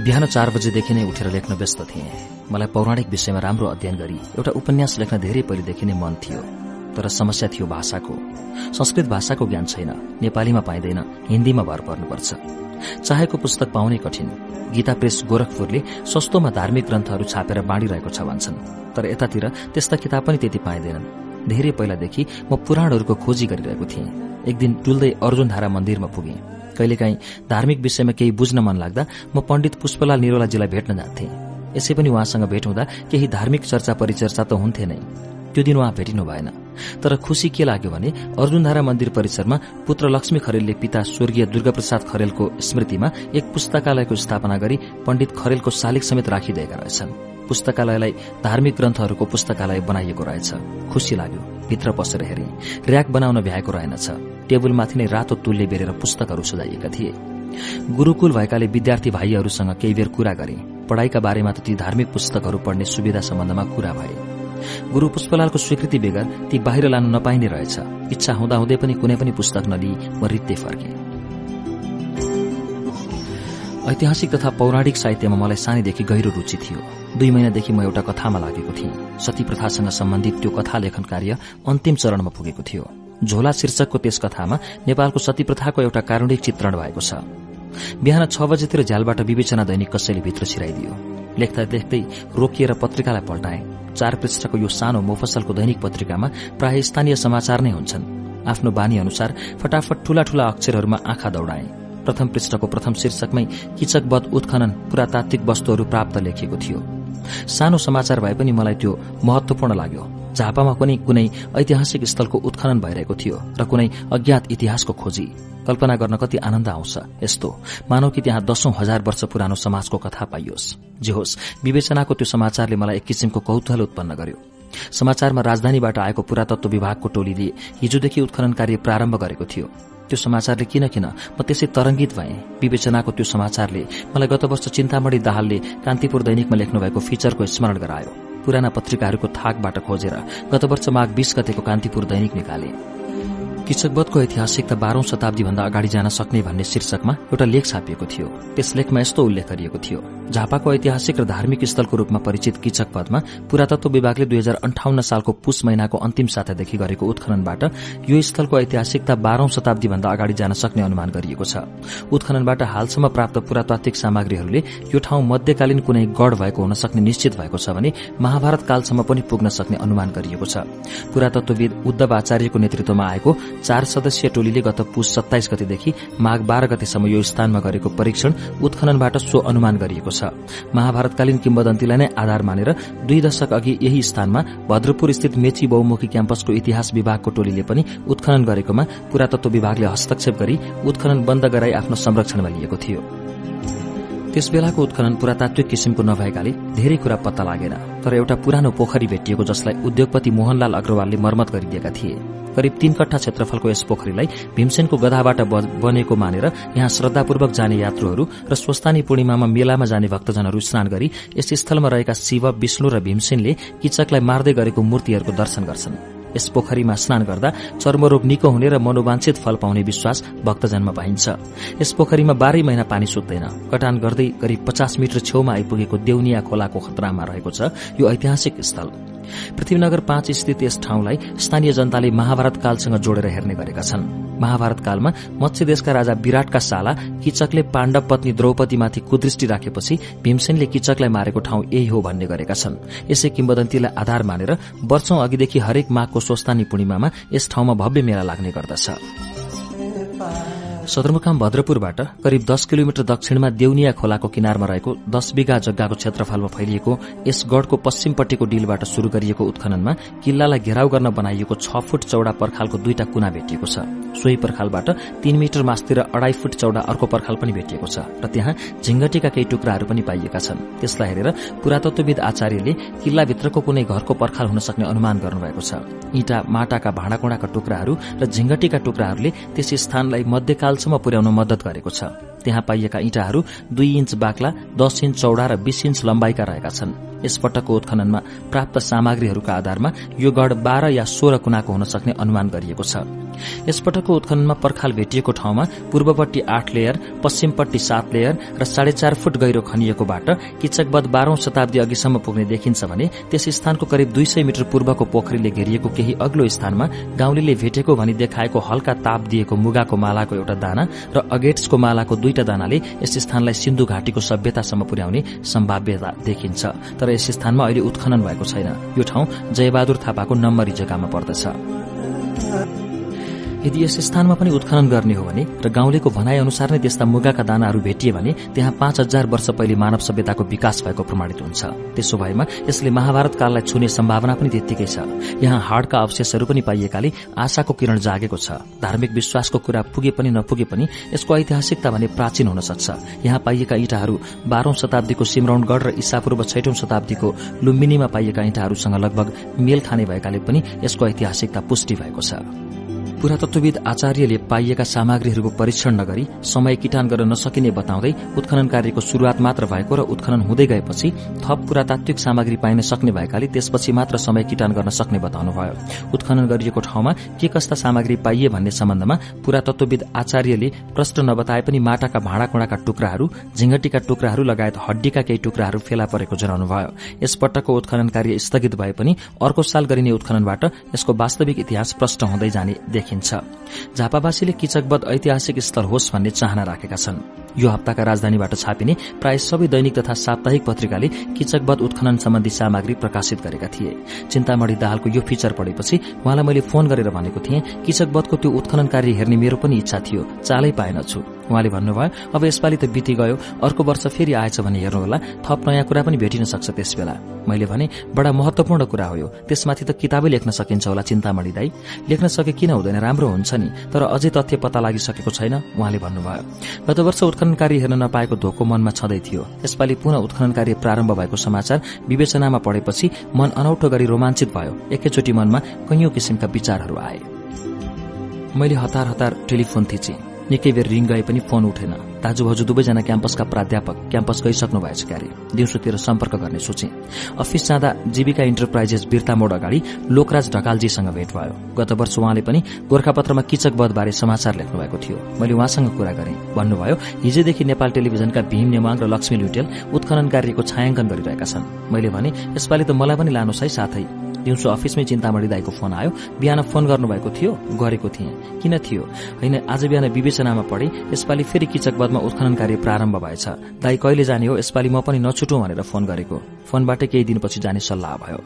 बिहान चार बजेदेखि नै उठेर लेख्न व्यस्त थिएँ। मलाई पौराणिक विषयमा राम्रो अध्ययन गरी एउटा उपन्यास लेख्न धेरै पहिलेदेखि नै मन थियो तर समस्या थियो भाषाको। संस्कृत भाषाको ज्ञान छैन नेपालीमा पाइँदैन हिन्दीमा भर पर्नुपर्छ। चाहेको पुस्तक पाउनै कठिन। गीता प्रेस गोरखपुरले सस्तोमा धार्मिक ग्रन्थहरू छापेर बाँडिरहेको छ भन्छन् तर यतातिर त्यस्ता किताब पनि त्यति पाइँदैनन्। धेरै पहिलादेखि म पुराणहरूको खोजी गरिरहेको थिएँ। एक दिन डुल्दै अर्जुनधारा मन्दिरमा पुगेँ। कहिलेकाहीँ धार्मिक विषयमा केही बुझ्न मन लाग्दा म पण्डित पुष्पलाल निरोलाजीलाई भेट्न जान्थे। यसै पनि उहाँसँग भेट हुँदा केही धार्मिक चर्चा परिचर्चा त हुन्थे नै। त्यो दिन उहाँ भेटिनु भएन। तर खुशी के लाग्यो भने अर्जुनधारा मन्दिर परिसरमा पुत्र लक्ष्मी खरेलले पिता स्वर्गीय दुर्गाप्रसाद खरेलको स्मृतिमा एक पुस्तकालयको स्थापना गरी पण्डित खरेलको शालिग समेत राखिदिएका रहेछन्। पुस्तकालयलाई धार्मिक ग्रन्थहरूको पुस्तकालय बनाइएको रहेछ। खुशी लाग्यो। भित्र पसेर हेरे। र्याक बनाउन भ्याएको रहेनछ। टेबलमाथि नै रातो तुलले बेरेर पुस्तकहरू सजाइएका थिए। गुरूकुल भएकाले विद्यार्थी भाइहरूसँग केही बेर कुरा गरे। पढ़ाईका बारेमा त ती धार्मिक पुस्तकहरू पढ्ने सुविधा सम्बन्धमा कुरा भए। गुरू पुष्पलालको स्वीकृति बेगर ती बाहिर लान नपाइने रहेछ। इच्छा हुँदाहुँदै पनि कुनै पनि पुस्तक नलिई म रित्ते फर्के। ऐतिहासिक तथा पौराणिक साहित्यमा मलाई सानैदेखि गहिरो रुचि थियो। दुई महिनादेखि म एउटा कथामा लागेको थिएँ। सती प्रथासँग सम्बन्धित त्यो कथा लेखन कार्य अन्तिम चरणमा पुगेको थियो। झोला शीर्षकको त्यस कथामा नेपालको सती प्रथाको एउटा कारुणिक चित्रण भएको छ। बिहान छ बजेतिर झ्यालबाट विवेचना दैनिक कसैले भित्र छिराइदियो। लेख्दा लेख्दै रोकिएर पत्रिकालाई पल्टाए। चार पृष्ठको यो सानो मोफसलको दैनिक पत्रिकामा प्राय स्थानीय समाचार नै हुन्छन्। आफ्नो बानी अनुसार फटाफट ठूला ठूला अक्षरहरूमा आँखा दौडाए। प्रथम पृष्ठको प्रथम शीर्षकमै किचकबद उत्खनन पुरातात्विक वस्तुहरू प्राप्त लेखिएको थियो। सानो समाचार भए पनि मलाई त्यो महत्वपूर्ण लाग्यो। झापामा पनि कुनै ऐतिहासिक स्थलको उत्खनन भइरहेको थियो र कुनै अज्ञात इतिहासको खोजी। कल्पना गर्न कति आनन्द आउँछ यस्तो। मानव कि त्यहाँ दशौं हजार वर्ष पुरानो समाजको कथा पाइयोस्। जे होस् विवेचनाको त्यो समाचारले मलाई एक किसिमको कौतूहल उत्पन्न गर्यो। समाचारमा राजधानीबाट आएको पुरातत्व विभागको टोलीले हिजोदेखि उत्खनन कार्य प्रारम्भ गरेको थियो। त्यो समाचारले किन किन म त्यसै तरंगित भए? विवेचनाको त्यो समाचारले मलाई गत वर्ष चिन्तामणी दाहालले कान्तिपुर दैनिकमा लेख्नुभएको फिचरको स्मरण गरायो। पुराना पत्रिकाहरूको थाकबाट खोजेर गत वर्ष माघ बीस गतेको कान्तिपुर दैनिक निकाले। किचकबदको ऐतिहासिकता बाह्रौं शताब्दीभन्दा अगाडि जान सक्ने भन्ने शीर्षकमा एउटा लेख छापिएको थियो। त्यस लेखमा यस्तो उल्लेख गरिएको थियो। झापाको ऐतिहासिक र धार्मिक स्थलको रूपमा परिचित किचकपदमा पुरातत्व विभागले दुई हजार अन्ठाउन्न सालको पुष महिनाको अन्तिम सातादेखि गरेको उत्खननबाट यो स्थलको ऐतिहासिकता बाह्रौं शताब्दीभन्दा अगाडि जान सक्ने अनुमान गरिएको छ। उत्खननबाट हालसम्म प्राप्त पुरातात्विक सामग्रीहरूले यो ठाउँ मध्यकालीन कुनै गढ़ भएको हुन सक्ने निश्चित भएको छ भने महाभारत कालसम्म पनि पुग्न सक्ने अनुमान गरिएको छ। पुरातत्वविद उद्धव आचार्यको नेतृत्वमा आएको चार सदस्यीय टोलीले गत पुष सत्ताइस गतेदेखि माघ बाह्र गतेसम्म यो स्थानमा गरेको परीक्षण उत्खननबाट सो अनुमान गरिएको छ। महाभारतकालीन किम्बदन्तीलाई नै आधार मानेर दुई दशक अघि यही स्थानमा भद्रपुर स्थित मेची बहुमुखी क्याम्पसको इतिहास विभागको टोलीले पनि उत्खनन गरेकोमा पुरातत्व विभागले हस्तक्षेप गरी उत्खनन बन्द गराई आफ्नो संरक्षणमा लिएको थियो। त्यस बेलाको उत्खनन पुरातात्विक किसिमको नभएकाले धेरै कुरा पत्ता लागेन तर एउटा पुरानो पोखरी भेटिएको जसलाई उद्योगपति मोहनलाल अग्रवालले मर्मत गरिदिएका थिए। करिब तीन कट्ठा क्षेत्रफलको यस पोखरीलाई भीमसेनको गधाबाट बनेको मानेर यहाँ श्रद्धापूर्वक जाने यात्रुहरू र स्वस्तानी पूर्णिमामा मेलामा जाने भक्तजनहरू स्नान गरी यस स्थलमा रहेका शिव विष्णु र भीमसेनले किचकलाई मार्दै गरेको मूर्तिहरूको दर्शन गर्छन्। यस पोखरीमा स्नान गर्दा चर्मरोग निको हुने र मनोवांछित फल पाउने विश्वास भक्तजनमा पाइन्छ। यस पोखरीमा बाह्रै महिना पानी सुत्दैन। कटान गर्दै करिब पचास मिटर छेउमा आइपुगेको देउनिया खोलाको खतरामा रहेको छ। यो ऐतिहासिक स्थल। पृथ्वीनगर पाँच स्थित यस ठाउँलाई स्थानीय जनताले महाभारत कालसँग जोडेर हेर्ने गरेका छन्। महाभारत कालमा मत्स्य देशका राजा विराटका साला किचकले पाण्डव पत्नी द्रौपदीमाथि कुदृष्टि राखेपछि भीमसेनले किचकलाई मारेको ठाउँ यही हो भन्ने गरेका छन्। यसै किम्बदन्तीलाई आधार मानेर वर्षौं अघिदेखि हरेक माघको स्वस्तानी पूर्णिमामा यस ठाउँमा भव्य मेला लाग्ने गर्दछ। सदरमुकाम भद्रपुरबाट करिब दस किलोमिटर दक्षिणमा देउनिया खोलाको किनारमा रहेको दस बिघा जग्गाको क्षेत्रफलमा फैलिएको यस गढ़को पश्चिमपट्टिको डिलबाट शुरू गरिएको उत्खननमा किल्लालाई घेराउ गर्न बनाइएको छ फुट चौडा पर्खालको दुईटा कुना भेटिएको छ। सोही पर्खालबाट तीन मिटर मास्तिर अढ़ाई फुट चौडा अर्को पर्खाल पनि भेटिएको छ र त्यहाँ झिंगटीका केही टुक्राहरू पनि पाइएका छन्। त्यसलाई हेरेर पुरातत्वविद आचार्यले किल्लाभित्रको कुनै घरको पर्खाल हुन सक्ने अनुमान गर्नुभएको छ। इँटा माटाका भाँडाकुँडाका टुक्राहरू र झिंगटीका टुक्राहरूले त्यस स्थानलाई मध्यकालसम्म पुर्याउन मद्दत गरेको छ। त्यहाँ पाइएका इँटाहरू दुई इन्च बाक्ला दस इन्च चौडा र बीस इन्च लम्बाइका रहेका छन्। यसपटकको उत्खननमा प्राप्त सामग्रीहरूका आधारमा यो गढ़ बाह्र या सोह्र कुनाको हुन सक्ने अनुमान गरिएको छ। यसपटकको उत्खननमा पर्खाल भेटिएको ठाउँमा पूर्वपट्टि आठ लेयर पश्चिमपट्टि सात लेयर र साढे चार फुट गहिरो खनिएकोबाट किचकबद बाह्रौं शताब्दी अघिसम्म पुग्ने देखिन्छ भने त्यस स्थानको करिब दुई सय मिटर पूर्वको पोखरीले घेरिएको केही अग्लो स्थानमा गाउँले भेटेको भनी देखाएको हल्का ताप दिएको मुगाको मालाको एउटा दाना र अगेट्सको मालाको दुईटा दानाले यस स्थानलाई सिन्धु घाटीको सभ्यतासम्म पुर्याउने सम्भाव्यता देखिन्छ। तर यस स्थानमा अहिले उत्खनन भएको छैन। यो ठाउँ जयबहादुर थापाको नम्बरी जग्गामा पर्दछ। यदि यस स्थानमा पनि उत्खनन गर्ने हो भने र गाउँलेको भनाइ अनुसार नै त्यस्ता मुगाका दानाहरू भेटिए भने त्यहाँ पाँच हजार वर्ष पहिले मानव सभ्यताको विकास भएको प्रमाणित हुन्छ। त्यसो भएमा यसले महाभारत काललाई छुने सम्भावना पनि त्यत्तिकै छ। यहाँ हाडका अवशेषहरू पनि पाइएकाले आशाको किरण जागेको छ। धार्मिक विश्वासको कुरा पुगे पनि नपुगे पनि यसको ऐतिहासिकता भने प्राचीन हुन सक्छ। यहाँ पाइएका इँटाहरू बाह्रौं शताब्दीको सिमरौनगढ़ र ईसापूर्व छैटौं शताब्दीको लुम्बिनीमा पाइएका इँटाहरूसँग लगभग मेल खाने भएकाले पनि यसको ऐतिहासिकता पुष्टि भएको छ। पुरातत्वविद आचार्यले पाइएका सामग्रीहरूको परीक्षण नगरी समय किटान गर्न नसकिने बताउँदै उत्खनन कार्यको शुरूआत मात्र भएको र उत्खनन हुँदै गएपछि थप पुरातात्विक सामग्री पाइन सक्ने भएकाले त्यसपछि मात्र समय किटान गर्न सक्ने बताउनुभयो। उत्खनन गरिएको ठाउँमा के कस्ता सामग्री पाइए भन्ने सम्बन्धमा पुरातत्वविद आचार्यले प्रश्न नबताए पनि माटाका भाँडाकुँडाका टुक्राहरू झिंगटीका टुक्राहरू लगायत हड्डीका केही टुक्राहरू फेला परेको जनाउनुभयो। यसपटकको उत्खनन कार्य स्थगित भए पनि अर्को साल गरिने उत्खननबाट यसको वास्तविक इतिहास प्रष्ट हुँदै जाने देखिन्छ देखिन्छ झापावासीले किचकबद ऐतिहासिक स्थल होस् भन्ने चाहना राखेका छन्। यो हप्ताका राजधानीबाट छापिने प्राय सबै दैनिक तथा साप्ताहिक पत्रिकाले किचकबद उत्खनन सम्बन्धी सामग्री प्रकाशित गरेका थिए। चिन्तामणी दाहालको यो फिचर पढेपछि उहाँलाई मैले फोन गरेर भनेको थिएँ किचकबदको त्यो उत्खनन कार्य हेर्ने मेरो पनि इच्छा थियो चालै पाएनछु उहाँले भन्नुभयो अब यसपालि त बिति गयो अर्को वर्ष फेरि आएछ भने हेर्नुहोला थप नयाँ कुरा पनि भेटिन सक्छ त्यस बेला मैले भने बडा महत्वपूर्ण कुरा हो त्यसमाथि त किताबै लेख्न सकिन्छ होला चिन्तामणी दाई। लेख्न सके किन हुँदैन राम्रो हुन्छ नि तर अझै तथ्य पत्ता लागिसकेको छैन उहाँले भन्नुभयो। गत वर्ष उत्खनन कार्य हेर्न नपाएको धोको मनमा छँदै थियो। यसपालि पुनः उत्खनन कार्य प्रारम्भ भएको समाचार विवेचनामा पढेपछि मन अनौठो गरी रोमाञ्चित भयो। एकैचोटि मनमा कैयौं किसिमका विचारहरू आए। मैले हतार हतार टेलिफोन थिचेँ। निकै बेर रिङ गए पनि फोन उठेन। दाजुभाउजू दुवैजना क्याम्पसका प्राध्यापक क्याम्पस गइसक्नु भएछ क्यारे। दिउँसोतिर सम्पर्क गर्ने सोचे। अफिस जाँदा जीविका इन्टरप्राइजेस बिर्ता मोड अगाडि लोकराज ढकालजीसँग भेट भयो। गत वर्ष उहाँले पनि गोर्खापत्रमा किचकबधबारे समाचार लेख्नु भएको थियो। मैले उहाँसँग कुरा गरेँ। भन्नुभयो हिजोदेखि नेपाल टेलिभिजनका भीम नेमाङ र लक्ष्मी लुटेल उत्खनन कार्यको छायाङ्कन गरिरहेका छन्। मैले भने यसपालि त मलाई पनि लानुहोस् है साथै। दिउँसो अफिसमै चिन्तामणी दाईको फोन आयो। बिहान फोन गर्नुभएको थियो गरेको थिएँ। किन थियो? होइन आज बिहान विवेचनामा पढे यसपालि फेरि किचकबदमा उत्खनन कार्य प्रारम्भ भएछ। दाई कहिले जाने हो यसपालि म पनि नछुटौं भनेर फोन गरेको। फोनबाटै केही दिनपछि जाने सल्लाह भयो।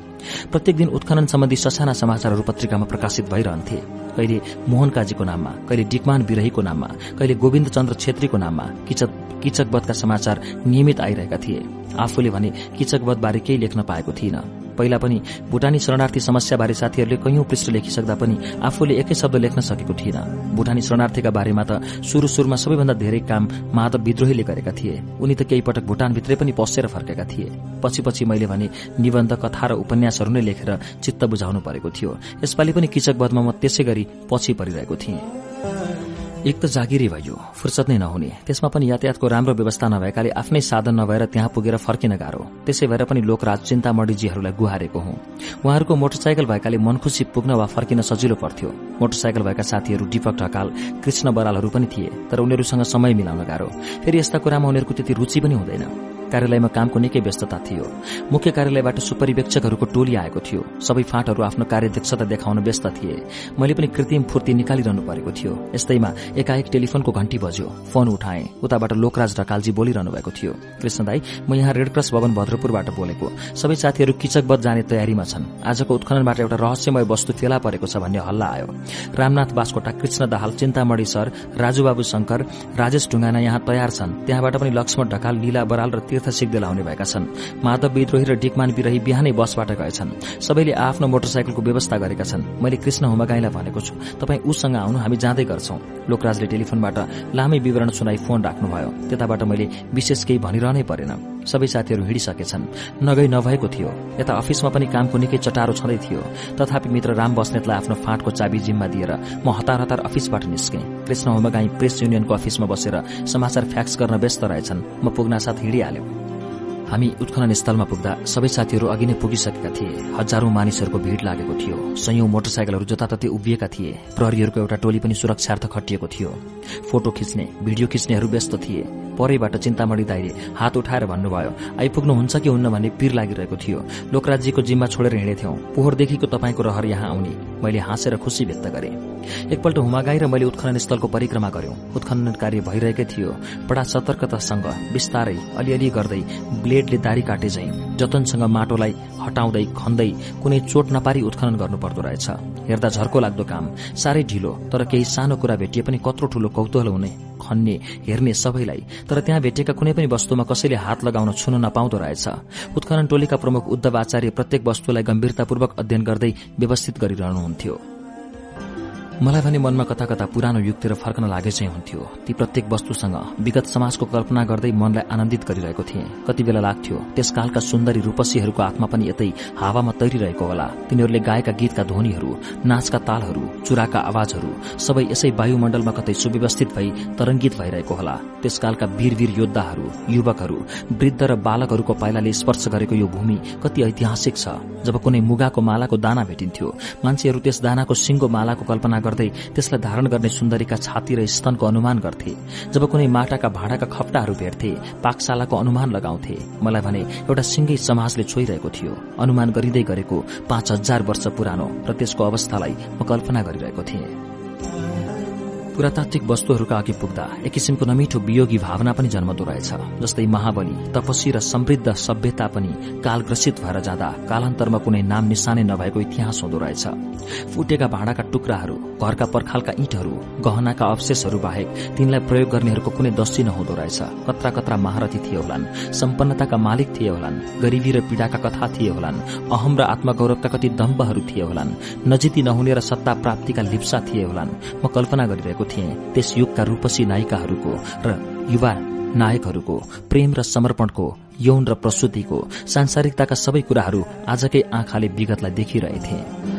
प्रत्येक दिन उत्खनन सम्बन्धी ससाना समाचारहरू पत्रिकामा प्रकाशित भइरहन्थे। कहिले मोहन काजीको नाममा कहिले डिकमान विरहीको नाममा कहिले गोविन्द चन्द्र छेत्रीको नाममा किचकबदका समाचार नियमित आइरहेका थिए। आफूले भने किचकबदबारे केही लेख्न पाएको थिइनँ। पहिला पनि भूटानी शरणार्थी समस्याबारे साथीहरूले कैयौं पृष्ठ लेखिसक्दा पनि आफूले एकै शब्द लेख्न सकेको थिएन। भूटानी शरणार्थीका बारेमा त सुरु सुरुमा सबैभन्दा धेरै काम माधव विद्रोहीले गरेका थिए। उनी त केही पटक भूटानभित्रै पनि पसेर फर्केका थिए। पछि पछि मैले भने निबन्ध कथा र उपन्यासहरू नै लेखेर चित्त बुझाउनु परेको थियो। यसपालि पनि किचकबदमा म त्यसै गरी पछि परिरहेको थिएँ। एक त जागिरी भयो फुर्सद नै नहुने। त्यसमा पनि यातायातको राम्रो व्यवस्था नभएकाले आफ्नै साधन नभएर त्यहाँ पुगेर फर्किन गाह्रो। त्यसै भएर पनि लोकराज चिन्तामणिजीहरूलाई गुहारेको हुँ। उहाँहरूको मोटरसाइकल भएकाले मनखुसी पुग्न वा फर्किन सजिलो पर्थ्यो। मोटरसाइकल भएका साथीहरू दीपक ढकाल कृष्ण बरालहरू पनि थिए तर उनीहरूसँग समय मिलाउन गाह्रो। फेरि यस्ता कुरामा उनीहरूको त्यति रुचि पनि हुँदैन। कार्यालयमा कामको निकै व्यस्तता थियो। मुख्य कार्यालयबाट सुपरिवेक्षकहरूको टोली आएको थियो। सबै फाँटहरू आफ्नो कार्यदक्षता देखाउन व्यस्त थिए। मैले पनि कृत्रिम फूर्ति निकालिरहनु परेको थियो। यस्तैमा एकाएक टेलिफोनको घण्टी बज्यो। फोन उठाए। उताबाट लोकराज ढकालजी बोलिरहनु भएको थियो। कृष्ण दाई म यहाँ रेडक्रस भवन भद्रपुरबाट बोलेको। सबै साथीहरू किचकबद जाने तयारीमा छन्। आजको उत्खननबाट एउटा रहस्यमय वस्तु फेला परेको छ भन्ने हल्ला आयो। रामनाथ बास्कोटा कृष्ण दाहाल चिन्तामणी सर राजुबाबु शंकर राजेश ढुङ्गाना यहाँ तयार छन्। त्यहाँबाट पनि लक्ष्मण ढकाल लीला बराल र तीर्थ सिक्दै लाउने भएका छन्। माधव विद्रोही र डिकमान विरही बिहानै बसबाट गएछन्। सबैले आफ्नो मोटरसाइकलको व्यवस्था गरेका छन्। मैले कृष्ण हुमगाईलाई भनेको छु तपाईँ उसँग आउनु हामी जाँदै गर्छौं। लोकराजले टेलिफोनबाट लामै विवरण सुनाई फोन राख्नुभयो। त्यताबाट मैले विशेष केही भनिरहनै परेन। सबै साथीहरू हिँडिसकेछन्। नगई नभएको थियो। यता अफिसमा पनि कामको निकै चटारो छँदै थियो। तथापि मित्र राम बस्नेतलाई आफ्नो फाँटको चाबी जिम्मा दिएर म हतार हतार अफिसबाट निस्केँ। कृष्ण होमगाई प्रेस युनियनको अफिसमा बसेर समाचार फ्याक्स गर्न व्यस्त रहेछन्। म पुग्नासाथ हिँडिहाल्यो। हामी उत्खनन स्थलमा पुग्दा सबै साथीहरू अघि नै पुगिसकेका थिए। हजारौं मानिसहरूको भीड़ लागेको थियो। संयौं मोटरसाइकलहरू जताततै उभिएका थिए। प्रहरीहरूको एउटा टोली पनि सुरक्षार्थ खटिएको थियो। फोटो खिच्ने भिडियो खिच्नेहरू व्यस्त थिए। परैबाट चिन्तामणी दाईले हात उठाएर भन्नुभयो आइपुग्नुहुन्छ कि हुन्न भन्ने पीर लागिरहेको थियो। लोकराज्यको जिम्मा छोडेर हिँडेथ्यौं। पोहोरदेखिको तपाईँको रहर यहाँ आउने। मैले हाँसेर खुशी व्यक्त गरे। एकपल्ट हुमागाई र मैले उत्खनन स्थलको परिक्रमा गर्यौं उत्खनन कार्य भइरहेकै थियो। बडा सतर्कतासँग बिस्तारै अलिअलि गर्दै ब्लेडले दारी काटे झै जतनसँग माटोलाई हटाउँदै खन्दै कुनै चोट नपारी उत्खनन गर्नुपर्दो रहेछ। हेर्दा झर्को लाग्दो काम। साह्रै ढिलो तर केही सानो कुरा भेटिए पनि कत्रो ठूलो कौतूहल हुने खन्ने हेर्ने सबैलाई। तर त्यहाँ भेटेका कुनै पनि वस्तुमा कसैले हात लगाउन छुन नपाउँदो रहेछ। उत्खनन टोलीका प्रमुख उद्धव आचार्य प्रत्येक वस्तुलाई गम्भीरतापूर्वक अध्ययन गर्दै व्यवस्थित गरिरहनुहुन्थ्यो। मलाई भने मनमा कता कता पुरानो युगतिर फर्कन लागे चाहिँ हुन्थ्यो। ती प्रत्येक वस्तुसँग विगत समाजको कल्पना गर्दै मनलाई आनन्दित गरिरहेको थिएँ। कति बेला लाग्थ्यो त्यसकालका सुन्दरी रूपसीहरूको आत्मा पनि यतै हावामा तैरिरहेको होला। तिनीहरूले गाएका गीतका ध्वनिहरू नाचका तालहरू चुराका आवाजहरू सबै यसै वायुमण्डलमा कतै सुव्यवस्थित भई तरंगित भइरहेको होला। त्यसकालका वीर वीर योद्धाहरू युवकहरू वृद्ध र बालकहरूको पाइलाले स्पर्श गरेको यो भूमि कति ऐतिहासिक छ। जब कुनै मुगाको मालाको दाना भेटिन्थ्यो मान्छेहरू त्यस दानाको सिंगो मालाको कल्पना गर्दै त्यसलाई धारण गर्ने सुन्दरीका छाती र स्तनको अनुमान गर्थे। जब कुनै माटाका भाँडाका खप्टाहरू भेट्थे पाकशालाको अनुमान लगाउँथे। मलाई भने एउटा सिंगै समाजले छोइरहेको थियो। अनुमान गरिँदै गरेको पाँच हजार वर्ष पुरानो र त्यसको अवस्थालाई म कल्पना गरिरहेको थिएँ। पुरातात्विक वस्तुहरूका अघि पुग्दा एक किसिमको नमिठो वियोगी भावना पनि जन्मदो रहेछ जस्तै महाबली तपस्वी र समृद्ध सभ्यता पनि कालग्रसित भएर जाँदा कालान्तरमा कुनै नाम निशानै नभएको इतिहास हुँदो रहेछ। फुटेका भाँडाका टुक्राहरू घरका पर्खालका इँटहरू गहनाका अवशेषहरू बाहेक तिनलाई प्रयोग गर्नेहरूको कुनै दस्ती नहुँदो रहेछ। कत्रा कत्रा महारथी थिए होलान् सम्पन्नताका मालिक थिए होलान् गरीबी र पीड़ाका कथा थिए होलान् अहम र आत्मगौरवका कति दम्बहरू थिए होलान् नजिती नहुने र सत्ता प्राप्तिका लिप्सा थिए होलान्। म कल्पना गरिरहेको थिएँ त्यस युगका रूपसी नायिकाहरूको र युवा नायकहरूको प्रेम र समर्पणको यौन र प्रस्तुतिको सांसारिकताका सबै कुराहरू आजकै आँखाले विगतलाई देखिरहेथे।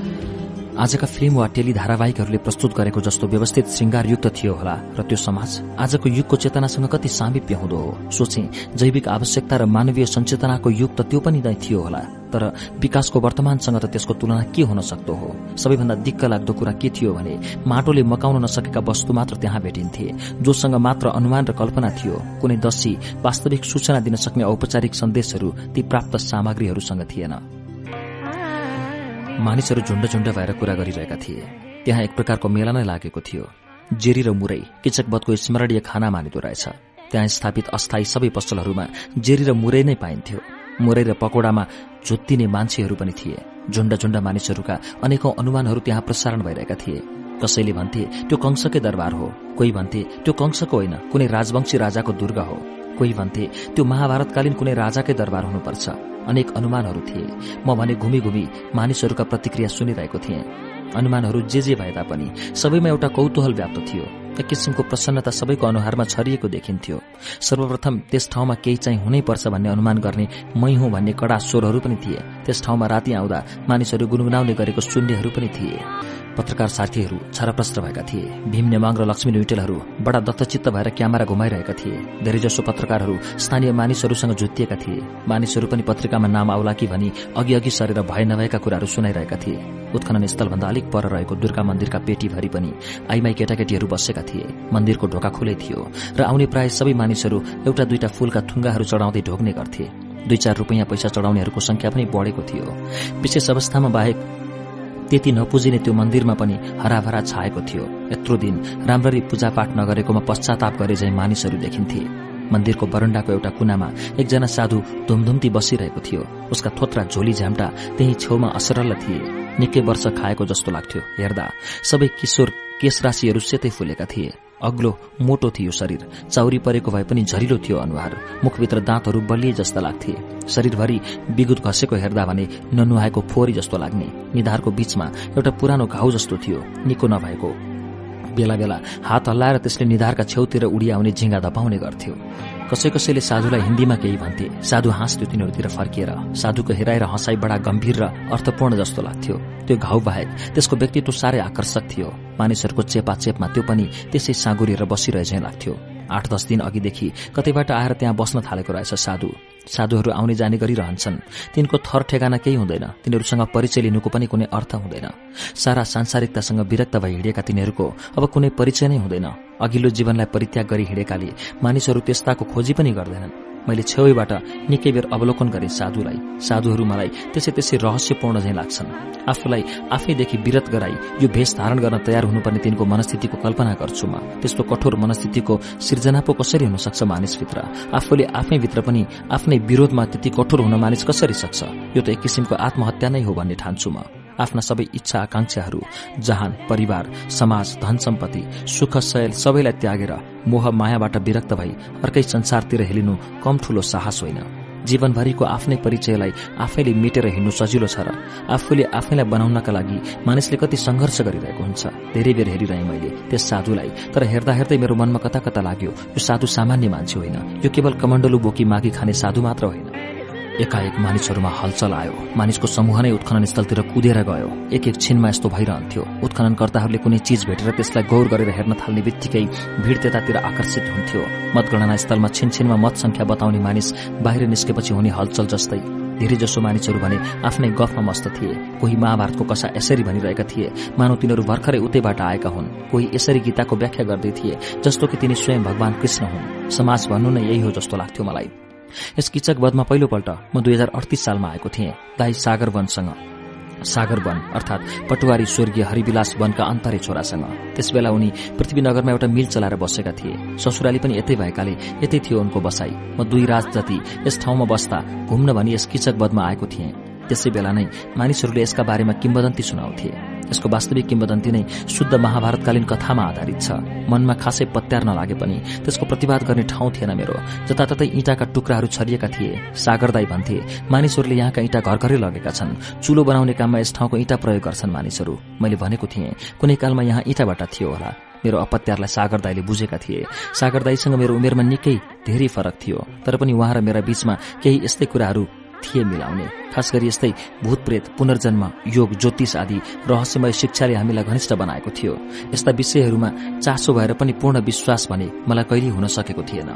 आजका फिल्म वा टेली धारावाहिकहरूले प्रस्तुत गरेको जस्तो व्यवस्थित श्रृंगारयुक्त थियो होला र त्यो समाज आजको युगको चेतनासँग कति सामिप्य हुँदो हो? सोचे जैविक आवश्यकता र मानवीय संचेतनाको युग त त्यो पनि नै थियो होला तर विकासको वर्तमानसँग त त्यसको तुलना के हुन सक्दो हो? सबैभन्दा दिक्क लाग्दो कुरा के थियो भने माटोले मकाउन नसकेका वस्तु मात्र त्यहाँ भेटिन्थे जोसँग मात्र अनुमान र कल्पना थियो। कुनै दसी वास्तविक सूचना दिन सक्ने औपचारिक सन्देशहरू ती प्राप्त सामग्रीहरूसँग थिएन। मानिसहरू झुण्ड झुण्ड भएर कुरा गरिरहेका थिए। त्यहाँ एक प्रकारको मेला नै लागेको थियो। जेरी र मुरै किचकबदको स्मरणीय खाना मानिदो रहेछ। त्यहाँ स्थापित अस्थायी सबै पसलहरूमा जेरी र मुरै नै पाइन्थ्यो। मुरै र पकौडामा झुत्तिने मान्छेहरू पनि थिए। झुण्ड झुण्ड मानिसहरूका अनेकौं अनुमानहरू त्यहाँ प्रसारण भइरहेका थिए। कसैले भन्थे त्यो कंसकै दरबार हो। कोही भन्थे त्यो कंसको होइन। कुनै राजवंशी राजाको दुर्ग हो। कोही भन्थे त्यो महाभारतकालीन कुनै राजाकै दरबार हुनुपर्छ। अनेक अनुमानहरू थिए। म भने घुमी घुमी मानिसहरूका प्रतिक्रिया सुनिरहेको थिएँ। अनुमानहरू जे जे भए तापनि सबैमा एउटा कौतूहल व्याप्त थियो। एक किसिमको प्रसन्नता सबैको अनुहारमा छरिएको देखिन्थ्यो। सर्वप्रथम त्यस ठाउँमा केही चाहिँ हुनैपर्छ भन्ने अनुमान गर्ने मै हुँ भन्ने कडा स्वरहरू पनि थिए। त्यस ठाउँमा राति आउँदा मानिसहरू गुनगुनाउने गरेको सुन्नेहरू पनि थिए। पत्रकार साथीहरू छरप्रष्ट भएका थिए। भीम नेमाङ र लक्ष्मी लुइटेलहरू बडा दत्तचित्त भएर क्यामेरा घुमाइरहेका थिए। धेरैजसो पत्रकारहरू स्थानीय मानिसहरूसँग जुतिएका थिए। मानिसहरू पनि पत्रिकामा नाम आउला कि भनी अघि अघि सरेर भए नभएका कुराहरू सुनाइरहेका थिए। उत्खनन स्थलभन्दा अलिक पर रहेको दुर्गा मन्दिरका पेटीभरि पनि आइमाई केटाकेटीहरू बसेका थिए। मन्दिरको ढोका खुलै थियो र आउने प्राय सबै मानिसहरू एउटा दुईटा फूलका थुङ्गाहरू चढाउँदै ढोग्ने गर्थे। दुई चार रुपियाँ पैसा चढाउनेहरूको संख्या पनि बढ़ेको थियो। विशेष अवस्थामा बाहेक त्यति नपुजिने त्यो मन्दिरमा पनि हराभरा छाएको थियो। यत्रो दिन राम्ररी पूजापाठ नगरेकोमा पश्चाताप गरे झै मानिसहरू देखिन्थे। मन्दिरको बरण्डाको एउटा कुनामा एकजना साधु धुमधुम्ती बसिरहेको थियो। उसका थोत्रा झोली झ्याम्टा त्यही छेउमा असरल्ल थिए। निकै वर्ष खाएको जस्तो लाग्थ्यो। हेर्दा सबै किशोर केशराशिहरू सेतै फुलेका थिए। अग्लो मोटो थियो शरीर। चाउरी परेको भए पनि झरिलो थियो अनुहार। मुखभित्र दाँतहरू बलिए जस्ता लाग्थे। शरीरभरि विगुत घसेको हेर्दा भने ननुहाएको फोहोरी जस्तो लाग्ने। निधारको बीचमा एउटा पुरानो घाउ जस्तो थियो। निको नभएको। बेला बेला हात हल्लाएर त्यसले निधारका छेउतिर उडी आउने झिङ्गा धपाउने गर्थ्यो। कसै कसैले साधुलाई हिन्दीमा केही भन्थे। साधु हाँस्थ्यो तिनीहरूतिर फर्किएर। साधुको हेराएर हँसाई बडा गम्भीर र अर्थपूर्ण जस्तो लाग्थ्यो। त्यो घाउ बाहेक त्यसको व्यक्तित्व साह्रै आकर्षक थियो। मानिसहरूको चेपा चेपमा त्यो पनि त्यसै साँगुरिएर बसिरहे झैँ लाग्थ्यो। आठ दस दिन अघिदेखि कतैबाट आएर त्यहाँ बस्न थालेको रहेछ साधु। साधुहरू आउने जाने गरिरहन्छन्। तिनको थर ठेगाना केही हुँदैन। तिनीहरूसँग परिचय लिनुको पनि कुनै अर्थ हुँदैन। सारा सांसारिकतासँग विरक्त भई हिँडेका तिनीहरूको अब कुनै परिचय नै हुँदैन। अघिल्लो जीवनलाई परित्याग गरी हिँडेकाले मानिसहरू त्यस्ताको खोजी पनि गर्दैनन्। मैले छेउबाट निकै बेर अवलोकन गरेँ साधुलाई। साधुहरू मलाई त्यसै त्यसै रहस्यपूर्ण झैँ लाग्छन्। आफूलाई आफैदेखि विरत गराई यो भेष धारण गर्न तयार हुनुपर्ने तिनको मनस्थितिको कल्पना गर्छु म। त्यस्तो कठोर मनस्थितिको सिर्जना पो कसरी हुन सक्छ मानिसभित्र? आफूले आफैभित्र पनि आफ्नै विरोधमा त्यति कठोर हुन मानिस कसरी सक्छ? यो त एक किसिमको आत्महत्या नै हो भन्ने ठान्छु म। आफ्ना सबै इच्छा आकांक्षाहरू जहान परिवार समाज धन सम्पत्ति सुख शयल सबैलाई त्यागेर मोह मायाबाट विरक्त भई अर्कै संसारतिर हेलिनु कम ठूलो साहस होइन। जीवनभरिको आफ्नै परिचयलाई आफैले मेटेर हिँड्नु सजिलो छ र आफूले आफैलाई बनाउनका लागि मानिसले कति संघर्ष गरिरहेको हुन्छ। धेरै बेर हेरिरहेँ मैले त्यस साधुलाई तर हेर्दा हेर्दै मेरो मनमा कता कता लाग्यो यो साधु सामान्य मान्छे होइन। यो केवल कमण्डलु बोकी मागी खाने साधु मात्र होइन। एकाएक मानिसहरूमा हलचल आयो। मानिसको समूह नै उत्खनन स्थलतिर कुदेर गयो। एक एक छिनमा यस्तो भइरहन्थ्यो। उत्खननकर्ताहरूले कुनै चीज भेटेर त्यसलाई गौर गरेर हेर्न थाल्ने बित्तिकै भीड़ त्यतातिर आकर्षित हुन्थ्यो। मतगणना स्थलमा छिनछिनमा मत संख्या बताउने मानिस बाहिर निस्केपछि हुने हलचल जस्तै। धेरैजसो मानिसहरू भने आफ्नै गफमा मस्त थिए। कोही महाभारतको कसा यसरी भनिरहेका थिए। मानव तिनीहरू भर्खरै उतैबाट आएका हुन्। कोही यसरी गीताको व्याख्या गर्दै थिए जस्तो कि तिनी स्वयं भगवान कृष्ण हुन्। समाज भन्नु नै यही हो जस्तो लाग्थ्यो मलाई। यस किचक वधमा पहिलोपल्ट म दुई हजार अडतिस सालमा आएको थिएँ दाई सागर वनसँग। सागर वन अर्थात पटुवारी स्वर्गीय हरिविलास वनका अन्तरे छोरासँग। त्यसबेला उनी पृथ्वीनगरमा एउटा मिल चलाएर बसेका थिए। ससुराली पनि यतै भएकाले यतै थियो उनको बसाई। म दुई रात जति यस ठाउँमा बस्दा घुम्न भनी यस किचक वधमा आएको थिएँ। त्यसै बेला नै मानिसहरूले यसका बारेमा किम्बदन्ती सुनाउँथे। यसको वास्तविक किम्बदन्ती नै शुद्ध महाभारतकालीन कथामा आधारित छ। मनमा खासै पत्यार नलागे पनि त्यसको प्रतिवाद गर्ने ठाउँ थिएन मेरो। जताततै इँटाका टुक्राहरू छरिएका थिए। सागरदाई भन्थे मानिसहरूले यहाँका इँटा घर घरै लगेका छन्। चुलो बनाउने काममा यस ठाउँको इँटा प्रयोग गर्छन् मानिसहरू। मैले भनेको थिएँ कुनै कालमा यहाँ इँटाबाट थियो होला। मेरो अपत्यारलाई सागरदाईले बुझेका थिए। सागरदाईसँग मेरो उमेरमा निकै धेरै फरक थियो। तर पनि उहाँ र मेरा बीचमा केही यस्तै कुराहरू थिए मिलाउने। खास गरी यस्तै भूतप्रेत पुनर्जन्म योग ज्योतिष आदि रहस्यमय शिक्षाले हामीलाई घनिष्ठ बनाएको थियो। यस्ता विषयहरूमा चासो भएर पनि पूर्ण विश्वास भने मलाई कहिल्यै हुन सकेको थिएन।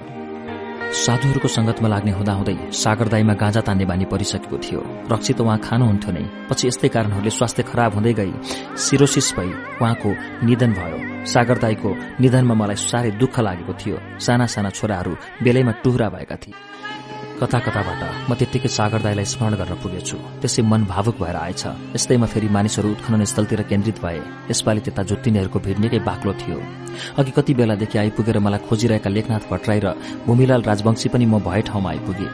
साधुहरूको संगतमा लाग्ने हुँदाहुँदै सागरदाईमा गाँजा तान्ने बानी परिसकेको थियो। रक्सी त उहाँ खानुहुन्थ्यो नै। पछि यस्तै कारणहरूले स्वास्थ्य खराब हुँदै गई। सिरोसिस भई उहाँको निधन भयो। सागरदाईको निधनमा मलाई साह्रै दुःख लागेको थियो। साना साना छोराहरू बेलैमा टुहरा भएका थिए। कता कताबाट म त्यत्तिकै सागर दाईलाई स्मरण गर्न पुगेछु। त्यसै मन भावुक भएर आएछ। यस्तैमा फेरि मानिसहरू उत्खनन स्थलतिर केन्द्रित भए। यसपालि त्यता जुत्तिनेहरूको भिड निकै बाक्लो थियो। अघि कति बेलादेखि आइपुगेर मलाई खोजिरहेका लेखनाथ भट्टराई र भूमिलाल राजवंशी पनि म भए ठाउँमा आइपुगे।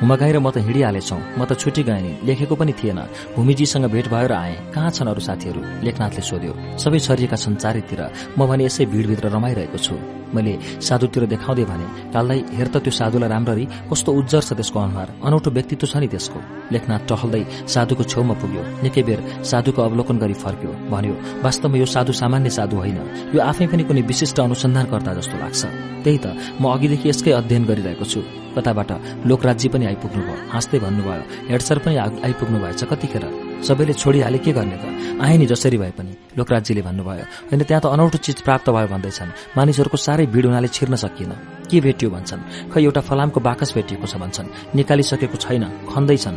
हुमा गएर म त हिँडिहालेछौ। म त छुट्टी गएँ नि। लेखेको पनि थिएन। भूमिजीसँग भेट भयो र आएँ। कहाँ छन् अरू साथीहरू? लेखनाथले सोध्यो। सबै छरिएका छन् चारैतिर। म भने यसै भिडभित्र रमाइरहेको छु। मैले साधुतिर देखाउँदै भने काललाई हेर त त्यो साधुलाई राम्ररी। कस्तो उज्जर छ त्यसको अनुहार। अनौठो व्यक्तित्व छ नि त्यसको। लेखनाथ टहल्दै साधुको छेउमा पुग्यो। निकै बेर साधुको अवलोकन गरी फर्क्यो। भन्यो वास्तवमा यो साधु सामान्य साधु होइन। यो आफै पनि कुनै विशिष्ट अनुसन्धानकर्ता जस्तो लाग्छ। त्यही त म अघिदेखि यसकै अध्ययन गरिरहेको छु। कताबाट लोकराज्य पनि आइपुग्नुभयो। हाँस्दै भन्नुभयो हेडसर पनि आइपुग्नु भएछ कतिखेर? सबैले छोडिहाले के गर्ने त? आए नि जसरी भए पनि। लोकराज्यले भन्नुभयो होइन त्यहाँ त अनौठो चिज प्राप्त भयो भन्दैछन्। मानिसहरूको साह्रै भिड हुनाले छिर्न सकिएन। के भेटियो भन्छन्? खै एउटा फलामको बाकस भेटिएको छ भन्छन्। निकालिसकेको छैन खन्दैछन्।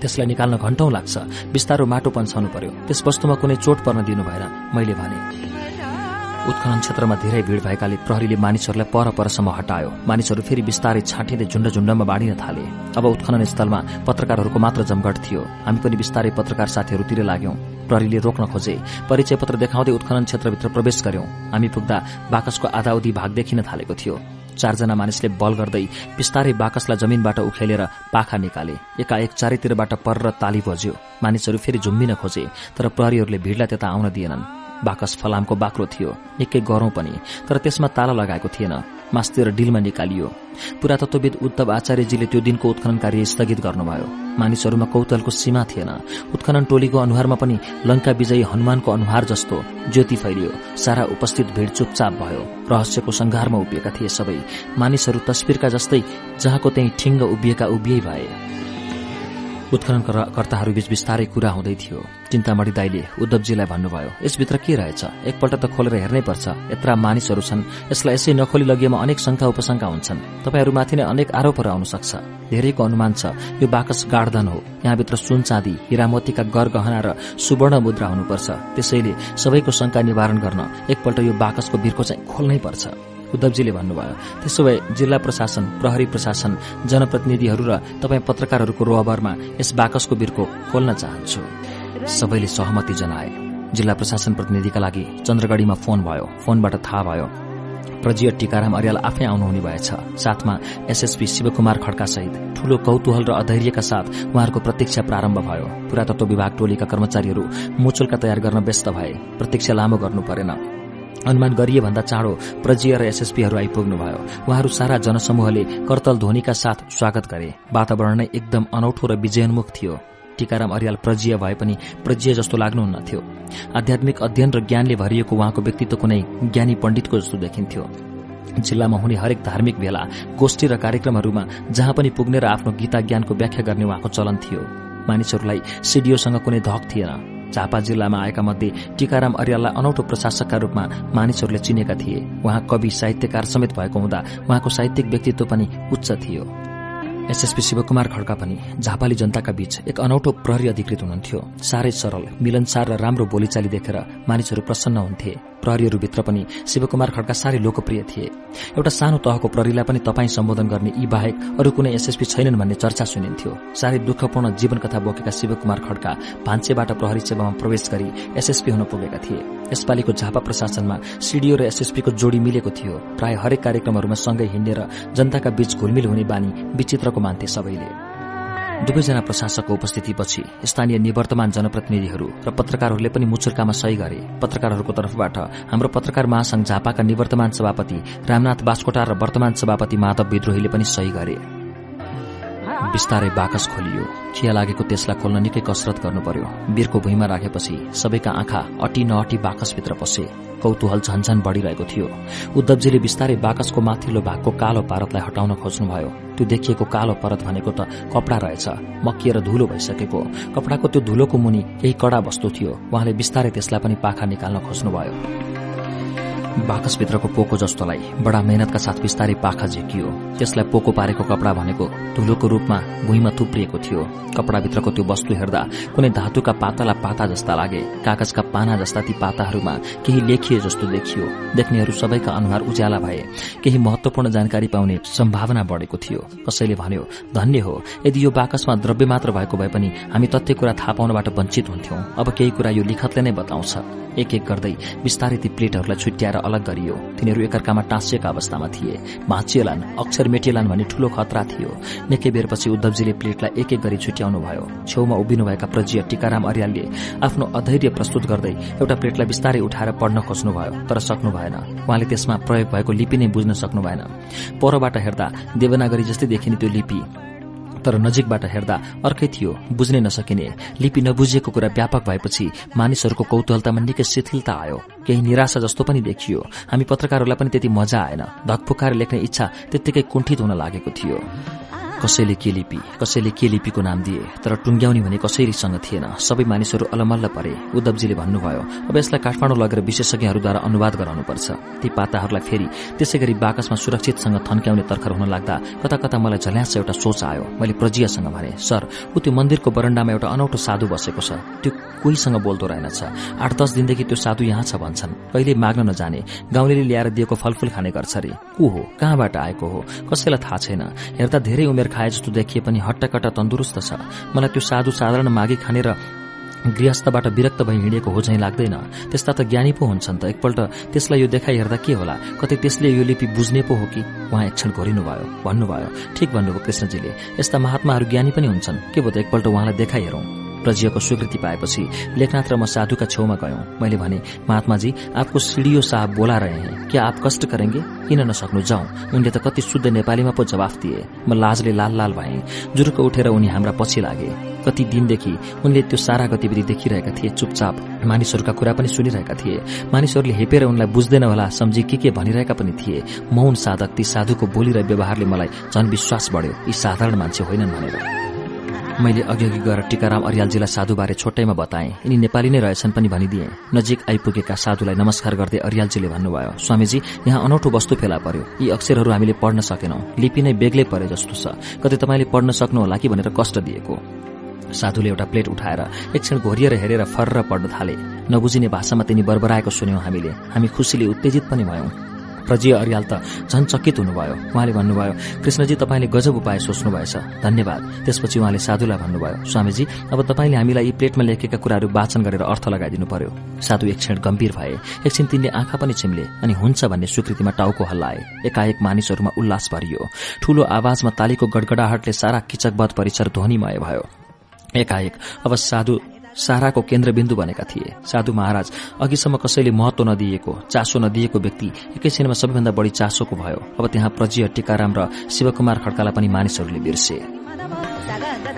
त्यसलाई निकाल्न घण्टौं लाग्छ। बिस्तारो माटो पन्छाउनु पर्यो। त्यस वस्तुमा कुनै चोट पर्न दिनु भएन मैले भने। उत्खनन क्षेत्रमा धेरै भीड़ भएकाले प्रहरीले मानिसहरूलाई पर परसम्म हटायो। मानिसहरू फेरि बिस्तारै छाँटिँदै झुण्ड झुण्डमा बाँडिन थाले। अब उत्खनन स्थलमा पत्रकारहरूको मात्र जमघट थियो। हामी पनि बिस्तारै पत्रकार साथीहरूतिर लाग्यौं। प्रहरीले रोक्न खोजे। परिचय पत्र देखाउँदै उत्खनन क्षेत्रभित्र प्रवेश गर्यौं। हामी पुग्दा बाकसको आधाउधी भाग देखिन थालेको थियो। चारजना मानिसले बल गर्दै बिस्तारै बाकसलाई जमिनबाट उखेलेर पाखा निकाले। एकाएक चारैतिरबाट पर ताली बज्यो। मानिसहरू फेरि झुम्बिन खोजे तर प्रहरीहरूले भीड़लाई त्यता आउन दिएनन्। बाकस फलामको बाक्लो थियो निकै गरौं पनि तर त्यसमा ताला लगाएको थिएन मास्तिर डिलमा निकालियो। पुरातत्वविद उद्धव आचार्यजीले त्यो दिनको उत्खनन कार्य स्थगित गर्नुभयो। मानिसहरूमा कौतलको सीमा थिएन। उत्खनन टोलीको अनुहारमा पनि लंका विजयी हनुमानको अनुहार जस्तो ज्योति फैलियो। सारा उपस्थित भीड़ चुपचाप भयो। रहस्यको संघारमा उभिएका थिए सबै। मानिसहरू तस्विरका जस्तै जहाँको त्यही ठिङ्ग उभिएका उभिए भए। उत्खननकर्ताहरूबीच बिस्तारै कुरा हुँदै थियो। चिन्तामणी दाईले उद्धवजीलाई भन्नुभयो यसभित्र के रहेछ? एकपल्ट त खोलेर हेर्नै पर्छ। यत्र मानिसहरू छन्। यसलाई यसै नखोली लगिएमा अनेक शंका उपशंका हुन्छन्। तपाईँहरूमाथि नै अनेक आरोपहरू आउन सक्छ। धेरैको अनुमान छ यो बाकस गार्धन हो। यहाँभित्र सुन चाँदी हिरामतीका गर गहना र सुवर्ण मुद्रा हुनुपर्छ। त्यसैले सबैको शंका निवारण गर्न एकपल्ट यो बाकसको बिर्को चाहिँ खोल्नै पर्छ। उद्धवजीले भन्नुभयो त्यसो भए जिल्ला प्रशासन प्रहरी प्रशासन जनप्रतिनिधिहरू र तपाईँ पत्रकारहरूको रोहबरमा यस बाकसको बिर्को खोल्न चाहन्छु। सबैले सहमति जनाए। जिल्ला प्रशासन प्रतिनिधिका लागि चन्द्रगढ़ीमा फोन भयो। फोनबाट थाहा भयो प्रजिय टीकाराम अर्याल आफै आउनुहुने भएछ। साथमा एसएसपी शिवकुमार खड्का सहित ठूलो कौतूहल र अधैर्यका साथ उहाँहरूको प्रतीक्षा प्रारम्भ भयो। पुरातत्व विभाग टोलीका कर्मचारीहरू मुचुल्का तयार गर्न व्यस्त भए। प्रतीक्षा लामो गर्नु परेन। अनुमान गरिए भन्दा चाँडो प्रजीय र एसएसपीहरू आइपुग्नुभयो। उहाँहरू सारा जनसमूहले करतल ध्वनिका साथ स्वागत गरे। वातावरण नै एकदम अनौठो र विजयोन्मुख थियो। टीकाराम अरियाल प्रजीय भए पनि प्रजीय जस्तो लाग्नुहुन्न थियो। आध्यात्मिक अध्ययन र ज्ञानले भरिएको उहाँको व्यक्तित्व कुनै ज्ञानी पण्डितको जस्तो देखिन्थ्यो। जिल्लामा हुने हरेक धार्मिक भेला गोष्ठी र कार्यक्रमहरूमा जहाँ पनि पुग्ने र आफ्नो गीता ज्ञानको व्याख्या गर्ने उहाँको चलन थियो। मानिसहरूलाई सिडिओसँग कुनै धक थिएन। झापा जिल्लामा आएका मध्ये टीकाराम अर्याललाई अनौठो प्रशासकका रूपमा मानिसहरूले चिनेका थिए। उहाँ कवि साहित्यकार समेत भएको हुँदा उहाँको साहित्यिक व्यक्तित्व पनि उच्च थियो। एसएसपी शिवकुमार खड्का पनि झापाली जनताका बीच एक अनौठो प्रहरी अधिकृत हुनुहुन्थ्यो। साह्रै सरल मिलनसार र राम्रो बोलीचाली देखेर मानिसहरू प्रसन्न हुन्थे। प्रहरीहरूभित्र पनि शिवकुमार खड्का साह्रै लोकप्रिय थिए। एउटा सानो तहको प्रहरीलाई पनि तपाईँ सम्बोधन गर्ने यी बाहेक अरू कुनै एसएसपी छैनन् भन्ने चर्चा सुनिन्थ्यो। साह्रै दुःखपूर्ण जीवन कथा बोकेका शिवकुमार खड्का भान्सेबाट प्रहरी सेवामा प्रवेश गरी एसएसपी हुन पुगेका थिए। यसपालिको झापा प्रशासनमा सीडीओ र एसएसपीको जोडी मिलेको थियो। प्राय हरेक कार्यक्रमहरूमा सँगै हिँडेर जनताका बीच घुलमिल हुने बानी विचित्रको मान्थे सबैले। दुवैजना प्रशासकको उपस्थितिपछि स्थानीय निवर्तमान जनप्रतिनिधिहरू र पत्रकारहरूले पनि मुचुर्कामा सही गरे। पत्रकारहरूको तर्फबाट हाम्रो पत्रकार महासंघ झापाका निवर्तमान सभापति रामनाथ बास्कोटा र वर्तमान सभापति माधव विद्रोहीले पनि सही गरे। बिस्तारै बाकस खोलियो। चिया लागेको त्यसलाई खोल्न निकै कसरत गर्नु पर्यो वीरको भुइँमा राखेपछि सबैका आँखा अटी नअटी बाकसभित्र पसे। कौतूहल झन्झन बढ़िरहेको थियो। उद्धवजीले बिस्तारै बाकसको माथिल्लो भागको कालो पारतलाई हटाउन खोज्नुभयो। त्यो देखिएको कालो परत भनेको त कपडा रहेछ। मकिएर धुलो भइसकेको। कपडाको त्यो धुलोको मुनि केही कडा वस्तु थियो। उहाँले बिस्तारै त्यसलाई पनि पाखा निकाल्न खोज्नुभयो। बाकसभित्रको पोको जस्तोलाई बडा मेहनतका साथ बिस्तारै पाखा झिकियो। त्यसलाई पोको पारेको कपडा भनेको धुलोको रूपमा भुइँमा थुप्रिएको थियो। कपडाभित्रको त्यो वस्तु हेर्दा कुनै धातुका पाताला पाता जस्ता लागे कागजका पाना जस्ता ती पाताहरूमा केही लेखिए जस्तो देखियो। देख्नेहरू सबैका अनुहार उज्याला भए। केही महत्वपूर्ण जानकारी पाउने सम्भावना बढ़ेको थियो। कसैले भन्यो धन्य हो यदि यो बाकसमा द्रव्य मात्र भएको भए पनि हामी तथ्य कुरा थाहा पाउनबाट वञ्चित हुन्थ्यौं। अब केही कुरा यो लिखतले नै बताउँछ। एक एक गर्दै बिस्तारै ती प्लेटहरूलाई छुट्याएर अलग गरियो। तिनीहरू एकअर्कामा टाँसिएका अवस्थामा थिए। भाँचिएलान् अक्षर मेटिएलान् भन्ने ठूलो खतरा थियो। निकै बेरपछि उद्धवजीले प्लेटलाई एक एक गरी छुट्याउनु भयो छेउमा उभिनुभएका प्रजीय टीकाराम अर्यालले आफ्नो अधैर्य प्रस्तुत गर्दै एउटा प्लेटलाई बिस्तारै उठाएर पढ्न खोज्नुभयो तर सक्नु भएन। उहाँले त्यसमा प्रयोग भएको लिपि नै बुझ्न सक्नु भएन। परबाट हेर्दा देवनागरी जस्तै देखिने त्यो लिपि तर नजिकबाट हेर्दा अर्कै थियो बुझ्नै नसकिने। लिपि नबुझिएको कुरा व्यापक भएपछि मानिसहरूको कौतूहलतामा निकै शिथिलता आयो। केही निराशा जस्तो पनि देखियो। हामी पत्रकारहरूलाई पनि त्यति मजा आएन। धकफुकाएर लेख्ने इच्छा त्यत्तिकै कुण्ठित हुन लागेको थियो। कसैले के लिपि कसैले के लिपिको नाम दिए तर टुङ्ग्याउने भने कसैसँग थिएन। सबै मानिसहरू अलमल्ल परे उद्धवजीले भन्नुभयो। अब यसलाई काठमाडौँ लगेर विशेषज्ञहरूद्वारा अनुवाद गराउनुपर्छ। ती पाताहरूलाई फेरि त्यसै गरी बाकसमा सुरक्षितसँग थन्क्याउने तर्खर हुन लाग्दा कता कता मलाई झल्यास एउटा सोच आयो। मैले प्रजियासँग भने सर ऊ त्यो मन्दिरको बरण्डामा एउटा अनौठो साधु बसेको छ। त्यो कोहीसँग बोल्दो रहेनछ। आठ दस दिनदेखि त्यो साधु यहाँ छ भन्छन्। कहिले माग्न नजाने। गाउँले ल्याएर दिएको फलफूल खाने गर्छ अरे को हो कहाँबाट आएको हो? कसैलाई थाहा छैन। हेर्दा धेरै उमेर खाए जस्तो देखिए पनि हट्टाकट्टा तन्दुरुस्त छ। मलाई त्यो साधु साधारण मागी खाने र गृहस्थबाट विरक्त भई हिँडेको हो झैँ लाग्दैन। त्यस्ता त ज्ञानी पो हुन्छन् त। एकपल्ट त्यसलाई यो देखाइ हेर्दा के होला? कतै त्यसले यो लिपि बुझ्ने पो हो कि? उहाँ एकछिन घोरिनुभयो भन्नुभयो। ठिक भन्नुभयो कृष्णजीले। यस्ता महात्माहरू ज्ञानी पनि हुन्छन्। के भयो त? एकपल्ट उहाँलाई देखाइ हेरौं। प्रजियको स्वीकृति पाएपछि लेखनाथ र म साधुका छेउमा गयौं। मैले भने महात्माजी आपको सिडियो साहब बोला रहे हैं। क्या आप कष्ट करेंगे? किन नसक्नु जाउँ उनले त कति शुद्ध नेपालीमा पो जवाफ दिए। म लाजले लाल लाल भए। जुरुक उठेर उनी हाम्रा पछि लागे। कति दिनदेखि उनले त्यो सारा गतिविधि देखिरहेका थिए चुपचाप। मानिसहरूका कुरा पनि सुनिरहेका थिए। मानिसहरूले हेपेर उनलाई बुझ्दैन होला सम्झी के के भनिरहेका पनि थिए। मौन साधक ती साधुको बोली र व्यवहारले मलाई झन विश्वास बढ्यो। यी साधारण मान्छे होइनन् भनेर। मैले अघि अघि गएर टीकाराम अरियालजीलाई साधुबारे छोटैमा बताएँ। यिनी नेपाली नै रहेछन् पनि भनिदिएँ। नजिक आइपुगेका साधुलाई नमस्कार गर्दै अरियालजीले भन्नुभयो स्वामीजी यहाँ अनौठो वस्तु फेला पर्यो। यी अक्षरहरू हामीले पढ्न सकेनौं। लिपि नै बेग्लै परे जस्तो छ। कतै तपाईँले पढ्न सक्नुहोला कि भनेर कष्ट दिएको साधुले एउटा प्लेट उठाएर एक क्षण घोरिएर हेरेर फर्र पढ्न थाले। नबुझिने भाषामा तिनी बरबराएको सुन्यौं हामीले। हामी खुसीले उत्तेजित पनि भयौं। प्रजीय अरियाल त झन चकित हुनुभयो। उहाँले भन्नुभयो कृष्णजी तपाईँले गजब उपाय सोच्नुभएछ धन्यवाद। त्यसपछि उहाँले साधुलाई भन्नुभयो स्वामीजी अब तपाईँले हामीलाई यी प्लेटमा लेखेका कुराहरू वाचन गरेर अर्थ लगाइदिनु पर्यो। साधु एक क्षण गम्भीर भए एकछिन तिनले आँखा पनि छिम्ले अनि हुन्छ भन्ने स्वीकृतिमा टाउको हल्लाए। एकाएक मानिसहरूमा उल्लास भरियो। ठूलो आवाजमा तालीको गडगडाहटले सारा किचकबद परिसर ध्वनिमय भयो। एकाएक अब साधु साराको केन्द्रबिन्दु बनेका थिए। साधु महाराज अघिसम्म कसैले महत्व नदिएको चासो नदिएको व्यक्ति एकैछिनमा सबैभन्दा बढ़ी चासोको भयो। अब त्यहाँ प्रजीय टिकाराम र शिवकुमार खड्कालाई पनि मानिसहरूले बिर्से।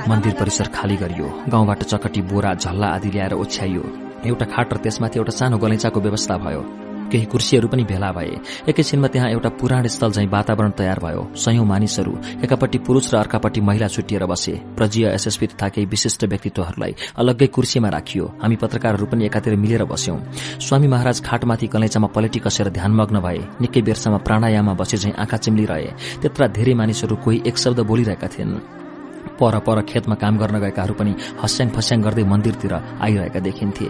मन्दिर परिसर खाली गरियो। गाउँबाट चकटी बोरा झल्ला आदि ल्याएर ओछ्याइयो। एउटा खाट र त्यसमाथि एउटा सानो गलैँचाको व्यवस्था भयो। केही कुर्सीहरू पनि भेला भए। एकैछिनमा त्यहाँ एउटा पुराण स्थल झैं वातावरण तयार भयो। सयौं मानिसहरू एकापट्टि पुरूष र अर्कापट्टि महिला छुटिएर बसे। प्रजीय एसएसपी तथा केही विशिष्ट व्यक्तित्वहरूलाई अलग्गै कुर्सीमा राखियो। हामी पत्रकारहरू पनि एकातिर मिलेर बस्यौं। स्वामी महाराज खाटमाथि कलैचामा पलेटी कसेर ध्यानमग्न भए। निकै बेरसम्म प्राणायाममा बसे झैं आँखा चिम्लिरहे। त्यत्र धेरै मानिसहरू कोही एक शब्द बोलिरहेका थिएन् पर पर खेतमा काम गर्न गएकाहरू पनि हस्याङ फस्याङ गर्दै मन्दिरतिर आइरहेका देखिन्थे।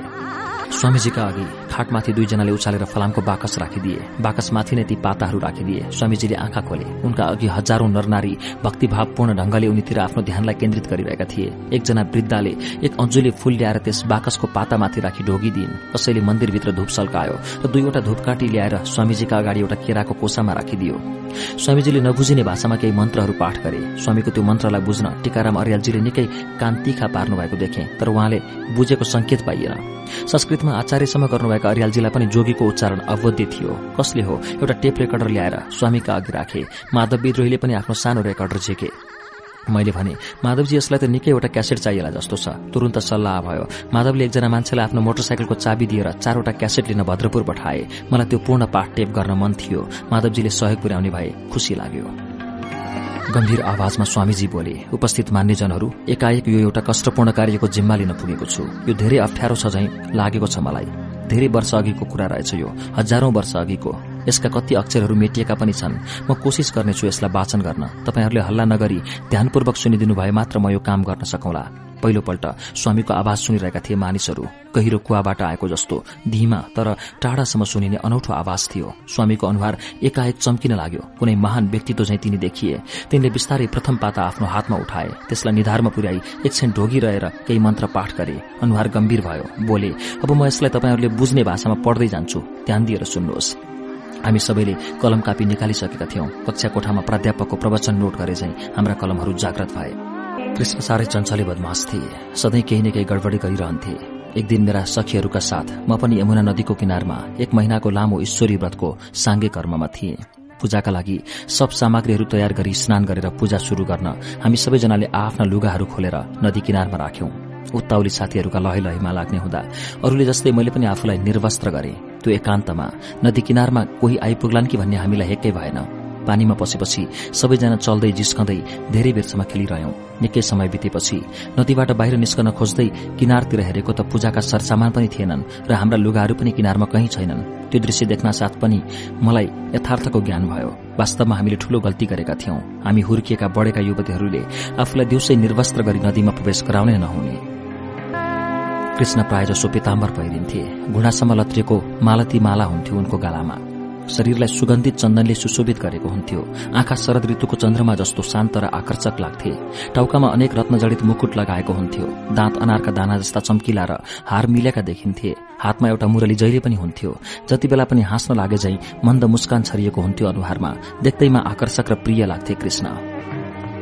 स्वामीजीका अघि खाटमाथि दुईजनाले उचालेर फलामको बाकस राखिदिए। बाकसमाथि नै ती पाताहरू राखिदिए। स्वामीजीले आँखा खोले। उनका अघि हजारौं नरनारी भक्तिभावपूर्ण ढंगले उनीतिर आफ्नो ध्यानलाई केन्द्रित गरिरहेका थिए। एकजना वृद्धाले एक अञ्जुली फूल ल्याएर त्यस बाकसको पातामाथि राखी ढोगिदिइन् कसैले मन्दिरभित्र धूप सल्कायो र दुईवटा धूपकाँटी ल्याएर स्वामीजीका अगाडि एउटा केराको कोसामा राखिदियो। स्वामीजीले नबुझिने भाषामा केही मन्त्रहरू पाठ गरे। स्वामीको त्यो मन्त्रलाई बुझ्न टीकाराम अर्यालजीले निकै कान्तिखा पार्नु भएको देखे तर उहाँले बुझेको संकेत पाइएन। संस्कृतमा आचार्यसम्म गर्नुभएका अर्यालजीलाई पनि जोगीको उच्चारण अवध्य थियो। कसले हो? एउटा टेप रेकर्डर ल्याएर स्वामीका अघि राखे। माधव विद्रोहीले पनि आफ्नो सानो रेकर्डर झेके। मैले भने माधवजी यसलाई त निकै एउटा क्यासेट चाहिएला जस्तो छ। तुरन्त सल्लाह भयो। माधवले एकजना मान्छेलाई आफ्नो मोटरसाइकलको चाबी दिएर चारवटा क्यासेट लिन भद्रपुर पठाए। मलाई त्यो पूर्ण पाठ टेप गर्न मन थियो। माधवजीले सहयोग पुर्याउने भए खुसी लाग्यो। गम्भीर आवाजमा स्वामीजी बोले उपस्थित मान्यजनहरू एकाएक यो एउटा कष्टपूर्ण कार्यको जिम्मा लिन पुगेको छु। यो धेरै अप्ठ्यारो छ झैं लागेको छ मलाई। धेरै वर्ष अघिको कुरा रहेछ यो हजारौं वर्ष अघिको। यसका कति अक्षरहरू मेटिएका पनि छन्। म कोसिस गर्नेछु यसलाई वाचन गर्न। तपाईँहरूले हल्ला नगरी ध्यानपूर्वक सुनिदिनु भए मात्र म यो काम गर्न सकौंला। पहिलोपल्ट स्वामीको आवाज सुनिरहेका थिए मानिसहरू। गहिरो कुवाबाट आएको जस्तो धीमा तर टाढासम्म सुनिने अनौठो आवाज थियो। स्वामीको अनुहार एकाएक चम्किन लाग्यो। कुनै महान व्यक्तित्व झैं तिनी देखिए। तिनले बिस्तारै प्रथम पाता आफ्नो हातमा उठाए। त्यसलाई निधारमा पुर्याई एकछिन ढोगिरहेर केही मन्त्र पाठ गरे। अनुहार गम्भीर भयो। बोले अब म यसलाई तपाईँहरूले बुझ्ने भाषामा पढ्दै जान्छु। ध्यान दिएर सुन्नुहोस्। हामी सबैले कलम कापी निकालिसकेका थियौं। कक्षा कोठामा प्राध्यापकको प्रवचन नोट गरे चाहिँ हाम्रा कलमहरू जागृत भए। कृष्ण साह्रै चञ्चले बदमास थिए। सधैँ केही न केही गडबडी गरिरहन्थे। एक दिन मेरा सखीहरूका साथ म पनि यमुना नदीको किनारमा एक महिनाको लामो ईश्वरी व्रतको साङ्गे कर्ममा थिए। पूजाका लागि सब सामग्रीहरू तयार गरी स्नान गरेर पूजा शुरू गर्न हामी सबैजनाले आफ्ना लुगाहरू खोलेर नदी किनारमा राख्यौं। उत्ताउली साथीहरूका लहे लहेमा लाग्ने हुँदा अरूले जस्तै मैले पनि आफूलाई निर्वस्त्र गरे। त्यो एकान्तमा नदी किनारमा कोही आइपुग्लान् कि भन्ने हामीलाई हेक्कै भएन। पानीमा पसेपछि सबैजना चल्दै जिस्कँदै धेरै बेरसम्म खेलिरह्यौं। निकै समय बितेपछि नदीबाट बाहिर निस्कन खोज्दै किनारतिर हेरेको त पूजाका सरसामान पनि थिएनन् र हाम्रा लुगाहरू पनि किनारमा कहीँ छैनन्। त्यो दृश्य देख्न साथ पनि मलाई यथार्थको ज्ञान भयो। वास्तवमा हामीले ठूलो गल्ती गरेका थियौं। हामी हुर्किएका बढेका युवतीहरूले आफूलाई दिउँसै निर्वस्त्र गरी नदीमा प्रवेश गराउनै नहुने। कृष्ण प्राय जसो पिताम्बर पहिरिन्थे घुँडासम्म लत्रिएको मालती माला हुन्थ्यो उनको गालामा। शरीरलाई सुगन्धित चन्दनले सुशोभित गरेको हुन्थ्यो। आँखा शरद ऋतुको चन्द्रमा जस्तो शान्त र आकर्षक लाग्थे। टाउकामा अनेक रत्नजडित मुकुट लगाएको हुन्थ्यो। दाँत अनारका दाना जस्ता चम्किला र हार मिलेका देखिन्थे। हातमा एउटा मुरली जहिले पनि हुन्थ्यो। जति बेला पनि हाँस्न लागे झै मन्द मुस्कान छरिएको हुन्थ्यो अनुहारमा। देख्दैमा आकर्षक र प्रिय लाग्थे कृष्ण।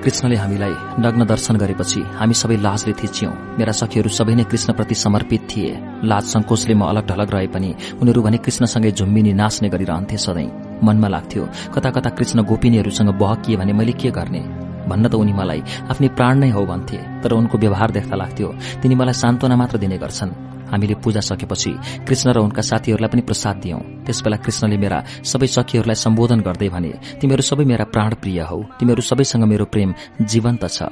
कृष्णले हामीलाई नग्न दर्शन गरेपछि हामी सबै लाजले थिच्यौं। मेरा सखीहरू सबै नै कृष्णप्रति समर्पित थिए। लाज संकोचले म अलग ढलग रहे पनि उनीहरू भने कृष्णसँगै झुम्बिनी नाच्ने गरिरहन्थे सधैँ। मनमा लाग्थ्यो कता कता कृष्ण गोपिनीहरूसँग बहकिए भने मैले के गर्ने? भन्न त उनी मलाई आफ्नै प्राण नै हो भन्थे तर उनको व्यवहार देख्दा लाग्थ्यो तिनी मलाई सान्त्वना मात्र दिने गर्छन्। हामीले पूजा सकेपछि कृष्ण र उनका साथीहरूलाई पनि प्रसाद दियौं। त्यसबेला कृष्णले मेरा सबै सखीहरूलाई सम्बोधन गर्दै भने तिमीहरू सबै मेरा प्राण प्रिय हौ। तिमीहरू सबैसँग मेरो प्रेम जीवन्त छ।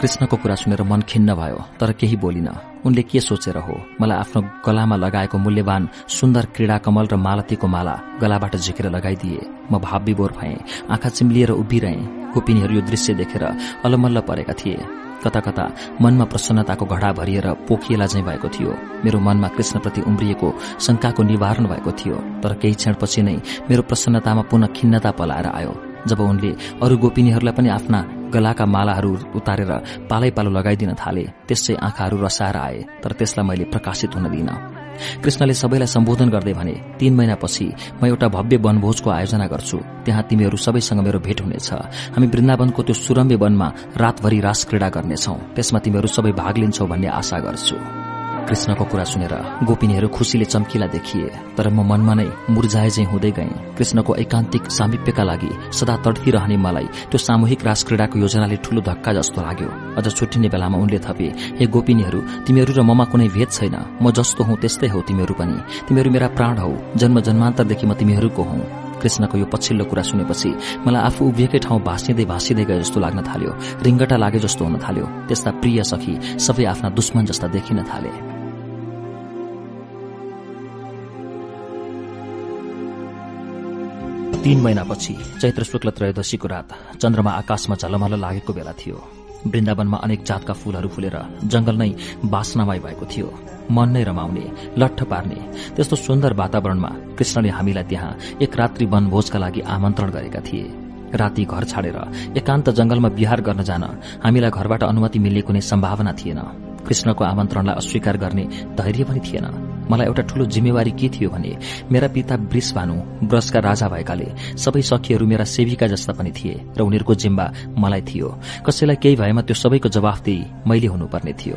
कृष्णको कुरा सुनेर मन खिन्न भयो तर केही बोलिन। उनले के सोचेर हो? मलाई आफ्नो गलामा लगाएको मूल्यवान सुन्दर क्रीडा कमल र मालतीको माला गलाबाट झिकेर लगाइदिए। म भाव विभोर भएँ आँखा चिम्लिएर उभिरहे। गोपिनीहरू यो दृश्य देखेर अलमल्ल परेका थिए। कता कता मनमा प्रसन्नताको घडा भरिएर पोखिएला झैं भएको थियो। मेरो मनमा कृष्णप्रति उम्रिएको शंकाको निवारण भएको थियो। तर केही क्षणपछि नै मेरो प्रसन्नतामा पुनः खिन्नता पलाएर आयो। जब उनले अरू गोपिनीहरूलाई पनि आफ्ना गलाका मालाहरू उतारेर पालै पालो लगाइदिन थाले त्यसै आँखाहरू रसाएर आए तर त्यसलाई मैले प्रकाशित हुन दिन कृष्णले सबैलाई सम्बोधन गर्दै भने तीन महिनापछि म एउटा भव्य वनभोजको आयोजना गर्छु। त्यहाँ तिमीहरू सबैसँग मेरो भेट हुनेछ। हामी वृन्दावनको त्यो सुरम्य वनमा रातभरि रास क्रीड़ा गर्नेछौ। त्यसमा तिमीहरू सबै भाग लिन्छौ भन्ने आशा गर्छु। कृष्णको कुरा सुनेर गोपिनीहरू खुशीले चम्किला देखिए तर म मनमा नै मुर्जाए चाहिँ हुँदै गएँ। कृष्णको एकान्तिक सामिप्यका लागि सदा तडफिरहने मलाई त्यो सामूहिक रास क्रीडाको योजनाले ठूलो धक्का जस्तो लाग्यो। अझ छुट्टिने बेलामा उनले थपे हे गोपिनीहरू तिमीहरू र ममा कुनै भेद छैन। म जस्तो हुँ त्यस्तै हौ तिमीहरू पनि। तिमीहरू मेरा प्राण हौ। जन्म जन्मान्तरदेखि म तिमीहरूको हुँ। कृष्णको यो पछिल्लो कुरा सुनेपछि मलाई आफू उभिएकै ठाउँ भाँसिँदै भाँसिँदै गए जस्तो लाग्न थाल्यो। रिङ्गटा लागे जस्तो हुन थाल्यो। त्यस्ता प्रिय सखी सबै आफ्ना दुश्मन जस्ता देखिन थाले। तीन महिनापछि चैत्र शुक्ल त्रयोदशीको रात चन्द्रमा आकाशमा झलमल लागेको बेला थियो। वृन्दावनमा अनेक जातका फूलहरू फुलेर जंगल नै बासनामय भएको थियो। मन नै रमाउने लट्ठ पार्ने त्यस्तो सुन्दर वातावरणमा कृष्णले हामीलाई त्यहाँ एक रात्रि वनभोजका लागि आमन्त्रण गरेका थिए। राति घर छाडेर एकान्त जंगलमा विहार गर्न जान हामीलाई घरबाट अनुमति मिल्ने कुनै सम्भावना थिएन। कृष्णको आमन्त्रणलाई अस्वीकार गर्ने धैर्य पनि थिएन। मलाई एउटा ठूलो जिम्मेवारी के थियो भने मेरा पिता वृष भानु ब्रजका राजा भएकाले सबै सखीहरू मेरा सेविका जस्ता पनि थिए र उनीहरूको जिम्बा मलाई थियो। कसैलाई केही भएमा त्यो सबैको जवाफदेही मैले हुनुपर्ने थियो।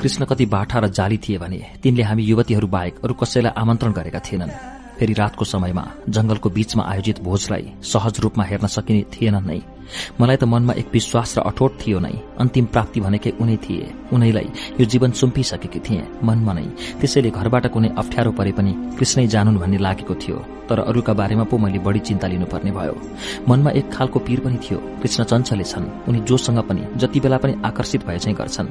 कृष्ण कति बाठा र जाली थिए भने तिनले हामी युवतीहरू बाहेक अरू कसैलाई आमन्त्रण गरेका थिएनन्। फेरि रातको समयमा जंगलको बीचमा आयोजित भोजलाई सहज रूपमा हेर्न सकिने थिएन नै। मलाई त मनमा एक विश्वास र अठोट थियो नै। अन्तिम प्राप्ति भनेकै उनै थिए। उनैलाई यो जीवन सुम्पिसकेकी थिए मनमा नै। त्यसैले घरबाट कुनै अप्ठ्यारो परे पनि कृष्णै जानुन् भन्ने लागेको थियो। तर अरूका बारेमा पो मैले बढ़ी चिन्ता लिनुपर्ने भयो। मनमा एक खालको पीर पनि थियो। कृष्ण चञ्चले छन्। उनी जोसँग पनि जति बेला पनि आकर्षित भए चाहिँ गर्छन्।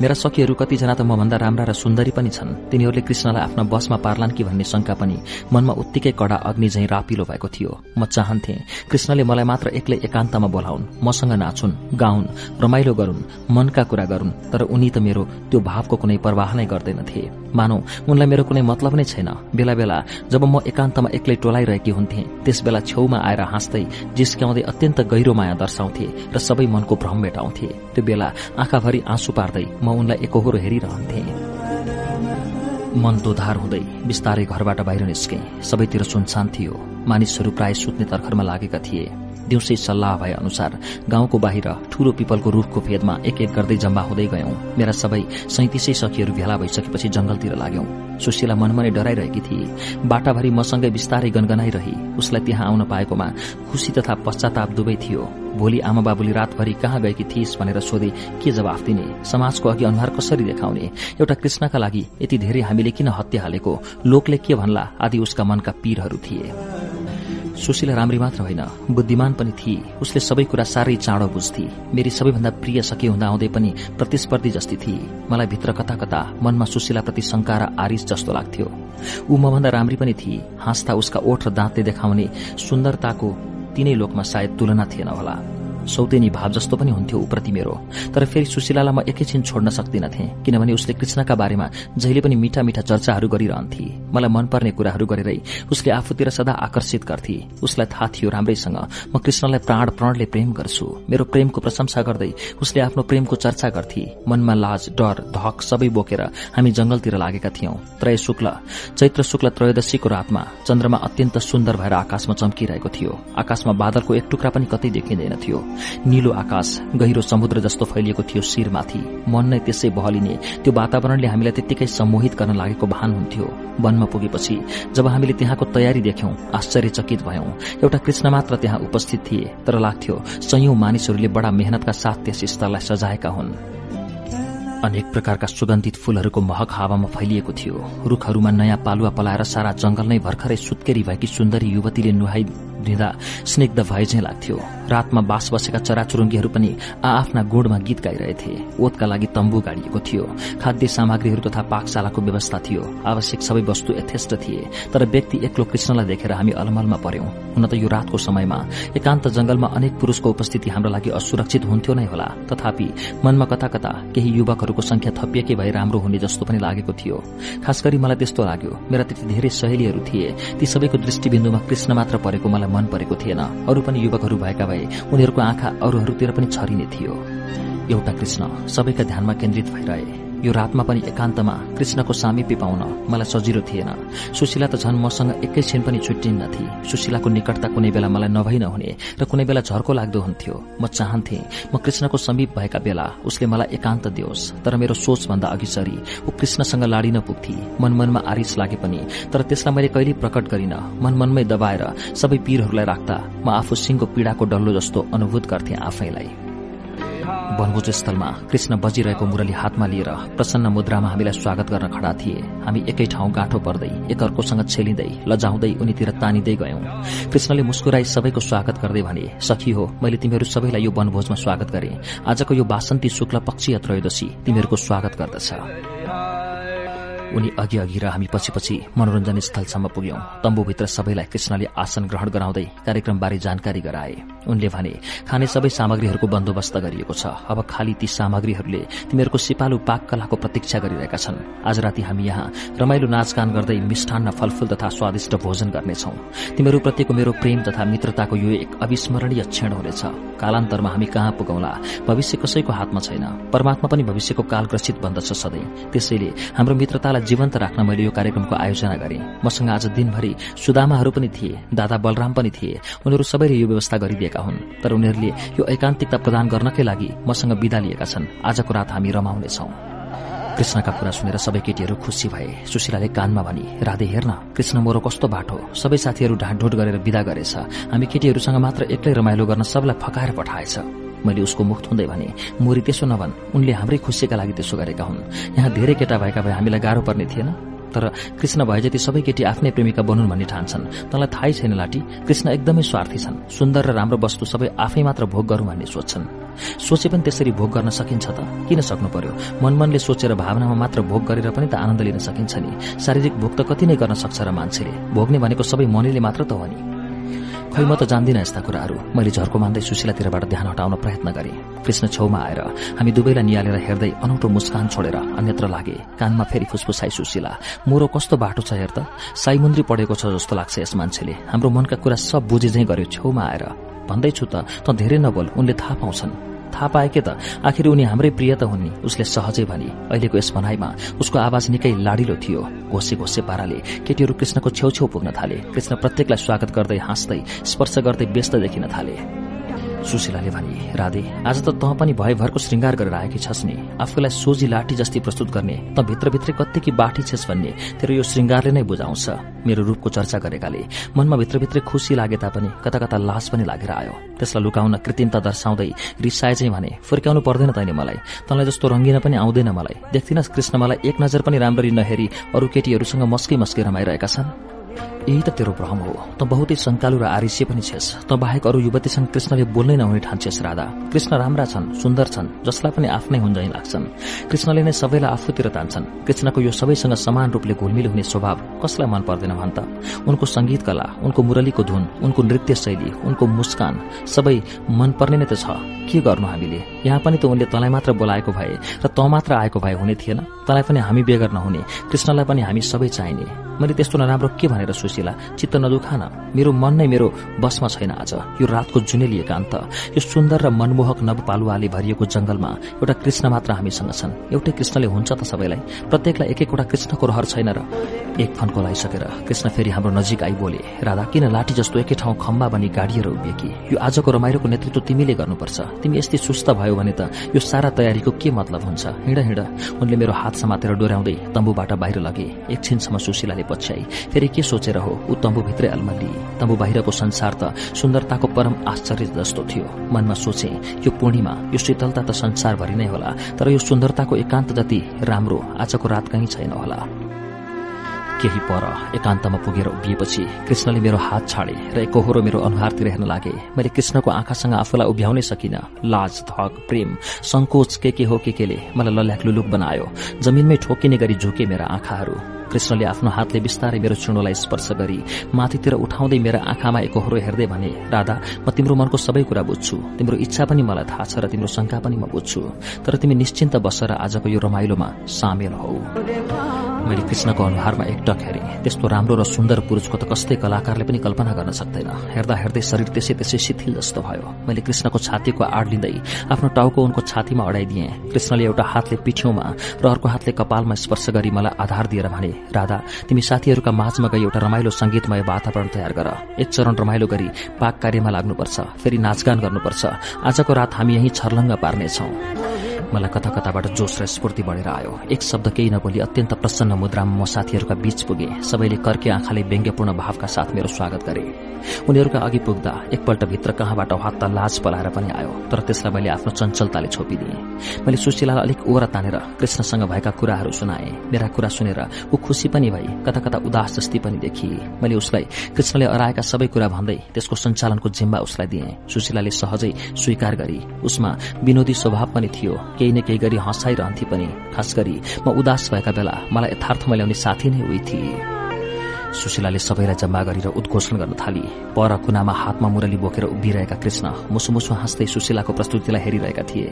मेरा सखीहरू कतिजना त मभन्दा राम्रा र सुन्दरी पनि छन्। तिनीहरूले कृष्णलाई आफ्ना बसमा पार्लान् कि भन्ने शंका पनि मनमा उत्तिकै कडा अग्नि झैं रापिलो भएको थियो। म चाहन्थे कृष्णले मलाई मात्र एक्लै एकान्तमा बोलाउन्। मसँग नाचुन् गाउन् रमाइलो गरून् मनका कुरा गरून् तर उनी त मेरो त्यो भावको कुनै प्रवाह नै गर्दैनथे। मानौ उनलाई मेरो कुनै मतलब नै छैन। बेला बेला जब म एकान्तमा एक्लै टोलाइरहेकी हुन्थे त्यस बेला छेउमा आएर हाँस्दै जिस्क्याउँदै अत्यन्त गहिरो माया दर्शाउँथे र सबै मनको भ्रम मेटाउँथे। त्यो बेला आँखाभरि आँसु पार्दै म उनलाई एकहोरो हेरिरहन्थे। मन दोधार हुँदै बिस्तारै घरबाट बाहिर निस्के। सबैतिर सुनसान थियो। मानिसहरू प्राय सुत्ने तर्खरमा लागेका थिए। दिउँसै सल्लाह भए अनुसार गाउँको बाहिर ठूलो पिपलको रूखको फेदमा एक एक गर्दै जम्मा हुँदै गयौं। मेरा सबै सैतिसै सखीहरू भेला भइसकेपछि जंगलतिर लाग्यौं। सुशीला मनमा नै डराइरहेकी थिए। बाटाभरि मसँगै बिस्तारै गनगनाइरही। उसलाई त्यहाँ आउन पाएकोमा खुशी तथा पश्चाताप दुवै थियो। भोलि आमा बाबुले रातभरि कहाँ गएकी थिइस् भनेर सोधे के जवाफ दिने? समाजको अघि अनुहार कसरी देखाउने? एउटा कृष्णका लागि यति धेरै हामीले किन हत्या हालेको? लोकले के भन्ला? आदि उसका मनका पीरहरू थिए। सुशीला राम्री मात्र होइन बुद्धिमान पनि थिए। उसले सबै कुरा साह्रै चाँडो बुझ्थे। मेरी सबैभन्दा प्रिय सखी हुँदा हुँदै पनि प्रतिस्पर्धी जस्ती थिए। मलाई भित्र कता कता मनमा सुशीलाप्रति शंका र आरिस जस्तो लाग्थ्यो। ऊ मभन्दा राम्री पनि थिए। हाँस्दा उसका ओठ र दाँतले देखाउने सुन्दरताको तीनै लोकमा सायद तुलना थिएन होला। सौतेनी भाव जस्तो पनि हुन्थ्यो उप्रति मेरो। तर फेरि सुशीलालाई म एकैछिन छोड्न सक्दिनथे किनभने उसले कृष्णका बारेमा जहिले पनि मिठा मिठा चर्चाहरू गरिरहन्थे। मलाई मनपर्ने कुराहरू गरेरै उसले आफूतिर सदा आकर्षित गर्थे। उसलाई थाहा थियो राम्रैसँग म कृष्णलाई प्राण प्रणले प्रेम गर्छु। मेरो प्रेमको प्रशंसा गर्दै उसले आफ्नो प्रेमको चर्चा गर्थे। मनमा लाज डर धक सबै बोकेर हामी जंगलतिर लागेका थियौं। त्रय शुक्ल चैत्र शुक्ल त्रयोदशीको रातमा चन्द्रमा अत्यन्त सुन्दर भएर आकाशमा चम्किरहेको थियो। आकाशमा बादलको एक टुक्रा पनि कतै देखिँदैन थियो। निलो आकाश गहिरो समुद्र जस्तो फैलिएको थियो शिरमाथि। मन नै त्यसै बहलिने। त्यो वातावरणले हामीलाई त्यत्तिकै सम्मोहित गर्न लागेको भान हुन्थ्यो। वनमा पुगेपछि जब हामीले त्यहाँको तयारी देख्यौं आश्चर्यचकित भयौं। एउटा कृष्ण मात्र त्यहाँ उपस्थित थिए तर लाग्थ्यो संयौं मानिसहरूले बडा मेहनतका साथ त्यस स्थललाई सजाएका हुन्। अनेक प्रकारका सुगन्धित फूलहरूको महक हावामा फैलिएको थियो। रूखहरूमा नयाँ पालुवा पलाएर सारा जंगल नै भर्खरै सुत्केरी भएकी सुन्दरी युवतीले नुहाई स्निग्ध भए झैँ लाग्थ्यो। रातमा बास बसेका चराचुरुङ्गीहरू पनि आ आफ्ना गुणमा गीत गाइरहेथे। ओतका लागि तम्बु गाडिएको थियो। खाद्य सामग्रीहरू तथा पाकशालाको व्यवस्था थियो। आवश्यक सबै वस्तु यथेष्ट थिए। तर व्यक्ति एक्लो कृष्णलाई देखेर हामी अलमलमा पर्यौं हुन त यो रातको समयमा एकान्त जंगलमा अनेक पुरूषको उपस्थिति हाम्रो लागि असुरक्षित हुन्थ्यो नै होला। तथापि मनमा कता कता केही युवकहरूको संख्या थपिएकै भए राम्रो हुने जस्तो पनि लागेको थियो। खास गरी मलाई त्यस्तो लाग्यो। मेरा त्यति धेरै सहेलीहरू थिए। ती सबैको दृष्टिबिन्दुमा कृष्ण मात्र परेको मलाई मन परेको थिएन। अरू पनि युवकहरू भएका भए उनीहरूको आँखा अरूहरूतिर पनि छरिने थियो। एउटा कृष्ण सबैका ध्यानमा केन्द्रित भइरहे। यो रातमा पनि एकान्तमा कृष्णको सामिप्य पाउन मलाई सजिलो थिएन। सुशीला त झन् मसँग एकैछिन पनि छुट्टिन्नथी सुशीलाको निकटता कुनै बेला मलाई नभई नहुने र कुनै बेला झर्को लाग्दो हुन्थ्यो। म चाहन्थे म कृष्णको समीप भएका बेला उसले मलाई एकान्त दियोस् तर मेरो सोचभन्दा अघि सरी ऊ कृष्णसँग लाडिन पुग्थे। मनमनमा आरिस लागे पनि तर त्यसलाई मैले कहिल्यै प्रकट गरिन। मनमनमै दबाएर सबै पीरहरूलाई राख्दा म आफू सिंहको पीड़ाको डल्लो जस्तो अनुभूत गर्थे आफैलाई। वनभोज स्थलमा कृष्ण बजिरहेको मुरली हातमा लिएर प्रसन्न मुद्रामा हामीलाई स्वागत गर्न खड़ा थिए। हामी एकै ठाउँ गाँठो पर्दै एकअर्कोसँग छेलिँदै लजाउँदै उनीतिर तानिँदै गयौं। कृष्णले मुस्कुराई सबैको स्वागत गर्दै भने सखी हो मैले तिमीहरू सबैलाई यो वनभोजमा स्वागत गरे। आजको यो बासन्ती शुक्ल पक्षीय त्रयोदशी तिमीहरूको स्वागत गर्दछ। उनी अघि अघि र हामी पछि पछि मनोरञ्जन स्थलसम्म पुग्यौं। तम्बुभित्र सबैलाई कृष्णले आसन ग्रहण गराउँदै कार्यक्रमबारे जानकारी गराए। उनले भने खाने सबै सामग्रीहरूको बन्दोबस्त गरिएको छ। अब खाली ती सामग्रीहरूले तिमीहरूको सिपालु पाक कलाको प्रतीक्षा गरिरहेका छन्। आज राति हामी यहाँ रमाइलो नाचगान गर्दै मिष्ठान्न फलफूल तथा स्वादिष्ट भोजन गर्नेछौ। तिमीहरूप्रतिको मेरो प्रेम तथा मित्रताको यो एक अविस्मरणीय क्षण हुनेछ। कालान्तरमा हामी कहाँ पुगौला? भविष्य कसैको हातमा छैन। परमात्मा पनि भविष्यको कालग्रसित बन्दछ सधैँ। त्यसैले हाम्रो मित्रतालाई जीवन्त राख्न मैले यो कार्यक्रमको आयोजना गरे। मसँग आज दिनभरि सुदामाहरू पनि थिए दादा बलराम पनि थिए। उनीहरू सबैले यो व्यवस्था गरिदिएका हुन्। तर उनीहरूले यो एकान्तिकता प्रदान गर्नकै लागि मसँग विदा लिएका छन्। आजको रात हामी रमाउनेछौ। कृष्णका कुरा सुनेर सबै केटीहरू खुसी भए। सुशीलाले कानमा भनी राधे हेर्न कृष्ण मोरो कस्तो बाटो सबै साथीहरू ढाँढोट गरेर विदा गरेछ। हामी केटीहरूसँग मात्र एक्लै रमाइलो गर्न सबलाई फकाएर पठाएछ। मैले उसको मुख थुन्दै भने मोरी त्यसो नभन् उनले हाम्रै खुसीका लागि त्यसो गरेका हुन्। यहाँ धेरै केटा भएका भए हामीलाई गाह्रो पर्ने थिएन। तर कृष्ण भए जति सबै केटी आफ्नै प्रेमिका बनुन् भन्ने ठान्छन् तँलाई थाहै छैन लाटी कृष्ण एकदमै स्वार्थी छन्। सुन्दर र राम्रो वस्तु सबै आफै मात्र भोग गरौं भन्ने सोच्छन्। सोचे पनि त्यसरी भोग गर्न सकिन्छ त। किन सक्नु पर्यो? मनमनले सोचेर भावनामा मात्र भोग गरेर पनि त आनन्द लिन सकिन्छ नि। शारीरिक भोग त कति नै गर्न सक्छ र मान्छेले। भोग्ने भनेको सबै मनैले मात्र त हो नि। खै म त जान्दिनँ यस्ता कुराहरू। मैले झर्को मान्दै सुशीलातिरबाट ध्यान हटाउन प्रयत्न गरे। कृष्ण छेउमा आएर हामी दुवैलाई निहालेर हेर्दै अनौठो मुस्कान छोडेर अन्यत्र लागे। कानमा फेरि फुसफुसाई सुशीला मोरो कस्तो बाटो छ हेर त। साईमुन्द्री पढेको छ जस्तो लाग्छ यस मान्छेले। हाम्रो मनका कुरा सब बुझे झै गर्यो छेउमा आएर। भन्दैछु त त धेरै नबोल उनले थाहा पाउँछन्। थाहा पाए के त आखिर उनी हाम्रै प्रिय त हुन् उसले सहजै भनी अहिलेको यस भनाइमा उसको आवाज निकै लाडिलो थियो। घोसे घोसे पाराले केटीहरू कृष्णको छेउछेउ पुग्न थाले। कृष्ण प्रत्येकलाई स्वागत गर्दै हाँस्दै स्पर्श गर्दै व्यस्त देखिन थाले। सुशीलाले भनी राधे आज त तँ पनि भयभरको श्रृङ्गार गरेर आएकी छस् नि। आफूलाई सोझी लाठी जस्ती प्रस्तुत गर्ने त भित्रभित्रै कत्तिकी बाठी छेस् भन्ने तेरो यो श्रृङ्गारले नै बुझाउँछ मेरो रूपको चर्चा गरेकाले। मनमा भित्रभित्रै खुसी लागे तापनि कता कता लास पनि लागेर आयो। त्यसलाई लुकाउन कृत्रिमता दर्शाउँदै रिसाए चाहिँ भने फर्काउनु पर्दैन तैँले मलाई। तँलाई जस्तो रङ्गिन पनि आउँदैन मलाई। देख्दिनस् कृष्ण मलाई एक नजर पनि राम्ररी नहेरी अरू केटीहरूसँग मस्कै मस्कै रमाइरहेका छन्। यही त तेरो भ्रम हो। त बहुतै शङ्कालु र आरिष्य पनि छेस। त बाहेक अरू युवतीसँग कृष्णले बोल्नै नहुने ठान्छेस राधा। कृष्ण राम्रा छन् सुन्दर छन् जसलाई पनि आफ्नै हुन्छै लाग्छन्। कृष्णले नै सबैलाई आफूतिर तान्छन्। कृष्णको यो सबैसँग समान रूपले घुलमिल हुने स्वभाव कसलाई मन पर्दैन भन् त? उनको संगीत कला उनको मुरलीको धुन उनको नृत्य शैली उनको मुस्कान सबै मन पर्ने नै त छ। के गर्नु हामीले? यहाँ पनि त उनले तँलाई मात्र बोलाएको भए र तँ मात्र आएको भए हुने थिएन। तँलाई पनि हामी बेगर नहुने। कृष्णलाई पनि हामी सबै चाहिने। मैले त्यस्तो नराम्रो के भनेर सुशीला चित्त नदुखान मेरो मन नै मेरो बसमा छैन आज। यो रातको जुनेली एकान्त यो सुन्दर र मनमोहक नवपालुवाले भरिएको जंगलमा एउटा कृष्ण मात्र हामीसँग छन्। एउटै कृष्णले हुन्छ त सबैलाई। प्रत्येकलाई एक एकवटा कृष्णको रहर छैन र एक फन्को लगाइसकेर कृष्ण फेरि हाम्रो नजिक आई बोले राधा किन लाठी जस्तो एकै ठाउँ खम्बा बनी गाडिएर उभिएकी? यो आजको रमाइलोको नेतृत्व तिमीले गर्नुपर्छ। तिमी यस्तै सुस्त भयो भने त यो सारा तयारीको के मतलब हुन्छ? हिँड हिँड। उनले मेरो हात समातेर डोर्याउँदै तम्बुबाट बाहिर लगे। एकछिनसम्म सुशीलाले पछ्याई। फेरि के सोचेर हो। ऊ तम्बुभित्रै अल्मली तम्बु बाहिरको संसार त सुन्दरताको परम आश्चर्य जस्तो थियो। मनमा सोचे यो पूर्णिमा यो शीतलता त संसारभरि नै होला तर यो सुन्दरताको एकान्त जति राम्रो आजको रात कहीँ छैन होला। केही पर एकान्तमा पुगेर उभिएपछि कृष्णले मेरो हात छाडे र एकहोरो मेरो अनुहारतिर हेर्न लागे। मैले कृष्णको आँखासँग आफूलाई उभ्याउनै सकिन। लाज धक प्रेम संकोच के के हो के केले मलाई लल्याक लुलुक बनायो। जमिनमै ठोकिने गरी झुके मेरा आँखाहरू। कृष्णले आफ्नो हातले बिस्तारै मेरो चुणोलाई स्पर्श गरी माथितिर उठाउँदै मेरा आँखामा एकहोरो हेर्दै भने राधा म तिम्रो मनको सबै कुरा बुझ्छु। तिम्रो इच्छा पनि मलाई थाहा छ र तिम्रो शंका पनि म बुझ्छु। तर तिमी निश्चिन्त बसेर आजको यो रमाइलोमा सामेल हौ। मैले कृष्णको अनुहारमा एकटक हेरेँ। त्यस्तो राम्रो र सुन्दर पुरुषको त कस्तै कलाकारले पनि कल्पना गर्न सक्दैन। हेर्दा हेर्दै शरीर त्यसै त्यसै शिथिल जस्तो भयो। मैले कृष्णको छातीको आड लिँदै आफ्नो टाउको उनको छातीमा अडाइदिएँ। कृष्णले एउटा हातले पिठ्यौमा र अर्को हातले कपालमा स्पर्श गरी मलाई आधार दिएर भने राधा तिमी साथीहरूका माझमा गई एउटा रमाइलो संगीतमय वातावरण तयार गर। एक चरण रमाइलो गरी पाक कार्यमा लाग्नुपर्छ फेरि नाचगान गर्नुपर्छ। आजको रात हामी यही छर्लङ्ग पार्नेछौ। मलाई कता कताबाट जोस र स्फूर्ति बढेर आयो। एक शब्द केही नबोली अत्यन्त प्रसन्न मुद्रामा म साथीहरूका बीच पुगे। सबैले कर्के आँखाले व्यङ्ग्यपूर्ण भावका साथ मेरो स्वागत गरे। उनीहरूका अघि पुग्दा एकपल्ट भित्र कहाँबाट हत्ता लाज पलाएर पनि आयो तर त्यसलाई मैले आफ्नो चञ्चलताले छोपिदिएँ। मैले सुशीलालाई अलिक ओरा तानेर कृष्णसँग भएका कुराहरू सुनाए। मेरा कुरा सुनेर ऊ खुसी पनि भई कता कता उदास जस्ती पनि देखी। मैले उसलाई कृष्णले अराएका सबै कुरा भन्दै त्यसको सञ्चालनको जिम्मा उसलाई दिएँ। सुशीलाले सहजै स्वीकार गरी उसमा विनोदी स्वभाव पनि थियो। केही न केही गरी हँसाइरहन्थे पनि। खास गरी म उदास भएका बेला मलाई यथार्थमा ल्याउने साथी नै उही थिए। सुशीलाले सबैलाई जम्मा गरेर उद्घोषण गर्न थाली। पर कुनामा हातमा मुरली बोकेर उभिरहेका कृष्ण मुसु मुसु हाँस्दै सुशीलाको प्रस्तुतिलाई हेरिरहेका थिए।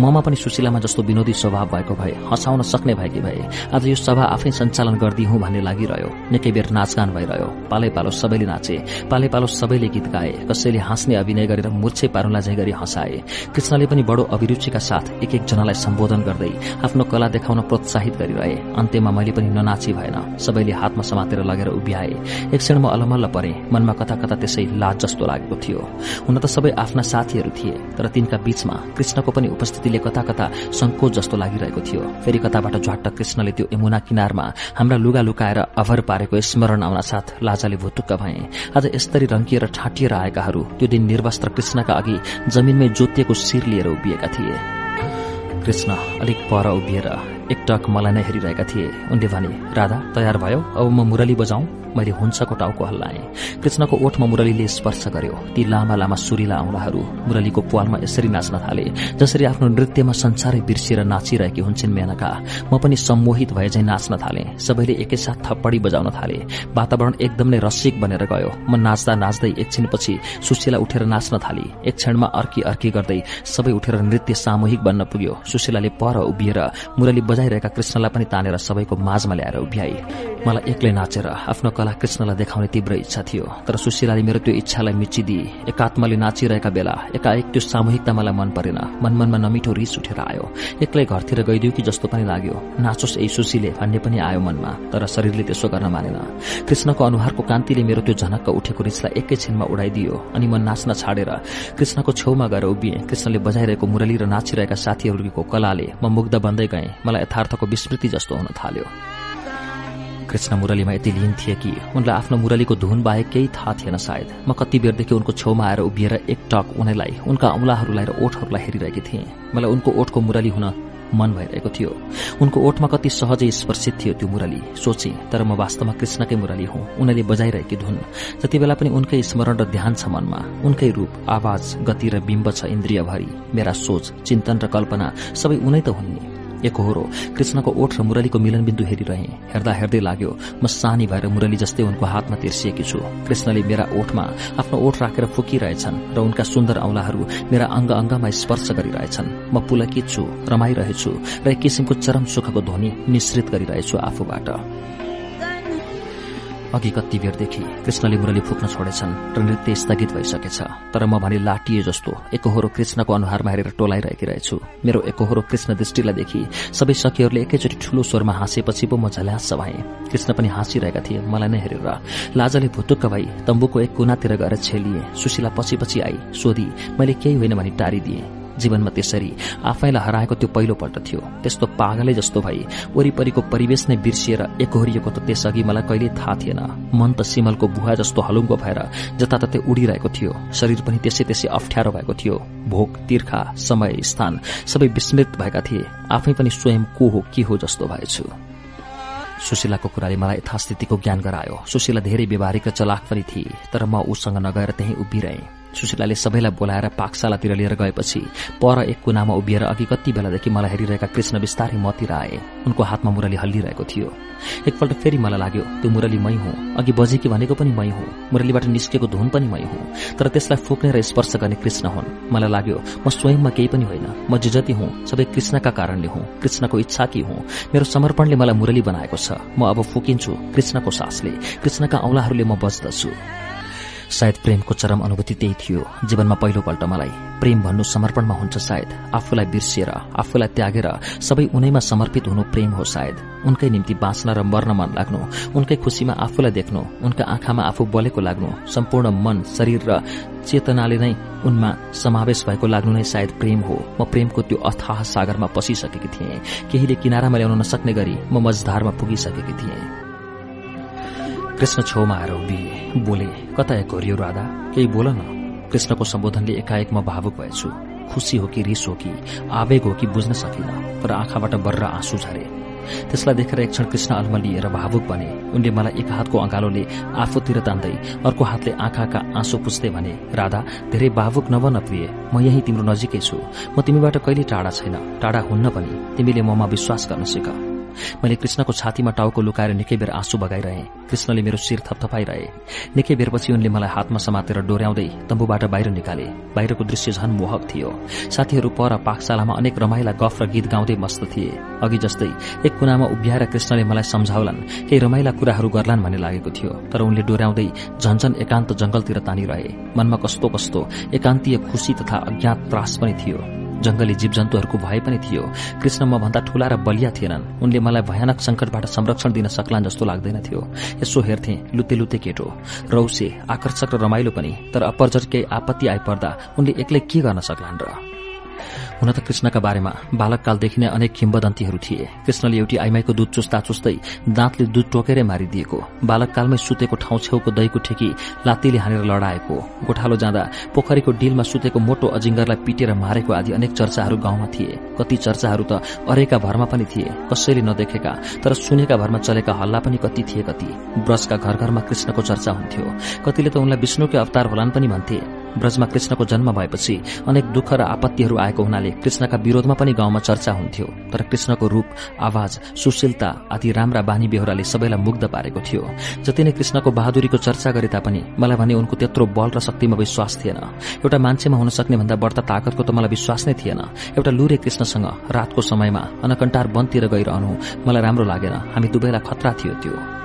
ममा पनि सुशीलामा जस्तो विनोदी स्वभाव भएको भए हँसाउन सक्ने भएकी भए आज यो सभा आफै सञ्चालन गरिदिउँ भन्ने लागिरह्यो। निकै बेर नाचगान भइरह्यो। पालै पालो सबैले नाचे पालै पालो सबैले गीत गाए कसैले हाँस्ने अभिनय गरेर मूर्छे पारुला झै गरी हँसाए। कृष्णले पनि बडो अभिरुचिका साथ एक एकजनालाई सम्बोधन गर्दै आफ्नो कला देखाउन प्रोत्साहित गरिरहे। अन्त्यमा मैले पनि ननाची भएन। सबैले हातमा समातेर लगेर लागेर उभ्याए। एक क्षण म अलमल्ल परे। मनमा कता कता त्यसै लाज जस्तो लागेको थियो। हुन त सबै आफ्ना साथीहरू थिए तर तिनका बीचमा कृष्णको पनि उपस्थितिले कता कता संकोच जस्तो लागिरहेको थियो। फेरि कताबाट झ्वाट्ट कृष्णले त्यो यमुना किनारमा हाम्रा लुगा लुकाएर अभर पारेको स्मरण आउन साथ लाजाले भुटुक्क भए। आज यस्तरी रङ्किएर ठाटिएर आएकाहरू त्यो दिन निर्वस्त्र कृष्णका अघि जमिनमै जोतिएको शिर लिएर उभिएका थिए। कृष्ण अलिक पर उभिएर एकटक मलाई नै हेरिरहेका थिए। उनले भने राधा तयार भयो? अब म मुरली बजाउँ? मैले हुन्छको टाउको हल्लाएँ। कृष्णको ओठमा मुरलीले स्पर्श गर्यो। ती लामा लामा सुरिला औंलाहरू मुरलीको पालमा यसरी नाच्न थाले जसरी आफ्नो नृत्यमा संसारै बिर्सिएर नाचिरहेकी हुन्छन् मेनका। म पनि सम्मोहित भए झै नाच्न थाले। सबैले एकैसाथ थप्पडी बजाउन थाले। वातावरण एकदम रसिक बनेर गयो। म नाच्दा नाच्दै एकछिनपछि सुशीला उठेर नाच्न थाली। एक क्षणमा अर्की अर्की गर्दै सबै उठेर नृत्य सामूहिक बन्न पुग्यो। सुशीलाले पर उभिएर मुरली बजाइरहेका कृष्णलाई पनि तानेर सबैको माझमा ल्याएर उभ्याई। मलाई एक्लै नाचेर आफ्नो कला कृष्णलाई देखाउने तीव्र इच्छा थियो तर सुशीलाले मेरो त्यो इच्छालाई मिचिदिए एकात्मले नाचिरहेका बेला एकाएक त्यो सामूहिकता मलाई मन परेन। मनमनमा नमिठो रिस उठेर आयो। एक्लै घरतिर गइदियो कि जस्तो पनि लाग्यो। नाचोस् यही सुशीले भन्ने पनि आयो मनमा तर शरीरले त्यसो गर्न मानेन। कृष्णको अनुहारको कान्तिले मेरो त्यो झनक्क उठेको रिसलाई एकैछिनमा उडाइदियो अनि म नाच्न छाडेर कृष्णको छेउमा गएर उभिए। कृष्णले बजाइरहेको मुरली र नाचिरहेका साथीहरूको कलाले म मुग्ध बन्दै गए। मलाई यथार्थको विस्मृति जस्तो हुन थाल्यो। कृष्ण मुरलीमा यति लिन थिए कि उनलाई आफ्नो मुरलीको धुन बाहेक केही थाहा थिएन सायद। म कति बेरदेखि उनको छेउमा आएर उभिएर एक टक उनीलाई उनका औंलाहरूलाई र ओठहरूलाई हेरिरहेकी थिएँ। मलाई उनको ओठको मुरली हुन मन भइरहेको थियो। उनको ओठमा कति सहजै स्पर्शित थियो त्यो मुरली। सोचे तर म वास्तवमा कृष्णकै मुरली हुँ। उनीले बजाइरहेकी धुन। जति बेला पनि उनकै स्मरण र ध्यान छ मनमा उनकै रूप आवाज गति र बिम्ब छ इन्द्रियभरि। मेरा सोच चिन्तन र कल्पना सबै उनै त हुन् एकहोरो कृष्णको ओठ र मुरलीको मिलनबिन्दु हेरिरहे। हेर्दा हेर्दै लाग्यो म सानी भएर मुरली जस्तै उनको हातमा तिर्सिएकी छु। कृष्णले मेरा ओठमा आफ्नो ओठ राखेर फुकिरहेछन् र उनका सुन्दर औंलाहरू मेरा अङ्ग अङ्गमा स्पर्श गरिरहेछन्। म पुलकित छु रमाइरहेछु र एक किसिमको चरम सुखको ध्वनि मिश्रित गरिरहेछु आफूबाट। अघि कति बेरदेखि कृष्णले मुरली फुक्न छोडेछन् र नृत्य स्थगित भइसकेछ। तर म भने लाटिए जस्तो एकहोरो कृष्णको अनुहारमा हेरेर टोलाइरहेकी रहेछु। मेरो एकहोरो कृष्ण दृष्टिलाई देखि सबै सखीहरूले एकैचोटि ठूलो स्वरमा हाँसेपछि पो म झल्यास भए। कृष्ण पनि हाँसिरहेका थिए मलाई नै हेरेर। लाजाले भुटुक्क भई तम्बुको एक कुनातिर गएर छेलिए। सुशीला पछि पछि आई। सोधी मैले केही होइन भनी टारिदिए। जीवनमा त्यसरी आफैलाई हराएको त्यो पहिलोपल्ट थियो। त्यस्तो पागलै जस्तो भई वरिपरिको परिवेश नै बिर्सिएर एकहोरिएको त त्यसअघि मलाई कहिल्यै थाहा थिएन। मन त सिमलको भुवा जस्तो हलुङ्गो भएर जताततै उडिरहेको थियो। शरीर पनि त्यसै त्यसै अप्ठ्यारो भएको थियो। भोक तिर्खा समय स्थान सबै विस्मृत भएका थिए। आफै पनि स्वयं को हो के हो जस्तो भएछु। सुशीलाको कुराले मलाई यथास्थितिको ज्ञान गरायो। सुशीला धेरै व्यवहारिक र चलाक पनि थिए तर म उसँग नगएर त्यहीँ उभिरहेँ। सुशीलाले सबैलाई बोलाएर पाकशालातिर लिएर गएपछि पर एक कुनामा उभिएर अघि कति बेलादेखि मलाई हेरिरहेका कृष्ण बिस्तारै मतिर आए। उनको हातमा मुरली हल्लिरहेको थियो। एकपल्ट फेरि मलाई लाग्यो त्यो मुरली मै हुँ। अघि बजेकी भनेको पनि मै हुँ। मुरलीबाट निस्केको धुन पनि मै हुँ। तर त्यसलाई फुक्ने र स्पर्श गर्ने कृष्ण हुन्। मलाई लाग्यो म स्वयंमा केही पनि होइन। म जे जति हुँ सबै कृष्णका कारणले हुँ। कृष्णको इच्छा कि हुँ? मेरो समर्पणले मलाई मुरली बनाएको छ। म अब फुकिन्छु कृष्णको सासले। कृष्णका औलाहरूले म बज्दछु। सायद प्रेमको चरम अनुभूति त्यही थियो। जीवनमा पहिलोपल्ट मलाई प्रेम भन्नु समर्पणमा हुन्छ सायद। आफूलाई बिर्सिएर आफूलाई त्यागेर सबै उनैमा समर्पित हुनु प्रेम हो सायद। उनकै निम्ति बाँच्न र मर्न मन लाग्नु उनकै खुशीमा आफूलाई देख्नु उनका आँखामा आफू बलेको लाग्नु सम्पूर्ण मन शरीर र चेतनाले नै उनमा समावेश भएको लाग्नु नै सायद प्रेम हो। म प्रेमको त्यो अथाह सागरमा पसिसकेकी थिएँ। केहीले किनारामा ल्याउन नसक्ने गरी म मझधारमा पुगिसकेकी थिएँ। कृष्ण छेउमा आएर उभिए। बोले कता एक राधा? केही बोल न। कृष्णको सम्बोधनले एकाएक म भावुक भएछु। खुसी हो कि रिस हो कि आवेग हो कि बुझ्न सकिन तर आँखाबाट बर्र आँसु झरे। त्यसलाई देखेर एक क्षण कृष्ण लिएर भावुक बने। उनले मलाई एक हातको अँगालोले आफूतिर तान्दै अर्को हातले आँखाका आँसु पुस्दै भने राधा धेरै भावुक नबन प्रिय। म यही तिम्रो नजिकै छु। म तिमीबाट कहिले टाढा छैन। टाढा हुन्न पनि तिमीले ममा विश्वास गर्न सिक। मैले कृष्णको छातीमा टाउको लुकाएर निकै बेर आँसु बगाइरहे। कृष्णले मेरो शिर थपथपाइरहे। निकै बेरपछि उनले मलाई हातमा समातेर डोर्याउँदै तम्बुबाट बाहिर निकाले। बाहिरको दृश्य झन मोहक थियो। साथीहरू पर पाकशालामा अनेक रमाइला गफ र गीत गाउँदै मस्त थिए। अघि जस्तै एक कुनामा उभ्याएर कृष्णले मलाई सम्झाउलान् केही रमाइला कुराहरू गर्लान् भन्ने लागेको थियो। तर उनले डोर्याउँदै झन्झन एकान्त जंगलतिर तानिरहे। मनमा कस्तो कस्तो एकान्तीय खुशी तथा अज्ञात त्रास पनि थियो। जंगली जीव जन्तुहरूको भए पनि थियो। कृष्ण म भन्दा ठूला र बलिया थिएनन्। उनले मलाई भयानक संकटबाट संरक्षण दिन सक्लान् जस्तो लाग्दैन थियो। यसो हेर्थे लुते लुते केटो। रौसे आकर्षक र रमाइलो पनि तर अपरजट केही आपत्ति आइपर्दा उनले एक्लै के गर्न सक्लान् र? हुन त कृष्णका बारेमा बालककालदेखि नै अनेक किम्बदन्तीहरू थिए। कृष्णले एउटी आइमाईको दूध चुस्ता चुस्दै दाँतले दूध टोकेरै मारिदिएको। बालककालमै सुतेको ठाउँ छेउको दहीको ठेकी लात्तीले हानेर लडाएको। गोठालो जाँदा पोखरीको डिलमा सुतेको मोटो अजिङ्गरलाई पिटेर मारेको आदि अनेक चर्चाहरू गाउँमा थिए। कति चर्चाहरू त अरेका भरमा पनि थिए कसैले नदेखेका तर सुनेका भरमा चलेका हल्ला पनि कति थिए कति। ब्रजका घर घरमा कृष्णको चर्चा हुन्थ्यो। कतिले त उनलाई विष्णुकै अवतार होलान् पनि भन्थे। ब्रजमा कृष्णको जन्म भएपछि अनेक दुःख र आपत्तिहरू आएको हुनाले कृष्णका विरोधमा पनि गाउँमा चर्चा हुन्थ्यो। तर कृष्णको रूप आवाज सुशीलता आदि राम्रा बानी बेहोराले सबैलाई मुग्ध पारेको थियो। जति नै कृष्णको बहादुरीको चर्चा गरे तापनि मलाई भने उनको त्यत्रो बल र शक्तिमा विश्वास थिएन। एउटा मान्छेमा हुन सक्ने भन्दा बढ्ता ताकतको त मलाई विश्वास नै थिएन। एउटा लुरे कृष्णसँग रातको समयमा अनकन्टार वनतिर गइरहनु मलाई राम्रो लागेन। हामी दुवैलाई खतरा थियो त्यो।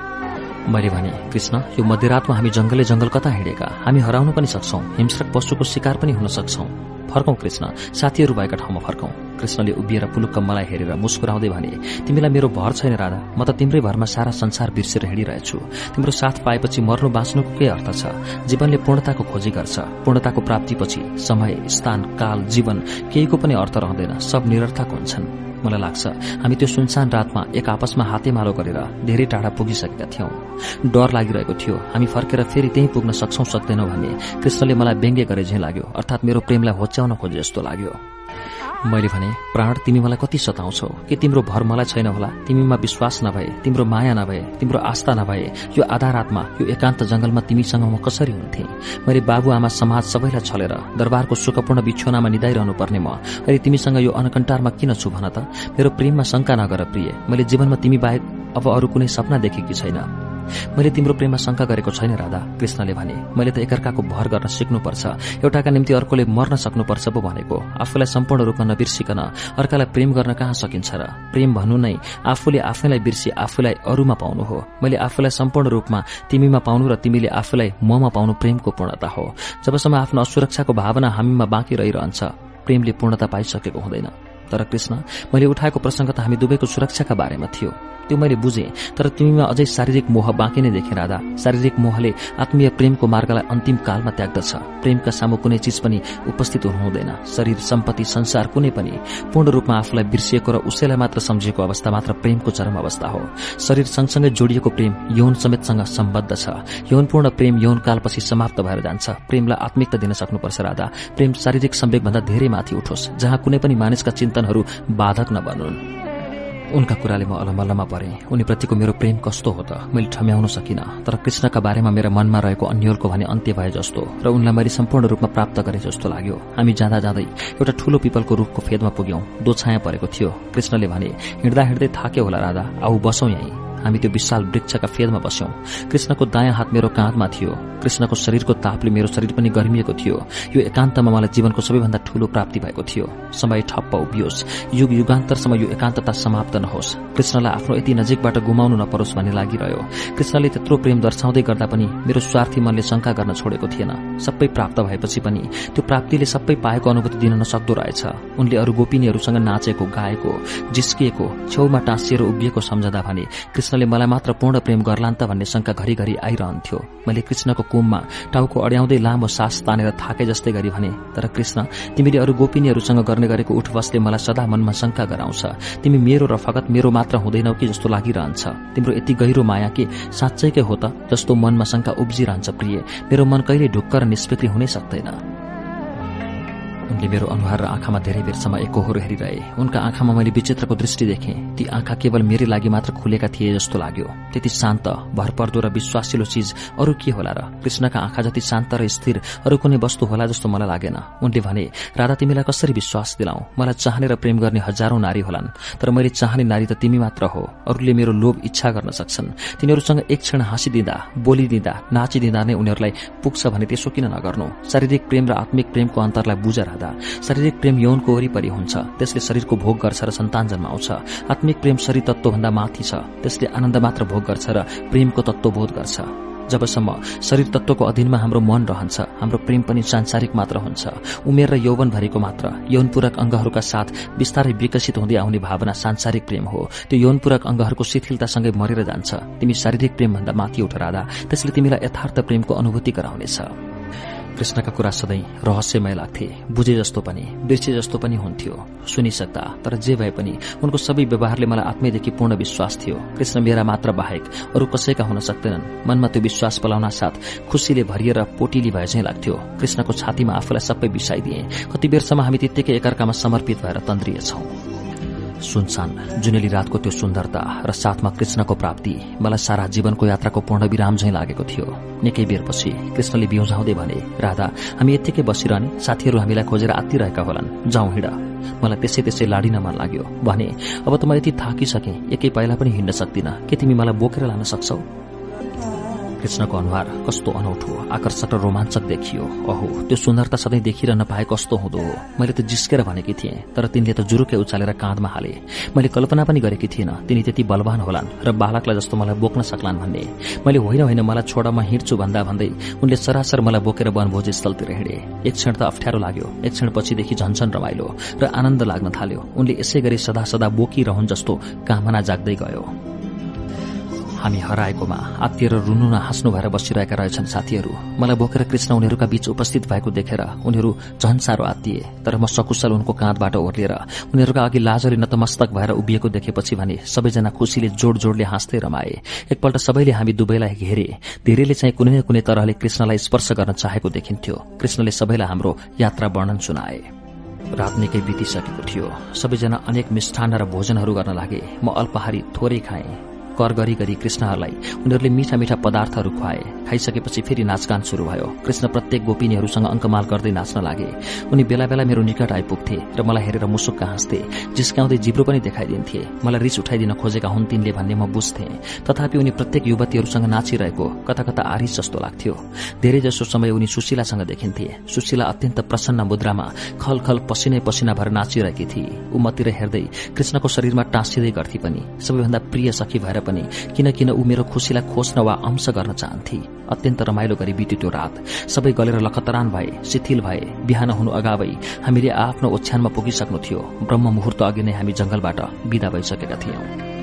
मैले भने कृष्ण यो मध्यरातमा हामी जंगलले जंगल कता हिँडेका? हामी हराउनु पनि सक्छौ। हिंस्रक पशुको शिकार पनि हुन सक्छौ। फर्कौं कृष्ण। साथीहरू भएका ठाउँमा फर्कौं। कृष्णले उभिएर पुलुक्क मलाई हेरेर मुस्कुराउँदै भने तिमीलाई मेरो भर छैन राधा। म त तिम्रै भरमा सारा संसार बिर्सेर हिँडिरहेछु। तिम्रो साथ पाएपछि मर्नु बाँच्नुको के अर्थ छ? जीवनले पूर्णताको खोजी गर्छ। पूर्णताको प्राप्तिपछि समय स्थान काल जीवन केहीको पनि अर्थ रहँदैन। सब निरर्थक हुन्छन्। मलाई लाग्छ हामी त्यो सुनसान रातमा एक आपसमा हातेमालो गरेर धेरै टाढा पुगिसकेका थियौं। डर लागिरहेको थियो हामी फर्केर फेरि त्यही पुग्न सक्छौ सक्दैनौ भन्ने कृष्णले मलाई व्यङ्ग्य गरे झै लाग्यो अर्थात मेरो प्रेमलाई होच्याउन खोजे जस्तो लाग्यो। मैले भने प्राण तिमी मलाई कति सताउँछौ? कि तिम्रो भर मलाई छैन होला? तिमीमा विश्वास नभए तिम्रो माया नभए तिम्रो आस्था नभए यो आधारातमा यो एकान्त जंगलमा तिमीसँग म कसरी हुन्थे? मैले बाबुआमा समाज सबैलाई छलेर दरबारको सुखपूर्ण बिछोनामा निधाइरहनु पर्ने म। अहिले तिमीसँग यो अनकन्टारमा किन छु भन त? मेरो प्रेममा शंका नगर प्रिय। मैले जीवनमा तिमी बाहेक अब अरू कुनै सपना देखेकी छैन। मैले तिम्रो प्रेममा शंका गरेको छैन राधा। कृष्णले भने मैले त एकअर्काको भर गर्न सिक्नुपर्छ। एउटाका निम्ति अर्कोले मर्न सक्नुपर्छ पो भनेको। आफूलाई सम्पूर्ण रूपमा नबिर्सिकन अर्कालाई प्रेम गर्न कहाँ सकिन्छ र? प्रेम भन्नु नै आफूले आफैलाई बिर्सी आफूलाई अरूमा पाउनु हो। मैले आफूलाई सम्पूर्ण रूपमा तिमीमा पाउनु र तिमीले आफूलाई ममा पाउनु प्रेमको पूर्णता हो। जबसम्म आफ्नो असुरक्षाको भावना हामीमा बाँकी रहिरहन्छ प्रेमले पूर्णता पाइसकेको हुँदैन। तर कृष्ण मैले उठाएको प्रसङ्ग त हामी दुवैको सुरक्षाका बारेमा थियो। त्यो मैले बुझेँ तर तिमीमा अझै शारीरिक मोह बाँकी नै देखेँ राधा। शारीरिक मोहले आत्मीय प्रेमको मार्गलाई अन्तिम कालमा त्याग्दछ। प्रेमका सामु कुनै चिज पनि उपस्थित हुनुहुँदैन। शरीर सम्पत्ति संसार कुनै पनि पूर्ण रूपमा आफूलाई बिर्सिएको र उसैलाई मात्र सम्झिएको अवस्था मात्र प्रेमको चरम अवस्था हो। शरीर सँगसँगै जोडिएको प्रेम यौन समेतसँग सम्बद्ध छ। यौनपूर्ण प्रेम यौन कालपछि समाप्त भएर जान्छ। प्रेमलाई आत्मिकता दिन सक्नुपर्छ राधा। प्रेम शारीरिक सम्वेकभन्दा धेरै माथि उठोस् जहाँ कुनै पनि मानिसका चिन्तनहरू बाधक नबनुन्। उनका कुराले म अलमल्लमा परे। उनीप्रतिको मेरो प्रेम कस्तो हो त? मैले ठम्याउन सकिनँ। तर कृष्णका बारेमा मेरो मनमा रहेको अन्यलको भने अन्त्य भए जस्तो र उनलाई मैले सम्पूर्ण रूपमा प्राप्त गरे जस्तो लाग्यो। हामी जाँदा जाँदै एउटा ठूलो पिपलको रूखको फेदमा पुग्यौं। दो छाया परेको थियो। कृष्णले भने हिँड्दा हिँड्दै थाक्यो होला राधा। आऊ बसौं यहीँ। हामी त्यो विशाल वृक्षका फेदमा बस्यौं। कृष्णको दायाँ हात मेरो काँधमा थियो। कृष्णको शरीरको तापले मेरो शरीर पनि गर्मिएको थियो। यो एकान्तमा मलाई जीवनको सबैभन्दा ठूलो प्राप्ति भएको थियो। समय ठप्प उभियोस्। युग युगान्तरसम्म यो एकान्तता समाप्त नहोस्। कृष्णलाई आफ्नो यति नजिकबाट गुमाउनु नपरोस् भन्ने लागिरह्यो। कृष्णले त्यत्रो प्रेम दर्शाउँदै गर्दा पनि मेरो स्वार्थी मनले शंका गर्न छोडेको थिएन। सबै प्राप्त भएपछि पनि त्यो प्राप्तिले सबै पाएको अनुभूति दिन नसक्दो रहेछ। उनले अरू गोपिनीहरूसँग नाचेको गाएको जिस्किएको छेउमा टाँसिएर उभिएको सम्झँदा भने कृष्णले मलाई मात्र पूर्ण प्रेम गर्लान् त भन्ने शंका घरिघरि आइरहन्थ्यो। मैले कृष्णको कुममा टाउको अड्याउँदै लामो सास तानेर थाके जस्तै गरी भने तर कृष्ण तिमीले अरू गोपिनीहरूसँग गर्ने गरेको उठबसले मलाई सदा मनमा शंका गराउँछ। तिमी मेरो र फगत मेरो मात्र हुँदैनौ कि जस्तो लागिरहन्छ। तिम्रो यति गहिरो माया के साँच्चैकै हो त जस्तो मनमा शंका उब्जिरहन्छ प्रिय। मेरो मन कहिले ढुक्क र निष्पत्ति हुनै सक्दैन। उनले मेरो अनुहार र आँखामा धेरै बेरसम्म एकहोरो हेरिरहे। उनका आँखामा मैले विचित्रको दृष्टि देखेँ। ती आँखा केवल मेरै लागि मात्र खुलेका थिए जस्तो लाग्यो। त्यति शान्त भरपर्दो र विश्वासिलो चिज अरू के होला र? कृष्णका आँखा जति शान्त र स्थिर अरू कुनै वस्तु होला जस्तो मलाई लागेन। उनले भने राधा तिमीलाई कसरी विश्वास दिलाऊ मलाई चाहने र प्रेम गर्ने हजारौं नारी होलान् तर मैले चाहने नारी त तिमी मात्र हो। अरूले मेरो लोभ इच्छा गर्न सक्छन्। तिनीहरूसँग एक क्षण हाँसिदिँदा बोलिदिँदा नाचिदिँदा नै उनीहरूलाई पुग्छ भने त्यसो किन नगर्नु? शारीरिक प्रेम र आत्मिक प्रेमको अन्तरलाई बुझ गर्दा शारीरिक प्रेम यौनको वरिपरि हुन्छ। त्यसले शरीरको भोग गर्छ र सन्तान जन्माउँछ आत्मिक प्रेम शरीर तत्वभन्दा माथि छ। त्यसले आनन्द मात्र भोग गर्छ र प्रेमको तत्वबोध गर्छ। जबसम्म शरीर तत्वको अधीनमा हाम्रो मन रहन्छ हाम्रो प्रेम पनि सांसारिक मात्र हुन्छ। उमेर र यौवन भरिको मात्र। यौनपूरक अङ्गहरूका साथ बिस्तारै विकसित हुँदै आउने भावना सांसारिक प्रेम हो। त्यो यौनपूरक अङ्गहरूको शिथिलतासँगै मरेर जान्छ। तिमी शारीरिक प्रेमभन्दा माथि उठ त्यसले तिमीलाई यथार्थ प्रेमको अनुभूति गराउनेछ। कृष्णका कुरा सधैँ रहस्यमय लाग्थे। बुझे जस्तो पनि बिर्से जस्तो पनि हुन्थ्यो। सुनिसक्दा तर जे भए पनि उनको सबै व्यवहारले मलाई आत्मैदेखि पूर्ण विश्वास थियो। कृष्ण मेरा मात्र बाहेक अरू कसैका हुन सक्दैनन्। मनमा त्यो विश्वास पलाउन साथ खुसीले भरिएर पोटिली भए चाहिँ लाग्थ्यो। कृष्णको छातीमा आफूलाई सबै बिसाइदिए। कति बेरसम्म हामी त्यत्तिकै एकअर्कामा समर्पित भएर तन्द्रिएछौं। सुनसान जुनेली रातको त्यो सुन्दरता र साथमा कृष्णको प्राप्ति मलाई सारा जीवनको यात्राको पूर्ण विराम झैं लागेको थियो। निकै बेरपछि कृष्णले बिउझाउँदै भने राधा हामी यत्तिकै बसिरहने साथीहरू हामीलाई खोजेर आत्तिरहेका होलान्। जाउँ हिँड। मलाई त्यसै त्यसै लाडिन मन लाग्यो। भने अब त म यति थाकिसके एकै पाइला पनि हिँड्न सक्दिनँ। के तिमी मलाई बोकेर लान सक्छौ? कृष्णको अनुहार कस्तो अनौठो आकर्षक र रोमाञ्चक देखियो। अहो त्यो सुन्दरता सधैँ देखिरहन पाए कस्तो हुँदो? हो मैले त जिस्केर भनेकी थिएँ तर तिनले त जुरुकै उचालेर काँधमा हाले। मैले कल्पना पनि गरेकी थिइनँ तिनी त्यति बलवान होलान् र बालकलाई जस्तो मलाई बोक्न सक्लान् भन्ने। मैले होइन होइन मलाई छोडा म हिँड्छु भन्दा भन्दै उनले सरासर मलाई बोकेर वनभोज स्थलतिर हिँडे। एक क्षण त अप्ठ्यारो लाग्यो एक क्षण पछिदेखि झन्झन रमाइलो र आनन्द लाग्न थाल्यो। उनले यसै गरी सदा सदा बोकिरहन् जस्तो कामना जाग्दै गयो। हामी हराएकोमा आत्तिएर रुनु न हाँस्नु भएर बसिरहेका रहेछन् साथीहरू। मलाई बोकेर कृष्ण उनीहरूका बीच उपस्थित भएको देखेर उनीहरू झन् साह्रो आत्तिए तर म सकुशल उनको काँधबाट ओर्लिएर उनीहरूका अघि लाजरी नतमस्तक भएर उभिएको देखेपछि भने सबैजना खुसीले जोड जोडले हाँस्दै रमाए। एकपल्ट सबैले हामी दुवैलाई घेरे धेरैले चाहिँ कुनै न कुनै तरहले कृष्णलाई स्पर्श गर्न चाहेको देखिन्थ्यो। कृष्णले सबैलाई हाम्रो यात्रा वर्णन सुनाए। रात निकै बितिसकेको थियो। सबैजना अनेक मिष्ठान र भोजनहरू गर्न लागे। म अल्पहारी थोरै खाएँ। कर गरी गरी कृष्णहरूलाई उनीहरूले मिठा मिठा पदार्थहरू खुवाए। खाइसकेपछि फेरि नाचगान शुरू भयो। कृष्ण प्रत्येक गोपिनीहरूसँग अङ्कमाल गर्दै नाच्न लागे। उनी बेला बेला मेरो निकट आइपुग्थे र मलाई हेरेर मुसुक्क हाँस्थे जिस्काउँदै जिब्रो पनि देखाइदिन्थे। मलाई रिस उठाइदिन खोजेका हुन् तिनले भन्ने म बुझ्थे। तथापि उनी प्रत्येक युवतीहरूसँग नाचिरहेको कता कता आरिस जस्तो लाग्थ्यो। धेरै जसो समय उनी सुशीलासँग देखिन्थे। सुशीला अत्यन्त प्रसन्न मुद्रामा खल खल पसिनै पसिना भएर नाचिरहेकी थिए ऊ मतिर हेर्दै कृष्णको शरीरमा टाँसिँदै गर्थे पनि। सबैभन्दा प्रिय सखी भएर पनि किन किन ऊ मेरो खुसीलाई खोज्न वा अंश गर्न चाहन्थे। अत्यन्त रमाइलो गरी बित्यो त्यो रात। सबै गलेर लखतरान भए शिथिल भए बिहान हुनु अगावै हामीले आफ्नो ओछ्यानमा पुगिसक्नु थियो। ब्रह्म मुहूर्त अघि नै हामी जंगलबाट विदा भइसकेका थियौं।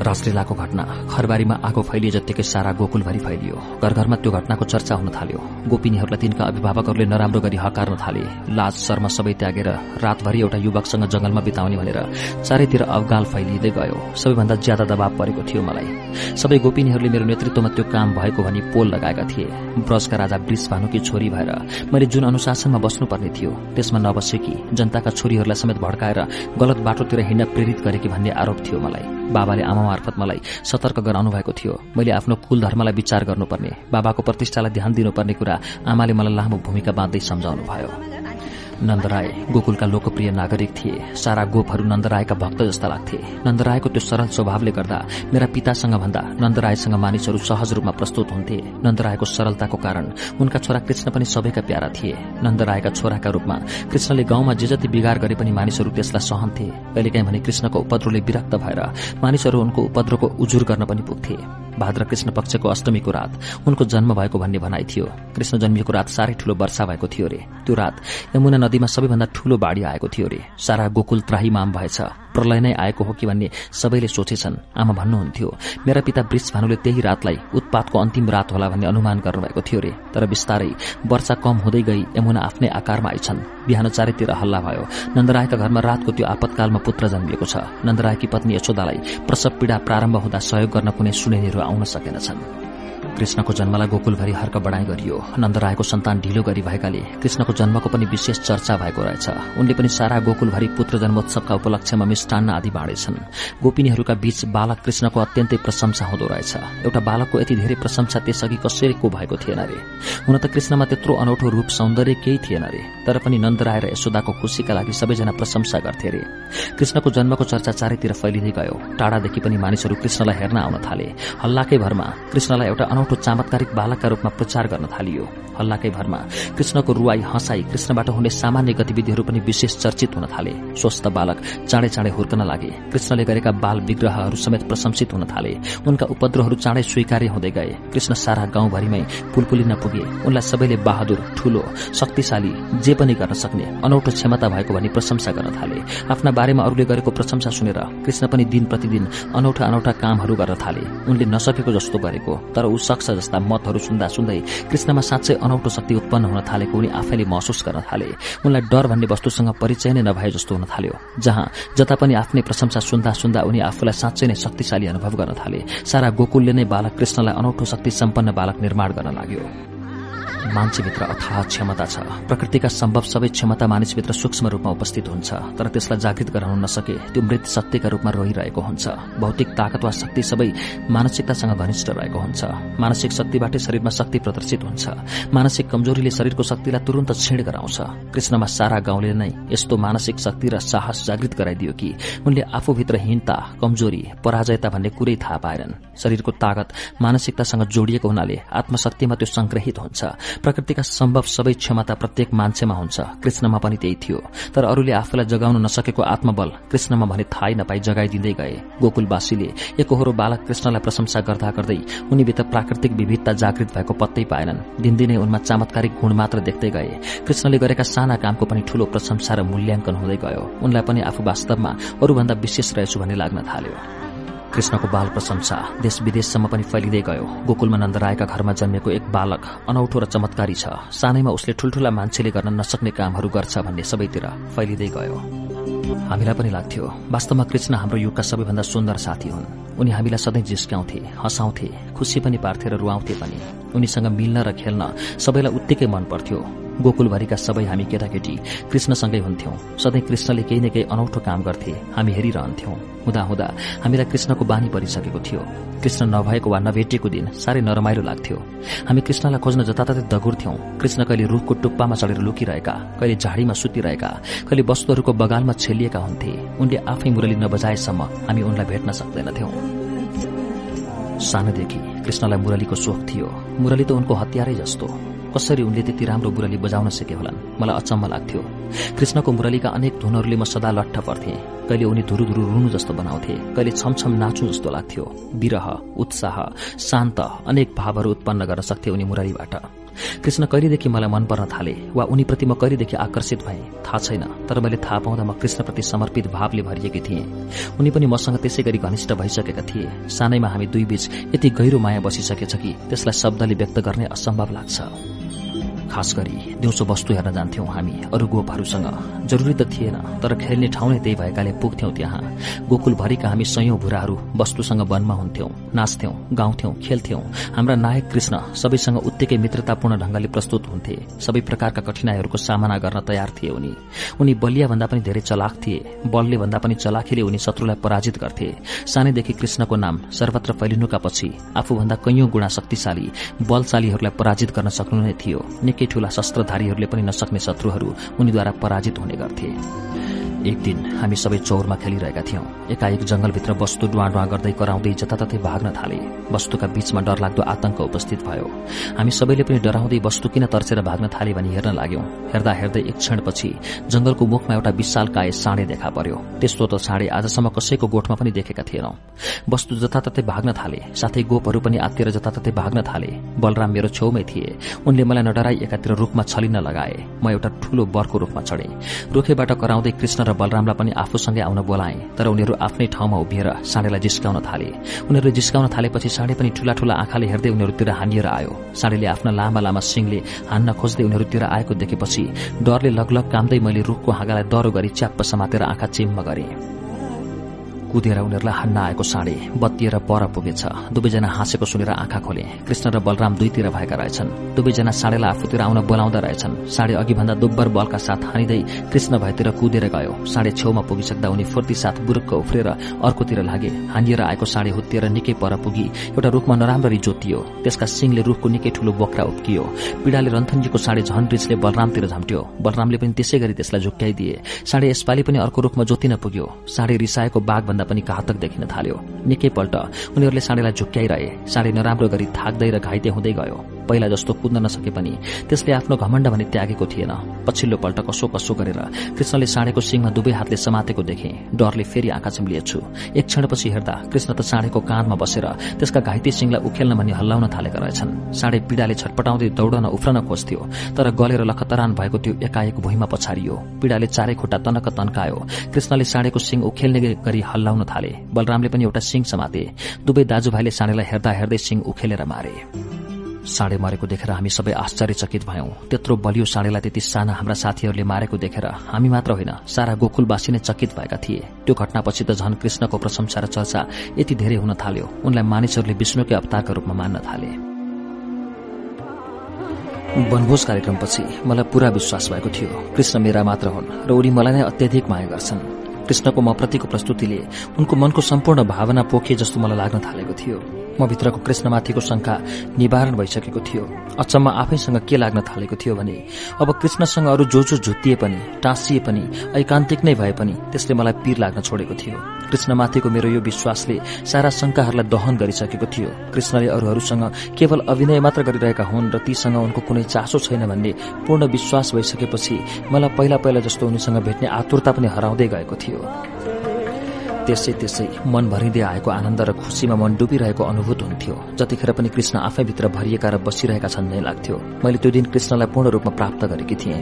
राजलीलाको घटना। खरबारीमा आगो फैलिए जत्तिकै सारा गोकुलभरि फैलियो। घर घरमा त्यो घटनाको चर्चा हुन थाल्यो। गोपिनीहरूलाई तिनका अभिभावकहरूले नराम्रो गरी हकार्न थाले। लाज शर्मा सबै त्यागेर रातभरि एउटा युवकसँग जंगलमा बिताउने भनेर चारैतिर अवगाल फैलिँदै गयो। सबैभन्दा ज्यादा दबाव परेको थियो मलाई। सबै गोपिनीहरूले मेरो नेतृत्वमा त्यो काम भएको भनी पोल लगाएका थिए। ब्रजका राजा वृष भानुकी छोरी भएर मैले जुन अनुशासनमा बस्नुपर्ने थियो त्यसमा नबसेकी जनताका छोरीहरूलाई समेत भड्काएर गलत बाटोतिर हिँड्न प्रेरित गरेकी भन्ने आरोप थियो मलाई। बाबाले आमा मार्फत मलाई सतर्क गराउनु भएको थियो। मैले आफ्नो कुल धर्मलाई विचार गर्नुपर्ने बाबाको प्रतिष्ठालाई ध्यान दिनुपर्ने कुरा आमाले मलाई लामो भूमिका बाँध्दै सम्झाउनु भयो नन्दराय गोकुलका लोकप्रिय नागरिक थिए। सारा गोपहरू नन्दरायका भक्त जस्ता लाग्थे। नन्दरायको त्यो सरल स्वभावले गर्दा मेरा पितासँग भन्दा नन्दरायसँग मानिसहरू सहज रूपमा प्रस्तुत हुन्थे। नन्दरायको सरलताको कारण उनका छोरा कृष्ण पनि सबैका प्यारा थिए। नन्दरायका छोराका रूपमा कृष्णले गाउँमा जे जति बिगार गरे पनि मानिसहरू त्यसलाई सहन्थे कहिलेकाहीँ भने कृष्णको उपद्रोले विरक्त भएर मानिसहरू उनको उपद्रोको उजुर गर्न पनि पुग्थे। भाद्र कृष्ण पक्षको अष्टमीको रात। उनको जन्म भएको भन्ने भनाइ थियो। कृष्ण जन्मिएको रात साह्रै ठूलो वर्षा भएको थियो रे। त्यो रात यमुना नदीमा सबैभन्दा ठूलो बाढ़ी आएको थियो रे। सारा गोकुल त्राहीमाम भएछ। प्रलय नै आएको हो कि भन्ने सबैले सोचेछन्। आमा भन्नुहुन्थ्यो मेरा पिता वृष भानुले त्यही रातलाई उत्पातको अन्तिम रात होला भन्ने अनुमान गर्नुभएको थियो रे। तर बिस्तारै वर्षा कम हुँदै गई यमुना आफ्नै आकारमा आइछन्। बिहान चारैतिर हल्ला भयो। नन्दरायका घरमा रातको त्यो आपतकालमा पुत्र जन्मिएको छ। नन्दरायकी पत्नी यशोदालाई प्रसव पीड़ा प्रारम्भ हुँदा सहयोग गर्न कुनै सुनेनीहरू आउन सकेनछन्। कृष्णको जन्मलाई गोकुलभरि हर्क बढाइ गरियो। नन्दरायको सन्तान ढिलो गरी भएकाले कृष्णको जन्मको पनि विशेष चर्चा भएको रहेछ। उनले पनि सारा गोकुलभरि पुत्र जन्मोत्सवका उपलक्ष्यमा मिष्टान्न आदि बाँडेछन्। गोपिनीहरूका बीच बालक कृष्णको अत्यन्तै प्रशंसा हुँदो रहेछ। एउटा बालकको यति धेरै प्रशंसा त्यसअघि कसैको भएको थिएन रे? हुन त कृष्णमा त्यत्रो अनौठो रूप सौन्दर्य केही थिएन रे तर पनि नन्दराय र यशोदाको खुशीका लागि सबैजना प्रशंसा गर्थे रे। कृष्णको जन्मको चर्चा चारैतिर फैलिँदै गयो। टाढादेखि पनि मानिसहरू कृष्णलाई हेर्न आउन थाले। हल्लाकै भरमा कृष्णलाई एउटा अनौठो चमत्कारिक बालकका रूपमा प्रचार गर्न थालियो। हल्लाकै भरमा कृष्णको रुवाई हँसाई कृष्णबाट हुने सामान्य गतिविधिहरू पनि विशेष चर्चित हुन थाले। स्वस्थ बालक चाँडै चाँडै हुर्कन लागे। कृष्णले गरेका बाल विग्रहहरू समेत प्रशंसित हुन थाले। उनका उपद्रोहरू चाँडै स्वीकार्य हुँदै गए। कृष्ण सारा गाउँभरिमै पुलपुलिन पुगे। उनलाई सबैले बहादुर ठूलो शक्तिशाली जे पनि गर्न सक्ने अनौठो क्षमता भएको भनी प्रशंसा गर्न थाले। आफ्ना बारेमा अरूले गरेको प्रशंसा सुनेर कृष्ण पनि दिन प्रतिदिन अनौठा अनौठा कामहरू गर्न थाले। उनले नसकेको जस्तो गरेको तर ऊ सक्छ जस्ता मतहरू सुन्दा सुन्दै कृष्णमा साँच्चै अनौठो शक्ति उत्पन्न हुन थालेको उनी आफैले महसुस गर्न थाले। उनलाई डर भन्ने वस्तुसँग परिचय नै नभए जस्तो हुन थाल्यो जहाँ जता पनि आफ्नै प्रशंसा सुन्दा सुन्दा उनी आफूलाई साँच्चै नै शक्तिशाली अनुभव गर्न थाले। सारा गोकुलले नै बालक कृष्णलाई अनौठो शक्ति सम्पन्न बालक निर्माण गर्न लाग्यो। मान्छेभित्र अथाह क्षमता छ। प्रकृतिका सम्भव सबै क्षमता मानिसभित्र सूक्ष्म रूपमा उपस्थित हुन्छ तर त्यसलाई जागृत गराउन नसके त्यो मृत सत्यका रूपमा रोहिरहेको हुन्छ। भौतिक ताकत वा शक्ति सबै मानसिकतासँग घनिष्ठ रहेको हुन्छ। मानसिक शक्तिबाटै शरीरमा शक्ति प्रदर्शित हुन्छ। मानसिक कमजोरीले शरीरको शक्तिलाई तुरन्त क्षीण गराउँछ। कृष्णमा सारा गाउँले नै यस्तो मानसिक शक्ति र साहस जागृत गराइदियो कि उनले आफूभित्र हीनता कमजोरी पराजयता भन्ने कुरै थाहा पाएनन्। शरीरको तागत मानसिकतासँग जोडिएको हुनाले आत्मशक्तिमा त्यो संग्रहित हुन्छ। प्रकृतिका सम्भव सबै क्षमता प्रत्येक मान्छेमा हुन्छ। कृष्णमा पनि त्यही थियो। तर अरूले आफूलाई जगाउन नसकेको आत्मबल कृष्णमा भने थाहै नपाई जगाइदिँदै गए। गोकुलवासीले एकहोरो बालक कृष्णलाई प्रशंसा गर्दा गर्दै उनीभित्र प्राकृतिक विविधता जागृत भएको पत्तै पाएनन्। दिनदिनै उनमा चमत्कारिक गुण मात्र देख्दै गए। कृष्णले गरेका साना कामको पनि ठूलो प्रशंसा र मूल्याङ्कन हुँदै गयो। उनलाई पनि आफू वास्तवमा अरूभन्दा विशेष रहेछु भन्ने लाग्न थाल्यो। कृष्णको बाल प्रशंसा देश विदेशसम्म पनि फैलिँदै गयो। गोकुलमा नन्दरायका घरमा जन्मेको एक बालक अनौठो र चमत्कारी छ। सानैमा उसले ठूल्ठूला मान्छेले गर्न नसक्ने कामहरू गर्छ भन्ने सबैतिर फैलिँदै गयो। हामीलाई पनि लाग्थ्यो वास्तवमा कृष्ण हाम्रो युगका सबैभन्दा सुन्दर साथी हुन्। उनी हामीलाई सधैँ जिस्क्याउँथे हँसाउँथे खुसी पनि पार्थे र रुवाउँथे पनि। उनीसँग मिल्न र खेल्न सबैलाई उत्तिकै मन पर्थ्यो। गोकुलभरिका सबै हामी केटाकेटी कृष्णसँगै हुन्थ्यौं। सधैँ कृष्णले केही न केही अनौठो काम गर्थे हामी हेरिरहन्थ्यौं। हुँदा हुँदा हामीलाई कृष्णको बानी परिसकेको थियो। कृष्ण नभएको वा नभेटिएको दिन साह्रै नरमाइलो लाग्थ्यो। हामी कृष्णलाई खोज्न जताततै दगुर्थ्यौं। कृष्ण कहिले रुखको टुप्पामा चढेर लुकिरहेका कहिले झाडीमा सुतिरहेका कहिले वस्तुहरूको बगालमा छेलिएका हुन्थे। उनले आफै मुरली नबजाएसम्म हामी उनलाई भेट्न सक्दैनथ्यौं। सानोदेखि कृष्णलाई मुरलीको सोख थियो। मुरली त उनको हतियारै जस्तो। कसरी उनले त्यति राम्रो मुरली बजाउन सके होलान्? मलाई अचम्म लाग्थ्यो। कृष्णको मुरलीका अनेक धुनहरूले म सदा लट्ठ पर्थे। कहिले उनी धुरु धुरु रुनु जस्तो बनाउँथे कहिले छमछम नाचु जस्तो लाग्थ्यो। विरह उत्साह शान्त अनेक भावहरू उत्पन्न गर्न सक्थे उनी मुरलीबाट। कृष्ण कहिलेदेखि मलाई मन पर्न थाले वा उनीप्रति म कहिलेदेखि आकर्षित भए? थाहा छैन तर मैले थाहा पाउँदा म कृष्णप्रति समर्पित भावले भरिएकी थिएँ। उनी पनि मसँग त्यसै गरी घनिष्ठ भइसकेका थिए। सानैमा हामी दुई बीच यति गहिरो माया बसिसकेछ कि त्यसलाई शब्दले व्यक्त गर्ने असम्भव लाग्छ। खास गरी दिउँसो वस्तु हेर्न जान्थ्यौं हामी। अरू गोपहरूसँग जरुरी त थिएन तर खेल्ने ठाउँ नै त्यही भएकाले पुग्थ्यौं त्यहाँ। गोकुलभरिका हामी सयौं भुराहरू वस्तुसँग वनमा हुन्थ्यौं नाच्थ्यौं गाउँथ्यौं खेल्थ्यौं। हाम्रा नायक कृष्ण सबैसँग उत्तिकै मित्रतापूर्ण ढंगले प्रस्तुत हुन्थे। सबै प्रकारका कठिनाईहरूको सामना गर्न तयार थिए उनी। उनी बलिया भन्दा पनि धेरै चलाक थिए बलले भन्दा पनि चलाखीले उनी शत्रुलाई पराजित गर्थे। सानैदेखि कृष्णको नाम सर्वत्र फैलिनुका पछि आफूभन्दा कैयौं गुणा शक्तिशाली बलशालीहरूलाई पराजित गर्न सक्नु नै थियो निकै ठूला शस्त्रधारीहरूले पनि नसक्ने शत्रुहरू उनीद्वारा पराजित हुने गर्थे। एक दिन हामी सबै चौरमा खेलिरहेका थियौं। एकाएक जंगलभित्र वस्तु डुवा डुवा गर्दै कराउँदै जताततै भाग्न थाले। वस्तुका बीचमा डरलाग्दो आतंक उपस्थित भयो। हामी सबैले पनि डराउँदै वस्तु किन तर्सेर भाग्न थाले भनी हेर्न लाग्यौं। हेर्दा हेर्दै एक क्षणपछि जंगलको मुखमा एउटा विशाल काय साँडे देखा पर्यो। त्यस्तो त साँडे आजसम्म कसैको गोठमा पनि देखेका थिएनौं। वस्तु जताततै भाग्न थाले साथै गोपहरू पनि आत्तिएर जताततै भाग्न थाले। बलराम मेरो छेउमै थिए। उनले मलाई नडराई एकातिर रूखमा छलिन लगाए। म एउटा ठूलो बरको रूखमा चढे। रुखेबाट कराउँदै कृष्ण र बलरामलाई पनि आफूसँगै आउन बोलाए तर उनीहरू आफ्नै ठाउँमा उभिएर साँडेलाई जिस्काउन थाले। उनीहरू जिस्काउन थालेपछि साँडे पनि ठूला ठूला आँखाले हेर्दै उनीहरूतिर हानिएर आयो। साँडेले आफ्ना लामा लामा सिंहले हान्न खोज्दै उनीहरूतिर आएको देखेपछि डरले लगलग कामदै मैले रूखको हाँगालाई डरो गरी च्याप्प समातेर आँखा चिम्म गरे। कुदेर उनीहरूलाई हान्न आएको साँडे बत्तिएर पर पुगेछ। दुवैजना हाँसेको सुनेर आँखा खोले। कृष्ण र बलराम दुईतिर भएका रहेछन्। दुवैजना साँडेलाई आफूतिर आउन बोलाउँदा रहेछन्। साँडे अघिभन्दा दुब्बर बलका साथ हानिँदै कृष्ण भएतिर कुदेर गयो। साँडे छेउमा पुगिसक्दा उनी फुर्ती साथ बुरुक्क उफ्रेर अर्कोतिर लागे। हानिएर आएको साँडे हुत्तिएर निकै पर पुगी एउटा रुखमा नराम्ररी जोतियो। त्यसका सिंहले रुखको निकै ठूलो बोक्रा उप्कियो पीड़ाले रन्थनजीको साँडे झन रिचले बलरामतिर झम्ट्यो। बलरामले पनि त्यसै गरी त्यसलाई झुक्क्याइदिए। साँडे यसपालि पनि अर्को रुखमा जोतिन पुग्यो। साँडे रिसाएको बाघ भन्दा पनि घातक देखिन थाल्यो। निकैपल्ट उनीहरूले साँडेलाई झुक्क्याइरहे। साँडे नराम्रो गरी थाक्दै र घाइते हुँदै गयो। पहिला जस्तो कुद्न नसके पनि त्यसले आफ्नो घमण्ड भने त्यागेको थिएन। पछिल्लो पल्ट कसो कसो गरेर कृष्णले साँडेको सिंहमा दुवै हातले समातेको देखे। डरले फेरि आँखा चिम्लिएछु एक क्षणपछि हेर्दा कृष्ण त साँडेको काँधमा बसेर त्यसका घाइते सिंहलाई उखेल्न भनी हल्लाउन थालेका रहेछन् साँडे पीड़ाले छटपटाउँदै दौडन उफ्रन खोज्थ्यो तर गलेर लखतरान भएको त्यो एकाएक भुइँमा पछारियो। पीड़ाले चारै खुट्टा तनक तन्कायो। कृष्णले साँडेको सिंह उखेल्ने गरी हल्लाउन थाले। बलरामले पनि एउटा सिंह समाते। दुवै दाजुभाइले साँडेलाई हेर्दा हेर्दै सिंह उखेलेर मारे। साँडे मरेको देखेर हामी सबै आश्चर्यचकित भयौं। त्यत्रो बलियो साँडेलाई त्यति साना हाम्रा साथीहरूले मारेको देखेर हामी मात्र होइन सारा गोकुलवासी नै चकित भएका थिए। त्यो घटनापछि त झन कृष्णको प्रशंसा र चर्चा यति धेरै हुन थाल्यो। उनलाई मानिसहरूले विष्णुकै अवतारका रूपमा मान्न थाले। वनभोज कार्यक्रमपछि मलाई पूरा विश्वास भएको थियो। कृष्ण मेरा मात्र हुन् र उनी मलाई नै अत्यधिक माया गर्छन्। कृष्णको म प्रतिको प्रस्तुतिले उनको मनको सम्पूर्ण भावना पोखे जस्तो मलाई लाग्न थालेको थियो। म भित्रको कृष्णमाथिको शंका निवारण भइसकेको थियो। अचम्म आफैसँग के लाग्न थालेको थियो भने अब कृष्णसँग अरू जो जो झुत्तिए पनि टाँसिए पनि ऐकान्तिक नै भए पनि त्यसले मलाई पीर लाग्न छोडेको थियो। कृष्णमाथिको मेरो यो विश्वासले सारा शंकाहरूलाई दहन गरिसकेको थियो। कृष्णले अरूहरूसँग केवल अभिनय मात्र गरिरहेका हुन् र तीसँग उनको कुनै चासो छैन भन्ने पूर्ण विश्वास भइसकेपछि मलाई पहिला पहिला जस्तो उनीसँग भेट्ने आतुरता पनि हराउँदै गएको थियो। त्यसै त्यसै मन भरिँदै आएको आनन्द र खुसीमा मन डुबिरहेको अनुभूत हुन्थ्यो। जतिखेर पनि कृष्ण आफैभित्र भरिएका र बसिरहेका छन् नै लाग्थ्यो। मैले त्यो दिन कृष्णलाई पूर्ण रूपमा प्राप्त गरेकी थिएँ।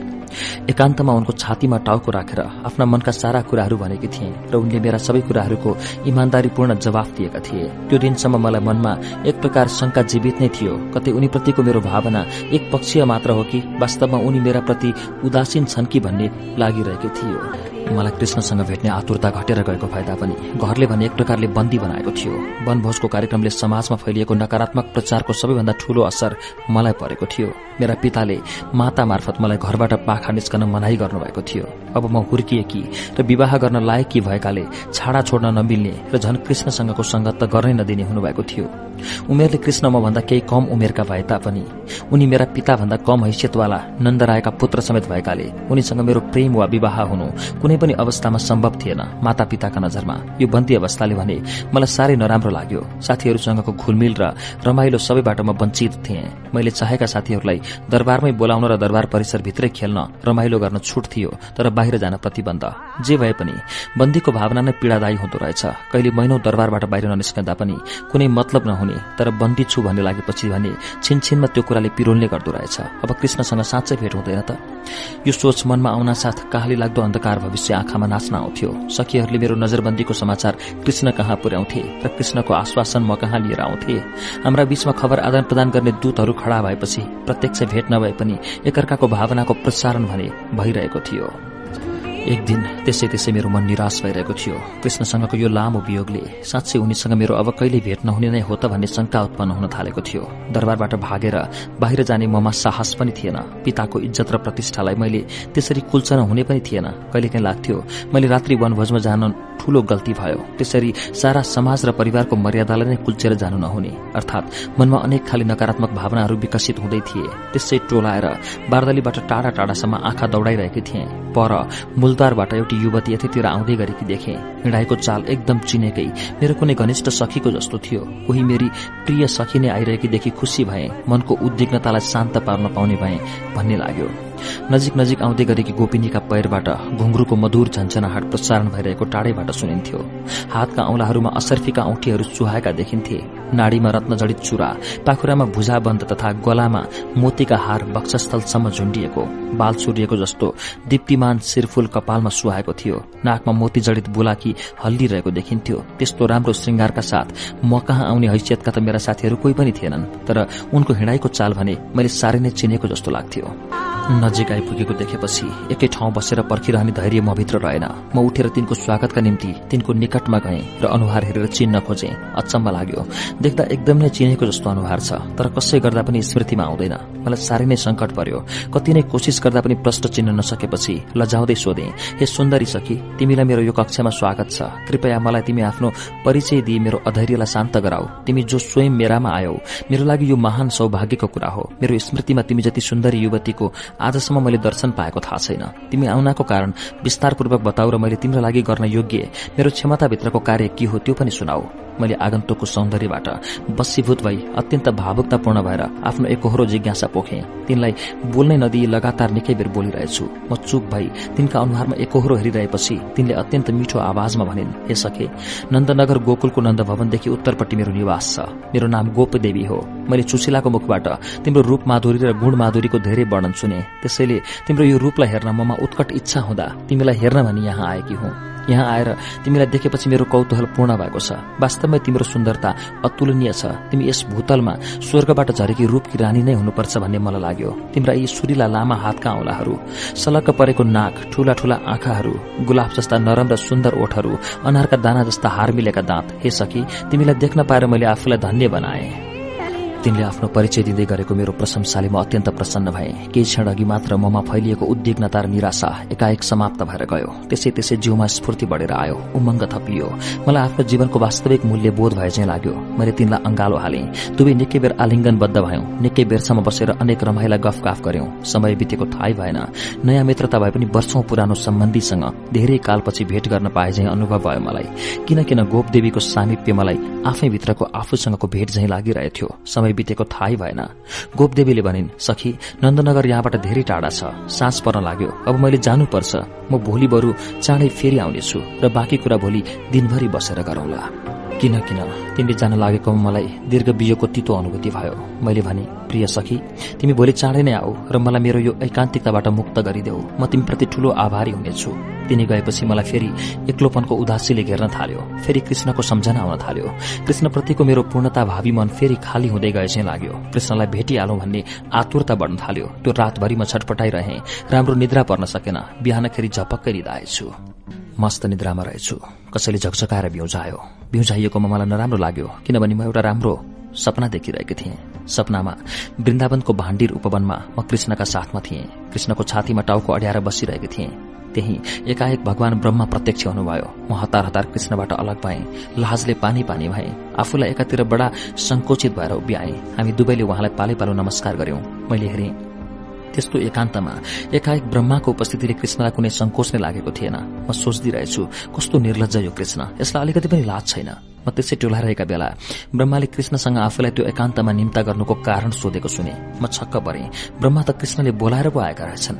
एकान्तमा उनको छातीमा टाउको राखेर आफ्ना मनका सारा कुराहरू भनेकी थिएँ र उनले मेरा सबै कुराहरूको इमान्दारीपूर्ण जवाफ दिएका थिए। त्यो दिनसम्म मलाई मनमा एक प्रकार शंका जीवित नै थियो। कतै उनीप्रतिको मेरो भावना एक पक्षीय मात्र हो कि वास्तवमा उनी मेरा प्रति उदासीन छन् कि भन्ने लागिरहेको थियो। मलाई कृष्णसँग भेट्ने आतुरता घटेर गएको भए तापनि घरले भने एक प्रकारले बन्दी बनाएको थियो। वनभोजको कार्यक्रमले समाजमा फैलिएको नकारात्मक प्रचारको सबैभन्दा ठूलो असर मलाई परेको थियो। मेरा पिताले माता मार्फत मलाई घरबाट पाखा निस्कन मनाही गर्नुभएको थियो। अब म हुर्किएकी र विवाह गर्न लायकी भएकाले छाडा छोड्न नमिल्ने र झन कृष्णसँगको संगत त गर्नै नदिने हुनुभएको थियो। उमेरले कृष्ण म भन्दा केही कम उमेरका भए तापनि उनी मेरा पिताभन्दा कम हैसियतवाला नन्दरायका पुत्र समेत भएकाले उनीसँग मेरो प्रेम वा विवाह हुनु कुनै पनि अवस्थामा सम्भव थिएन। माता पिताका नजरमा यो बन्दी अवस्थाले भने मलाई साह्रै नराम्रो लाग्यो। साथीहरूसँगको घुलमिल र रमाइलो सबैबाट म वञ्चित थिएँ। मैले चाहेका साथीहरूलाई दरबारमै बोलाउन र दरबार परिसरभित्रै खेल्न रमाइलो गर्न छुट थियो तर बाहिर जान प्रतिबन्ध। जे भए पनि बन्दीको भावना नै पीड़ादायी हुँदो रहेछ। कहिले महिनौ दरबारबाट बाहिर ननिस्कँदा पनि कुनै मतलब नहुने तर बन्दी छु भन्ने लागेपछि भने छिनछिनमा त्यो कुराले पिरोल्ने गर्दो रहेछ। अब कृष्णसँग साँच्चै भेट हुँदैन त? यो सोच मनमा आउन साथ काहली लाग्दो अन्धकार भविष्य आँखामा नाच्न आउँथ्यो। सखीहरूले मेरो नजरबन्दीको समाचार कृष्ण कहाँ पुर्याउँथे र कृष्णको आश्वासन म कहाँ लिएर आउँथे? हाम्रा बीचमा खबर आदान प्रदान गर्ने दूतहरू खड़ा भएपछि प्रत्यक्ष भेट नभए पनि एकअर्काको भावनाको प्रसारण भने भइरहेको थियो। एक दिन त्यसै त्यसै मेरो मन निराश भइरहेको थियो। कृष्णसँगको यो लामो वियोगले साँच्चै उनीसँग मेरो अब कहिले भेट नहुने नै हो त भन्ने शंका उत्पन्न हुन थालेको थियो। दरबारबाट भागेर बाहिर जाने ममा साहस पनि थिएन। पिताको इज्जत र प्रतिष्ठालाई मैले त्यसरी कुल्चन हुने पनि थिएन। कहिलेकाहीँ लाग्थ्यो मैले रात्रि वनभोजमा जान ठूलो गल्ती भयो। त्यसरी सारा समाज र परिवारको मर्यादालाई नै कुल्चेर जानु नहुने। अर्थात मनमा अनेक खाली नकारात्मक भावनाहरू विकसित हुँदै थिए। त्यसै टोलाएर बारदलीबाट टाढा टाढासम्म आँखा दौडाइरहेकी थिए। पर मूलद्वारबाट एउटी युवती यतितिर आउँदै गरेकी देखे। हिँडाएको चाल एकदम चिनेकै। मेरो कुनै घनिष्ठ सखीको जस्तो थियो। कोही मेरी प्रिय सखी नै आइरहेकी देखि खुसी भए। मनको उद्विग्नतालाई शान्त पार्न पाउने भए भन्ने लाग्यो। नजिक नजिक आउँदै गरेकी गोपिनीका पैरबाट घुङ्रुको मधुर झन्झनाहाट प्रसारण भइरहेको टाढैबाट सुनिन्थ्यो। हातका औंलाहरूमा असर्फीका औठीहरू चुहाएका देखिन्थे। नाडीमा रत्नजडित चुरा पाखुरामा भुजाबन्द तथा गलामा मोतीका हार बक्षस्थलसम्म झुण्डिएको बाल चुरिएको जस्तो दीप्तिमान शिरफूल कपालमा सुहाएको थियो। नाकमा मोती जडित बुलाकी हल्लिरहेको देखिन्थ्यो। त्यस्तो राम्रो श्रृंगारका साथ म कहाँ आउने हैसियतका त मेरा साथीहरू कोही पनि थिएनन् तर उनको हिँडाइको चाल भने मैले साह्रै नै चिनेको जस्तो लाग्थ्यो। नजिक आइपुगेको देखेपछि एकै ठाउँ बसेर पर्खिरहने धैर्य म भित्र रहेन। म उठेर तिनको स्वागतका निम्ति तिनको निकटमा गएँ र अनुहार हेरेर चिन्न खोजे। अचम्म लाग्यो। देख्दा एकदम नै चिनेको जस्तो अनुहार छ तर कसै गर्दा पनि स्मृतिमा आउँदैन। मलाई साह्रै नै संकट पर्यो। कति नै कोसिस गर्दा पनि प्रश्न चिन्न नसकेपछि लजाउँदै सोधे हे सुन्दरी सखी तिमीलाई मेरो यो कक्षामा स्वागत छ। कृपया मलाई तिमी आफ्नो परिचय दिए मेरो अधैर्यलाई शान्त गराऊ। तिमी जो स्वयं मेरामा आयौ मेरो लागि यो महान सौभाग्यको कुरा हो। मेरो स्मृतिमा तिमी जति सुन्दरी युवतीको आजसम्म मैले दर्शन पाएको थाहा छैन। तिमी आउनाको कारण विस्तारपूर्वक बताऊ र मैले तिम्रो लागि गर्न योग्य मेरो क्षमताभित्रको कार्य के हो त्यो पनि सुनाऊ। मैले आगन्तुकको सौन्दर्यबाट बसीभूत भई अत्यन्त भावुकतापूर्ण भएर आफ्नो एकहोरो जिज्ञासा पोखे। तिनलाई बोल्नै नदिई लगातार निकै बेर बोलिरहेछु। म चुप भई तिनका अनुहारमा एकहोरो हेरिरहेपछि तिनले अत्यन्त मिठो आवाजमा भनिन् हे सखे नन्दनगर गोकुलको नन्द भवनदेखि उत्तरपट्टि मेरो निवास छ। मेरो नाम गोप देवी हो। मैले सुशीलाको मुखबाट तिम्रो रूप माधुरी र गुण माधुरीको धेरै वर्णन सुने। त्यसैले तिम्रो यो रूपलाई हेर्न ममा उत्कट इच्छा हुँदा तिमीलाई हेर्न भनी यहाँ आएकी हुँ। यहाँ आएर तिमीलाई देखेपछि मेरो कौतूहल पूर्ण भएको छ। वास्तवमै तिम्रो सुन्दरता अतुलनीय छ। तिमी यस भूतलमा स्वर्गबाट झरेकी रूपकी रानी नै हुनुपर्छ भन्ने मलाई लाग्यो। तिम्रा यी सुरीला लामा हातका औलाहरू सलक्क परेको नाक ठूला ठूला आँखाहरू गुलाब जस्ता नरम र सुन्दर ओठहरू अनारका दाना जस्ता हार मिलेका दाँत। हे सकी तिमीलाई देख्न पाएर मैले आफूलाई धन्य बनाए। तिनले आफ्नो परिचय दिँदै गरेको मेरो प्रशंसाले म अत्यन्त प्रसन्न भए। केही क्षण अघि मात्र ममा फैलिएको उद्विग्नता र निराशा एकाएक समाप्त भएर गयो। त्यसै त्यसै जिउमा स्फूर्ति बढेर आयो। उमङ्ग थपियो। मलाई आफ्नो जीवनको वास्तविक मूल्य बोध भए चाहिँ लाग्यो। मैले तिनलाई अंगालो हाले। दुवै निकै बेर आलिङ्गनबद्ध भयौं। निकै बेरसम्म बसेर अनेक रमाइला गफ गाफ गर्यौं। समय बितेको थाहै भएन। नयाँ मित्रता भए पनि वर्षौं पुरानो सम्बन्धीसँग धेरै कालपछि भेट गर्न पाए झै अनुभव भयो मलाई। किन गोपदेवीको सामिप्य मलाई आफै भित्रको आफूसँगको भेट झै लागिरहेथ्यो। समय बितेको थाहै भएन। गोपदेवीले भनिन् सखी नन्दनगर यहाँबाट धेरै टाढा छ। सास पर्न लाग्यो। अब मैले जानुपर्छ। म भोलि बरु चाँडै फेरि आउनेछु र बाँकी कुरा भोलि दिनभरि बसेर गरौंला। किन किन? तिमीले जान लागेको मलाई दीर्घ बियोको तितो अनुभूति भयो। मैले भने प्रिय सखी तिमी भोलि चाँडै नै आऊ र मलाई मेरो यो एकान्तिकताबाट मुक्त गरिदेऊ। म तिमीप्रति ठूलो आभारी हुनेछु। तिनी गएपछि मलाई फेरि एक्लोपनको उदासीले घेर्न थाल्यो। फेरि कृष्णको सम्झना आउन थाल्यो। कृष्णप्रतिको मेरो पूर्णता भावी मन फेरि खाली हुँदै गए चाहिँ लाग्यो। कृष्णलाई भेटिहालौं भन्ने आतुरता बढ्न थाल्यो। त्यो रातभरि म छटपटाइरहे। राम्रो निद्रा पर्न सकेन। बिहानखेरि झपक्कै रिदाएछु मस्त निद्रामा रहेछु। कसैले झकझकाएर बिउजायो। बिउजाइएकोमा मलाई नराम्रो लाग्यो किनभने म एउटा राम्रो सपना देखिरहेकी थिएँ। सपनामा वृन्दावनको भाण्डीर उपवनमा म कृष्णका साथमा थिएँ। कृष्णको छातीमा टाउको अड्याएर बसिरहेकी थिएँ। त्यही एकाएक भगवान ब्रह्मा प्रत्यक्ष हुनुभयो। म हतार हतार कृष्णबाट अलग भएँ। लाजले पानी पानी भएँ। आफूलाई एकातिर बडा संकोचित भएर उभिआएँ। हामी दुवैले उहाँलाई पालै पालो नमस्कार गर्यौं मैले हेरेँ त्यस्तो एकान्तमा एकाएक ब्रह्माको उपस्थितिले कृष्णलाई कुनै संकोच नै लागेको थिएन। म सोच्दिरहेछु कस्तो निर्लज यो कृष्ण। यसलाई अलिकति पनि लाज छैन। म त्यसै टोलाइरहेका बेला ब्रह्माले कृष्णसँग आफूलाई त्यो एकान्तमा निम्ता गर्नुको कारण सोधेको सुने। म छक्क परे। ब्रह्मा त कृष्णले बोलाएर पो आएका रहेछन्।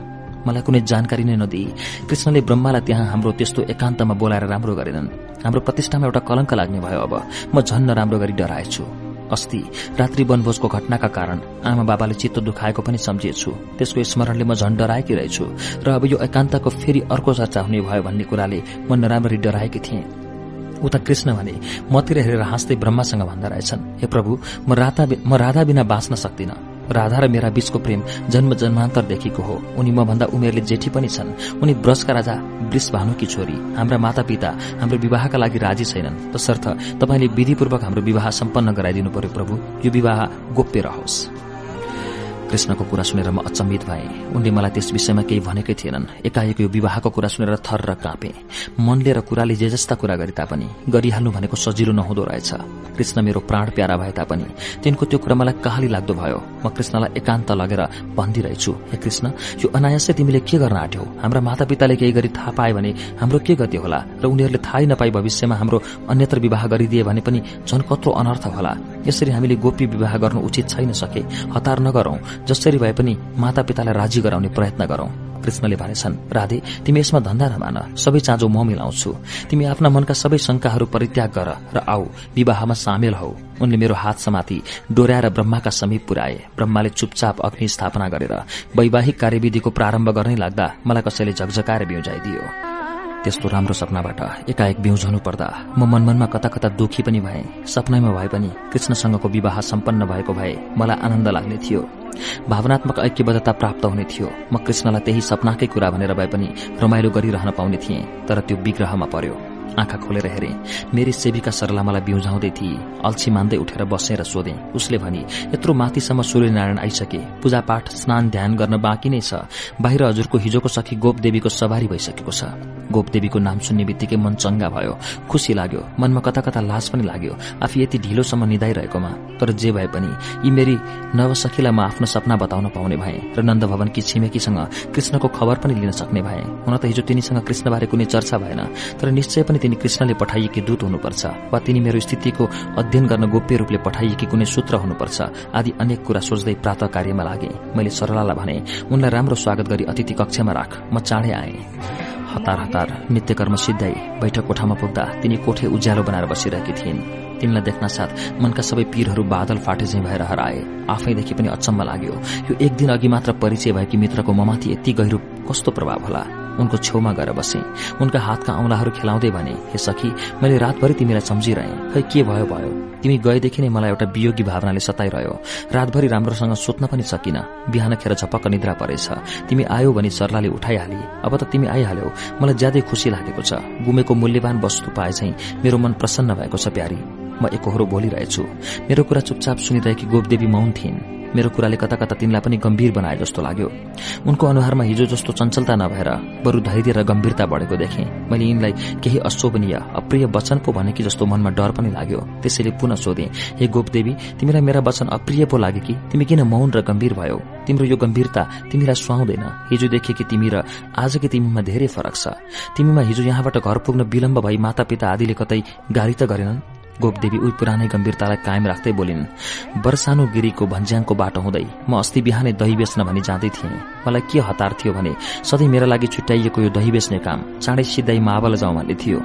मलाई कुनै जानकारी नै नदिई। कृष्णले ब्रह्मालाई त्यहाँ हाम्रो त्यस्तो एकान्तमा बोलाएर राम्रो गरेनन्। हाम्रो प्रतिष्ठामा एउटा कलंक लाग्ने भयो अब। म झन् नराम्रो गरी डराएछु। अस्ति। रात्रि वनभोजको घटनाका कारण आमा बाबाले चित्त दुखाएको पनि सम्झिएछु। त्यसको स्मरणले म झन् डराएकी रहेछु। र अब यो एकान्तको फेरि अर्को चर्चा हुने भयो भन्ने कुराले म नराम्ररी डराएकी थिएँ। उता कृष्ण भने मतिर हेरेर हाँस्दै ब्रह्मासँग भन्दो रहेछन्। हे प्रभु म राधा बिना बाँच्न सक्दिन। राधा र मेरा बीचको प्रेम जन्म जन्मान्तरदेखिको हो। उनी भन्दा उमेरले जेठी पनि छन्। उनी ब्रजका राजा वृष भानुकी छोरी। हाम्रा माता पिता हाम्रो विवाहका लागि राजी छैनन्। तसर्थ तपाईँले विधिपूर्वक हाम्रो विवाह सम्पन्न गराइदिनु पर्यो प्रभु। यो विवाह गोप्य रहोस्। कृष्णको कुरा सुनेर म अचम्मित भए। उनले मलाई त्यस विषयमा केही भनेकै थिएनन्। एकाएक यो विवाहको कुरा सुनेर थर र काँपे। मनले र कुराले जे जस्ता कुरा गरे तापनि गरिहाल्नु भनेको सजिलो नहुँदो रहेछ। कृष्ण मेरो प्राण प्यारा भए तापनि तिनको त्यो कुरा मलाई कहाली लाग्दो भयो। म कृष्णलाई एकान्त लगेर भनिदिरहेछु हे कृष्ण यो अनायासै तिमीले के गर्न आँट्यौ? हाम्रा मातापिताले केही गरी थाहा पाए भने हाम्रो के गति होला? र उनीहरूले थाहै नपाई भविष्यमा हाम्रो अन्यत्र विवाह गरिदिए भने पनि झन कत्रो अनर्थ होला। यसरी हामीले गोप्य विवाह गर्नु उचित छैन सके। हतार नगरौं। जसरी भए पनि माता पितालाई राजी गराउने प्रयत्न गरौं। कृष्णले भनेछन् राधे तिमी यसमा धन्दा नमान सबै चाँजो म मिलाउँछु। तिमी आफ्ना मनका सबै शंकाहरू परित्याग गर र आऊ विवाहमा सामेल हौ। उनले मेरो हात समाति डोर्याएर ब्रह्माका समीप पुर्याए। ब्रह्माले चुपचाप अग्नि स्थापना गरेर वैवाहिक कार्यविधिको प्रारम्भ गर्नै लाग्दा मलाई कसैले झकझकाएर बिउजाइदियो। त्यस्तो राम्रो सपनाबाट एकाएक बिउझनु पर्दा म मनमनमा कता कता दुखी पनि भए। सपनामा भए पनि कृष्णसँगको विवाह सम्पन्न भएको भए मलाई आनन्द लाग्ने थियो। भावनात्मक ऐक्यबद्धता प्राप्त हुने थियो। म कृष्णलाई त्यही सपनाकै कुरा भनेर भए पनि रमाइलो गरिरहन पाउने थिएँ तर त्यो विग्रहमा पर्यो। आँखा खोलेर हेरे मेरी सेविका सरला मलाई बिउझाउँदै थिए। अल्छी मान्दै उठेर बसेर सोधे। उसले भनी यत्रो माथिसम्म सूर्यनारायण आइसके। पूजापाठ स्नान ध्यान गर्न बाँकी नै छ। बाहिर हजुरको हिजोको सखी गोपदेवीको सवारी भइसकेको छ। गोपदेवीको नाम सुन्ने बित्तिकै मन चंगा भयो। खुसी लाग्यो। मनमा कता कता लाज पनि लाग्यो। आफू यति ढिलोसम्म निधाइरहेकोमा तर जे भए पनि यी मेरी नवसखीलाई म आफ्नो सपना बताउन पाउने भए र नन्द भवनकी छिमेकीसँग कृष्णको खबर पनि लिन सक्ने भए। हुन त हिजो तिनीसँग कृष्णबारे कुनै चर्चा भएन तर निश्चय पनि तिनी कृष्णले पठाइएकी दूत हुनुपर्छ वा तिनी मेरो स्थितिको अध्ययन गर्न गोप्य रूपले पठाइएकी कुनै सूत्र हुनुपर्छ आदि अनेक कुरा सोच्दै प्रात कार्यमा लागे। मैले सरलालाई भने उनलाई राम्रो स्वागत गरी अतिथि कक्षमा राख। म चाँडै आए। हतार हतार नित्यकर्म सिद्धाई बैठक कोठामा पुग्दा तिनी कोठे उज्यालो बनाएर बसिरहेकी थिइन्। तिनलाई देख्न साथ मनका सबै पीरहरू बादल फाटे झै भएर हराए। आफैदेखि पनि अचम्म लाग्यो। यो एक दिन अघि मात्र परिचय भएकी मित्रको ममाथि यति गहिरो कस्तो प्रभाव होला? उनको छेउमा गएर बसे। उनका हातका औंलाहरू खेलाउँदै भने हे सखी मैले रातभरि तिमीलाई सम्झिरहे। खै के भयो भयो? तिमी गएदेखि नै मलाई एउटा वियोगी भावनाले सताइरह्यो। रातभरि राम्रोसँग सोध्न पनि सकिन। बिहान खेर झपक्क निद्रा परेछ। तिमी आयो भने सरलाले उठाइहाले। अब त तिमी आइहाल्यौ। मलाई ज्यादै खुसी लागेको छ। गुमेको मूल्यवान वस्तु पाए झै मेरो मन प्रसन्न भएको छ प्यारी। म एकहोरो बोलिरहेछु। मेरो कुरा चुपचाप सुनिरहेकी गोपदेवी मौन थिइन्। मेरो कुराले कता कता तिनलाई पनि गम्भीर बनाए जस्तो लाग्यो। उनको अनुहारमा हिजो जस्तो चञ्चलता नभएर बरु धैर्य र गम्भीरता बढेको देखे। मैले यिनलाई केही अशोभनीय अप्रिय वचन पो भने कि जस्तो मनमा डर पनि लाग्यो। त्यसैले पुनः सोधे हे गोपदेवी तिमीलाई मेरा वचन अप्रिय पो लाग्यो कि? तिमी किन मौन र गम्भीर भयो? तिम्रो यो गम्भीरता तिमीलाई सुहाउँदैन। हिजो देखे कि तिमी र आजकै तिमीमा धेरै फरक छ। तिमीमा हिजो यहाँबाट घर पुग्न विलम्ब भई मातापिता आदिले कतै गाली त गरेनन्? गोपदेवी उही पुरानै गम्भीरतालाई कायम राख्दै बोलिन् वर्षानु गिरीको भन्ज्याङको बाटो हुँदै म अस्ति बिहानै दही बेच्न भनी जाँदै थिएँ। मलाई के हतार थियो भने सधैँ मेरा लागि छुट्याइएको यो दही बेच्ने काम चाँडै सिधै मावल जाउँ भन्ने थियो।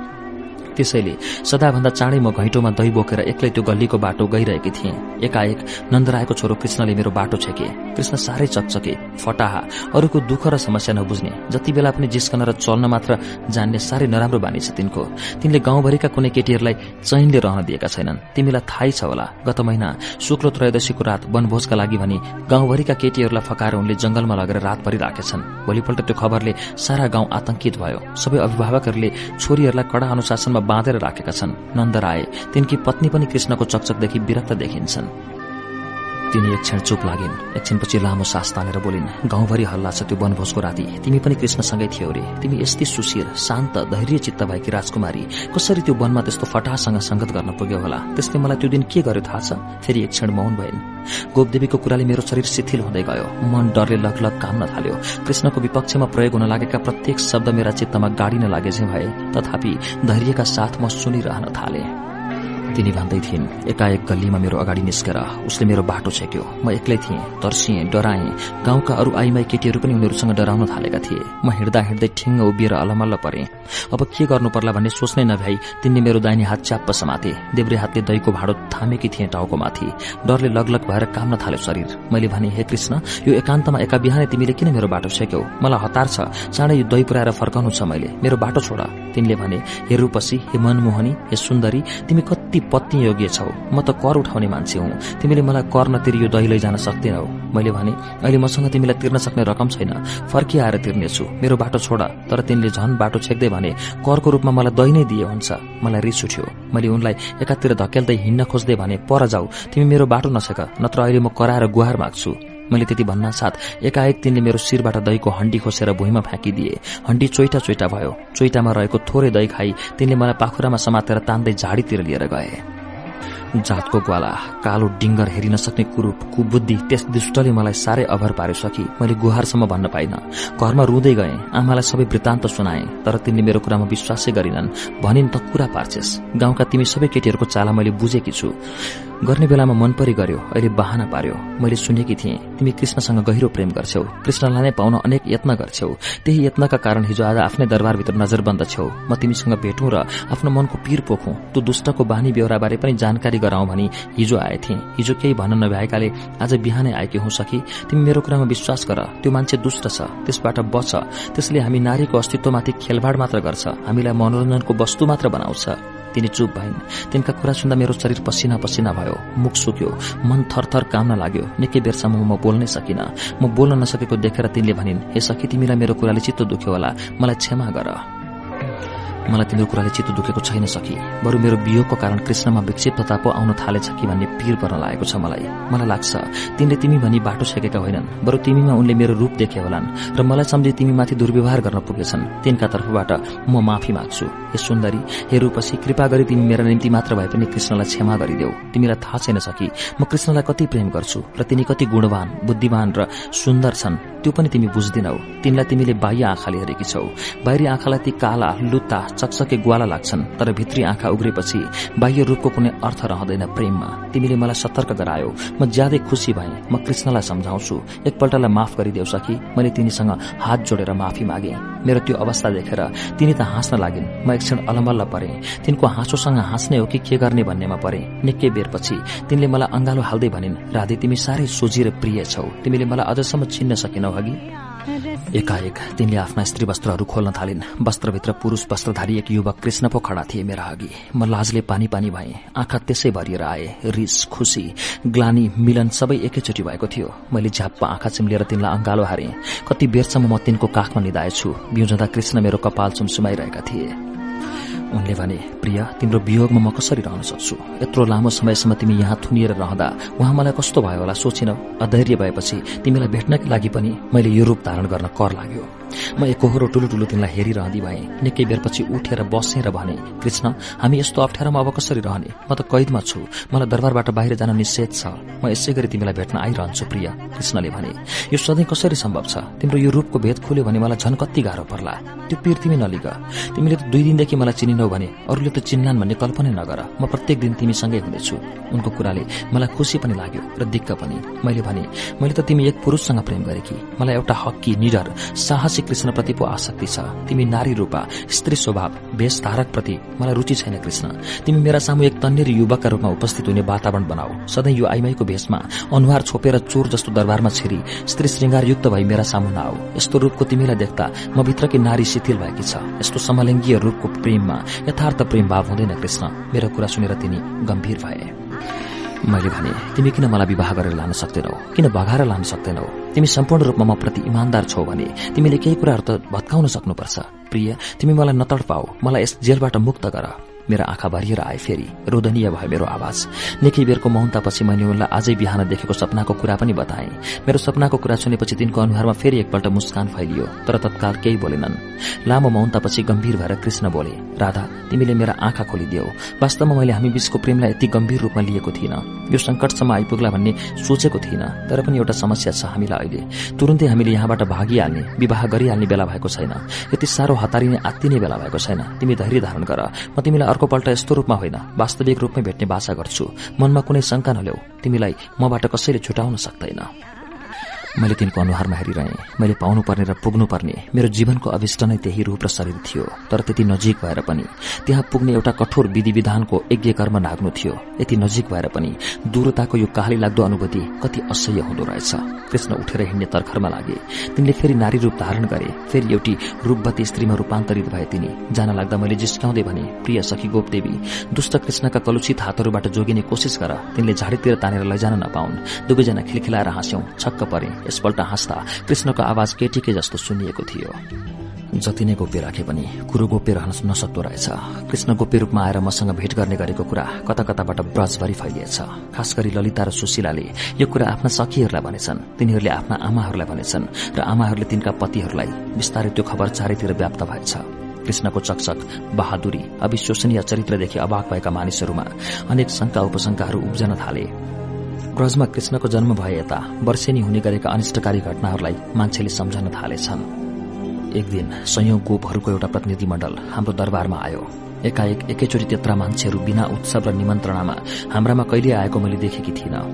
त्यसैले सदाभन्दा चाँडै म घैँटोमा दही बोकेर एक्लै त्यो गल्लीको बाटो गइरहेकी थिएँ। एकाएक नन्दरायको छोरो कृष्णले मेरो बाटो छेके। कृष्ण साह्रै चकचके फटाहा अरूको दुःख र समस्या नबुझ्ने जति बेला पनि जिस्कन र चल्न मात्र जान्ने साह्रै नराम्रो बानी छ तिनको। तिनले गाउँभरिका कुनै केटीहरूलाई चैनले रहन दिएका छैनन्। तिमीलाई थाहै छ होला गत महिना शुक्ल त्रयोदशीको रात वनभोजका लागि भनी गाउँभरिका केटीहरूलाई फकाएर उनले जंगलमा लगेर रातभरि राखेछन् भोलिपल्ट त्यो खबरले सारा गाउँ आतंकित भयो। सबै अभिभावकहरूले छोरीहरूलाई कडा अनुशासनमा बाँधेर राखेका छन्। नन्द राय तिनकी पत्नी पनि कृष्णको चकचकदेखि विरक्त देखिन्छन्। तिनी एक क्षण चुप लागिन्। एकछिनपछि लामो सास तानेर बोलिन् गाउँभरि हल्ला छ त्यो वनभोजको राति। तिमी पनि कृष्णसँगै थियौ रे। तिमी यस्तै सुशीर शान्त धैर्य चित्त भएकी राजकुमारी। कसरी त्यो वनमा त्यस्तो फटासँग संगत गर्न पुग्यो होला? त्यसले मलाई त्यो दिन के गर्यो थाहा छ? फेरि एक क्षण मौन भइन्। गोपदेवीको कुराले मेरो शरीर शिथिल हुँदै गयो। मन डरले लगलग काम्न थाल्यो कृष्णको विपक्षमा प्रयोग हुन लागेका प्रत्येक शब्द मेरा चित्तमा गाडिन लागे भए। तथापि धैर्यका साथ म सुनिरहन थाले। तिनी भन्दै थिइन् एकाएक गल्लीमा मेरो अगाडि निस्केर उसले मेरो बाटो छेक्यो। म एक्लै थिएँ तर्सिएँ डराएँ। गाउँका अरू आइमाई केटीहरू पनि उनीहरूसँग डराउन थालेका थिए। म हिँड्दा हिँड्दै ठिङ्ग उभिएर अलमल्ल परे। अब के गर्नु पर्ला भन्ने सोच्नै नभ्याई तिनले मेरो दाहिने हात च्याप्प समाते। देब्रे हातले दहीको भाँडो थामेकी थिएँ टाउको माथि। डरले लगलग भएर काम्न थाल्यो शरीर। मैले भने हे कृष्ण यो एकान्तमा एका बिहानै तिमीले किन मेरो बाटो छेक्यौ? मलाई हतार छ। चाँडै यो दही पुऱ्याएर फर्काउनु छ मैले। मेरो बाटो छोडा तिनले भने हे रूपसी हे मनमोहनी हे सुन्दरी तिमी कति पत्नी योग्य छौ। म त कर उठाउने मान्छे हुँ। तिमीले मलाई कर नतिरी यो दही लैजान सक्दैनौ। मैले भने अहिले मसँग तिमीलाई तिर्न सक्ने रकम छैन। फर्किआएर तिर्नेछु। मेरो बाटो छोडा। तर तिनले झन बाटो छेक्दै भने करको रूपमा मलाई दही नै दिए हुन्छ। मलाई रिस उठ्यो। मैले उनलाई एकातिर धकेल्दै हिँड्न खोज्दै भने पर जाऊ। तिमी मेरो बाटो नसक नत्र अहिले म कराएर गुहार माग्छु। मैले त्यति भन्न साथ। एकाएक तिनले मेरो शिरबाट दहीको हण्डी खोसेर भुइँमा फ्याँकिदिए। हण्डी चोइटा चोइटा भयो। चोइटामा रहेको थोरै दही खाई तिनले मलाई पाखुरामा समातेर तान्दै झाडीतिर लिएर गए। जातको ग्वाला कालो डिङ्गर हेरिन नसक्ने कुरूप कुबुद्धि त्यस दुष्टले मलाई साह्रै अभर पार्यो सकी मैले गुहारसम्म भन्न पाइन। घरमा रुँदै गएँ। आमालाई सबै वृत्तान्त सुनाए। तर तिनले मेरो कुरामा विश्वासै गरिनन्। भनिन् त कुरा पार्छेस्। गाउँका तिमी सबै केटीहरूको चाला मैले बुझेकी छु। गर्ने बेलामा मन परि गर्यो अहिले बहाना पार्यो। मैले सुनेकी थिएँ तिमी कृष्णसँग गहिरो प्रेम गर्छौ। कृष्णलाई नै पाउन अनेक यत्न गर्छौ। त्यही यत्नका कारण हिजो आज आफ्नै दरबारभित्र नजरबन्द छौ। म तिमीसँग भेटौँ र आफ्नो मनको पीर पोखौँ। त्यो दुष्टको बानी बेहोराबारे पनि जानकारी गराउँ भनी हिजो आएथे हिजो केही भन्न नभएकाले आज बिहानै आएकी हुँ सकी तिमी मेरो कुरामा विश्वास गर। त्यो मान्छे दुष्ट छ। त्यसबाट बच। त्यसले हामी नारीको अस्तित्वमाथि खेलबाड मात्र गर्छ। हामीलाई मनोरञ्जनको वस्तु मात्र बनाउँछ। तिनी चुप भइन्। तिनका कुरा सुन्दा मेरो शरीर पसिना पसिना भयो। मुख सुक्यो। मन थरथर काम्न लाग्यो। निकै बेरसम्म म बोल्नै सकिन। म बोल्न नसकेको देखेर तिनले भनिन् हे सखी तिमीलाई मेरो कुराले चित्त दुख्यो होला। मलाई क्षमा गर। मलाई तिम्रो कुराले चित्त दुखेको छैन सकी बरु मेरो वियोगको कारण कृष्णमा विक्षिप्तता पो आउन थालेछ कि भन्ने पीर गर्न लागेको छ मलाई। मलाई लाग्छ तिनले तिमी भनी बाटो छेकेका होइनन्। बरु तिमीमा उनले मेरो रूप देखे होलान् र मलाई सम्झे तिमी माथि दुर्व्यवहार गर्न पुगेछन्। तिनका तर्फबाट म माफी माग्छु। हे सुन्दरी हे रूपसी कृपा गरी तिमी मेरा निम्ति मात्र भए पनि कृष्णलाई क्षमा गरिदेऊ। तिमीलाई थाहा छैन सकी म कृष्णलाई कति प्रेम गर्छु र तिनी कति गुणवान बुद्धिमान र सुन्दर छन्। त्यो पनि तिमी बुझ्दिनौ। तिनलाई तिमीले बाह्य आँखाले हेरेकी छौ। बाहिरी आँखालाई ती काला लुत्ता चकचके ग्वाला लाग्छन् तर भित्री आँखा उग्रेपछि बाह्य रूपको कुनै अर्थ रहँदैन प्रेममा। तिमीले मलाई सतर्क गरायो। म ज्यादै खुसी भए। म कृष्णलाई सम्झाउँछु। एकपल्टलाई माफ गरिदेऊ सकी मैले तिनीसँग हात जोडेर माफी मागे। मेरो त्यो अवस्था देखेर तिनी त हाँस्न लागिन्। म एकक्षण अलमल्ल परे। तिनको हाँसोसँग हाँस्ने हो कि के गर्ने भन्नेमा परे। निकै बेरपछि तिनले मलाई अंगालो हाल्दै भनिन् राधे तिमी साह्रै सोझी र प्रिय छौ। तिमीले मलाई अझसम्म चिन्न सकेनौ अघि एकाएक तिनले आफ्ना स्त्री वस्त्रहरू खोल्न थालिन्। वस्त्रभित्र पुरूष वस्त्रधारी एक युवक कृष्ण पो खडा थिए मेरा अघि। म लाजले पानी पानी भए। आँखा त्यसै भरिएर आए। रिस खुसी ग्लानी मिलन सबै एकैचोटि भएको थियो। मैले झ्याप्प आँखा चिम्लिएर तिनलाई अंगालो हारे। कति बेरसम्म म तिनको काखमा निधाएछु। बिउजँदा कृष्ण मेरो कपाल चुमसुमाइरहेका थिए। उनले भने प्रिया तिम्रो वियोगमा म कसरी रहन सक्छु? यत्रो लामो समयसम्म तिमी यहाँ थुनिएर रहँदा उहाँ मलाई कस्तो भयो होला सोचिनौ? अधैर्य भएपछि तिमीलाई भेट्नकै लागि पनि मैले यो रूप धारण गर्न कर लाग्यो। म एकहोरो ठुलो तिनलाई हेरिरहँदी भए। निकै बेरपछि उठेर बसेर भने कृष्ण हामी यस्तो अप्ठ्यारोमा अब कसरी रहने? म त कैदमा छु। मलाई दरबारबाट बाहिर जान निषेध छ। म यसै गरी तिमीलाई भेट्न आइरहन्छु प्रिय कृष्णले भने। यो सधैँ कसरी सम्भव छ? तिम्रो यो रूपको भेद खोल्यो भने मलाई झन् कति गाह्रो पर्ला। त्यो पीर तिमी नलिग। तिमीले त दुई दिनदेखि मलाई चिनिनौ भने अरूले त चिन्लान् भन्ने कल्पनै नगर। म प्रत्येक दिन तिमीसँगै हुनेछु। उनको कुराले मलाई खुसी पनि लाग्यो र दिक्क पनि। मैले भने मैले त तिमी एक पुरूषसँग प्रेम गरेकी। मलाई एउटा हक्की निडर साहसिक कृष्णप्रति पो आसक्ति छ। तिमी नारी रूपा स्त्री स्वभाव भेष धारक प्रति मलाई रुचि छैन कृष्ण। तिमी मेरा सामु एक तन्नेर युवकका रूपमा उपस्थित हुने वातावरण बनाऊ। सधैँ यो आइमाईको भेषमा अनुहार छोपेर चोर जस्तो दरबारमा छिरी स्त्री श्रृंगार युक्त भई मेरा सामु नआऊ। यस्तो रूपको तिमीलाई देख्दा म भित्रकी नारी शिथिल भएकी छ। यस्तो समलिङ्गीय रूपको प्रेममा यथार्थ प्रेम भाव हुँदैन कृष्ण। मेरो कुरा सुनेर तिनी गम्भीर भए। मैले भने तिमी किन मलाई विवाह गरेर लान सक्दैनौ? किन भगाएर लान सक्दैनौ? तिमी सम्पूर्ण रूपमा म प्रति इमान्दार छौ भने तिमीले केही कुराहरू त भत्काउन सक्नुपर्छ। प्रिय तिमी मलाई नतड पाऊ। मलाई यस जेलबाट मुक्त गर। मेरा आँखा भरिएर आए फेरि। रोदनीय भयो मेरो आवाज। निकै बेरको मौनतापछि मैले उनलाई आजै बिहान देखेको सपनाको कुरा पनि बताएँ। मेरो सपनाको कुरा सुनेपछि तिनको अनुहारमा फेरि एकपल्ट मुस्कान फैलियो तर तत्काल केही बोलेनन्। लामो मौनतापछि गम्भीर भएर कृष्ण बोले राधा तिमीले मेरा आँखा खोलिदियो वास्तवमा मैले हामी बीचको प्रेमलाई यति गम्भीर रूपमा लिएको थिइनँ। यो संकटसम्म आइपुग्ला भन्ने सोचेको थिइनँ तर पनि एउटा समस्या छ हामीलाई अहिले। तुरन्तै हामीले यहाँबाट भागिहाल्ने विवाह गरिहाल्ने बेला भएको छैन। यति साह्रो हतारिने आत्तिने बेला भएको छैन। तिमी धैर्य धारण गर। म तिमीलाई अर्कोपल्ट यस्तो रूपमा होइन वास्तविक रूपमै भेट्ने बाचा गर्छु। मनमा कुनै शंका नल्याउ तिमीलाई मबाट कसैले छुटाउन सक्दैन। मैले तिनको अनुहारमा हेरिरहेँ। मैले पाउनुपर्ने र पुग्नुपर्ने। मेरो जीवनको अभिष्ट नै त्यही रूप र शरीर थियो। तर त्यति नजिक भएर पनि त्यहाँ पुग्ने एउटा कठोर विधि विधानको यज्ञ कर्म नाग्नु थियो। यति नजिक भएर पनि दूरताको यो काली लाग्दो अनुभूति कति असह्य हुँदो रहेछ। कृष्ण उठेर हिँड्ने तर्खरमा लागे। तिनले फेरि नारी रूप धारण गरे। फेरि एउटी रूपवती स्त्रीमा रूपान्तरित भए तिनी। जान लाग्दा मैले जिस्काउँदै भने प्रिय सखी गोपदेवी दुष्ट कृष्णका कलुषित हातहरूबाट जोगिने कोसिस गर। तिनले झाडीतिर तानेर लैजान नपाउन्। दुवैजना खिलखिलाएर हाँस्यौं। छक्क परे। यसपल्ट हाँस्दा कृष्णको आवाज केटीकै जस्तो सुनिएको थियो। जति नै गोप्य राखे पनि कुरो गोप्य रहन नसक्दो रहेछ। कृष्ण गोप्य रूपमा आएर मसँग भेट गर्ने गरेको कुरा कता कताबाट ब्रजभरि फैलिएछ। खास गरी ललिता र सुशीलाले यो कुरा आफ्ना सखीहरूलाई भनेछन् तिनीहरूले आफ्ना आमाहरूलाई भनेछन् र आमाहरूले तिनका पतिहरूलाई बिस्तारै त्यो खबर चारैतिर व्याप्त भएछ। कृष्णको चकचक बहादुरी अविश्वसनीय चरित्रदेखि अभाग भएका मानिसहरूमा अनेक शंका उपशंकाहरू उब्जन थाले। ब्रजमा कृष्णको जन्म भए यता वर्षेनी हुने गरेका अनिष्टकारी घटनाहरूलाई मान्छेले सम्झन थालेछन्। एक दिन संयोग गोपहरूको एउटा प्रतिनिधि मण्डल हाम्रो दरबारमा आयो। एकाएक एकैचोटि त्यत्रा मान्छेहरू बिना उत्सव र निमन्त्रणामा हाम्रामा कहिले आएको मैले देखेकी थिइनँ।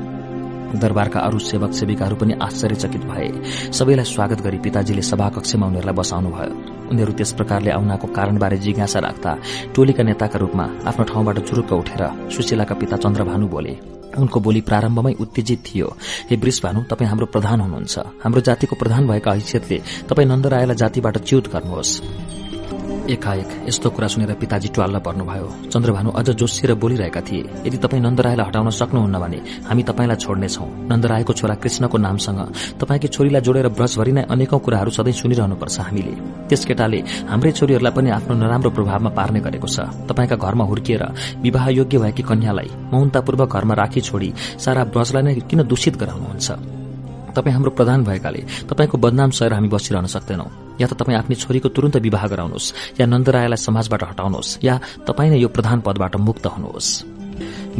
दरबारका अरू सेवक सेविकाहरू पनि आश्चर्यचकित भए। सबैलाई स्वागत गरी पिताजीले सभाकक्षमा उनीहरूलाई बसाउनुभयो। उनीहरू त्यस प्रकारले आउनाको कारणबारे जिज्ञासा राख्दा टोलीका नेताका रूपमा आफ्नो ठाउँबाट चुरुक्क उठेर सुशीलाका पिता चन्द्रभानु बोले उनको बोली प्रारम्भमै उत्तेजित थियो। हे वृष भानु तपाईँ हाम्रो प्रधान हुनुहुन्छ। हाम्रो जातिको प्रधान भएका हैसियतले तपाईँ नन्दरायलाई जातिबाट च्युत गर्नुहोस्। एकाएक यस्तो कुरा सुनेर पिताजी ट्वाल्न पर्नुभयो। चन्द्रभानु अझ जोसिएर बोलिरहेका थिए यदि तपाईँ नन्दरायलाई हटाउन सक्नुहुन्न भने हामी तपाईँलाई छोड्नेछौ। नन्दरायको छोरा कृष्णको नामसँग तपाईँकी छोरीलाई जोडेर ब्रजभरि नै अनेकौं कुराहरू सधैँ सुनिरहनुपर्छ हामीले। त्यस केटाले हाम्रै छोरीहरूलाई पनि आफ्नो नराम्रो प्रभावमा पार्ने गरेको छ। तपाईँका घरमा हुर्किएर विवाह योग्य भएकी कन्यालाई मौनतापूर्वक घरमा राखी छोडी सारा ब्रजलाई नै किन दूषित गराउनुहुन्छ? तपाईँ हाम्रो प्रधान भएकाले तपाईँको बदनाम सहेर हामी बसिरहन सक्दैनौ। या त तपाईँ आफ्नो छोरीको तुरन्त विवाह गराउनुहोस् या नन्दरायलाई समाजबाट हटाउनुहोस् या तपाईँ नै यो प्रधान पदबाट मुक्त हुनुहोस्।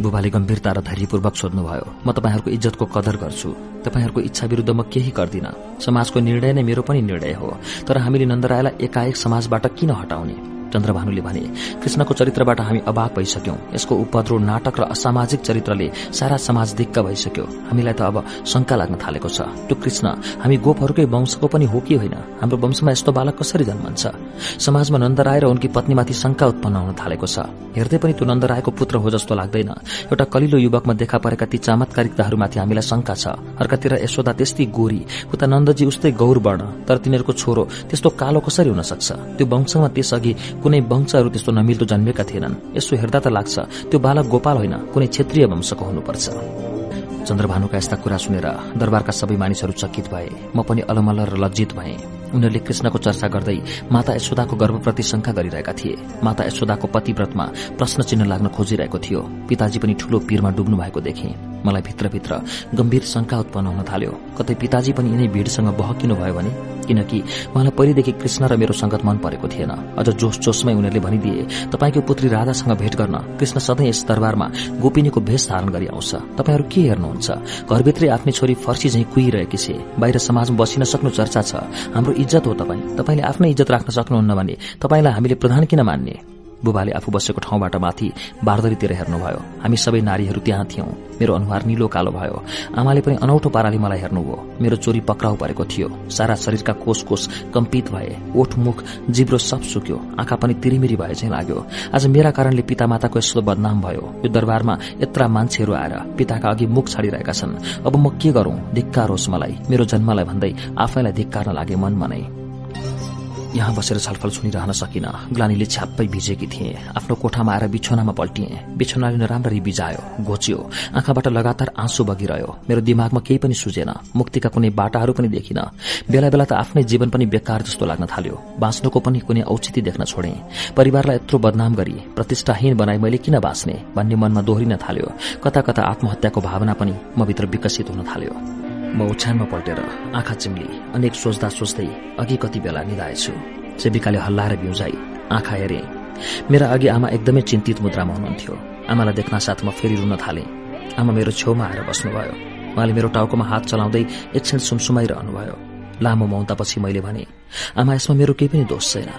बुबाले गम्भीरता र धैर्यपूर्वक सोध्नुभयो म तपाईँहरूको इज्जतको कदर गर्छु। तपाईँहरूको इच्छा विरूद्ध म केही गर्दिन। समाजको निर्णय नै मेरो पनि निर्णय हो। तर हामीले नन्दरायलाई एकाएक समाजबाट किन हटाउने? चन्द्रभानुले भने कृष्णको चरित्रबाट हामी अभाग भइसक्यौं। यसको उपद्रो नाटक र असामाजिक चरित्रले सारा समाज दिक्क भइसक्यो। हामीलाई त अब शंका लाग्न थालेको छ। त्यो कृष्ण हामी गोपहरूकै वंशको पनि हो कि होइन? हाम्रो वंशमा यस्तो बालक कसरी जन्मन्छ? समाजमा नन्दराय र उनकी पत्नीमाथि शंका उत्पन्न हुन थालेको छ। हेर्दै पनि त्यो नन्दरायको पुत्र हो जस्तो लाग्दैन। एउटा कलिलो युवकमा देखा परेका ती चमत्कारिकताहरूमाथि हामीलाई शंका छ। अर्कातिर यशोदा त्यस्तै गोरी उता नन्दजी उस्तै गौर वर्ण तर तिनीहरूको छोरो त्यस्तो कालो कसरी हुन सक्छ? त्यो वंशमा त्यसअघि कुनै वंशहरू त्यस्तो नमिल्दो जन्मेका थिएनन्। यसो हेर्दा त लाग्छ त्यो बालक गोपाल होइन कुनै क्षेत्रीय वंशको हुनुपर्छ। चन्द्रभानुका यस्ता कुरा सुनेर दरबारका सबै मानिसहरू चकित भए। म पनि अलमल्ल र लज्जित भए। उनीहरूले कृष्णको चर्चा गर्दै माता यशोदाको गर्भप्रति शंका गरिरहेका थिए। माता यशोदाको पतिव्रतमा प्रश्न चिन्ह लाग्न खोजिरहेको थियो। पिताजी पनि ठूलो पीरमा डुब्नु भएको देखे। मलाई भित्रभित्र गम्भीर शंका उत्पन्न हुन थाल्यो। कतै पिताजी पनि यिनै भीड़सँग बहकिनु भयो भने? किनकि उहाँलाई पहिलेदेखि कृष्ण र मेरो संगत मन परेको थिएन। अझ जोस जोसमै उनीहरूले भनिदिए तपाईँको पुत्री राधासँग भेट गर्न कृष्ण सधैँ यस दरबारमा गोपिनीको भेष धारण गरी आउँछ। तपाईँहरू के हेर्नुहुन्छ? घरभित्रै आफ्नै छोरी फर्सी झैं कुहिरहेकी छे। बाहिर समाजमा बसिन सक्नु चर्चा छ। हाम्रो इज्जत हो तपाईँ। तपाईँले आफ्नै इज्जत राख्न सक्नुहुन्न भने तपाईँलाई हामीले प्रधान किन मान्ने? बुबाले आफू बसेको ठाउँबाट माथि बारदरीतिर हेर्नुभयो। हामी सबै नारीहरू त्यहाँ थियौं। मेरो अनुहार निलो कालो भयो। आमाले पनि अनौठो पाराले मलाई हेर्नुभयो। मेरो चोरी पक्राउ परेको थियो। सारा शरीरका कोष कोष कम्पित भए। ओठ मुख जिब्रो सब सुक्यो। आँखा पनि तिरिमिरी भए चाहिँ लाग्यो। आज मेरा कारणले पिता माताको यस्तो बदनाम भयो। यो दरबारमा यत्रा मान्छेहरू आएर पिताका अघि मुख छाडिरहेका छन्। अब म के गरौं? धिक्कार होस् मलाई। मेरो जन्मलाई भन्दै आफैलाई धिक्कार्न लागे मनमा नै यहाँ बसेर छलफल सुनिरहन सकिन। ग्लानीले छ्याप्पै भिजेकी थिए। आफ्नो कोठामा आएर बिछोनामा पल्टिए। बिछोनाले नराम्ररी बिजायो घोच्यो। आँखाबाट लगातार आँसु बगिरह्यो। मेरो दिमागमा केही पनि सुझेन। मुक्तिका कुनै बाटाहरू पनि देखिन। बेला बेला त आफ्नै जीवन पनि बेकार जस्तो लाग्न थाल्यो। बाँच्नुको पनि कुनै औचित्य देख्न छोडे। परिवारलाई यत्रो बदनाम गरी प्रतिष्ठाहीन बनाई मैले किन बाँच्ने भन्ने मनमा दोहोरिन थाल्यो। कता कता आत्महत्याको भावना पनि म भित्र विकसित हुन थाल्यो। म ओछ्यानमा पल्टेर आँखा चिम्ली अनेक सोच्दा सोच्दै अघि कति बेला निधाएछु सेविकाले हल्लाएर बिउजाई आँखा हेरे। मेरा अघि आमा एकदमै चिन्तित मुद्रामा हुनुहुन्थ्यो। आमालाई देख्न साथ म फेरि रुन थाले। आमा मेरो छेउमा आएर बस्नुभयो। उहाँले मेरो टाउकोमा हात चलाउँदै एकछिन सुमसुमाइरहनुभयो। लामो मौतापछि मैले भने आमा यसमा मेरो केही पनि दोष छैन।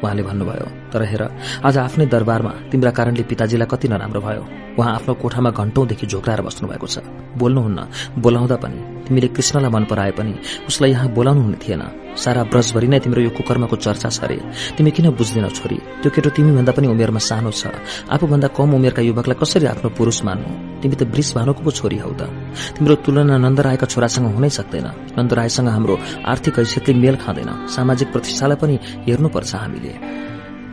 उहाँले भन्नुभयो तर हेर आज आफ्नै दरबारमा तिम्रा कारणले पिताजीलाई कति नराम्रो भयो। उहाँ आफ्नो कोठामा घण्टौंदेखि झोक्राएर बस्नुभएको छ। बोल्नुहुन्न बोलाउँदा पनि। तिमीले कृष्णलाई मन पराए पनि उसलाई यहाँ बोलाउनु हुने थिएन। सारा ब्रजभरि नै तिम्रो यो कुकर्मको चर्चा छ अरे तिमी किन बुझ्दैनौ छोरी? त्यो केटो तिमीभन्दा पनि उमेरमा सानो छ। आफूभन्दा कम उमेरका युवकलाई कसरी आफ्नो पुरूष मान्नु? तिमी त वृष भानुको पो छोरी हौ त। तिम्रो तुलना नन्दरायका छोरासँग हुनै सक्दैन। नन्दरायसँग हाम्रो आर्थिक हैसियतले मेल खाँदैन। सामाजिक प्रतिष्ठालाई पनि हेर्नुपर्छ हामीले।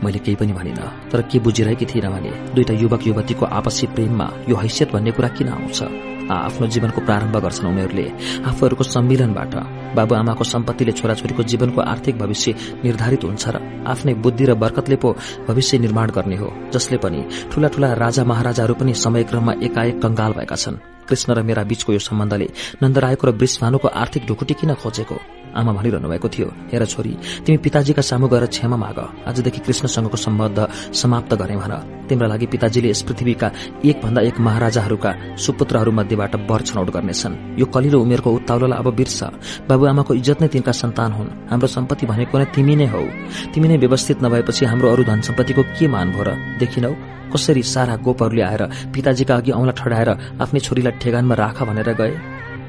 मैले केही पनि भनिन तर के बुझिरहेकी थिइनँ भने दुईटा युवक युवतीको आपसी प्रेममा यो हैसियत भन्ने कुरा किन आउँछ? आफ्नो जीवनको प्रारम्भ गर्छन् उनीहरूले आफूहरूको सम्मिलनबाट। बाबुआमाको सम्पत्तिले छोराछोरीको जीवनको आर्थिक भविष्य निर्धारित हुन्छ र आफ्नै बुद्धि र बरकतले पो भविष्य निर्माण गर्ने हो जसले पनि ठूला ठूला राजा महाराजाहरू पनि समयक्रममा एकाएक कंगाल भएका छन्। कृष्ण र मेरा बीचको यो सम्बन्धले नन्दरायको र वृषभानुको आर्थिक ढुकुटी किन खोजेको? आमा भनिरहनु भएको थियो हेर छोरी तिमी पिताजीका सामु गएर क्षमा माग। आजदेखि कृष्णसँगको सम्बन्ध समाप्त गरे भन। तिम्रा लागि पिताजीले यस पृथ्वीका एक भन्दा एक महाराजाहरूका सुपुत्रहरू मध्येबाट वर छनौट गर्नेछन्। यो कलिलो उमेरको उत्ताउलोलाई अब बिर्स। बाबुआमाको इज्जत नै तिनका सन्तान हुन्। हाम्रो सम्पत्ति भनेको नै तिमी नै हौ। तिमी नै व्यवस्थित नभएपछि हाम्रो अरू धन सम्पत्तिको के मान भो र? देखिनौ कसरी सारा गोपहरूले आएर पिताजीका अघि औंला ठडाएर आफ्नै छोरीलाई ठेगानमा राख भनेर गए?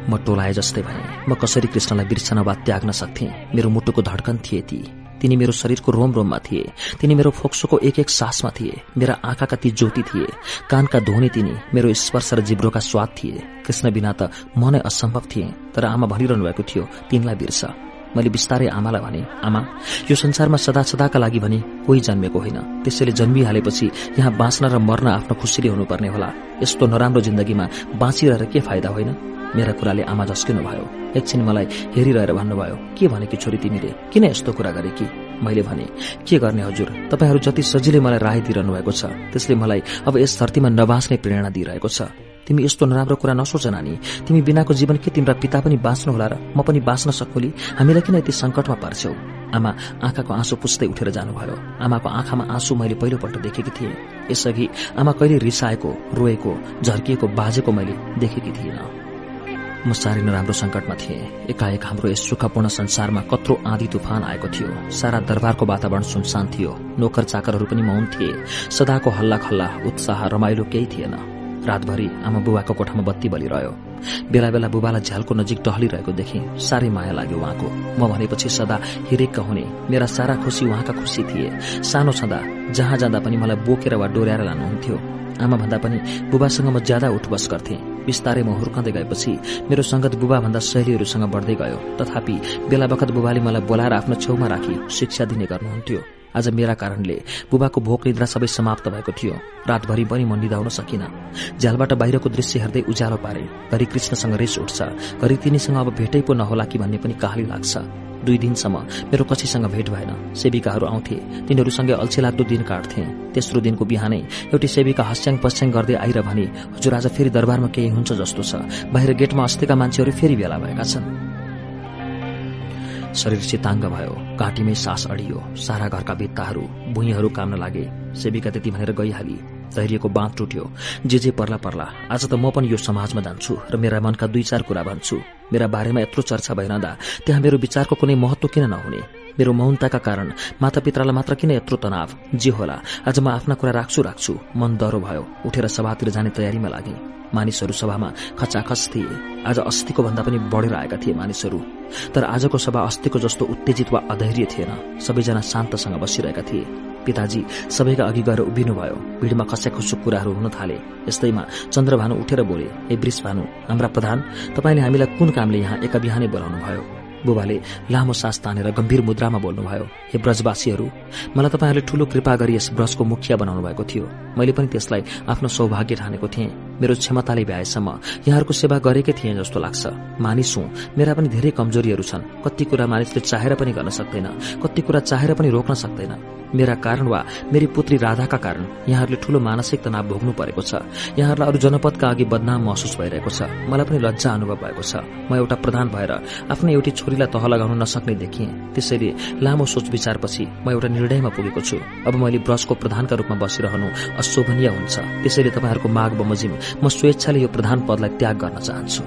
म टोलाए जस्तै भए। म कसरी कृष्णलाई बिर्सन वा त्याग्न सक्थे? मेरो मुटुको धड्कन थिए ती। तिनी मेरो शरीरको रोम रोममा थिए। तिनी मेरो फोक्सोको एक एक सासमा थिए। मेरा आँखाका ती ज्योति थिए। कानका ध्वनि तिनी मेरो स्पर्श र जिब्रोका स्वाद थिए। कृष्ण बिना त म नै असम्भव थिए। तर आमा भनिरहनु भएको थियो तिनलाई बिर्स। मैले बिस्तारै आमालाई भने आमा यो संसारमा सदा सदाका लागि भने कोही जन्मेको होइन। त्यसैले जन्मिहालेपछि यहाँ बाँच्न र मर्न आफ्नो खुसीले हुनुपर्ने होला। यस्तो नराम्रो जिन्दगीमा बाँचिरहेर के फाइदा होइन? मेरा कुराले आमा झस्किनु भयो। एकछिन मलाई हेरिरहेर भन्नुभयो के भने कि छोरी तिमीले? किन यस्तो कुरा गरे कि? मैले भने के गर्ने हजुर? तपाईँहरू जति सजिलै मलाई राय दिइरहनु भएको छ त्यसले मलाई अब यस धरतीमा नबाँच्ने प्रेरणा दिइरहेको छ। तिमी यस्तो नराम्रो कुरा नसोच नानी तिमी बिनाको जीवन के तिम्रा पिता पनि बाँच्नु होला र म पनि बाँच्न सकुली हामीलाई किन यति संकटमा पार्छौ? आमा आँखाको आँसु पुस्दै उठेर जानुभयो। आमाको आँखामा आँसु मैले पहिलोपल्ट देखेकी थिएँ। यसअघि आमा कहिले रिसाएको रोएको झर्किएको बाजेको मैले देखेकी थिइनँ। म साह्रै नराम्रो संकटमा थिएँ। एकाएक हाम्रो यस सुखपूर्ण संसारमा कत्रो आँधी तुफान आएको थियो। सारा दरबारको वातावरण सुनसान थियो। नोकर चाकरहरू पनि मौन थिए। सदाको हल्ला खल्ला उत्साह रमाइलो केही थिएन। रातभरि आमा बुबाको कोठामा बत्ती बलिरह्यो। बेला बेला बुबालाई झ्यालको नजिक टहलिरहेको देखेँ साह्रै माया लाग्यो उहाँको। म भनेपछि सदा हिरेक्क हुने मेरा सारा खुसी उहाँका खुसी थिए। सानो छँदा जहाँ जाँदा पनि मलाई बोकेर वा डोर्याएर लानुहुन्थ्यो। आमा भन्दा पनि बुबासँग म ज्यादा उठबस गर्थे। बिस्तारै म हुर्कँदै गएपछि मेरो संगत बुबाभन्दा शैलीहरूसँग बढ्दै गयो। तथापि बेला बखत बुबाले मलाई बोलाएर आफ्नो छेउमा राखी शिक्षा दिने गर्नुहुन्थ्यो। आज मेरा कारणले बुबाको भोक निद्रा सबै समाप्त भएको थियो। रातभरि पनि म निधाउन सकिन। झ्यालबाट बाहिरको दृश्य हेर्दै उज्यालो पारे। घरि कृष्णसँग रिस उठ्छ। घरि तिनीसँग अब भेटै पो नहोला कि भन्ने पनि काहली लाग्छ। दुई दिनसम्म मेरो कसैसँग भेट भएन। सेविकाहरू आउँथे। तिनीहरूसँगै अल्छी लाग्दो दिन काट्थे। तेस्रो दिनको बिहानै एउटी सेविका हस्याङ पस्याङ गर्दै आएर भने हजुर आज फेरि दरबारमा केही हुन्छ जस्तो छ। बाहिर गेटमा अस्तिका मान्छेहरू फेरि भेला भएका छन्। शरीर चिताङ्ग भयो घाँटीमै सास अडियो सारा घरका भित्ताहरू भुइँहरू काम्न लागे सेविका त्यति भनेर गइहाली धैर्यको बाँध टुट्यो। जे जे पर्ला पर्ला आज त म पनि यो समाजमा जान्छु र मेरा मनका दुई चार कुरा भन्छु। मेरा बारेमा यत्रो चर्चा भइरहँदा त्यहाँ मेरो विचारको कुनै महत्व किन नहुने? मेरो मौनताका कारण मातापित्रालाई मात्र किन यत्रो तनाव? जे होला आज म आफ्ना कुरा राख्छु राख्छु मन डह्रो भयो उठेर सभातिर जाने तयारीमा लागे। मानिसहरू सभामा खचाखच थिए। आज अस्तिको भन्दा पनि बढेर आएका थिए मानिसहरू। तर आजको सभा अस्तिको जस्तो उत्तेजित वा अधैर्य थिएन। सबैजना शान्तसँग बसिरहेका थिए। पिताजी सबैका अघि गएर उभिनुभयो। भिडमा खस्याखुसुक कुराहरू हुन थाले। यस्तैमा चन्द्रभानु उठेर बोले ए वृष भानु हाम्रा प्रधान तपाईँले हामीलाई कुन कामले यहाँ एका बिहानै बोलाउनु भयो बुबाले लामो सास तानेर गम्भीर मुद्रामा बोल्नुभयो हे ब्रजवासीहरू मलाई तपाईँहरूले ठूलो कृपा गरी यस ब्रजको मुखिया बनाउनु भएको थियो। मैले पनि त्यसलाई आफ्नो सौभाग्य ठानेको थिएँ। मेरो क्षमताले भ्याएसम्म यहाँहरूको सेवा गरेकै थिएँ जस्तो लाग्छ। मानिस हुँ मेरा पनि धेरै कमजोरीहरू छन्। कति कुरा मानिसले चाहेर पनि गर्न सक्दैन कति कुरा चाहेर पनि रोक्न सक्दैन। मेरा कारण वा मेरी पुत्री राधाका कारण यहाँहरूले ठूलो मानसिक तनाव भोग्नु परेको छ। यहाँहरूलाई अरू जनपदका अघि बदनाम महसुस भइरहेको छ। मलाई पनि लज्जा अनुभव भएको छ। म एउटा प्रधान भएर आफ्नो एउटी छोरीलाई तह लगाउन नसक्ने देखिएँ। त्यसैले लामो सोच विचारपछि म एउटा निर्णयमा पुगेको छु। अब मैले ब्रजको प्रधानका रूपमा बसिरहनु अशोभनीय हुन्छ। त्यसैले तपाईँहरूको माग बमोजिम म स्वेच्छाले यो प्रधान पदलाई त्याग गर्न चाहन्छु।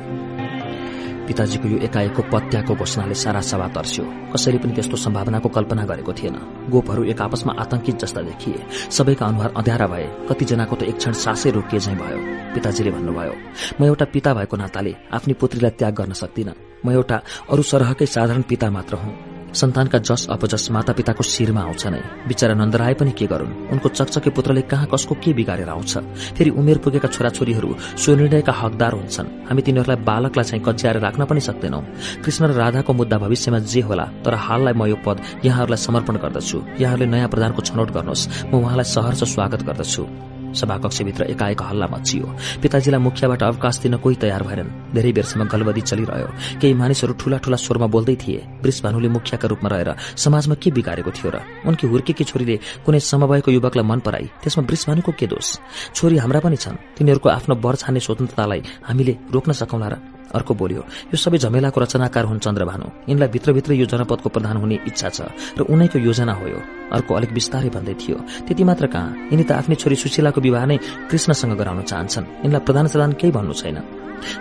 पिताजीको यो एकाएकको पत्याको घोषणाले सारा सभा तर्स्यो। कसैले पनि त्यस्तो सम्भावनाको कल्पना गरेको थिएन। गोपहरू एक आपसमा आतंकित जस्ता देखिए। सबैका अनुहार अँध्यारा भए। कतिजनाको त एक क्षण सासै रोकिए झैँ भयो। पिताजीले भन्नुभयो म एउटा पिता भएको नाताले आफ्नी पुत्रीलाई त्याग गर्न सक्दिनँ। म एउटा अरू सरहकै साधारण पिता मात्र हुँ। सन्तानका जस अपजस मातापिताको शिरमा आउँछ नै। बिचरा नन्दराय पनि के गरून्? उनको चकचके पुत्रले कहाँ कसको के बिगारेर आउँछ? फेरि उमेर पुगेका छोराछोरीहरू स्वनिर्णयका हकदार हुन्छन्। हामी तिनीहरूलाई बालकलाई चाहिँ कच्याएर राख्न पनि सक्दैनौ। कृष्ण र राधाको मुद्दा भविष्यमा जे होला तर हाललाई म यो पद यहाँहरूलाई समर्पण गर्दछु। यहाँहरूले नयाँ प्रधानको छनौट गर्नुहोस्। म उहाँलाई सहर्ष स्वागत गर्दछु। सभाकक्षभित्र एकाएक हल्ला मचियो। पिताजीलाई मुखियाबाट अवकाश दिन कोही तयार भएनन्। धेरै बेरसम्म गलबदी चलिरह्यो। केही मानिसहरू ठूला ठूला स्वरमा बोल्दै थिए। वृषभानुले मुखियाका रूपमा रहेर समाजमा के बिगारेको थियो र उनकी हुर्केकी छोरीले कुनै समवयको युवकलाई मन पराई त्यसमा वृषभानुको के दोष? छोरी हाम्रा पनि छन्। तिनीहरूको आफ्नो वर छान्ने स्वतन्त्रतालाई हामीले रोक्न सकौँला र अर्को बोल्यो यो सबै झमेलाको रचनाकार हुन् चन्द्रभानु। यिनलाई भित्रभित्र यो जनपदको प्रधान हुने इच्छा छ र उनैको योजना हो अर्को अलिक बिस्तारै भन्दै थियो त्यति मात्र कहाँ? यिनी त आफ्नै छोरी सुशीलाको विवाह नै कृष्णसँग गराउन चाहन्छन्। यिनलाई प्रधान प्रधान केही भन्नु छैन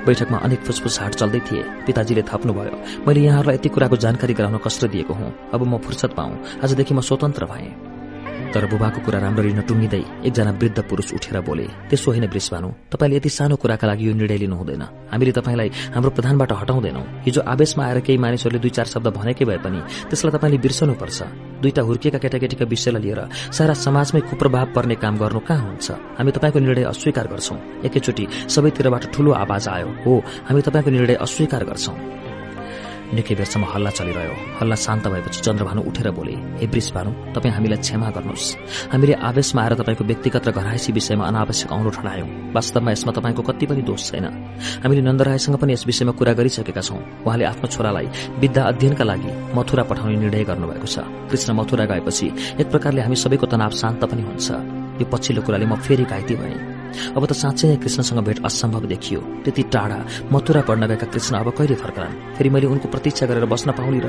बैठकमा अनेक फुसफुसाट चल्दै थिए। पिताजीले थप्नुभयो मैले यहाँहरूलाई यति कुराको जानकारी गराउन कष्ट दिएको हुँ। अब म फुर्सद पाऊँ। आजदेखि म स्वतन्त्र भएँ। तर बुबाको कुरा राम्ररी नटुङ्गिँदै एकजना वृद्ध पुरूष उठेर बोले त्यसो होइन वृषभानु तपाईँले यति सानो कुराका लागि यो निर्णय लिनु हुँदैन हामीले तपाईँलाई हाम्रो प्रधानबाट हटाउँदैनौ। हिजो आवेशमा आएर केही मानिसहरूले दुई चार शब्द भनेकै भए पनि त्यसलाई तपाईँले बिर्सनुपर्छ। दुईटा हुर्किएका केटाकेटीका विषयलाई लिएर सारा समाजमै कुप्रभाव पर्ने काम गर्नु कहाँ हुन्छ? हामी तपाईँको निर्णय अस्वीकार गर्छौं। एकैचोटि सबैतिरबाट ठूलो आवाज आयो। हो हामी तपाईँको निर्णय अस्वीकार गर्छौं। निकै बेरसम्म हल्ला चलिरह्यो। हल्ला शान्त भएपछि चन्द्रभानु उठेर बोले हे भानु तपाईँ हामीलाई क्षमा गर्नुहोस्। हामीले आवेशमा आएर तपाईँको व्यक्तिगत र घरायसी विषयमा अनावश्यक औँलो ठडायौं वास्तवमा यसमा तपाईँको कति पनि दोष छैन। हामीले नन्दरायसँग पनि यस विषयमा कुरा गरिसकेका छौं। उहाँले आफ्नो छोरालाई विद्या अध्ययनका लागि मथुरा पठाउने निर्णय गर्नुभएको छ। कृष्ण मथुरा गएपछि एक प्रकारले हामी सबैको तनाव शान्त पनि हुन्छ। यो पछिल्लो कुराले म फेरि घाइते भएँ। अब त साँच्चै नै कृष्णसँग भेट असम्भव देखियो। त्यति टाढा मथुरा पढ्न गएका कृष्ण अब कहिले फर्कलान्? फेरि मैले उनको प्रतीक्षा गरेर बस्न पाउने र?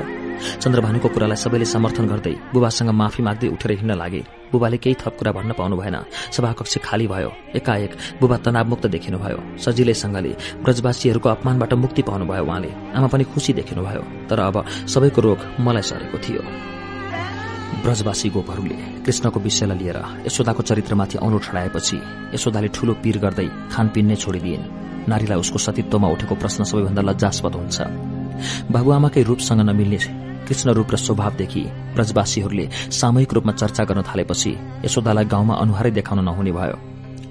चन्द्रभानुको कुरालाई सबैले समर्थन गर्दै बुबासँग माफी माग्दै उठेर हिँड्न लागे। बुबाले केही थप कुरा भन्न पाउनु भएन। सभाकक्ष खाली भयो। एकाएक बुबा तनावमुक्त देखिनुभयो। सजिलैसँगले ब्रजवासीहरूको अपमानबाट मुक्ति पाउनुभयो उहाँले। आमा पनि खुसी देखिनुभयो। तर अब सबैको रोग मलाई सरेको थियो। ब्रजवासी गोपहरूले कृष्णको विषयलाई लिएर यशोदाको चरित्रमाथि औलो ठडाएपछि यशोदाले ठूलो पीर गर्दै खानपिन नै छोडिदिइन्। नारीलाई उसको सतीत्वमा उठेको प्रश्न सबैभन्दा लज्जास्पद हुन्छ। बाबुआमाकै रूपसँग नमिल्ने कृष्ण रूप र स्वभावदेखि ब्रजवासीहरूले सामूहिक रूपमा चर्चा गर्न थालेपछि यशोदालाई गाउँमा अनुहारै देखाउन नहुने भयो।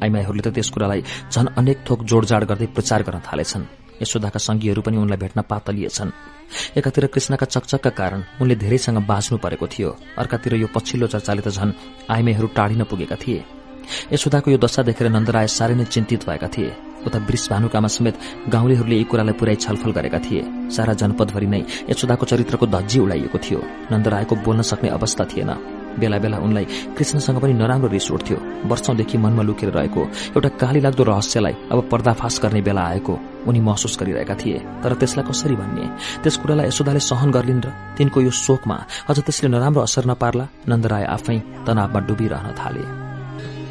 आइमाईहरूले त त्यस कुरालाई झन अनेक थोक जोडजाड गर्दै प्रचार गर्न थालेछन्। यशोदाका संघीहरू पनि उनलाई भेट्न पातलिएछन्। एकातिर कृष्णका चकचकका कारण उनले धेरैसँग बाँच्नु परेको थियो। अर्कातिर यो पछिल्लो चर्चाले त झन आइमेहरू टाढिन पुगेका थिए। यशोदाको यो दशा देखेर नन्दराय साह्रै नै चिन्तित भएका थिए। उता वृष भानुकामा समेत गाउँलेहरूले यी कुरालाई पुरै छलफल गरेका थिए। सारा जनपदभरि नै यशोदाको चरित्रको धज्जी उडाइएको थियो। नन्दरायको बोल्न सक्ने अवस्था थिएन। बेला बेला उनलाई कृष्णसँग पनि नराम्रो रिस उठ्थ्यो। वर्षौंदेखि मनमा लुकेर रहेको एउटा काली लाग्दो रहस्यलाई अब पर्दाफाश गर्ने बेला आएको। उनी महसुस गरिरहेका थिए तर त्यसलाई कसरी भन्ने? त्यस कुरालाई यशोदाले सहन गर्लिन् र तिनको यो शोकमा अझ त्यसले नराम्रो असर नपार्ला नन्दराय आफै तनावमा डुबिरहन थाले।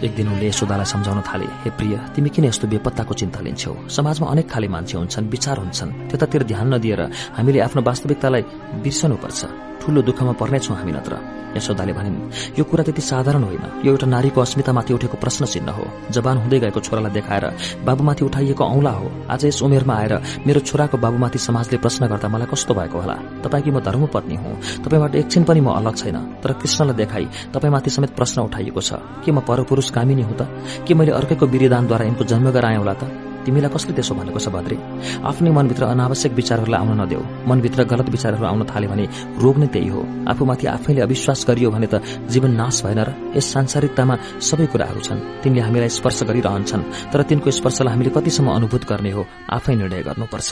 एक दिन उनले यशोदालाई सम्झाउन थाले हे प्रिय तिमी किन यस्तो बेपत्ताको चिन्ता लिन्छौ? समाजमा अनेक खाले मान्छे हुन्छन् विचार हुन्छन् त्यतातिर ध्यान नदिएर हामीले आफ्नो वास्तविकतालाई बिर्सनुपर्छ। ठूलो दुःखमा पर्नेछौँ हामी नत्र। यशोदाले भनिन् यो कुरा त्यति साधारण होइन। यो एउटा नारीको अस्मितामाथि उठेको प्रश्न चिन्ह हो। जवान हुँदै गएको छोरालाई देखाएर बाबुमाथि उठाइएको औंला हो। आज यस उमेरमा आएर मेरो छोराको बाबुमाथि समाजले प्रश्न गर्दा मलाई कस्तो भएको होला? तपाईँकी म धर्मपत्नी हुँ? तपाईँबाट एकछिन पनि म अलग छैन। तर कृष्णलाई देखाई तपाईँमाथि समेत प्रश्न उठाइएको छ। के म परपुरूष कामिनी हुँ त? के मैले अर्कैको विरिदानद्वारा यिनको जन्म गराएँ होला त? तिमीलाई कसले त्यसो भनेको छ भद्रे? आफ्नै मनभित्र अनावश्यक विचारहरूलाई आउन नदेऊ। मनभित्र गलत विचारहरू आउन थाल्यो भने रोग नै त्यही हो। आफूमाथि आफैले अविश्वास गरियो भने त जीवन नाश भएन र यस सांसारिकतामा सबै कुराहरू छन्। तिनले हामीलाई स्पर्श गरिरहन्छन् तर तिनको स्पर्शलाई हामीले कतिसम्म अनुभूत गर्ने हो आफै निर्णय गर्नुपर्छ।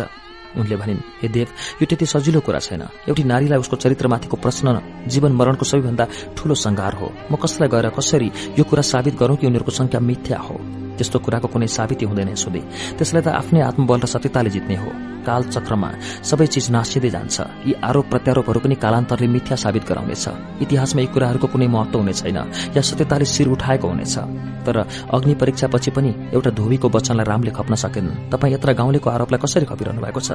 उनले भनिन् हे देव यो त्यति सजिलो कुरा छैन। एउटी नारीलाई उसको चरित्रमाथिको प्रश्न जीवन मरणको सबैभन्दा ठूलो संघार हो। म कसलाई गएर कसरी यो कुरा साबित गरौं कि उनीहरूको संख्या मिथ्या हो? त्यस्तो कुराको कुनै साबिती हुँदैन सोधे त्यसलाई त आफ्नै आत्मबल र सत्यताले जित्ने हो। काल चक्रमा सबै चिज नासिँदै जान्छ। यी आरोप प्रत्यारोपहरू पनि कालान्तरले मिथ्या साबित गराउनेछ। इतिहासमा यी कुराहरूको कुनै महत्व हुने छैन। या सत्यताले शिर उठाएको हुनेछ। तर अग्नि परीक्षापछि पनि एउटा धोबीको वचनलाई रामले खप्न सकेनन्। तपाईँ यत्र गाउँलेको आरोपलाई कसरी खपिरहनु भएको छ?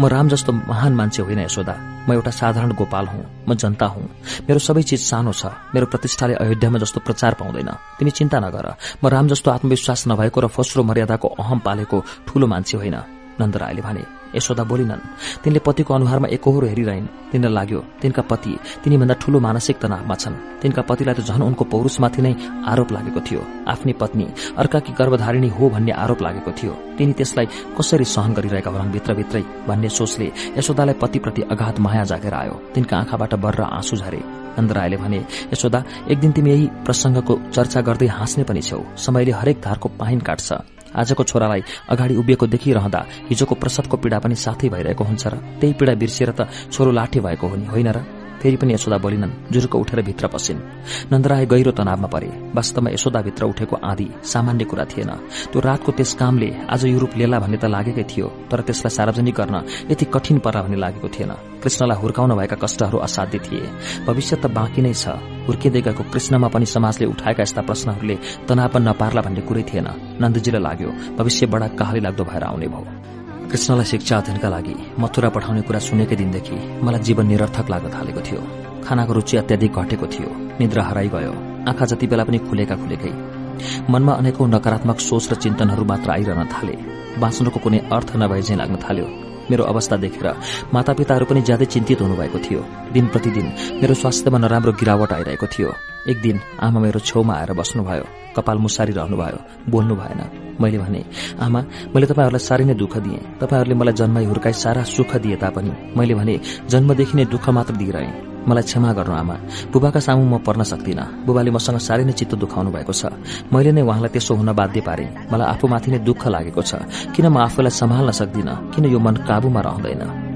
म राम जस्तो महान मान्छे होइन यशोदा। म एउटा साधारण गोपाल हुँ। म जनता हुँ। मेरो सबै चिज सानो छ। मेरो प्रतिष्ठाले अयोध्यामा जस्तो प्रचार पाउँदैन। तिमी चिन्ता नगर। म राम जस्तो आत्मविश्वास नभएको र फस्रो मर्यादाको अहम पालेको ठूलो मान्छे होइन। नन्दरायले भने यशोदा बोलिनन् तिनले पतिको अनुहारमा एकहोरो हेरिरहन्। तिनलाई लाग्यो तिनका पति तिनीभन्दा ठूलो मानसिक तनावमा छन्। तिनका पतिलाई त झन उनको पौरूषमाथि नै आरोप लागेको थियो। आफ्नै पत्नी अर्काकी गर्भधारिणी हो भन्ने आरोप लागेको थियो। तिनी त्यसलाई कसरी सहन गरिरहेका होलान् भित्रभित्रै? भन्ने सोचले यशोदालाई पतिप्रति अगाध माया जागेर आयो। तिनका आँखाबाट बर्र आँसु झरे। नन्दरायले भने यशोदा एक दिन तिमी यही प्रसंगको चर्चा गर्दै हाँस्ने पनि छौ समयले हरेक धारको पाइन काट्छ। आजको छोरालाई अगाडि उभिएको देखिरहँदा हिजोको प्रसवको पीड़ा पनि साथै भइरहेको हुन्छ र त्यही पीड़ा बिर्सिएर त छोरो लाठे भएको हो नि होइन र? फेरि पनि यशोदा बोलिनन् जुरुको उठेर भित्र पसिन्। नन्दराय गहिरो तनावमा परे। वास्तवमा यशोदाभित्र उठेको आदि सामान्य कुरा थिएन। त्यो रातको त्यस कामले आज युरोप लेला भन्ने त लागेकै थियो तर त्यसलाई सार्वजनिक गर्न यति कठिन पर्ला भन्ने लागेको थिएन। कृष्णलाई हुर्काउन भएका कष्टहरू असाध्य थिए। भविष्य त बाँकी नै छ। हुर्किँदै गएको कृष्णमा पनि समाजले उठाएका यस्ता प्रश्नहरूले तनाव नपार्ला भन्ने कुरै थिएन। नन्दजीलाई लाग्यो भविष्य बडा कहाली लाग्दो भएर आउने भयो कृष्णलाई शिक्षा अध्ययनका लागि मथुरा पठाउने कुरा सुनेकै दिनदेखि मलाई जीवन निरर्थक लाग्न थालेको थियो। खानाको रुचि अत्याधिक घटेको थियो। निद्रा हराइ गयो। आँखा जति बेला पनि खुलेका खुलेकै। मनमा अनेकौं नकारात्मक सोच र चिन्तनहरू मात्र आइरहन थाले। बाँच्नुको कुनै अर्थ नभए झैं लाग्न थाल्यो। मेरो अवस्था देखेर मातापिताहरू पनि ज्यादै चिन्तित हुनुभएको थियो। दिन प्रतिदिन मेरो स्वास्थ्यमा नराम्रो गिरावट आइरहेको थियो। एक दिन आमा मेरो छेउमा आएर बस्नुभयो। कपाल मुसारी रहनुभयो। बोल्नु भएन। मैले भने आमा मैले तपाईँहरूलाई साह्रै नै दुःख दिएँ। तपाईँहरूले मलाई जन्माई हुर्काई सारा सुख दिए तापनि। मैले भने जन्मदेखि नै दुःख मात्र दिइरहे। मलाई क्षमा गर्नु आमा। बुबाका सामु म पर्न सक्दिनँ। बुबाले मसँग साह्रै नै चित्त दुखाउनु भएको छ। मैले नै उहाँलाई त्यसो हुन बाध्य पारे। मलाई आफूमाथि नै दुःख लागेको छ। किन म आफूलाई सम्हाल्न सक्दिनँ? किन यो मन काबुमा रहँदैन?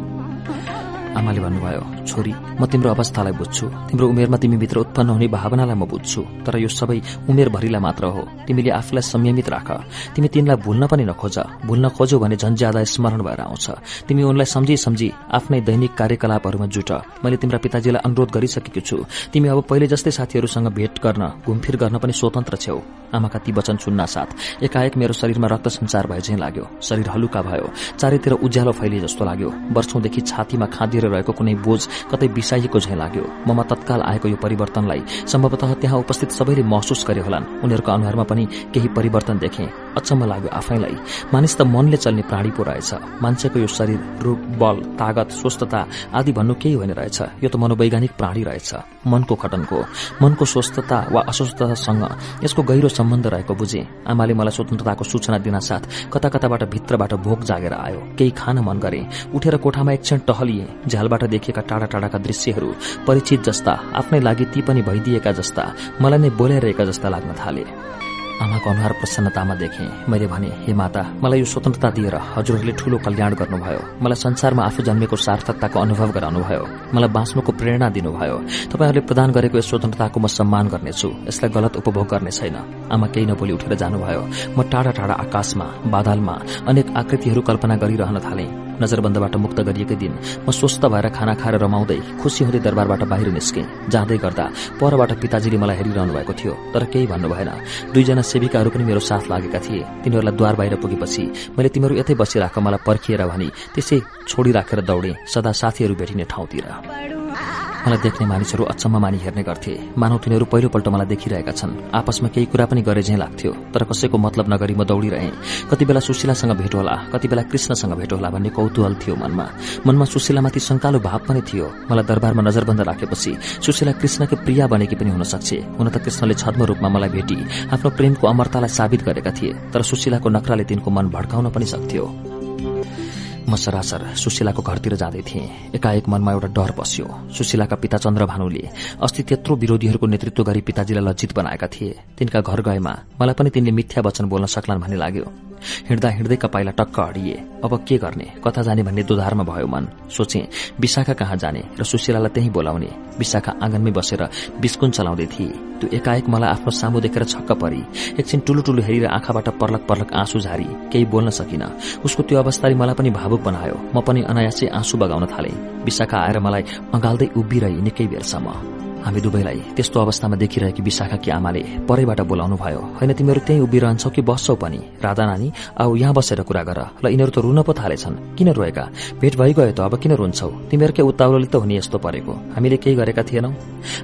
आमाले भन्नुभयो छोरी म तिम्रो अवस्थालाई बुझ्छु। तिम्रो उमेरमा तिमीभित्र उत्पन्न हुने भावनालाई म बुझ्छु। तर यो सबै उमेरभरिलाई मात्र हो। तिमीले आफूलाई संयमित राख। तिमी तिनलाई भुल्न पनि नखोज। भुल्न खोज्यौ भने झन् ज्यादा स्मरण भएर आउँछ। तिमी उनलाई सम्झी सम्झी आफ्नै दैनिक कार्यकलापहरूमा जुट। मैले तिम्रा पिताजीलाई अनुरोध गरिसकेको छु। तिमी अब पहिले जस्तै साथीहरूसँग भेट गर्न घुमफिर गर्न पनि स्वतन्त्र छेउ। आमाका ती वचन सुन्न साथ। एकाएक मेरो शरीरमा रक्त संचार भए लाग्यो। शरीर हलुका भयो। चारैतिर उज्यालो फैलिए जस्तो लाग्यो। वर्षौंदेखि छातीमा खाँदिएर रहेको कुनै बोझ कतै बिसाइएको झैं लाग्यो। ममा तत्काल आएको यो परिवर्तनलाई सम्भवतः त्यहाँ उपस्थित सबैले महसुस गरे होलान्। उनीहरूको अनुहारमा पनि केही परिवर्तन देखे। अचम्म लाग्यो आफैलाई। मानिस त मनले चल्ने प्राणी पो रहेछ। मान्छेको यो शरीर रूप बल तागत स्वस्थता आदि भन्नु केही होइन रहेछ। यो त मनोवैज्ञानिक प्राणी रहेछ। मनको खटनको। मनको स्वस्थता वा अस्वस्थतासँग यसको गहिरो सम्बन्ध रहेको बुझे। आमाले मलाई स्वतन्त्रताको सूचना दिन साथ कता कताबाट भित्रबाट भोक जागेर आयो। केही खान मन गरे। उठेर कोठामा एकक्षण टहलिए। झ्यालबाट देखिएका टाढा टाढाका दृश्यहरू परिचित जस्ता आफ्नै लागि ती पनि भइदिएका जस्ता मलाई नै बोलाइरहेका जस्ता लाग्न थाले। आमाको अनुहार प्रसन्नतामा देखे। मैले भने हे माता मलाई यो स्वतन्त्रता दिएर हजुरहरूले ठूलो कल्याण गर्नुभयो। मलाई संसारमा आफू जन्मेको सार्थकताको अनुभव गराउनुभयो। मलाई बाँच्नुको प्रेरणा दिनुभयो। तपाईँहरूले प्रदान गरेको यस स्वतन्त्रताको म सम्मान गर्नेछु। यसलाई गलत उपभोग गर्ने छैन। आमा केही नबोली उठेर जानुभयो। म टाढा टाढा आकाशमा बादलमा अनेक आकृतिहरू कल्पना गरिरहन थाले। नजरबन्दबाट मुक्त गरिएकै दिन म स्वस्थ भएर खाना खाएर रमाउँदै खुसी हुँदै दरबारबाट बाहिर निस्के। जाँदै गर्दा परबाट पिताजीले मलाई हेरिरहनु भएको थियो तर केही भन्नु भएन। दुईजना सेविकाहरू पनि मेरो साथ लागेका थिए। तिनीहरूलाई द्वार बाहिर पुगेपछि मैले तिमीहरू यतै बसिराख मलाई पर्खिएर भनी त्यसै छोडिराखेर दौडे सदा साथीहरू भेटिने ठाउँतिर। मलाई देख्ने मानिसहरू अचम्म मानि हेर्ने गर्थे। मानव तिनीहरू पहिलोपल्ट मलाई देखिरहेका छन्। आपसमा केही कुरा पनि गरे लाग्थ्यो तर कसैको मतलब नगरी म दौड़िरहेँ। कति बेला सुशीलासँग भेट होला कति बेला कृष्णसँग भेट होला भन्ने कौतूहल थियो मनमा। मनमा सुशीलामाथि शंकालु भाव पनि थियो। मलाई दरबारमा नजरबन्द राखेपछि सुशीला कृष्णकै प्रिया बनेकी पनि हुन सक्छ। हुन त कृष्णले छद्म रूपमा मलाई भेटी आफ्नो प्रेमको अमरतालाई साबित गरेका थिए तर सुशीलाको नखराले तिनको मन भड्काउन पनि सक्थ्यो। म सरासर सुशीलाको घरतिर जाँदै थिएँ। एकाएक मनमा एउटा डर बस्यो। सुशीलाका पिता चन्द्र भानुले अस्ति त्यत्रो विरोधीहरूको नेतृत्व गरी पिताजीलाई लज्जित बनाएका थिए। तिनका घर गएमा मलाई पनि तिनले मिथ्या वचन बोल्न सक्लान् भन्ने लाग्यो। हिँड्दा हिँड्दै कपाइला टक्क अडिए। अब के गर्ने? कता जाने भन्ने दुधारमा भयो मन। सोचे विशाखा कहाँ जाने? र सुशीलालाई त्यही बोलाउने। विशाखा आँगनमै बसेर बिस्कुन चलाउँदै थिए। त्यो एकाएक मलाई आफ्नो सामु देखेर छक्क परी। एकछिन टुलु टुलु हेरेर आँखाबाट पर्लक पर्लक आँसु झारी। केही बोल्न सकिन। उसको त्यो अवस्थाले मलाई पनि भावुक बनायो। म पनि अनायासै आँसु बगाउन थाले। विशाखा आएर मलाई अँगाल्दै उभिरहे निकै बेरसम्म। हामी दुवैलाई त्यस्तो अवस्थामा देखिरहेकी विशाखाकी आमाले परैबाट बोलाउनु भयो होइन तिमीहरू त्यही उभिरहन्छौ कि बस्छौ पनि? राधा नानी आऊ यहाँ बसेर कुरा गर। ल यिनीहरू त रुन पो थालेछन्। किन रोएका? भेट भइगयो त अब किन रुन्छौ? तिमीहरूकै उत्ताउलोले त हुने यस्तो परेको। हामीले केही गरेका थिएनौ।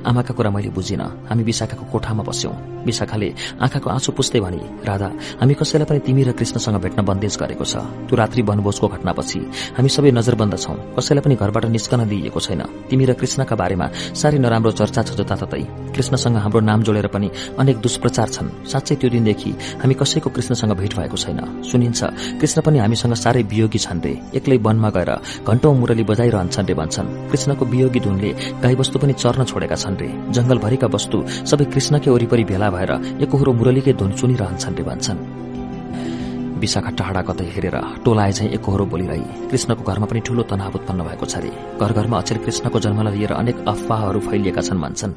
आमाका कुरा मैले बुझिन। हामी विशाखाको कोठामा बस्यौं। विशाखाले आँखाको आँसु पुस्दै भनी राधा हामी कसैलाई पनि तिमी र कृष्णसँग भेट्न बन्देज गरेको छ। त्यो रात्रि वनभोजको घटनापछि हामी सबै नजरबन्द छौं। कसैलाई पनि घरबाट निस्कन दिइएको छैन। तिमी र कृष्णका बारेमा साह्रै नराम्रो चर्चा छ जताततै कृष्णसँग हाम्रो नाम जोडेर पनि अनेक दुष्प्रचार छन्। साँच्चै त्यो दिनदेखि हामी कसैको कृष्णसँग भेट भएको छैन। सुनिन्छ कृष्ण पनि हामीसँग साह्रै वियोगी छन् रे एक्लै वनमा गएर घण्टौं मुरली बजाइरहन्छन् रे भन्छन्। कृष्णको वियोगी धुनले गाईवस्तु पनि चर्न छोडेका छन् रे जंगलभरिका वस्तु सबै कृष्णकै वरिपरि भेला भएर एकहोरो मुरलीकै धुन सुनिरहन्छन् रे भन्छन्। विशाखा टाढा कतै हेरेर टोलाए झैं एकहोरो बोलिरही कृष्णको घरमा पनि ठूलो तनाव उत्पन्न भएको छ रे। घर घरमा अचेल कृष्णको जन्मलाई लिएर अनेक अफवाहहरू फैलिएका छन् भन्छन्।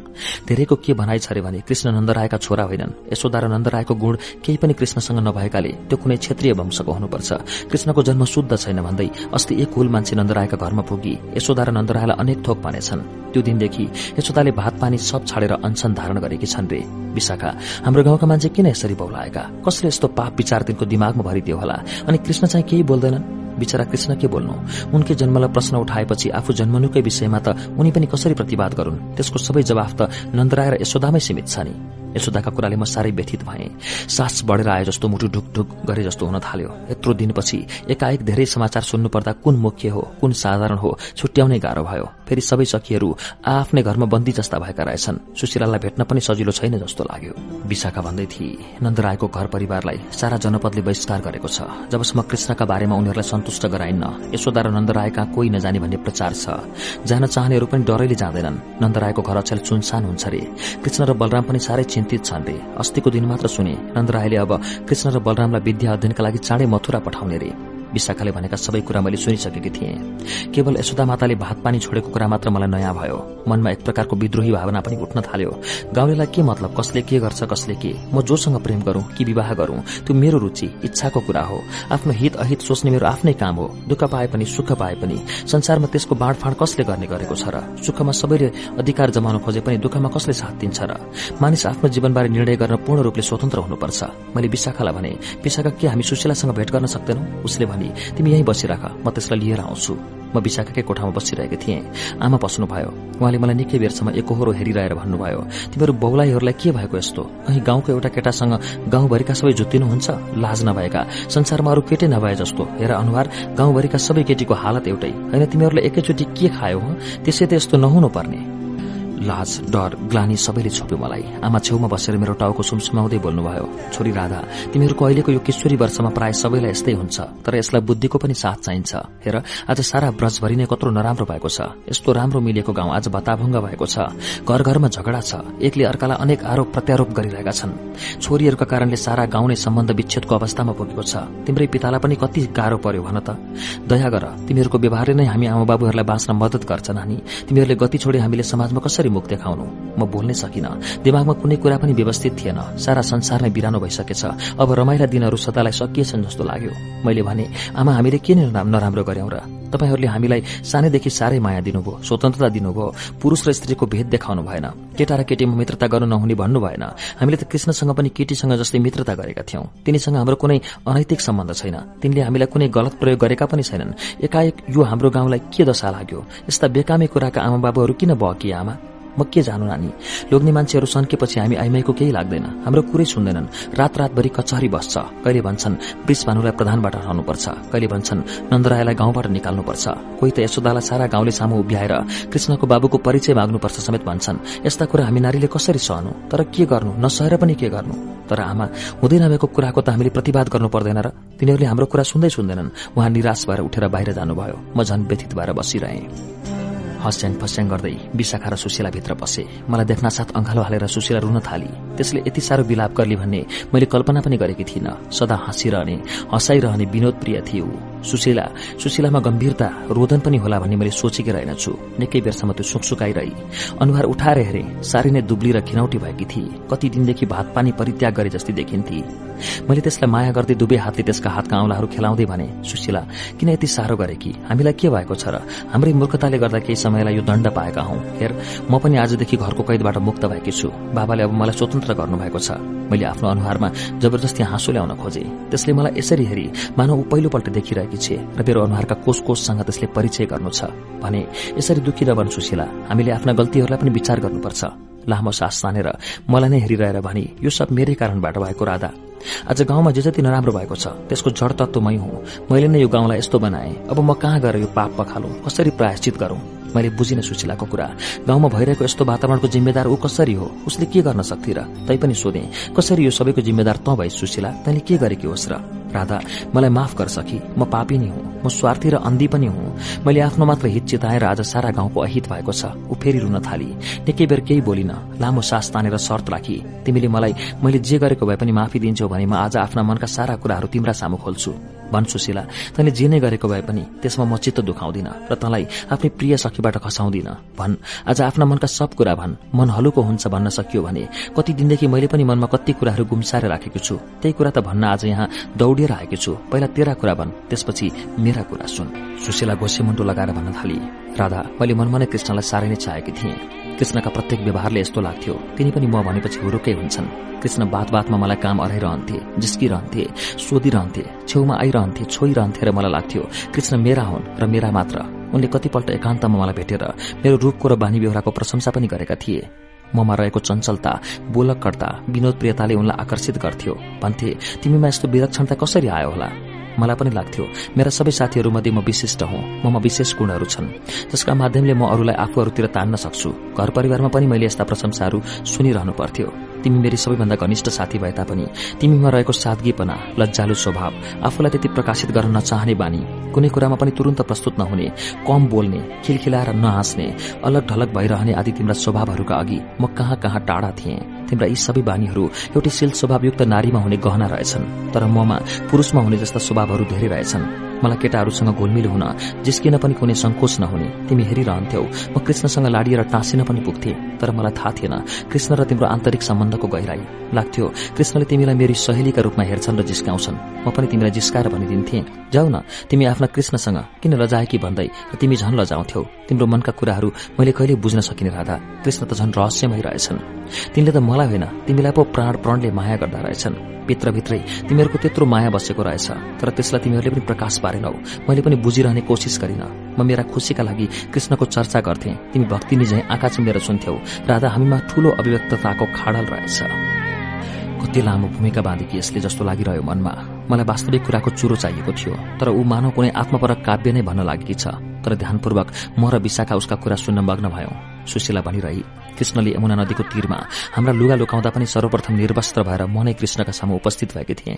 धेरैको के भनाइ छ भने कृष्ण नन्दरायका छोरा होइनन्। यशोदा र नन्दरायको गुण केही पनि कृष्णसँग नभएकाले त्यो कुनै क्षेत्रीय वंशको हुनुपर्छ। कृष्णको जन्म शुद्ध छैन भन्दै अस्ति एक हुल मान्छे नन्दरायका घरमा पुगी यशोदा र नन्दरायलाई अनेक थोक भनेछन्। त्यो दिनदेखि यशोदाले भात पानी सब छाडेर अनसन धारण गरेकी छन् रे। विशाखा हाम्रो गाउँका मान्छे किन यसरी बौलाएका? कसले यस्तो पाप विचार तिनको दिमागमा भरिदियो होला। अनि कृष्ण चाहिँ केही बोल्दैनन् बिचरा कृष्ण के बोल्नु? उनकै जन्मलाई प्रश्न उठाएपछि आफू जन्मनुकै विषयमा त उनी पनि कसरी प्रतिवाद गरून्? त्यसको सबै जवाफ त नन्दराय र यशोदामै सीमित छ नि। यशोदाका कुराले म साह्रै व्यथित भए। सास बढेर आए जस्तो मुटु ढुकढुक गरे जस्तो हुन थाल्यो। यत्रो दिनपछि एकाएक धेरै समाचार सुन्नु पर्दा कुन मुख्य हो कुन साधारण हो छुट्याउनै गाह्रो भयो। फेरि सबै सखीहरू आफ्नै घरमा बन्दी जस्ता भएका रहेछन्। सुशीलालाई भेट्न पनि सजिलो छैन जस्तो लाग्यो। विशाखा भन्दै थिए नन्दरायको घर परिवारलाई सारा जनपदले बहिष्कार गरेको छ। जबसम्म कृष्णका बारेमा उनीहरूलाई सन्तुष्ट गराइन्न यशोदा र नन्दरायका कोही नजाने भन्ने प्रचार छ। जान चाहनेहरू पनि डरैले जाँदैनन्। नन्दरायको घर अचेल सुनसान हुन्छ रे। कृष्ण र बलराम पनि साह्रै चिन्तित छन् रे। अस्तिको दिन मात्र सुने। नन्दरायले अब कृष्ण र बलरामलाई विद्या अध्ययनका लागि चाँडै मथुरा पठाउने रे। विशाखाले भनेका सबै कुरा मैले सुनिसकेकी थिएँ। केवल यशोदा माताले भात पानी छोडेको कुरा मात्र मलाई नयाँ भयो। मनमा एक प्रकारको विद्रोही भावना पनि उठ्न थाल्यो। गाउँलेलाई के मतलब कसले के गर्छ कसले के? म जोसँग प्रेम गरूं कि विवाह गरूं? त्यो मेरो रुचि इच्छाको कुरा हो। आफ्नो हित अहित सोच्ने मेरो आफ्नै काम हो। दुःख पाए पनि सुख पाए पनि। संसारमा त्यसको बाँडफाँड कसले गर्ने गरेको छ र? सुखमा सबैले अधिकार जमाउन खोजे पनि दुःखमा कसले साथ दिन्छ र? मानिस आफ्नो जीवनबारे निर्णय गर्न पूर्ण रूपले स्वतन्त्र हुनुपर्छ। मैले विशाखालाई भने विशाखा के हामी सुशीलासँग भेट गर्न सक्दैनौ? उसले तिमी यहीँ बसिराख म त्यसलाई लिएर आउँछु। म विशाखाकै कोठामा बसिरहेको थिएँ। आमा बस्नुभयो उहाँले मलाई निकै बेरसम्म एकहोरो हेरिरहेर भन्नुभयो तिमीहरू बौलाईहरूलाई के भएको यस्तो? कहीँ गाउँको एउटा केटासँग गाउँभरिका सबै जुत्तिनुहुन्छ? लाज नभएका। संसारमा अरू केटै नभए जस्तो। हेर अनुहार गाउँभरिका सबै केटीको हालत एउटै। होइन तिमीहरूले एकैचोटि के खायो त्यसै त यस्तो नहुनु पर्ने लाज डर ग्लानी सबैले छोप्यो मलाई। आमा छेउमा बसेर मेरो टाउको सुमसुमाउँदै बोल्नुभयो छोरी राधा तिमीहरूको अहिलेको यो किशोरी वर्षमा प्राय सबैलाई यस्तै हुन्छ तर यसलाई बुद्धिको पनि साथ चाहिन्छ। हेर आज सारा ब्रजभरि नै कत्रो नराम्रो भएको छ। यस्तो राम्रो मिलेको गाउँ आज भत्ताभंग भएको छ। घर घरमा झगडा छ। एकले अर्कालाई अनेक आरोप प्रत्यारोप गरिरहेका छन्। छोरीहरूका कारणले सारा गाउँ नै सम्बन्ध विच्छेदको अवस्थामा पुगेको छ। तिम्रै पितालाई पनि कति गाह्रो पर्यो भन त। दया गर तिमीहरूको व्यवहारले नै हामी आमा बाबुहरूलाई बाँच्न मदत गर्छ नानी। तिमीहरूले गति छोडे हामीले समाजमा कसरी मुख देखाउनु। म बोल्नै सकिन। दिमागमा कुनै कुरा पनि व्यवस्थित थिएन। सारा संसार नै बिरानो भइसकेछ। अब रमाइला दिनहरू सतालाई सकिएछन् जस्तो लाग्यो। मैले भने आमा हामीले के नराम्रो गर्यौं र? तपाईँहरूले हामीलाई सानैदेखि साह्रै माया दिनुभयो स्वतन्त्रता दिनुभयो। पुरूष र स्त्रीको भेद देखाउनु भएन। केटा र केटीमा मित्रता गर्नु नहुने भन्नु भएन। हामीले त कृष्णसँग पनि केटीसँग जस्तै मित्रता गरेका थियौं। तिनीसँग हाम्रो कुनै अनैतिक सम्बन्ध छैन। तिनले हामीलाई कुनै गलत प्रयोग गरेका पनि छैनन्। एकाएक यो हाम्रो गाउँलाई के दशा लाग्यो? यस्ता बेकामे कुराका आमा बाबुहरू किन बहकिए आमा? म के जानु नानी। लोग्ने मान्छेहरू सन्केपछि हामी आइमाईको केही लाग्दैन। हाम्रो कुरै सुन्दैनन्। रात रातभरि कचहरी बस्छ। कहिले भन्छन् वृष भानुलाई प्रधानबाट हराउनुपर्छ। कहिले भन्छन् नन्दरायलाई गाउँबाट निकाल्नुपर्छ। कोही त यशोदालाई सारा गाउँले सामु उभ्याएर कृष्णको बाबुको परिचय माग्नुपर्छ समेत भन्छन्। यस्ता कुरा हामी नारीले कसरी सहनु? तर के गर्नु? नसहेर पनि के गर्नु? तर आमा हुँदै नभएको कुराको त हामीले प्रतिवाद गर्नु पर्दैन र? तिनीहरूले हाम्रो कुरा सुन्दै सुन्दैनन्। उहाँ निराश भएर उठेर बाहिर जानुभयो। म झन व्यथित भएर बसिरहेँ। हस्याङ फस्याङ गर्दै विशाखा र सुशीला भित्र पसे मलाई देख्न साथ अंगालो हालेर सुशीला रुन थाली। त्यसले यति साह्रो विलाप गर्ली भन्ने मैले कल्पना पनि गरेकी थिइनँ। सदा हाँसिरहने हँसाइरहने विनोद प्रिय थियो। सुशीला सुशीलामा गम्भीरता रोदन पनि होला भन्ने मैले सोचेकी रहेनछु। निकै बेरसम्म त्यो सुकसुकाइरही अनुहार उठाएर हेरे साह्रै नै दुब्ली र खिनौटी भएकी थिए। कति दिनदेखि भात पानी परित्याग गरे जस्तै देखिन्थे। मैले त्यसलाई माया गर्दै दुवै हातले त्यसका हातका औंलाहरू खेलाउँदै भने सुशीला किन यति साह्रो गरे कि? हामीलाई के भएको छ र? हाम्रै मूर्खताले गर्दा केही समयलाई यो दण्ड पाएका हौ। हेर म पनि आजदेखि घरको कैदबाट मुक्त भएकी छु। बाबाले अब मलाई स्वतन्त्र गर्नुभएको छ। मैले आफ्नो अनुहारमा जबरजस्ती हाँसो ल्याउन खोजे। त्यसले मलाई यसरी हेरी मानव पहिलोपल्ट देखिरहेकी छे र मेरो अनुहारका कोष कोषसँग त्यसले परिचय गर्नु छ। भने यसरी दुखी नबन सुशीला हामीले आफ्ना गल्तीहरूलाई पनि विचार गर्नुपर्छ। लामो सास तानेर मलाई नै हेरिरहेर भनी यो सब मेरै कारणबाट भएको राधा। आज गाउँमा जे जति नराम्रो भएको छ त्यसको जड तत्व मै हुँ। मैले नै यो गाउँलाई यस्तो बनाए। अब म कहाँ गएर यो पाप पखालु? कसरी प्रायश्चित गरौं? मैले बुझिन सुशीलाको कुरा। गाउँमा भइरहेको यस्तो वातावरणको जिम्मेदार ऊ कसरी हो? उसले के गर्न सक्थे र? तैपनि सोधे कसरी यो सबैको जिम्मेदार त भए सुशीला तैँले के गरेकी होस् र? राधा मलाई माफ कर सकी म पापी नै हुँ। म स्वार्थी र अन्धी पनि हुँ। मैले आफ्नो मात्र हित चिताएर आज सारा गाउँको अहित भएको छ। ऊ फेरि रुन थाली। निकै बेर केही बोलिन लामो सास तानेर शर्त राखी। तिमीले मलाई मैले जे गरेको भए पनि माफी दिन्छौ भने म आज आफ्ना मनका सारा कुराहरू तिम्रा सामु खोल्छु। भन् सुशीला तैँले जे नै गरेको भए पनि त्यसमा म चित्त दुखाउँदिन र तँलाई आफ्नै प्रिय सखीबाट खसाउँदिन। भन् आज आफ्ना मनका सब कुरा भन् मन हलुको हुन्छ भन्न सकियो भने कति दिनदेखि मैले पनि मनमा कति कुराहरू गुम्साएर राखेको छु। त्यही कुरा त भन्न आज यहाँ दौडिएर आएको छु। पहिला तेरा कुरा भन् त्यसपछि मेरा कुरा सुन। सुशीला घोसे मुन्टो लगाएर भन्न थाली। राधा मैले मनमा नै कृष्णलाई साह्रै नै चाहेकी थिएँ। कृष्णका प्रत्येक व्यवहारले यस्तो लाग्थ्यो। तिनी पनि म भनेपछि हुरुकै हुन्छन्। कृष्ण बात बातमा मलाई काम अराइरहन्थे जिस्किरहन्थे सोधिरहन्थे छेउमा आइरहन्थे छोइरहन्थे र मलाई लाग्थ्यो कृष्ण मेरा हुन् र मेरा मात्र। उनले कतिपल्ट एकान्तमा मलाई भेटेर मेरो रूपको र बानी व्यवहारको प्रशंसा पनि गरेका थिए। ममा रहेको चञ्चलता बोलकर्ता विनोद प्रियताले उनलाई आकर्षित गर्थ्यो। भन्थे तिमीमा यस्तो विलक्षणता कसरी आयो होला? मलाई पनि लाग्थ्यो मेरा सबै साथीहरूमध्ये म विशिष्ट हुँ ममा विशेष गुणहरू छन्। जसका माध्यमले म अरूलाई आफूहरूतिर तान्न सक्छु। घर परिवारमा पनि मैले यस्ता प्रशंसाहरू सुनिरहनु पर्थ्यो। तिमी मेरी सबैभन्दा घनिष्ठ साथी भए तापनि तिमीमा रहेको सादगीपना लज्जालु स्वभाव आफूलाई त्यति प्रकाशित गर्न नचाहने बानी कुनै कुरामा पनि तुरन्त प्रस्तुत नहुने कम बोल्ने खिलखिलाएर नहाँस्ने अलग ढलक भइरहने आदि तिम्रा स्वभावहरूका अघि म कहाँ कहाँ टाढा थिएँ। तिम्रा यी सबै बानीहरू एउटै शील स्वभावयुक्त नारीमा हुने गहना रहेछन् तर ममा पुरूषमा हुने जस्ता स्वभावहरू धेरै रहेछन्। मलाई केटाहरूसँग घुलमिल हुन जिस्किन पनि कुनै संकोच नहुने। तिमी हेरिरहन्थ्यौ। म कृष्णसँग लाडिएर टाँसिन पनि पुग्थे तर मलाई थाहा थिएन। कृष्ण र तिम्रो आन्तरिक सम्बन्धको गहिराई लाग्थ्यो। कृष्णले तिमीलाई मेरी सहेलीका रूपमा हेर्छन् र जिस्काउँछन्। म पनि तिमीलाई जिस्काएर भनिदिन्थे। जाऊ न तिमी आफ्ना कृष्णसँग किन लजाएकी भन्दै तिमी झन लजाउँथ्यौ? तिम्रो मनका कुराहरू मैले कहिले बुझ्न सकिने राधा। कृष्ण त झन रहस्यमै रहेछन्। तिमीले त मलाई होइन तिमीलाई पो प्राण प्रणले माया गर्दा रहेछन्। भित्रभित्रै तिमीहरूको त्यत्रो माया बसेको रहेछ तर त्यसलाई तिमीहरूले पनि प्रकाश पारेनौ। मैले पनि बुझिरहने कोसिस गरिन। म मेरा खुसीका लागि कृष्णको चर्चा गर्थे। तिमी भक्ति निझै आँखा चिमेर सुन्थ्यौ। राधा हामीमा ठूलो अभिव्यक्तताको खाडल रहेछ। कति लामो भूमिका बाँधेकी यसले जस्तो लागिरह्यो मनमा। मलाई वास्तविक कुराको चुरो चाहिएको थियो तर ऊ मानव कुनै आत्मपरक काव्य नै भन्न लागेकी छ। तर ध्यानपूर्वक म र विशाखा उसका कुरा सुन्न मग्न भयौं। सुशीला भनिरही कृष्णले यमुना नदीको तीरमा हाम्रा लुगा लुकाउँदा पनि सर्वप्रथम निर्वस्त्र भएर म नै कृष्णका सामु उपस्थित भएकी थिएँ।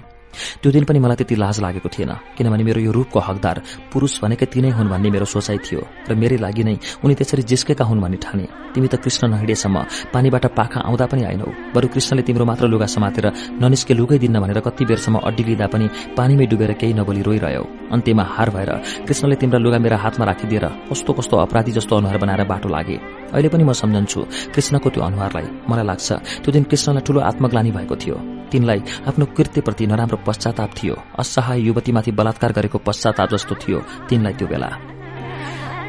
त्यो दिन पनि मलाई त्यति लाज लागेको थिएन किनभने मेरो यो रूपको हकदार पुरूष भनेकै तिनै हुन् भन्ने मेरो सोचाइ थियो र मेरै लागि नै उनी त्यसरी जिस्केका हुन् भन्ने ठाने। तिमी त कृष्ण नहिँडेसम्म पानीबाट पाखा आउँदा पनि आइनौ बरु कृष्णले तिम्रो मात्र लुगा समातेर ननिस्के लुगै दिन्न भनेर कति बेरसम्म अड्डी लिँदा पनि पानीमै डुबेर केही नबोली रोइरह्यौ। अन्त्यमा हार भएर कृष्णले तिम्रा लुगा मेरा हातमा राखिदिएर कस्तो कस्तो अपराधी जस्तो अनुहार बनाएर बाटो लागे। अहिले पनि म सम्झन्छु कृष्णको त्यो अनुहारलाई। मलाई लाग्छ त्यो दिन कृष्णलाई ठूलो आत्मग्लानी भएको थियो। तिनलाई आफ्नो कृत्यप्रति नराम्रो पश्चाताप थियो। असहाय युवतीमाथि बलात्कार गरेको पश्चाताप जस्तो थियो तिनलाई त्यो बेला।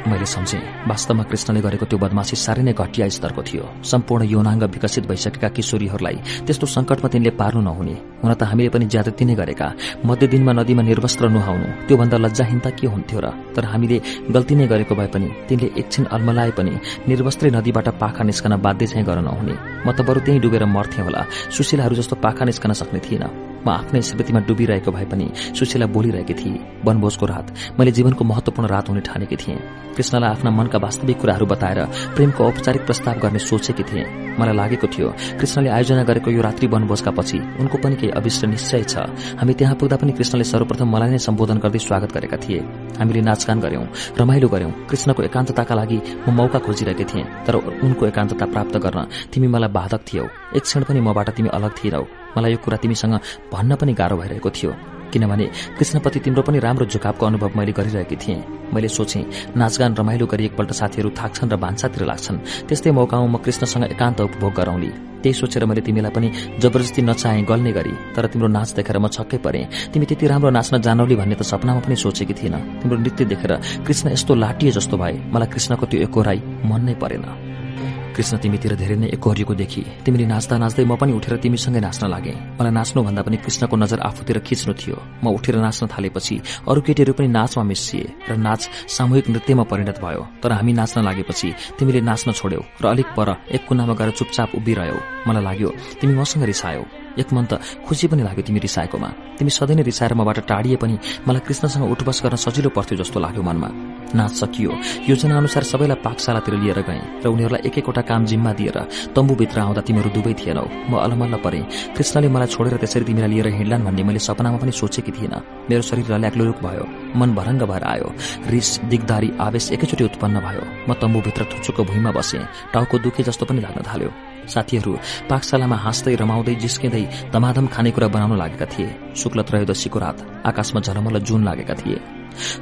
मैले सम्झे वास्तवमा कृष्णले गरेको त्यो बदमासी साह्रै नै घटिया स्तरको थियो। सम्पूर्ण यौनाङ्ग विकसित भइसकेका किशोरीहरूलाई त्यस्तो संकटमा तिनले पार्नु नहुने। हुन त हामीले पनि ज्यादती नै गरेका। मध्य दिनमा नदीमा निर्वस्त्र नुहाउनु त्योभन्दा लज्जाहीनता के हुन्थ्यो र? तर हामीले गल्ती नै गरेको भए पनि तिनले एकछिन अल्मलाए पनि निर्वस्त्रै नदीबाट पाखा निस्कन बाध्य चाहिँ गर्न नहुने। म त बरु त्यहीँ डुबेर मर्थे होला। सुशीलाहरू जस्तो पाखा निस्कन सक्ने थिइनँ म आफ्नै स्मृतिमा डुबिरहेको भए पनि सुशीला बोलिरहेकी थिए वनभोजको रात मैले जीवनको महत्वपूर्ण रात हुने ठानेकी थिएँ। कृष्णलाई आफ्ना मनका वास्तविक कुराहरू बताएर प्रेमको औपचारिक प्रस्ताव गर्ने सोचेकी थिएँ। मलाई लागेको थियो कृष्णले आयोजना गरेको यो रात्रि वनभोजका पछि उनको पनि केही अविष्ट निश्चय छ। हामी त्यहाँ पुग्दा पनि कृष्णले सर्वप्रथम मलाई नै सम्बोधन गर्दै स्वागत गरेका थिए। हामीले नाचगान गर्यौं रमाइलो गर्यौं। कृष्णको एकान्तताका लागि म मौका खोजिरहेकी थिएँ तर उनको एकान्तता प्राप्त गर्न तिमी मलाई बाधक थियौ। एक क्षण पनि मबाट तिमी अलग थिएनौ। मलाई यो कुरा तिमीसँग भन्न पनि गाह्रो भइरहेको थियो। किनभने कृष्णप्रति तिम्रो पनि राम्रो झुकावको अनुभव मैले गरिरहेकी थिएँ। मैले सोचे नाचगान रमाइलो गरी एकपल्ट साथीहरू थाक्छन् र भान्सातिर लाग्छन्। त्यस्तै मौकामा म कृष्णसँग एकान्त उपभोग गराउँली त्यही सोचेर मैले तिमीलाई पनि जबरजस्ती नचाहे गल्ने गरी तर तिम्रो नाच देखेर म छक्कै परे। तिमी त्यति राम्रो नाच्न जानौली भन्ने त सपनामा पनि सोचेकी थिएन। तिम्रो नृत्य देखेर कृष्ण यस्तो लाटिए जस्तो भए मलाई कृष्णको त्यो एकोराई मन नै परेन। कृष्ण तिमीतिर धेरै नै एकहोरिएको देखि। तिमीले नाच्दा नाच्दै म पनि उठेर तिमीसँगै नाच्न लागे। मलाई नाच्नुभन्दा पनि कृष्णको नजर आफूतिर खिच्नु थियो। म उठेर नाच्न थालेपछि अरू केटीहरू पनि नाचमा मिसिए र नाच सामूहिक नृत्यमा परिणत भयो। तर हामी नाच्न लागेपछि तिमीले नाच्न छोड्यौ र अलिक पर एक कुनामा गएर चुपचाप उभिरह्यौ। मलाई लाग्यो तिमी मसँग रिसायौ। एक मन त खुसी पनि लाग्यो तिमी रिसाएकोमा। तिमी सधैँ नै रिसाएर मबाट टाढिए पनि मलाई कृष्णसँग उठबस गर्न सजिलो पर्थ्यो जस्तो लाग्यो मनमा। नाच सकियो। योजना अनुसार सबैलाई पाकशालातिर लिएर गए र उनीहरूलाई एक एकवटा काम जिम्मा दिएर तम्बुभित्र आउँदा तिमीहरू दुवै थिएनौ। म अलमल्ल परे। कृष्णले मलाई छोडेर त्यसरी तिमीलाई लिएर हिँड्लान् भन्ने मैले सपनामा पनि सोचेकी थिइनँ। मेरो शरीर ल्याक्लुरुक भयो। मन भरङ्ग भएर आयो। रिस दिगदारी आवेश एकैचोटि उत्पन्न भयो। म तम्बुभित्र थुचुको भुइँमा बसे। टाउको दुखे जस्तो पनि लाग्न थाल्यो। साथीहरू पाकशालामा हाँस्दै रमाउँदै जिस्किँदै धमाधम खानेकुरा बनाउन लागेका थिए। शुक्ल त्रयोदशीको रात आकाशमा झलमल जुन लागेका थिए।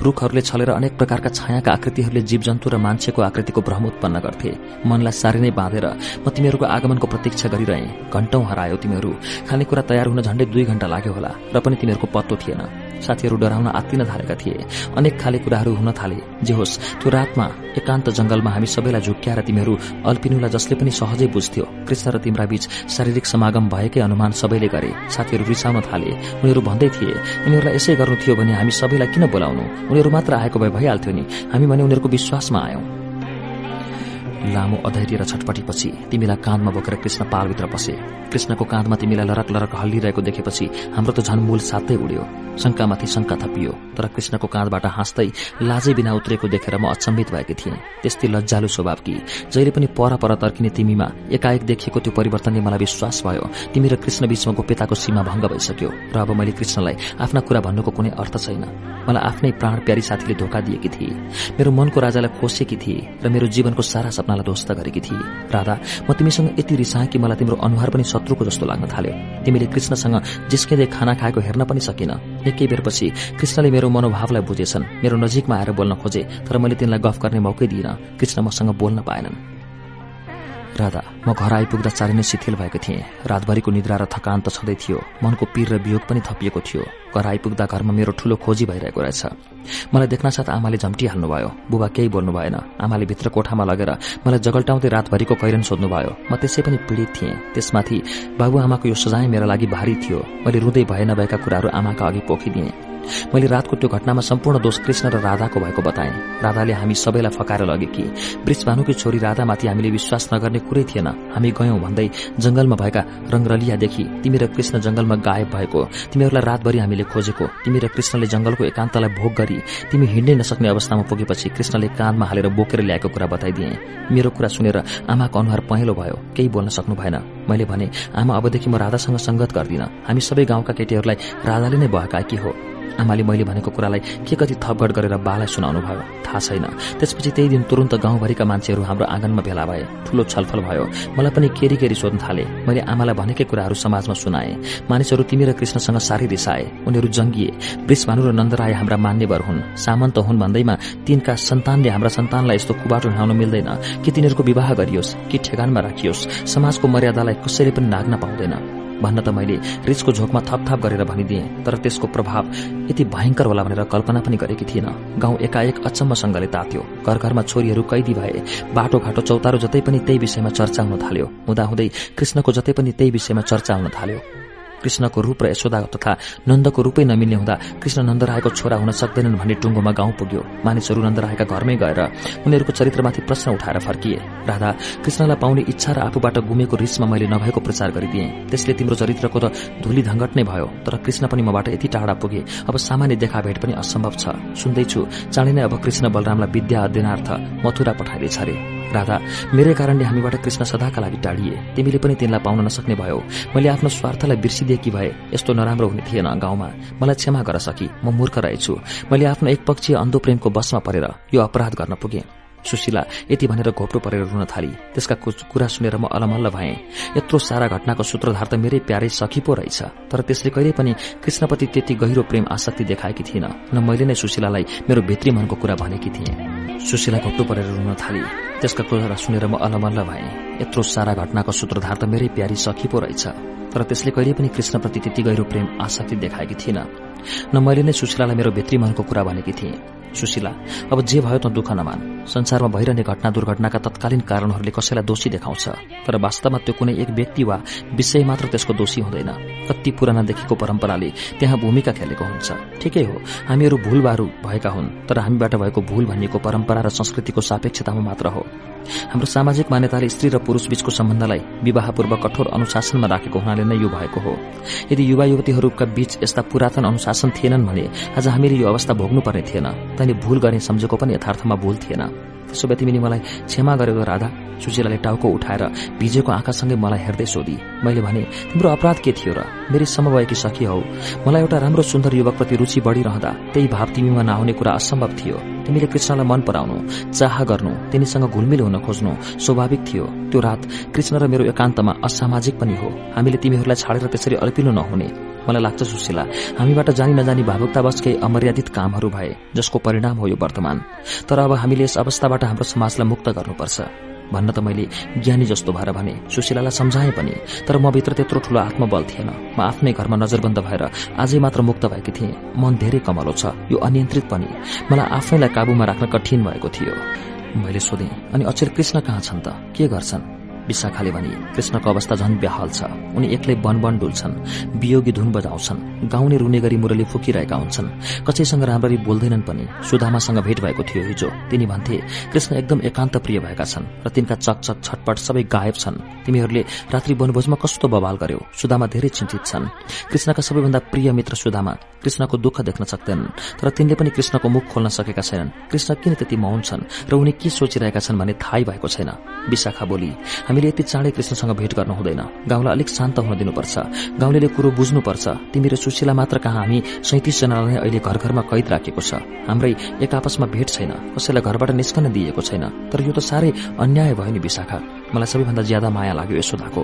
रूखहरूले छलेर अनेक प्रकारका छायाका आकृतिहरूले जीवजन्तु र मान्छेको आकृतिको भ्रम उत्पन्न गर्थे। मनलाई साह्रै नै बाँधेर म तिमीहरूको आगमनको प्रतीक्षा गरिरहे। घण्टौं हरायो तिमीहरू। खानेकुरा तयार हुन झण्डै दुई घण्टा लाग्यो होला र पनि तिमीहरूको पत्तो थिएन। साथीहरू डराउन आत्तिन थालेका थिए। अनेक खाले कुराहरू हुन थाले। जे होस् त्यो रातमा एकान्त जंगलमा हामी सबैलाई झुक्क्याएर तिमीहरू अल्पिनुलाई जसले पनि सहजै बुझ्थ्यो कृष्ण र तिम्रा बीच शारीरिक समागम भएकै अनुमान सबैले गरे। साथीहरू रिसाउन थाले। उनीहरू भन्दै थिए उनीहरूलाई यसै गर्नु थियो भने हामी सबैलाई किन बोलाउनु? उनीहरू मात्र आएको भए भइहाल्थ्यो नि। हामी भने उनीहरूको विश्वासमा आयौं। लामो अधैर्य र छटपटीपछि तिमीलाई काँधमा बोकेर कृष्ण पालभित्र पसे। कृष्णको काँधमा तिमीलाई लरक लरक हल्लिरहेको देखेपछि हाम्रो त झन् मूल साथै उड्यो। शंकामाथि शंका थपियो तर कृष्णको काँधबाट हाँस्दै लाजै बिना उत्रेको देखेर म अचम्मित भएकी थिएँ। त्यस्तै लज्जालु स्वभाव कि जहिले पनि पर पर तर्किने तिमीमा एकाएक देखिएको त्यो परिवर्तनले मलाई विश्वास भयो। तिमी र कृष्ण बीचमा गोप्यताको सीमा भंग भइसक्यो र अब मैले कृष्णलाई आफ्ना कुरा भन्नुको कुनै अर्थ छैन। मलाई आफ्नै प्राण प्यारी साथीले धोका दिएकी थिए। मेरो मनको राजालाई खोसेकी थिए र मेरो जीवनको सारा सपनालाई ध्वस्त गरेकी थिए। राधा म तिमीसँग यति रिसाएँ कि मलाई तिम्रो अनुहार पनि शत्रुको जस्तो लाग्न थाल्यो। तिमीले कृष्णसँग जिस्किँदै खाना खाएको हेर्न पनि सकिन। एकै बेरपछि कृष्णले मेरो मनोभावलाई बुझेछन्। मेरो नजिकमा आएर बोल्न खोजे तर मैले तिनलाई गफ गर्ने मौकै दिइनँ। कृष्ण मसँग बोल्न पाएनन्। राधा म घर आइपुग्दा चाँडै नै शिथिल भएको थिएँ। रातभरिको निद्रा र थकान त छँदै थियो। मनको पीर र वियोग पनि थपिएको थियो। घर आइपुग्दा घरमा मेरो ठूलो खोजी भइरहेको रहेछ। मलाई देख्न साथ आमाले झम्टिहाल्नुभयो। बुबा केही बोल्नु भएन। आमाले भित्र कोठामा लगेर मलाई जगल्टाउँदै रातभरिको कैरन सोध्नुभयो। म त्यसै पनि पीड़ित थिएँ। त्यसमाथि बाबुआमाको यो सजाय मेरा लागि भारी थियो। मैले रुँदै भए नभएका कुराहरू आमाका अघि पोखिदिएँ। मैले रातको त्यो घटनामा सम्पूर्ण दोष कृष्ण र राधाको भएको बताएँ। राधाले हामी सबैलाई फकाएर लगे कि वृषभानुकी छोरी राधामाथि हामीले विश्वास नगर्ने कुरै थिएन। हामी गयौं भन्दै जंगलमा भएका रंगरलियादेखि तिमी र कृष्ण जंगलमा गायब भएको। तिमीहरूलाई रातभरि हामीले खोजेको। तिमी र कृष्णले जंगलको एकान्तलाई भोग गरी तिमी हिँड्नै नसक्ने अवस्थामा पुगेपछि कृष्णले काँधमा हालेर बोकेर ल्याएको कुरा बताइदिए। मेरो कुरा सुनेर आमाको अनुहार पहेँलो भयो। केही बोल्न सक्नु भएन। मैले भने आमा अबदेखि म राधासँग संगत गर्दिन। हामी सबै गाउँका केटीहरूलाई राधाले नै भएका कि हो? आमाले मैले भनेको कुरालाई के कति थपगड गरेर बालाई सुनाउनु भयो? थाहा छैन। त्यसपछि त्यही दिन तुरन्त गाउँभरिका मान्छेहरू हाम्रो आँगनमा भेला भए। ठूलो छलफल भयो। मलाई पनि केरी केरी सोध्न थाले। मैले आमालाई भनेकै कुराहरू समाजमा सुनाए। मानिसहरू तिमी र कृष्णसँग साह्रै रिसाए। उनीहरू जङ्गिए। वृषभानु र नन्दराय हाम्रा मान्यवर हुन्। सामन्त हुन् भन्दैमा तिनका सन्तानले हाम्रा सन्तानलाई यस्तो कुबाटो हिँडाउन मिल्दैन। कि तिनीहरूको विवाह गरियोस् कि ठेगानमा राखियोस्। समाजको मर्यादालाई कसैले पनि नाग्न पाउँदैन। भन्न त मैले रिसको झोकमा थपथाप गरेर भनिदिएँ तर त्यसको प्रभाव यति भयंकर होला भनेर कल्पना पनि गरेकी थिएन। गाउँ एकाएक अचम्मसँगले तात्यो। घर घरमा छोरीहरू कैदी भए। बाटोघाटो चौतारो जतै पनि त्यही विषयमा चर्चा हुन थाल्यो। हुँदाहुँदै कृष्णको जतै पनि त्यही विषयमा चर्चा हुन थाल्यो। कृष्णको रूप र यशोदा तथा नन्दको रूपै नमिल्ने हुँदा कृष्ण नन्दरायको छोरा हुन सक्दैनन् भन्ने टुङ्गोमा गाउँ पुग्यो। मानिसहरू नन्दरायका घरमै गएर उनीहरूको चरित्रमाथि प्रश्न उठाएर फर्किए। राधा कृष्णलाई पाउने इच्छा र आफूबाट गुमेको रिसमा मैले नभएको प्रचार गरिदिएँ। त्यसले तिम्रो चरित्रको त धुली धङ्गट नै भयो तर कृष्ण पनि मबाट यति टाढा पुगे। अब सामान्य देखाभेट पनि असम्भव छ। सुन्दैछु चाँडै नै अब कृष्ण बलरामलाई विद्या अध्ययनार्थ मथुरा पठाइदिएछ अरे। राधा मेरै कारणले हामीबाट कृष्ण सदाका लागि टाढिए। तिमीले पनि तिनलाई पाउन नसक्ने भयो। मैले आफ्नो स्वार्थलाई बिर्सिदिए। देखि भए यस्तो नराम्रो हुने थिएन गाउँमा। मलाई क्षमा गर सकी म मूर्ख रहेछु। मैले आफ्नो एकपक्षीय अन्धो प्रेमको बसमा परेर यो अपराध गर्न पुगे। सुशीला यति भनेर घोप्रो परेर रुन थाली। त्यसका कुरा सुनेर म अलमल्ल भएँ। यत्रो सारा घटनाको सूत्रधार त मेरै प्यारै सखी पो रहेछ। तर त्यसले कहिले पनि कृष्णप्रति त्यति गहिरो प्रेम आसक्ति देखाएकी थिएन। न मैले नै सुशीलालाई मेरो भित्री मनको कुरा भनेकी थिएँ। सुशीला घोप्टो परेर रुन थाली। त्यसका कुरा सुनेर म अलमल्ल भएँ। यत्रो सारा घटनाको सूत्रधार त मेरै प्यारी सखी पो रहेछ। तर त्यसले कहिले पनि कृष्णप्रति त्यति गहिरो प्रेम आसक्ति देखाएकी थिएन। न मैले नै सुशीलालाई मेरो भित्री मनको कुरा भनेकी थिएँ। सुशीला अब जे भयो त दुःख नमान। संसारमा भइरहने घटना दुर्घटनाका तत्कालीन कारणहरूले कसैलाई दोषी देखाउँछ तर वास्तवमा त्यो कुनै एक व्यक्ति वा विषय मात्र त्यसको दोषी हुँदैन। कति पुरानादेखिको परम्पराले त्यहाँ भूमिका खेलेको हुन्छ। ठिकै हो हामीहरू भूलबारू भएका हुन् तर हामीबाट भएको भूल भनिएको परम्परा र संस्कृतिको सापेक्षतामा मात्र हो। हाम्रो सामाजिक मान्यताले स्त्री र पुरूष बीचको सम्बन्धलाई विवाहपूर्व कठोर अनुशासनमा राखेको हुनाले नै यो भएको हो। यदि युवा युवतीहरूका बीच यस्ता पुरातन अनुशासन थिएनन् भने आज हामीले यो अवस्था भोग्नुपर्ने थिएन। तैँले भूल गर्ने सम्झेको पनि यथार्थमा भूल थिएन। त्यसो भए तिमीले मलाई क्षमा गरेको राधा सुशीलाले टाउको उठाएर भिजेको आँखासँगै मलाई हेर्दै सोधी मैले भने तिम्रो अपराध के थियो र? मेरी समवयकी सखी हौ। मलाई एउटा राम्रो सुन्दर युवकप्रति रुचि बढ़िरहँदा त्यही भाव तिमीमा नआउने कुरा असम्भव थियो। तिमीले कृष्णलाई मन पराउनु चाह गर्नु तिनीसँग घुलमिल हुन खोज्नु स्वाभाविक थियो। त्यो रात कृष्ण र मेरो एकान्तमा असामाजिक पनि हो। हामीले तिमीहरूलाई छाडेर त्यसरी अल्पिलो नहुने। मलाई लाग्छ सुशीला हामीबाट जानी नजानी भावुकतावश केही अमर्यादित कामहरू भए जसको परिणाम हो यो वर्तमान। तर अब हामीले यस अवस्थाबाट हाम्रो समाजलाई मुक्त गर्नुपर्छ भन्न त मैले ज्ञानी जस्तो भएर भने सुशीलालाई सम्झाएँ पनि तर म भित्र त्यत्रो ठूलो आत्मबल थिएन। म आफ्नै घरमा नजरबन्द भएर आजै मात्र मुक्त भएकी थिएँ। मन धेरै कमलो छ यो अनियन्त्रित पनि। मलाई आफैलाई काबुमा राख्न कठिन भएको थियो। मैले सोधेँ अनि अचेर कृष्ण कहाँ छन् त? के गर्छन्? विशाखाले भने कृष्णको अवस्था झन बेहाल छ। उनी एक्लै वन वन डुल्छन् वियोगी धुन बजाउँछन् गाउने रुने गरी मुरली फुकिरहेका हुन्छन्। कसैसँग राम्ररी बोल्दैनन् पनि सुधामासँग भेट भएको थियो हिजो। तिनी भन्थे कृष्ण एकदम एकान्त प्रिय भएका छन् र तिनका चकचक छटपट सबै गायब छन्। तिमीहरूले रात्रि वनभोजमा कस्तो बवाल गर्यो? सुधामा धेरै चिन्तित छन्। कृष्णका सबैभन्दा प्रिय मित्र सुधामा कृष्णको दुःख देख्न सक्दैनन् तर तिनले पनि कृष्णको मुख खोल्न सकेका छैनन्। कृष्ण किन त्यति मौन छन् र उनी के सोचिरहेका छन् भन्ने थाहै भएको छैन? विशाखा बोली हामीले यति चाँडै कृष्णसँग भेट गर्नु हुँदैन। गाउँलाई अलिक शान्त हुन दिनुपर्छ। गाउँले कुरो बुझ्नुपर्छ। तिमी र सुशीला मात्र कहाँ हामी? सैतिसजनालाई अहिले घर घरमा कैद राखेको छ। हाम्रै एक आपसमा भेट छैन। कसैलाई घरबाट निस्कन दिएको छैन। तर यो त साह्रै अन्याय भयो नि विशाखा। मलाई सबैभन्दा ज्यादा माया लाग्यो यशोदाको।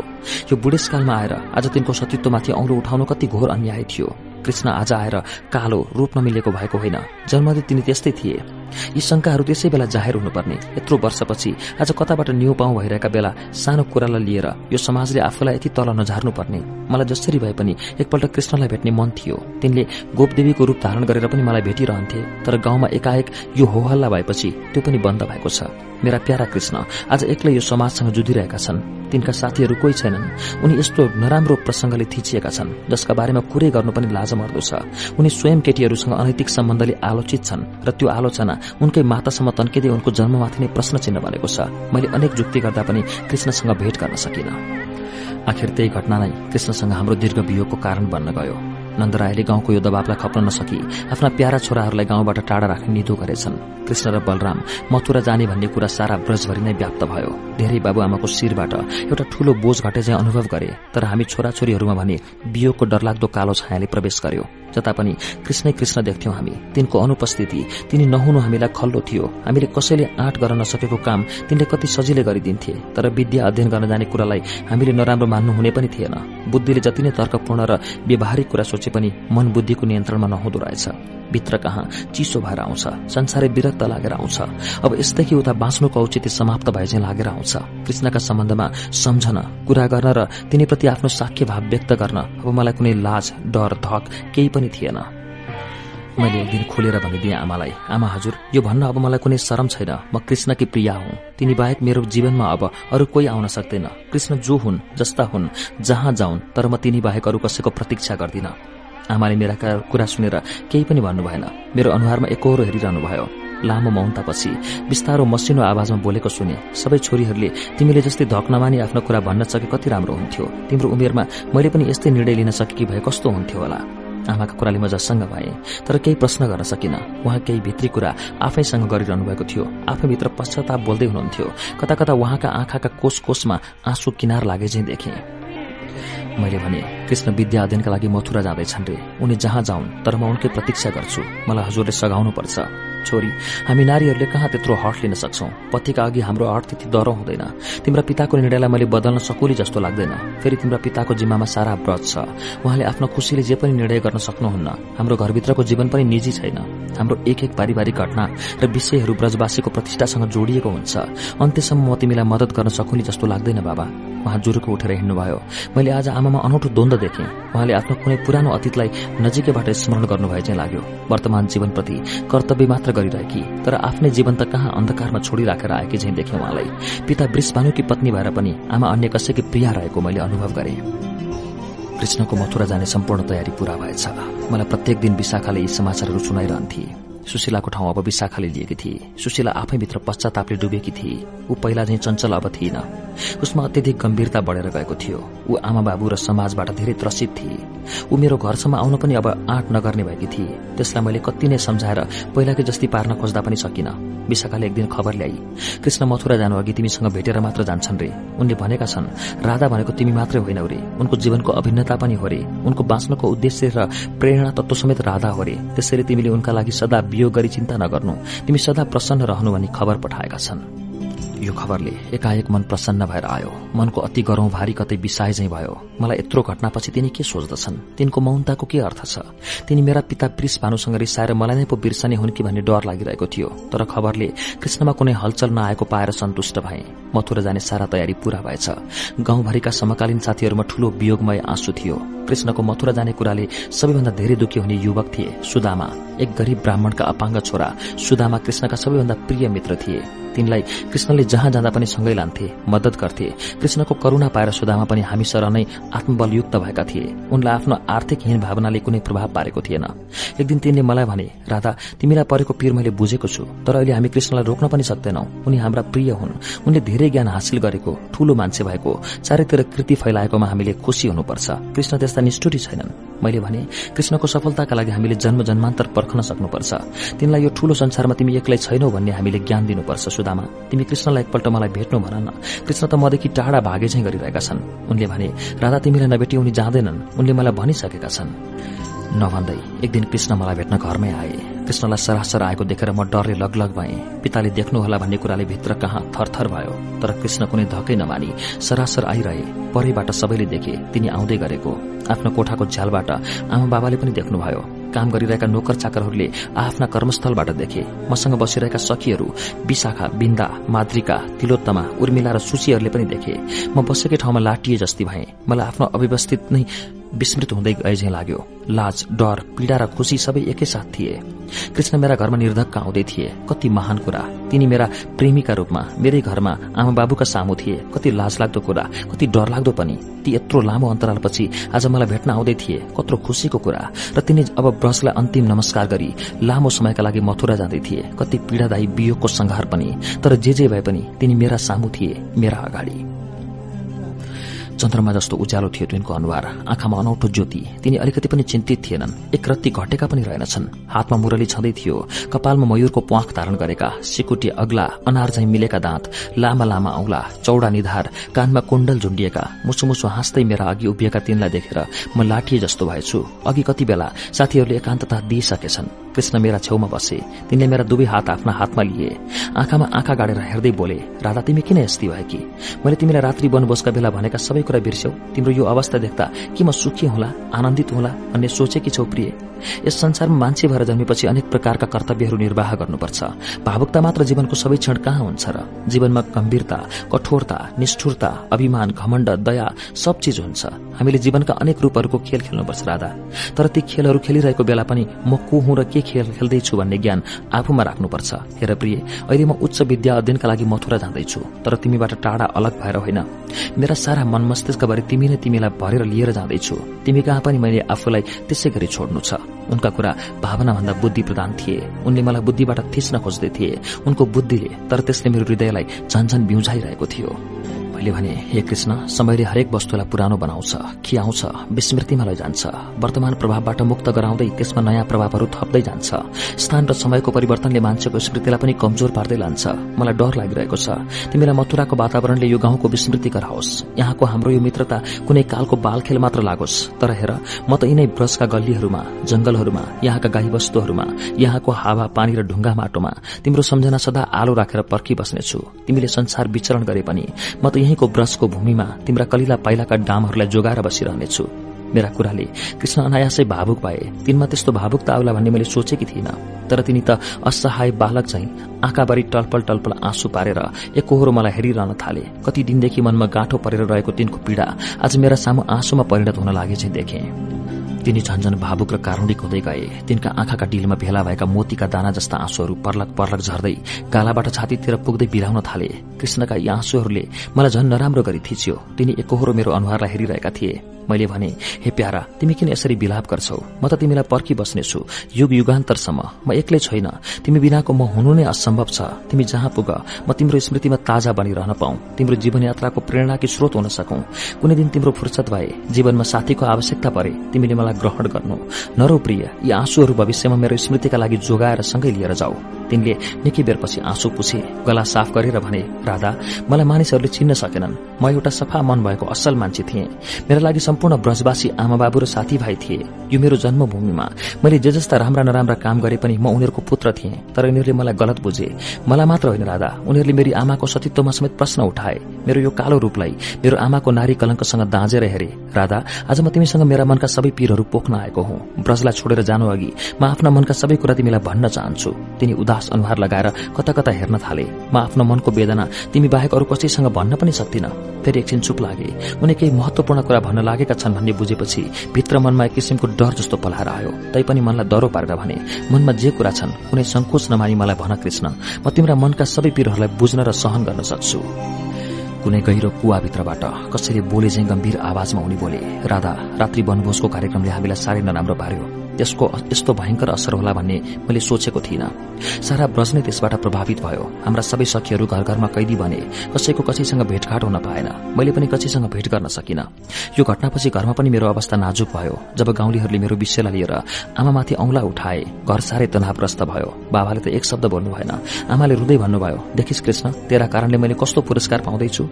यो बुढेसकालमा आएर आज तिनको सतीत्वमाथि औँलो उठाउनु कति घोर अन्याय थियो। कृष्ण आज आएर कालो रूप नमिलेको भएको होइन। जन्मदै तिनी त्यस्तै थिए। यी शंकाहरू त्यसै बेला जाहेर हुनुपर्ने। यत्रो वर्षपछि आज कताबाट न्यू पाउ भइरहेका बेला सानो कुरालाई लिएर यो समाजले आफूलाई यति तल नझार्नु पर्ने मलाई जसरी भए पनि एकपल्ट कृष्णलाई भेट्ने मन थियो। तिनले गोपदेवीको रूप धारण गरेर पनि मलाई भेटिरहन्थे। तर गाउँमा एकाएक यो होहल्ला भएपछि त्यो पनि बन्द भएको छ। मेरा प्यारा कृष्ण आज एक्लै यो समाजसँग जुधिरहेका छन्। तिनका साथीहरू कोही छैनन्। उनी यस्तो नराम्रो प्रसंगले थिचिएका छन् जसका बारेमा कुरै गर्नु पनि लाज मर्दो छ। उनी स्वयं केटीहरूसँग अनैतिक सम्बन्धले आलोचित छन् र त्यो आलोचना उनकै मातासम्म तन्किँदै उनको जन्ममाथि नै प्रश्न चिन्ह बनेको छ। मैले अनेक जुक्ति गर्दा पनि कृष्णसँग भेट गर्न सकिन। आखिर त्यही घटना कृष्णसँग हाम्रो दीर्घ वियोगको कारण बन्न गयो। नन्दरायले गाउँको यो दबावलाई खप्न नसकी आफ्ना प्यारा छोराहरूलाई गाउँबाट टाढा राख्ने निधो गरेछन्। कृष्ण र बलराम मथुरा जाने भन्ने कुरा सारा ब्रजभरि नै व्याप्त भयो। धेरै बाबुआमाको शिरबाट एउटा ठूलो बोझ घटे चाहिँ अनुभव गरे तर हामी छोराछोरीहरूमा भने बियोको डरलाग्दो कालो छायाले प्रवेश गर्यो। जता पनि कृष्णै कृष्ण देख्थ्यौं हामी। तिनको अनुपस्थिति तिनी नहुनु हामीलाई खल्लो थियो। हामीले कसैले आँट गर्न नसकेको काम तिनले कति सजिलै गरिदिन्थे तर विद्या अध्ययन गर्न जाने कुरालाई हामीले नराम्रो मान्नु हुने पनि थिएन। बुद्धिले जति नै तर्कपूर्ण र व्यवहारिक कुरा सोचे पनि मन बुद्धिको नियन्त्रणमा नहुँदो रहेछ। भित्र कहाँ चिसो भएर आउँछ। संसारै विरक्त लागेर आउँछ। अब यस्तैकी उता बाँच्नुको औचित्य समाप्त भए चाहिँ लागेर आउँछ। कृष्णका सम्बन्धमा सम्झन कुरा गर्न र तिनीप्रति आफ्नो साख्य भाव व्यक्त गर्न अब मलाई कुनै लाज डर धक केही पनि थिएन। मैले एक दिन खोलेर भनिदिएँ आमालाई आमा हजुर यो भन्न अब मलाई कुनै शरम छैन। म कृष्णकी प्रिया हुँ। तिनी बाहेक मेरो जीवनमा अब अरू कोही आउन सक्दैन। कृष्ण जो हुन् जस्ता हुन् जहाँ जाउन् तर म तिनी बाहेक अरू कसैको प्रतीक्षा गर्दिन। आमाले मेरा कुरा सुनेर केही पनि भन्नु भएन। मेरो अनुहारमा एकहोरो हेरिरहनु भयो। लामो मौनतापछि बिस्तारो मसिनो आवाजमा बोलेको सुने सबै छोरीहरूले तिमीले जस्तै धक नमानी आफ्नो कुरा भन्न सके कति राम्रो हुन्थ्यो। तिम्रो उमेरमा मैले पनि यस्तै निर्णय लिन सकेकी भए कस्तो हुन्थ्यो होला? आमाको कुराले म जससँग भए तर केही प्रश्न गर्न सकिन। उहाँ केही भित्री कुरा आफैसँग गरिरहनु भएको थियो। आफैभित्र पश्चाताप बोल्दै हुनुहुन्थ्यो। कता कता उहाँका आँखाका कोष कोषमा आँसु किनार लागे चाहिँ देखे। मैले भने कृष्ण विद्या अध्ययनका लागि मथुरा जाँदैछन् रे। उनी जहाँ जाउन् तर म उनकै प्रतीक्षा गर्छु। मलाई हजुरले सघाउनु पर्छ। छोरी। हामी नारीहरूले कहाँ त्यत्रो हट लिन सक्छौ? पतिका अघि हाम्रो हट त्यति डर हुँदैन। तिम्रा पिताको निर्णयलाई मैले बदल्न सकुली जस्तो लाग्दैन। फेरि तिम्रा पिताको जिम्मामा सारा व्रत छ। उहाँले आफ्नो खुसीले जे पनि निर्णय गर्न सक्नुहुन्न हाम्रो घरभित्रको जीवन पनि निजी छैन। हाम्रो एक एक पारिवारिक घटना र विषयहरू ब्रजवासीको प्रतिष्ठासँग जोडिएको हुन्छ। अन्त्यसम्म म तिमीलाई मदत गर्न सकुली जस्तो लाग्दैन बाबा। उहाँ जुरुको उठेर हिँड्नुभयो। मैले आज आमामा अनौठो द्वन्द देखेँ। उहाँले आफ्नो कुनै पुरानो अतीतलाई नजिकैबाट स्मरण गर्नुभए चाहिँ लाग्यो। वर्तमान जीवनप्रति कर्तव्य मात्र गरिरहेकी तर आफ्नै जीवन त कहाँ अन्धकारमा छोडिराखेर आएकी झैँ देखेँ उहाँलाई। पिता वृषभानुकी पत्नी भएर पनि आमा अन्य कसैकी प्रिया रहेको मैले अनुभव गरेँ। कृष्णको मथुरा जाने सम्पूर्ण तयारी पूरा भएछ। मलाई प्रत्येक दिन विशाखाले यी समाचारहरू सुनाइरहन्थे। सुशीलाको ठाउँ अब विशाखाले लिएकी थिए। सुशीला आफैभित्र पश्चातापले डुबेकी थिए। ऊ पहिला चाहिँ चञ्चल अब थिएन। उसमा अत्यधिक गम्भीरता बढेर गएको थियो। ऊ आमा बाबु र समाजबाट धेरै त्रसित थिए। ऊ मेरो घरसम्म आउन पनि अब आँट नगर्ने भएकी थिए। त्यसलाई मैले कति नै सम्झाएर पहिलाकै जस्तै पार्न खोज्दा पनि सकिन। विशाखाले एक दिन खबर ल्याई कृष्ण मथुरा जानु अघि तिमीसँग भेटेर मात्र जान्छन् रे। उनले भनेका छन् राधा भनेको तिमी मात्रै होइनौ रे उनको जीवनको अभिन्नता पनि हो रे। उनको बाँच्नको उद्देश्य र प्रेरणा तत्व समेत राधा हो रे। त्यसैले तिमीले उनका लागि सदा वियोग गरी चिन्ता नगर्नु। तिमी सदा प्रसन्न रहनु भनी खबर पठाएका छन्। यो खबरले एकाएक मन प्रसन्न भएर आयो। मनको अति गरौं भारी कतै बिसाए झै भयो। मलाई यत्रो घटनापछि तिनी के सोच्दछन्? तिनको मौनताको के अर्थ छ? तिनी मेरा पिता प्रिस भानुसँग रिसाएर मलाई नै पो बिर्सने हुन् कि भन्ने डर लागिरहेको थियो। तर खबरले कृष्णमा कुनै हलचल नआएको पाएर सन्तुष्ट भए। मथुरा जाने सारा तयारी पूरा भएछ। गाउँभरिका समकालीन साथीहरूमा ठूलो वियोगमय आँसु थियो। कृष्णको मथुरा जाने कुराले सबैभन्दा धेरै दुखी हुने युवक थिए। सुदामा एक गरीब ब्राह्मणका अपाङ्ग छोरा सुदामा कृष्णका सबैभन्दा प्रिय मित्र थिए। तिनलाई कृष्णले जहाँ जाँदा पनि सँगै लान्थे मद्दत गर्थे। कृष्णको करूणा पाएर सुदामा पनि हामी नै आत्मबलयुक्त भएका थिए। उनलाई आफ्नो आर्थिक हीन भावनाले कुनै प्रभाव पारेको थिएन। एक दिन तिनले मलाई भने राधा तिमीलाई परेको पीर मैले बुझेको छु तर अहिले हामी कृष्णलाई रोक्न पनि सक्दैनौ। उनी हाम्रा प्रिय हुन्। उनले धेरै ज्ञान हासिल गरेको ठूलो मान्छे भएको। चारैतिर कृति फैलाएकोमा हामीले खुशी हुनुपर्छ। कृष्ण त्यस्ता निष्ठुरी छैनन्। मैले भने कृष्णको सफलताका लागि हामीले जन्म जन्मान्तर पर्खन सक्नुपर्छ। तिनलाई यो ठूलो संसारमा तिमी एक्लै छैनौ भन्ने हामीले ज्ञान दिनुपर्छ सुदामा। तिमी कृष्णलाई एकपल्ट मलाई भेट्नु भन न। कृष्ण त मदेखि टाढा भागे चाहिँ गरिरहेका छन्। उनले भने राधा तिमीलाई नभेटी उनी जाँदैनन्। उनले मलाई भनिसकेका छन्। नभन्दै एक दिन कृष्ण मलाई भेट्न घरमै आए। कृष्णलाई सरासर आएको देखेर म डरले लगलग भए। पिताले देख्नुहोला भन्ने कुराले भित्र कहाँ थरथर भयो तर कृष्ण कुनै धकै नमानी सरासर आइरहे परैबाट सबैले देखे तिनी आउँदै गरेको। आफ्नो कोठाको झ्यालबाट आमा बाबाले पनि देख्नुभयो। काम गरिरहेका नोकर चाकरहरूले आफ्ना कर्मस्थलबाट देखे। मसँग बसिरहेका सखीहरू विशाखा बिन्दा माद्रिका तिलोत्तमा उर्मिला र सुशीहरूले पनि देखे। म बसेकै ठाउँमा लाटिए जस्ती भए। मलाई आफ्नो अव्यवस्थित नै विस्मृत हुँदै गए झै लाग्यो। लाज डर पीड़ा र खुशी सबै एकैसाथ थिए। कृष्ण मेरा घरमा निर्धक्क आउँदै थिए। कति महान कुरा। तिनी मेरा प्रेमीका रूपमा मेरै घरमा आमा बाबुका सामु थिए। कति लाज लाग्दो कुरा कति डर लाग्दो पनि। ती यत्रो लामो अन्तरालपछि आज मलाई भेट्न आउँदै थिए। कत्रो खुशीको कुरा। र तिनी अब ब्रजलाई अन्तिम नमस्कार गरी लामो समयका लागि मथुरा जाँदै थिए। कति पीड़ादायी वियोगको संहार पनि। तर जे जे भए पनि तिनी मेरा सामु थिए मेरा अगाडि। चन्द्रमा जस्तो उज्यालो थियो तिनको अनुहार। आँखामा अनौठो ज्योति। तिनी अलिकति पनि चिन्तित थिएनन्। एक रत्ती घटेका पनि रहेनछन्। हातमा मुरली छँदै थियो। कपालमा मयूरको प्वाख धारण गरेका सिकुटी अग्ला अनार झैं मिलेका दाँत लामा लामा औला चौडा निधार कानमा कुण्डल झुण्डिएका मुसु मुसु हाँस्दै मेरा अघि उभिएका तिनलाई देखेर म लाठिए जस्तो भएछु। अघि कति बेला साथीहरूले एकान्तता दिइसकेछन्। कृष्ण मेरा छेउमा बसे। तिनले मेरा दुवै हात आफ्ना हातमा लिए। आँखामा आँखा गाडेर हेर्दै बोले राधा तिमी किन यस्ती भएकी? मैले तिमीलाई रात्रि वनबोसका बेला भनेका सबै कुरा बिर्स्यौ। तिम्रो यो अवस्था देख्दा कि म सुखी होला आनन्दित होला भन्ने सोचेकी छौ प्रिय। यस संसारमा मान्छे भएर जन्मेपछि अनेक प्रकारका कर्तव्यहरू निर्वाह गर्नुपर्छ। भावुकता मात्र जीवनको सबै क्षण कहाँ हुन्छ र? जीवनमा गम्भीरता कठोरता निष्ठुरता अभिमान घमण्ड दया सब चिज हुन्छ। हामीले जीवनका अनेक रूपहरूको खेल खेल्नुपर्छ राधा। तर ती खेलहरू खेलिरहेको बेला पनि म को हुँ र के खेल खेल्दैछु भन्ने ज्ञान आफूमा राख्नुपर्छ। हेर प्रिय अहिले म उच्च विद्या अध्ययनका लागि मथुरा जाँदैछु। तर तिमीबाट टाढा अलग भएर होइन। मेरा सारा मन मस्तिष्कभरि तिमी नै तिमीलाई भरेर लिएर जाँदैछु। तिमी कहाँ पनि मैले आफूलाई त्यसै गरी छोड्नु छ। उनका कुरा भावनाभन्दा बुद्धि प्रदान थिए। उनले मलाई बुद्धिबाट थिच्न खोज्दै थिए। उनको बुद्धिले तर त्यसले मेरो हृदयलाई झन्झन बिउझाइरहेको थियो। मैले भने हे कृष्ण समयले हरेक वस्तुलाई पुरानो बनाउँछ खियाउँछ विस्मृतिमा लैजान्छ। वर्तमान प्रभावबाट मुक्त गराउँदै त्यसमा नयाँ प्रभावहरू थप्दै जान्छ। स्थान र समयको परिवर्तनले मान्छेको स्मृतिलाई पनि कमजोर पार्दै लान्छ। मलाई डर लागिरहेको छ। तिमीलाई मथुराको वातावरणले यो गाउँको विस्मृति गराओस्। यहाँको हाम्रो यो मित्रता कुनै कालको बाल खेल मात्र लागोस्। तर हेर म त यिनै ब्रजका गल्लीहरूमा जंगलहरूमा यहाँका गाई वस्तुहरूमा यहाँको हावा पानी र ढुङ्गा माटोमा तिम्रो सम्झना सदा आलो राखेर पर्खिबस्नेछु। तिमीले संसार विचरण गरे पनि म त यहीँको ब्रसको भूमिमा तिम्रा कलिला पाइलाका डामहरूलाई जोगाएर बसिरहनेछु। मेरा कुराले कृष्ण अनायासै भावुक भए। तिनमा त्यस्तो भावुकता आउला भन्ने मैले सोचेकी थिइनँ। तर तिनी त असहाय बालक चाहिँ आँखाभरि टलपल टलपल आँसु पारेर एकहोरो मलाई हेरिरहन थाले। कति दिनदेखि मनमा गाँठो परेर रहेको तिनको पीड़ा आज मेरा सामु आँसुमा परिणत हुन लागे चाहिँ देखे। तिनी झन्झन भावुक र कारुणिक हुँदै गए। तिनका आँखाका डिलमा भेला भएका मोतीका दाना जस्ता आँसुहरू पर्लक पर्लक झर्दै गालाबाट छातीतिर पुग्दै बिराउन थाले। कृष्णका यी आँसुहरूले मलाई झन् नराम्रो गरी थिच्यो। तिनी एकहोरो मेरो अनुहारलाई हेरिरहेका थिए। मैले भने हे प्यारा तिमी किन यसरी विलाप गर्छौ? म त तिमीलाई पर्खी बस्नेछु युग युगान्तरसम्म। म एक्लै छैन। तिमी बिनाको म हुनु नै असम्भव छ। तिमी जहाँ पुग म तिम्रो स्मृतिमा ताजा बनिरहन पाऊ। तिम्रो जीवन यात्राको प्रेरणाकी स्रोत हुन सकौं। कुनै दिन तिम्रो फुर्सद भए जीवनमा साथीको आवश्यकता परे तिमीले मलाई ग्रहण गर्नु। नरौ प्रिय यी आँसुहरू भविष्यमा मेरो स्मृतिका लागि जोगाएर सँगै लिएर जाऊ। तिनले निकै बेरपछि आँसु पुछे गला साफ गरेर भने राधा मलाई मानिसहरूले चिन्न सकेनन्। म एउटा सफा मन भएको असल मान्छे थिएँ। मेरा लागि सम्पूर्ण ब्रजवासी आमा बाबु र साथीभाइ थिए। यो मेरो जन्मभूमिमा। मैले जे जस्ता राम्रा नराम्रा काम गरे पनि म उनीहरूको पुत्र थिएँ तर यिनीहरूले मलाई गलत बुझे। मलाई मात्र होइन राधा। उनीहरूले मेरी आमाको सतीत्वमा समेत प्रश्न उठाए। मेरो यो कालो रूपलाई मेरो आमाको नारी कलङ्कसँग दाँजेर हेरे। राधा आज म तिमीसँग मेरा मनका सबै पीरहरू पोख्न आएको हुँ। ब्रजलाई छोडेर जानु अघि म आफ्ना मनका सबै कुरा तिमीलाई भन्न चाहन्छु। तिनी उदास अनुहार लगाएर कता कता हेर्न थाले। म आफ्नो मनको वेदना तिमी बाहेक अरू कसैसँग भन्न पनि सक्दिन। फेरि एकछिन चुप लागे। उनी केही महत्वपूर्ण कुरा भन्न लागेका छन् भन्ने बुझेपछि भित्र मनमा एक किसिमको डर जस्तो पलाएर आयो। तैपनि मनलाई डरो पारेर भने मनमा जे कुरा छन् कुनै संकोच नमानी मलाई भन कृष्ण। म तिम्रा मनका सबै पीरहरूलाई बुझ्न र सहन गर्न सक्छु कुनै गहिरो कुवाभित्रबाट कसैले बोले चाहिँ गम्भीर आवाजमा उनी बोले राधा रात्रि वनभोजको कार्यक्रमले हामीलाई साह्रै नराम्रो पार्यो। त्यसको यस्तो भयंकर असर होला भन्ने मैले सोचेको थिइनँ। सारा ब्रज नै त्यसबाट प्रभावित भयो। हाम्रा सबै सखीहरू घर घरमा कैदी बने। कसैको कसैसँग भेटघाट हुन पाएन। मैले पनि कसैसँग भेट गर्न सकिन। यो घटनापछि घरमा पनि मेरो अवस्था नाजुक भयो। जब गाउँलेहरूले मेरो विषयलाई लिएर आमामाथि औंला उठाए घर साह्रै तनावग्रस्त भयो। बाबाले त एक शब्द बोल्नु भएन। आमाले रुँदै भन्नुभयो देखिस कृष्ण तेरा कारणले मैले कस्तो पुरस्कार पाउँदैछु?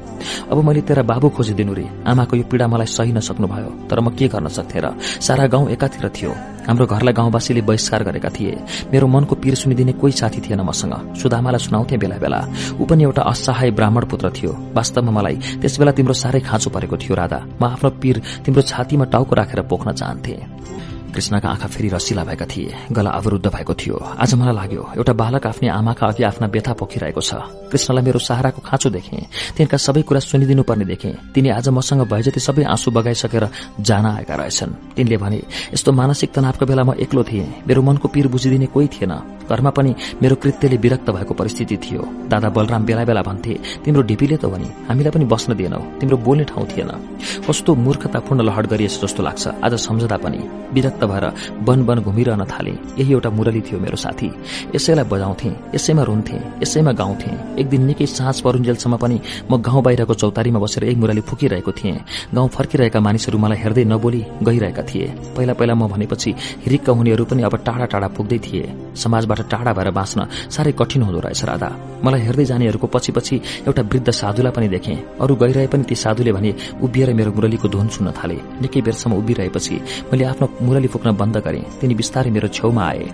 अब मैले तेरा बाबु खोजिदिनु रे। आमाको यो पीड़ा मलाई सही नसक्नुभयो। तर म के गर्न सक्थे र? सारा गाउँ एकातिर थियो। हाम्रो घरलाई गाउँवासीले बहिष्कार गरेका थिए। मेरो मनको पीर सुनिदिने कोही साथी थिएन मसँग। सुदामालाई सुनाउँथे बेला बेला। ऊ पनि एउटा असहाय ब्राह्मण पुत्र थियो। वास्तवमा मलाई त्यसबेला तिम्रो साह्रै खाँचो परेको थियो राधा। म आफ्नो पीर तिम्रो छातीमा टाउको राखेर पोख्न चाहन्थे। कृष्णका आँखा फेरि रसिला भएका थिए। गला अवरुद्ध भएको थियो। आज मलाई लाग्यो एउटा बालक आफ्नै आमाका अघि आफ्ना व्यथा पोखिरहेको छ। कृष्णलाई मेरो सहाराको खाँचो देखे। तिनका सबै कुरा सुनिदिनु पर्ने देखे। तिनी आज मसँग भए जति सबै आँसु बगाइसकेर जान आएका रहेछन्। तिनले भने यस्तो मानसिक तनावको बेला म एक्लो थिएँ। मेरो मनको पीर बुझिदिने कोही थिएन। घरमा पनि मेरो कृत्यले विरक्त भएको परिस्थिति थियो। दादा बलराम बेला बेला भन्थे तिम्रो ढिपीले त भनी हामीलाई पनि बस्न दिएनौ। तिम्रो बोल्ने ठाउँ थिएन। कस्तो मूर्खतापूर्ण लहड गरिएछ जस्तो लाग्छ। आज सम्झदा पनि। विरक्त भएर वन वन घुमिरहन थाले। यही एउटा मुरली थियो मेरो साथी। यसैलाई बजाउँथे यसैमा रुन्थे यसैमा गाउँथे। एक दिन निकै साँझ परुन्जेलसम्म पनि म गाउँ बाहिरको चौतारीमा बसेर एक मुरली फुकिरहेको थिएँ। गाउँ फर्किरहेका मानिसहरू मलाई हेर्दै नबोली गइरहेका थिए। पहिला पहिला म भनेपछि हिरिक्क हुनेहरू पनि अब टाढा टाढा पुग्दै थिए। समाजबाट टाढा भएर बाँच्न साह्रै कठिन हुँदो रहेछ राधा। मलाई हेर्दै जानेहरूको पछि पछि एउटा वृद्ध साधुलाई पनि देखेँ। अरू गइरहे पनि ती साधुले भने उभिएर मेरो मुरलीको धुन सुन्न थाले। निकै बेरसम्म उभिरहेपछि मैले आफ्नो मुरली फुक्न बन्द गरेँ। तिनी बिस्तारै मेरो छेउमा आए।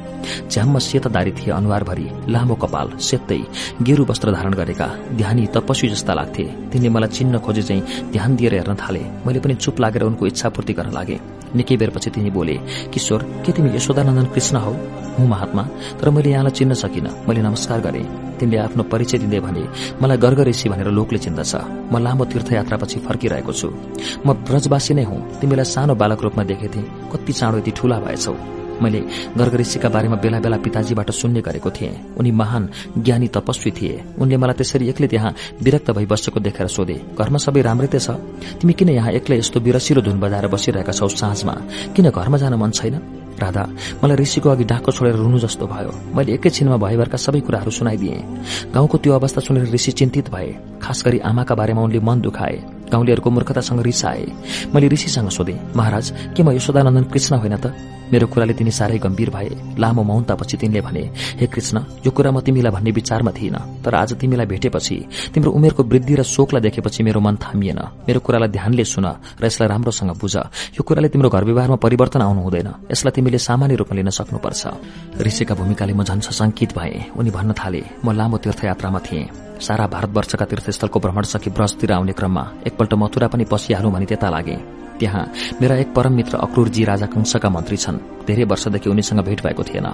झ्याम्म सेतदारी थिए अनुहारभरि। लामो कपाल सेत्तै गेरु वस्त्र धारण गरेका। ध्यानी तपस्वी जस्ता लाग्थे। तिनले मलाई चिन्न खोजे चाहिँ ध्यान दिएर हेर्न थाले। मैले पनि चुप लागेर उनको इच्छापूर्ति गर्न लागे। निकै बेरपछि तिनी बोले किशोर के तिमी यशोदानन्दन कृष्ण हौ? हुँ महात्मा। तर मैले यहाँलाई चिन्न सकिनँ। मैले नमस्कार गरेँ। तिनले आफ्नो परिचय दिँदै भने मलाई गर्ग ऋषि भनेर लोकले चिन्दछ। म लामो तीर्थयात्रापछि फर्किरहेको छु। म ब्रजवासी नै हुँ। तिमीलाई सानो बालक रूपमा देखेथे। कति चाँडो यति ठूला भएछौ। मैले गर्ग ऋषिका बारेमा बेला बेला पिताजीबाट सुन्ने गरेको थिएँ। उनी महान ज्ञानी तपस्वी थिए। उनले मलाई त्यसरी एक्लै त्यहाँ विरक्त भई बसेको देखेर सोधे घरमा सबै राम्रै त छ? तिमी किन यहाँ एक्लै यस्तो बिरसिलो धुन बजाएर बसिरहेका छौ साँझमा? किन घरमा जान मन छैन? राधा मलाई ऋषिको अघि डाको छोडेर रुनु जस्तो भयो। मैले एकैछिनमा भयभरका सबै कुराहरू सुनाइदिए। गाउँको त्यो अवस्था सुनेर ऋषि चिन्तित भए। खास गरी आमाका बारेमा उनले मन दुखाए। गाउँलेहरूको मूर्खतासँग रिसाए। मैले ऋषिसँग सोधे महाराज के म यशोदानन्दन कृष्ण होइन त? मेरो कुराले तिनी साह्रै गम्भीर भए। लामो मौनतापछि तिनले भने हे कृष्ण यो कुरा म तिमीलाई भन्ने विचारमा थिइन तर आज तिमीलाई भेटेपछि तिम्रो उमेरको वृद्धि र शोकलाई देखेपछि मेरो मन थामिएन। मेरो कुरालाई ध्यानले सुन र यसलाई राम्रोसँग बुझ। यो कुराले तिम्रो घर व्यवहारमा परिवर्तन आउनु हुँदैन। यसलाई तिमीले सामान्य रूपमा लिन सक्नुपर्छ। ऋषिका भूमिकाले म झन् सशंकित भए। उनी भन्न थाले म लामो तीर्थयात्रामा थिएँ। सारा भारतवर्षका तीर्थस्थलको भ्रमण सकी ब्रजतिर आउने क्रममा एकपल्ट मथुरा पनि पसिहालौँ भनी त्यता लागे। त्यहाँ मेरा एक परम मित्र अक्रूरजी राजा कंशका मन्त्री छन्। धेरै वर्षदेखि उनीसँग भेट भएको थिएन।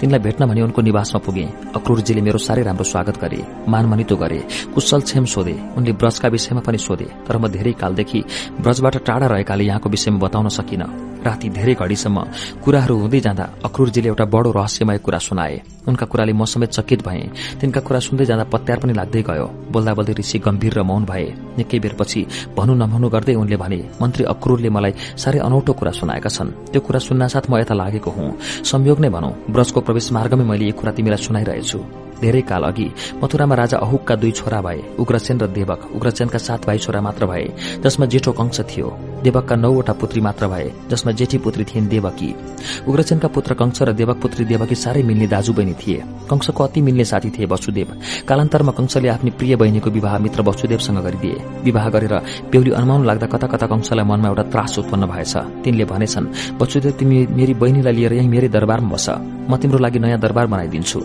तिनलाई भेट्न भने उनको निवासमा पुगे। अक्रूरजीले मेरो साह्रै राम्रो स्वागत गरे मानमनितो गरे कुशल छेम सोधे उनले ब्रजका विषयमा पनि सोधे तर म धेरै कालदेखि ब्रजबाट टाढा रहेकाले यहाँको विषयमा बताउन सकिन। राति धेरै घड़ीसम्म कुराहरू हुँदै जाँदा अक्रूरजीले एउटा बडो रहस्यमय कुरा सुनाए। उनका कुराले म समेत चकित भए। तिनका कुरा सुन्दै जाँदा पत्यार पनि लाग्दै गयो। बोल्दा बोल्दै ऋषि गम्भीर र मौन भए। निकै बेरपछि भनु नभनु गर्दै उनले भने मन्त्री अक्रूरले मलाई साह्रै अनौठो कुरा सुनाएका छन्। त्यो कुरा सुन्नासाथ म यता लागेको हुँ। संयोग नै भनौं ब्रजको प्रवेश मार्गमै मैले यो कुरा तिमीलाई सुनाइरहेछु। धेरै काल अघि मथुरामा राजा अहुकका दुई छोरा भए उग्रसेन र देवक। उग्रसेनका सात भाइ छोरा मात्र भए जसमा जेठो कंश थियो। देवकका नौवटा पुत्री मात्र भए जसमा जेठी पुत्री थिइन् देवकी। उग्रसेनका पुत्र कंश र देवक पुत्री देवकी साह्रै मिल्ने दाजु बहिनी थिए। कंशको अति मिल्ने साथी थिए वसुदेव। कालान्तरमा कंशले आफ्नी प्रिय बहिनीको विवाह मित्र वसुदेवसँग गरिदिए। विवाह गरेर बेहुली अनुमान लाग्दा कता कता कंशलाई मनमा एउटा त्रास उत्पन्न भएछ। तिनले भनेछन् वसुदेव तिमी मेरी बहिनीलाई लिएर यही मेरै दरबारमा बस। म तिम्रो लागि नयाँ दरबार बनाइदिन्छु।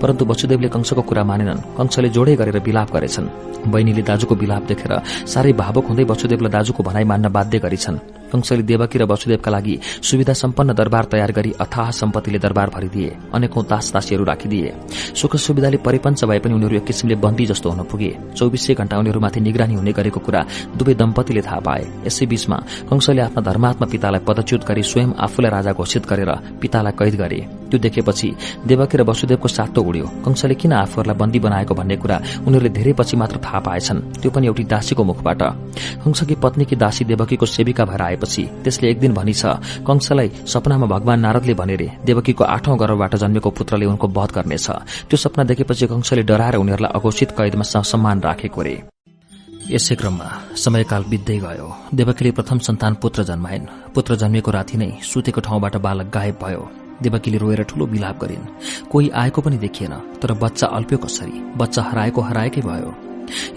परन्तु वसुदेवले कंशको कुरा मानेनन्। कंशले जोडै गरेर विलाप गरेछन्। बहिनीले दाजुको विलाप देखेर साह्रै भावुक हुँदै वसुदेवलाई दाजुको भनाई मान्न बाध्य गरिछन्। कंशले देवकी र वसुदेवका लागि सुविधा सम्पन्न दरबार तयार गरी अथाह सम्पत्तिले दरबार भरिदिए अनेकौं तास तासीहरू राखिदिए। सुख सुविधाले परिपञ्च भए पनि उनीहरू एक किसिमले बन्दी जस्तो हुन पुगे। चौबिसै घण्टा उनीहरूमाथि निगरानी हुने गरेको कुरा दुवै दम्पतिले थाहा पाए। यसै बीचमा कंशले आफ्ना धर्मात्मा पितालाई पदच्युत गरी स्वयं आफूलाई राजा घोषित गरेर पितालाई कैद गरे। त्यो देखेपछि देवकी र वसुदेवको सातो उड्यो। कंशले किन आफूहरूलाई बन्दी बनाएको भन्ने कुरा उनीहरूले धेरै पछि मात्र थाहा पाएछन्। त्यो पनि एउटी दासीको मुखबाट। कंशकी पत्नीकी दासी देवकीको सेविका भएर आएपछि त्यसले एक दिन भनिछ कंशलाई सपनामा भगवान नारदले भनेरे देवकीको आठौं गर्भबाट जन्मेको पुत्रले उनको वध गर्नेछ। त्यो सपना देखेपछि कंशले डराएर उनीहरूलाई अघोषित कैदमा सम्मान राखेको रे। यसै क्रममा समयकाल बित्दै गयो। देवकीले प्रथम सन्तान पुत्र जन्माइन्। पुत्र जन्मेको राति नै सुतेको ठाउँबाट बालक गायब भयो। देवकीले रोएर ठूलो विलाप गरिन्। कोही आएको पनि देखिएन तर बच्चा अल्प्यो कसरी? बच्चा हराएको हराएकै भयो।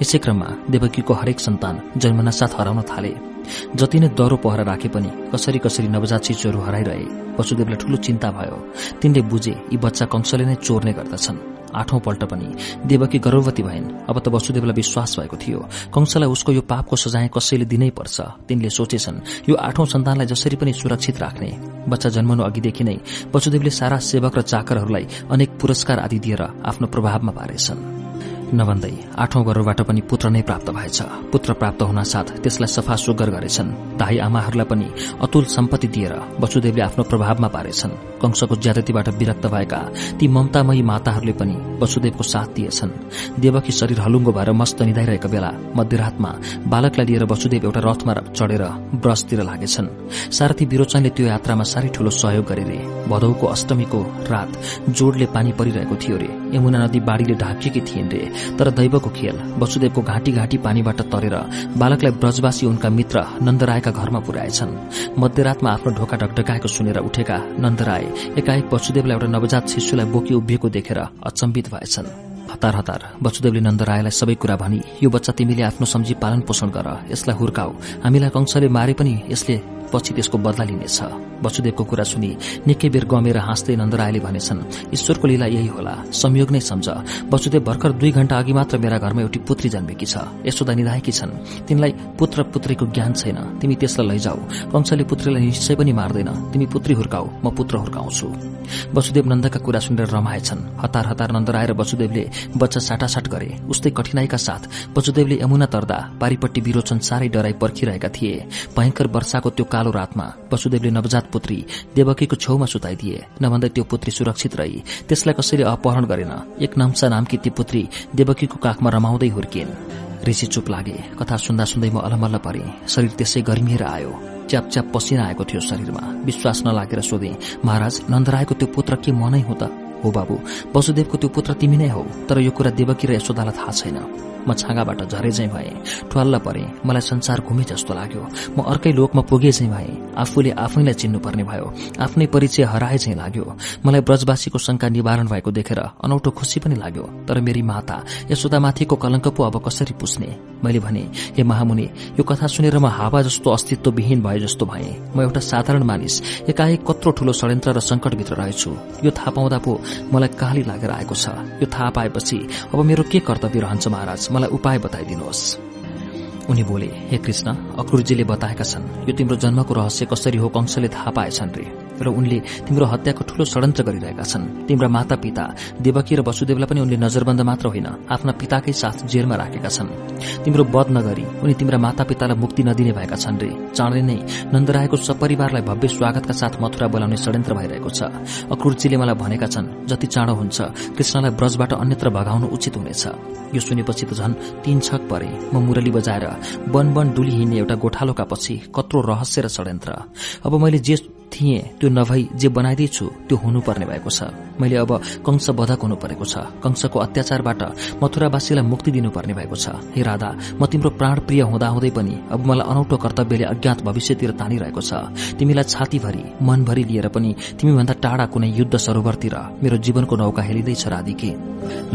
यसै क्रममा देवकीको हरेक सन्तान जन्मनासाथ हराउन थाले। जति नै दह्रो पहरा राखे पनि कसरी कसरी नवजात शिशुहरू हराइरहे वसुदेवलाई ठूलो चिन्ता भयो। तिनले बुझे यी बच्चा कंशले नै चोर्ने गर्दछन्। आठौं पल्ट पनि देवकी गर्भवती भइन्। अब त वसुदेवलाई विश्वास भएको थियो। कंशलाई उसको यो पापको सजाय कसैले दिनै पर्छ। तिनले सोचेछन् यो आठौं सन्तानलाई जसरी पनि सुरक्षित राख्ने। बच्चा जन्मनु अघिदेखि नै वसुदेवले सारा सेवक र चाकरहरूलाई अनेक पुरस्कार आदि दिएर आफ्नो प्रभावमा पारेछन्। नभन्दै आठौं गर्भबाट पनि पुत्र नै प्राप्त भएछ। पुत्र प्राप्त हुन साथ त्यसलाई सफा सुग्घर गरेछन्। दाई आमाहरूलाई पनि अतुल सम्पत्ति दिएर वसुदेवले आफ्नो प्रभावमा पारेछन्। कंशको ज्यादतीबाट विरक्त भएका ती ममतामयी माताहरूले पनि वसुदेवको साथ दिएछन्। देवकी शरीर हलुङ्गो भएर मस्त निधाइरहेका बेला मध्यरातमा बालकलाई लिएर वसुदेव एउटा रथमा चढेर ब्रसतिर लागेछन्। सारथी विरोचनले त्यो यात्रामा साह्रै ठूलो सहयोग गरे रे। भदौको अष्टमीको रात जोडले पानी परिरहेको थियो रे। यमुना नदी बाढ़ीले ढाकिएकी थिइन् रे। तर दैवको खेल वसुदेवको घाँटी घाँटी पानीबाट तरेर बालकलाई ब्रजवासी उनका मित्र नन्दरायका घरमा पुर्याएछन्। मध्यरातमा आफ्नो ढोका ढकढकाएको सुनेर उठेका नन्दराय एकाएक वसुदेवलाई एउटा नवजात शिशुलाई बोकी उभिएको देखेर अचम्बित भएछन्। हतार हतार। वसुदेवले नन्दरायलाई सबै कुरा भनी यो बच्चा तिमीले आफ्नो सम्झी पालन पोषण गर यसलाई हुर्काऊ। हामीलाई कंशले मारे पनि यसले पछि त्यसको बदला लिनेछ वसुदेवको कुरा सुनि निकै बेर गमेर हाँस्दै नन्दरायले भनेछन् ईश्वरको लीला यही होला संयोग नै सम्झ। वसुदेव भर्खर दुई घण्टा अघि मात्र मेरा घरमा एउटी पुत्री जन्मेकी छ। यशोदा निधाएकी छन्। तिनलाई पुत्र पुत्रीको ज्ञान छैन। तिमी त्यसलाई लैजाऊ। कंशले पुत्रीलाई निश्चय पनि मार्दैन। तिमी पुत्री हुर्काऊ म पुत्र हुर्काउँछु वसुदेव नन्दका कुरा सुनेर रमाएछन्। हतार हतार नन्दराय र वसुदेवले बच्चा साटासाट गरे। उस्तै कठिनाईका साथ वसुदेवले यमुना तर्दा पारिपट्टि विरोचन साह्रै डराई पर्खिरहेका थिए। भयंकर वर्षाको त्यो कालो रातमा वसुदेवले नवजात पुत्री देवकीको छेउमा सुताइदिए। नभन्दै त्यो पुत्री सुरक्षित रही। त्यसलाई कसैले अपहरण गरेन। एक नम्सा नामकी ती पुत्री देवकीको काखमा रमाउँदै हुर्किन्। ऋषि चुप लागे। कथा सुन्दा सुन्दै म अलमल्ल परे। शरीर त्यसै गर्मिएर आयो। च्याप च्याप पसिना आएको थियो शरीरमा। विश्वास नलागेर सोधे महाराज नन्दरायको त्यो पुत्र के मनै हो त? हो बाबु वसुदेवको त्यो पुत्र तिमी नै हौ तर यो कुरा देवकी र यशोदालाई थाहा छैन। म छाँगाबाट झरे झै भए। ठुवाल्ल परे मलाई संसार घुमे जस्तो लाग्यो। म अर्कै लोकमा पुगे झै भए। आफूले आफैलाई चिन्नुपर्ने भयो। आफ्नै परिचय हराए झै लाग्यो। मलाई ब्रजवासीको शंका निवारण भएको देखेर अनौठो खुशी पनि लाग्यो। तर मेरी माता यशोदामाथिको कलंक पो अब कसरी पुस्ने? मैले भने हे महामुनि यो कथा सुनेर म हावा जस्तो अस्तित्वविहीन भए जस्तो भए। म एउटा साधारण मानिस एकाएक कत्रो ठूलो षड्यन्त्र र संकटभित्र रहेछु। यो थाहा पाउँदा पो मलाई काली लागेर आएको छ। यो थाहा पाएपछि अब मेरो के कर्तव्य रहन्छ महाराज? मलाई उपाय बताइदिनुहोस्। उनी बोले हे कृष्ण अक्रुरजीले बताएका छन् यो तिम्रो जन्मको रहस्य कसरी हो कंशले थाहा पाएछन् रे? र उनले तिम्रो हत्याको ठूलो षड्यन्त्र गरिरहेका छन्। तिम्रा माता पिता देवकी र वसुदेवलाई पनि उनले नजरबन्द मात्र होइन आफ्ना पिताकै साथ जेलमा राखेका छन्। तिम्रो वध नगरी उनी तिम्रा माता पितालाई मुक्ति नदिने भएका छन् रे। चाँडै नै नन्दरायको सपरिवारलाई भव्य स्वागतका साथ मथुरा बोलाउने षड्यन्त्र भइरहेको छ। अक्रुरजीले मलाई भनेका छन् जति चाँडो हुन्छ कृष्णलाई ब्रजबाट अन्यत्र भगाउनु उचित हुनेछ यो सुनेपछि त झन् तीन छक परे म मुरली बजाएर वन वन डुली हिँड्ने एउटा गोठालोका पछि कत्रो रहस्य र षड्यन्त्र। अब मैले जे थिएँ त्यो नभई जे बनाइदिएछु त्यो हुनुपर्ने भएको छ। मैले अब कंश बधक हुनु परेको छ। कंशको अत्याचारबाट मथुरावासीलाई मुक्ति दिनुपर्ने भएको छ। हे राधा म तिम्रो प्राण प्रिय हुँदाहुँदै पनि अब मलाई अनौठो कर्तव्यले अज्ञात भविष्यतिर तानिरहेको छ। तिमीलाई छातीभरि मनभरि लिएर पनि तिमीभन्दा टाढा कुनै युद्ध सरोवरतिर मेरो जीवनको नौका हेलिँदैछ राधिके।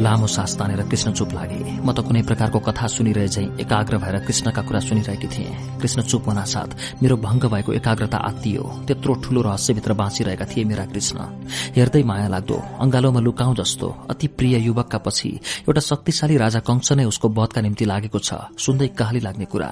लामो सास तानेर कृष्ण चुप लागे। म त कुनै प्रकारको कथा सुनिरहे झै एकाग्र भएर कृष्णका कुरा सुनिरहेकी थिएँ। कृष्ण चुप हुना साथ मेरो भंग भएको एकाग्रता आत्तियो। त्यत्रो ठूलो रहस्यभित्र बाँचिरहेका थिए मेरा कृष्ण। हेर्दै माया लाग्दो अंगालोमा लुकाउँ जस्तो अति प्रिय युवकका पछि एउटा शक्तिशाली राजा कंश नै उसको वधका निम्ति लागेको छ सुन्दै कहाली लाग्ने कुरा।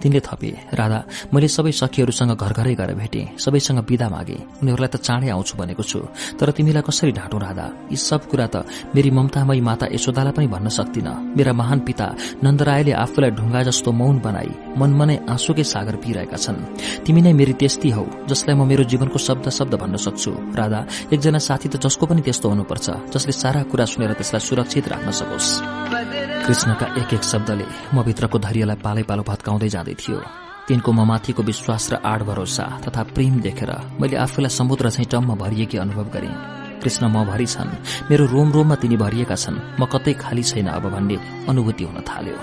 तिनले थपे राधा मैले सबै सखीहरूसँग घर घरै गएर भेटे। सबैसँग विदा मागे। उनीहरूलाई त चाँडै आउँछु भनेको छु। तर तिमीलाई कसरी ढाँटौ राधा? यी सब कुरा त मेरी ममतामयी माता यशोदालाई पनि भन्न सक्दिन मेरा महान पिता नन्दरायले आफूलाई ढुङ्गा जस्तो मौन बनाई मनमनै आँसुकै सागर पिरहेका छन्। तिमी नै मेरी त्यस्ती हौ जसलाई म मेरो जीवनको शब्द शब्द भन्न सक्छु। राधा एकजना साथी त जसको पनि त्यस्तो हुनुपर्छ जसले सारा कुरा सुनेर त्यसलाई सुरक्षित राख्न सकोस्। कृष्णका एक एक शब्दले म भित्रको धैर्यलाई पालै पालो भत्काउँदै जाँदै थियो। तिनको ममाथिको विश्वास र आड भरोसा तथा प्रेम देखेर मैले आफूलाई समुद्र चाहिँ टम्म भरिएकी अनुभव गरे। कृष्ण म भरि छन्। मेरो रोम रोममा तिनी भरिएका छन्। म कतै खाली छैन अब भन्ने अनुभूति हुन थाल्यो।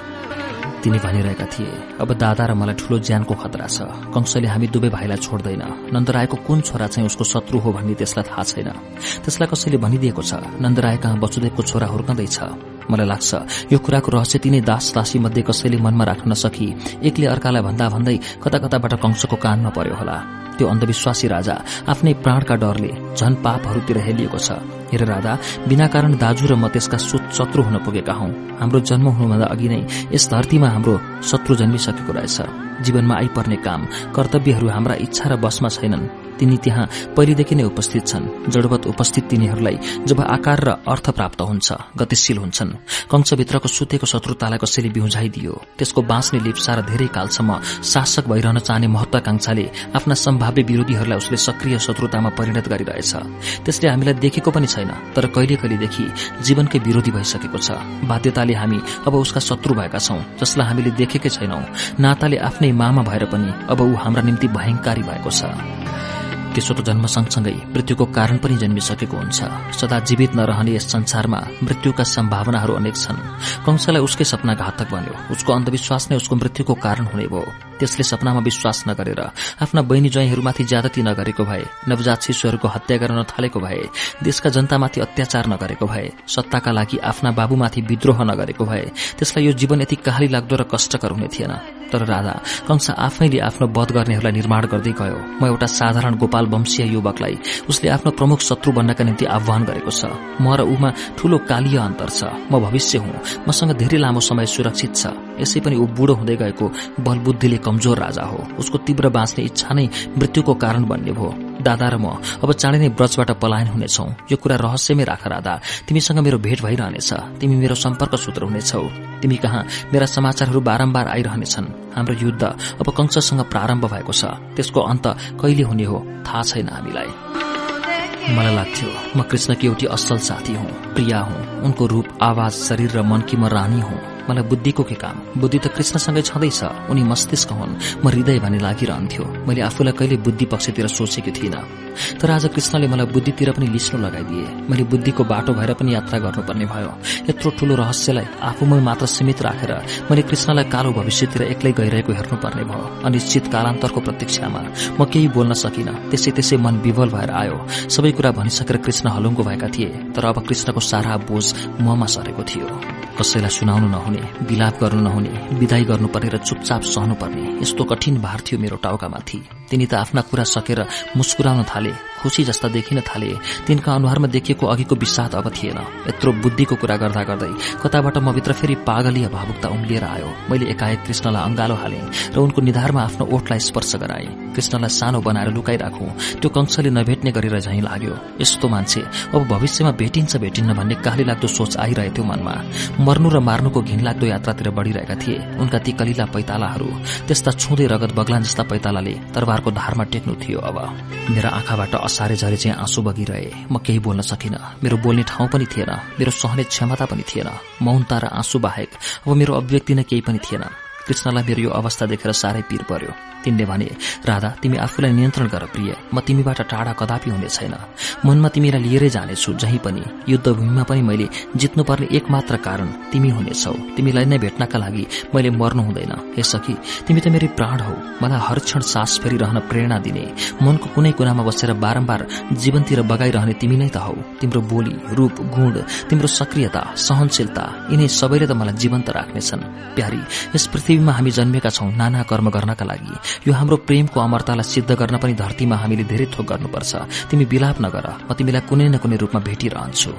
तिनी भनिरहेका थिए अब दादा र मलाई ठूलो ज्यानको खतरा छ। कंशले हामी दुवै भाइलाई छोड्दैन। नन्दरायको कुन छोरा चाहिँ उसको शत्रु हो भन्ने त्यसलाई थाहा छैन। त्यसलाई कसैले भनिदिएको छ नन्दराय कहाँ वसुदेवको छोरा हुर्कँदैछ? मलाई लाग्छ यो कुराको रहस्य तिनै दास दासी मध्ये कसैले मनमा राख्न नसकी एकले अर्कालाई भन्दा भन्दै कता कताबाट कंशको कानमा पर्यो होला। त्यो अन्धविश्वासी राजा आफ्नै प्राणका डरले झन पापहरूतिर हेलिएको छ। हेर राधा बिना कारण दाजु र म त्यसका शत्रु हुन पुगेका हौ। हाम्रो जन्म हुनुभन्दा अघि नै यस धरतीमा हाम्रो शत्रु जन्मिसकेको रहेछ। जीवनमा आइपर्ने काम कर्तव्यहरू हाम्रा इच्छा र बसमा छैनन्। तिनी त्यहाँ पहिलेदेखि नै उपस्थित छन्। जडवत उपस्थित तिनीहरूलाई जब आकार र अर्थ प्राप्त हुन्छ गतिशील हुन्छन्। कंशभित्रको सुतेको शत्रुतालाई कसैले बिउझाइदियो। त्यसको बाँच्ने लिप्सा र धेरै कालसम्म शासक भइरहन चाहने महत्वाकांक्षाले आफ्ना सम्भाव्य विरोधीहरूलाई उसले सक्रिय शत्रुतामा परिणत गरिरहेछ। त्यसले हामीलाई देखेको पनि छैन तर कहिले कहिलेदेखि जीवनकै विरोधी भइसकेको छ। बाध्यताले हामी अब उसका शत्रु भएका छौं जसलाई हामीले देखेकै छैनौं। नाताले आफ्नै मामा भएर पनि अब ऊ हाम्रा निम्ति भयंकारी भएको छ। त्यसो त जन्म सँगसँगै मृत्युको कारण पनि जन्मिसकेको हुन्छ। सदा जीवित नरहने यस संसारमा मृत्युका सम्भावनाहरू अनेक छन्। कंशलाई उसकै सपना घातक बन्यो। उसको अन्धविश्वास नै उसको मृत्युको कारण हुने भयो। त्यसले सपनामा विश्वास नगरेर आफ्ना बहिनी ज्वाइँहरूमाथि ज्यादती नगरेको भए नवजात शिशुहरूको हत्या गर्न नथालेको भए देशका जनतामाथि अत्याचार नगरेको भए सत्ताका लागि आफ्ना बाबुमाथि विद्रोह नगरेको भए त्यसलाई यो जीवन यति कहाली लाग्दो र कष्टकर हुने थिएन। तर राधा कंस आफैले आफ्नो वध गर्नेहरूलाई निर्माण गर्दै गयो। म एउटा साधारण गोपाल वंशीय युवकलाई उसले आफ्नो प्रमुख शत्रु बन्नका निम्ति आह्वान गरेको छ। म र ऊमा ठूलो कालीय अन्तर छ। म भविष्य हुँ। मसँग धेरै लामो समय सुरक्षित छ। यसै पनि ऊ बुढो हुँदै गएको बलबुद्धिले कमजोर राजा हो। उसको तीव्र बाँच्ने इच्छा नै मृत्युको कारण बन्ने भयो। दादा र म अब चाँडै नै ब्रजबाट पलायन हुनेछौ। यो कुरा रहस्यमै राख राधा। तिमीसँग मेरो भेट भइरहनेछ। तिमी मेरो सम्पर्क सूत्र हुनेछौ। तिमी कहाँ मेरा समाचारहरू बारम्बार आइरहनेछन्। हाम्रो युद्ध अब कंशसँग प्रारम्भ भएको छ। त्यसको अन्त कहिले हुने हो थाहा छैन हामीलाई। मलाई लाग्थ्यो म कृष्णकी एउटी असल साथी हुँ प्रिया हुँ। उनको रूप आवाज शरीर र मनकी म रानी हुँ। मलाई बुद्धिको के काम? बुद्धि त कृष्णसँगै छँदैछ। उनी मस्तिष्क हुन्। म हृदय भने लागिरहन्थ्यो। मैले आफूलाई कहिले बुद्धि पक्षतिर सोचेको थिइनँ। तर आज कृष्णले मलाई बुद्धितिर पनि लिस्नो लगाइदिए। मैले बुद्धिको बाटो भएर पनि यात्रा गर्नुपर्ने भयो। यत्रो ठूलो रहस्यलाई आफूमै मात्र सीमित राखेर मैले कृष्णलाई कालो भविष्यतिर एक्लै गइरहेको हेर्नुपर्ने भयो। अनिश्चित कालान्तरको प्रतीक्षामा म केही बोल्न सकिन। त्यसै त्यसै मन विवल भएर आयो। सबै कुरा भनिसकेर कृष्ण हलुङ्गो भएका थिए। तर अब कृष्णको सारा बोझ ममा सरेको थियो। कसैलाई सुनाउनु नहुने विलाप गर्नु नहुने विदाई गर्नुपर्ने र चुपचाप सहनुपर्ने यस्तो कठिन भार थियो मेरो टाउकामाथि। तिनी त आफ्ना कुरा सकेर मुस्कुराउन थाले। खुशी जस्ता देखिन थाले। तिनका अनुहारमा देखिएको अघिको विषाद अब थिएन। यत्रो बुद्धिको कुरा गर्दा गर्दै कताबाट म भित्र फेरि पागलीय भावुकता उम्लिएर आयो। मैले एकाएक कृष्णलाई अंगालो हालेँ र उनको निधारमा आफ्नो ओठलाई स्पर्श गराए। कृष्णलाई सानो बनाएर लुकाइराखौं त्यो कंशले नभेट्ने गरेर झैं लाग्यो। यस्तो मान्छे अब भविष्यमा भेटिन्छ भेटिन्न भन्ने काली लाग्दो सोच आइरहेथ्यो मनमा। मर्नु र मार्नुको घिनलाग्दो यात्रातिर बढ़िरहेका थिए। उनका ती कलिला पैतालाहरू त्यस्ता छुँदै रगत बग्लान जस्ता पैतालाले तरबारको धारमा टेक्नु थियो अब। मेरा आँखाबाट असारे झरे चाहिँ आँसु बगिरहे। म केही बोल्न सकिन। मेरो बोल्ने ठाउँ पनि थिएन। मेरो सहने क्षमता पनि थिएन। मौनता र आँसु बाहेक अब मेरो अभिव्यक्ति नै केही पनि थिएन। कृष्णलाई मेरो यो अवस्था देखेर साह्रै पीर पर्यो। तिनले भने राधा तिमी आफूलाई नियन्त्रण गर प्रिय। म तिमीबाट टाढा कदापि हुने छैन। मनमा तिमीलाई लिएरै जानेछु जहीँ पनि। युद्धभूमिमा पनि मैले जित्नुपर्ने एकमात्र कारण तिमी हुनेछौ। तिमीलाई नै भेट्नका लागि मैले मर्नु हुँदैन। हे तिमी त मेरो प्राण हौ। मलाई हर क्षण सास फेरिरहन प्रेरणा दिने। मनको कुनै कुनामा बसेर बारम्बार जीवनतिर बगाइरहने तिमी नै त हौ। तिम्रो बोली रूप गुण तिम्रो सक्रियता सहनशीलता यिनै सबैले त मलाई जीवन्त राख्नेछन्। प्यारी यस पृथ्वीमा हामी जन्मेका छौं नाना कर्म गर्नका लागि। यो हाम्रो प्रेमको अमरतालाई सिद्ध गर्न पनि धरतीमा हामीले धेरै थोक गर्नुपर्छ। तिमी विलाप नगर म तिमीलाई कुनै न कुनै रूपमा भेटिरहन्छु।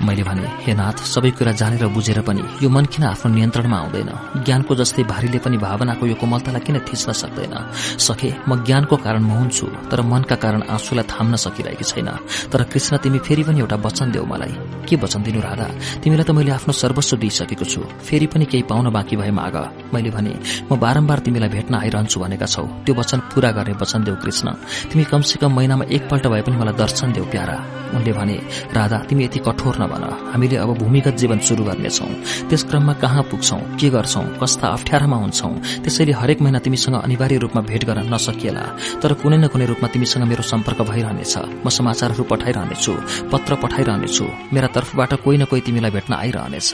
मैले भने हे नाथ सबै कुरा जानेर बुझेर पनि यो मन किन आफ्नो नियन्त्रणमा आउँदैन? ज्ञानको जस्तै भारीले पनि भावनाको यो कोमलतालाई किन थिच्न सक्दैन? सके म ज्ञानको कारण म हुन्छु तर मनका कारण आँसुलाई थाम्न सकिरहेकी छैन। तर कृष्ण तिमी फेरि पनि एउटा वचन देऊ मलाई। के वचन दिनु राधा? तिमीलाई त मैले आफ्नो सर्वस्व दिइसकेको छु। फेरि पनि केही पाउन बाँकी भए माग। मैले भने म बारम्बार तिमीलाई भेट्न आइरहन्छु भनेका छौ। त्यो वचन पूरा गर्ने वचन देऊ कृष्ण। तिमी कमसेकम महिनामा एकपल्ट भए पनि मलाई दर्शन देऊ प्यारा। उनले भने राधा तिमी यति कठोर नभन हामीले अब भूमिगत जीवन शुरू गर्नेछौ। त्यस क्रममा कहाँ पुग्छौ के गर्छौ कस्ता अप्ठ्यारामा हुन्छौ त्यसैले हरेक महिना तिमीसँग अनिवार्य रूपमा भेट गर्न नसकिएला। तर कुनै न कुनै रूपमा तिमीसँग मेरो सम्पर्क भइरहनेछ। म समाचारहरू पठाइरहनेछु पत्र पठाइरहनेछु। मेरा तर्फबाट कोही न कोही तिमीलाई भेट्न आइरहनेछ।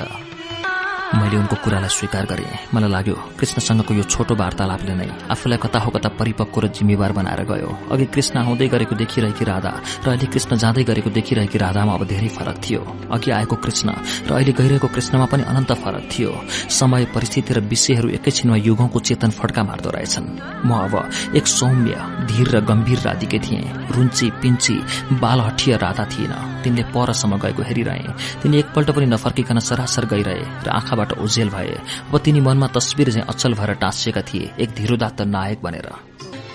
मैले उनको कुरालाई स्वीकार गरेँ। मलाई लाग्यो कृष्णसँगको यो छोटो वार्तालापले नै आफूलाई कता हो कता परिपक्व र जिम्मेवार बनाएर गयो। अघि कृष्ण आउँदै गरेको देखिरहेकी राधा र अहिले कृष्ण जाँदै गरेको देखिरहेकी राधामा अब धेरै फरक थियो। अघि आएको कृष्ण र अहिले गइरहेको कृष्णमा पनि अनन्त फरक थियो। समय परिस्थिति र विषयहरू एकैछिनमा युगौंको चेतन फड्का मार्दो रहेछन्। म अब एक सौम्य धीर र गम्भीर राधिकै थिएँ। रुन्ची पिन्ची बाल राधा थिएन तिनले परसम्म गएको हेरिरहे। तिनी एकपल्ट पनि नफर्किकन सरासर गइरहे र आँखाबाट ओझेल भए अब तिनी मनमा तस्विर चाहिँ अचल भएर टाँसिएका थिए एक धीरोदात्त नायक बनेर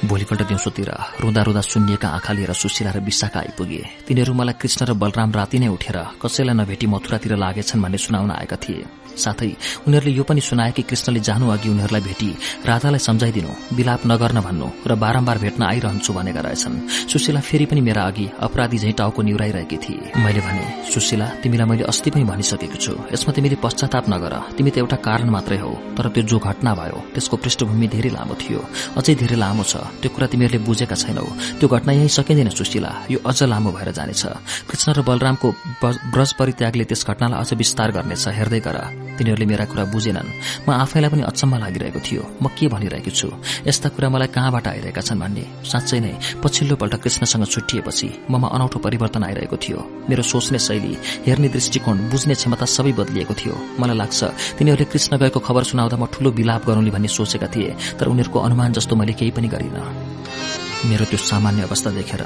भोलिपल्ट दिउँसोतिर रुँदा रुँदा सुन्निएका आँखा लिएर सुशीला र विशाखा आइपुगे। तिनीहरू मलाई कृष्ण र बलराम राति नै उठेर कसैलाई नभेटी मथुरातिर लागेछन् भन्ने सुनाउन आएका थिए। साथै उनीहरूले यो पनि सुनाए कि कृष्णले जानु अघि उनीहरूलाई भेटी राधालाई सम्झाइदिनु विलाप नगर्न भन्नु र बारम्बार भेट्न आइरहन्छु भनेका रहेछन्। सुशीला फेरि पनि मेरा अघि अपराधी झैं टाउको निहुराइरहेकी थिए। मैले भने सुशीला तिमीलाई मैले अस्ति पनि भनिसकेको छु। यसमा तिमीले पश्चाताप नगर। तिमी त एउटा कारण मात्रै हो तर त्यो जो घटना भयो त्यसको पृष्ठभूमि धेरै लामो थियो। अझै धेरै लामो छ। त्यो कुरा तिमीहरूले बुझेका छैनौ। त्यो घटना यही सकिँदैन सुशीला। यो अझ लामो भएर जानेछ। कृष्ण र बलरामको ब्रज परित्यागले त्यस घटनालाई अझ विस्तार गर्नेछ। हेर्दै गर। तिनीहरूले मेरा कुरा बुझेनन्। म आफैलाई पनि अचम्म लागिरहेको थियो। म के भनिरहेको छु? यस्ता कुरा मलाई कहाँबाट आइरहेका छन् भन्ने? साँच्चै नै पछिल्लो पल्ट कृष्णसँग छुट्टिएपछि ममा अनौठो परिवर्तन आइरहेको थियो। मेरो सोच्ने शैली हेर्ने दृष्टिकोण बुझ्ने क्षमता सबै बदलिएको थियो। मलाई लाग्छ तिनीहरूले कृष्ण गएको खबर सुनाउँदा म ठूलो विलाप गरौँली भन्ने सोचेका थिए तर उनीहरूको अनुमान जस्तो मैले केही पनि गरिन। मेरो त्यो सामान्य अवस्था देखेर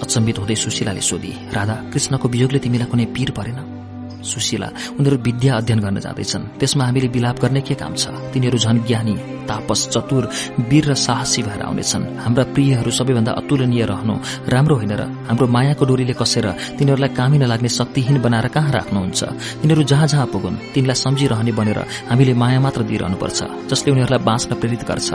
अचम्बित हुँदै सुशीलाले सोधी राधा कृष्णको वियोगले तिमीलाई कुनै पीर परेन? सुशीला उनीहरू विद्या अध्ययन गर्न जाँदैछन्। त्यसमा हामीले विलाप गर्ने के काम छ? तिनीहरू झन ज्ञानी तापस चतुर वीर र साहसी भएर आउनेछन्। हाम्रा प्रियहरू सबैभन्दा अतुलनीय रहनु राम्रो होइन र हाम्रो मायाको डोरीले कसेर तिनीहरूलाई कामी नलाग्ने शक्तिहीन बनाएर कहाँ राख्नुहुन्छ? तिनीहरू जहाँ जहाँ पुगुन् तिनलाई सम्झिरहने बनेर हामीले माया मात्र दिइरहनुपर्छ जसले उनीहरूलाई बाँच्न प्रेरित गर्छ।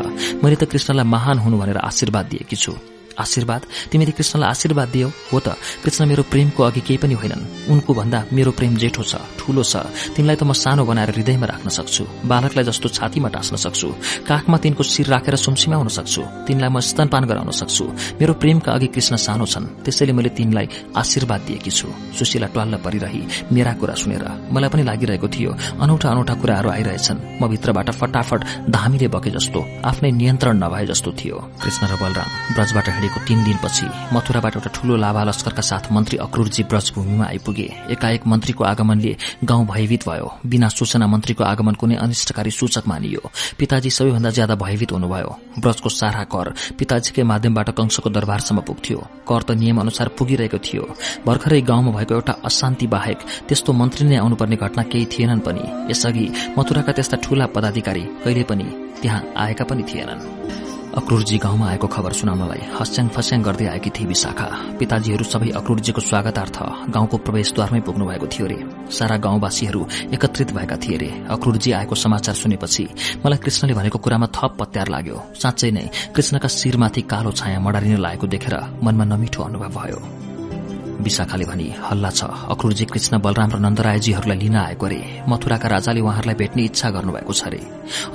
मैले त कृष्णलाई महान हुनु भनेर आशीर्वाद दिएकी छु। आशीर्वाद? तिमीले कृष्णलाई आशीर्वाद दियौ? हो त। कृष्ण मेरो प्रेमको अघि केही पनि होइनन्। उनको भन्दा मेरो प्रेम जेठो छ ठूलो छ। तिनलाई त म सानो बनाएर हृदयमा राख्न सक्छु। बालकलाई जस्तो छातीमा टाँस्न सक्छु। काखमा तिनको शिर राखेर सुमसिमाउन सक्छु। तिनलाई म स्तनपान गराउन सक्छु। मेरो प्रेमका अघि कृष्ण सानो छन्। त्यसैले मैले तिनलाई आशीर्वाद दिएकी छु। सुशीला ट्वाल्ल परिरही। मेरा कुरा सुनेर। मलाई पनि लागिरहेको थियो। अनौठा अनौठा कुराहरू आइरहेछन्। म भित्रबाट फटाफट धामीले बके जस्तो आफ्नै नियन्त्रण नभए जस्तो थियो। कृष्ण र बलराम ब्रजबाट हिँडेको तीन दिनपछि मथुराबाट एउटा ठूलो लाभा लस्करका साथ मन्त्री अक्रूरजी ब्रजभूमिमा आइपुगे। एकाएक मन्त्रीको आगमनले गाउँ भयभीत भयो। बिना सूचना मन्त्रीको आगमन कुनै अनिष्टकारी सूचक मानियो। पिताजी सबैभन्दा ज्यादा भयभीत हुनुभयो। ब्रजको सारा कर पिताजीकै माध्यमबाट कंशको दरबारसम्म पुग्थ्यो। कर त नियम अनुसार पुगिरहेको थियो। भर्खरै गाउँमा भएको एउटा अशान्ति बाहेक त्यस्तो मन्त्री नै आउनुपर्ने घटना केही थिएनन् पनि। यसअघि मथुराका त्यस्ता ठूला पदाधिकारी कहिले पनि त्यहाँ आएका पनि थिएनन्। अक्रूरजी गाउँमा आएको खबर सुनाउनलाई हस्याङ फस्याङ गर्दै आएकी थिए विशाखा। पिताजीहरू सबै अक्रूरजीको स्वागतार्थ गाउँको प्रवेशद्वारमै पुग्नु भएको थियो रे। सारा गाउँवासीहरू एकत्रित भएका थिए रे। अक्रूरजी आएको समाचार सुनेपछि मलाई कृष्णले भनेको कुरामा थप पत्यार लाग्यो। साँच्चै नै कृष्णका शिरमाथि कालो छाया मडारिन लागेको देखेर मनमा नमिठो अनुभव भयो। विशाखाले भनी हल्ला छ। अक्रूरजी कृष्ण बलराम र नन्दरायजीहरूलाई लिन आएको रे मथुराका राजाले उहाँहरूलाई भेट्ने इच्छा गर्नुभएको छ रे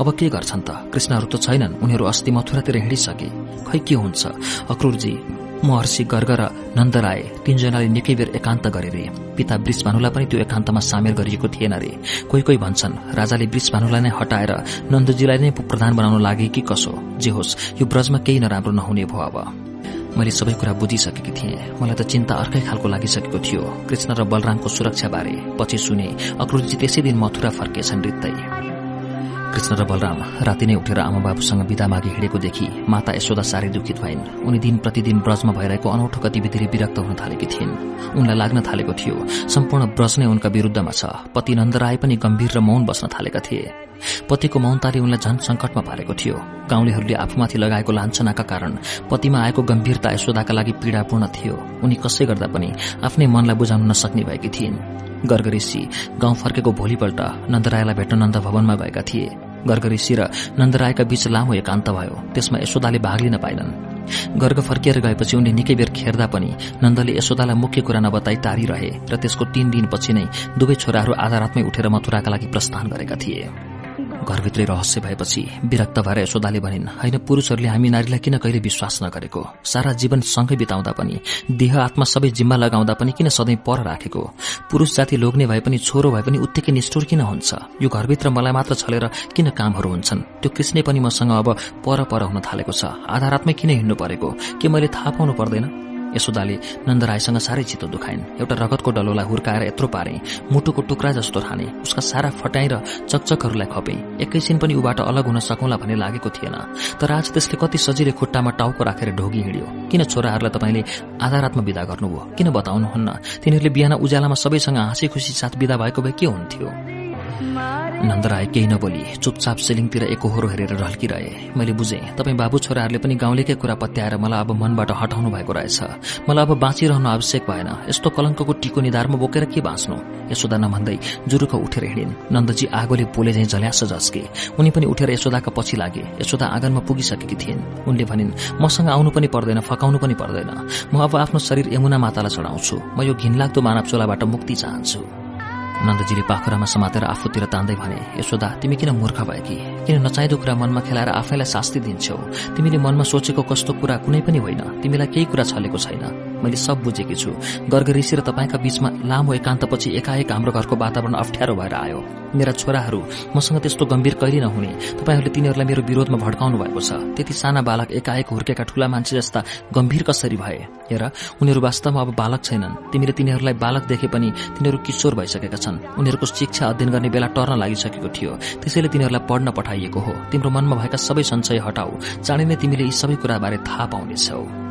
अब के गर्छन् त? कृष्णहरू त छैनन्। उनीहरू अस्ति मथुरातिर हिँडिसके। खै के हुन्छ? अक्रूरजी महर्षि गर्ग र नन्दराय तीनजनाले निकै बेर एकान्त गरे रे पिता वृषभानुलाई पनि त्यो एकान्तमा सामेल गरिएको थिएन रे कोही कोही भन्छन् राजाले वृषभानुलाई नै हटाएर नन्दजीलाई नै प्रधान बनाउन लागे कि कसो? जे होस् यो ब्रजमा केही नराम्रो नहुने भयो अब। मैले सबै कुरा बुझिसकेकी थिएँ। मलाई त चिन्ता अर्कै खालको लागिसकेको थियो। कृष्ण र बलरामको सुरक्षाबारे। पछि सुने अक्रुजी त्यसै दिन मथुरा फर्किएछन् रित्तै। कृष्ण र बलराम राति नै उठेर आमा बाबुसँग विदा मागी हिँडेको देखि माता यशोदा साह्रै दुखित भइन्। उनी दिन प्रतिदिन ब्रजमा भइरहेको अनौठो गतिविधिले विरक्त हुन थालेकी थिइन्। उनलाई लाग्न थालेको थियो सम्पूर्ण ब्रज नै उनका विरूद्धमा छ। पति नन्दराय पनि गम्भीर र मौन बस्न थालेका थिए। पतिको मौनताले उनलाई झन संकटमा पारेको थियो। गाउँलेहरूले आफूमाथि लगाएको लान्छनाका कारण पतिमा आएको गम्भीरता यशोदाका लागि पीड़ापूर्ण थियो। उनी कसै गर्दा पनि आफ्नै मनलाई बुझाउन नसक्ने भएकी थिइन्। गर्गऋषि गाउँ फर्केको भोलिपल्ट नन्दरायलाई भेट्न नन्द भवनमा गएका थिए। गर्गऋषि र नन्दरायका बीच लामो एकान्त भयो। त्यसमा यशोदाले भाग लिन पाइनन्। गर्ग फर्किएर गएपछि उनले निकै बेर खेर्दा पनि नन्दले यशोदालाई मुख्य कुरा नबताई टारी रहे र त्यसको तीन दिनपछि नै दुवै छोराहरू आधारातमै उठेर मथुराका लागि प्रस्थान गरेका थिए। घरभित्रै रहस्य भएपछि विरक्त भएर यशोदाले भनिन् होइन पुरूषहरूले हामी नारीलाई किन कहिले विश्वास नगरेको? सारा जीवन सँगै बिताउँदा पनि देह आत्मा सबै जिम्मा लगाउँदा पनि किन सधैँ पर राखेको? पुरूष जाति लोग्ने भए पनि छोरो भए पनि उत्तिकै निष्ठुर किन हुन्छ? यो घरभित्र मलाई मात्र छलेर किन कामहरू हुन्छन्? त्यो कृष्ण पनि मसँग अब पर पर हुन थालेको छ। आधारात्मै किन हिँड्नु परेको? के मैले थाहा पाउनु पर्दैन? यशोदाले नन्दरायसँग साह्रै चित्त दुखाइन्। एउटा रगतको डलोलाई हुर्काएर यत्रो पारे। मुटुको टुक्रा जस्तो ठाने। उसका सारा फटाई र चकचकहरूलाई खपे। एकैछिन पनि उबाट अलग हुन सकौँला भन्ने लागेको थिएन। तर आज त्यसले कति सजिलै खुट्टामा टाउको राखेर ढोगी हिँड्यो। किन छोराहरूलाई तपाईँले आधारात्म विदा गर्नुभयो? किन बताउनुहुन्न? तिनीहरूले बिहान उज्यालामा सबैसँग हाँसी खुसी साथ विदा भएको भए के हुन्थ्यो? नन्दराय केही नबोली चुपचाप सिलिङतिर एकहोरो हेरेर ढल्किरहे मैले बुझेँ तपाईँ बाबु छोराहरूले पनि गाउँलेकै कुरा पत्याएर मलाई अब मनबाट हटाउनु भएको रहेछ। मलाई अब बाँचिरहनु आवश्यक भएन। यस्तो कलङ्कको टिको निधारमा बोकेर के बाँच्नु? यशोदा नभन्दै जुरुक उठेर हिँडिन्। नन्दजी आगोले पोले झैँ झल्यास झस्के। उनी पनि उठेर यशोदाका पछि लागे। यशोदा आँगनमा पुगिसकेकी थिइन्। उनले भनिन् मसँग आउनु पनि पर्दैन फकाउनु पनि पर्दैन। म अब आफ्नो शरीर यमुना मातालाई चढाउँछु। म यो घिनलाग्दो मानव चोलाबाट मुक्ति चाहन्छु। नन्दजीले पाखुरामा समातेर आफूतिर तान्दै भने यशोदा तिमी किन मूर्ख भएकी किन नचाहिँदो कुरा मनमा खेलाएर आफैलाई शास्ति दिन्छौ? तिमीले मनमा सोचेको कस्तो कुरा कुनै पनि होइन। तिमीलाई केही कुरा छलेको छैन। मैले सब बुझेकी छु। गर्ग ऋषि र तपाईँका बीचमा लामो एकान्तपछि एकाएक हाम्रो घरको वातावरण अप्ठ्यारो भएर आयो। मेरा छोराहरू मसँग त्यस्तो गम्भीर कहिले नहुने। तपाईँहरूले तिनीहरूलाई मेरो विरोधमा भड्काउनु भएको छ। त्यति साना बालक एकाएक हुर्केका ठूला मान्छे जस्ता गम्भीर कसरी भए? हेर उनीहरू वास्तवमा अब बालक छैनन्। तिमीले तिनीहरूलाई बालक देखे पनि तिनीहरू किशोर भइसकेका छन्। उनीहरूको शिक्षा अध्ययन गर्ने बेला टर्न लागिसकेको थियो। त्यसैले तिनीहरूलाई पढ्न पठाइएको हो। तिम्रो मनमा भएका सबै सञ्चय हटाऊ। चाँडै नै तिमीले यी सबै कुराबारे थाहा पाउनेछौ।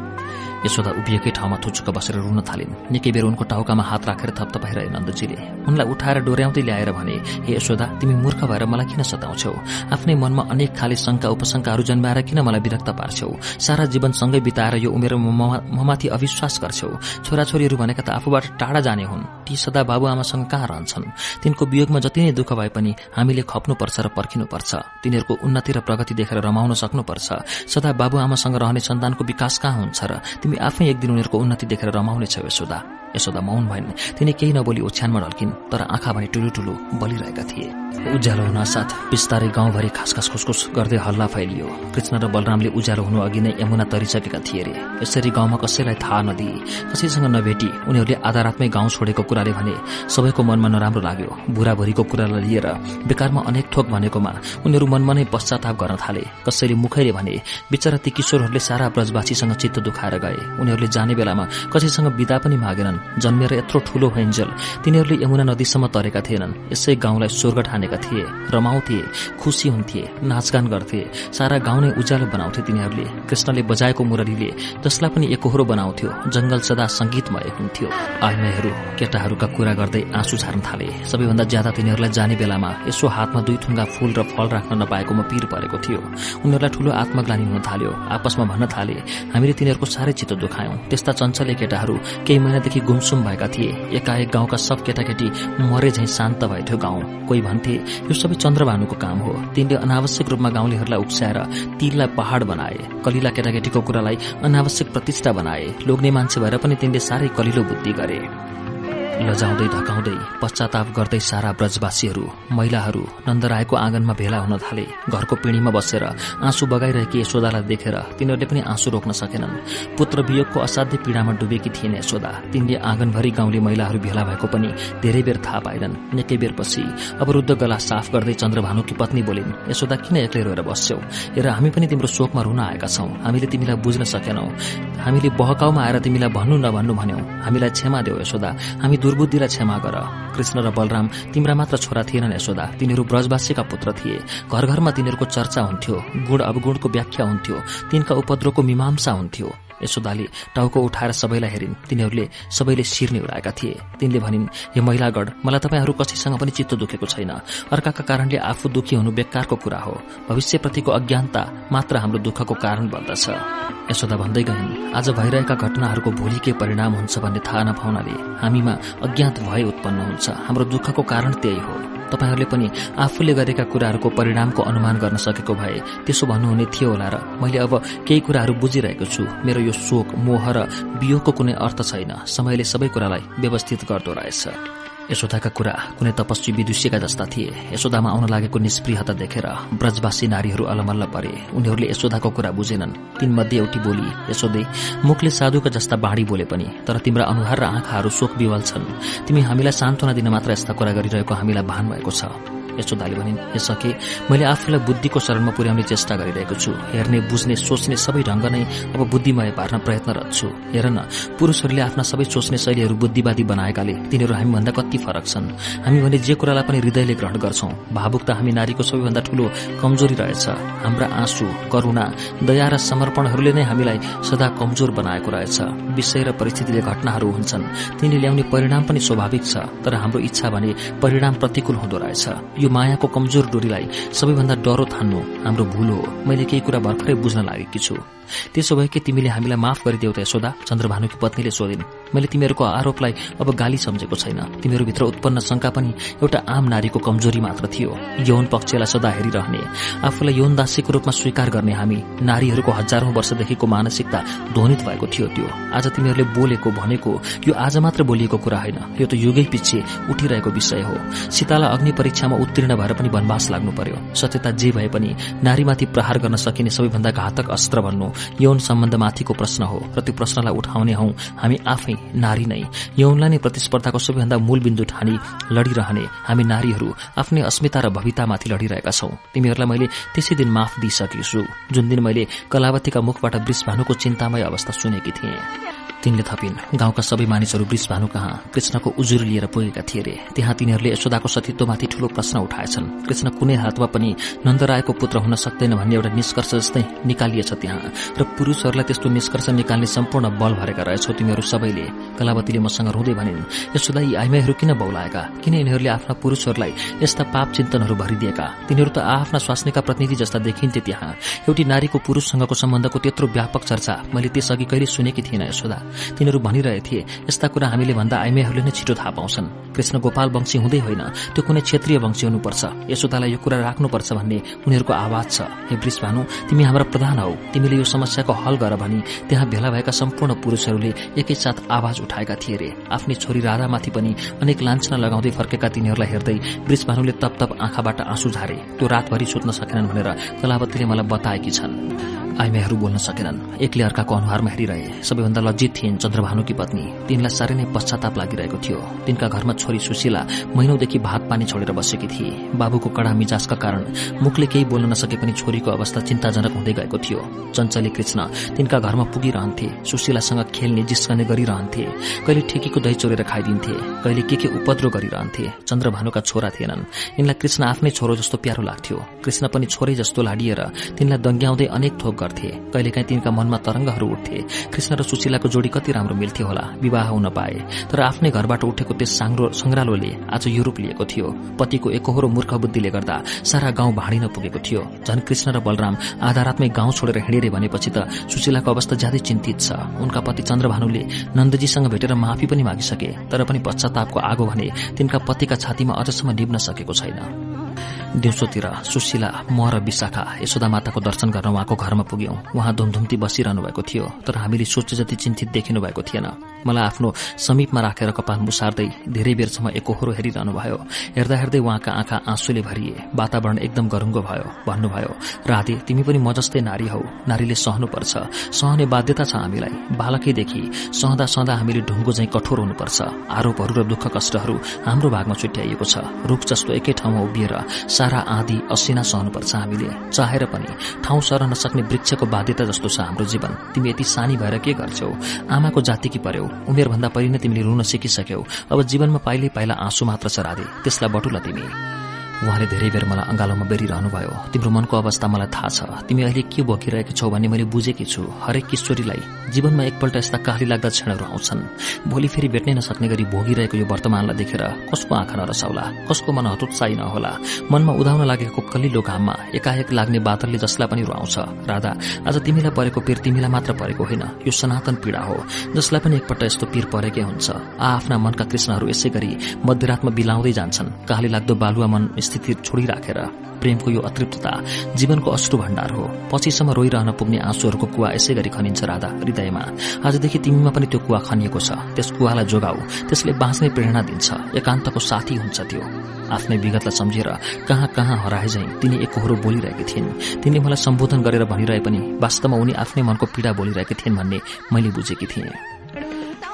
यशोदा उभिएकै ठाउँमा थुचुक्क बसेर रुन थालिन्। निकै बेर उनको टाउकामा हात राखेर थपथपाइरहे नन्दजीले। उनलाई उठाएर डोर्याउँदै ल्याएर भने हे यशोदा तिमी मूर्ख भएर मलाई किन सताउँछौ? आफ्नै मनमा अनेक खाले शंका उपशंकाहरू जन्माएर किन मलाई विरक्त पार्छौ? सारा जीवन सँगै बिताएर यो उमेर ममाथि अविश्वास गर्छौ? छोराछोरीहरू भनेका त आफूबाट टाढा जाने हुन्। ती सदा बाबुआमासँग कहाँ रहन्छन्? तिनको वियोगमा जति नै दुःख भए पनि हामीले खप्नुपर्छ र पर्खिनुपर्छ। तिनीहरूको उन्नति र प्रगति देखेर रमाउन सक्नुपर्छ। सदा बाबुआमासँग रहने सन्तानको विकास कहाँ हुन्छ र तिमी आफै एक दिन उनीहरूको उन्नति देखेर रमाउनेछौ यशोदा यशोदा मौन भइन् तिनी केही नबोली ओछ्यानमा ढल्किन् तर आँखा भने ठुलो ठुलो बलिरहेका थिए। उज्यालो हुन साथ बिस्तारै गाउँभरि खासखास खुसखुस गर्दै हल्ला फैलियो। कृष्ण र बलरामले उज्यालो हुनु अघि नै यमुना तरिसकेका थिए रे। यसरी गाउँमा कसैलाई थाहा नदिए। कसैसँग नभेटी उनीहरूले आधा रातमै गाउँ छोडेको कुराले भने सबैको मनमा नराम्रो लाग्यो। बुढाभुरीको कुरालाई लिएर बेकारमा अनेक थोक भनेकोमा उनीहरू मनमा नै पश्चाताप गर्न थाले। कसैले मुखैले भने बिचरा ती किशोरहरूले सारा ब्रजवासीसँग चित्त दुखाएर गए। उनीहरूले जाने बेलामा कसैसँग विदा पनि मागेनन्। जन्मेर यत्रो ठूलो भइन्जेल तिनीहरूले यमुना नदीसम्म तरेका थिएनन्। यसै गाउँलाई स्वर्ग ठानेका थिए रमाउँथे खुसी हुन्थे नाचगान गर्थे सारा गाउँ नै उज्यालो बनाउँथे तिनीहरूले। कृष्णले बजाएको मुरलीले जसलाई पनि एकहोरो बनाउँथ्यो जंगल सदा संगीतमय हुन्थ्यो। आइमाईहरू केटाहरूका कुरा गर्दै आँसु छार्न थाले। सबैभन्दा ज्यादा तिनीहरूलाई जाने बेलामा यसो हातमा दुई थुङ्गा फूल र फल राख्न नपाएकोमा पीर परेको थियो। उनीहरूलाई ठूलो आत्मग्लानी हुन थाल्यो। आपसमा भन्न थाले हामीले तिनीहरूको साह्रै चित्त दुखायौं। त्यस्ता चञ्चले केटाहरू केही महिनादेखि गुमसुम भएका थिए। एकाएक गाउँका सब केटाकेटी मरे झैं शान्त भएथ्यो गाउँ। कोही भन्थे यो सबै चन्द्रभानुको काम हो। तिनले अनावश्यक रूपमा गाउँलेहरूलाई उक्स्याएर तिललाई पहाड़ बनाए। कलिला केटाकेटीको कुरालाई अनावश्यक प्रतिष्ठा बनाए। लोग्ने मान्छे भएर पनि तिनले साह्रै कलिलो बुद्धि गरे। लजाउँदै धकाउँदै पश्चाताप गर्दै सारा ब्रजवासीहरू महिलाहरू नन्दरायको आँगनमा भेला हुन थाले। घरको पिँढीमा बसेर आँसु बगाइरहेकी यशोदालाई देखेर तिनीहरूले पनि आँसु रोक्न सकेनन्। पुत्र वियोगको असाध्य पीड़ामा डुबेकी थिएन यशोदा। तिनले आँगनभरि गाउँले महिलाहरू भेला भएको पनि धेरै बेर थाहा पाएनन्। निकै बेरपछि अवरुद्ध गला साफ गर्दै चन्द्रभानुकी पत्नी बोलिन् यशोदा किन एक्लै रोएर बस्छौ? हेर हामी पनि तिम्रो शोकमा रुन आएका छौं। हामीले तिमीलाई बुझ्न सकेनौ। हामीले बहकाउमा आएर तिमीलाई भन्नु नभन्नु भन्यौ। हामीलाई क्षमा देऊ यशोदा। हामी दुर्बुद्धिलाई क्षमा गर। कृष्ण र बलराम तिम्रा मात्र छोरा थिएनन् यशोदा। तिनीहरू ब्रजवासीका पुत्र थिए। घर घरमा तिनीहरूको चर्चा हुन्थ्यो। गुण अवगुणको व्याख्या हुन्थ्यो। तिनका उपद्रोको मीमांसा हुन्थ्यो। यशोदाले टाउको उठाएर सबैलाई हेरिन्। तिनीहरूले सबैले शिर उडाएका थिए। तिनले भनिन् हे महिलागढ मलाई तपाईँहरू कसैसँग पनि चित्त दुखेको छैन। अर्काका कारणले आफू दुखी हुनु बेकारको कुरा हो। भविष्यप्रतिको अज्ञानता मात्र हाम्रो दुःखको कारण बन्दछ यशोदा भन्दै गइन् आज भइरहेका घटनाहरूको भोलि के परिणाम हुन्छ भन्ने थाहा नपाउनाले हामीमा अज्ञात भय उत्पन्न हुन्छ। हाम्रो दुःखको कारण त्यही हो। तपाईँहरूले पनि आफूले गरेका कुराहरूको परिणामको अनुमान गर्न सकेको भए त्यसो भन्नुहुने थियो होला र मैले अब केही कुराहरू बुझिरहेको छु। मेरो यो शोक मोह र वियोगको कुनै अर्थ छैन। समयले सबै कुरालाई व्यवस्थित गर्दो रहेछ। यशोदाका कुरा कुनै तपस्वी विदुष्यका जस्ता थिए। यशोदामा आउन लागेको निष्प्रियता देखेर ब्रजवासी नारीहरू अलमल्ल परे। उनीहरूले यशोदाको कुरा बुझेनन्। तीनमध्ये एउटी बोली यशोदे मुखले साधुका जस्ता बाढी बोले पनि तर तिम्रा अनुहार र आँखाहरू शोक विवल छन्। तिमी हामीलाई सान्त्वना दिन मात्र यस्ता कुरा गरिरहेको हामीलाई भान भएको छ। यशोदाले भनिन् यसके मैले आफूलाई बुद्धिको शरणमा पुर्याउने चेष्टा गरिरहेको छु। हेर्ने बुझ्ने सोच्ने सबै ढंग नै अब बुद्धिमय पार्न प्रयत्नरत छु। हेर न पुरूषहरूले आफ्ना सबै सोच्ने शैलीहरू बुद्धिवादी बनाएकाले तिनीहरू हामीभन्दा कति फरक छन्। हामी भने जे कुरालाई पनि हृदयले ग्रहण गर्छौं। भावुकता हामी नारीको सबैभन्दा ठूलो कमजोरी रहेछ। हाम्रा आँसु करूणा दया र समर्पणहरूले नै हामीलाई सदा कमजोर बनाएको रहेछ। विषय र परिस्थितिले घटनाहरू हुन्छन्। तिनले ल्याउने परिणाम पनि स्वाभाविक छ तर हाम्रो इच्छा भने परिणाम प्रतिकूल हुँदो रहेछ। यो मायाको कमजोर डोरीलाई सबैभन्दा डह्रो थान्नु हाम्रो भूल हो। मैले केही कुरा भर्खरै बुझ्न लागेकी छु। त्यसो भए कि तिमीले हामीलाई माफ गरिदेऊ त यशोदा चन्द्रभानुकी पत्नीले सोधिन् मैले तिमीहरूको आरोपलाई अब गाली सम्झेको छैन। तिमीहरूभित्र उत्पन्न शंका पनि एउटा आम नारीको कमजोरी मात्र थियो। यौन पक्षलाई सदा हेरिरहने। आफूलाई यौन दासीको रूपमा स्वीकार गर्ने हामी नारीहरूको हजारौं वर्षदेखिको मानसिकता ध्वनित भएको थियो त्यो। आज तिमीहरूले बोलेको भनेको यो आज मात्र बोलिएको कुरा होइन। यो त युगै पछि उठिरहेको विषय हो। सीतालाई अग्नि परीक्षामा उत्तीर्ण भएर पनि वनवास लाग्नु पर्यो। सत्यता जे भए पनि नारीमाथि प्रहार गर्न सकिने सबैभन्दा घातक अस्त्र भन्नु यौन सम्बन्धमाथिको प्रश्न हो र त्यो प्रश्नलाई उठाउने हौ। हामी आफै नारी नै। यौनलाई नै प्रतिस्पर्धाको सबैभन्दा मूल बिन्दु ठानी लडिरहने हामी नारीहरू आफ्नै अस्मिता र भवितामाथि लडिरहेका छौं। तिमीहरूलाई मैले त्यसै दिन माफ दिइसकेको छु जुन दिन मैले कलावतीका मुखबाट वृषभानुको चिन्तामय अवस्था सुनेकी थिएँ। तिनले थपिन्। गाउँका सबै मानिसहरू वृषभानु कहाँ? कृष्णको उजुरी लिएर पुगेका थिए रे त्यहाँ तिनीहरूले यशोदाको सतीत्वमाथि ठूलो प्रश्न उठाएछन्। कृष्ण कुनै हातमा पनि नन्दरायको पुत्र हुन सक्दैन भन्ने एउटा निष्कर्ष जस्तै निकालिएछ त्यहाँ। र पुरूषहरूलाई त्यस्तो निष्कर्ष निकाल्ने सम्पूर्ण बल भरेका रहेछौ तिमीहरू सबैले। कलावतीले मसँग रुँदै भनिन् यशोदा यी आइमाईहरू किन बौलाएका? किन यिनीहरूले आफ्ना पुरूषहरूलाई यस्ता पाप चिन्तनहरू भरिदिएका? तिनीहरू त आफ्ना स्वास्नीका प्रतिनिधि जस्ता देखिन्थे त्यहाँ। एउटी नारीको पुरूषसँगको सम्बन्धको त्यत्रो व्यापक चर्चा मैले त्यसअघि कहिले सुनेकी थिएन यशोदा। तिनीहरू भनिरहे थिए यस्ता कुरा हामीले भन्दा आइमेहरूले नै छिटो थाहा पाउँछन्। कृष्ण गोपाल वंशी हुँदै होइन त्यो कुनै क्षेत्रीय वंशी हुनुपर्छ। यशोदालाई यो कुरा राख्नुपर्छ भन्ने उनीहरूको आवाज छ। हे वृष भानु तिमी हाम्रा प्रधान हौ। तिमीले यो समस्याको हल गर भनी त्यहाँ भेला भएका सम्पूर्ण पुरूषहरूले एकैसाथ आवाज उठाएका थिए रे। आफ्नै छोरी राधामाथि पनि अनेक लान्छना लगाउँदै फर्केका तिनीहरूलाई हेर्दै वृष भानुले तप तप आँखाबाट आँसु झारे। त्यो रातभरि सुत्न सकेनन् भनेर कलावतीले मलाई बताएकी छन्। आइमाईहरू बोल्न सकेनन्। एकले अर्काको अनुहारमा हेरिरहे। सबैभन्दा लज्जित थिइन् चन्द्रभानुकी पत्नी। तिनलाई साह्रै नै पश्चाताप लागिरहेको थियो। तिनका घरमा छोरी सुशीला महिनौदेखि भात पानी छोडेर बसेकी थिए बाबुको कडा मिजाजका कारण मुखले केही बोल्न नसके पनि छोरीको अवस्था चिन्ताजनक हुँदै गएको थियो। चञ्चली कृष्ण तिनका घरमा पुगिरहन्थे। सुशीलासँग खेल्ने जिस्कने गरिरहन्थे। कहिले ठेकीको दही चोरेर खाइदिन्थे। कहिले के के उपद्रो गरिरहन्थे। चन्द्रभानुका छोरा थिएनन्। यिनलाई कृष्ण आफ्नै छोरो जस्तो प्यारो लाग्थ्यो। कृष्ण पनि छोरै जस्तो लाडिएर तिनलाई दङ्ग्याउँदै अनेक थोक गर्थे। कहिलेकाहीँ तिनका मनमा तरंगहरू उठ्थे। कृष्ण र सुशीलाको जोडी कति राम्रो मिल्थ्यो होला विवाह हुन पाए। तर आफ्नै घरबाट उठेको त्यस संग्रालोले आज युरोप लिएको थियो। पतिको एकहोरो मूर्ख बुद्धिले गर्दा सारा गाउँ भाँडिन पुगेको थियो। झन कृष्ण र बलराम आधा रातमै गाउँ छोडेर हिँडेरे भनेपछि त सुशीलाको अवस्था ज्यादै चिन्तित छ। उनका पति चन्द्रभानुले नन्दजीसँग भेटेर माफी पनि मागिसके तर पनि पश्चातापको आगो भने तिनका पतिका छातीमा अझसम्म निप्न सकेको छैन। दिउँसोतिर सुशीला म र विशाखा यशोदा माताको दर्शन गर्न उहाँको घरमा पुग्यौं। उहाँ धुमधुम्ती बसिरहनु भएको थियो तर हामीले सोचे जति चिन्तित देखिनु भएको थिएन। मलाई आफ्नो समीपमा राखेर कपाल मुसार्दै धेरै बेरसम्म एकहोरो हेरिरहनु भयो हेर्दा हेर्दै उहाँका आँखा आँसुले भरिए। वातावरण एकदम गरुङ्गो भयो भन्नुभयो राधे तिमी पनि म जस्तै नारी हौ। नारीले सहनुपर्छ। सहने बाध्यता छ हामीलाई। बालकैदेखि सहँदा सहँदा हामीले ढुङ्गो झैं कठोर हुनुपर्छ। आरोपहरू र दुःख कष्टहरू हाम्रो भागमा छुट्याइएको छ। रूख जस्तो एकै ठाउँमा उभिएर सारा आँधी असिना सहनुपर्छ हामीले। चाहेर पनि ठाउँ सर नसक्ने वृक्षको बाध्यता जस्तो छ हाम्रो जीवन। तिमी यति सानी भएर के गर्छौ? आमाको जातिकी पर्यौ? उमेरभन्दा पहिले नै तिमीले रुन सिकिसक्यौ। अब जीवनमा पाइलै पाइला आँसु मात्र छ राधे। त्यसलाई बटुला तिमी। उहाँले धेरै बेर मलाई अँगालोमा बेरिरहनुभयो। तिम्रो मनको अवस्था मलाई थाहा छ। तिमी अहिले के बोकिरहेको छौ भन्ने मैले बुझेकी छु। हरेक किशोरीलाई जीवनमा एकपल्ट यस्ता काली लाग्दा क्षणहरू आउँछन्। भोलि फेरि भेट्नै नसक्ने गरी भोगिरहेको यो वर्तमानलाई देखेर कसको आँखा नरसाउला कसको मन हतोत्साही नहोला? मनमा उदाउन लागेको कलिलो घाममा एकाएक लाग्ने बादलले जसलाई पनि रुवाउँछ। राधा आज तिमीलाई परेको पीर तिमीलाई मात्र परेको होइन। यो सनातन पीड़ा हो जसलाई पनि एकपल्ट यस्तो पीर परेकै हुन्छ। आ आफ्ना मनका कृष्णहरू यसै गरी मध्यरातमा बिलाउँदै जान्छन्। काली लाग्दो बालुवा मन स्थिति छोडिराखेर प्रेमको यो अतृप्तता जीवनको अश्रु भण्डार हो। पछिसम्म रोइरहन पुग्ने आँसुहरूको कुवा यसै गरी खनिन्छ राधा हृदयमा। आजदेखि तिमीमा पनि त्यो कुवा खनिएको छ। त्यस कुवालाई जोगाऊ। त्यसले बाँच्ने प्रेरणा दिन्छ। एकान्तको साथी हुन्छ त्यो। आफ्नै विगतलाई सम्झेर कहाँ कहाँ हराए तिनी एकहोरो बोलिरहेकी थिइन्। तिनले मलाई सम्बोधन गरेर भनिरहे पनि वास्तवमा उनी आफ्नै मनको पीड़ा बोलिरहेकी थिइन् भन्ने मैले बुझेकी थिएँ।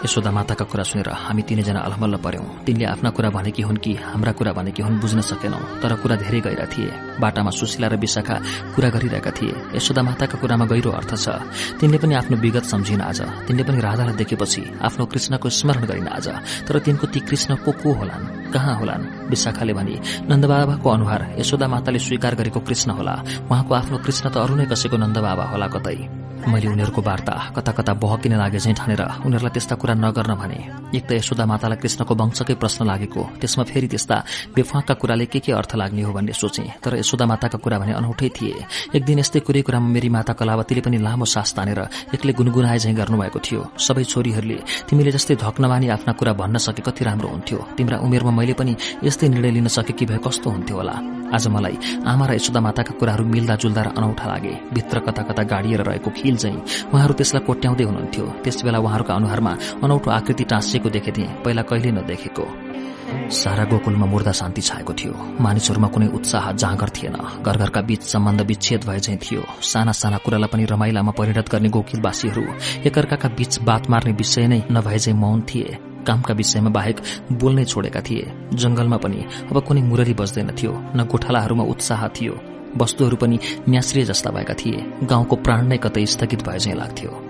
यशोदा माताका कुरा सुनेर हामी तिनैजना अलमल्ल पर्यौं। तिनले आफ्ना कुरा भनेकी हुन् कि हाम्रा कुरा भनेकी हुन् बुझ्न सकेनौं तर कुरा धेरै गहिरा थिए। बाटामा सुशीला र विशाखा कुरा गरिरहेका थिए। यशोदा माताका कुरामा गहिरो अर्थ छ। तिनले पनि आफ्नो विगत सम्झिन आज। तिनले पनि राधालाई देखेपछि आफ्नो कृष्णको स्मरण गरिन आज। तर तिनको ती कृष्ण को को होलान्? कहाँ होलान्? विशाखाले भने नन्दबाबाको अनुहार यशोदा माताले स्वीकार गरेको कृष्ण होला। उहाँको आफ्नो कृष्ण त अरू नै कसैको नन्दबाबा होला कतै? मैले उनीहरूको वार्ता कता कता बहकिन लागे झैँ ठानेर उनीहरूलाई त्यस्ता कुरा नगर्न भने। एक त यशोदा मातालाई कृष्णको वंशकै प्रश्न लागेको त्यसमा फेरि त्यस्ता बेफाका कुराले के के अर्थ लाग्ने हो भन्ने सोचे तर यशोदा माताका कुरा भने अनौठै थिए। एक दिन यस्तै कुरै कुरामा मेरी माता कलावतीले पनि लामो सास तानेर एक्लै गुनगुनाए झैँ गर्नुभएको थियो। सबै छोरीहरूले तिमीले जस्तै धक्नमानी आफ्ना कुरा भन्न सके कति राम्रो हुन्थ्यो। तिम्रा उमेरमा मैले पनि यस्तै निर्णय लिन सकेकी भए कस्तो हुन्थ्यो होला। आज मलाई आमा र यशोदा माताका कुराहरू मिल्दा जुल्दा र अनौठा लागे। भित्र कता कता गाडिएर रहेको खिल चाहिँ उहाँहरू त्यसलाई कोट्याउँदै हुनुहुन्थ्यो त्यसबेला उहाँहरूका अनुहारमा अनौठो आकृति टाँसिएको देखेथे पहिला कहिले नदेखेको। सारा गोकुलमा मुर्दा शान्ति छाएको थियो। मानिसहरूमा कुनै उत्साह जाँगर थिएन। घर घरका बीच सम्बन्ध विच्छेद भए चाहिँ थियो। साना साना कुरालाई पनि रमाइलामा परिणत गर्ने गोकुलवासीहरू एकअर्काका बीच बात मार्ने विषय नै नभए चाहिँ मौन थिए। कामका विषयमा बाहेक बोल्नै छोडेका थिए। जंगलमा पनि अब कुनै मुरली बज्दैन थियो न गोठालाहरूमा उत्साह थियो। वस्तुहरू पनि न्यास्रिय जस्ता भएका थिए। गाउँको प्राण नै कतै स्थगित भए चाहिँ लाग्थ्यो।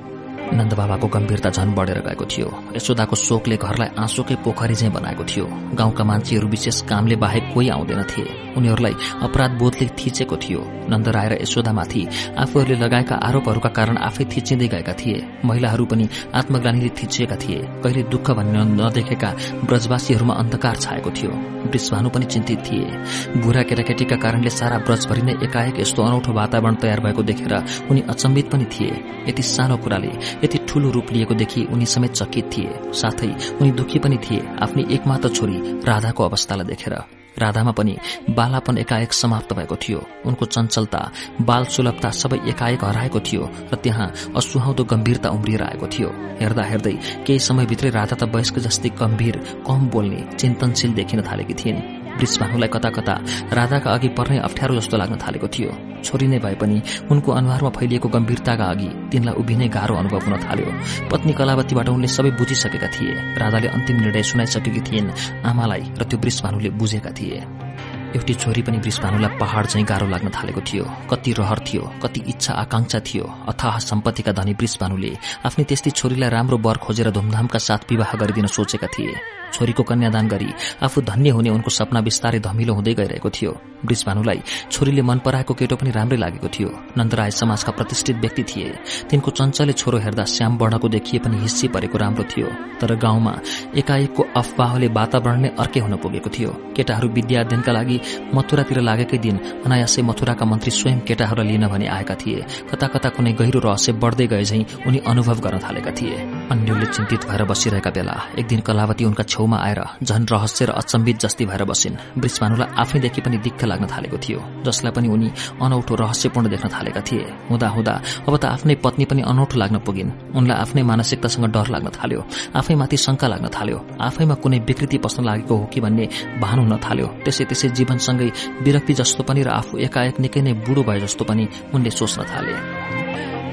नन्दबाबाको गम्भीरता झन बढेर गएको थियो। यशोदाको शोकले घरलाई आँसोकै पोखरी चाहिँ बनाएको थियो। गाउँका मान्छेहरू विशेष कामले बाहेक कोही आउँदैन थिए उनीहरूलाई अपराध बोधले थिचेको थियो। नन्द राय र यशोदामाथि आफूहरूले लगाएका आरोपहरूका कारण आफै थिचिँदै गएका थिए। महिलाहरू पनि आत्मग्लानीले थिचिएका थिए। कहिले दुःख भन्ने नदेखेका ब्रजवासीहरूमा अन्धकार छाएको थियो। वृषभानु पनि चिन्तित थिए। बुढा केटाकेटीका कारणले सारा ब्रजभरि नै एकाएक यस्तो अनौठो वातावरण तयार भएको देखेर उनी अचम्बित पनि थिए। यति सानो कुराले यति ठूलो रूप लिएको देखि उनी समेत चकित थिए। साथै उनी दुखी पनि थिए आफ्नी एकमात्र छोरी राधाको अवस्थालाई देखेर। राधामा पनि बालापन एकाएक समाप्त भएको थियो। उनको चञ्चलता बाल सुलभता सबै एकाएक हराएको थियो र त्यहाँ असुहाउँदो गम्भीरता उम्रिएर आएको थियो। हेर्दा हेर्दै केही समयभित्रै राधा त वयस्क जस्तै गम्भीर कम बोल्ने चिन्तनशील देखिन थालेकी थिइन्। वृषभानुलाई कता कता राधाका अघि पर्नै अप्ठ्यारो जस्तो लाग्न थालेको थियो। छोरी नै भए पनि उनको अनुहारमा फैलिएको गम्भीरताका अघि तिनलाई उभिनै गाह्रो अनुभव हुन थाल्यो। पत्नी कलावतीबाट उनले सबै बुझिसकेका थिए। राधाले अन्तिम निर्णय सुनाइसकेकी थिइन् आमालाई र त्यो वृषभानुले बुझेका थिए। एउटी छोरी पनि वृषभानुलाई पहाड़ चाहिँ गाह्रो लाग्न थालेको थियो। कति रहर थियो कति इच्छा आकांक्षा थियो। अथाह सम्पत्तिका धनी वृषभानुले आफ्नै त्यस्तै छोरीलाई राम्रो वर खोजेर धुमधामका साथ विवाह गरिदिन सोचेका थिए। छोरीको कन्यादान गरी आफू धन्य हुने उनको सपना विस्तारै धमिलो हुँदै गइरहेको थियो। वृषभानुलाई छोरीले मन पराएको केटो पनि राम्रै लागेको थियो। नन्दराय समाजका प्रतिष्ठित व्यक्ति थिए। तिनको चञ्चले छोरो हेर्दा श्याम वर्णको देखिए पनि हिस्सी परेको राम्रो थियो। तर गाउँमा एकाएकको अफवाहले वातावरण नै अर्कै हुन पुगेको थियो। केटाहरू विद्या अध्ययनका लागि मथुरातिर लागेकै दिन अनायासै मथुराका मन्त्री स्वयं केटाहरूलाई लिन भनी आएका थिए। कता कता कुनै गहिरो रहस्य बढ्दै गए झै उनी अनुभव गर्न थालेका थिए। अन्यले चिन्तित भएर बसिरहेका बेला एक दिन कलावती उनका छेउमा आएर झन रहस्य र अचम्बित जस्ती भएर बसिन्। वृषभानुलाई आफैदेखि पनि दिक्क लाग्न थालेको थियो जसलाई पनि उनी अनौठो रहस्यपूर्ण देख्न थालेका थिए। हुँदा हुँदा अब त आफ्नै पत्नी पनि अनौठो लाग्न पुगिन्। उनलाई आफ्नै मानसिकतासँग डर लाग्न थाल्यो आफैमाथि शंका लाग्न थाल्यो आफैमा कुनै विकृति पस्न लागेको हो कि भन्ने भान हुन थाल्यो त्यसै त्यसै जीवनसँगै विरक्ति जस्तो पनि र आफू एकाएक निकै नै बुढो भए जस्तो पनि उनले सोच्न थाले।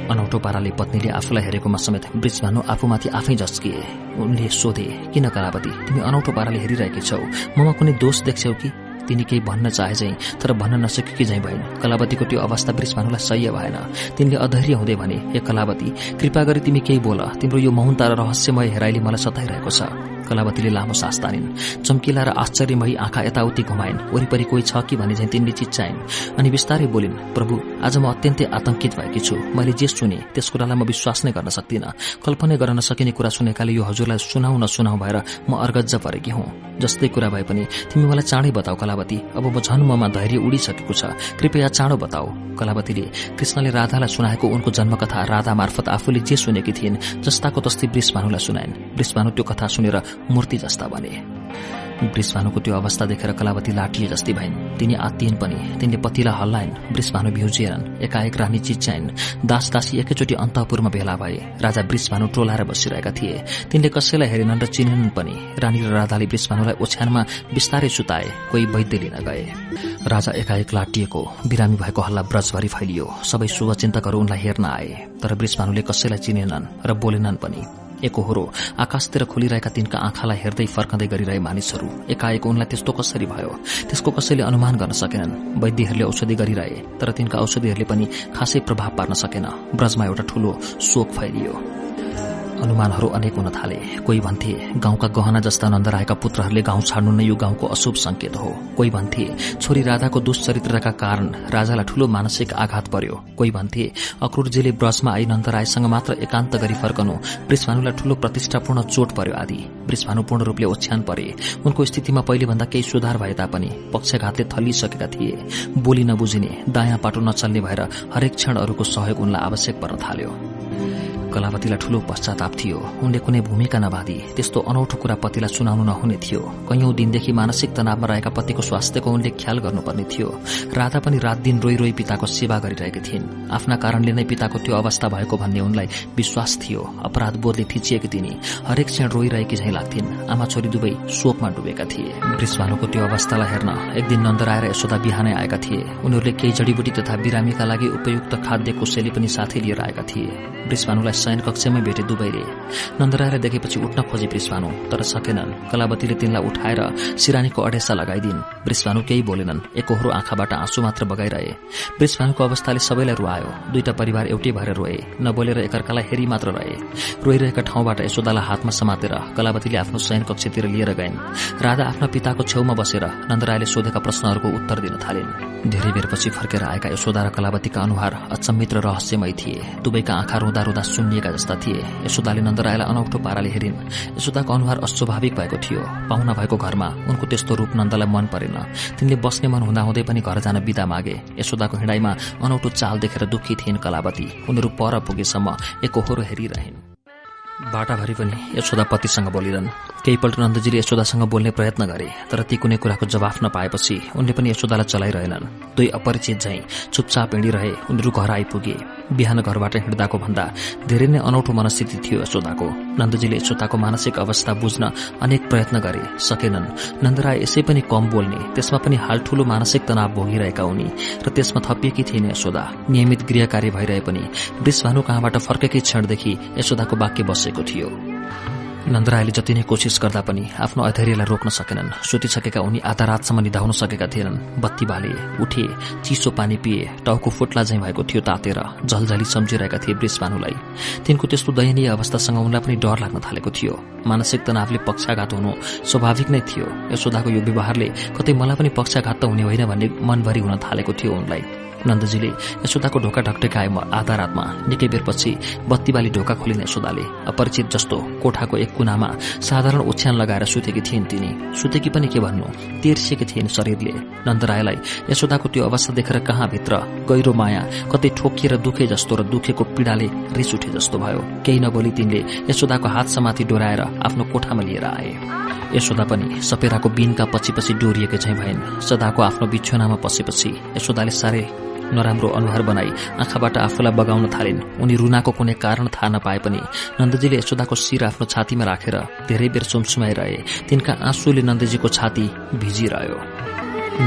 अनौठो पाराले पत्नीले आफूलाई हेरेकोमा समेत ब्रिजभानु आफूमाथि आफै झस्किए। उनले सोधे किन कलावती तिमी अनौठो पाराले हेरिरहेकी छौ। ममा कुनै दोष देख्छौ कि? तिनी केही भन्न चाहे चाहिँ तर भन्न नसकेकी झैँ भइन् कलावतीको त्यो अवस्था वृषभानुलाई सह्य भएन। तिनले अधैर्य हुँदै भने हे कलावती कृपा गरी तिमी केही बोल। तिम्रो यो मौनता र रहस्यमय हेराइले मलाई सताइरहेको छ। कलावतीले लामो सास तानिन्। चम्किला र आश्चर्यमयी आँखा यताउति घुमाइन्। वरिपरि कोही छ कि भने चाहिँ तिनले चिच्चाइन् अनि बिस्तारै बोलिन् प्रभु आज म अत्यन्तै आतंकित भएकी छु। मैले जे सुने त्यस कुरालाई म विश्वास नै गर्न सक्दिनँ। कल्पना गर्न नसकिने कुरा सुनेकाले यो हजुरलाई सुनाउ नसुनाउ भएर म अर्गज्ज परेकी हुँ। जस्तै कुरा भए पनि तिमी मलाई चाँडै बताऊ कलावती। अब म झन् ममा धैर्य उडिसकेको छ। कृपया चाँडो बताऊ। कलावतीले कृष्णले राधालाई सुनाएको उनको जन्मकथा राधा मार्फत आफूले जे सुनेकी थिइन् जस्ताको तस्तै वृषभानुलाई सुनाइन्। वृषभानु त्यो कथा सुनेर मूर्ति जस्ता बने। वृषभानुको त्यो अवस्था देखेर कलावती लाटिए जस्तै भइन्। तिनी आत्तिइन् पनि। तिनले पतिलाई हल्लाइन्। वृषभानु भ्युजिएरन् एकाएक रानी चिच्चाइन् दास दासी एकैचोटि अन्तपुरमा भेला भए। राजा वृषभानु टोलाएर बसिरहेका थिए। तिनले कसैलाई हेरेनन् र चिनेनन् पनि। रानी र राधाले वृषभानुलाई ओछ्यानमा बिस्तारै सुताए। कोही वैद्य लिन गए। राजा एकाएक लाटिएको। बिरामी भएको हल्ला ब्रजभरि फैलियो। सबै शुभचिन्तकहरू उनलाई हेर्न आए। तर वृषभानुले कसैलाई चिनेनन् र बोलेनन् पनि। एकहोरो आकाशतिर खोलिरहेका तिनका आँखालाई हेर्दै फर्कँदै गरिरहे मानिसहरू। एकाएक उनलाई त्यस्तो कसरी भयो? त्यसको कसैले अनुमान गर्न सकेनन्। वैद्यहरूले औषधि गरिरहे तर तिनका औषधिहरूले पनि खासै प्रभाव पार्न सकेन। ब्रजमा एउटा ठूलो शोक फैलियो। अनुमानहरू अनेक हुन थाले। कोही भन्थे गाउँका गहना जस्ता नन्दरायका पुत्रहरूले गाउँ छाड्नु नै यो गाउँको अशुभ संकेत हो। कोही भन्थे छोरी राधाको दुश्चरित्रका कारण राजालाई ठूलो मानसिक आघात पर्यो। कोही भन्थे अक्रूरजीले ब्रजमा आई नन्दरायसँग मात्र एकान्त गरी फर्कनु। वृषभानुलाई ठूलो प्रतिष्ठापूर्ण चोट पर्यो आदि। वृषभानु पूर्ण रूपले ओछ्यान परे। उनको स्थितिमा पहिलेभन्दा केही सुधार भए तापनि पक्षघातले थलिसकेका थिए। बोली नबुझिने दायाँ पाटो नचल्ने भएर हरेक क्षण अरूको सहयोग उनलाई आवश्यक पर्न थाल्यो। कलावतीलाई ठूलो पश्चाताप थियो। उनले कुनै भूमिका नभादी त्यस्तो अनौठो कुरा पतिलाई सुनाउनु नहुने थियो। कैयौं दिनदेखि मानसिक तनावमा रहेका पतिको स्वास्थ्यको उनले ख्याल गर्नुपर्ने थियो। राधा पनि रात दिन रोई रोई पिताको सेवा गरिरहेकी थिइन्। आफ्ना कारणले नै पिताको त्यो अवस्था भएको भन्ने उनलाई विश्वास थियो। अपराध बोधले थिचिएकी तिनी। हरेक क्षण रोइरहेकी झैं लाग्थिन्। आमा छोरी दुवै शोकमा डुबेका थिए। वृषभानुको त्यो अवस्थालाई हेर्न एक दिन नन्दराएर यशोदा बिहानै आएका थिए। उनीहरूले केही जडीबुटी तथा बिरामीका लागि उपयुक्त खाद्य कोसेली पनि साथै लिएर आएका थिए। शयन कक्षमै भेटे दुवैले नन्दराएर देखेपछि उठ्न खोजे वृषभानु तर सकेनन्। कलावतीले तिनलाई उठाएर सिरानीको अडेसा लगाइदिन्। वृषभानु केही बोलेनन् एकहोरो आँखाबाट आँसु मात्र बगाइरहे। वृषभानुको अवस्थाले सबैलाई रुवायो। दुईटा परिवार एउटै भएर रोए। नबोलेर एकअर्कालाई हेरी मात्र रहे। रोइरहेका ठाउँबाट यशोदालाई हातमा समातेर कलावतीले आफ्नो शयन कक्षतिर लिएर गइन्। राधा आफ्ना पिताको छेउमा बसेर नन्दरायले सोधेका प्रश्नहरूको उत्तर दिन थालिन्। धेरै बेरपछि फर्केर आएका यशोदा र कलावतीका अनुहार अचम्मित र रहस्यमय थिए। दुवैका आँखा रुँदा रुँदा सुन्निएका जस्ता थिए। यशोदाले नन्दरायलाई अनौठो पाराले हेरिन्। यशोदाको अनुहार अस्वाभाविक भएको थियो। पाहुना भएको घरमा उनको त्यस्तो रूप नन्दलाई मन परेन। तिनले बस्ने मन हुँदाहुँदै पनि घर जान बिदा मागे। यशोदाको हिँडाइमा अनौठो चाल देखेर दुखी थिइन् कलावती। उनीहरू पर पुगेसम्म एकहोरो हेरिरहन्। बाटाभरि पनि यशोदा पतिसँग बोलिरहन्। केहीपल्ट नन्दजीले यशोदासँग बोल्ने प्रयत्न गरे तर ती कुनै कुराको जवाफ नपाएपछि उनले पनि यशोदालाई चलाइरहेनन्। दुई अपरिचित झैं चुपचाप हिँडिरहे उनीहरू घर आइपुगे। बिहान घरबाट हिँड्दाको भन्दा धेरै नै अनौठो मनस्थिति थियो यशोदाको। नन्दजीले यशोदाको मानसिक अवस्था बुझ्न अनेक प्रयत्न गरे। सकेनन्। नन्दराय यसै पनि कम बोल्ने त्यसमा पनि हाल ठूलो मानसिक तनाव भोगिरहेका उनी र त्यसमा थपिएकी थिएन यशोदा। नियमित गृह कार्य भइरहे पनि वृषभानु कहाँबाट फर्केकै क्षणदेखि यशोदाको वाक्य बसेको थियो। नन्दरायले जति नै कोसिस गर्दा पनि आफ्नो अधैर्यलाई रोक्न सकेनन्। सुतिसकेका उनी आधा रातसम्म निधाउन सकेका थिएनन्। बत्ती बाले उठे चिसो पानी पिए टाउको फुट्ला झैं भएको थियो तातेर झलझली सम्झिरहेका थिए वृषभानुलाई तिनको त्यस्तो दयनीय अवस्थासँग उनलाई पनि डर लाग्न थालेको थियो। मानसिक तनावले पक्षाघात हुनु स्वाभाविक नै थियो। यशोदाको यो व्यवहारले कतै मलाई पनि पक्षाघात त हुने होइन भन्ने मनभरि हुन थालेको थियो उनलाई। नन्दजीले यशोदाको ढोका ढकटेकाए आधा रातमा। निकै बेरपछि बत्तीबाली ढोका खोलिन यशोदाले अपरिचित जस्तो कोठाको एक कुनामा साधारण ओछ्यान लगाएर सुतेकी थिइन् तिनी। सुतेकी पनि के भन्नु? तेर्सिएकी थिइन् शरीरले। नन्दरायलाई यशोदाको त्यो अवस्था देखेर कहाँ भित्र गहिरो माया कतै ठोकिएर दुखे जस्तो र दुखेको पीड़ाले रिस उठे जस्तो भयो। केही नबोली तिनले यशोदाको हात समाथि डोराएर आफ्नो कोठामा लिएर आए। यशोदा पनि सपेराको बिनका पछि पछि डोरिएकै चाहिँ भइन्। सदाको आफ्नो बिछोनामा पसेपछि यशोदाले साह्रै नराम्रो अनुहार बनाई आँखाबाट आफूलाई बगाउन थालिन्। उनी रुनाको कुनै कारण थाहा नपाए पनि नन्दजीले यशोदाको शिर आफ्नो छातीमा राखेर धेरै बेर सुमसुमाइरहे। तिनका आँसुले नन्दजीको छाती भिजिरह्यो।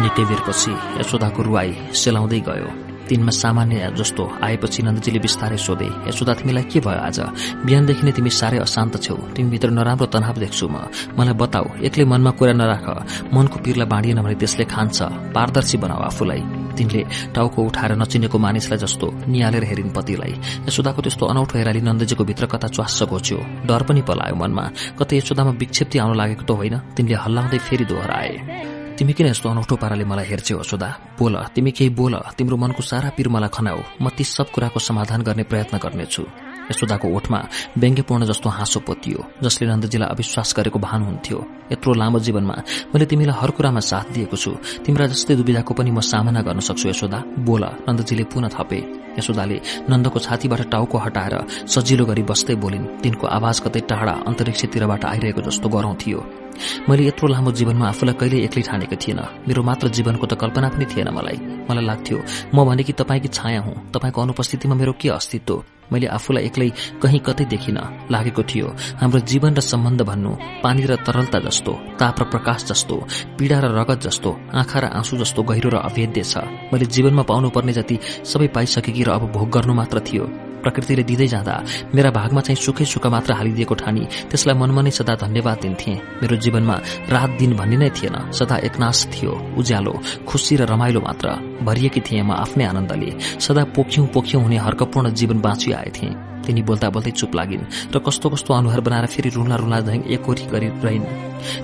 निकै बेरपछि यशोदाको रुवाई सेलाउँदै गयो। तिनमा सामान्य जस्तो आएपछि नन्दजीले बिस्तारै सोधे यशोदा तिमीलाई के भयो आज? बिहानदेखि नै तिमी साह्रै अशान्त छौ तिमीभित्र नराम्रो तनाव देख्छु म। मलाई बताऊ एक्लै मनमा कुरा नराख। मनको पिरलाई बाँडिएन भने त्यसले खान्छ। पारदर्शी बनाऊ आफूलाई। तिनले टाउको उठाएर नचिनेको मानिसलाई जस्तो निहालेर हेरिन् पतिलाई। यशोदाको त्यस्तो अनौठो हेराली नन्दजीको भित्र कता च्वास्स घोच्यो डर पनि पलायो मनमा। कतै यशोदामा विक्षेप्ति आउन लागेको त होइन। तिनले हल्लाउँदै फेरि दोहोऱ्याए। तिमी किन यस्तो अनौठो पाराले मलाई हेर्छौ यशोदा बोल तिमी केही बोल तिम्रो मनको सारा पीर मलाई खनाऊ। म ती सब कुराको समाधान गर्ने प्रयत्न गर्नेछु। यशोदाको ओठमा व्यङ्ग्यपूर्ण जस्तो हाँसो पोतियो जसले नन्दजीलाई अविश्वास गरेको भान हुन्थ्यो। यत्रो लामो जीवनमा मैले तिमीलाई हर कुरामा साथ दिएको छु। तिम्रा जस्तै दुविधाको पनि म सामना गर्न सक्छु यशोदा बोल नन्दजीले पुनः थपे। यशोदाले नन्दको छातीबाट टाउको हटाएर सजिलो गरी बस्दै बोलिन् तिनको आवाज कतै टाढा अन्तरिक्षतिरबाट आइरहेको जस्तो गरौं थियो। मैले यत्रो लामो जीवनमा आफूलाई कहिले एक्लै ठानेको थिएन। मेरो मात्र जीवनको त कल्पना पनि थिएन मलाई। मलाई लाग्थ्यो म भने कि तपाईँकी छाया हुँ। तपाईँको अनुपस्थितिमा मेरो के अस्तित्व? मैले आफूलाई एक्लै कहीँ कतै देखिन लागेको थियो। हाम्रो जीवन र सम्बन्ध भन्नु पानी र तरलता जस्तो ताप र प्रकाश जस्तो पीड़ा र रगत जस्तो आँखा र आँसु जस्तो गहिरो र अभेद्य छ। मैले जीवनमा पाउनुपर्ने जति सबै पाइसकेकी र अब भोग गर्नु मात्र थियो। प्रकृतिले दिँदै जाँदा मेरा भागमा चाहिँ सुखै सुख मात्र हालिदिएको ठानी। त्यसलाई मनमा नै सदा धन्यवाद दिन्थे। मेरो जीवनमा रात दिन भन्ने नै थिएन। सदा एकनाश थियो उज्यालो खुसी र रमाइलो मात्र। भरिएकी थिएँ म आफ्नै आनन्दले। सदा पोख्यौं पोख्यौं हुने हर्कपूर्ण जीवन बाँचिआएथे। तिनी बोल्दा बोल्दै चुप लागिन् र कस्तो कस्तो अनुहार बनाएर फेरि रुला रुला झैँ एकहोरी गरी रहिन्।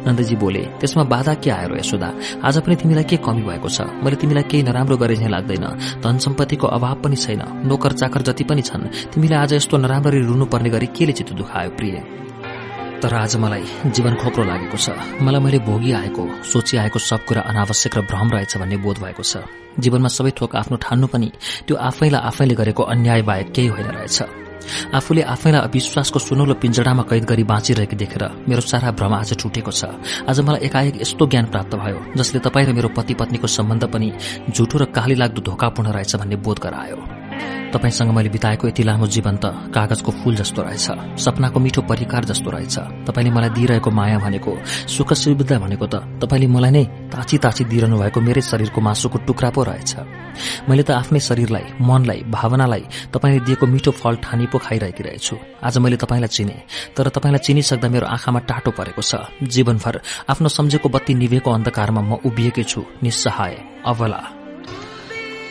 नन्दजी बोले त्यसमा बाधा के आयो यशोदा? आज पनि तिमीलाई के कमी भएको छ? मैले तिमीलाई केही नराम्रो गरे झैँ लाग्दैन। धन सम्पत्तिको अभाव पनि छैन। नोकर चाकर जति पनि छन् तिमीलाई आज यस्तो नराम्ररी रुनुपर्ने गरी केले चित्त दुखायो प्रिय? तर आज मलाई जीवन खोक्रो लागेको छ। मलाई मैले भोगी आएको सोची आएको सब कुरा अनावश्यक र भ्रम रहेछ भन्ने बोध भएको छ। जीवनमा सबै थोक आफ्नो ठान्नु पनि त्यो आफैलाई आफैले गरेको अन्याय बाहेक केही होइन रहेछ। आफूले आफैलाई अविश्वासको सुनौलो पिंजडामा कैद गरी बाँचिरहेको देखेर मेरो सारा भ्रम आज टुटेको छ। आज मलाई एकाएक यस्तो ज्ञान प्राप्त भयो जसले तपाईँ र मेरो पति पत्नीको सम्बन्ध पनि झुठो र काली लाग्दो धोकापूर्ण रहेछ भन्ने बोध गरायो। तपाईँसँग मैले बिताएको यति लामो जीवन त कागजको फूल जस्तो रहेछ सपनाको मिठो परिकार जस्तो रहेछ। तपाईँले मलाई दिइरहेको माया भनेको सुख सुविधा भनेको त तपाईँले मलाई नै ताची ताची दिइरहनु भएको मेरै शरीरको मासुको टुक्रा पो रहेछ। मैले त आफ्नै शरीरलाई मनलाई भावनालाई तपाईँले दिएको मिठो फल ठानी पो खाइरहेकी रहेछु। आज मैले तपाईँलाई चिने तर तपाईँलाई चिनिसक्दा मेरो आँखामा टाटो परेको छ। जीवनभर आफ्नो सम्झेको बत्ती निभेको अन्धकारमा म उभिएकै छु निस्सहाय अवला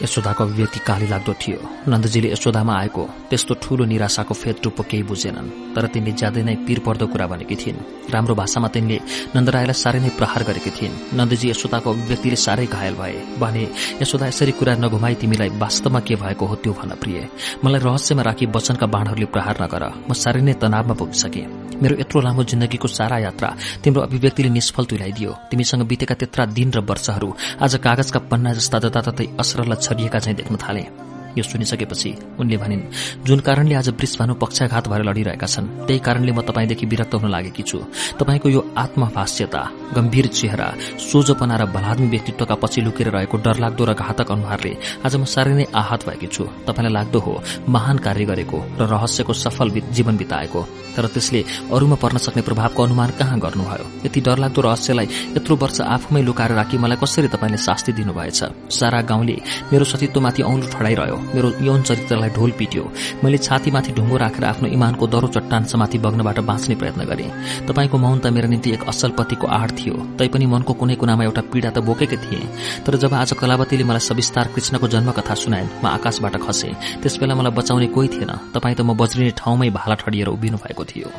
यशोदाको अभिव्यक्ति काली लाग्दो थियो। नन्दजीले यशोदामा आएको त्यस्तो ठूलो निराशाको फेद टुप्पो केही बुझेनन् तर तिनले ज्यादै नै पीर पर्दो कुरा भनेकी थिइन्। राम्रो भाषामा तिनले नन्दरायलाई साह्रै नै प्रहार गरेकी थिइन्। नन्दजी यशोदाको अभिव्यक्तिले साह्रै घायल भए। भने यशोदा यसरी कुरा नघुमाई तिमीलाई वास्तवमा के भएको हो त्यो भन प्रिय। मलाई रहस्यमा राखी वचनका बाणहरूले प्रहार नगर। म साह्रै नै तनावमा पुगिसके। मेरो यत्रो लामो जिन्दगीको सारा यात्रा तिम्रो अभिव्यक्तिले निष्फल तुल्याइदियो। तिमीसँग बितेका त्यत्रा दिन र वर्षहरू आज कागजका पन्ना जस्ता जताततै असरल छरिएका चाहिँ देख्न थाले। यो सुनिसकेपछि उनले भनिन् जुन कारणले आज वृषभानु पक्षाघात भएर लडिरहेका छन् त्यही कारणले म तपाईँदेखि विरक्त हुन लागेकी छु। तपाईँको यो आत्मभाष्यता गम्भीर चेहरा सोझोपना र भलाद्मी व्यक्तित्वका पछि लुकेर रहेको डरलाग्दो र घातक अनुहारले आज म साह्रै नै आहत भएकी छु। तपाईँलाई लाग्दो हो महान कार्य गरेको र रहस्यको सफल जीवन बिताएको। तर त्यसले अरूमा पर्न सक्ने प्रभावको अनुमान कहाँ गर्नुभयो? यति डरलाग्दो रहस्यलाई यत्रो वर्ष आफूमै लुकाएर राखी मलाई कसरी तपाईँले शास्ति दिनुभएछ? सारा गाउँले मेरो सतीत्वमाथि औँलो ठडाइरह्यो। मेरो यौन चरित्रलाई ढोल पिट्यो। मैले छातीमाथि ढुङ्गो राखेर आफ्नो इमानको दरो चट्टान समाथि बग्नबाट बाँच्ने प्रयत्न गरे। तपाईँको मौनता मेरो निम्ति एक असल पतिको आड़ थियो। तैपनि मनको कुनै कुनामा एउटा पीड़ा त बोकेकै थिए। तर जब आज कलावतीले मलाई सविस्तार कृष्णको जन्मकथा सुनाइन् म आकाशबाट खसे। त्यसबेला मलाई बचाउने कोही थिएन। तपाईँ त म बज्रिने ठाउँमै भाला ठडिएर उभिनु भएको थियो।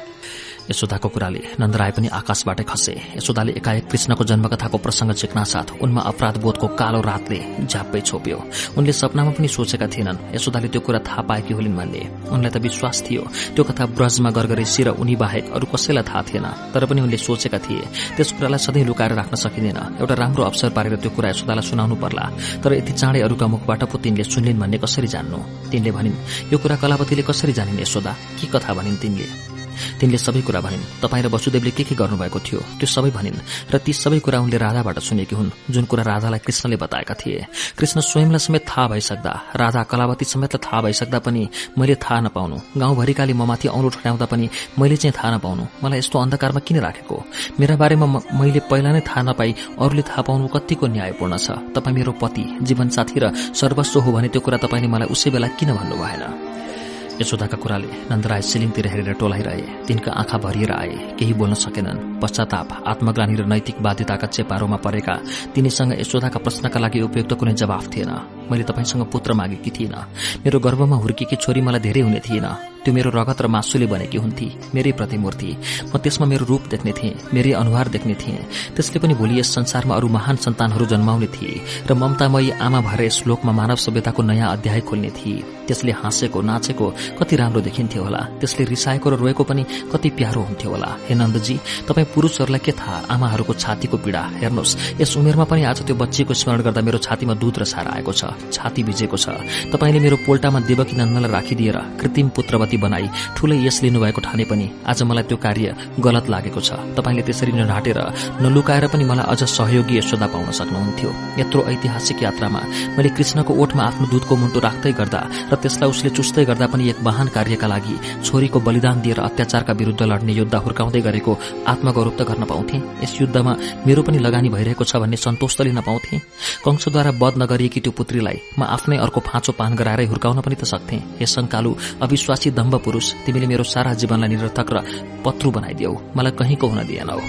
यशोदाको कुराले नन्दराय पनि आकाशबाटै खसे। यशोदाले एकाएक कृष्णको जन्मकथाको प्रसंग साथ उनमा अपराध बोधको कालो रातले झ्याप्पै छोप्यो। उनले सपनामा पनि सोचेका थिएनन्। यशोदाले त्यो कुरा थाहा पाएकी होलिन् भन्ने। उनलाई त विश्वास थियो। त्यो कथा ब्रजमा गरगरेसी र उनी बाहेक अरू कसैलाई थाहा थिएन। तर पनि उनले सोचेका थिए त्यस कुरालाई सधैँ लुकाएर राख्न सकिँदैन। एउटा राम्रो अवसर पारेर त्यो कुरा यशोदालाई सुनाउनु पर्ला। तर यति चाँडै अरूका मुखबाट पो तिनले सुन्लिन् भन्ने कसरी जान्नु? तिनले भनिन् यो कुरा कलावतीले कसरी जानिन् यशोदा? के कथा भनिन् तिनले? तिनले सबै कुरा भनिन्। तपाईँ र वसुदेवले के के गर्नुभएको थियो? त्यो सबै भनिन्। र ती सबै कुरा उनले राधाबाट सुनेकी हुन् जुन कुरा राधालाई कृष्णले बताएका थिए। कृष्ण स्वयंलाई समेत थाहा भइसक्दा राधा कलावती समेतलाई थाहा भइसक्दा पनि मैले थाहा नपाउनु। गाउँभरिकाले ममाथि औँलो ठड्याउँदा पनि मैले चाहिँ थाहा नपाउनु। मलाई यस्तो अन्धकारमा किन राखेको? मेरा बारेमा मैले पहिला नै थाहा नपाई अरूले थाहा पाउनु कतिको न्यायपूर्ण छ। तपाईँ मेरो पति जीवनसाथी र सर्वस्व हो भने त्यो कुरा तपाईँले मलाई उसै बेला किन भन्नु भएन यशोदाका कुराले नन्दराय सिलिङतिर हेरेर टोलाइरहे। तिनका आँखा भरिएर आए। केही बोल्न सकेनन्। पश्चाताप आत्मग्लानी र नैतिक बाध्यताका चेपारोमा परेका तिनीसँग यशोदाका प्रश्नका लागि उपयुक्त कुनै जवाफ थिएन। मैले तपाईँसँग पुत्र मागेकी थिइनँ। मेरो गर्भमा हुर्केकी छोरी मलाई धेरै हुने थिएन। त्यो मेरो रगत र मासुले बनेकी हुन्थे मेरै प्रतिमूर्ति। म त्यसमा मेरो रूप देख्ने थिएँ मेरै अनुहार देख्ने थिएँ। त्यसले पनि भोलि यस संसारमा अरू महान सन्तानहरू जन्माउने थिए र ममतामयी आमा भएर यस लोकमा मानव सभ्यताको नयाँ अध्याय खोल्ने थिए। त्यसले हाँसेको नाचेको कति राम्रो देखिन्थ्यो होला। त्यसले रिसाएको र रोएको पनि कति प्यारो हुन्थ्यो होला। हे नन्दजी तपाईँ पुरूषहरूलाई के थाहा? आमाहरूको छातीको पीड़ा। हेर्नुहोस् यस उमेरमा पनि आज त्यो बच्चीको स्मरण गर्दा मेरो छातीमा दूध र सारा आएको छ। छाती भिजेको छ। तपाईँले मेरो पोल्टामा देवकी नन्दलाई राखिदिएर कृत्रिम पुत्रवती बनाई ठूलै यस लिनुभएको ठाने पनि आज मलाई त्यो कार्य गलत लागेको छ। तपाईँले त्यसरी नढाटेर नलुकाएर पनि मलाई अझ सहयोगी यशोदा पाउन सक्नुहुन्थ्यो। यत्रो ऐतिहासिक यात्रामा मैले कृष्णको ओठमा आफ्नो दूधको मुन्टो राख्दै गर्दा र त्यसलाई उसले चुस्दै गर्दा पनि एक महान कार्यका लागि छोरीको बलिदान दिएर अत्याचारका विरूद्ध लड्ने योद्धा हुर्काउँदै गरेको आत्मगौरव त गर्न पाउँथे। यस युद्धमा मेरो पनि लगानी भइरहेको छ भन्ने सन्तोष त लिन पाउँथे। कंशद्वारा बध नगरिएकी त्यो पुत्रीलाई म आफ्नै अर्को फाँचो पान गराएरै हुर्काउन पनि त सक्थे। हे शंकालु अविश्वासी दम्ब पुरूष तिमीले मेरो सारा जीवनलाई निरर्थक र पत्रु बनाइदियौ मलाई कहीँको हुन दिएनौ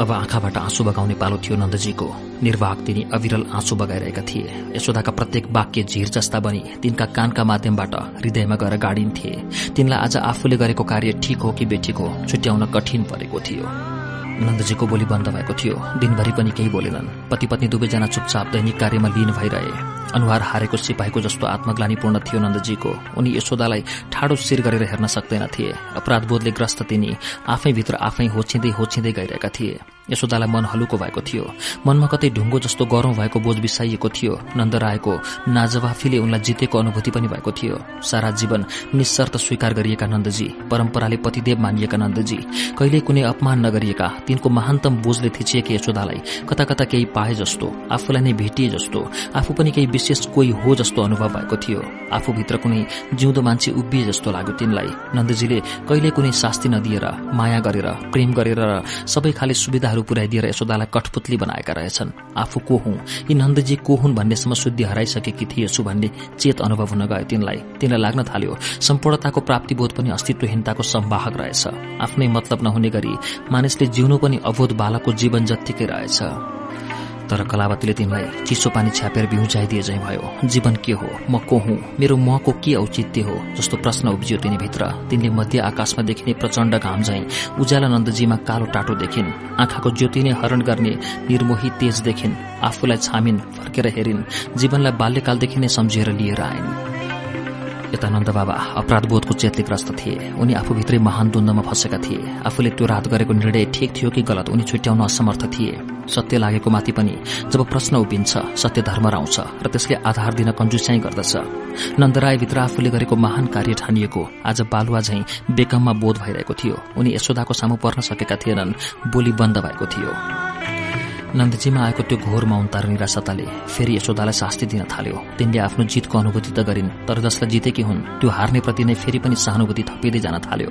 अब आँखाबाट आँसु बगाउने पालो थियो नन्दजीको। निर्वाहक तिनी अविरल आँसु बगाइरहेका थिए। यशोदाका प्रत्येक वाक्य झिर जस्ता बनी तिनका कानका माध्यमबाट हृदयमा गएर गाडिन्थे। तिनलाई आज आफूले गरेको कार्य ठिक हो कि बेठिक हो छुट्याउन कठिन परेको थियो। नन्दजीको बोली बन्द भएको थियो। दिनभरि पनि केही बोलेनन्। पति पत्नी दुवैजना चुपचाप दैनिक कार्यमा लिन भइरहे। अनुहार हारेको सिपाहीको जस्तो आत्मग्लानीपूर्ण थियो नन्दजीको। उनी यशोदालाई ठाडो शिर गरेर हेर्न सक्दैनथे। अपराधबोधले ग्रस्त तिनी आफैभित्र आफै होछिँदै होछिँदै गइरहेका थिए। यशोदालाई मन हलुको भएको थियो। मनमा कतै ढुङ्गो जस्तो गरौं भएको बोझ बिसाइएको थियो। नन्द रायको नाजवाफीले उनलाई जितेको अनुभूति पनि भएको थियो। सारा जीवन निशर्त स्वीकार गरिएका नन्दजी परम्पराले पतिदेव मानिएका नन्दजी कहिले कुनै अपमान नगरिएका तिनको महान्तम बोझले थिचिएकी यशोदालाई कता कता केही पाए जस्तो आफूलाई नै भेटिए जस्तो आफू पनि केही विशेष कोही हो जस्तो अनुभव भएको थियो। आफूभित्र कुनै जिउँदो मान्छे उभिए जस्तो लाग्यो तिनलाई। नन्दजीले कहिले कुनै शास्ति नदिएर माया गरेर प्रेम गरेर सबै खाले सुविधाहरू वरहरू पुर्याइदिएर यशोदालाई कठपुतली बनाएका रहेछन्। आफू को हुँ? यी नन्दजी को हुन् भन्नेसम्म शुद्धि हराइसकेकी थिएछु भन्ने चेत अनुभव हुन गयो तिनलाई। तिनलाई लाग्न थाल्यो सम्पूर्णताको प्राप्तिबोध पनि अस्तित्वहीनताको सम्वाहक रहेछ। आफ्नै मतलब नहुने गरी मानिसले जिउनु पनि अवोध बालकको जीवन जत्तिकै रहेछ। तर कलावतीले तिमीलाई चिसो पानी छ्यापेर बिउजाइदिए झै भयो। जीवन के हो? म को हुँ? मेरो मको के औचित्य हो? जस्तो प्रश्न उब्जियो तिनीभित्र। तिनले मध्य आकाशमा देखिने प्रचण्ड घाम झैं उज्याला नन्दजीमा कालो टाटो देखिन् आँखाको ज्योति नै हरण गर्ने निर्मोही तेज देखिन् आफूलाई छामिन फर्केर हेरिन् जीवनलाई बाल्यकालदेखि नै सम्झिएर लिएर आइन्। यता नन्द बाबा अपराधबोधको चेतले ग्रस्त थिए। उनी आफूभित्रै महान द्वन्दमा फँसेका थिए। आफूले त्यो रात गरेको निर्णय ठिक थियो कि गलत उनी छुट्याउन असमर्थ थिए। सत्य लागेको माथि पनि जब प्रश्न उभिन्छ सत्य धर्म आउँछ र त्यसले आधार दिन कन्जुस्याई गर्दछ। नन्दरायभित्र आफूले गरेको महान कार्य ठानिएको आज बालुवा झैं बेकममा बोध भइरहेको थियो। उनी यशोदाको सामु पर्न सकेका थिएनन् बोली बन्द भएको थियो। नन्दजीमा आएको त्यो घोर मौनता निराशताले फेरि यशोदालाई शास्ति दिन थाल्यो। तिनले आफ्नो जितको अनुभूति त गरिन् तर जसलाई जितेकी हुन् त्यो हार्नेप्रति नै फेरि पनि सहानुभूति थपिँदै जान थाल्यो।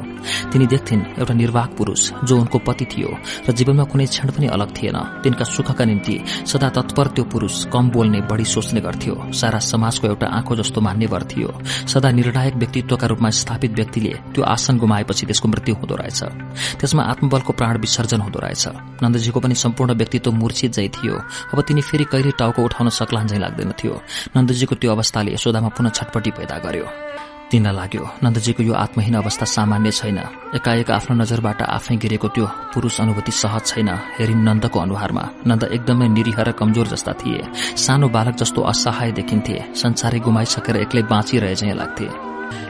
तिनी देख्थिन् एउटा निर्वाहक पुरूष जो उनको पति थियो र जीवनमा कुनै क्षण पनि अलग थिएन। तिनका सुखका निम्ति सदा तत्पर त्यो पुरूष कम बोल्ने बढ़ी सोच्ने गर्थ्यो। सारा समाजको एउटा आँखो जस्तो मान्यवर थियो। सदा निर्णायक व्यक्तित्वका रूपमा स्थापित व्यक्तिले त्यो आसन गुमाएपछि त्यसको मृत्यु हुँदो रहेछ। त्यसमा आत्मबलको प्राण विसर्जन हुँदो रहेछ। नन्दजीको पनि सम्पूर्ण व्यक्तित्व मूर्छित जाइ थियो। अब तिनी फेरि कहिले टाउको उठाउन सक्लान् झै लाग्दैन थियो। नन्दजीको त्यो अवस्थाले यशोदामा पुनः छटपटी पैदा गर्यो। तिनलाई लाग्यो नन्दजीको यो आत्महीन अवस्था सामान्य छैन। एकाएक आफ्नो नजरबाट आफै गिरेको त्यो पुरूष अनुभूति सहज छैन हेरिन नन्दको अनुहारमा। नन्द एकदमै निरीह र कमजोर जस्ता थिए। सानो बालक जस्तो असहाय देखिन्थे। संसारै गुमाइसकेर एक्लै बाँचिरहे झै लाग्थे।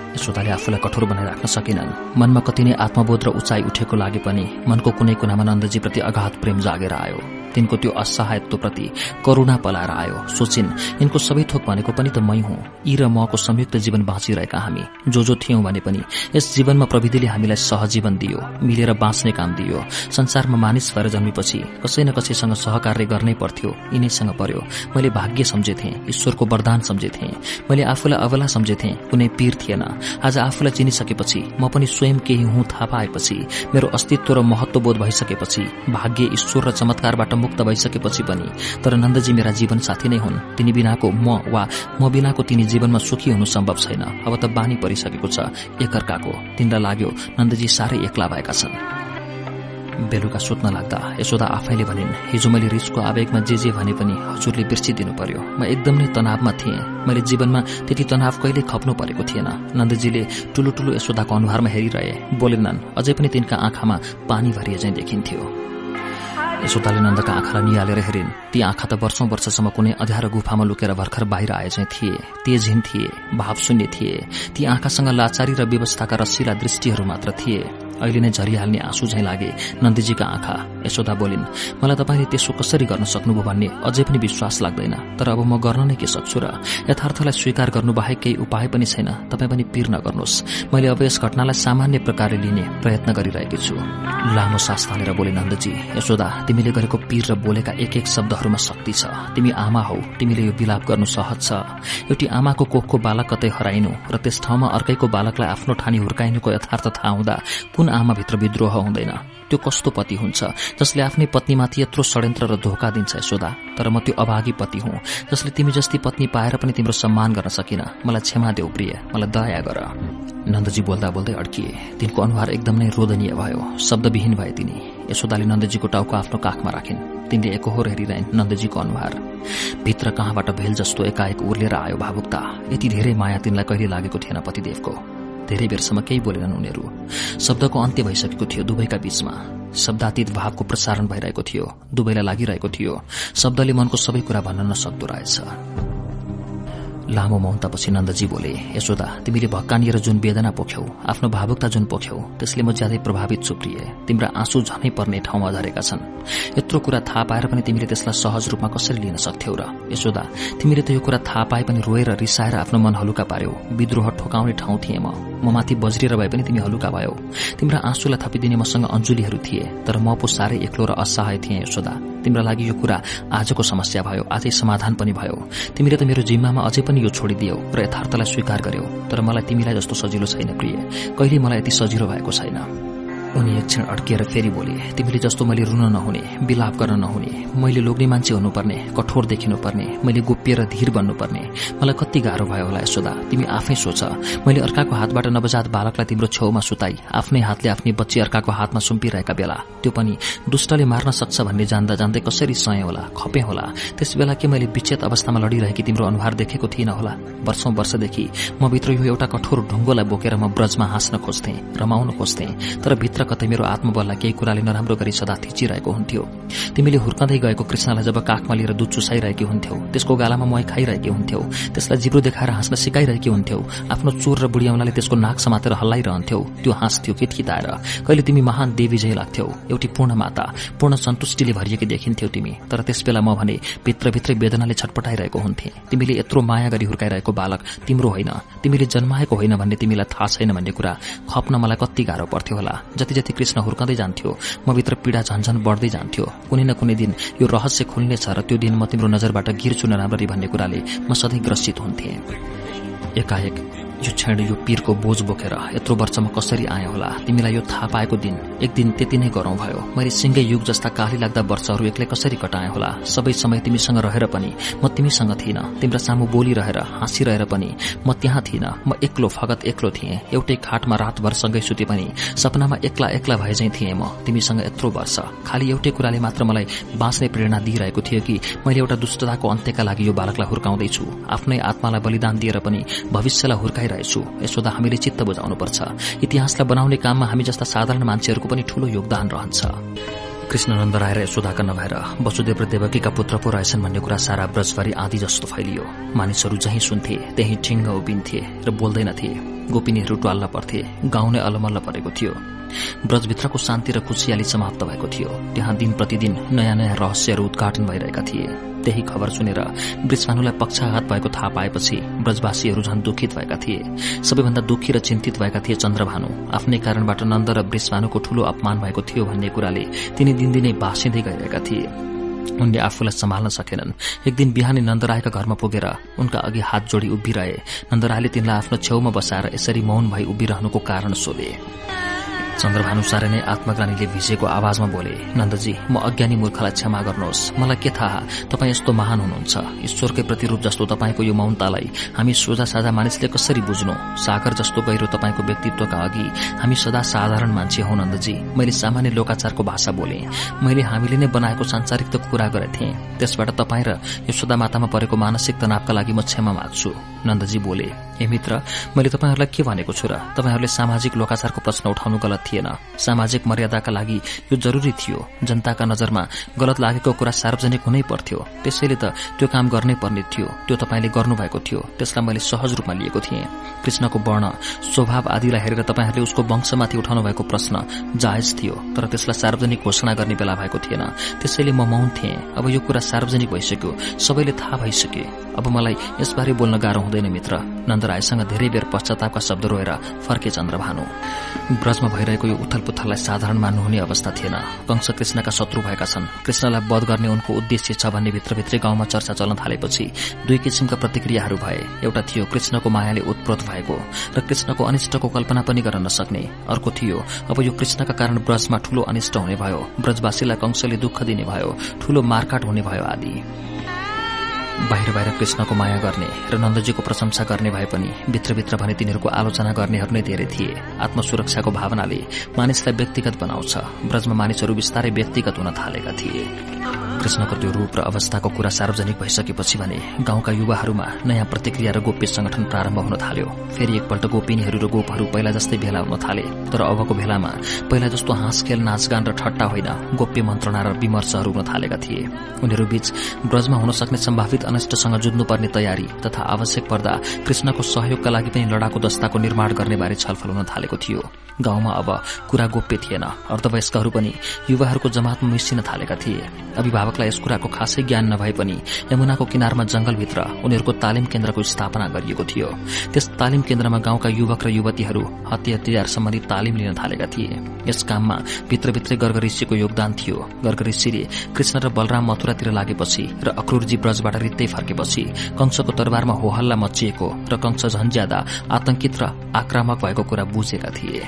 यशोदाले आफूलाई कठोर बनाइ राख्न सकेनन्। मनमा कति नै आत्मबोध र उचाइ उठेको लागे पनि मनको कुनै कुनामा नन्दजीप्रति अगाध प्रेम जागेर आयो। तिनको त्यो असहायत्वप्रति करूणा पलाएर आयो। सोचिन् यिनको सबै थोक भनेको पनि त मै हुँ। यी र मको संयुक्त जीवन बाँचिरहेका हामी। जो जो थियौं भने पनि यस जीवनमा प्रविधिले हामीलाई सहजीवन दियो मिलेर बाँच्ने काम दियो। संसारमा मानिस भएर जन्मेपछि कसै न कसैसँग सहकार्य गर्नै पर्थ्यो। यिनैसँग पर्यो। मैले भाग्य सम्झेथे ईश्वरको वरदान सम्झेथे। मैले आफूलाई अवला सम्झेथे कुनै पीर थिएन। आज आफूलाई चिनिसकेपछि म पनि स्वयं केही हुँ थाहा पाएपछि मेरो अस्तित्व र महत्वबोध भइसकेपछि भाग्य ईश्वर र चमत्कारबाट मुक्त भइसकेपछि पनि। तर नन्दजी मेरा जीवन साथी नै हुन्। तिनी बिनाको म वा म बिनाको तिनी जीवनमा सुखी हुनु सम्भव छैन। अब त बानी परिसकेको छ एकअर्काको। तिनलाई लाग्यो नन्दजी साह्रै एक्ला भएका छन्। बेलुका सुत्न लाग्दा यशोदा आफैले भनिन् हिजो मैले रिसको आवेगमा जे जे भने पनि हजुरले बिर्सिदिनु पर्यो। म एकदम तनावमा थिएँ। मैले जीवनमा त्यति तनाव कहिले खप्नु परेको थिएन। नन्दजीले ठूलो ठूलो यशोदाको अनुहारमा हेरिरहे। बोलेनन् अझै पनि तिनका आँखामा पानी भरिए झैं देखिन्थ्यो। यशोदाले नन्दका आँखालाई निहालेर हेरिन्। ती आँखा त वर्षौं वर्षसम्म कुनै अध्यारो गुफामा लुकेर भर्खर बाहिर आए चाहिँ थिए। तेजहीन थिए भाव शून्य थिए। ती आँखासँग लाचारी र व्यवस्थाका रसिला दृष्टिहरू मात्र थिए। अहिले नै झरिहाल्ने आँसु झैं लागे। नन्दीजीका आँखा यशोदा बोलिन् मलाई तपाईँले त्यसो कसरी गर्न सक्नुभयो भन्ने अझै पनि विश्वास लाग्दैन। तर अब म गर्न नै के सक्छु र? यथार्थलाई स्वीकार गर्नु बाहेक केही उपाय पनि छैन। तपाईँ पनि पीर नगर्नुहोस्। मैले अब यस घटनालाई सामान्य प्रकारले लिने प्रयत्न गरिरहेकी छु। लामो सास तानेर बोले नन्दजी यशोदा तिमीले गरेको पीर र बोलेका एक एक शब्दहरूमा शक्ति छ। तिमी आमा हौ। तिमीले यो विलाप गर्नु सहज छ। एउटी आमाको कोखको बालक कतै हराइनु र त्यस ठाउँमा अर्कैको बालकलाई आफ्नो ठानी हुर्काइनुको यथार्थ थाहा हुँदा कुन आमाभित्र विद्रोह हुँदैन। त्यो कस्तो पति हुन्छ? जसले आफ्नै पत्नीमाथि यत्रो षड्यन्त्र र धोका दिन्छ यशोदा तर म त्यो अभागी पति हुँ। जसले तिमी जस्ती पत्नी पाएर पनि तिम्रो सम्मान गर्न सकिन। मलाई क्षमा देऊ प्रिय। मलाई दया गर। नन्दजी बोल्दा बोल्दै अड्किए। तिनको अनुहार एकदम नै रोदनीय भयो। शब्दविहीन भए तिनी। यशोदाले नन्दजीको टाउको आफ्नो काखमा राखिन्। तिनले एकहोर हेरिरहन् नन्दजीको अनुहार। भित्र कहाँबाट भेल जस्तो एकाएक उर्लेर आयो भावुकता। यति धेरै माया तिनलाई कहिले लागेको थिएन पतिदेवको। धेरै बेरसम्म केही बोलेनन् उनीहरू। शब्दको अन्त्य भइसकेको थियो दुवैका बीचमा। शब्दातीत भावको प्रसारण भइरहेको थियो दुवैलाई लागिरहेको थियो। शब्दले मनको सबै कुरा भन्न नसक्दो रहेछ। लामो मौनतापछि नन्दजी बोले यशोदा तिमीले भक्कानिएर जुन वेदना पोख्यौ आफ्नो भावुकता जुन पोख्यौ त्यसले म ज्यादै प्रभावित छु प्रिय। तिम्रा आँसु झनै पर्ने ठाउँमा झरेका छन्। यत्रो कुरा थाहा पाएर पनि तिमीले त्यसलाई सहज रूपमा कसरी लिन सक्थ्यौ र यशोदा तिमीले त यो कुरा थाहा पाए पनि रोएर रिसाएर आफ्नो मन हलुका पार्यौ। विद्रोह ठोकाउने ठाउँ थिए म। म माथि बज्रिएर भए पनि तिमी हलुका भयौ। तिम्रा आँसुलाई थपिदिने मसँग अञ्जुलीहरू थिए तर म पो साह्रै एक्लो र असहाय थिएँ यशोदा। तिम्रा लागि यो कुरा आजको समस्या भयो आजै समाधान पनि भयो। तिमीले त मेरो जिम्मामा अझै पनि यो छोडिदियौ र यथार्थलाई स्वीकार गर्यौ। तर मलाई तिमीलाई जस्तो सजिलो छैन प्रिय। कहिले मलाई यति सजिलो भएको छैन। उनी एक क्षण अड्किएर फेरि बोले तिमीले जस्तो मैले रुन नहुने विलाप गर्न नहुने मैले लोग्ने मान्छे हुनुपर्ने कठोर देखिनुपर्ने मैले गोप्य र धीर बन्नुपर्ने मलाई कति गाह्रो भयो होला यशोदा तिमी आफै सोच। मैले अर्काको हातबाट नवजात बालकलाई तिम्रो छेउमा सुताई आफ्नै हातले आफ्नै बच्ची अर्काको हातमा सुम्पिरहेका बेला त्यो पनि दुष्टले मार्न सक्छ भन्ने जान्दा जान्दै कसरी सय होला खपे होला? त्यस बेला के मैले विच्छेद अवस्थामा लडिरहेकी तिम्रो अनुहार देखेको थिइनँ होला? वर्षौं वर्षदेखि म भित्र यो एउटा कठोर ढुङ्गोलाई बोकेर म ब्रजमा हाँस्न खोज्थे रमाउन खोज्थे तर भित्र कतै मेरो आत्मबललाई केही कुराले नराम्रो गरी सदा थिचिरहेको हुन्थ्यो। तिमीले हुर्कँदै गएको कृष्णलाई जब काखमा लिएर दुध चुसाइरहेकी हुन्थ्यौ त्यसको गालामा मही खाइरहेकी हुन्थ्यौ त्यसलाई जिब्रो देखाएर हाँस्न सिकाइरहेकी हुन्थ्यौ आफ्नो चोर र बुढियाउनाले त्यसको नाक समातेर हल्लाइरहन्थ्यौ त्यो हाँस्थ्यो किटकिताएर कहिले तिमी महान देवी झै लाग्थ्यौ एउटी पूर्ण माता पूर्ण सन्तुष्टिले भरिएकी देखिन्थ्यौ तिमी तर त्यस बेला म भने भित्रभित्रै वेदनाले छटपटाइरहेको हुन्थे। तिमीले यत्रो माया गरी हुर्काइरहेको बालक तिम्रो होइन तिमीले जन्माएको होइन भन्ने तिमीलाई थाहा छैन भन्ने कुरा खप्न मलाई कति गाह्रो पर्थ्यो होला जति जति कृष्ण हुर्कँदै जान्थ्यो म भित्र पीड़ा झन्झन बढ्दै जान्थ्यो। कुनै न कुनै दिन यो रहस्य खुल्नेछ र त्यो दिन म तिम्रो नजरबाट गिर्छु नराम्ररी भन्ने कुराले म सधैँ ग्रसित हुन्थे। एकाएक यो क्षण यो पीरको बोझ बोकेर यत्रो वर्षमा कसरी आए होला? तिमीलाई यो थाहा पाएको दिन एक दिन त्यति नै गरौं भयो। मैले सिंगै युग जस्ता काली लाग्दा वर्षहरू एक्लै कसरी कटाए होला? सबै समय तिमीसँग रहेर पनि म तिमीसँग थिइन। तिम्रा सामु बोलिरहेर हाँसिरहेर पनि म त्यहाँ थिइन। म एक्लो फगत एक्लो थिएँ। एउटै खाटमा रातभर सँगै सुते पनि सपनामा एक्ला एक्ला भए चाहिँ थिएँ म। तिमीसँग यत्रो वर्ष। खालि एउटै कुराले मात्र मलाई बाँच्ने प्रेरणा दिइरहेको थियो कि मैले एउटा दुष्टताको अन्त्यका लागि यो बालकलाई हुर्काउँदैछु। आफ्नै आत्मालाई बलिदान दिएर पनि भविष्यलाई हुर्काइ गरिरहेछु यशोदा हामीले चित्त बुझाउनुपर्छ। इतिहासलाई बनाउने काममा हामी जस्ता साधारण मान्छेहरूको पनि ठूलो योगदान रहन्छ। कृष्णनन्द राय र यशोदाका नभएर वसुदेव र देवकीका पुत्र पो रहेछन् भन्ने कुरा सारा ब्रजभरि आदि जस्तो फैलियो। मानिसहरू जहीँ सुन्थे त्यही ठिङ्ग उभिन्थे र बोल्दैनथे। गोपिनीहरू ट्वाल्न पर्थे गाउँ नै अलमल्ल परेको थियो। ब्रजभित्रको शान्ति र खुसियाली समाप्त भएको थियो। त्यहाँ दिन प्रतिदिन नयाँ नयाँ रहस्यहरू उद्घाटन भइरहेका थिए। त्यही खबर सुनेर वृषभानुलाई पक्षाघात भएको थाहा पाएपछि ब्रजवासीहरू झन दुखित भएका थिए। सबैभन्दा दुखी र चिन्तित भएका थिए चन्द्रभानु। आफ्नै कारणबाट नन्द र वृषभानुको ठूलो अपमान भएको थियो भन्ने कुराले तिनी दिनदिनै बाँसिँदै गइरहेका थिए। उनले आफूलाई सम्हाल्न सकेनन्। एक दिन बिहानै नन्दरायका घरमा पुगेर उनका अघि हात जोडी उभिरहे। नन्दरायले तिनलाई आफ्नो छेउमा बसाएर यसरी मौन भई उभिरहनुको कारण सोधे। चन्द्रभानु साह्रै नै आत्मग्लानीले भिजेको आवाजमा बोले नन्दजी म अज्ञानी मूर्खलाई क्षमा गर्नुहोस्। मलाई के थाहा? तपाईँ यस्तो महान हुनुहुन्छ। ईश्वरकै प्रतिरूप जस्तो तपाईँको यो मौनतालाई हामी सोझा साझा मानिसले कसरी बुझ्नु? सागर जस्तो गहिरो तपाईँको व्यक्तित्वका अघि हामी सदा साधारण मान्छे हौ नन्दजी। मैले सामान्य लोकाचारको भाषा बोले। मैले हामीले नै बनाएको सांसारिक कुरा गरेथे त्यसबाट तपाईँ र यो सदा मातामा परेको मानसिक तनावका लागि म क्षमा माग्छु। नन्दजी बोले हे मित्र मैले तपाईँहरूलाई के भनेको छु र? तपाईँहरूले सामाजिक लोकाचारको प्रश्न उठाउनु गलत थिएन। सामाजिक मर्यादाका लागि यो जरूरी थियो। जनताका नजरमा गलत लागेको कुरा सार्वजनिक हुनै पर्थ्यो। त्यसैले त त्यो काम गर्नै पर्ने थियो। त्यो तपाईँले गर्नुभएको थियो। त्यसलाई मैले सहज रूपमा लिएको थिएँ। कृष्णको वर्ण स्वभाव आदिलाई हेरेर तपाईँहरूले उसको वंशमाथि उठाउनु भएको प्रश्न जायज थियो। तर त्यसलाई सार्वजनिक घोषणा गर्ने बेला भएको थिएन। त्यसैले म मौन थिएँ। अब यो कुरा सार्वजनिक भइसक्यो। सबैले थाहा भइसके। अब मलाई यसबारे बोल्न गाह्रो हुँदैन मित्र। नन्दरायसँग धेरै बेर पश्चातापका शब्द रोएर फर्के चन्द्रभानु। ब्रजमा भइरहेको यो उथल पुथललाई साधारण मान्नुहुने अवस्था थिएन। कंश कृष्णका शत्रु भएका छन्। कृष्णलाई वध गर्ने उनको उद्देश्य छ भन्ने भित्रभित्रै गाउँमा चर्चा चल्न थालेपछि दुई किसिमका प्रतिक्रियाहरू भए। एउटा थियो कृष्णको मायाले उत्प्रोत भएको र कृष्णको अनिष्टको कल्पना पनि गर्न नसक्ने। अर्को थियो अब यो कृष्णका कारण ब्रजमा ठूलो अनिष्ट हुने भयो। ब्रजवासीलाई कंशले दुःख दिने भयो ठूलो मारकाट हुने भयो आदि। बाहिर बाहिर कृष्णको माया गर्ने र नन्दजीको प्रशंसा गर्ने भए पनि भित्रभित्र भने तिनीहरूको आलोचना गर्नेहरू नै धेरै थिए। आत्मसुरक्षाको भावनाले मानिसलाई व्यक्तिगत बनाउँछ। ब्रजमा मानिसहरू बिस्तारै व्यक्तिगत हुन थालेका थिए। कृष्णको त्यो रूप र अवस्थाको कुरा सार्वजनिक भइसकेपछि भने गाउँका युवाहरूमा नयाँ प्रतिक्रिया र गोप्य संगठन प्रारम्भ हुन थाल्यो। फेरि एकपल्ट गोपिनीहरू र गोपहरू पहिला जस्तै भेला हुन थाले। तर अबको भेलामा पहिला जस्तो हाँसखेल नाचगान र ठट्टा होइन गोप्य मन्त्रणा र विमर्शहरू हुन थालेका थिए। उनीहरू बीच ब्रजमा हुन सक्ने सम्भावित अनिष्टसँग जुझ्नुपर्ने तयारी तथा आवश्यक पर्दा कृष्णको सहयोगका लागि पनि लडाकु दस्ताको निर्माण गर्ने बारे छलफल हुन थालेको थियो। गाउँमा अब कुरा गोप्य थिएन। अर्धवयस्कहरू पनि युवाहरूको जमातमा मिसिन थालेका थिए। अभिभावकलाई यस कुराको खासै ज्ञान नभए पनि यमुनाको किनारमा जंगलभित्र उनीहरूको तालिम केन्द्रको स्थापना गरिएको थियो। त्यस तालिम केन्द्रमा गाउँका युवक र युवतीहरू हत्या हतियार सम्बन्धी तालिम लिन थालेका थिए। यस काममा भित्रभित्रै गर्ग ऋषिको योगदान थियो। गर्ग ऋषिले कृष्ण र बलराम मथुरातिर लागेपछि र अक्रूरजी ब्रजबाट रित्तै फर्केपछि कंशको दरबारमा होहल्ला मचिएको र कंश झन ज्यादा आतंकित र आक्रामक भएको कुरा बुझेका थिए।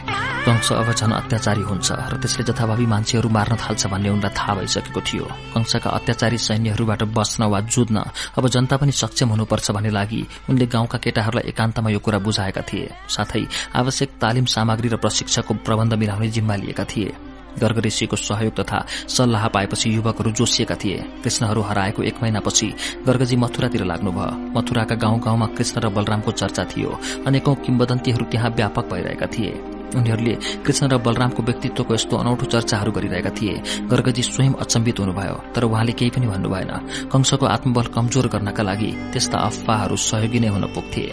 कंश अब झन अत्याचारी हुन्छ र त्यसले जथाभावी मान्छेहरू मार्न थाल्छ भन्ने उनलाई थाहा भइसकेको थियो। कंशका अत्याचारी सैन्यहरूबाट बस्न वा जुझ्न अब जनता पनि सक्षम हुनुपर्छ भन्ने लागि उनले गाउँका केटाहरूलाई एकान्तमा यो कुरा बुझाएका थिए। साथै आवश्यक तालिम सामग्री र प्रशिक्षकको प्रबन्ध मिलाउने जिम्मा लिएका थिए। गर्ग ऋषिको सहयोग तथा सल्लाह पाएपछि युवकहरू जोसिएका थिए। कृष्णहरू हराएको एक महिनापछि गर्गजी मथुरातिर लाग्नुभयो। मथुराका गाउँ गाउँमा कृष्ण र बलरामको चर्चा थियो। अनेकौं किम्बदन्तीहरू त्यहाँ व्यापक भइरहेका थिए। उनीहरूले कृष्ण र बलरामको व्यक्तित्वको यस्तो अनौठो चर्चाहरू गरिरहेका थिए। गर्गजी स्वयं अचम्बित हुनुभयो तर उहाँले केही पनि भन्नु भएन कंशको आत्मबल कमजोर गर्नका लागि त्यस्ता अफवाहहरू सहयोगी नै हुन पुग्थे।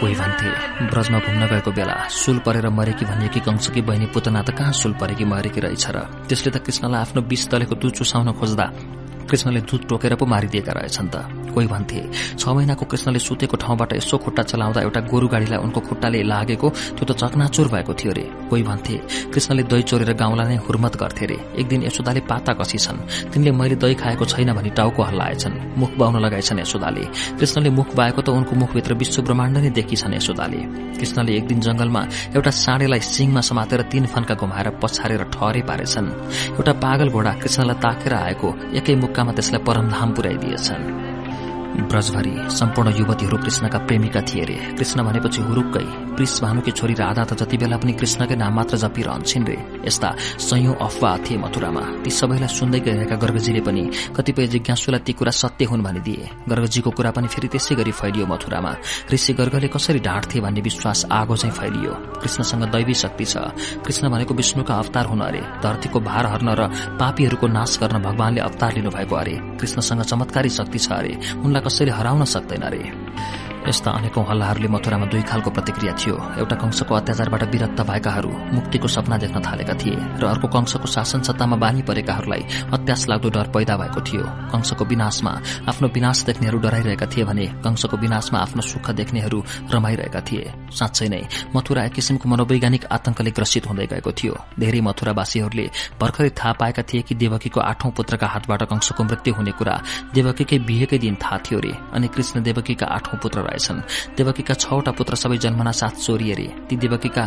कोही भन्थे ब्रजमा घुम्न गएको बेला सुल परेर मरेकी भनिएकी कंसकी बहिनी पुतना त कहाँ सुल परेकी मरेकी रहेछ र? त्यसले त कृष्णलाई आफ्नो विष तलेको दुध चुसाउन खोज्दा कृष्णले दुध टोकेर पो मारिदिएका रहेछन् त। कोही भन्थे छ महिनाको कृष्णले सुतेको ठाउँबाट यसो खुट्टा चलाउँदा एउटा गोरु गाडीलाई उनको खुट्टाले लागेको त्यो त चकनाचुर भएको थियो रे। कोही भन्थे कृष्णले दही चोरेर गाउँलाई नै हुर्मत गर्थे रे। एक दिन यशोदाले पाता कसिछन्। तिनले मैले दही खाएको छैन भनी टाउको हल्लाएछन्। मुख बाउन लगाएछन् यशोदाले। कृष्णले मुख बाएको त उनको मुखभित्र विश्व ब्रह्माण्ड नै देखिछन् यशोदाले। कृष्णले एक दिन जंगलमा एउटा साँडेलाई सिङमा समातेर तीन फन्का घुमाएर पछारेर ठहरे पारेछन्। एउटा पागल घोडा कृष्णलाई ताकेर आएको एकै मुक्कामा त्यसलाई परमधाम पुर्याइदिएछन्। ब्रजभरि सम्पूर्ण युवतीहरू कृष्णका प्रेमिका थिए रे। कृष्ण भनेपछि हुरुक्कै प्रिस भानुकी छोरी राधा त जति बेला पनि कृष्णकै नाम मात्र जपिरहन्छन् रे। यस्ता सयौं अफवाह थिए मथुरामा। ती सबैलाई सुन्दै गइरहेका गर्गजीले पनि कतिपय जिज्ञासुलाई ती कुरा सत्य हुन् भनिदिए। गर्गजीको कुरा पनि फेरि त्यसै गरी फैलियो मथुरामा। ऋषि गर्गले कसरी ढाँट्थे भन्ने विश्वास आगो चाहिँ फैलियो। कृष्णसँग दैवी शक्ति छ। कृष्ण भनेको विष्णुका अवतार हुन अरे। धरतीको भार हर्न र पापीहरूको नाश गर्न भगवानले अवतार लिनुभएको अरे। कृष्णसँग चमत्कारी शक्ति छ अरे। कसैले हराउन सक्दैन रे। यस्ता अनेकौं हल्लाहरूले मथुरामा दुई खालको प्रतिक्रिया थियो। एउटा कंशको अत्याचारबाट विरक्त भएकाहरू मुक्तिको सपना देख्न थालेका थिए र अर्को कंशको शासन सत्तामा बानी परेकाहरूलाई अत्यास लाग्दो डर पैदा भएको थियो। कंशको विनाशमा आफ्नो विनाश देख्नेहरू डराइरहेका थिए भने कंशको विनाशमा आफ्नो सुख देख्नेहरू रमाइरहेका थिए। साँच्चै नै मथुरा एक किसिमको मनोवैज्ञानिक आतंकले ग्रसित हुँदै गएको थियो। धेरै मथुरावासीहरूले भर्खरै थाहा पाएका थिए कि देवकीको आठौं पुत्रका हातबाट कंशको मृत्यु हुने कुरा देवकीकै बिहेकै दिन थाहा थियो रे अनि कृष्ण देवकीका आठौं पुत्र रहेछन् देवकीका छवटा पुत्र सबै जन्मना साथ चोरिए रे ती देवकीका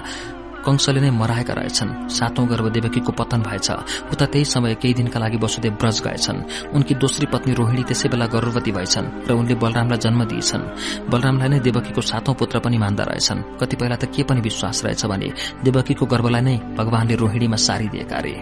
कंशले नै मराएका रहेछन्। सातौं गर्भ देवकीको पतन भएछ। उता त्यही समय केही दिनका लागि वसुदेव ब्रज गएछन्। उनकी दोस्री पत्नी रोहिणी त्यसै बेला गर्भवती भएछन् र उनले बलरामलाई जन्म दिएछन्। बलरामलाई नै देवकीको सातौं पुत्र पनि मान्दा रहेछन्। कतिपयलाई त के पनि विश्वास रहेछ भने देवकीको गर्भलाई नै भगवानले रोहिणीमा सारिदिएका रे।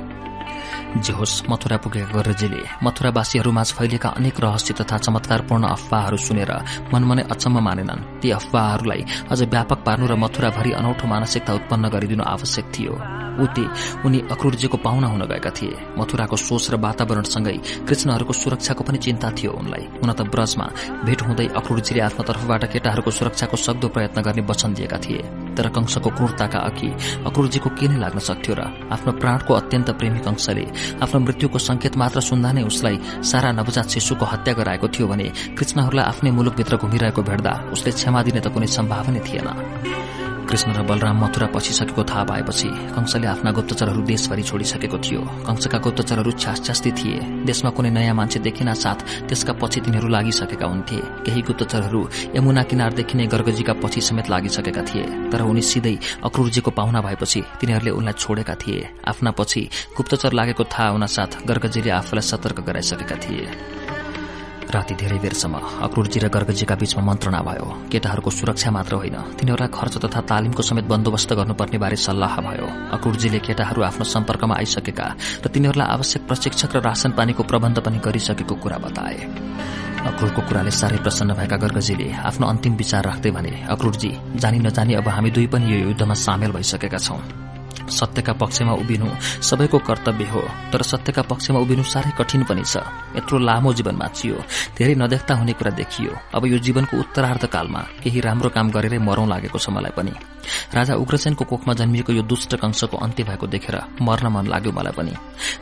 जे होस् मथुरा पुगेका गर्रजीले मथुरावासीहरूमाझ फैलिएका अनेक रहस्य तथा चमत्कारपूर्ण अफवाहहरू सुनेर मनमनै अचम्म मानेनन्। ती अफवाहहरूलाई अझ व्यापक पार्नु र मथुराभरि अनौठो मानसिकता उत्पन्न गरिदिनु आवश्यक थियो। उति उनी अक्रूरजीको पाहुना हुन गएका थिए। मथुराको सोच र वातावरणसँगै कृष्णहरूको सुरक्षाको पनि चिन्ता थियो उनलाई। हुन त ब्रजमा भेट हुँदै अक्रूरजीले आफ्नो तर्फबाट केटाहरूको सुरक्षाको सक्दो प्रयत्न गर्ने वचन दिएका थिए। तर कंशको क्रूरताका अघि अक्रूरजीको के नै लाग्न सक्थ्यो र आफ्नो प्राणको अत्यन्त प्रेमी कंशले आफ्नो मृत्युको संकेत मात्र सुन्दा नै उसलाई सारा नवजात शिशुको हत्या गराएको थियो भने कृष्णहरूलाई आफ्नै मुलुकभित्र घुमिरहेको भेट्दा उसले क्षमा दिने त कुनै सम्भावना थिएन। कृष्ण र बलराम मथुरा पछिसकेको थाहा पाएपछि कंशले आफ्ना गुप्तचरहरू देशभरि छोडिसकेको थियो। कंशका गुप्तचरहरू छ्यासछ्यास्ती थिए। देशमा कुनै नयाँ मान्छे देखिन साथ त्यसका पछि तिनीहरू लागिसकेका हुन्थे। केही गुप्तचरहरू यमुना किनारदेखि नै गर्गजीका पछि समेत लागिसकेका थिए। तर उनी सिधै अक्रूरजीको पाहुना भएपछि तिनीहरूले उनलाई छोडेका थिए। आफ्ना पछि गुप्तचर लागेको थाहा हुन साथ गर्गजीले आफूलाई सतर्क गराइसकेका थिए। राति धेरै बेरसम्म अक्रुरजी र गर्गजीका बीचमा मन्त्रणा भयो। केटाहरूको सुरक्षा मात्र होइन तिनीहरूलाई खर्च तथा तालिमको समेत बन्दोबस्त गर्नुपर्ने बारे सल्लाह भयो। अक्रुरजीले केटाहरू आफ्नो सम्पर्कमा आइसकेका र तिनीहरूलाई आवश्यक प्रशिक्षक र राशन पानीको प्रबन्ध पनि गरिसकेको कुरा बताए। अक्रुरको कुराले साह्रै प्रसन्न भएका गर्गजीले आफ्नो अन्तिम विचार राख्दै भने अक्रुरजी जानी नजानी अब हामी दुई पनि यो युद्धमा सामेल भइसकेका छौं। सत्यका पक्षमा उभिनु सबैको कर्तव्य हो। तर सत्यका पक्षमा उभिनु साह्रै कठिन पनि छ। यत्रो लामो जीवन माचियो धेरै नदेख्दा हुने कुरा देखियो। अब यो जीवनको उत्तरार्धकालमा केही राम्रो काम गरेरै मरौं लागेको छ मलाई पनि। राजा उग्रसेनको कोखमा जन्मिएको यो दुष्ट कंशको अन्त्य भएको देखेर मर्न मन लाग्यो मलाई पनि।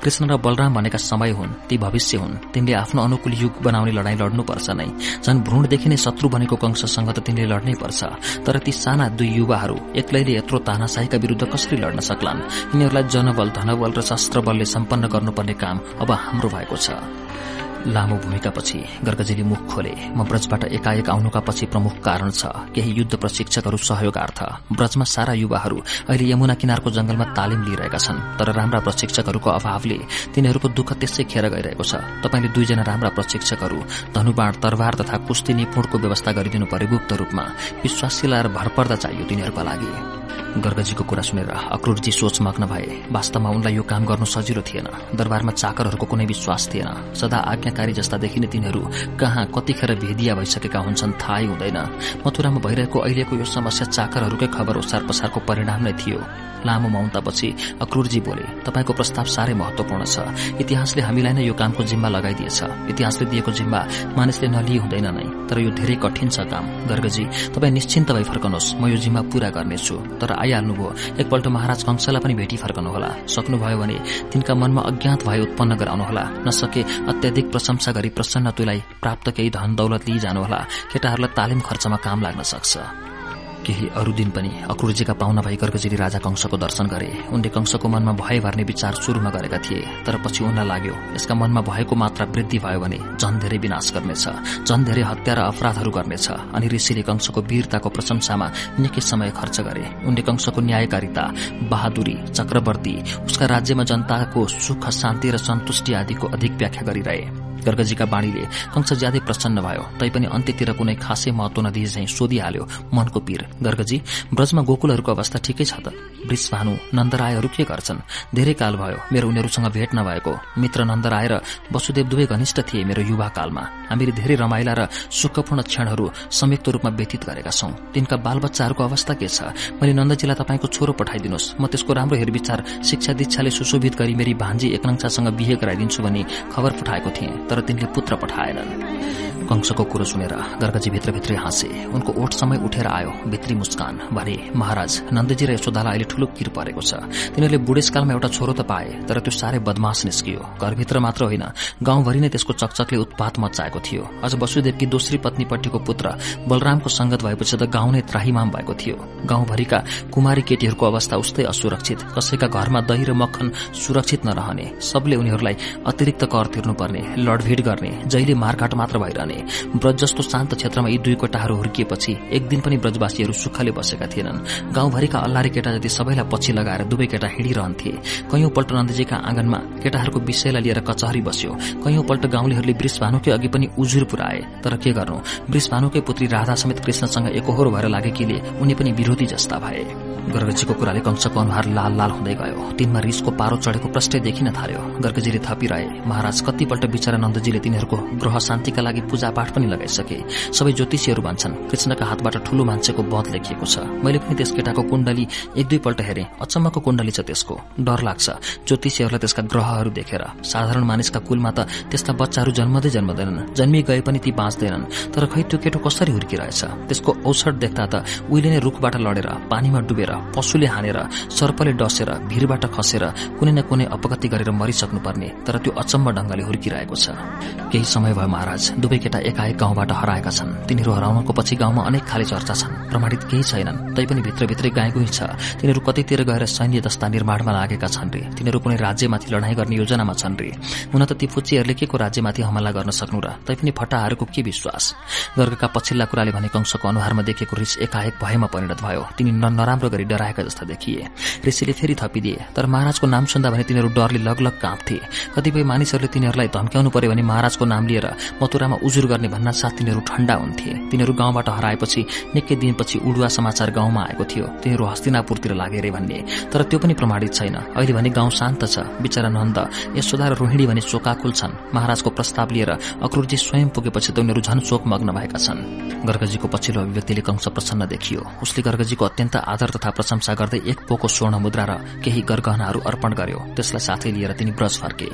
कृष्ण र बलराम भनेका समय हुन् ती भविष्य हुन्। तिनले आफ्नो अनुकूल युग बनाउने लड़ाई लड्नुपर्छ नै। झन भ्रूणदेखि नै शत्रु बनेको कंशसँग त तिनले लड्नै पर्छ। तर ती साना दुई युवाहरू एक्लैले यत्रो तानाशाहीका विरूद्ध कसरी लड्न सक्लान् यिनीहरूलाई जनबल धनबल र शस्त्र बलले सम्पन्न गर्नुपर्ने काम अब हाम्रो भएको छ। लामो भूमिकापछि गर्गजीले मुख खोले। म ब्रजबाट एकाएक आउनुका पछि प्रमुख कारण छ। केही युद्ध प्रशिक्षकहरू सहयोगार्थ। ब्रजमा सारा युवाहरू अहिले यमुना किनारको जंगलमा तालिम लिइरहेका छन्। तर राम्रा प्रशिक्षकहरूको अभावले तिनीहरूको दुःख त्यसै खेर गइरहेको छ। तपाईँले दुईजना राम्रा प्रशिक्षकहरू धनुबाण तरवार तथा कुस्ती निपुणको व्यवस्था गरिदिनु पर्यो गुप्त रूपमा विश्वासिला र भरपर्दा चाहियो तिनीहरूका लागि। गर्गजीको कुरा सुनेर अक्रूरजी सोचमग्न भए। वास्तवमा उनलाई यो काम गर्नु सजिलो थिएन। दरबारमा चाकरहरूको कुनै विश्वास थिएन। सदा आज्ञाकारी जस्ता देखिने तिनीहरू कहाँ कतिखेर भेदिया भइसकेका हुन्छन् थाहै हुँदैन। मथुरामा भइरहेको अहिलेको यो समस्या चाकरहरूकै खबर ओसार पसारको परिणाम नै थियो। लामो मौनतापछि अक्रूरजी बोले तपाईँको प्रस्ताव साह्रै महत्वपूर्ण छ। इतिहासले हामीलाई नै यो कामको जिम्मा लगाइदिएछ। इतिहासले दिएको जिम्मा मानिसले नलिए हुँदैन नै तर यो धेरै कठिन छ काम। गर्गजी तपाईँ निश्चिन्त भई फर्कनुहोस्। म यो जिम्मा पूरा गर्नेछु। तर आइहाल्नुभयो। एकपल्ट महाराज कंशलाई पनि भेटी फर्कनुहोला। सक्नुभयो भने तिनका मनमा अज्ञात भए उत्पन्न गराउनुहोला। नसके अत्याधिक प्रशंसा गरी प्रसन्न तुलाई प्राप्त केही धन दौलत लिइजानुहोला। केटाहरूलाई तालिम खर्चमा काम लाग्न सक्छ। केही अरू दिन पनि अक्रुरजीका पाहुना भई गर्गजीले राजा कंशको दर्शन गरे। उनले कंशको मनमा भय भर्ने विचार शुरूमा गरेका थिए तर पछि उनलाई लाग्यो यसका मनमा भएको मात्रा वृद्धि भयो भने झन धेरै विनाश गर्नेछ झन धेरै हत्या र अपराधहरू गर्नेछ अनि ऋषिले कंशको वीरताको प्रशंसामा निकै समय खर्च गरे। उनले कंशको न्यायकारिता बहादुरी चक्रवर्ती उसका राज्यमा जनताको सुख शान्ति र सन्तुष्टि आदिको अधिक व्याख्या गरिरहे। गर्गजीका बाणीले कंस ज्यादै प्रसन्न भयो तैपनि अन्त्यतिर कुनै खासै महत्व नदिए झैं सोधिहाल्यो मनको पीर। गर्गजी ब्रजमा गोकुलहरूको अवस्था ठिकै छ त? वृष भानु नन्दरायहरू के गर्छन्? धेरै काल भयो मेरो उनीहरूसँग भेट नभएको। मित्र नन्दराय र वसुदेव दुवै घनिष्ठ थिए मेरो युवा कालमा। हामीले धेरै रमाइला र सुखपूर्ण क्षणहरू संयुक्त रूपमा व्यतीत गरेका छौं। तिनका बालबच्चाहरूको अवस्था के छ? मैले नन्दजीलाई तपाईँको छोरो पठाइदिनुहोस्। म त्यसको राम्रो हेरविचार शिक्षा दीक्षाले सुशोभित गरी मेरी भान्जी एकनङसासँग बिहे गराइदिन्छु भनी खबर पठाएको थिएँ। तर तिनले पुत्र पठाएनन्। कंसको कुरो सुनेर गर्गजी भित्रभित्रै हाँसे। उनको ओठ समय उठेर आयो भित्री मुस्कान भने महाराज नन्दजी र यशोदालाई अहिले ठूलो किर परेको छ। तिनीहरूले बुढेसकालमा एउटा छोरो त पाए तर त्यो साह्रै बदमाश निस्कियो। घरभित्र मात्र होइन गाउँभरि नै त्यसको चकचकले उत्पात मचाएको थियो। अझ वसुदेवकी दोस्री पत्नीपट्टिको पुत्र बलरामको संगत भएपछि त गाउँ नै त्राहीमाम भएको थियो। गाउँभरिका कुमारी केटीहरूको अवस्था उस्तै असुरक्षित। कसैका घरमा दही र मक्खन सुरक्षित नरहने। सबले उनीहरूलाई अतिरिक्त कर तिर्नुपर्ने। लडभिड गर्ने जहिले मारकाट मात्र भइरहने। ब्रज जस्तो शान्त क्षेत्रमा यी दुई कोटाहरू हुर्किएपछि एक दिन पनि ब्रजवासीहरू सुखले बसेका थिएनन्। गाउँभरिका अल्लारे केटा जति सबैलाई पछि लगाएर दुवै केटा हिँडिरहन्थे कैयौं पल्ट नन्दजीका आँगनमा केटाहरूको विषयलाई लिएर कचहरी बस्यो। कैयौं पल्ट गाउँलेहरूले वृष भानुकै अघि पनि उजुर पुऱ्याए। तर के गर्नु? वृष भानुकै पुत्री राधा समेत कृष्णसँग एकहोर भएर लागेकीले उनी पनि विरोधी जस्ता भए। गर्गजीको कुराले कंसको अनुहार लाल लाल हुँदै गयो। तिनमा रिसको पारो चढेको प्रष्टै देखिन थाल्यो। गर्गजीले थपिरहे महाराज कतिपल्ट विचारा नन्दजीले तिनीहरूको ग्रह शान्तिका लागि पूजापाठ पनि लगाइसके। सबै ज्योतिषीहरू भन्छन् कृष्णका हातबाट ठूलो मान्छेको बध लेखिएको छ। मैले पनि त्यस केटाको कुण्डली एक दुईपल्ट हेरे। अचम्मको कुण्डली छ त्यसको। डर लाग्छ। ज्योतिषीहरूलाई त्यसका ग्रहहरू देखेर। साधारण मानिसका कुलमा त त्यस्ता बच्चाहरू जन्मदै जन्मदैनन्। जन्मी गए पनि ती बाँच्दैनन्। तर खै त्यो केटो कसरी हुर्किरहेछ? त्यसको औषध देख्दा त उहिले नै रुखबाट लडेर पानीमा डुबेर पशुले हानेर सर्पले डसेर भीरबाट खसेर कुनै न कुनै अपगति गरेर मरिसक्नुपर्ने। तर त्यो अचम्म ढंगले हुर्किरहेको छ। केही समय भयो महाराज। दुवै केटा एकाएक गाउँबाट हराएका छन्। तिनीहरू हराउनको पछि गाउँमा अनेक खाले चर्चा छन्। प्रमाणित केही छैनन्। तैपनि भित्रभित्रै गाईगुई छ तिनीहरू कतैतिर गएर सैन्य दस्ता निर्माणमा लागेका छन् रे। तिनीहरू कुनै राज्यमाथि लडाईँ गर्ने योजनामा छन् रे। हुन त ती फुच्चीहरूले के को राज्यमाथि हमला गर्न सक्नु र? तैपनि फटाहरूको के विश्वास? गर्गका पछिल्ला कुराले भने कंशको अनुहारमा देखेको रिस एकाएक भयमा परिणत भयो। तिनी नराम्रो गरी डराएका जस्ता देखिए। ऋषिले फेरि थपिदिए तर महाराजको नाम सुन्दा भने तिनीहरू डरले लगलग काँप्थे। कतिपय मानिसहरूले तिनीहरूलाई धम्क्याउनु पर्यो भने महाराजको नाम लिएर मथुरामा उजुर गर्ने भन्न साथ तिनीहरू ठण्डा हुन्थे। तिनीहरू गाउँबाट हराएपछि निकै दिनपछि उडुवा समाचार गाउँमा आएको थियो। तिनीहरू हस्तिनापुरतिर लागे रे भन्ने। तर त्यो पनि प्रमाणित छैन। अहिले भने गाउँ शान्त छ। बिचरा नन्द यशोदा र रोहिणी भने शोकाकुल छन्। महाराजको प्रस्ताव लिएर अक्रुरजी स्वयं पुगेपछि त उनीहरू झन शोकमग्न भएका छन्। गर्गजीको पछिल्लो अभिव्यक्तिले कंस प्रसन्न देखियो। उसले गर्गजीको अत्यन्त आदर तथा प्रशंसा गर्दै एक पोको स्वर्ण मुद्रा र केही गरगहनाहरू अर्पण गर्यो। त्यसलाई साथै लिएर तिनी ब्रज फर्के।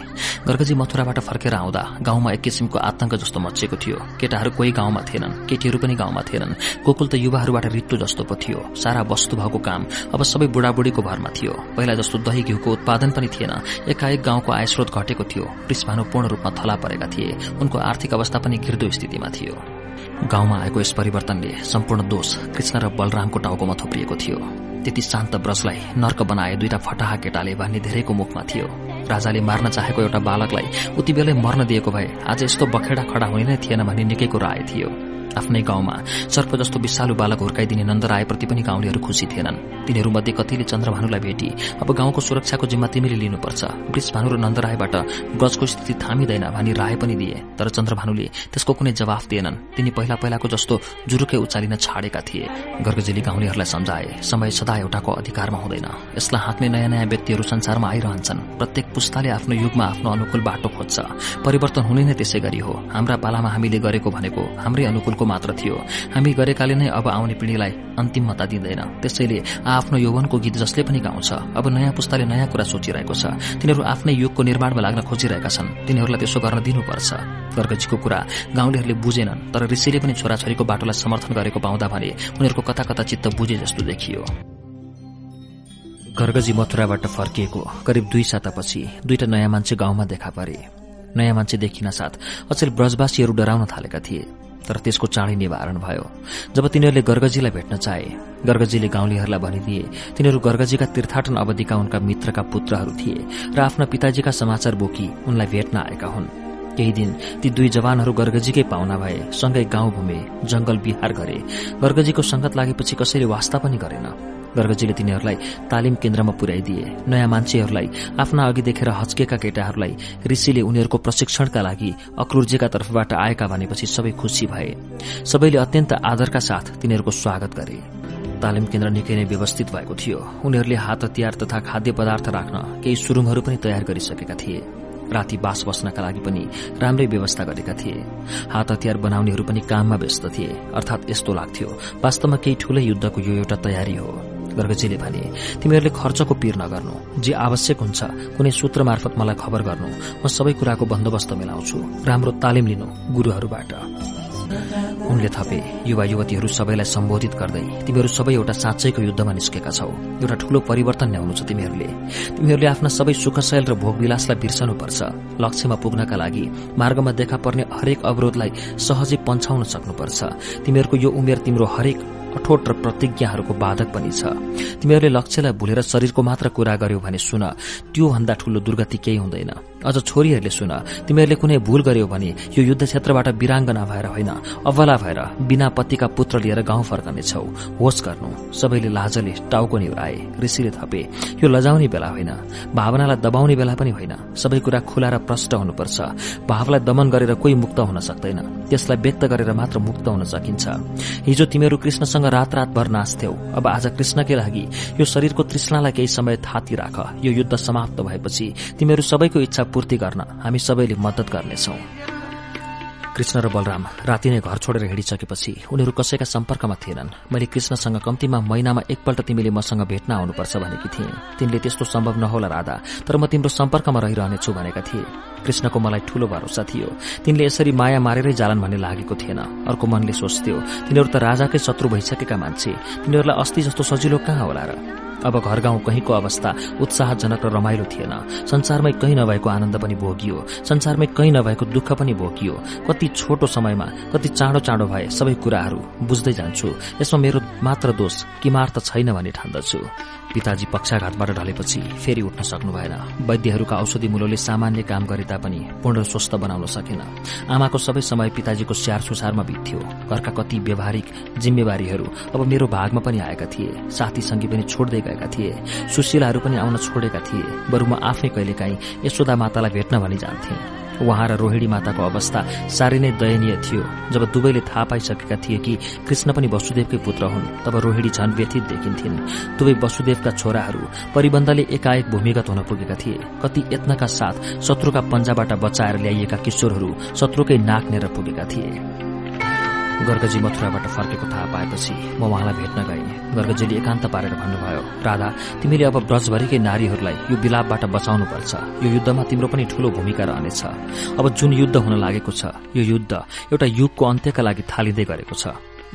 गर्गजी मथुराबाट फर्केर आउँदा गाउँमा एक किसिमको आतंक जस्तो मचिएको थियो। केटाहरू कोही गाउँमा थिएनन् केटीहरू पनि गाउँमा थिएनन्। गोकुल त युवाहरूबाट रित्तो जस्तो पो थियो। सारा वस्तु भएको काम अब सबै बुढाबुढीको भरमा थियो। पहिला जस्तो दही घिउको उत्पादन पनि थिएन। एकाएक गाउँको आयस्रोत घटेको थियो। कृष्भानु पूर्ण रूपमा थला परेका थिए। उनको आर्थिक अवस्था पनि घिर्दो स्थितिमा थियो। गाउँमा आएको यस परिवर्तनले सम्पूर्ण दोष कृष्ण र बलरामको टाउकोमा थोप्रिएको थियो। त्यति शान्त ब्रजलाई नर्क बनाए दुईटा फटाहा केटाले भन्ने धेरैको मुखमा थियो। राजाले मार्न चाहेको एउटा बालकलाई उति बेलै मर्न दिएको भए आज यस्तो बखेडा खडा हुने नै थिएन भन्ने निकैको राय थियो। आफ्नै गाउँमा। सर्प जस्तो विषालु बालक हुर्काइदिने नन्दरायप्रति पनि गाउँलेहरू खुसी थिएनन्। तिनीहरूमध्ये कतिले चन्द्रभानुलाई भेटी। अब गाउँको सुरक्षाको जिम्मा तिमीले लिनुपर्छ। वृषभानु र नन्दरायबाट ब्रजको स्थिति थामिँदैन भनी राय पनि दिए। तर चन्द्रभानुले त्यसको कुनै जवाफ दिएनन्। तिनी पहिला पहिलाको जस्तो जुरुकै उचालिन छाडेका थिए। गर्गजीले गाउँलेहरूलाई सम्झाए समय सदा एउटाको अधिकारमा हुँदैन। यसलाई हाँक्ने नयाँ नयाँ व्यक्तिहरू संसारमा आइरहन्छन्। प्रत्येक पुस्ताले आफ्नो युगमा आफ्नो अनुकूल बाटो खोज्छ। परिवर्तन हुने नै त्यसै गरी हो। हाम्रा पालामा हामीले गरेको भनेको हाम्रै अनुकूलको मात्र थियो। हामी गरेकाले नै अब आउने पिढ़ीलाई अन्तिमता दिँदैन। त्यसैले आफ्नो यौवनको गीत जसले पनि गाउँछ अब नयाँ पुस्ताले नयाँ कुरा सोचिरहेको छ। तिनीहरू आफ्नै युगको निर्माणमा लाग्न खोजिरहेका छन्। तिनीहरूलाई त्यसो गर्न दिनुपर्छ। गर्गजीको कुरा गाउँलेहरूले बुझेनन् तर ऋषिले पनि छोराछोरीको बाटोलाई समर्थन गरेको पाउँदा भने उनीहरूको कता कता चित्त बुझे जस्तो देखियो। गर्गजी मथुराबाट फर्किएको करिब दुई सातापछि दुईटा नयाँ मान्छे गाउँमा देखा परे। नयाँ मान्छे देखिन साथ अचेल ब्रजवासीहरू डराउन थालेका थिए। तर त्यसको चाँडै निवारण भयो। जब तिनीहरूले गर्गजीलाई भेट्न चाहे गर्गजीले गाउँलेहरूलाई भनिदिए तिनीहरू गर्गजीका तीर्थाटन अवधिका उनका मित्रका पुत्रहरू थिए र आफ्ना पिताजीका समाचार बोकी उनलाई भेट्न आएका हुन्। केही दिन ती दुई जवानहरू गर्गजीकै पाहुना भए सँगै गाउँ घुमे जंगल विहार गरे। गर्गजीको संगत लागेपछि कसैले वास्ता पनि गरेन। गर्गजीले तिनीहरूलाई तालिम केन्द्रमा पुर्याइदिए। नयाँ मान्छेहरूलाई आफ्ना अघि देखेर हच्केका केटाहरूलाई ऋषिले उनीहरूको प्रशिक्षणका लागि अक्रुर्जीका तर्फबाट आएका भनेपछि सबै खुशी भए। सबैले अत्यन्त आदरका साथ तिनीहरूको स्वागत गरे। तालिम केन्द्र निकै नै व्यवस्थित भएको थियो। उनीहरूले हात हतियार तथा खाद्य पदार्थ राख्न केही सुरुङहरू पनि तयार गरिसकेका थिए। राति बास बस्नका लागि पनि राम्रै व्यवस्था गरेका थिए। हात हतियार बनाउनेहरू पनि काममा व्यस्त थिए। अर्थात यस्तो लाग्थ्यो वास्तवमा केही ठूलै युद्धको यो एउटा तयारी हो। गर्गजीले भने तिमीहरूले खर्चको पीर नगर्नु। जे आवश्यक हुन्छ कुनै सूत्र मार्फत मलाई खबर गर्नु। म सबै कुराको बन्दोबस्त मिलाउँछु। राम्रो तालिम लिनु गुरूहरूबाट। उनले थपे युवा युवतीहरू सबैलाई सम्बोधित गर्दै तिमीहरू सबै एउटा साँच्चैको युद्धमा निस्केका छौ। एउटा ठूलो परिवर्तन ल्याउनु छ तिमीहरूले। तिमीहरूले आफ्ना सबै सुखशैल र भोगविलासलाई बिर्सनुपर्छ। लक्ष्यमा पुग्नका लागि मार्गमा देखा पर्ने हरेक अवरोधलाई सहजै पन्छाउन सक्नुपर्छ। तिमीहरूको यो उमेर तिम्रो हरेक अठोट र प्रतिज्ञाहरूको बाधक पनि छ। तिमीहरूले लक्ष्यलाई भुलेर शरीरको मात्र कुरा गर्यो भने सुन त्यो भन्दा ठूलो दुर्गति केही हुँदैन। अझ छोरीहरूले सुन तिमीहरूले कुनै भूल गर्यो भने यो युद्ध क्षेत्रबाट विराङ्गना भएर होइन अवला भएर बिना पतिका पुत्र लिएर गाउँ फर्कनेछौ। होस गर्नु सबैले लाजले टाउको निहुराए ऋषिले थपे। यो लजाउने बेला होइन भावनालाई दबाउने बेला पनि होइन सबै कुरा खुला र प्रष्ट हुनुपर्छ। भावलाई दमन गरेर कोही मुक्त हुन सक्दैन त्यसलाई व्यक्त गरेर मात्र मुक्त हुन सकिन्छ। हिजो तिमीहरू कृष्णसँग रात रातभर नाच्थ्यौ अब आज कृष्णकै लागि यो शरीरको तृष्णालाई केही समय थाती राख यो युद्ध समाप्त भएपछि तिमीहरू सबैको इच्छा पूर्ति गर्न हामी सबैले मद्दत गर्नेछौं। कृष्ण र बलराम राति नै घर छोडेर हिँडिसकेपछि उनीहरू कसैका सम्पर्कमा थिएनन्। मैले कृष्णसँग कम्तीमा महिनामा एकपल्ट तिमीले मसँग भेट्न आउनुपर्छ भनेकी थिएँ। तिमीले त्यस्तो सम्भव नहोला राधा तर म तिम्रो सम्पर्कमा रहिरहनेछु भनेका थिए। कृष्णको मलाई ठूलो भरोसा थियो। तिनले यसरी माया मारेरै जालन भन्ने लागेको थिएन। अर्को मनले सोच्थ्यो तिनीहरू त राजाकै शत्रु भइसकेका मान्छे। तिनीहरूलाई अस्ति जस्तो सजिलो कहाँ होला र? अब घर गाउँ कहीँको अवस्था उत्साहजनक र रमाइलो थिएन। संसारमै कहीँ नभएको आनन्द पनि भोगियो। संसारमै कहीँ नभएको दुःख पनि भोगियो कति छोटो समयमा कति चाँडो चाँडो भए सबै कुराहरू बुझ्दै जान्छु। यसमा मेरो मात्र दोष किमार्थ छैन भनी ठान्दछु। पिताजी पक्षाघातबाट ढलेपछि फेरि उठ्न सक्नु भएन वैद्यहरूका औषधि मूल्यले सामान्य काम गरे तापनि पूर्ण स्वस्थ बनाउन सकेन। आमाको सबै समय पिताजीको स्याहार सुसारमा बित्थ्यो। घरका कति व्यवहारिक जिम्मेवारीहरू अब मेरो भागमा पनि आएका थिए। साथी संगी पनि छोड्दै गएका थिए। सुशीलाहरू पनि आउन छोडेका थिए। बरु म आफै कहिलेकाहीँ यशोदा मातालाई भेट्न भनी जान्थे। उहाँ र रोहिणी माताको अवस्था साह्रै नै दयनीय थियो। जब दुवैले थाहा पाइसकेका थिए कि कृष्ण पनि वसुदेवकै पुत्र हुन् तब रोहिणी झन व्यथित देखिन्थिन्। दुवै वसुदेवका छोराहरू परिबन्धले एकाएक भूमिगत हुन पुगेका थिए। कति यत्नका साथ शत्रुका पन्जाबाट बचाएर ल्याइएका किशोरहरू शत्रुकै नाक नेर पुगेका थिए। गर्गजी मथुराबाट फर्केको थाहा पाएपछि म उहाँलाई भेट्न गएँ। गर्गजीले एकान्त पारेर भन्नुभयो राधा तिमीले अब ब्रजभरिकै नारीहरूलाई यो विलापबाट बचाउनुपर्छ। यो युद्धमा तिम्रो पनि ठूलो भूमिका रहनेछ। अब जुन युद्ध हुन लागेको छ यो युद्ध एउटा युगको अन्त्यका लागि थालिँदै गरेको छ।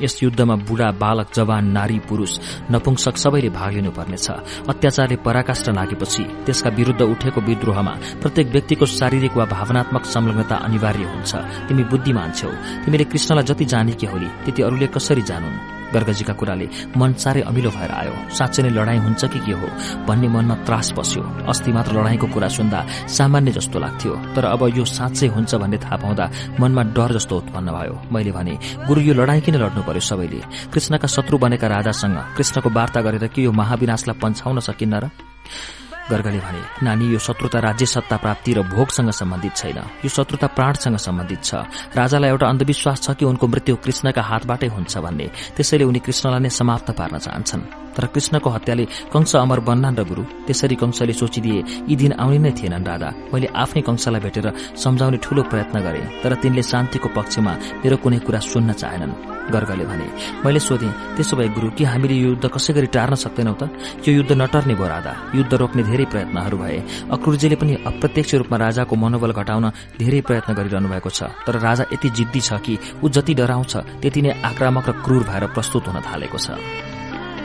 यस युद्धमा बुढा बालक जवान नारी पुरूष नपुंसक सबैले भाग लिनुपर्नेछ। अत्याचारले पराकाष्ठ लागेपछि त्यसका विरूद्ध उठेको विद्रोहमा प्रत्येक व्यक्तिको शारीरिक वा भावनात्मक संलग्नता अनिवार्य हुन्छ। तिमी बुद्धिमान छौ। तिमीले कृष्णलाई जति जानेकी होली त्यति अरूले कसरी जानुन्? गर्गजीका कुराले मन साह्रै अमिलो भएर आयो। साँच्चै नै लडाईँ हुन्छ कि के हो भन्ने मनमा त्रास बस्यो। अस्ति मात्र लडाईँको कुरा सुन्दा सामान्य जस्तो लाग्थ्यो तर अब यो साँच्चै हुन्छ भन्ने थाहा पाउँदा मनमा डर जस्तो उत्पन्न भयो। मैले भने गुरु यो लडाईँ किन लड्नु पर्यो सबैले? कृष्णका शत्रु बनेका राजासँग कृष्णको वार्ता गरेर के यो महाविनाशलाई पन्छाउन सकिन्न र? गर्गले भने नानी यो शत्रुता राज्य सत्ता प्राप्ति र भोगसँग सम्बन्धित छैन। यो शत्रुता प्राणसँग सम्बन्धित छ। राजालाई एउटा अन्धविश्वास छ कि उनको मृत्यु कृष्णका हातबाटै हुन्छ भन्ने। त्यसैले उनी कृष्णलाई नै समाप्त पार्न चाहन्छन्। तर कृष्णको हत्याले कंश अमर बन्नान् र गुरु त्यसरी कंशले सोचिदिए यी दिन आउने नै थिएनन् राधा मैले आफ्नै कंशलाई भेटेर सम्झाउने ठूलो प्रयत्न गरे तर तिनले शान्तिको पक्षमा मेरो कुनै कुरा सुन्न चाहेनन्। गर्गले भने मैले सोधेँ त्यसो भए गुरु कि हामीले यो युद्ध कसै गरी टार्न सक्दैनौ त? यो युद्ध नटर्ने भयो राधा युद्ध रोक्ने धेरै प्रयत्नहरू भए। अक्रुरजीले पनि अप्रत्यक्ष रूपमा राजाको मनोबल घटाउन धेरै प्रयत्न गरिरहनु भएको छ। तर राजा यति जिद्दी छ कि ऊ जति डराउँछ त्यति नै आक्रामक र क्रूर भएर प्रस्तुत हुन थालेको छ।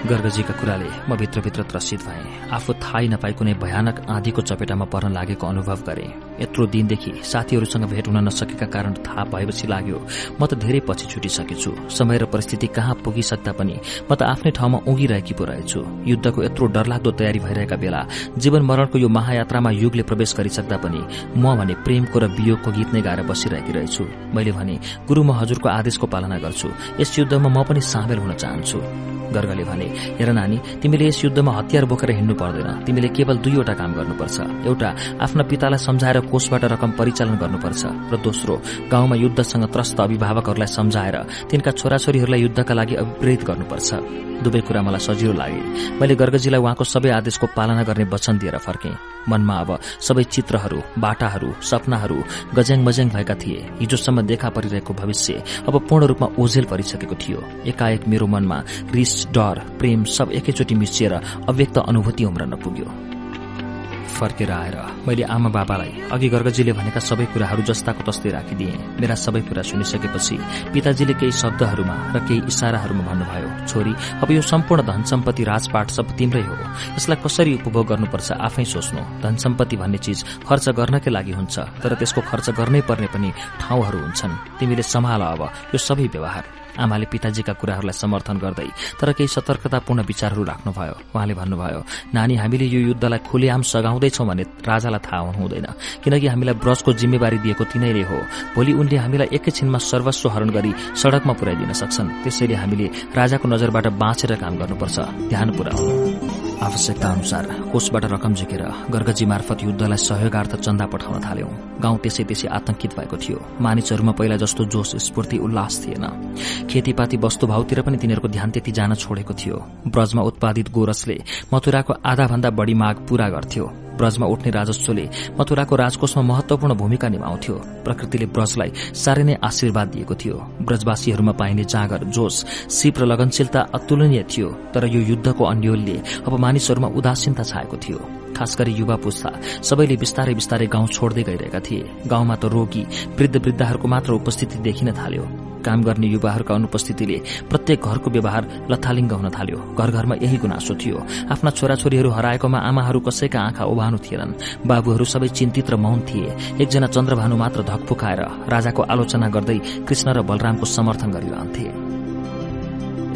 गर्गजीका कुराले म भित्रभित्र त्रसित भए। आफू थाहै नपाई कुनै भयानक आँधीको चपेटामा पर्न लागेको अनुभव गरे। यत्रो दिनदेखि साथीहरूसँग भेट हुन नसकेका कारण थाहा भएपछि लाग्यो म त धेरै पछि छुटिसकेछु। समय र परिस्थिति कहाँ पुगिसक्दा पनि म त आफ्नै ठाउँमा उगिरहेकी पो रहेछु। युद्धको यत्रो डरलाग्दो तयारी भइरहेका बेला जीवन मरणको यो महायात्रामा युगले प्रवेश गरिसक्दा पनि म भने प्रेमको र वियोगको गीत नै गाएर बसिरहेकी रहेछु। मैले भने गुरु म हजुरको आदेशको पालना गर्छु। यस युद्धमा म पनि सामेल हुन चाहन्छु। गर्गले भने हेर नानी तिमीले यस युद्धमा हतियार बोकेर हिँड्नु पर्दैन। तिमीले केवल दुईवटा काम गर्नुपर्छ। एउटा आफ्ना पितालाई सम्झाएर कोषबाट रकम परिचालन गर्नुपर्छ। र दोस्रो गाउँमा युद्धसँग त्रस्त अभिभावकहरूलाई सम्झाएर तिनका छोराछोरीहरूलाई युद्धका लागि अभिप्रेरित गर्नुपर्छ। दुवै कुरा मलाई सजिलो लागे। मैले गर्गजीलाई उहाँको सबै आदेशको पालना गर्ने वचन दिएर फर्के। मनमा अब सबै चित्रहरू बाटाहरू सपनाहरू गज्याङ मज्याङ भएका थिए। हिजोसम्म देखा परिरहेको भविष्य अब पूर्ण रूपमा ओझेल परिसकेको थियो। एकाएक मेरो मनमा रिस डर प्रेम सब एकैचोटि मिसिएर अव्यक्त अनुभूति उम्रन पुग्यो। फर्केर आएर मैले आमा बाबालाई अघि गर्गजीले भनेका सबै कुराहरू जस्ताको तस्तै राखिदिए। मेरा सबै कुरा सुनिसकेपछि पिताजीले केही शब्दहरूमा र केही इशाराहरूमा भन्नुभयो छोरी अब यो सम्पूर्ण धन सम्पत्ति राजपाट सब तिम्रै हो। यसलाई कसरी उपभोग गर्नुपर्छ आफै सोच्नु। धन सम्पत्ति भन्ने चिज खर्च गर्नकै लागि हुन्छ तर त्यसको खर्च गर्नै पर्ने पनि ठाउँहरू हुन्छन्। तिमीले सम्हाल अब यो सबै व्यवहार। आमाले पिताजीका कुराहरूलाई समर्थन गर्दै तर केही सतर्कतापूर्ण विचारहरू राख्नुभयो। उहाँले भन्नुभयो नानी हामीले यो युद्धलाई खुलेआम सघाउँदैछौ भने राजालाई थाहा हुनु हुँदैन किनकि हामीलाई ब्रजको जिम्मेवारी दिएको तिनैले हो। भोलि उनले हामीलाई एकैछिनमा सर्वस्व हरण गरी सड़कमा पुर्याइदिन सक्छन्। त्यसैले हामीले राजाको नजरबाट बाँचेर काम गर्नुपर्छ। ध्यान पुर्याउनु। आवश्यकता अनुसार कोषबाट रकम झिकेर गर्गजी मार्फत युद्धलाई सहयोगार्थ चन्दा पठाउन थाल्यौं। गाउँ त्यसै त्यसै आतंकित भएको थियो। मानिसहरूमा पहिला जस्तो जोश स्फूर्ति उल्लास थिएन। खेतीपाती वस्तुभावतिर पनि तिनीहरूको ध्यान त्यति जान छोडेको थियो। ब्रजमा उत्पादित गोरसले मथुराको आधाभन्दा बढ़ी माग पूरा गर्थ्यो। ब्रजमा उठ्ने राजस्वले मथुराको राजकोषमा महत्वपूर्ण भूमिका निभाउँथ्यो। प्रकृतिले ब्रजलाई साह्रै नै आशीर्वाद दिएको थियो। ब्रजवासीहरूमा पाइने जाँगर जोश सिप र लगनशीलता अतुलनीय थियो तर यो युद्धको अन्यलले अब मानिसहरूमा उदासीनता छाएको थियो। खास गरी युवा पुस्ता सबैले बिस्तारै बिस्तारै गाउँ छोड्दै गइरहेका थिए। गाउँमा त रोगी वृद्ध वृद्धाहरूको मात्र उपस्थिति देखिन थाल्यो। काम गर्ने युवाहरूका अनुपस्थितिले प्रत्येक घरको व्यवहार लथालिङ्ग हुन थाल्यो। घर घरमा यही गुनासो थियो। आफ्ना छोराछोरीहरू हराएकोमा आमाहरू कसैका आँखा ओभानु थिएनन्। बाबुहरू सबै चिन्तित र मौन थिए। एकजना चन्द्रभानु मात्र धकफुकाएर राजाको आलोचना गर्दै कृष्ण र बलरामको समर्थन गरिरहन्थे।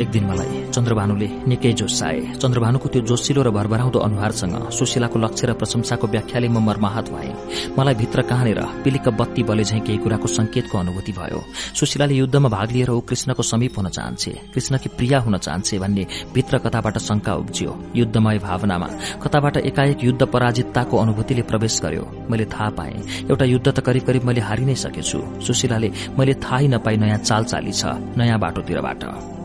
एक दिन मलाई चन्द्रभानुले निकै जोसाए चन्द्रभानुको त्यो जोसिलो र भरभराउँदो अनुहारसँग सुशीलाको लक्ष्य र प्रशंसाको व्याख्याले म मर्माहत भए। मलाई भित्र कहाँनिर पिलिक बत्ती बले झैं केही कुराको संकेतको अनुभूति भयो। सुशीलाले युद्धमा भाग लिएर ऊ कृष्णको समीप हुन चाहन्छे कृष्णकी प्रिया हुन चाहन्छे भन्ने भित्र कताबाट शंका उब्जियो। युद्धमय भावनामा कताबाट एकाएक युद्ध पराजितताको अनुभूतिले प्रवेश गर्यो। मैले थाहा पाएँ एउटा युद्ध त करिब करिब मैले हारि नै सकेछु। सुशीलाले मैले थाहै नपाई नयाँ चाल चाली छ नयाँ बाटोतिरबाट।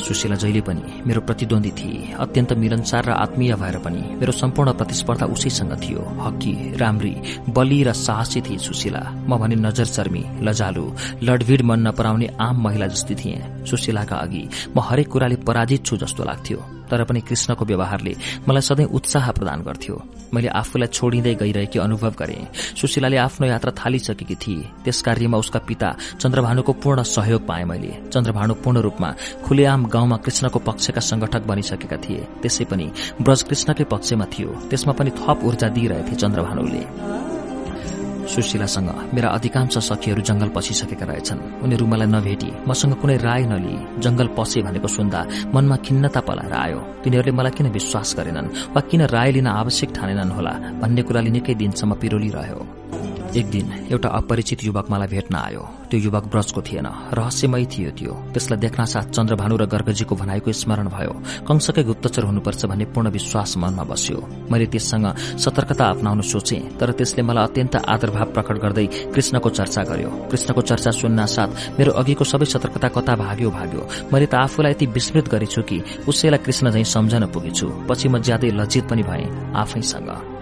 सुशीला जहिले पनि मेरो प्रतिद्वन्दी थिए। अत्यन्त मिलनसार र आत्मीय भएर पनि मेरो सम्पूर्ण प्रतिस्पर्धा उसैसँग थियो। हकी राम्री बली र साहसी थिए सुशीला। म भने नजर चर्मी लजालु लडभिड मन नपराउने आम महिला जस्तै थिएँ। सुशीलाका अघि म हरेक कुराले पराजित छु जस्तो लाग्थ्यो। तर पनि कृष्णको व्यवहारले मलाई सधैँ उत्साह प्रदान गर्थ्यो। मैले आफूलाई छोडिँदै गइरहेकी अनुभव गरे। सुशीलाले आफ्नो यात्रा थालिसकेकी थिए। त्यस कार्यमा उसका पिता चन्द्रभानुको पूर्ण सहयोग पाए मैले। चन्द्रभानु पूर्ण रूपमा खुलेआम गाउँमा कृष्णको पक्षका संगठक बनिसकेका थिए। त्यसै पनि ब्रज कृष्णकै पक्षमा थियो। त्यसमा पनि थप ऊर्जा दिइरहेथे चन्द्रभानुले। सुशीलासँग। मेरा अधिकांश सखीहरू जंगल पसिसकेका रहेछन्। उनीहरू मलाई नभेटी मसँग कुनै राय नलिए जंगल पसे भनेको सुन्दा मनमा खिन्नता पलाएर आयो। तिनीहरूले मलाई किन विश्वास गरेनन् वा किन राय लिन आवश्यक ठानेनन् होला भन्ने कुराले निकै दिनसम्म पिरोलिरह्यो। एक दिन एउटा अपरिचित युवक मलाई भेट्न आयो। त्यो युवक ब्रजको थिएन। रहस्यमय थियो त्यो। त्यसलाई देख्न साथ चन्द्रभानु र गर्गजीको भनाइको स्मरण भयो। कंसकै गुप्तचर हुनुपर्छ भन्ने पूर्ण विश्वास मनमा बस्यो। मैले त्यससँग सतर्कता अप्नाउन सोचे तर त्यसले मलाई अत्यन्त आदरभाव प्रकट गर्दै कृष्णको चर्चा गर्यो। कृष्णको चर्चा सुन्न साथ मेरो अघिको सबै सतर्कता कता भाग्यो भाग्यो। मैले त आफूलाई यति विस्मृत गरेछु कि उसैलाई कृष्ण झैं सम्झन पुगेछु। पछि म ज्यादै लज्जित पनि भए आफैसँग।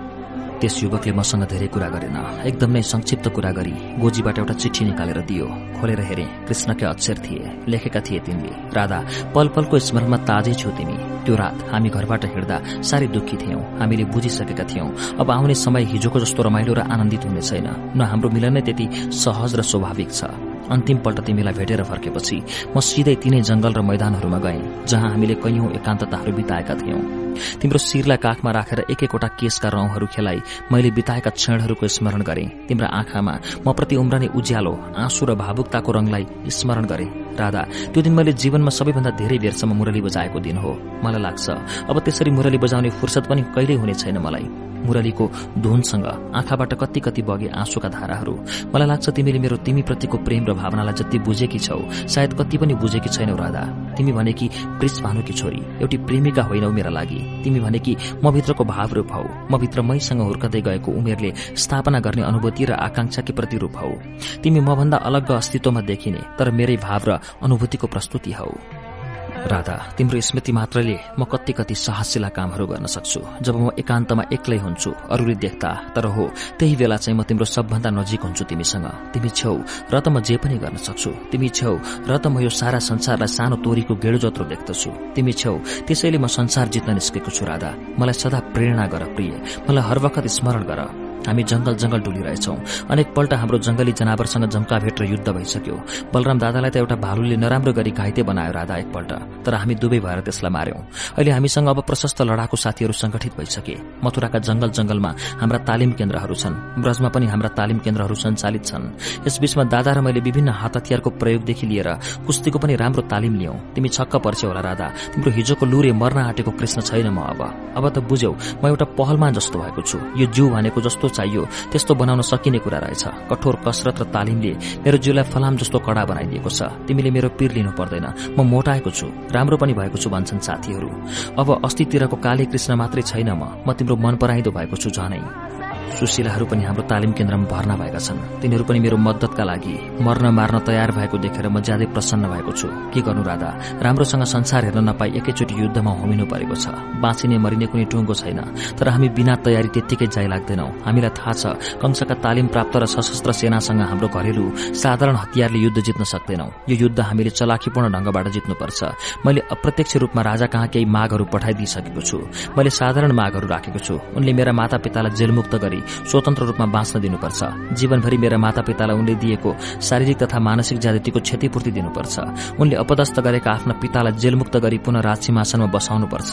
त्यस युवकले मसँग धेरै कुरा गरेन। एकदम संक्षिप्त कुरा गरी गोजीबाट एउटा चिठी निकालेर दियो। खोलेर हेरे कृष्णकै अक्षर थिए। लेखेका थिए तिनले। राधा पल पलको स्मरणमा ताजै छौ तिमी। त्यो रात हामी घरबाट हिँड्दा साह्रै दुखी थियौं। हामीले बुझिसकेका थियौं। अब आउने समय हिजोको जस्तो रमाइलो र आनन्दित हुने छैन। न हाम्रो मिलन नै त्यति सहज र स्वाभाविक छ। अन्तिम पल्ट तिमीलाई भेटेर फर्केपछि म सिधै तिनै जंगल र मैदानहरूमा गएँ जहाँ हामीले कैयौं एकान्तताहरू बिताएका थियौं। तिम्रो शिरलाई काखमा राखेर एक एकवटा केसका रौंहरू खेलाई मैले बिताएका क्षणहरूको स्मरण गरे। तिम्रा आँखामा म प्रति उम्रने उज्यालो आँसु र भावुकताको रंगलाई स्मरण गरे। राधा त्यो दिन मैले जीवनमा सबैभन्दा धेरै बेरसम्म मुरली बजाएको दिन हो। मलाई लाग्छ अब त्यसरी मुरली बजाउने फुर्सद पनि कहिल्यै हुने छैन मलाई। मुरलीको धुनसँग आँखाबाट कति कति बगे आँसुका धाराहरू। मलाई लाग्छ तिमीले मेरो तिमीप्रतिको प्रेम र भावनालाई जति बुझेकी छौ सायद कति पनि बुझेकी छैनौ राधा। तिमी भनेकी प्रिस भानुकी छोरी एउटी प्रेमिका होइनौ मेरा लागि। तिमी भनेकी म भित्रको भावरूप हौ म भित्र मैसँग हुर्कदै गएको उमेरले स्थापना गर्ने अनुभूति र आकांक्षाकी प्रतिरूप हौ। तिमी मभन्दा अलग अस्तित्वमा देखिने तर मेरै भाव र अनुभूतिको प्रस्तुति हौ। राधा तिम्रो स्मृति मात्रले म कति कति साहसिला कामहरू गर्न सक्छु। जब म एकान्तमा एक्लै हुन्छु अरूले देख्दा तर हो त्यही बेला चाहिँ म तिम्रो सबभन्दा नजिक हुन्छु तिमीसँग। तिमी छेउ र त म जे पनि गर्न सक्छु। तिमी छेउ र त म यो सारा संसारलाई सानो तोरीको गेडो जत्रो देख्दछु। तिमी छेउ त्यसैले म संसार जित्न निस्केको छु राधा। मलाई सदा प्रेरणा गर प्रिय। मलाई हर वखत स्मरण गर। हामी जंगल जंगल डुलिरहेछौं। अनेक पल्ट हाम्रो जंगली जनावरसँग जम्का भेट र युद्ध भइसक्यो। बलराम दादालाई त एउटा भालुले नराम्रो गरी घाइते बनायो राधा एकपल्ट तर हामी दुवै भएर त्यसलाई मार्यौं। अहिले हामीसँग अब प्रशस्त लडाकु साथीहरू संगठित भइसके। मथुराका जंगल जंगलमा हाम्रा तालिम केन्द्रहरू छन्। ब्रजमा पनि हाम्रा तालिम केन्द्रहरू सञ्चालित छन्। यसबीचमा दादा र मैले विभिन्न हात हतियारको प्रयोगदेखि लिएर कुस्तीको पनि राम्रो तालिम लियौं। तिमी छक्क पर्छौ होला राधा। तिम्रो हिजोको लुरे मर्न आँटेको कृष्ण छैन म अब। अब त बुझ्यौ म एउटा पहलमान जस्तो भएको छु। यो जिउ भनेको जस्तो चाहियो। त्यस्तो बनाउन सकिने कुरा रहेछ। कठोर कसरत र तालिमले मेरो जिउलाई फलाम जस्तो कडा बनाइदिएको छ। तिमीले मेरो पीर लिनु पर्दैन। म मोटाएको छु। राम्रो पनि भएको छु भन्छन् साथीहरू। अब अस्तितिरको काले कृष्ण मात्रै छैन म। म तिम्रो मन पराइदो भएको छु झनै। सुशीलाहरू पनि हाम्रो तालिम केन्द्रमा भर्ना भएका छन्। तिनीहरू पनि मेरो मद्दतका लागि मर्न मार्न तयार भएको देखेर म ज्यादै प्रसन्न भएको छु। के गर्नु राधा? राम्रोसँग संसार हेर्न नपाई एकैचोटि युद्धमा होमिनु परेको छ। बाँचिने मरिने कुनै टुङ्गो छैन। तर हामी बिना तयारी त्यत्तिकै जाइ लाग्दैनौ। हामीलाई थाहा छ कंसका तालिम प्राप्त र सशस्त्र सेनासँग हाम्रो घरेलु साधारण हतियारले युद्ध जित्न सक्दैनौ। यो युद्ध हामीले चलाखीपूर्ण ढंगबाट जित्नुपर्छ। मैले अप्रत्यक्ष रूपमा राजा कहाँ केही मागहरू पठाइदिइसकेको छु। मैले साधारण मागहरू राखेको छु। उनले मेरा माता पितालाई जेलमुक्त गरी गरी स्वतन्त्र रूपमा बाँच्न दिनुपर्छ। जीवनभरि मेरा मातापितालाई उनले दिएको शारीरिक तथा मानसिक ज्यादतीको क्षतिपूर्ति दिनुपर्छ। उनले अपदस्थ गरेका आफ्ना पितालाई जेलमुक्त गरी पुनः राज सिंहासनमा बसाउनुपर्छ।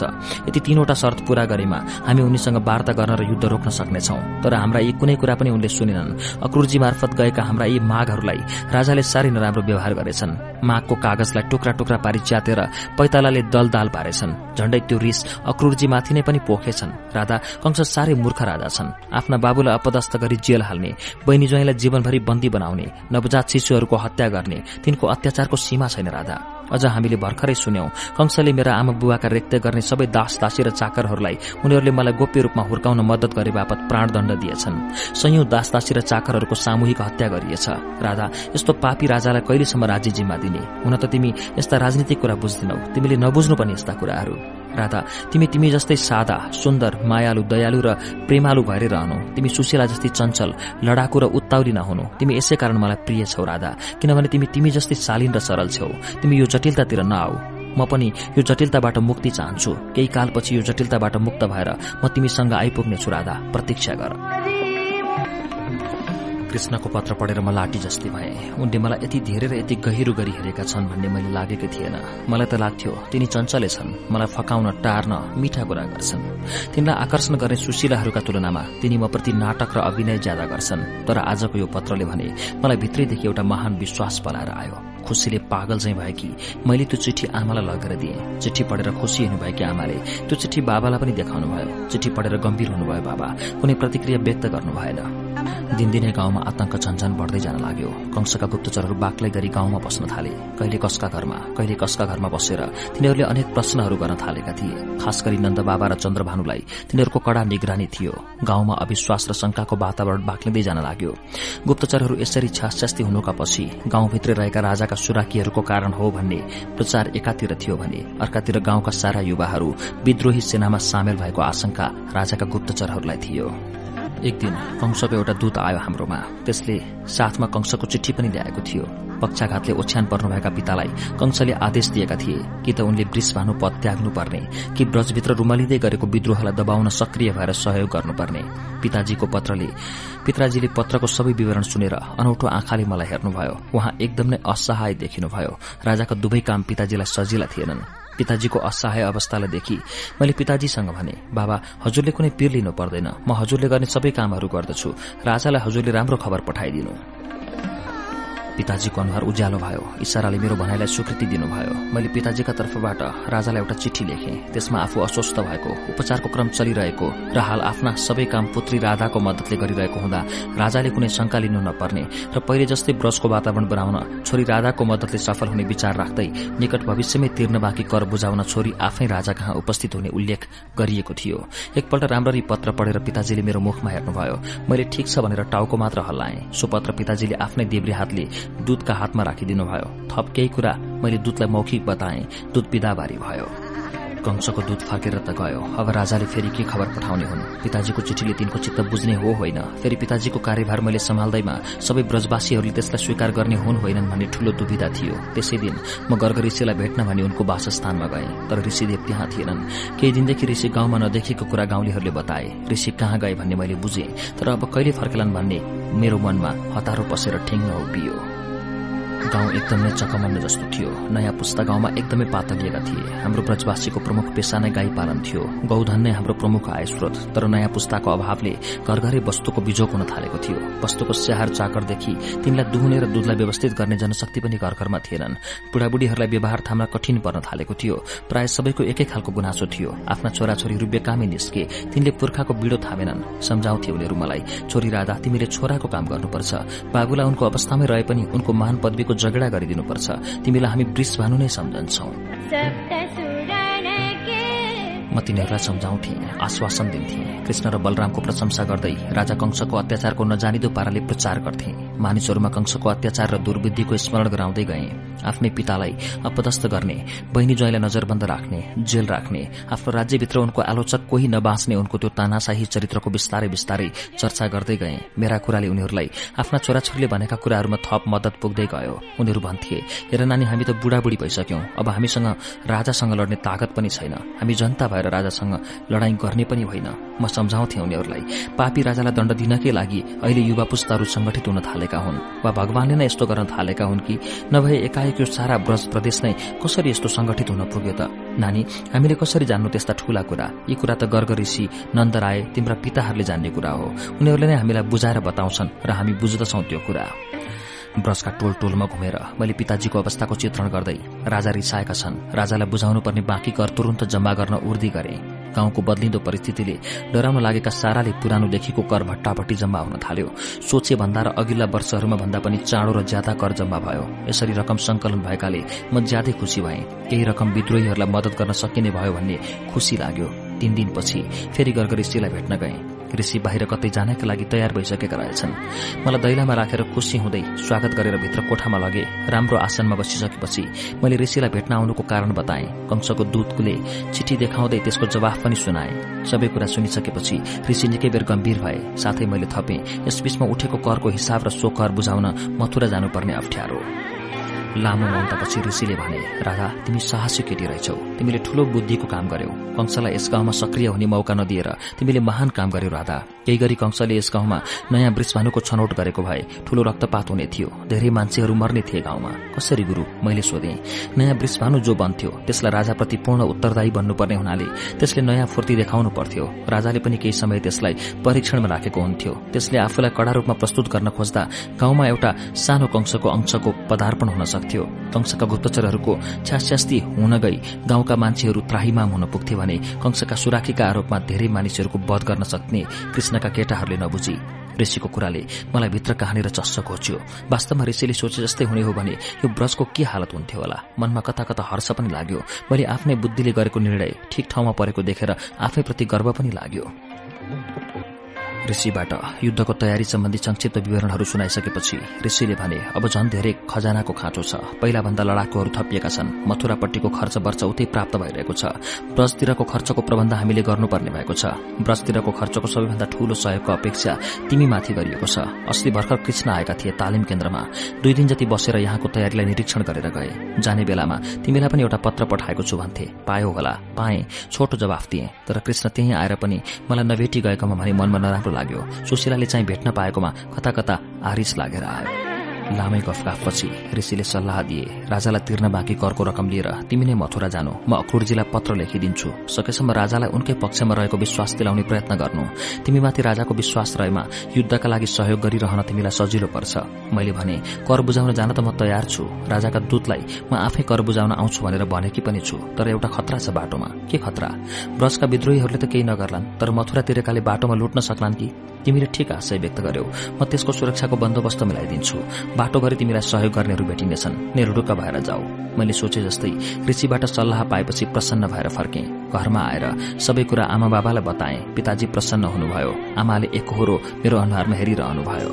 यति तीनवटा शर्त पूरा गरेमा हामी उनीसँग वार्ता गर्न र युद्ध रोक्न सक्नेछौ। तर हाम्रा यी कुनै कुरा पनि उनले सुनेनन्। अक्रुरजी मार्फत गएका हाम्रा यी माघहरूलाई राजाले साह्रै नराम्रो व्यवहार गरेछन्। माघको कागजलाई टुक्रा टुक्रा पारी च्यातेर पैतालाले दल दाल पारेछन्। झण्डै त्यो रिस अक्रुरजीमाथि नै पनि पोखेछन्। राधा कंस साह्रै मूर्ख राजा छन्। आफ्ना बाबुलाई अपदस्थ गरी जेल हाल्ने बहिनी ज्वाइँलाई जीवनभरि बन्दी बनाउने नवजात शिशुहरूको हत्या गर्ने तिनको अत्याचारको सीमा छैन राधा। अझ हामीले भर्खरै सुन्यौं कंसले मेरा आमा बुवाका रेक्ते गर्ने सबै दास दासी र चाकरहरूलाई उनीहरूले मलाई गोप्य रूपमा हुर्काउन मद्दत गरे बापत प्राणदण्ड दिएछन्। संयौं दास दासी र चाकरहरूको सामूहिक हत्या गरिएछ। राधा यस्तो पापी राजालाई कहिलेसम्म राज्य जिम्मा दिने? हुन त तिमी यस्ता राजनीतिक कुरा बुझ्दैनौ। तिमीले नबुझ्नु पनि यस्ता कुराहरू। राधा तिमी तिमी जस्तै सादा सुन्दर मायालु दयालु र प्रेमालु भएर रहनु। तिमी सुशीला जस्तै चञ्चल लडाकु र उत्ताउली नहुनु। तिमी यसै कारण मलाई प्रिय छौ राधा किनभने तिमी तिमी जस्तै शालीन र सरल छौ। तिमी यो जटिलतातिर नआऊ। म पनि यो जटिलताबाट मुक्ति चाहन्छु। केही कालपछि यो जटिलताबाट मुक्त भएर म तिमीसँग आइपुग्नेछु राधा। प्रतीक्षा गर। कृष्णको पत्र पढेर म लाटी जस्तै भए। उनले मलाई यति धेरै र यति गहिरो गरी हेरेका छन् भन्ने मैले लागेकै थिएन। मलाई त लाग्थ्यो तिनी चञ्चले छन्। मलाई फकाउन टार्न मिठा कुरा गर्छन्। तिनलाई आकर्षण गर्ने सुशीलाहरूका तुलनामा तिनी म प्रति नाटक र अभिनय ज्यादा गर्छन्। तर आजको यो पत्रले भने मलाई भित्रैदेखि एउटा महान विश्वास पलाएर आयो। खुसीले पागल चाहिँ भएकी मैले त्यो चिठी आमालाई लगेर दिएँ। चिठी पढेर खुसी हुनुभएकी आमाले त्यो चिठी बाबालाई पनि देखाउनु भयो। चिठी पढेर गम्भीर हुनुभयो बाबा। कुनै प्रतिक्रिया व्यक्त गर्नु भएन। दिनदिनै गाउँमा आतंक झन्झन बढ्दै जान लाग्यो। कंसका गुप्तचरहरू बाक्लै गरी गाउँमा बस्न थाले। कहिले कसका घरमा कहिले कसका घरमा बसेर तिनीहरूले अनेक प्रश्नहरू गर्न थालेका थिए। खास गरी नन्द बाबा र चन्द्रभानुलाई तिनीहरूको कड़ा निगरानी थियो। गाउँमा अविश्वास र शंकाको वातावरण बाक्लिँदै जान लाग्यो। गुप्तचरहरू यसरी छासछास्ती हुनुका पछि गाउँभित्रै रहेका राजाका सुराकीहरूको कारण हो भन्ने प्रचार एकातिर थियो भने अर्कातिर गाउँका सारा युवाहरू विद्रोही सेनामा सामेल भएको आशंका राजाका गुप्तचरहरूलाई थियो। एक दिन कंसको एउटा दूत आयो हाम्रोमा। त्यसले साथमा कंसको चिठी पनि ल्याएको थियो। पक्षाघातले ओछ्यान पर्नुभएका पितालाई कंसले आदेश दिएका थिए कि त उनले वृषभानु पद त्याग्नु पर्ने कि ब्रजभित्र रुमलिँदै गरेको विद्रोहलाई दबाउन सक्रिय भएर सहयोग गर्नुपर्ने। पिताजीको पत्रले पिताजीले पत्रको सबै विवरण सुनेर अनौठो आँखाले मलाई हेर्नुभयो। उहाँ एकदम नै असहाय देखिनुभयो। राजाका दुवै काम पिताजीलाई सजिला थिएनन्। पिताजीको असहाय अवस्थालाई देखि मैले पिताजीसँग भने बाबा हजुरले कुनै पिर लिनु पर्दैन। म हजुरले गर्ने सबै कामहरू गर्दछु। राजालाई हजुरले राम्रो खबर पठाइदिनु। पिताजीको अनुहार उज्यालो भयो। इसाराले मेरो भनाइलाई स्वीकृति दिनुभयो। मैले पिताजीका तर्फबाट राजालाई एउटा चिठी लेखेँ। त्यसमा आफू अस्वस्थ भएको उपचारको क्रम चलिरहेको र हाल आफ्ना सबै काम पुत्री राधाको मद्दतले गरिरहेको हुँदा राजाले कुनै शंका लिनु नपर्ने र पहिले जस्तै ब्रजको वातावरण बनाउन छोरी राधाको मद्दतले सफल हुने विचार राख्दै निकट भविष्यमै तिर्न बाँकी कर बुझाउन छोरी आफै राजा कहाँ उपस्थित हुने उल्लेख गरिएको थियो। एकपल्ट राम्ररी पत्र पढेर पिताजीले मेरो मुखमा हेर्नुभयो। मैले ठिक छ भनेर टाउको मात्र हल्लाएँ। सो पत्र पिताजीले आफ्नै देब्रे हातले दूतका हातमा राखिदिनुभयो थप केही कुरा मैले दूतलाई मौखिक बताएँ। दूत विदाबारी भयो। कंसको दूत फर्केर त गयो। अब राजाले फेरि के खबर पठाउने हुन्? पिताजीको चिठीले तिनको चित्त बुझ्ने हो होइन? फेरि पिताजीको कार्यभार मैले सम्हाल्दैमा सबै ब्रजवासीहरूले त्यसलाई स्वीकार गर्ने हुन् होइनन् भन्ने ठूलो दुविधा थियो। त्यसै दिन म गर्ग ऋषिलाई भेट्न भनी उनको वासस्थानमा गए। तर ऋषिदेव त्यहाँ थिएनन्। केही दिनदेखि ऋषि गाउँमा नदेखेको कुरा गाउँलेहरूले बताए। ऋषि कहाँ गए भन्ने मैले बुझेँ। तर अब कहिले फर्केलान् भन्ने मेरो मनमा हतारो पसेर ठिङ्ग उभियो गाउँ एकदमै चकमन्न जस्तो थियो। नयाँ पुस्ता गाउँमा एकदमै पातलिएका थिए। हाम्रो ब्रजवासीको प्रमुख पेसा नै गाई पालन थियो। गौधन नै हाम्रो प्रमुख आय स्रोत तर नयाँ पुस्ताको अभावले घर घरै वस्तुको बिजोग हुन थालेको थियो। वस्तुको स्याहार चाकरदेखि तिनलाई दुहुने र दूधलाई व्यवस्थित गर्ने जनशक्ति पनि घर घरमा थिएनन्। बुढाबुढीहरूलाई व्यवहार थाम्न कठिन पर्न थालेको थियो। प्राय सबैको एकै खालको गुनासो थियो। आफ्ना छोराछोरीहरू बेकामै निस्के। तिनले पुर्खाको बिडो थामेनन्। सम्झाउँथे उनीहरू मलाई छोरी राधा तिमीले छोराको काम गर्नुपर्छ। बाबुलाई उनको अवस्थामै रहे पनि उनको महान पदवीको झगडा गरिदिनुपर्छ। तिमीलाई हामी वृष भानु नै सम्झन्छौ। म तिनीहरूलाई सम्झाउँथे आश्वासन दिन्थे। कृष्ण र बलरामको प्रशंसा गर्दै राजा कंसको अत्याचारको नजानिदो पाराले प्रचार गर्थे। मानिसहरूमा कंसको अत्याचार र दुर्वृद्धिको स्मरण गराउँदै गए। आफ्नै पितालाई अपदस्थ गर्ने बहिनी ज्वाइँलाई नजरबन्द राख्ने जेल राख्ने आफ्नो राज्यभित्र उनको आलोचक कोही नबाँच्ने उनको त्यो तानाशाही चरित्रको बिस्तारै बिस्तारै चर्चा गर्दै गए। मेरा कुराले उनीहरूलाई आफ्ना छोराछोरीले भनेका कुराहरूमा थप मदत पुग्दै गयो। उनीहरू भन्थे हेर नानी हामी त बुढाबुढी भइसक्यौं। अब हामीसँग राजासँग लड्ने तागत पनि छैन। हामी जनता भएर राजासँग लडाईँ गर्ने पनि होइन। म सम्झाउँथे उनीहरूलाई पापी राजालाई दण्ड दिनकै लागि अहिले युवा पुस्ताहरू संगठित हुन थालेका हुन्। वा भगवानले नै यस्तो गर्न थालेका हुन् कि नभए एकाएक यो सारा ब्रज प्रदेश नै कसरी यस्तो संगठित हुन पुग्यो त? नानी हामीले कसरी जान्नु त्यस्ता ठूला कुरा? यी कुरा त गर्ग ऋषि नन्दराय तिम्रा पिताहरूले जान्ने कुरा हो। उनीहरूले नै हामीलाई बुझाएर बताउँछन् र हामी बुझ्दछौ त्यो कुरा। ब्रसका टोल टोलमा घुमेर मैले पिताजीको अवस्थाको चित्रण गर्दै राजा रिसाएका छन्। राजालाई बुझाउनु पर्ने बाँकी कर तुरन्त जम्मा गर्न उर्दी गरे। गाउँको बदलिँदो परिस्थितिले डराउन लागेका साराले पुरानोदेखिको कर भट्टाभट्टी जम्मा हुन थाल्यो। सोचे भन्दा र अघिल्ला वर्षहरूमा भन्दा पनि चाँडो र ज्यादा कर जम्मा भयो। यसरी रकम संकलन भएकाले म ज्यादै खुशी भएँ। केही रकम विद्रोहीहरूलाई मदत गर्न सकिने भयो भन्ने खुशी लाग्यो। तीन दिनपछि फेरि गर्ग ऋषिलाई भेट्न गए। ऋषि बाहिर कतै जानका लागि तयार भइसकेका रहेछन्। मलाई दैलामा राखेर खुसी हुँदै स्वागत गरेर भित्र कोठामा लगे। राम्रो आसनमा बसिसकेपछि मैले ऋषिलाई भेट्न आउनुको कारण बताएँ। कंसको दूतले चिठी देखाउँदै त्यसको जवाफ पनि सुनाए। सबै कुरा सुनिसकेपछि ऋषि निकै बेर गम्भीर भए। साथै मैले थपेँ। यसबीचमा उठेको करको हिसाब र सो कर बुझाउन मथुरा जानुपर्ने अप्ठ्यारो। लामो मौनतापछि ऋषिले भने राधा तिमी साहसी केटी रहेछौ। तिमीले ठूलो बुद्धिको काम गर्यौ। कंसलाई यस गाउँमा सक्रिय हुने मौका नदिएर तिमीले महान काम गर्यौ राधा। केही गरी कंसले यस गाउँमा नयाँ वृषभानुको छनौट गरेको भए ठूलो रक्तपात हुने थियो। धेरै मान्छेहरू मर्ने थिए गाउँमा। कसरी गुरु मैले सोधे। नयाँ वृषभानु जो बन्थ्यो त्यसलाई राजाप्रति पूर्ण उत्तरदायी बन्नुपर्ने हुनाले त्यसले नयाँ फूर्ति देखाउनु पर्थ्यो। राजाले पनि केही समय त्यसलाई परीक्षणमा राखेको हुन्थ्यो। त्यसले आफूलाई कडा रूपमा प्रस्तुत गर्न खोज्दा गाउँमा एउटा सानो कंसको अंशको पदार्पण हुन सक्थ्यो कंसका गुप्तचरहरूको छ्यास्यास्ती हुन गई। गाउँका मान्छेहरू त्राहीमाम हुन पुग्थे भने कंसका सुराखीका आरोपमा धेरै मानिसहरूको वध गर्न सक्ने कृष्णका केटाहरूले नबुझी। ऋषिको कुराले मलाई भित्र कहाँनिर चस्स घोच्यो वास्तवमा ऋषिले सोचे जस्तै हुने हो भने यो ब्रजको के हालत हुन्थ्यो होला? मनमा कता कता हर्ष पनि लाग्यो। मैले आफ्नै बुद्धिले गरेको निर्णय ठिक ठाउँमा परेको देखेर आफैप्रति गर्व पनि लाग्यो। ऋषिबाट युद्धको तयारी सम्बन्धी संक्षिप्त विवरणहरू सुनाइसकेपछि ऋषिले भने अब झन धेरै खजानाको खाँचो छ। पहिलाभन्दा लडाकुहरू थपिएका छन्। मथुरापट्टिको खर्च वर्ष उतै प्राप्त भइरहेको छ। ब्रजतिरको खर्चको प्रबन्ध हामीले गर्नुपर्ने भएको छ। ब्रजतिरको खर्चको सबैभन्दा ठूलो सहयोगको अपेक्षा तिमीमाथि गरिएको छ। अस्ति भर्खर कृष्ण आएका थिए तालिम केन्द्रमा। दुई दिन जति बसेर यहाँको तयारीलाई निरीक्षण गरेर गए। जाने बेलामा तिमीलाई पनि एउटा पत्र पठाएको छु भन्थे। पायो होला। पाए। छोटो जवाफ दिए। तर कृष्ण त्यही आएर पनि मलाई नभेटी गएकोमा भने मनमा नराम्रो लाग्यो। सुशीलाले चाहिँ भेट्न पाएकोमा कता कता आरिस लागेर आयो। लामै गफगाफपछि ऋषिले सल्लाह दिए राजालाई तिर्न बाँकी करको रकम लिएर तिमी नै मथुरा जानु। म अक्रुरजीलाई पत्र लेखिदिन्छु। सकेसम्म राजालाई उनकै पक्षमा रहेको विश्वास दिलाउने प्रयत्न गर्नु। तिमीमाथि राजाको विश्वास रहेमा युद्धका लागि सहयोग गरिरहन तिमीलाई सजिलो पर्छ। मैले भने कर बुझाउन जान त म तयार छु। राजाका दूतलाई म आफै कर बुझाउन आउँछु भनेर भनेकी पनि छु। तर एउटा खतरा छ बाटोमा। के खतरा? ब्रजका विद्रोहीहरूले त केही नगर्लान्। तर मथुरा तिरेकाले बाटोमा लुट्न सक्लान् कि? तिमीले ठिक आशय व्यक्त गर्यौ। म त्यसको सुरक्षाको बन्दोबस्त मिलाइदिन्छु। बाटोभरि तिमीलाई सहयोग गर्नेहरू भेटिनेछन्। निरुडुक्क भएर जाऊ। मैले सोचे जस्तै ऋषिबाट सल्लाह पाएपछि प्रसन्न भएर फर्के। घरमा आएर सबै कुरा आमा बाबालाई बताए। पिताजी प्रसन्न हुनुभयो। आमाले एकहोरो मेरो अनुहारमा हेरिरहनुभयो।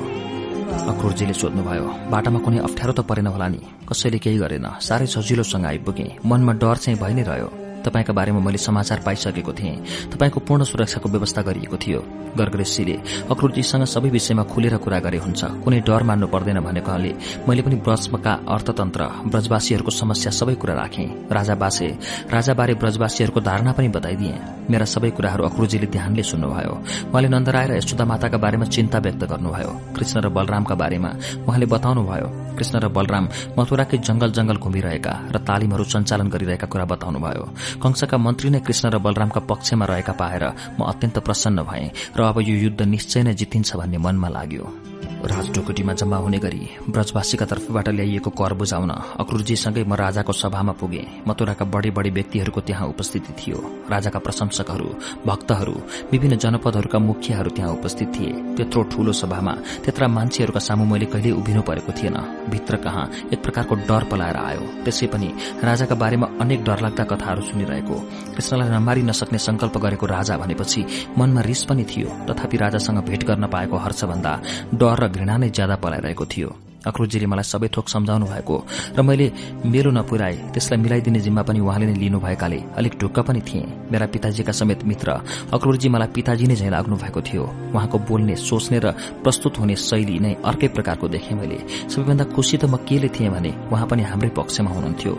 अक्रोरजीले सोध्नुभयो बाटामा कुनै अप्ठ्यारो त परेन होला नि? कसैले केही गरेन? साह्रै सजिलोसँग आइपुगे। मनमा डर चाहिँ भइ नै रह्यो। तपाईँका बारेमा मैले समाचार पाइसकेको थिएँ। तपाईँको पूर्ण सुरक्षाको व्यवस्था गरिएको थियो। गर्गरेशीले अक्रुरजीसँग सबै विषयमा खुलेर कुरा गरे हुन्छ। कुनै डर मान्नु पर्दैन भनेकोले मैले पनि ब्रजका अर्थतन्त्र ब्रजवासीहरूको समस्या सबै कुरा राखेँ। राजा बासे राजाबारे ब्रजवासीहरूको धारणा पनि बताइदिए। मेरा सबै कुराहरू अक्रुरजीले ध्यानले सुन्नुभयो। उहाँले नन्दराय र यशोदा माताका बारेमा चिन्ता व्यक्त गर्नुभयो। कृष्ण र बलरामका बारेमा उहाँले बताउनुभयो। कृष्ण र बलराम मथुराकै जंगल जंगल घुमिरहेका र तालिमहरू सञ्चालन गरिरहेका कुरा बताउनुभयो। कंसका मन्त्री नै कृष्ण र बलरामका पक्षमा रहेका पाएर म अत्यन्त प्रसन्न भएँ र अब यो युद्ध निश्चय नै जितिन्छ भन्ने मनमा लाग्यो। राजढोकुटीमा जम्मा हुने गरी ब्रजवासीका तर्फबाट ल्याइएको कर बुझाउन अक्रुरजीसँगै म राजाको सभामा पुगे। मथुराका बढी बढी व्यक्तिहरूको त्यहाँ उपस्थिति थियो। राजाका प्रशंसकहरू भक्तहरू विभिन्न जनपदहरूका मुखियाहरू त्यहाँ उपस्थित थिए। त्यत्रो ठूलो सभामा त्यत्रा मान्छेहरूका सामु मैले कहिल्यै उभिनु परेको थिएन। भित्र कहाँ एक प्रकारको डर पलाएर आयो। त्यसै पनि राजाका बारेमा अनेक डरलाग्दा कथाहरू सुनिरहेको कृष्णलाई नमारी नसक्ने संकल्प गरेको राजा भनेपछि मनमा रिस पनि थियो। तथापि राजासँग भेट गर्न पाएको हर्षभन्दा डर र घृणा नै ज्यादा पलाइरहेको थियो। अक्रुरजीले मलाई सबै थोक सम्झाउनु भएको र मैले मेरो नपुराए त्यसलाई मिलाइदिने जिम्मा पनि उहाँले नै लिनु भएकाले अलिक ढुक्क पनि थिए। मेरा पिताजीका समेत मित्र अक्रुरजी मलाई पिताजी नै झैँ लाग्नु भएको थियो। उहाँको बोल्ने सोच्ने र प्रस्तुत हुने शैली नै अर्कै प्रकारको देखेँ मैले। सबैभन्दा खुसी त म केले थिएँ भने उहाँ पनि हाम्रै पक्षमा हुनुहुन्थ्यो।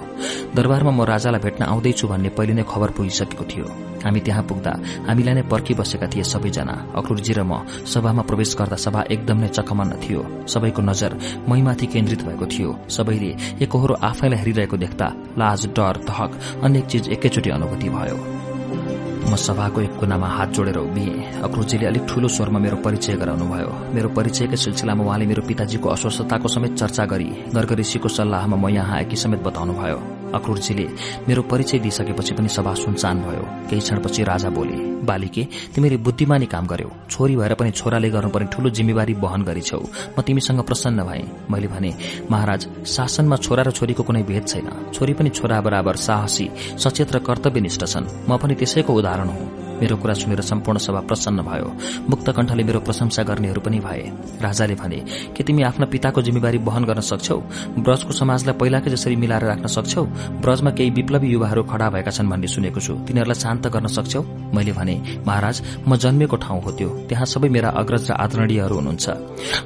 दरबारमा म राजालाई भेट्न आउँदैछु भन्ने पहिले नै खबर पुगिसकेको थियो। हामी त्यहाँ पुग्दा हामीलाई नै पर्खिबसेका थिए सबैजना। अक्रुरजी र म सभामा प्रवेश गर्दा सभा एकदम नै चकमन्न थियो। सबैको नजर मैमाथि केन्द्रित भएको थियो। सबैले एकहोरो आफैलाई हेरिरहेको देख्दा लाज डर धक अनेक चिज एकैचोटि अनुभूति भयो। म सभाको एक कुनामा हात जोडेर उभिएँ। अक्रुजीले अलिक ठूलो स्वरमा मेरो परिचय गराउनुभयो मेरो परिचयकै सिलसिलामा उहाँले मेरो पिताजीको अस्वस्थताको समेत चर्चा गरी गर्गऋषिको सल्लाहमा म यहाँ आएकी समेत बताउनुभयो अक्रुरजीले मेरो परिचय दिइसकेपछि पनि सभा सुनसान भयो। केही क्षणपछि राजा बोले बालिके तिमीले बुद्धिमानी काम गर्यौ। छोरी भएर पनि छोराले गर्नुपर्ने ठूलो जिम्मेवारी वहन गरिछौ। म तिमीसँग प्रसन्न भए। मैले भने महाराज शासनमा छोरा र छोरीको कुनै भेद छैन। छोरी पनि छोरा बराबर साहसी सचेत र कर्तव्यनिष्ठ छन्। म पनि त्यसैको उदाहरण हुँ। मेरो कुरा सुनेर सम्पूर्ण सभा प्रसन्न भयो। मुक्त कण्ठले मेरो प्रशंसा गर्नेहरू पनि भए। राजाले भने के तिमी आफ्ना पिताको जिम्मेवारी वहन गर्न सक्छौ? ब्रजको समाजलाई पहिलाकै जसरी मिलाएर राख्न सक्छौ? ब्रजमा केही विप्लवी युवाहरू खड़ा भएका छन् भन्ने सुनेको छु। तिनीहरूलाई शान्त गर्न सक्छौ? मैले भने महाराज म जन्मेको ठाउँ हो त्यो। त्यहाँ सबै मेरा अग्रज र आदरणीयहरू हुनुहुन्छ।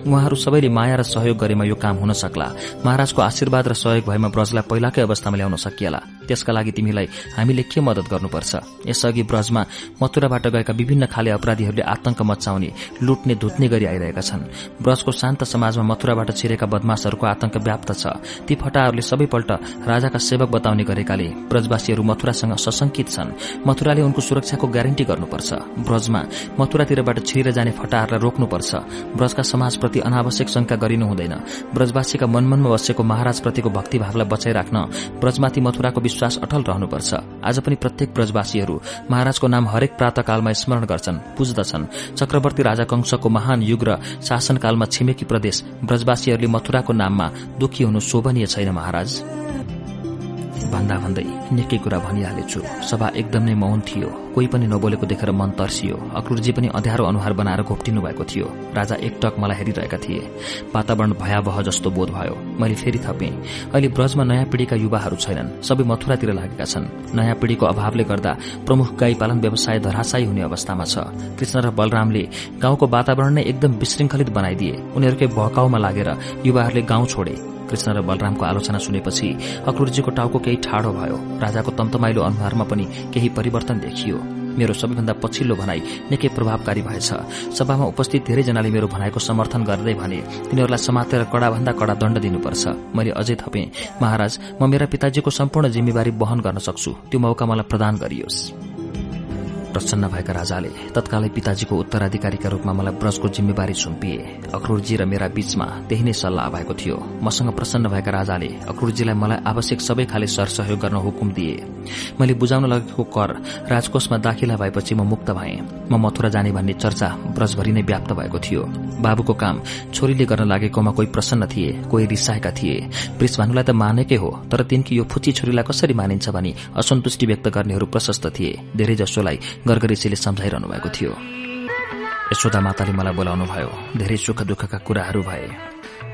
उहाँहरू सबैले माया र सहयोग गरेमा यो काम हुन सक्ला। महाराजको आशीर्वाद र सहयोग भएमा ब्रजलाई पहिलाकै अवस्थामा ल्याउन सकिएला। त्यसका लागि तिमीलाई हामीले के मदत गर्नुपर्छ? यसअघि ब्रजमा मथुराबाट गएका विभिन्न खाले अपराधीहरूले आतंक मचाउने लुट्ने धुत्ने गरी आइरहेका छन्। ब्रजको शान्त समाजमा मथुराबाट छिरेका बदमाशहरूको आतंक व्याप्त छ। ती फटाहरूले सबैपल्ट राजाका सेवक बताउने गरेकाले ब्रजवासीहरू मथुरासँग सशंकित छन्। मथुराले उनको सुरक्षाको ग्यारेन्टी गर्नुपर्छ। ब्रजमा मथुरातिरबाट छिरेर जाने फटाहरूलाई रोक्नुपर्छ। ब्रजका समाजप्रति अनावश्यक शंका गरिनु हुँदैन। ब्रजवासीका मनमनमा बसेको महाराजप्रतिको भक्तिभावलाई बचाइराख्न ब्रजमाथि मथुराको विश्वास अटल रहनुपर्छ। आज पनि प्रत्येक ब्रजवासीहरू महाराजको नाम हरेक प्रातकालमा स्मरण गर्छन् पुज्दछन्। चक्रवर्ती राजा कंशको महान युग र शासनकालमा छिमेकी प्रदेश ब्रजवासीहरूले मथुराको नाममा दुखी हुनु शोभनीय छैन महाराज। भन्दा भन्दै निकै कुरा भनिहालेछु। सभा एकदम मौन थियो। कोही पनि नबोलेको देखेर मन तर्सियो। अक्रुरजी पनि अध्यारो अनुहार बनाएर घोप्टिनु भएको थियो। राजा एकटक मलाई हेरिरहेका थिए। वातावरण भयावह जस्तो बोध भयो। मैले फेरि थपेँ। अहिले ब्रजमा नयाँ पिढ़ीका युवाहरू छैनन्। सबै मथुरातिर लागेका छन्। नयाँ पिढ़ीको अभावले गर्दा प्रमुख गाई पालन व्यवसाय धराशायी हुने अवस्थामा छ। कृष्ण र बलरामले गाउँको वातावरण नै एकदम विश्रृंखलित बनाइदिए। उनीहरूकै भकाउमा लागेर युवाहरूले गाउँ छोडे। कृष्ण र बलरामको आलोचना सुनेपछि अक्रुरजीको टाउको केही ठाडो भयो। राजाको तन्तमाइलो अनुहारमा पनि केही परिवर्तन देखियो। मेरो सबैभन्दा पछिल्लो भनाई निकै प्रभावकारी भएछ। सभामा उपस्थित धेरैजनाले मेरो भनाईको समर्थन गर्दै भने तिनीहरूलाई समातेर कडाभन्दा कडा दण्ड दिनुपर्छ। मैले अझै थपेँ। महाराज म मेरा पिताजीको सम्पूर्ण जिम्मेवारी वहन गर्न सक्छु। त्यो मौका मलाई प्रदान गरियोस्। प्रसन्न भएका राजाले तत्कालै पिताजीको उत्तराधिकारीका रूपमा मलाई ब्रजको जिम्मेवारी सुम्पिए। अक्रुरजी र मेरा बीचमा त्यही नै सल्लाह भएको थियो। मसँग प्रसन्न भएका राजाले अक्रुरजीलाई मलाई आवश्यक सबै खाले सरसहयोग गर्न हुकुम दिए। मैले बुझाउन लगेको कर राजकोषमा दाखिला भएपछि म मुक्त भए। म मथुरा जाने भन्ने चर्चा ब्रजभरि नै व्याप्त भएको थियो। बाबुको काम छोरीले गर्न लागेकोमा कोही प्रसन्न थिए कोही रिसाएका थिए। वृषभानुलाई त मानेकै हो तर तिनकी यो फुची छोरीलाई कसरी मानिन्छ भनी असन्तुष्टि व्यक्त गर्नेहरू प्रशस्त थिए। धेरै गर्गरेसीले सम्झाइरहनु भएको थियो। यशोदा माताले मलाई बोलाउनु भयो धेरै सुख दुःखका कुराहरू भए।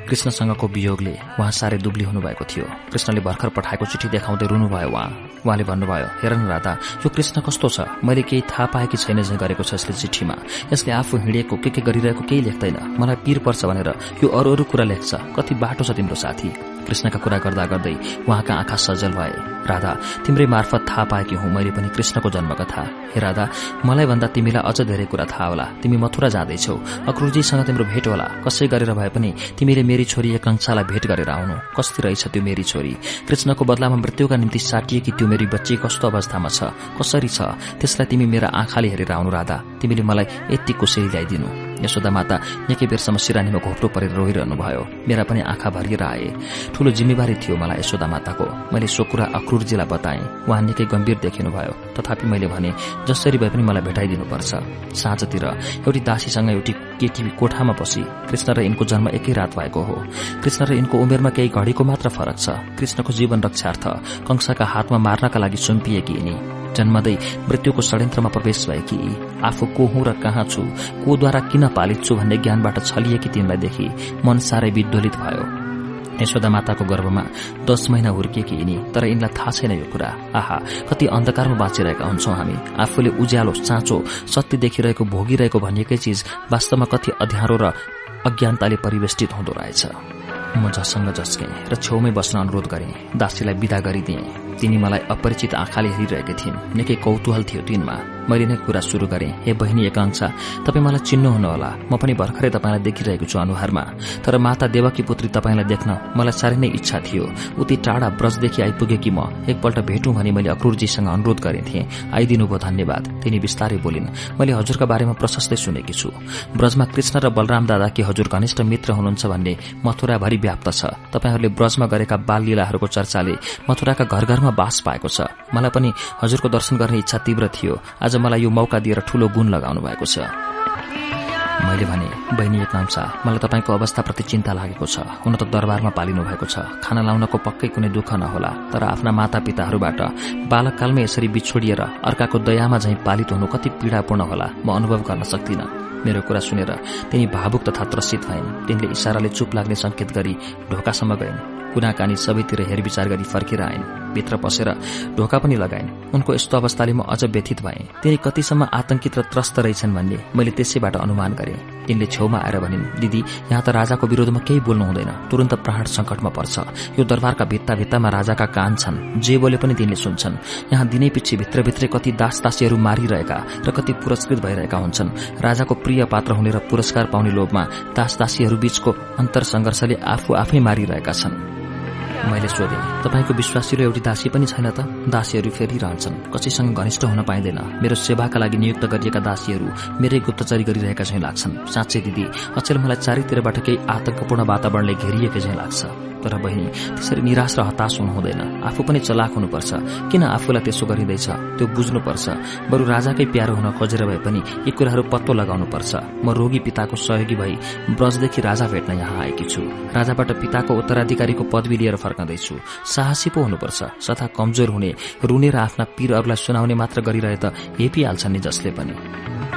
कृष्णसँगको वियोगले उहाँ साह्रै दुब्ली हुनुभएको थियो। कृष्णले भर्खर पठाएको चिठी देखाउँदै रुनुभयो उहाँ। उहाँले भन्नुभयो हेर न राधा यो कृष्ण कस्तो छ? मैले केही थाहा पाएकी छैन झै गरेको छ यसले चिठीमा? यसले आफू हिँडेको के के गरिरहेको केही लेख्दैन। मलाई पीर पर्छ भनेर यो अरू अरू कुरा लेख्छ। कति बाटो छ तिम्रो साथी? कृष्णका कुरा गर्दा गर्दै उहाँका आँखा सजल भए। राधा तिम्रै मार्फत थाहा पाएकी हुँ मैले पनि कृष्णको जन्मकथा। हे राधा मलाई भन्दा तिमीलाई अझ धेरै कुरा थाहा होला। तिमी मथुरा जाँदैछौ। अक्रुजीसँग तिम्रो भेट होला। कसै गरेर भए पनि तिमीले मेरी छोरी एकांक्षालाई भेट गरेर आउनु। कस्ती रहेछ त्यो मेरी छोरी? कृष्णको बदलामा मृत्युका निम्ति साटिएकी त्यो मेरी बच्ची कस्तो अवस्थामा छ? कसरी छ? त्यसलाई तिमी मेरा आँखाले हेरेर आउनु राधा। तिमीले मलाई यति कुसेली ल्याइदिनु। यशोदा माता निकै बेरसम्म सिरानीमा घोप्रो परेर रोइरहनु भयो। मेरा पनि आँखा भरिएर आए ठूलो जिम्मेवारी थियो मलाई यशोदा माताको। मैले सो कुरा अक्रुरजीलाई बताएँ। उहाँ निकै गम्भीर देखिनुभयो। तथापि मैले भने जसरी भए पनि मलाई भेटाइदिनुपर्छ। साँझतिर एउटी दासीसँग एउटी केटी कोठामा बसी कृष्ण र यिनको जन्म एकै रात भएको हो। कृष्ण र यिनको उमेरमा केही घडीको मात्र फरक छ। कृष्णको जीवन रक्षार्थ कंसाका हातमा मार्नका लागि सुम्पिएकी यिनी? जन्मदै मृत्युको षड्यन्त्रमा प्रवेश भएकी आफू को हुँ र कहाँ छु? कोद्वारा किन पालित छु भन्ने ज्ञानबाट छलिएकी तिनलाई देखि मन साह्रै विद्वलित भयो। यशोदा माताको गर्भमा दश महिना हुर्किएकी यिनी तर यिनलाई थाहा छैन यो कुरा। आहा कति अन्धकारमा बाँचिरहेका हुन्छौं हामी। आफूले उज्यालो चाँचो सत्य देखिरहेको भोगिरहेको भनिएकै चिज वास्तवमा कति अध्यारो र अज्ञानताले परिवेष्टित हुँदो रहेछ। म जससँग जस्केँ र छेउमै बस्न अनुरोध गरेँ। दासीलाई विदा गरिदिएँ। तिनी मलाई अपरिचित आँखाले हेरिरहेकी थिइन्। निकै कौतूहल थियो तिनमा मैले नै कुरा शुरू गरेँ। हे बहिनी एकांक्षा तपाईँ मलाई चिन्नुहुनुहोला म पनि भर्खरै तपाईँलाई देखिरहेको छु अनुहारमा। तर माता देवकी पुत्री तपाईँलाई देख्न मलाई साह्रै नै इच्छा थियो। उति टाढा ब्रजदेखि आइपुगेकी म? एकपल्ट भेटौँ भनी मैले अक्रूरजीसँग अनुरोध गरेथेँ आइदिनुभयो धन्यवाद। तिनी बिस्तारै बोलिन्। मैले हजुरका बारेमा प्रशस्तै सुनेकी छु। ब्रजमा कृष्ण र बलराम दादा कि हजुर घनिष्ठ मित्र हुनुहुन्छ भन्ने मथुराभरि व्याप्त छ। तपाईँहरूले ब्रजमा गरेका बाल लीलाहरूको चर्चाले मथुराका घर घरमा बास पाएको छ। मलाई पनि हजुरको दर्शन गर्ने इच्छा तीव्र थियो। आज मलाई यो मौका दिएर ठूलो गुण लगाउनु भएको छ। मैले भने बहिनी एकनाम्सा मलाई तपाईँको अवस्थाप्रति चिन्ता लागेको छ। हुन त दरबारमा पालिनु भएको छ। खाना लाउनको पक्कै कुनै दुःख नहोला। तर आफ्ना माता पिताहरूबाट बालककालमै यसरी बिछोडिएर अर्काको दयामा झैं पालित हुनु कति पीड़ापूर्ण होला। म अनुभव गर्न सक्दिनँ। मेरो कुरा सुनेर तिनी भावुक तथा त्रसित भइन्। तिनले इसाराले चुप लाग्ने संकेत गरी ढोकासम्म गइन्। कुनाकानी सबैतिर हेरविचार गरी फर्केर आइन् भित्र पसेर ढोका पनि लगाइन्। उनको यस्तो अवस्थाले म अझ व्यथित भएँ। तिनी कतिसम्म आतंकित र त्रस्त रहेछन् भन्ने मैले त्यसैबाट अनुमान गरेँ। तिनले छेउमा आएर भनिन् दिदी यहाँ त राजाको विरोधमा केही बोल्नु हुँदैन। तुरन्त प्राण संकटमा पर्छ। यो दरबारका भित्ता भित्तामा राजाका कान छन्। जे बोले पनि तिनले सुन्छन्। यहाँ दिनै पछि भित्रभित्रै कति दास दासीहरू मारिरहेका र कति पुरस्कृत भइरहेका हुन्छन्। राजाको प्रिय पात्र हुने र पुरस्कार पाउने लोभमा दास दासीहरू बीचको अन्तर संघर्षले आफू आफै मारिरहेका छन्। मैले सोधेँ तपाईँको विश्वासिलो एउटी दासी पनि छैन त? दासीहरू फेरिरहन्छन् कसैसँग घनिष्ठ हुन पाइँदैन। मेरो सेवाका लागि नियुक्त गरिएका दासीहरू मेरै गुप्तचरी गरिरहेका झैँ लाग्छन्। साँच्चै दिदी अचेल मलाई चारैतिरबाट केही आतंकपूर्ण वातावरणले घेरिएकै झैँ लाग्छ। तर बहिनी त्यसरी निराश र हताश हुनु हुँदैन। आफू पनि चलाक हुनुपर्छ। किन आफूलाई त्यसो गरिँदैछ? त्यो बुझ्नुपर्छ। बरु राजाकै प्यारो हुन खोजेर भए पनि यी कुराहरू पत्तो लगाउनुपर्छ। म रोगी पिताको सहयोगी भई ब्रजदेखि राजा भेट्न यहाँ आएकी छु। राजाबाट पिताको उत्तराधिकारीको पदवी लिएर फर्कँदैछु। साहसी पो हुनुपर्छ। सथा कमजोर हुने रुने र आफ्ना पीरहरूलाई सुनाउने मात्र गरिरहे त हेपिहाल्छन् नि जसले पनि।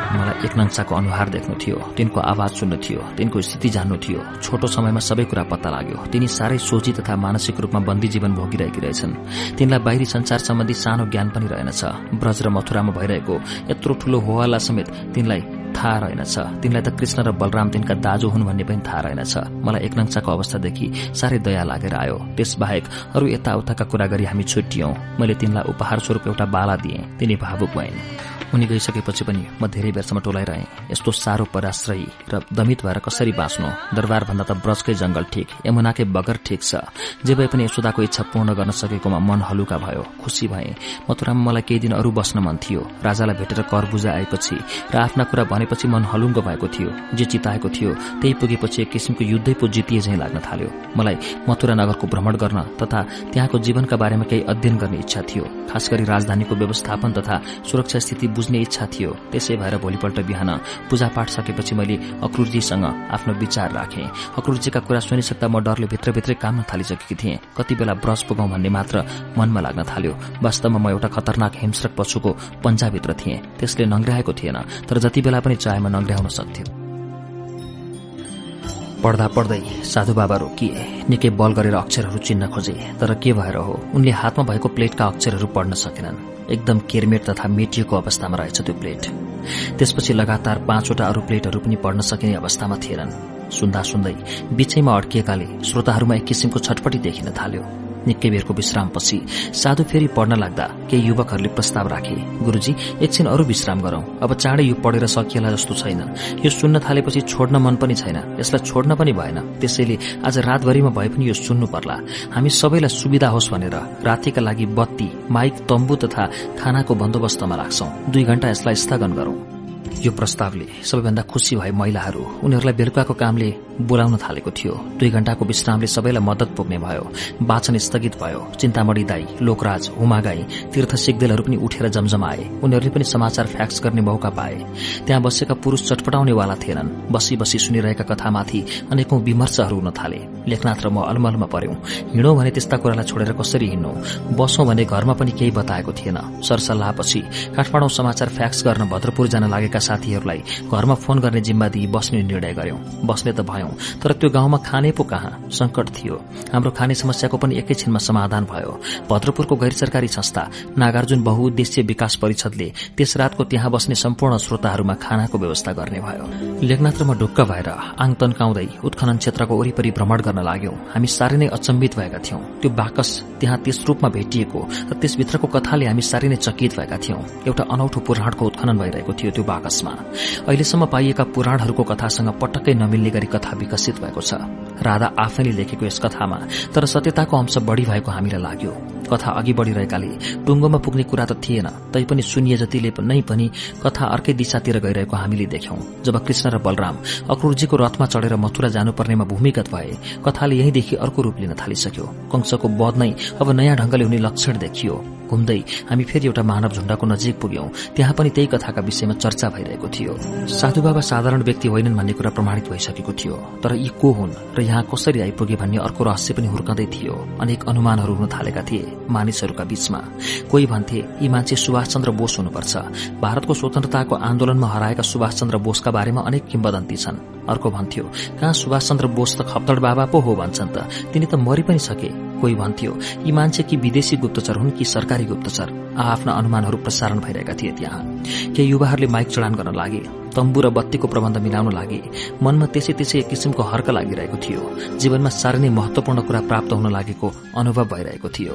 मलाई एक नङ्साको अनुहार देख्नु थियो। तिनको आवाज सुन्नु थियो। तिनको स्थिति जान्नु थियो। छोटो समयमा सबै कुरा पत्ता लाग्यो। तिनी साह्रै सोची तथा मानसिक रूपमा बन्दी जीवन भोगिरहेकी रहेछन्। तिनलाई बाहिरी संसार सम्बन्धी सानो ज्ञान पनि रहेनछ ब्रज र मथुरामा भइरहेको यत्रो ठूलो होहल्ला समेत तिनलाई थाहा रहेनछ तिनलाई त कृष्ण र बलराम तिनका दाजु हुन् भन्ने पनि थाहा रहेनछ मलाई एक नङ्साको अवस्थादेखि साह्रै दया लागेर आयो। त्यसबाहेक अरू यताउताका कुरा गरी हामी छुट्टियौं मैले तिनलाई उपहार स्वरूप एउटा बाला दिएँ। तिनी भावुक भइन्। उनी गइसकेपछि पनि म धेरै बेरसम्म टोलाइरहेँ। यस्तो साह्रो पराश्रयी र दमित भएर कसरी बाँच्नु? दरबारभन्दा त ब्रजकै जंगल ठिक यमुनाकै बगर ठिक छ। जे भए पनि यशोदाको इच्छा पूर्ण गर्न सकेकोमा मन हलुका भयो खुसी भए। मथुरामा मलाई केही दिन अरू बस्न मन थियो। राजालाई भेटेर कर बुझा आएपछि र आफ्ना कुरा भनेपछि मन हलुङ्गो भएको थियो जे चिताएको थियो त्यही पुगेपछि एक किसिमको युद्धै पो जितिए झैँ लाग्न थाल्यो। मलाई मथुरा नगरको भ्रमण गर्न तथा त्यहाँको जीवनका बारेमा केही अध्ययन गर्ने इच्छा थियो खास राजधानीको व्यवस्थापन तथा सुरक्षा स्थिति बुझ्ने इच्छा थियो। त्यसै भएर भोलिपल्ट बिहान पूजापाठ सकेपछि मैले अक्रूरजीसँग आफ्नो विचार राखेँ। अक्रूरजीका कुरा सुनिसक्दा म डरले भित्रभित्रै काम्न थालिसकेकी थिएँ। कति बेला ब्रस पुगाउँ भन्ने मात्र मनमा लाग्न थाल्यो। वास्तवमा म एउटा खतरनाक हिंस्रक पशुको पन्जाभित्र थिएँ। त्यसले नङ्ग्राएको थिएन तर जति बेला पनि चाहेमा नङ्ग्राउन सक्थ्यो। पढ्दा पढ्दै साधु बाबा रोकिए। निकै बल गरेर अक्षरहरू चिन्न खोजे। तर के भएर हो? उनले हातमा भएको प्लेटका अक्षरहरू पढ्न सकेनन्। एकदम केरमेट तथा मेटिएको अवस्थामा रहेछ त्यो प्लेट। त्यसपछि लगातार पाँचवटा अरू प्लेटहरू पनि पढ्न सकिने अवस्थामा थिएनन्। सुन्दा सुन्दै बीचैमा अड्किएकाले श्रोताहरूमा एक किसिमको छटपटी देखिन थाल्यो। निकै बेरको विश्रामपछि साधु फेरि पढ्न लाग्दा केही युवकहरूले प्रस्ताव राखे गुरूजी एकछिन अरू विश्राम गरौं। अब चाँडै यो पढेर सकिएला जस्तो छैन। यो सुन्न थालेपछि छोड्न मन पनि छैन। यसलाई छोड्न पनि भएन। त्यसैले आज रातभरिमा भए पनि यो सुन्नु पर्ला। हामी सबैलाई सुविधा होस् भनेर रातिका लागि बत्ती माइक तम्बु तथा खानाको बन्दोबस्तमा राख्छौं। दुई घण्टा यसलाई स्थगन गरौं। यो प्रस्तावले सबैभन्दा खुशी भए महिलाहरू उनीहरूलाई बेलुकाको कामले बोलाउन थालेको थियो। दुई घण्टाको विश्रामले सबैलाई मद्दत पुग्ने भयो वाचन स्थगित भयो। चिन्तामणी दाई लोकराज हुमागाई तीर्थ सिग्देलहरू पनि उठेर जमजमाए। उनीहरूले पनि समाचार फ्याक्स गर्ने मौका पाए। त्यहाँ बसेका पुरूष चटपटाउनेवाला थिएनन्। बसी बसी सुनिरहेका कथामाथि अनेकौं विमर्शहरू हुन थाले। लेखनाथ र म अलमलमा पर्यौं हिँडौं भने त्यस्ता कुरालाई छोडेर कसरी हिँड्नु? बसौं भने घरमा पनि केही बताएको थिएन। सरसल्लाहपछि काठमाडौँ समाचार फ्याक्स गर्न भद्रपुर जान लागेका भएका साथीहरूलाई घरमा फोन गर्ने जिम्मा दिई बस्ने निर्णय गर्यौं। बस्ने त भयौं तर त्यो गाउँमा खाने पो कहाँ? संकट थियो। हाम्रो खाने समस्याको पनि एकैछिनमा समाधान भयो। भद्रपुरको गैर सरकारी संस्था नागार्जुन बहुउद्देश्य विकास परिषदले त्यस रातको त्यहाँ बस्ने सम्पूर्ण श्रोताहरूमा खानाको व्यवस्था गर्ने भयो। लेखनाथ ढुक्क भएर आङ तन्काउँदै उत्खनन क्षेत्रको वरिपरि भ्रमण गर्न लाग्यौं। हामी साह्रै नै अचम्बित भएका थियौं। त्यो बाकस त्यहाँ त्यस रूपमा भेटिएको र त्यसभित्रको कथाले हामी साह्रै नै चकित भएका थियौं। एउटा अनौठो पुराणको उत्खनन भइरहेको थियो त्यो बाकसमा अहिलेसम्म पाइएका पुराणहरूको कथासँग पटक्कै नमिल्ने गरी कथा विकसित भएको छ। राधा आफैले लेखेको यस कथामा तर सत्यताको अंश बढ़ी भएको हामीलाई लाग्यो। कथा अघि बढ़िरहेकाले टुङ्गोमा पुग्ने कुरा त थिएन तैपनि सुनिए जतिले नै पनि कथा अर्कै दिशातिर गइरहेको हामीले देख्यौं। जब कृष्ण र बलराम अक्रूरजीको रथमा चढेर मथुरा जानुपर्नेमा भूमिगत भए कथाले यहीँदेखि अर्को रूप लिन थालिसक्यो। कंसको वध नै अब नयाँ ढंगले हुने लक्षण देखियो। घुम्दै हामी फेरि एउटा मानव झुण्डाको नजिक पुग्यौं। त्यहाँ पनि त्यही कथाका विषयमा चर्चा भइरहेको थियो। साधु बाबा साधारण व्यक्ति होइनन् भन्ने कुरा प्रमाणित भइसकेको थियो। तर यी को हुन् र यहाँ कसरी आइपुगे भन्ने अर्को रहस्य पनि हुर्कँदै थियो। अनेक अनुमानहरू हुन थालेका थिए मानिसहरूका बीचमा। कोही भन्थे यी मान्छे सुभाष चन्द्र बोस हुनुपर्छ। भारतको स्वतन्त्रताको आन्दोलनमा हराएका सुभाष चन्द्र बोसका बारेमा अनेक किम्बदन्ती छन्। अर्को भन्थ्यो कहाँ सुभाष चन्द्र बोस त खप्तड बाबा पो हो भन्छन् त। तिनी त मरि पनि सके। कोही भन्थ्यो यी मान्छे कि विदेशी गुप्तचर हुन् कि सरकारी गुप्तचर आफ्ना अनुमानहरू प्रसारण भइरहेका थिए त्यहाँ। केही युवाहरूले माइक चढान गर्न लागे। तम्बु र बत्तीको प्रबन्ध मिलाउन लागे मनमा त्यसै त्यसै एक किसिमको हर्क लागिरहेको थियो। जीवनमा साह्रै नै महत्वपूर्ण कुरा प्राप्त हुन लागेको अनुभव भइरहेको थियो।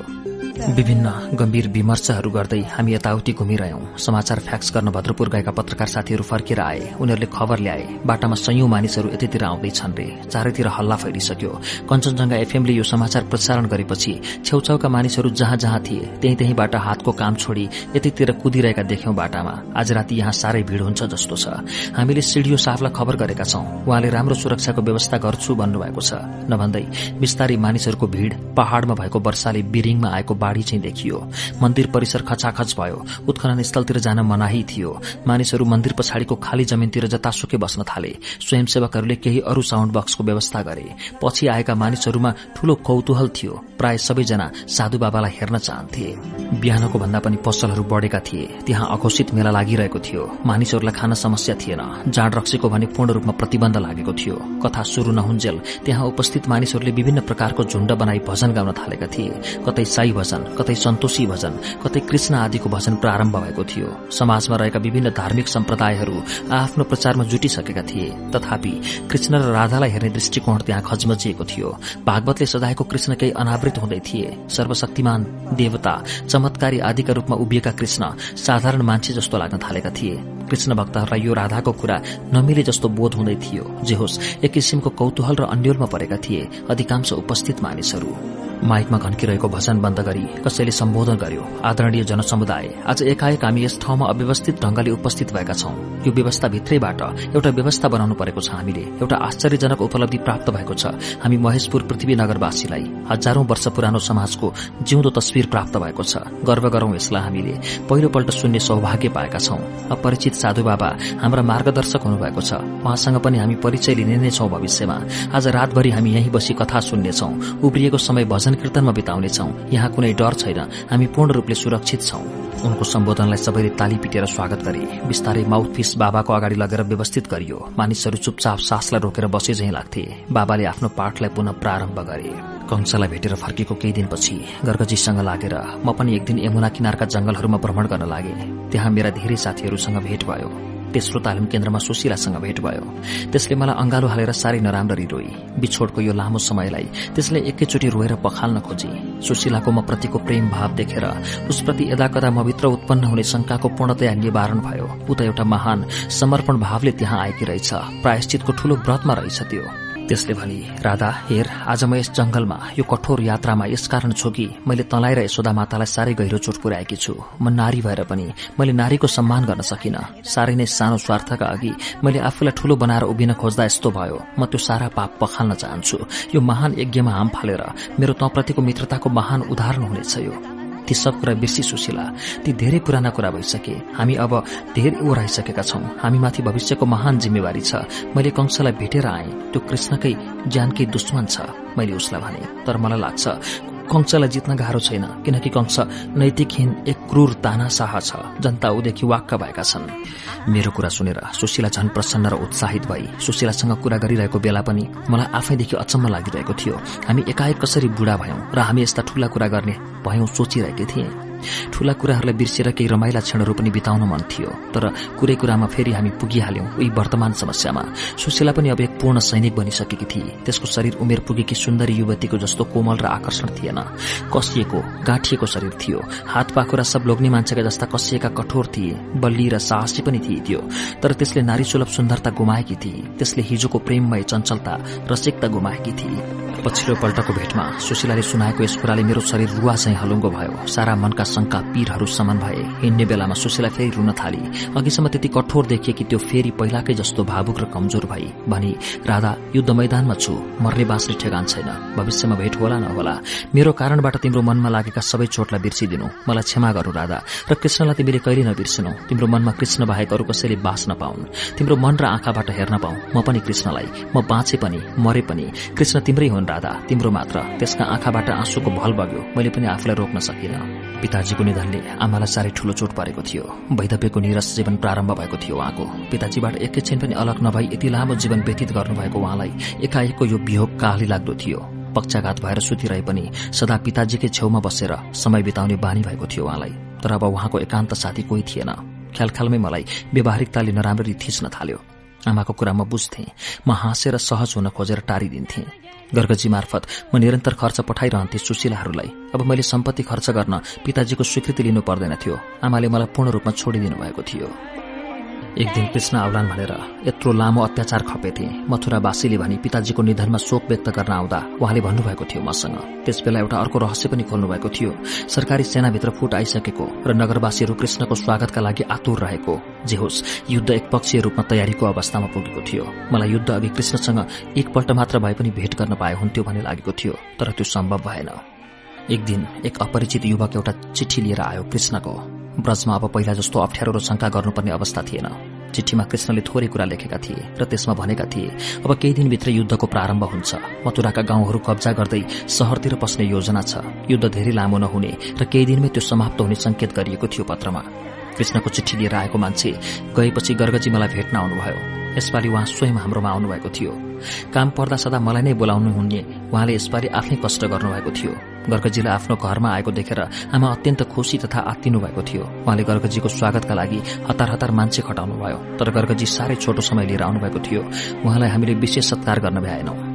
विभिन्न गम्भीर विमर्शहरू गर्दै हामी यताउति घुमिरह्यौं। समाचार फ्याक्स गर्न भद्रपुर गएका पत्रकार साथीहरू फर्केर आए। उनीहरूले खबर ल्याए बाटामा सयौं मानिसहरू यतैतिर आउँदैछन् रे। चारैतिर हल्ला फैलिसक्यो। कञ्चनजंघा एफएमले यो समाचार प्रसारण गरेपछि छेउछाउका मानिसहरू जहाँ जहाँ थिए त्यही त्यहीबाट हातको काम छोडी यतैतिर कुदिरहेका देख्यौं बाटामा। आज राति यहाँ साह्रै भीड़ हुन्छ जस्तो छ। हामीले सिडियो साफलाई खबर गरेका छौं। उहाँले राम्रो सुरक्षाको व्यवस्था गर्छु भन्नुभएको छ। नभन्दै विस्तारै मानिसहरूको भीड़ पहाड़मा भएको वर्षाले बिरिङमा आएको बाढ़ी चाहिँ देखियो। मन्दिर परिसर खचाखच भयो। उत्खनन स्थलतिर जान मनाही थियो। मानिसहरू मन्दिर पछाडिको खाली जमिनतिर जतासुकै बस्न थाले। स्वयंसेवकहरूले केही अरू साउण्ड बक्सको व्यवस्था गरे। पछि आएका मानिसहरूमा ठूलो कौतूहल थियो। प्राय सबैजना साधु बाबालाई हेर्न चाहन्थे। बिहानको भन्दा पनि पसलहरू बढ़ेका थिए। त्यहाँ अघोषित मेला लागिरहेको थियो। मानिसहरूलाई खान समस्या थिएन। जाँड रक्सीको भने पूर्ण रूपमा प्रतिबन्ध लागेको थियो। कथा शुरू नहुन्जेल त्यहाँ उपस्थित मानिसहरूले विभिन्न प्रकारको झुण्ड बनाई भजन गाउन थालेका थिए। कतै साई भजन कतै सन्तोषी भजन कतै कृष्ण आदिको भजन प्रारम्भ भएको थियो। समाजमा रहेका विभिन्न धार्मिक सम्प्रदायहरू आफ्नो प्रचारमा जुटिसकेका थिए। तथापि कृष्ण र राधालाई हेर्ने दृष्टिकोण त्यहाँ खजमजिएको थियो। भागवतले सजाएको कृष्ण केही अनावृत हुँदै थिए। सर्वशक्तिमान देवता चमत्कारी आदिका रूपमा उभिएका कृष्ण साधारण मान्छे जस्तो लाग्न थालेका थिए। कृष्ण भक्तहरूलाई यो राधाको कुरा नमिले जस्तो बोध हुँदै थियो। जे होस् एक किसिमको कौतूहल र अन्यलमा परेका थिए। अधिकांश उपस्थित मानिसहरू। माइकमा घन्किरहेको भजन बन्द गरी कसैले सम्बोधन गर्यो। आदरणीय जनसमुदाय आज एकाएक हामी यस ठाउँमा अव्यवस्थित ढंगले उपस्थित भएका छौं। यो व्यवस्था भित्रैबाट एउटा व्यवस्था बनाउनु परेको छ हामीले। एउटा आश्चर्यजनक उपलब्धि प्राप्त भएको छ। हामी महेशपुर पृथ्वी नगरवासीलाई हजारौं वर्ष पुरानो समाजको जिउँदो तस्विर प्राप्त भएको छ। गर्व गरौं यसलाई हामीले। पहिलोपल्ट सुन्ने सौभाग्य पाएका छौं। अपरिचित साधु बाबा हाम्रा मार्गदर्शक हुनुभएको छ। उहाँसँग पनि हामी परिचय लिने नै छौं भविष्यमा। आज रातभरि हामी यही बसी कथा सुन्नेछौ। उब्रिएको समय भजन कीर्तनमा बिताउनेछौ यहाँ कुनै डर छैन। हामी पूर्ण रूपले सुरक्षित छौं। उनको सम्बोधनलाई सबैले ताली पिटेर स्वागत गरे। बिस्तारै माउथपिस बाबाको अगाडि लगेर व्यवस्थित गरियो। मानिसहरू चुपचाप सासलाई रोकेर बसे झै लाग्थे। बाबाले आफ्नो पाठलाई पुनः प्रारम्भ गरे। कंसलाई भेटेर फर्केको केही दिनपछि गर्गजीसँग लागेर म पनि एक दिन यमुना किनारका जंगलहरूमा भ्रमण गर्न लागे। त्यहाँ मेरा धेरै साथीहरूसँग भेट भयो। तेस्रो तालिम केन्द्रमा सुशीलासँग भेट भयो। त्यसले मलाई अंगालो हालेर साह्रै नराम्ररी रोई। बिछोडको यो लामो समयलाई त्यसले एकैचोटि रोएर पखाल्न खोजी। सुशीलाको म प्रतिको प्रेम भाव देखेर उसप्रति यदाकदा मभित्र उत्पन्न हुने शंकाको पूर्णतया निवारण भयो। ऊ त एउटा महान समर्पण भावले त्यहाँ आएकी रहेछ। प्रायश्चितको ठूलो व्रतमा रहेछ त्यो। त्यसले भनी राधा हेर आज म यस जंगलमा यो कठोर यात्रामा यसकारण छु कि मैले तँलाई र यशोदा मातालाई साह्रै गहिरो चोट पुर्याएकी छु। म नारी भएर पनि मैले नारीको सम्मान गर्न सकिन। साह्रै नै सानो स्वार्थका अघि मैले आफूलाई ठूलो बनाएर उभिन खोज्दा यस्तो भयो। म त्यो सारा पाप पखाल्न चाहन्छु। यो महान यज्ञमा हाम फालेर मेरो तँप्रतिको मित्रताको महान उदाहरण हुनेछ यो। ती सब कुरा बिर्सी सुशीला। ती धेरै पुराना कुरा भइसके। हामी अब धेरै ओह्राइसकेका छौं। हामीमाथि भविष्यको महान जिम्मेवारी छ। मैले कंशलाई भेटेर आए। त्यो कृष्णकै ज्यानकै दुश्मन छ। मैले उसलाई भने तर मलाई लाग्छ कंशलाई जित्न गाह्रो छैन किनकि कंश नैतिकहीन एक क्रूर तानाशाह छ जनता उदेखि वाक्क भएका छन्। मेरो कुरा सुनेर सुशीला झन प्रसन्न र उत्साहित भई सुशीलासँग कुरा गरिरहेको बेला पनि मलाई आफैदेखि अचम्म लागिरहेको थियो। हामी एकाएक कसरी बुढा भयौं र हामी यस्ता ठूला कुरा गर्ने भयौं सोचिरहेकी थिएँ। ठूला कुराहरूलाई बिर्सिएर केही रमाइला क्षणहरू पनि बिताउन मन थियो। तर कुरै कुरामा फेरि हामी पुगिहाल्यौं उही वर्तमान समस्यामा। सुशीला पनि अब एक पूर्ण सैनिक बनिसकेकी थिए त्यसको शरीर उमेर पुगेकी सुन्दरी युवतीको जस्तो कोमल र आकर्षण थिएन। कसिएको गाँठिएको शरीर थियो। हात पाखुरा सब लोग्ने मान्छेका जस्ता कसिएका कठोर थिए। बल्ली र साहसी पनि थिए थियो तर त्यसले नारी सुलभ सुन्दरता गुमाएकी थिए त्यसले हिजोको प्रेममय चञ्चलता रसिकता गुमाएकी थिए पछिल्लो पल्टको भेटमा सुशीलाले सुनाएको यस कुराले मेरो शरीर रुवा चाहिँ हलुङ्गो भयो। सारा मनका शंका पीरहरू समन भए। हिँड्ने बेलामा सुशीला फेरि रुन थाली। अघिसम्म त्यति कठोर देखिए कि त्यो फेरि पहिलाकै जस्तो भावुक र कमजोर भई। भनी राधा युद्ध मैदानमा छु। मर्ने बाँच्ने ठेगान छैन। भविष्यमा भेट होला नहोला मेरो कारणबाट तिम्रो मनमा लागेका सबै चोटलाई बिर्सिदिनु। मलाई क्षमा गर्नु राधा। र कृष्णलाई तिमीले कहिले नबिर्सिनु। तिम्रो मनमा कृष्ण बाहेक अरू कसैले बाँच्न पाउन् तिम्रो मन र आँखाबाट हेर्न पाऊ। म पनि कृष्णलाई। म बाँचे पनि मरे पनि। कृष्ण तिम्रै हुन् राधा। तिम्रो मात्र। त्यसका आँखाबाट आँसुको भल बग्यो। मैले पनि आफूलाई रोक्न सकिनँ। पिताजीको निधनले आमालाई साह्रै ठूलो चोट परेको थियो। वैधव्यको निरस जीवन प्रारम्भ भएको थियो उहाँको। पिताजीबाट एकैछिन पनि अलग नभई यति लामो जीवन व्यतीत गर्नुभएको उहाँलाई एकाएकको यो वियोग काली लाग्दो थियो। पक्षाघात भएर सुतिरहे पनि सदा पिताजीकै छेउमा बसेर समय बिताउने बानी भएको थियो उहाँलाई। तर अब उहाँको एकान्त साथी कोही थिएन। ख्यालख्यालमै मलाई व्यावहारिकताले नराम्ररी थिच्न थाल्यो। आमाको कुरा म बुझ्थे। म हाँसेर सहज हुन खोजेर टारिदिन्थे। गर्गजी मार्फत म निरन्तर खर्च पठाइरहन्थे सुशीलाहरूलाई। अब मैले सम्पत्ति खर्च गर्न पिताजीको स्वीकृति लिनु पर्दैन थियो। आमाले मलाई पूर्ण रूपमा छोडिदिनु भएको थियो। एक दिन कृष्ण आउलान् भनेर यत्रो लामो अत्याचार खपेथे। मथुरावासीले भनी पिताजीको निधनमा शोक व्यक्त गर्न आउँदा उहाँले भन्नुभएको थियो मसँग। त्यसबेला एउटा अर्को रहस्य पनि खोल्नु भएको थियो। सरकारी सेनाभित्र फुट आइसकेको र नगरवासीहरू कृष्णको स्वागतका लागि आतुर रहेको। जे होस् युद्ध एकपक्षीय रूपमा तयारीको अवस्थामा पुगेको थियो। मलाई युद्ध अघि कृष्णसँग एकपल्ट मात्र भए पनि भेट गर्न पाए हुन्थ्यो भन्ने लागेको थियो तर त्यो सम्भव भएन। एक दिन एक अपरिचित युवक एउटा चिठी लिएर आयो कृष्णको। ब्रजमा अब पहिला जस्तो अप्ठ्यारो र शंका गर्नुपर्ने अवस्था थिएन। चिठीमा कृष्णले थोरै कुरा लेखेका थिए र त्यसमा भनेका थिए अब केही दिनभित्र युद्धको प्रारम्भ हुन्छ। मथुराका गाउँहरू कब्जा गर्दै शहरतिर पस्ने योजना छ। युद्ध धेरै लामो नहुने र केही दिनमै त्यो समाप्त हुने संकेत गरिएको थियो पत्रमा। कृष्णको चिठी लिएर आएको मान्छे गएपछि गर्गजी मलाई भेट्न आउनुभयो। यसपालि उहाँ स्वयं हाम्रोमा आउनुभएको थियो। काम पर्दा सदा मलाई नै बोलाउनु हुने उहाँले यसपालि आफ्नै कष्ट गर्नुभएको थियो। गर्गजीलाई आफ्नो घरमा आएको देखेर आमा अत्यन्त खुशी तथा आत्तिनु भएको थियो। उहाँले गर्गजीको स्वागतका लागि हतार हतार मान्छे खटाउनुभयो तर गर्गजी साह्रै छोटो समय लिएर आउनुभएको थियो। उहाँलाई हामीले विशेष सत्कार गर्न भ्याएनौं।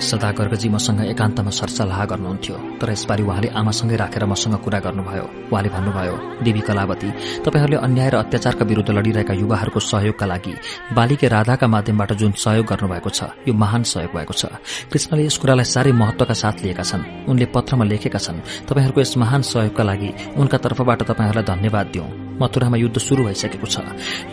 सदा गर्गजी मसँग एकान्तमा सरसल्लाह गर्नुहुन्थ्यो तर यसपालि उहाँले आमासँगै राखेर मसँग कुरा गर्नुभयो। उहाँले भन्नुभयो देवी कलावती तपाईँहरूले अन्याय र अत्याचारका विरूद्ध लड़िरहेका युवाहरूको सहयोगका लागि बालिके राधाका माध्यमबाट जुन सहयोग गर्नुभएको छ यो महान सहयोग भएको छ। कृष्णले यस कुरालाई साह्रै महत्वका साथ लिएका छन्। उनले पत्रमा लेखेका छन् तपाईँहरूको यस महान सहयोगका लागि उनका तर्फबाट तपाईँहरूलाई धन्यवाद दिउँ। मथुरामा युद्ध शुरू भइसकेको छ।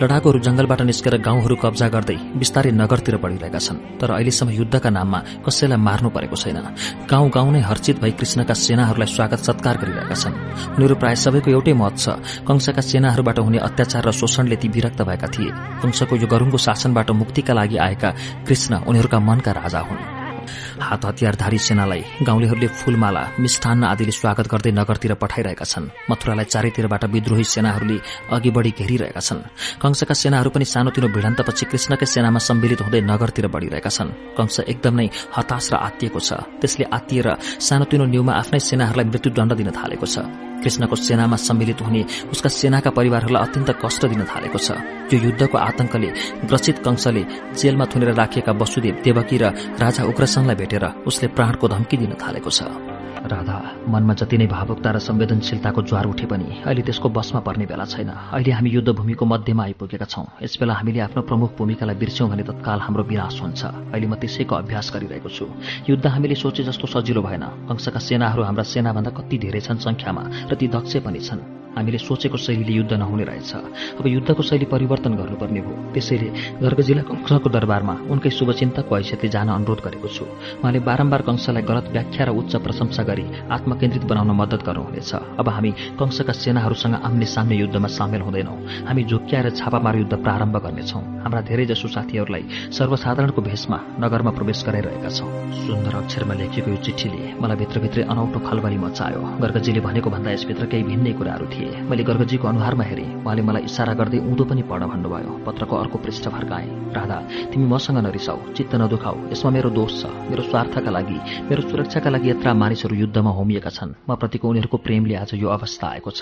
लडाकुहरू जंगलबाट निस्केर गाउँहरू कब्जा गर्दै बिस्तारै नगरतिर बढ़िरहेका छन्। तर अहिलेसम्म युद्धका नाममा कसैलाई मार्नु परेको छैन। गाउँ गाउँ नै हर्चित भई कृष्णका सेनाहरूलाई स्वागत सत्कार गरिरहेका छन्। उनीहरू प्राय सबैको एउटै मत छ। कंशका सेनाहरूबाट हुने अत्याचार र शोषणले ती विरक्त भएका थिए। कंशको यो गरूङको शासनबाट मुक्तिका लागि आएका कृष्ण उनीहरूका मनका राजा हुन्। हात हतियारधारी सेनालाई गाउँलेहरूले फूलमाला मिष्ठान्न आदिले स्वागत गर्दै नगरतिर पठाइरहेका छन्। मथुरालाई चारैतिरबाट विद्रोही सेनाहरूले अघि बढ़ी घेरिरहेका छन्। कंशका सेनाहरू पनि सानोतिनो भिडन्तपछि कृष्णकै सेनामा सम्मिलित हुँदै नगरतिर बढ़िरहेका छन्। कंश एकदम नै हताश र आत्तिएको छ। त्यसले आत्तिएर सानोतिनो न्यूमा आफ्नै सेनाहरूलाई मृत्युदण्ड दिन थालेको छ। कृष्णको सेनामा सम्मिलित हुने उसका सेनाका परिवारहरूलाई अत्यन्त कष्ट दिन थालेको छ। यो युद्धको आतंकले ग्रसित कंशले जेलमा थुनेर राखिएका वसुदेव देवकी र राजा उग्रसनलाई भेटेर उसले प्राणको धम्की दिन थालेको छ। राधा मनमा जति नै भावुकता र संवेदनशीलताको ज्वार उठे पनि अहिले त्यसको बसमा पर्ने बेला छैन। अहिले हामी युद्धभूमिको मध्यमा आइपुगेका छौं। यसबेला हामीले आफ्नो प्रमुख भूमिकालाई बिर्स्यौं भने तत्काल हाम्रो विनाश हुन्छ। अहिले म त्यसैको अभ्यास गरिरहेको छु। युद्ध हामीले सोचे जस्तो सजिलो भएन। कंशका सेनाहरू हाम्रा सेनाभन्दा कति धेरै छन् संख्यामा र ती दक्ष पनि छन्। हामीले सोचेको शैलीले युद्ध नहुने रहेछ। अब युद्धको शैली परिवर्तन गर्नुपर्ने हो। त्यसैले गर्गजीलाई कंसको दरबारमा उनकै शुभचिन्तकको हैसियतले जान अनुरोध गरेको छु। उहाँले बारम्बार कंसलाई गलत व्याख्या र उच्च प्रशंसा गरी आत्मकेन्द्रित बनाउन मद्दत गर्नुहुनेछ। अब हामी कंसका सेनाहरूसँग आम्ने साम्य युद्धमा सामेल हुँदैनौँ। हामी झुक्क्याएर छापामार युद्ध प्रारम्भ गर्नेछौँ। हाम्रा धेरैजसो साथीहरूलाई सर्वसाधारणको भेषमा नगरमा प्रवेश गराइरहेका छौँ। सुन्दर अक्षरमा लेखिएको यो चिठीले मलाई भित्रभित्रै अनौठो खलबली मचायो। गर्गजीले भनेको भन्दा यसभित्र केही भिन्नै कुराहरू थिए। मैले गर्गजीको अनुहारमा हेरेँ। उहाँले मलाई इसारा गर्दै उँधो पनि पढ भन्नुभयो। पत्रको अर्को पृष्ठ फर्काएँ राधा तिमी मसँग नरिसाऊ चित्त नदुखाऊ यसमा मेरो दोष छ। मेरो स्वार्थका लागि मेरो सुरक्षाका लागि यत्र मानिसहरू युद्धमा होमिएका छन्। म प्रतिको उनीहरूको प्रेमले आज यो अवस्था आएको छ।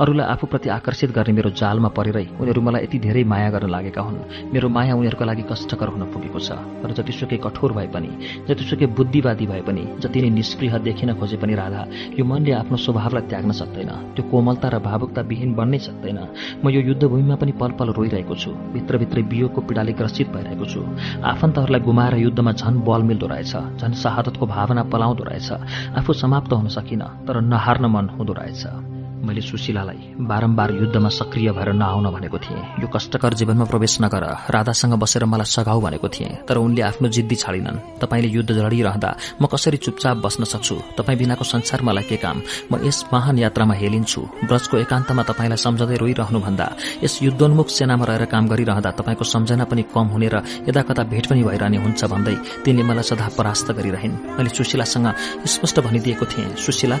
अरूलाई आफूप्रति आकर्षित गर्ने मेरो जालमा परेरै उनीहरू मलाई यति धेरै माया गर्न लागेका हुन्। मेरो माया उनीहरूका लागि कष्टकर हुन पुगेको छ। तर जतिसुकै कठोर भए पनि जतिसुकै बुद्धिवादी भए पनि जति नै निष्क्रिय देखिन खोजे पनि राधा यो मनले आफ्नो स्वभावलाई त्याग्न सक्दैन। त्यो कोमलता र भावुकता विहीन बन्नै सक्दैन। म यो युद्धभूमिमा पनि पल पल रोइरहेको छु। भित्रभित्रै बियोको पीडाले ग्रसित भइरहेको छु। आफन्तहरूलाई गुमाएर युद्धमा झन बल मिल्दो रहेछ झन शहादतको भावना पलाउँदो रहेछ। आफू समाप्त हुन सकिन तर नहार्न मन हुँदो रहेछ। मैले सुशीलालाई बारम्बार युद्धमा सक्रिय भएर नआउन भनेको थिएँ। यो कष्टकर जीवनमा प्रवेश नगर राधासँग बसेर मलाई सघाउ भनेको थिएँ तर उनले आफ्नो जिद्दी छाडिनन्। तपाईँले युद्ध लडिरहँदा म कसरी चुपचाप बस्न सक्छु? तपाईँ बिनाको संसार मलाई के काम? म यस महान यात्रामा हेलिन्छु। ब्रजको एकान्तमा तपाईँलाई सम्झँदै रोइरहनुभन्दा यस युद्धोन्मुख सेनामा रहेर काम गरिरहँदा तपाईँको सम्झना पनि कम हुने र यदा कता भेट पनि भइरहने हुन्छ भन्दै तिनले मलाई सदा परास्त गरिरहन्। मैले सुशीलासँग स्पष्ट भनिदिएको थिएँ। सुशीला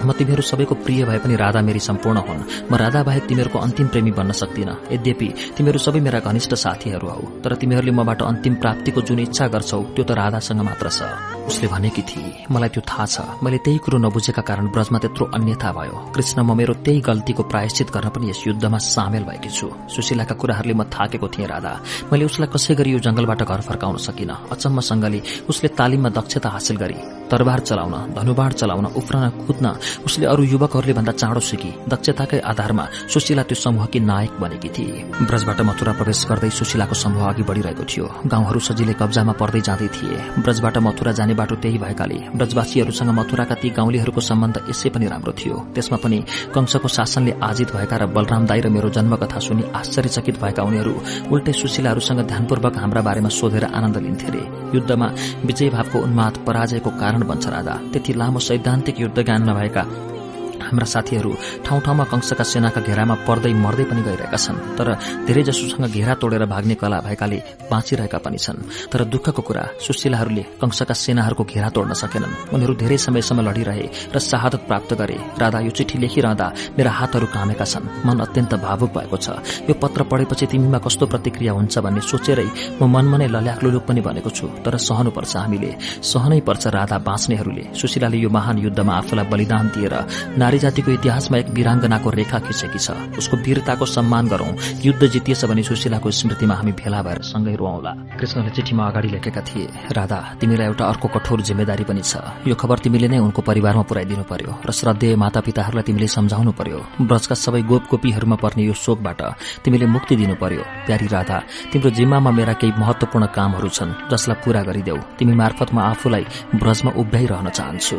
म तिमीहरू सबैको प्रिय भए पनि राधा मेरी सम्पूर्ण हुन्। म राधा बाहेक तिमीहरूको अन्तिम प्रेमी बन्न सक्दिन। यद्यपि तिमीहरू सबै मेरा घनिष्ठ साथीहरू हौ तर तिमीहरूले मबाट अन्तिम प्राप्तिको जुन इच्छा गर्छौ त्यो त राधासँग मात्र छ। उसले भनेकी थिए मलाई त्यो थाहा छ। मैले त्यही कुरो नबुझेका कारण ब्रजमा त्यत्रो अन्यथा भयो। कृष्ण म मेरो त्यही गल्तीको प्रायश्चित गर्न पनि यस युद्धमा सामेल भएकी छु। सुशीलाका कुराहरूले म थाकेको थिएँ राधा। मैले उसलाई कसै गरी यो जंगलबाट घर फर्काउन सकिन। अचम्मसँगले उसले तालिममा दक्षता हासिल गरी तरबार चलाउन धनुबाण चलाउन उफ्रन कुद्न उसले अरू युवकहरूले भन्दा चाँडो सिकी। दक्षताकै आधारमा सुशीला त्यो समूहकी नायक बनेकी थिए। ब्रजबाट मथुरा प्रवेश गर्दै सुशीलाको समूह अघि बढ़िरहेको थियो। गाउँहरू सजिलै कब्जामा पर्दै जाँदै थिए। ब्रजबाट मथुरा जाने बाटो त्यही भएकाले ब्रजवासीहरूसँग मथुराका ती गाउँलेहरूको सम्बन्ध यसै पनि राम्रो थियो। त्यसमा पनि कंसको शासनले आजित भएका र बलराम दाई र मेरो जन्मकथा सुनि आश्चर्यचकित भएका उनीहरू उल्टै सुशीलाहरूसँग ध्यानपूर्वक हाम्रा बारेमा सोधेर आनन्द लिन्थे रे। युद्धमा विजय भावको उन्माद पराजयको कारण बन्छ राधा त्यति लामो सैद्धान्तिक युद्ध ज्ञान नभएका हाम्रा साथीहरू ठाउँ ठाउँमा कंसका सेनाका घेरामा पर्दै मर्दै पनि गइरहेका छन् तर धेरैजसोसँग घेरा तोडेर भाग्ने कला भएकाले बाँचिरहेका पनि छन्। तर दुःखको कुरा सुशीलाहरूले कंसका सेनाहरूको घेरा तोड्न सकेनन्। उनीहरू धेरै समयसम्म लडिरहे र शहादत प्राप्त गरे। राधा यो चिठी लेखिरहँदा मेरा हातहरू कामेका छन्। मन अत्यन्त भावुक भएको छ। यो पत्र पढेपछि तिमीमा कस्तो प्रतिक्रिया हुन्छ भन्ने सोचेरै म मनमा नै लल्याक्लुलुक पनि भनेको छु। तर सहनुपर्छ हामीले। सहनै पर्छ राधा बाँच्नेहरूले। सुशीलाले यो महान युद्धमा आफूलाई बलिदान दिएर नारी जातिको इतिहासमा एक वीराङ्गनाको रेखा खिचेकी छ। उसको वीरताको सम्मान गरौं। युद्ध जितिएछ भने सुशीलाको स्मृतिमा हामी भेला भएर सँगै रोआउला कृष्णले चिठीमा अगाडि लेखेका थिए राधा तिमीलाई एउटा अर्को कठोर जिम्मेदारी पनि छ। यो खबर तिमीले नै उनको परिवारमा पुर्याइदिनु पर्यो र श्रद्धेय माता पिताहरूलाई तिमीले सम्झाउनु पर्यो। ब्रजका सबै गोप गोपीहरूमा पर्ने यो शोकबाट तिमीले मुक्ति दिनु पर्यो। प्यारी राधा तिम्रो जिम्मामा मेरा केही महत्वपूर्ण कामहरू छन् जसलाई पूरा गरिदेऊ। तिमी मार्फत म आफूलाई ब्रजमा उभ्याइरहन चाहन्छु।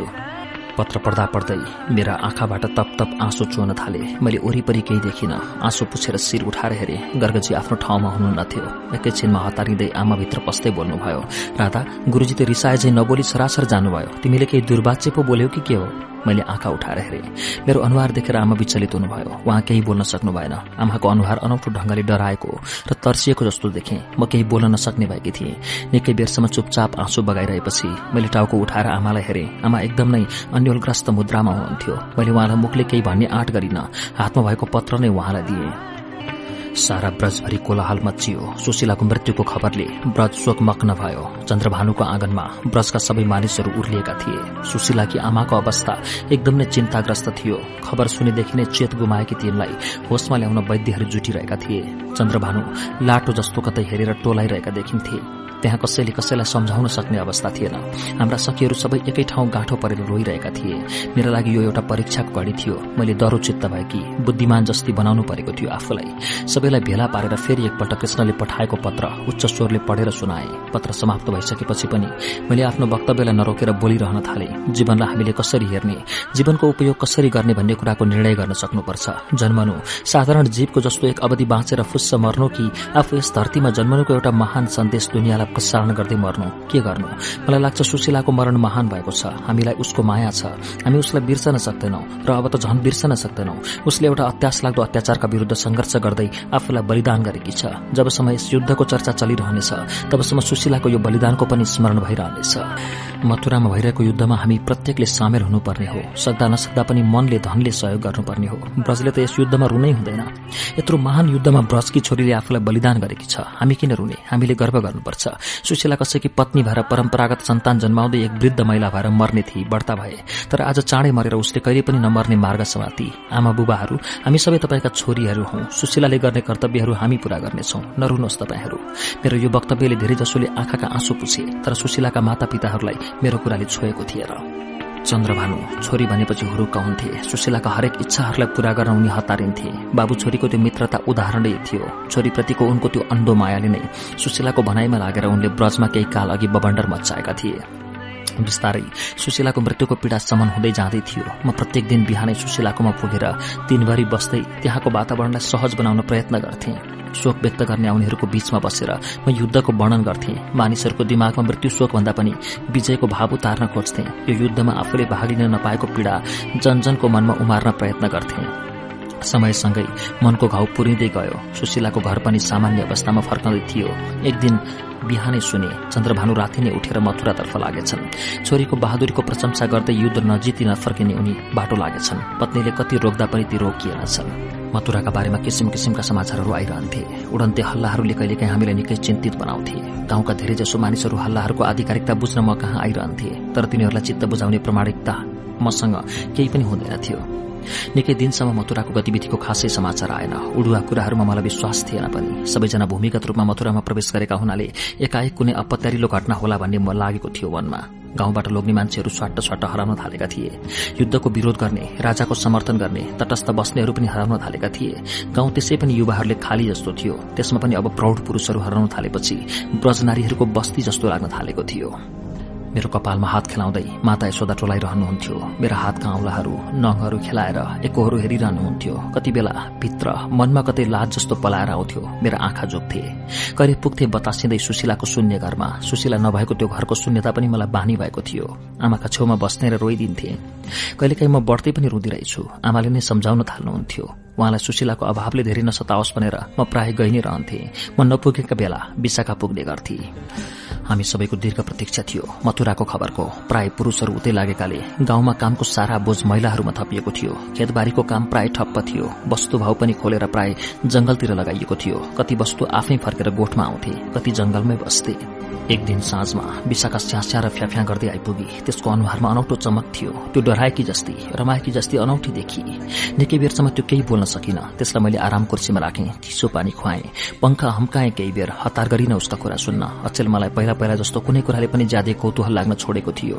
पत्र पढ्दा पढ्दै मेरा आँखाबाट तप तप आँसु चुहन थाले। मैले वरिपरि केही देखिन। आँसु पुछेर शिर उठाएर हेरे। गर्गजी आफ्नो ठाउँमा हुनुहुन्नथ्यो एकैछिनमा हतारिँदै आमाभित्र पस्दै बोल्नुभयो। राधा गुरुजी त रिसाए चाहिँ नबोली सरासर जानुभयो। तिमीले केही दुर्वाच्य पो बोल्यौ कि के हो? मैले आँखा उठाएर हेरेँ। मेरो अनुहार देखेर आमा विचलित हुनुभयो। उहाँ केही बोल्न सक्नु भएन। आमाको अनुहार अनौठो ढंगले डराएको र तर्सिएको जस्तो देखेँ। म केही बोल्न नसक्ने भएकी थिएँ। निकै बेरसम्म चुपचाप आँसु बगाइरहेपछि मैले टाउको उठाएर आमालाई हेरेँ। आमा एकदम नै अन्यलग्रस्त मुद्रामा हुनुहुन्थ्यो। मैले उहाँलाई मुखले केही भन्ने आँट गरिन। हातमा भएको पत्र नै उहाँलाई दिएँ। सारा ब्रजभरि कोलाहाल मचियो सुशीलाको मृत्युको खबरले ब्रज शोकमग्न भयो। चन्द्रभानुको आँगनमा ब्रजका सबै मानिसहरू उर्लिएका थिए। सुशीलाकी आमाको अवस्था एकदम नै चिन्ताग्रस्त थियो। खबर सुनेदेखि नै चेत गुमाएकी तिनलाई होसमा ल्याउन वैद्यहरू जुटिरहेका थिए। चन्द्रभानु लाटो जस्तो कतै हेरेर टोलाइरहेका देखिन्थे। त्यहाँ कसैले कसैलाई सम्झाउन सक्ने अवस्था थिएन। हाम्रा सखीहरू सबै एकै ठाउँ गाँठो परेर रोइरहेका थिए। मेरा लागि यो एउटा परीक्षाको घडी थियो। मैले डरो चित्त भएकी बुद्धिमान जस्ती बनाउनु परेको थियो आफूलाई। सबैलाई भेला पारेर फेरि एकपल्ट कृष्णले पठाएको पत्र उच्च स्वरले पढेर सुनाए। पत्र समाप्त भइसकेपछि पनि मैले आफ्नो वक्तव्यलाई नरोकेर बोलिरहन थाले। जीवनलाई हामीले कसरी हेर्ने? जीवनको उपयोग कसरी गर्ने भन्ने कुराको निर्णय गर्न सक्नुपर्छ। जन्मनु साधारण जीवको जस्तो एक अवधि बाँचेर फुस्स मर्नु कि आफू यस धरतीमा जन्मनुको एउटा महान सन्देश दुनियाँलाई प्रसारण गर्दै मर्नु। के गर्नु? मलाई लाग्छ सुशीलाको मरण महान भएको छ। हामीलाई उसको माया छ। हामी उसलाई बिर्सन सक्दैनौ र अब त झन बिर्सन सक्दैनौ। उसले एउटा अत्यास लाग्दो अत्याचारका विरूद्ध संघर्ष गर्दै आफूलाई बलिदान गरेकी छ। जबसम्म यस युद्धको चर्चा चलिरहनेछ तबसम्म सुशीलाको यो बलिदानको पनि स्मरण भइरहनेछ। मथुरामा भइरहेको युद्धमा हामी प्रत्येकले सामेल हुनुपर्ने हो। सक्दा नसक्दा पनि मनले धनले सहयोग गर्नुपर्ने हो। ब्रजले त यस युद्धमा रुनै हुँदैन। यत्रो महान युद्धमा ब्रजकी छोरीले आफूलाई बलिदान गरेकी छ। हामी किन रुने हामीले गर्व गर्नुपर्छ। सुशीला कसैकी पत्नी भएर परम्परागत सन्तान जन्माउँदै एक वृद्ध महिला भएर मर्ने थिए बढ्ता भए। तर आज चाँडै मरेर उसले कहिले पनि नमर्ने मार्ग समाती। आमा बुबाहरू हामी सबै तपाईँका छोरीहरू हौ। सुशीलाले गर्ने कर्तव्यहरू हामी पूरा गर्नेछौ। नरुनुहोस् तपाईँहरू। मेरो यो वक्तव्यले धेरै जसोले आँखाका आँसु पुछे तर सुशीलाका माता पिताहरूलाई मेरो कुराले छोएको थिएन चन्द्रभानु छोरी भनेपछि हुरुक्क हुन्थे। सुशीलाका हरेक इच्छाहरूलाई पूरा गर्न उनी हतारिन्थे। बाबु छोरीको त्यो मित्रता उदाहरणै थियो। छोरीप्रतिको उनको त्यो अन्धो मायाले नै सुशीलाको भनाइमा लागेर उनले ब्रजमा केही काल अघि बबण्डर मचाएका थिए। बिस्तारै सुशीलाको मृत्युको पीड़ा समन हुँदै जाँदै थियो। म प्रत्येक दिन बिहानै सुशीलाकोमा पुगेर दिनभरि बस्दै त्यहाँको वातावरणलाई सहज बनाउन प्रयत्न गर्थे। शोक व्यक्त गर्ने आउनेहरूको बीचमा बसेर म युद्धको वर्णन गर्थे। मानिसहरूको दिमागमा मृत्यु शोकभन्दा पनि विजयको भाव उतार्न खोज्थे। यो युद्धमा आफूले भाग लिन नपाएको पीड़ा जनजनको मनमा उमार्न प्रयत्न गर्थे। समयसँगै मनको घाउ पुरिँदै गयो। सुशीलाको घर पनि सामान्य अवस्थामा फर्कँदै थियो। एक दिन बिहानै सुने चन्द्रभानु राति नै उठेर मथुरातर्फ लागेछन्। छोरीको बहादुरीको प्रशंसा गर्दै युद्ध नजिती नफर्किने उनी बाटो लागेछन्। पत्नीले कति रोक्दा पनि ती रोकिएनछन्। मथुराका बारेमा किसिम किसिमका समाचारहरू आइरहन्थे। उडन्ते हल्लाहरूले कहिलेकाहीँ हामीलाई निकै चिन्तित बनाउँथे। गाउँका धेरैजसो मानिसहरू हल्लाहरूको आधिकारिकता बुझ्न म कहाँ आइरहन्थे तर तिनीहरूलाई चित्त बुझाउने प्रमाणिकता मसँग केही पनि हुँदैन थियो। निकै दिनसम्म मथुराको गतिविधिको खासै समाचार आएन। उडुवा कुराहरूमा मलाई विश्वास थिएन पनि। सबैजना भूमिगत रूपमा मथुरामा प्रवेश गरेका हुनाले एकाएक कुनै अपत्यारिलो घटना होला भन्ने म लागेको थियो मनमा। गाउँबाट लोग्ने मान्छेहरू स्वाट्ट स्वाट्ट हराउन थालेका थिए। युद्धको विरोध गर्ने राजाको समर्थन गर्ने तटस्थ बस्नेहरू पनि हराउन थालेका थिए। गाउँ त्यसै पनि युवाहरूले खाली जस्तो थियो। त्यसमा पनि अब प्रौढ पुरूषहरू हराउन थालेपछि ब्रजनारीहरूको बस्ती जस्तो लाग्न थालेको थियो। मेरो कपालमा हात खेलाउँदै माता यशोदा टोलाइरहनुहुन्थ्यो मेरा हातका औँलाहरू नङहरू खेलाएर एकोहरू हेरिरहनुहुन्थ्यो। कति बेला भित्र मनमा कतै लाज जस्तो पलाएर आउँथ्यो। मेरा आँखा जोग्थे कहिले पुग्थे बतासिँदै सुशीलाको शून्य घरमा। सुशीला नभएको त्यो घरको शून्यता पनि मलाई बानी भएको थियो। आमाका छेउमा बस्ने र रोइदिन्थे। कहिलेकाहीँ म बढ्दै पनि रुँदिरहेछु। आमाले नै सम्झाउन थाल्नुहुन्थ्यो। उहाँलाई सुशीलाको अभावले धेरै नसताओस् भनेर म प्राय गइ नै रहन्थे। म नपुगेका बेला विशाखा पुग्ने गर्थे। हामी सबैको दीर्घ प्रतीक्षा थियो मथुराको खबरको। प्राय पुरूषहरू उतै लागेकाले गाउँमा कामको सारा बोझ महिलाहरूमा थपिएको थियो। खेतबारीको काम प्राय ठप्प थियो। वस्तुभाव पनि खोलेर प्राय जंगलतिर लगाइएको थियो। कति वस्तु आफै फर्केर गोठमा आउँथे कति जंगलमै बस्थे। एक दिन साँझमा विशाखा स्यास्या र फ्याफ्या गर्दै आइपुगी। त्यसको अनुहारमा अनौठो चमक थियो। त्यो डराएकी जस्ती रमाएकी जस्ती अनौठी देखी। निकै बेरसम्म त्यो केही बोल्न सकिन। त्यसलाई मैले आराम कुर्सीमा राखेँ चिसो पानी खुवाएँ। पंखा हम्काएँ केही बेर हतार गरिन उसका कुरा सुन्न। अचेल मलाई पहिला पहिला जस्तो कुनै कुराले पनि ज्यादै कौतूहल लाग्न छोडेको थियो।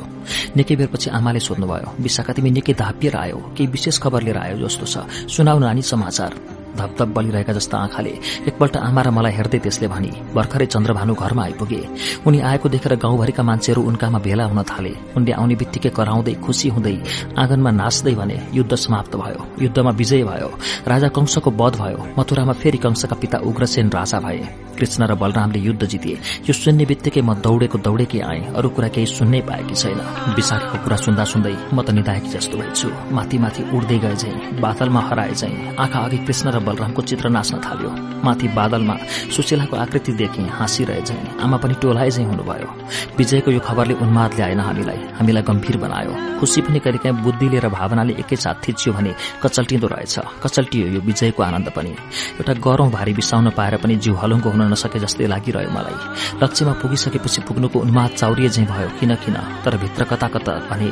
निकै बेरपछि आमाले सोध्नुभयो विशाखा तिमी निकै धापिएर आयो। केही विशेष खबर लिएर आयो जस्तो छ। सुनाउ नानी समाचार। धपधप बलिरहेका जस्ता आँखाले एकपल्ट आमा र मलाई हेर्दै त्यसले भनी भर्खरै चन्द्रभानु घरमा आइपुगे। उनी आएको देखेर गाउँभरिका मान्छेहरू उनकामा भेला हुन थाले। उनले आउने बित्तिकै कराउँदै खुसी हुँदै आँगनमा नाच्दै भने युद्ध समाप्त भयो। युद्धमा विजय भयो। राजा कंशको वध भयो। मथुरामा फेरि कंशका पिता उग्रसेन राजा भए। कृष्ण र बलरामले युद्ध जिते। यो सुन्ने बित्तिकै म दौडेको दौडेकै आएँ। अरू कुरा केही सुन्नै पाएकी छैन। विशाखको कुरा सुन्दा सुन्दै म त निधाएकी जस्तो भएछु। माथि माथि उड्दै गए झै बादलमा हराए झै आँखा अघि कृष्ण र बलरामको चित्र नाच्न थाल्यो। माथि बादलमा सुशीलाको आकृति देखेँ हाँसिरहे झै आमा पनि टोलाए झै हुनुभयो। विजयको यो खबरले उन्माद ल्याएन हामीलाई। हामीलाई गम्भीर बनायो। खुसी पनि कहिलेकाहीँ बुद्धिले र भावनाले एकैसाथ थिचियो भने कचल्टिँदो रहेछ। कचल्टियो यो विजयको आनन्द पनि। एउटा गरौं भारी बिसाउन पाएर पनि जिउ हलुङ्गो हुन नसके जस्तै लागिरह्यो मलाई। लक्ष्यमा पुगिसकेपछि पुग्नुको उन्माद चाउरिए झै भयो किन किन? तर भित्र कता कता भने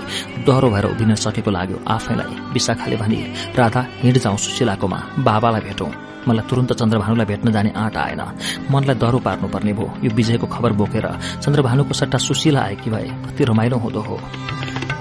डह्रो भएर उभिन सकेको लाग्यो आफैलाई। विशाखाले भने राधा हिँड जाउँ सुशीलाकोमा। बाबालाई भेटौं। मलाई तुरन्त चन्द्रभानुलाई भेट्न जाने आँट आएन। मनलाई डह्रो पार्नुपर्ने भयो। यो विजयको खबर बोकेर चन्द्रभानुको सट्टा सुशीला आएकी भए कति रमाइलो हुँदो हो।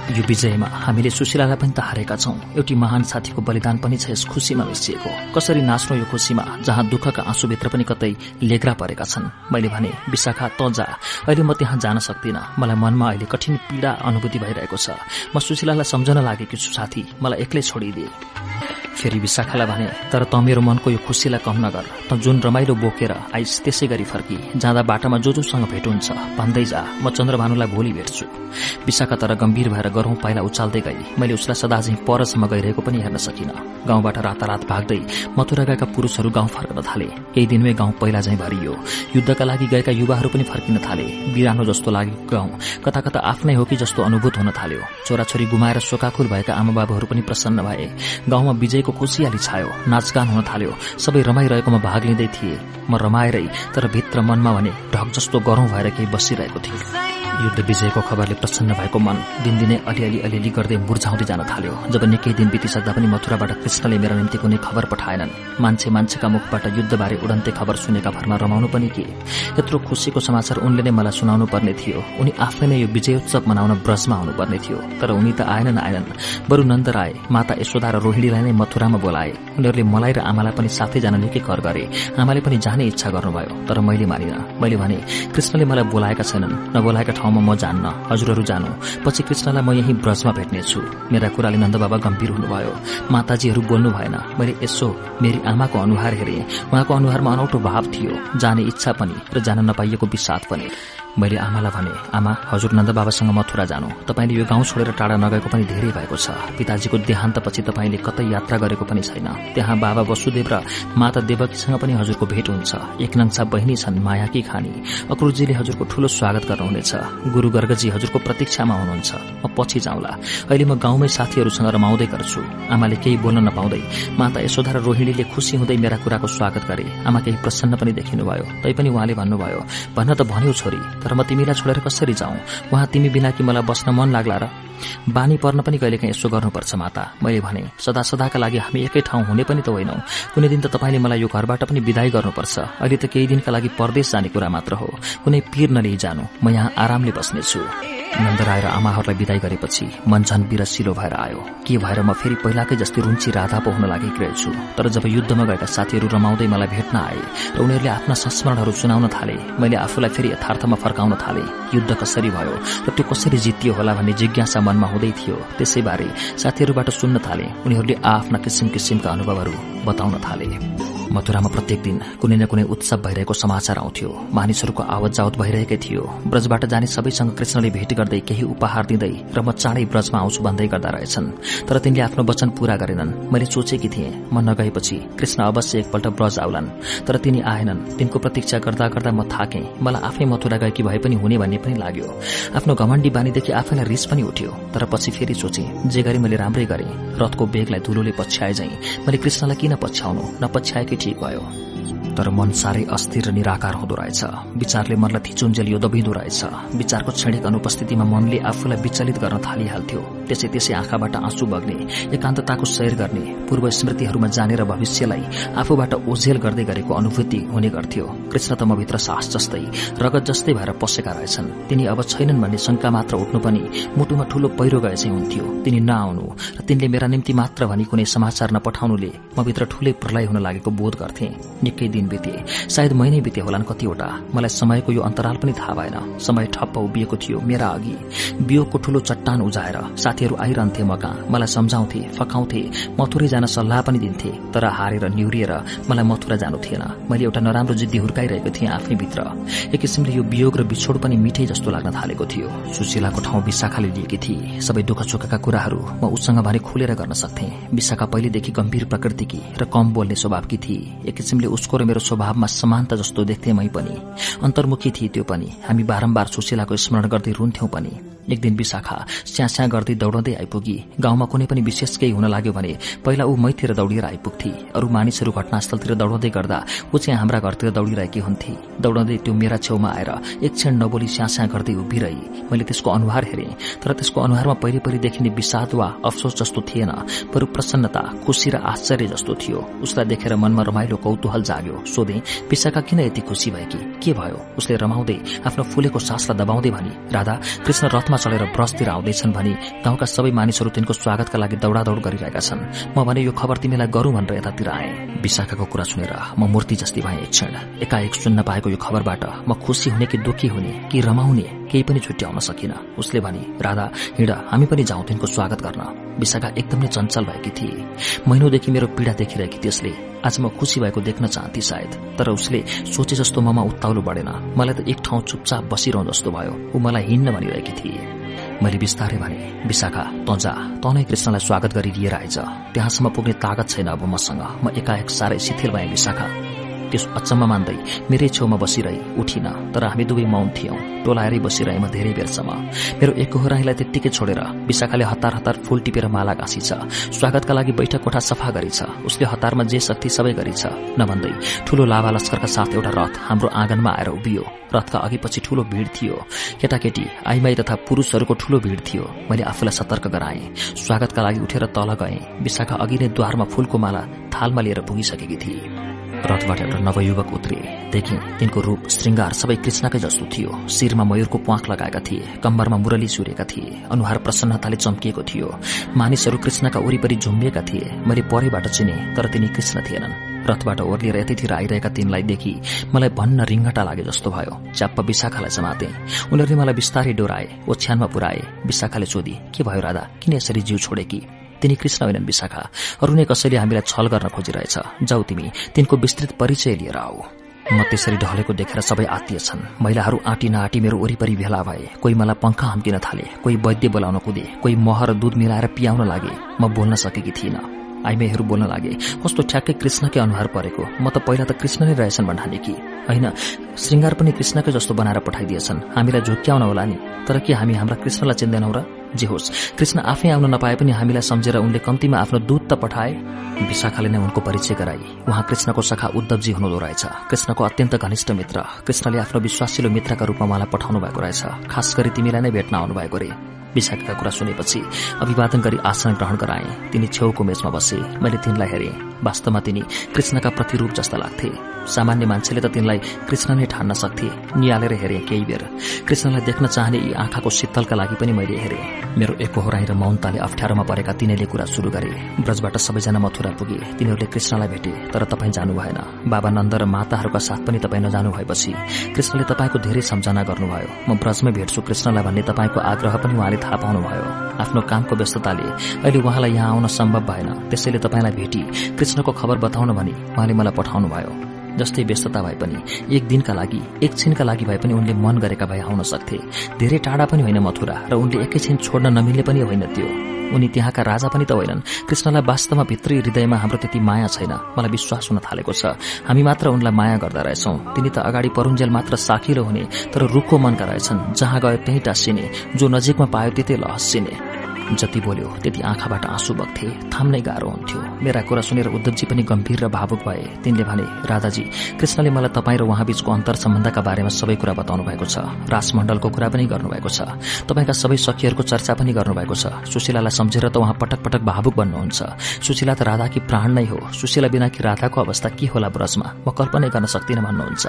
यो विजयमा हामीले सुशीलालाई पनि त हारेका छौं। एउटी महान साथीको बलिदान पनि छ यस खुशीमा मिसिएको। कसरी नाच्नु यो खुशीमा जहाँ दुःखका आँसुभित्र पनि कतै लेग्रा परेका छन्? मैले भने विशाखा त जा। अहिले म त्यहाँ जान सक्दिन। मलाई मनमा अहिले कठिन पीड़ा अनुभूति भइरहेको छ। म सुशीलालाई सम्झन लागेकी छु साथी। मलाई एक्लै छोडिदिए। फेरि विशाखालाई भने तर त मेरो मनको यो खुसीलाई कम नगर। त जुन रमाइलो बोकेर आइस त्यसै गरी फर्की। जाँदा बाटामा जो जोसँग भेट हुन्छ भन्दै जा। म चन्द्रभानुलाई भोलि भेट्छु। विशाखा तर गम्भीर भएर गरौं पाइला उचाल्दै गई। मैले उसलाई सदा चाहिँ परसम्म गइरहेको पनि हेर्न सकिन। गाउँबाट रातारात भाग्दै मथुरा गएका पुरूषहरू गाउँ फर्कन थाले। केही दिनमै गाउँ पहिला झैं भरियो। युद्धका लागि गएका युवाहरू पनि फर्किन थाले। बिरानो जस्तो लागेको गाउँ। कता कता आफ्नै हो कि जस्तो अनुभूत हुन थाल्यो। छोराछोरी गुमाएर शोकाकुल भएका आमा बाबुहरू पनि प्रसन्न भए। गाउँमा विजयको खुसियाली छायो। नाचगान हुन थाल्यो। सबै रमाइरहेकोमा भाग लिँदै थिए। म रमाएरै तर भित्र मनमा भने ढक जस्तो गरौं भएर केही बसिरहेको थियो युद्ध विजयको खबरले प्रसन्न भएको मन दिनदिनै अलिअलि अलिअलि गर्दै मुर्झाउँदै जान थाल्यो। जब निकै दिन बितिसक्दा पनि मथुराबाट कृष्णले मेरा निम्ति कुनै खबर पठाएनन्। मान्छे मान्छेका मुखबाट युद्धबारे उडन्ते खबर सुनेका भरमा रमाउनु पनि के? यत्रो खुसीको समाचार उनले नै मलाई सुनाउनु पर्ने थियो। उनी आफै नै यो विजयोत्सव मनाउन ब्रजमा आउनुपर्ने थियो। तर उनी त आएनन् आएनन्। बरु नन्द राय माता यशोदा र रोहिणीलाई नै मथुरामा बोलाए। उनीहरूले मलाई र आमालाई पनि साथै जान निकै कर गरे। आमाले पनि जाने इच्छा गर्नुभयो तर मैले मानिन। मैले भने कृष्णले मलाई बोलाएका छैनन्। नबोलाएका ठाउँमा म जान्न हजुरहरू जानु। पछि कृष्णलाई म यही ब्रजमा भेट्नेछु। मेरा कुराले नन्दबाबा गम्भीर हुनुभयो। माताजीहरू बोल्नु भएन। मैले यसो मेरी आमाको अनुहार हेरे। उहाँको अनुहारमा अनौठो भाव थियो। जाने इच्छा पनि र जान नपाइएको विषाद पनि। मैले आमालाई भने आमा हजुर नन्द बाबासँग मथुरा जानु। तपाईँले यो गाउँ छोडेर टाढा नगएको पनि धेरै भएको छ। पिताजीको देहान्तपछि तपाईँले कतै यात्रा गरेको पनि छैन। त्यहाँ बाबा वसुदेव र माता देवकीसँग पनि हजुरको भेट हुन्छ। एक नङ्सा बहिनी छन् मायाकी खानी। अक्रुजीले हजुरको ठूलो स्वागत गर्नुहुनेछ। गुरू गर्गजी हजुरको प्रतीक्षामा हुनुहुन्छ। म पछि जाउँला। अहिले म गाउँमै साथीहरूसँग रमाउँदै गर्छु। आमाले केही बोल्न नपाउँदै माता यशोधा र रोहिणीले खुसी हुँदै मेरा कुराको स्वागत गरे। आमा केही प्रसन्न पनि देखिनुभयो। तैपनि उहाँले भन्नुभयो भन्न त भन्यो छोरी। तर म तिमीलाई छोडेर कसरी जाउँ उहाँ तिमी बिना कि मलाई बस्न मन लाग्ला र? बानी पर्न पनि कहिलेकाहीँ यसो गर्नुपर्छ माता। मैले भने सदा सदाका लागि हामी एकै ठाउँ हुने पनि त होइनौ। कुनै दिन त तपाईँले मलाई यो घरबाट पनि विदाई गर्नुपर्छ। अहिले त केही दिनका लागि परदेश जाने कुरा मात्र हो। कुनै पीर नलिई जानु। म यहाँ आरामले बस्नेछु। नन्दराय र आमाहरूलाई विदाई गरेपछि मन झन बिरसिलो भएर आयो। के भएर म फेरि पहिलाकै जस्तै रुन्ची राधा पो हुन लागेकी रहेछु? तर जब युद्धमा गएका साथीहरू रमाउँदै मलाई भेट्न आए र उनीहरूले आफ्ना संस्मरणहरू सुनाउन थाले मैले आफूलाई फेरि यथार्थमा फर्काउन थाले। युद्ध कसरी भयो र त्यो कसरी जितियो होला भन्ने जिज्ञासा मनमा हुँदै थियो। त्यसैबारे साथीहरूबाट सुन्न थाले उनीहरूले आफ्ना किसिम किसिमका अनुभवहरू बताउन थाले। मथुरामा प्रत्येक दिन कुनै न कुनै उत्सव भइरहेको समाचार आउँथ्यो। मानिसहरूको आवत जावत भइरहेकै थियो। ब्रजबाट जाने सबैसँग कृष्णले भेट गर्दै केही उपहार दिँदै र म चाँडै ब्रजमा आउँछु भन्दै गर्दा रहेछन्। तर तिनले आफ्नो वचन पूरा गरेनन्। मैले सोचेकी थिएँ म नगएपछि कृष्ण अवश्य एकपल्ट ब्रज आउलान्। तर तिनी आएनन्। तिनको प्रतीक्षा गर्दा गर्दा म थाकेँ। मलाई आफै मथुरा गएकी भए पनि हुने भन्ने पनि लाग्यो। आफ्नो घमण्डी बानीदेखि आफैलाई रिस पनि उठ्यो। तर पछि फेरि सोचे जे गरी मैले राम्रै गरेँ रथको बेगलाई धुलोले पछ्याए झैं मैले कृष्णलाई किन पछ्याउनु नपछ्याएकै ठिक भयो तर मन साह्रै अस्थिर र निराकार हुँदो रहेछ। विचारले मनलाई थिचुन्जेल यो दबिँदो रहेछ। विचारको क्षणिक अनुपस्थितिमा मनले आफूलाई विचलित गर्न थालिहाल्थ्यो। त्यसै त्यसै आँखाबाट आँसु बग्ने एकान्तताको सैर गर्ने पूर्व स्मृतिहरूमा जानेर भविष्यलाई आफूबाट ओझेल गर्दै गरेको अनुभूति हुने गर्थ्यो। कृष्ण त मभित्र सास जस्तै रगत जस्तै भएर पसेका रहेछन्। तिनी अब छैनन् भन्ने शंका मात्र उठ्नु पनि मुटुमा ठूलो पहिरो गए चाहिँ हुन्थ्यो। तिनी नआउनु र तिनले मेरा निम्ति मात्र भनी कुनै समाचार नपठाउनुले मभित्र ठूलै प्रलय हुन लागेको बोध गर्थे। निकै दिन बिते। सायद महिनै बिते होलान् कतिवटा। मलाई समयको यो अन्तराल पनि थाहा भएन। समय ठप्प उभिएको थियो मेरा अघि। बियोगको ठूलो चट्टान उजाएर साथीहरू आइरहन्थे म कहाँ मलाई सम्झाउँथे फकाउँथे मथुरै जान सल्लाह पनि दिन्थे तर हारेर निहुरिएर मलाई मथुरा जानु थिएन। मैले एउटा नराम्रो जिद्दी हुर्काइरहेको थिएँ आफ्नै भित्र एक किसिमले यो वियोग र बिछोड पनि मिठै जस्तो लाग्न थालेको थियो। सुशीलाको ठाउँ विशाखाले लिएकी थिए। सबै दुःख चोकेका कुराहरू म उसँग भने खुलेर गर्न सक्थे। विशाखा पहिलेदेखि गम्भीर प्रकृतिकी र कम बोल्ने स्वभावकी थिए। एक किसिमले उसको र मेरो स्वभावमा समानता जस्तो देख्थे मै पनि। अन्तर्मुखी थिए त्यो पनि। हामी बारम्बार सुशीलाको स्मरण गर्दै रुन्थ्यौं पनि। एक दिन विशाखा स्यास्या गर्दै दौड़दै आइपुगी। गाउँमा कुनै पनि विशेष केही हुन लाग्यो भने पहिला ऊ मैतिर दौडिएर आइपुग्थे। अरू मानिसहरू घटनास्थलतिर दौड़दै गर्दा ऊ चाहिँ हाम्रा घरतिर दौड़िरहेकी हुन्थे। दौड़दै त्यो मेरा छेउमा आएर एक क्षण नबोली स्यास्या गर्दै उभिरही। मैले त्यसको अनुहार हेरे तर त्यसको अनुहारमा पहिले पहिले देखिने विषाद वा अफसोस जस्तो थिएन बरु प्रसन्नता खुशी र आश्चर्य जस्तो थियो। उसलाई देखेर मनमा रमाइलो कौतूहल जाग्यो। सोधे विशाखा किन यति खुशी भएकी के? भयो? उसले रमाउँदै आफ्नो फुलेको सासलाई दबाउँदै भनी राधा कृष्ण रथमा चढेर ब्रसतिर आउँदैछन् भनी गाउँका सबै मानिसहरू तिनको स्वागतका लागि दौडादौड गरिरहेका छन्। म भने यो खबर तिमीलाई गरौं भनेर यतातिर आए। विशाखाको कुरा सुनेर म मूर्ति जस्ती भए एक क्षण। एकाएक सुन्न पाएको यो खबरबाट म खुसी हुने कि दुखी हुने कि रमाउने केही पनि छुट्याउन सकिन। उसले भने राधा हिँड हामी पनि जाउँ तिनको स्वागत गर्न। विशाखा एकदमै चञ्चल भएकी थिए। महिनौदेखि मेरो पीड़ा देखिरहेकी त्यसले आज म खुसी भएको देख्न चाहन्थे सायद तर उसले सोचे जस्तो ममा उत्ताउलो बढेन। मलाई त एक ठाउँ चुपचाप बसिरहँ जस्तो भयो। ऊ मलाई हिँड्न भनिरहेकी थिए। मैले बिस्तारै भने विशाखा तँ जा। तँ नै कृष्णलाई स्वागत गरी लिएर आइज। त्यहाँसम्म पुग्ने तागत छैन अब मसँग। म एकाएक साह्रै शिथिल भएँ विशाखा। त्यस अचम्म मान्दै मेरै छेउमा बसिरहे। उठिन तर हामी दुवै मौन थियौं। टोलाएरै बसिरहे म धेरै बेरसम्म। मेरो एक होराईलाई त्यत्तिकै छोडेर विशाखाले हतार हतार फूल टिपेर माला गाँसिछ स्वागतका लागि बैठक कोठा सफा गरिछ? उसले हतारमा जे शक्ति सबै गरिछ नभन्दै ठूलो लाभा लस्करका साथ एउटा रथ हाम्रो आँगनमा आएर उभियो। रथका अघिपछि ठूलो भीड़ थियो। केटाकेटी आइमाई तथा पुरूषहरूको ठूलो भीड़ थियो। मैले आफूलाई सतर्क गराएँ। स्वागतका लागि उठेर तल गएँ। विशाखा अघि नै द्वारमा फूलको माला थालमा लिएर पुगिसकेकी थिए। रथबाट एउटा नवयुवक उत्रे। देखे तिनको रूप श्रृङ्गार सबै कृष्णकै जस्तो थियो। शिरमा मयूरको प्वाख लगाएका थिए कम्बरमा मुरली सुरेका थिए अनुहार प्रसन्नताले चम्किएको थियो। मानिसहरू कृष्णका वरिपरि झुम्बिएका थिए मैले परैबाट चिने तर तिनी कृष्ण थिएनन्। रथबाट ओर्लिएर यतैतिर आइरहेका तिनलाई देखि मलाई भन्न रिङ्गटा लागे जस्तो भयो। च्याप्प विशाखालाई समाते। उनीहरूले मलाई बिस्तारै डोराए ओछ्यानमा पुऱ्याए विशाखाले सोधी के भयो राधा? किन यसरी जीव छोडेकी? तिनी कृष्ण होइनन् विशाखा अरू नै कसैले हामीलाई छल गर्न खोजिरहेछ। जाऊ तिमी तिनको विस्तृत परिचय लिएर आऊ। म त्यसरी ढलेको देखेर सबै आत्तीय छन्। महिलाहरू आँटी नआँटी मेरो वरिपरि भेला भए। कोही मलाई पंखा हम्किन थाले कोही वैद्य बोलाउन कुदे कोही मह र दूध मिलाएर पियाउन लागे। म बोल्न सकेकी थिइनँ। आइमेहरू बोल्न लागे। कस्तो ठ्याक्कै कृष्णकै अनुहार परेको। म त पहिला त कृष्ण नै रहेछन् भन्ने कि? होइन श्रृङ्गार पनि कृष्णकै जस्तो बनाएर पठाइदिएछन्। हामीलाई झुक्क्याउन होला नि। तर के हामी हाम्रा कृष्णलाई चिन्दैनौ र? जे होस्। कृष्ण आफै आउन नपाए पनि हामीलाई सम्झेर उनले कम्तीमा आफ्नो दूत त पठाए। विशाखाले नै उनको परिचय गराई। उहाँ कृष्णको सखा उद्धवजी हुनुहुँदो रहेछ। कृष्णको अत्यन्त घनिष्ठ मित्र। कृष्णले आफ्नो विश्वासिलो मित्रका रूपमा उहाँलाई पठाउनु भएको रहेछ। खास गरी तिमीलाई नै भेट्न आउनु भएको रे। विशाखाका कुरा सुनेपछि अभिवादन गरी आसन ग्रहण गराए। तिनी छेउको मेचमा बसे। मैले तिनलाई हेरेँ। वास्तवमा तिनी कृष्णका प्रतिरूप जस्ता लाग्थे। सामान्य मान्छेले त तिनलाई कृष्ण नै ठान्न सक्थे। निहालेर हेरे केही बेर। कृष्णलाई देख्न चाहने यी आँखाको शीतलका लागि पनि मैले हेरे। मेरो एकहोराई र मौनताले अप्ठ्यारोमा परेका तिनीले कुरा शुरू गरे। ब्रजबाट सबैजना मथुरा पुगे। तिनीहरूले कृष्णलाई भेटे तर तपाईँ जानु भएन। बाबा नन्द र माताहरूका साथ पनि तपाईँ नजानु भएपछि कृष्णले तपाईँको धेरै सम्झना गर्नुभयो। म ब्रजमै भेट्छु कृष्णलाई भन्ने तपाईँको आग्रह पनि उहाँले थाहा पाउनुभयो। आफ्नो कामको व्यस्तताले अहिले उहाँलाई यहाँ आउन सम्भव भएन। त्यसैले तपाईँलाई भेटी कृष्णको खबर बताउन भनी उहाँले मलाई पठाउनु भयो जस्तै व्यस्तता भए पनि एक दिनका लागि एकछिनका लागि भए पनि उनले मन गरेका भए आउन सक्थे। धेरै टाढा पनि होइन मथुरा र उनले एकैछिन छोड्न नमिल्ने पनि होइन त्यो। उनी त्यहाँका राजा पनि त होइनन्। कृष्णलाई वास्तवमा भित्री हृदयमा हाम्रो त्यति माया छैन। मलाई विश्वास हुन थालेको छ। हामी मात्र उनलाई माया गर्दा रहेछौं। तिनी त अगाडि परुन्जेल मात्र साखिलो हुने तर रुखको मनका रहेछन् जहाँ गयो त्यही टाँसिने जो नजिकमा पायो त्यतै लहसिने। जति बोल्यो त्यति आँखाबाट आँसु बग्थे थाम्नै गाह्रो हुन्थ्यो। मेरा कुरा सुनेर उद्धवजी पनि गम्भीर र भावुक भए। तिनले भने राधाजी कृष्णले मलाई तपाईँ र उहाँबीचको अन्तर सम्बन्धका बारेमा सबै कुरा बताउनु भएको छ। राजमण्डलको कुरा पनि गर्नुभएको छ। तपाईँका सबै सखीहरूको चर्चा पनि गर्नुभएको छ। सुशीलालाई सम्झेर त उहाँ पटक पटक भावुक बन्नुहुन्छ। सुशीला त राधाकी प्राण नै हो। सुशीला बिना कि राधाको अवस्था के होला ब्रजमा? म कल्पनै गर्न सक्दिनँ भन्नुहुन्छ।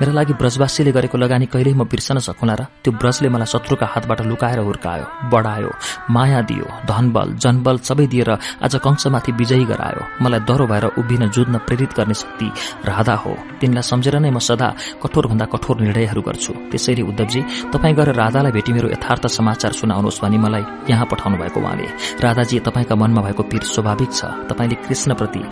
मेरा लागि ब्रजवासीले गरेको लगानी कहिल्यै म बिर्सन सकुला र त्यो ब्रजले मलाई शत्रुका हातबाट लुकाएर हुर्कायो बढायो माया माया दियो। धनबल जनबल सबै दिएर आज कंशमाथि विजयी गरायो। मलाई डह्रो भएर उभिन जुझ्न प्रेरित गर्ने शक्ति राधा हो। तिनलाई सम्झेर नै म सदा कठोरभन्दा कठोर निर्णयहरू गर्छु। त्यसैले उद्धवजी तपाईँ गएर राधालाई भेटी मेरो यथार्थ समाचार सुनाउनुहोस् भनी मलाई यहाँ पठाउनु भएको उहाँले। राधाजी तपाईँका मनमा भएको पीर स्वाभाविक छ। तपाईँले कृष्णप्रति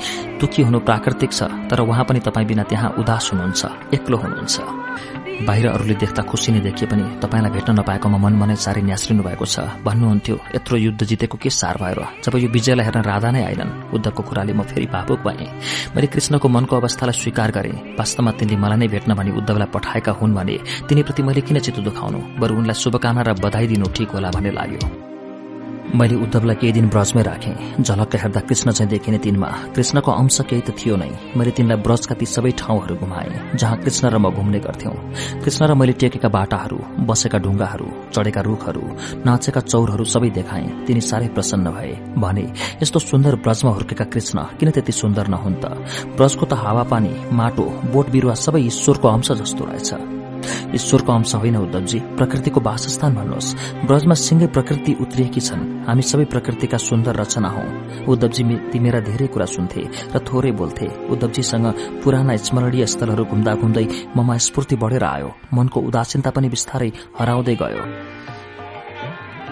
दुखी हुनु प्राकृतिक छ तर उहाँ पनि तपाईँ बिना त्यहाँ उदास हुनुहुन्छ एक्लो हुनुहुन्छ। बाहिर अरूले देख्दा खुसी नै देखिए पनि तपाईँलाई भेट्न नपाएकोमा मन मनै साह्रै न्यास्रिनु भएको छ। भन्नुहुन्थ्यो यत्रो युद्ध जितेको के सार भएर जब यो विजयलाई हेर्न राधा नै आइनन् उद्धवको कुराले म फेरि भावुक भएँ। मैले कृष्णको मनको अवस्थालाई स्वीकार गरेँ। वास्तवमा तिनले मलाई नै भेट्न भनी उद्धवलाई पठाएका हुन् भने तिनीप्रति मैले किन चित्त दुखाउनु? बरु उनलाई शुभकामना र बधाई दिनु ठिक होला भन्ने लाग्यो। मैले उद्धवलाई केही दिन ब्रजमै राखेँ। झलक्क हेर्दा कृष्ण चाहिँ देखिने तिनमा कृष्णको अंश केही त थियो नै। मैले तिनलाई ब्रजका ती सबै ठाउँहरू घुमाएँ जहाँ कृष्ण र म घुम्ने गर्थ्यौं। कृष्ण र मैले टेकेका बाटाहरू बसेका ढुङ्गाहरू चढेका रूखहरू नाचेका चौरहरू सबै देखाएँ। तिनी साह्रै प्रसन्न भए। भने यस्तो सुन्दर ब्रजमा हुर्केका कृष्ण किन त्यति सुन्दर नहुन् त? ब्रजको त हावापानी माटो बोट बिरुवा सबै ईश्वरको अंश जस्तो रहेछ। ईश्वरको अंश होइन उद्धवजी प्रकृतिको वासस्थान भन्नुहोस्। ब्रजमा सिंगै प्रकृति उत्रिएकी छन्। हामी सबै प्रकृतिका सुन्दर रचना हौ। उद्धवजी ती धेरै कुरा सुन्थे र थोरै बोल्थे। उद्धवजीसँग पुराना स्मरणीय स्थलहरू घुम्दा घुम्दै ममा स्फूर्ति बढ़ेर आयो। मनको उदासीनता पनि बिस्तारै हराउँदै गयो।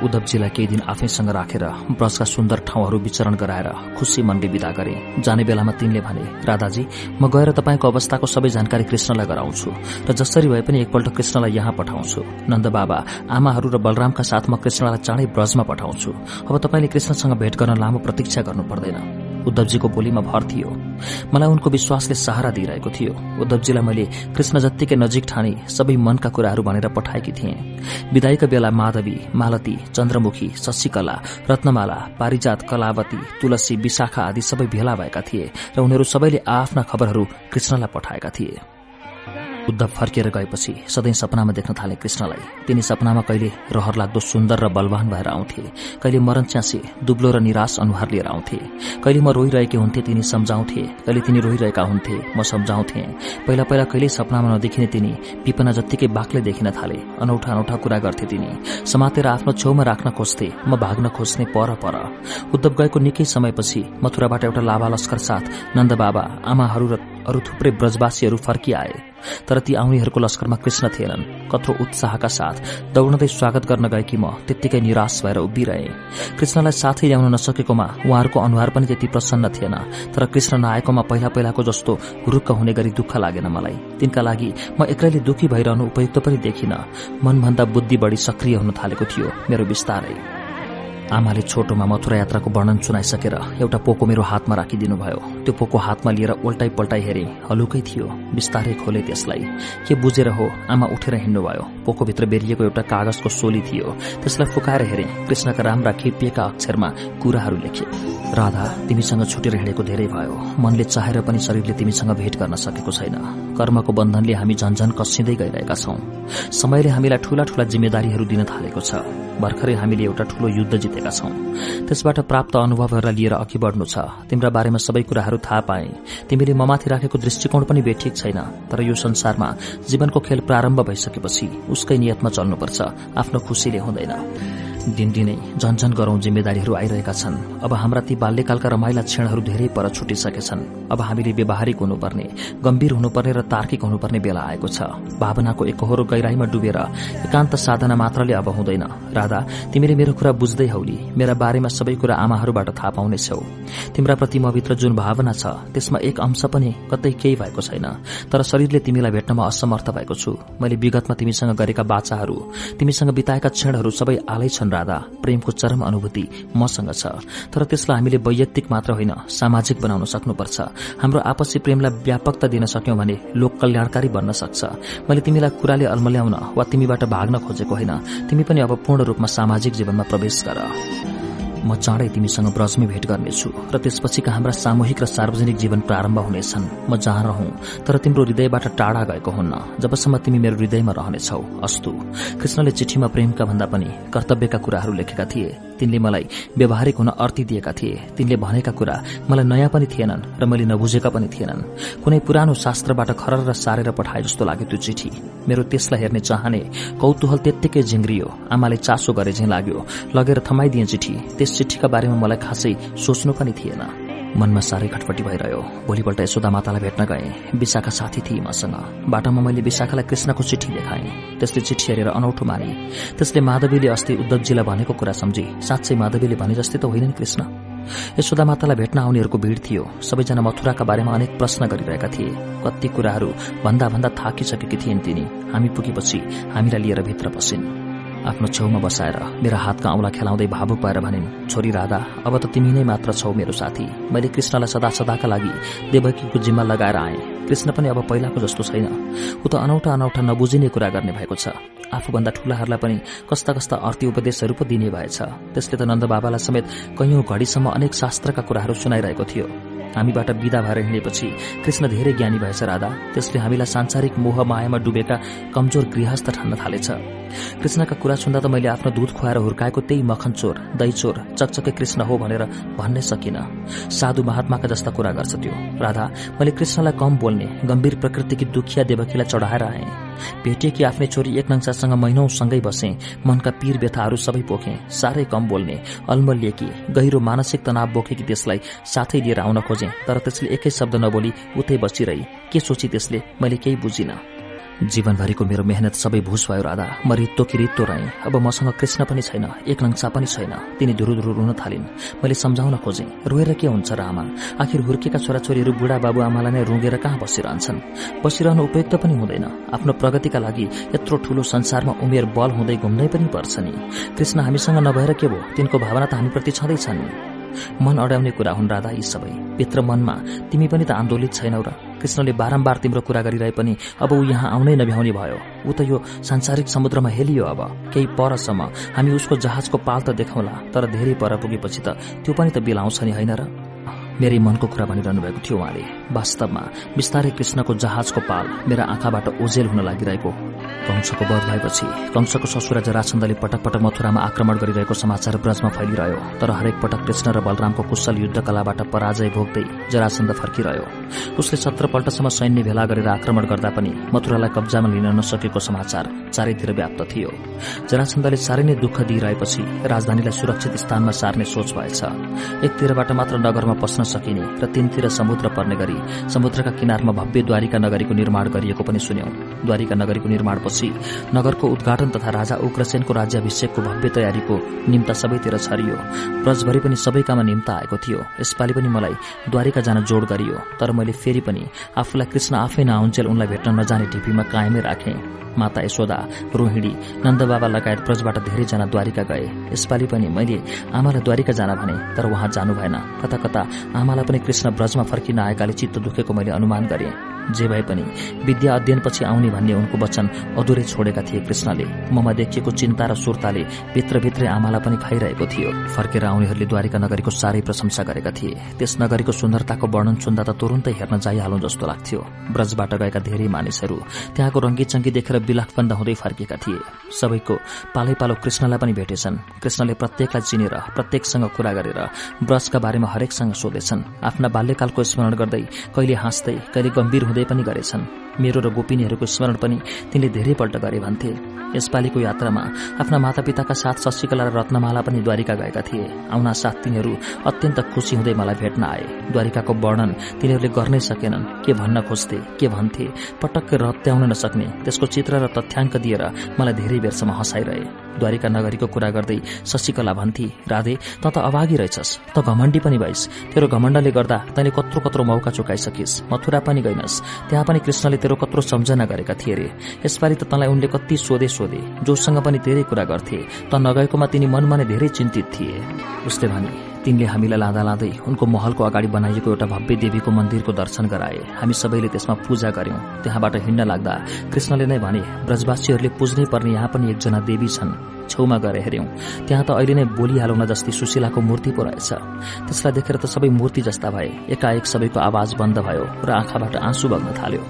उद्धवजीलाई केही दिन आफैसँग राखेर ब्रजका सुन्दर ठाउँहरू विचरण गराएर खुशी मनले विदा गरे। जाने बेलामा तिनले भने राधाजी म गएर तपाईँको अवस्थाको सबै जानकारी कृष्णलाई गराउँछु र जसरी भए पनि एकपल्ट कृष्णलाई यहाँ पठाउँछु। नन्द बाबा आमाहरू र बलरामका साथ म कृष्णलाई चाँडै ब्रजमा पठाउँछु। अब तपाईँले कृष्णसँग भेट गर्न लामो प्रतीक्षा गर्नु पर्दैन। उद्धवजीको बोलीमा भर थियो। मलाई उनको विश्वासले सहारा दिइरहेको थियो। उद्धवजीलाई मैले कृष्ण जत्तिकै नजिक ठाने सबै मनका कुराहरू भनेर पठाएकी थिएँ। विदाईका बेला माधवी मालती चन्द्रमुखी शशिकला रत्नमाला पारिजात कलावती तुलसी विशाखा आदि सबै भेला भएका थिए र उनीहरू सबैले आफ्ना खबरहरू कृष्णलाई पठाएका थिए। उद्धव फर्किएर गएपछि सधैँ सपनामा देख्न थाले कृष्णलाई। तिनी सपनामा कहिले रहर लाग्दो सुन्दर र बलवान भएर आउँथे। कहिले मरण च्यासे दुब्लो र निराश अनुहार लिएर आउँथे। कहिले म रोइरहेकी हुन्थे तिनी सम्झाउँथे। कहिले तिनी रोइरहेका हुन्थे म सम्झाउँथे। पहिला पहिला कहिले सपनामा नदेखिने तिनी पिपना जत्तिकै बाक्लै देखिन थाले। अनौठा अनौठा कुरा गर्थे तिनी। समातेर आफ्नो छेउमा राख्न खोज्थे म भाग्न खोज्ने पर पर। उद्धव गएको निकै समयपछि मथुराबाट एउटा लाभा लस्कर साथ नन्द बाबा आमाहरू र अरू थुप्रै ब्रजवासीहरू फर्किआए तर ती आउनेहरूको लस्करमा कृष्ण थिएनन्। कत्रो उत्साहका साथ दौड़दै स्वागत गर्न गएकी म त्यत्तिकै निराश भएर उभिरहे। कृष्णलाई साथै ल्याउन नसकेकोमा उहाँहरूको अनुहार पनि त्यति प्रसन्न थिएन तर कृष्ण नआएकोमा पहिला पहिलाको जस्तो हुरुक्क हुने गरी दुःख लागेन मलाई। तिनका लागि म एक्लैले दुखी भइरहनु उपयुक्त पनि देखिन। मनभन्दा बुद्धि बढ़ी सक्रिय हुन थालेको थियो मेरो विस्तारै आमाले छोटोमा मथुरा यात्राको वर्णन सुनाइसकेर एउटा पोको मेरो हातमा राखिदिनुभयो। त्यो पोको हातमा लिएर उल्टाइ पल्टाइ हेरे। हलुकै थियो। बिस्तारै खोले त्यसलाई। के बुझेर हो? आमा उठेर हिँड्नुभयो। पोकोभित्र बेरिएको एउटा कागजको सोली थियो। त्यसलाई फुकाएर हेरे। कृष्णका राम्रा खेपिएका अक्षरमा कुराहरू लेखे। राधा तिमीसँग छुटेर हिँडेको धेरै भयो। मनले चाहेर पनि शरीरले तिमीसँग भेट गर्न सकेको छैन। कर्मको बन्धनले हामी झन्झन कसिँदै गइरहेका छौं। समयले हामीलाई ठूला ठूला जिम्मेदारीहरू दिन थालेको छ। भर्खरै हामीले एउटा ठूलो युद्ध जितेका छौं। त्यसबाट प्राप्त अनुभवहरूलाई लिएर अघि बढ़नु छ। तिम्रा बारेमा सबै कुराहरू थाहा पाए। तिमीले ममाथि राखेको दृष्टिकोण पनि बेठिक छैन। तर यो संसारमा जीवनको खेल प्रारम्भ भइसकेपछि उसकै नियतमा चल्नुपर्छ। आफ्नो खुशीले हुँदैन। दिनदिनै झन्झन गरौं जिम्मेदारीहरू आइरहेका छन्। अब हाम्रा ती बाल्यकालका रमाइला क्षणहरू धेरै पर छुटिसकेछन्। अब हामीले व्यवहारिक हुनुपर्ने गम्भीर हुनुपर्ने र तार्किक हुनुपर्ने बेला आएको छ। भावनाको एकहोरो गहिराईमा डुबेर एकान्त साधना मात्रले अब हुँदैन। राधा तिमीले मेरो कुरा बुझ्दै हौली मेरा बारेमा सबै कुरा आमाहरूबाट थाहा पाउनेछौ। तिम्रा प्रति मभित्र जुन भावना छ त्यसमा एक अंश पनि कतै केही भएको छैन। तर शरीरले तिमीलाई भेट्नमा असमर्थ भएको छु। मैले विगतमा तिमीसँग गरेका बाचाहरू तिमीसँग बिताएका क्षणहरू सबै आलै छन्। राधा प्रेमको चरम अनुभूति मसँग छ। तर त्यसलाई हामीले वैयक्तिक मात्र होइन सामाजिक बनाउन सक्नुपर्छ। हाम्रो आपसी प्रेमलाई व्यापकता दिन सक्यौं भने लोक कल्याणकारी बन्न सक्छ। मैले तिमीलाई कुराले अल्मल्याउन वा तिमीबाट भाग्न खोजेको होइन। तिमी पनि अब पूर्ण रूपमा सामाजिक जीवनमा प्रवेश गर। म चाँडै तिमीसँग ब्रजमै भेट गर्नेछु र त्यसपछिका हाम्रा सामूहिक र सार्वजनिक जीवन प्रारम्भ हुनेछन्। म जहाँ रहँ तर तिम्रो हृदयबाट टाढा गएको हुन्न। जबसम्म तिमी मेरो हृदयमा रहनेछौ अस्तु। कृष्णले चिठीमा प्रेमका भन्दा पनि कर्तव्यका कुराहरू लेखेका थिए। तिनले मलाई व्यवहारिक हुन अर्थी दिएका थिए। तिनले भनेका कुरा मलाई नयाँ पनि थिएनन् र मैले नबुझेका पनि थिएनन्। कुनै पुरानो शास्त्रबाट खरर र सारेर पठाए जस्तो लाग्यो त्यो चिठी। मेरो त्यसलाई हेर्ने चाहने कौतूहल त्यत्तिकै झिङ्ग्रियो। आमाले चासो गरे झै लाग्यो। लगेर थमाइदिए चिठी। त्यस चिठीका बारेमा मलाई खासै सोच्नु पनि थिएन। मनमा साह्रै खटपटी भइरह्यो। भोलिपल्ट यशोदा मातालाई भेट्न गए। विशाखा साथी थिए मसँग। बाटोमा मैले विशाखालाई कृष्णको चिठी देखाएँ। त्यसले चिठी हेरेर अनौठो माने। त्यसले माधवीले अस्ति उद्धवजीलाई भनेको कुरा सम्झे। साँच्चै माधवीले भने जस्तै त होइन नि कृष्ण। यशोदा मातालाई भेट्न आउनेहरूको भीड़ थियो। सबैजना मथुराका बारेमा अनेक प्रश्न गरिरहेका थिए। कति कुराहरू भन्दा भन्दा थाकिसकेकी थिइन् तिनी। हामी पुगेपछि हामीलाई लिएर भित्र पसिन् आफ्नो छेउमा बसाएर मेरा हातका औँला खेलाउँदै भावुक भएर भनिन् छोरी राधा अब त तिमी नै मात्र छौ मेरो साथी। मैले कृष्णलाई सदा सदाका लागि देवकीको जिम्मा लगाएर आएँ। कृष्ण पनि अब पहिलाको जस्तो छैन। ऊ त अनौठा अनौठा नबुझिने कुरा गर्ने भएको छ। आफूभन्दा ठूलाहरूलाई पनि कस्ता कस्ता अर्थी उपदेशहरू पो दिने भएछ। त्यसले त नन्द बाबालाई समेत कैयौं घड़ीसम्म अनेक शास्त्रका कुराहरू सुनाइरहेको थियो। हामीबाट विदा भएर हिँडेपछि कृष्ण धेरै ज्ञानी भएछ राधा। त्यसले हामीलाई सांसारिक मोह मायामा डुबेका कमजोर गृहस्थ ठान्न थालेछ। कृष्णका कुरा सुन्दा त मैले आफ्नो दूध खुवाएर हुर्काएको त्यही मखन चोर दही चोर चकचके कृष्ण हो भनेर भन्नै सकिन। साधु महात्माका जस्ता कुरा गर्छ त्यो। राधा मैले कृष्णलाई कम बोल्ने गम्भीर प्रकृतिकी दुखिया देवकीलाई चढाएर आएँ। भेटिएकी आफ्नै छोरी एक नङ्सासँग महिनौसँगै बसे। मनका पीर व्यथाहरू सबै पोखे। साह्रै कम बोल्ने अल्मलिएकी गहिरो मानसिक तनाव बोकेकी त्यसलाई साथै लिएर आउन खोजे। तर त्यसले एकै शब्द नबोली उतै बसिरही। के सोची त्यसले? मैले केही बुझिन। जीवनभरिको मेरो मेहनत सबै भूस भयो राधा। म रित्तो कि रित्तो रहेँ अब मसँग कृष्ण पनि छैन एक नङ्सा पनि छैन। तिनी धुरु धुरु रुन थालिन्। मैले सम्झाउन खोजेँ रोएर के हुन्छ र आमा आखिर हुर्केका छोराछोरीहरू बुढा बाबु आमालाई नै रुँगेर कहाँ बसिरहन्छन्? बसिरहनु उपयुक्त पनि हुँदैन। आफ्नो प्रगतिका लागि यत्रो ठूलो संसारमा उमेर बल हुँदै घुम्नै पनि पर्छ नि। कृष्ण हामीसँग नभएर के भयो? तिनको भावना त हामीप्रति छँदैछन् मन अड्याउने कुरा हुन् राधा यी सबै। भित्र मनमा तिमी पनि त आन्दोलित छैनौ र कृष्णले बारम्बार तिम्रो कुरा गरिरहे पनि अब ऊ यहाँ आउनै नभ्याउने भयो। ऊ त यो सांसारिक समुद्रमा हेलियो अब। केही परसम्म हामी उसको जहाजको पाल त देखाउला तर धेरै पर पुगेपछि त त्यो पनि त बिलाउँछ नि होइन र? मेरै मनको कुरा भनिरहनु भएको थियो उहाँले। वास्तवमा बिस्तारै कृष्णको जहाजको पाल मेरा आँखाबाट ओझेल हुन लागिरहेको कंसको वध भएपछि कंसको ससुरा जराछन्दले पटक पटक मथुरामा आक्रमण गरिरहेको समाचार ब्रजमा फैलिरह्यो। तर हरेक पटक कृष्ण र बलरामको कुशल युद्ध कलाबाट पराजय भोग्दै जराछन्द फर्किरह्यो। उसले सत्रपल्टसम्म सैन्य भेला गरेर आक्रमण गर्दा पनि मथुरालाई कब्जामा लिन नसकेको समाचार चारैतिर व्याप्त थियो। जराछन्दले साह्रै नै दुःख दिइरहेपछि राजधानीलाई सुरक्षित स्थानमा सार्ने सोच भएछ। एकतिरबाट मात्र नगरमा पस्न सकिने र तीनतिर समुद्र पर्ने गरी समुद्रका किनारमा भव्य द्वारिका नगरीको निर्माण गरिएको पनि सुन्यौं। द्वारिका नगरीको निर्माणपछि नगरको उद्घाटन तथा राजा उग्रसेनको राज्याभिषेकको भव्य तयारीको निम्ता सबैतिर छरियो। ब्रजभरि पनि सबैकामा निम्ता आएको थियो। यसपालि पनि मलाई द्वारिका जान जोड गरियो तर मैले फेरि पनि आफूलाई कृष्ण आफै नआउन्जेल उनलाई भेट्न नजाने ढिपीमा कायमै राखे। माता यशोदा रोहिणी नन्दबाबा लगायत ब्रजबाट धेरैजना द्वारिका गए। यसपालि पनि मैले आमालाई द्वारिका जान भने तर उहाँ जानु भएन। कता कता आमालाई पनि कृष्ण ब्रजमा फर्किन आएकाले चित्त दुखेको मैले अनुमान गरेँ। जे भए पनि विद्या अध्ययनपछि आउने भन्ने उनको वचन अधुरै छोडेका थिए कृष्णले। ममा देखिएको चिन्ता र सुर्ताले भित्रभित्रै आमालाई पनि खाइरहेको थियो। फर्केर आउनेहरूले द्वारिका नगरीको साह्रै प्रशंसा गरेका थिए। त्यस नगरीको सुन्दरताको वर्णन सुन्दा त तुरन्तै हेर्न जाइहालौं जस्तो लाग्थ्यो। ब्रजबाट गएका धेरै मानिसहरू त्यहाँको रंगी देखेर बिलाखबन्द हुँदै फर्केका थिए। सबैको पालै पालो कृष्णलाई पनि भेटेछन्। कृष्णले प्रत्येकलाई चिनेर प्रत्येकसँग कुरा गरेर ब्रजका बारेमा हरेकसँग सोधेछन्। आफ्ना बाल्यकालको स्मरण गर्दै कहिले हाँस्दै कहिले गम्भीर हुँदै पनि गरेछन्। मेरो र गोपिनीहरूको स्मरण पनि तिनले धेरैपल्ट गरे भन्थे। यसपालिको यात्रामा आफ्ना मातापिताका साथ शशिकला र रत्नमाला पनि द्वारिका गएका थिए। आउना साथ तिनीहरू अत्यन्त खुसी हुँदै मलाई भेट्न आए। द्वारिकाको वर्णन तिनीहरूले गर्नै सकेनन्। के भन्न खोज्थे? के भन्थे? पटक्क रत्याउन नसक्ने। त्यसको चित्र र तथ्याङ्क दिएर मलाई धेरै बेरसम्म हँसाइरहे। द्वारिका नगरीको कुरा गर्दै शशिकला भन्थे राधे त त अभागी रहेछस्। त घमण्डी पनि भइस। तेरो घमण्डले गर्दा तैँले कत्रो कत्रो मौका चुकाइसकिस्। मथुरा पनि गइनस्। त्यहाँ पनि कृष्णले तेरो कत्रो सम्झना गरेका थिए रे। यसपालि त तँलाई उनले कति सोधे सोधे जोसँग पनि धेरै कुरा गर्थे। त नगएकोमा तिनी मनमा नै धेरै चिन्तित थिए। उसले भने तिनले हामीलाई लाँदा लाँदै उनको महलको अगाडि बनाइएको एउटा भव्य देवीको मन्दिरको दर्शन गराए। हामी सबैले त्यसमा पूजा गर्यौं त्यहाँबाट हिँड्न लाग्दा कृष्णले नै भने ब्रजवासीहरूले पुज्नै पर्ने यहाँ पनि एकजना देवी छन्। छेउमा गएर हेर्यौं त्यहाँ त अहिले नै बोलिहालौँ न जस्तै सुशीलाको मूर्ति पो रहेछ। त्यसलाई देखेर त सबै मूर्ति जस्ता भए। एकाएक सबैको आवाज बन्द भयो र आँखाबाट आँसु बग्न थाल्यो।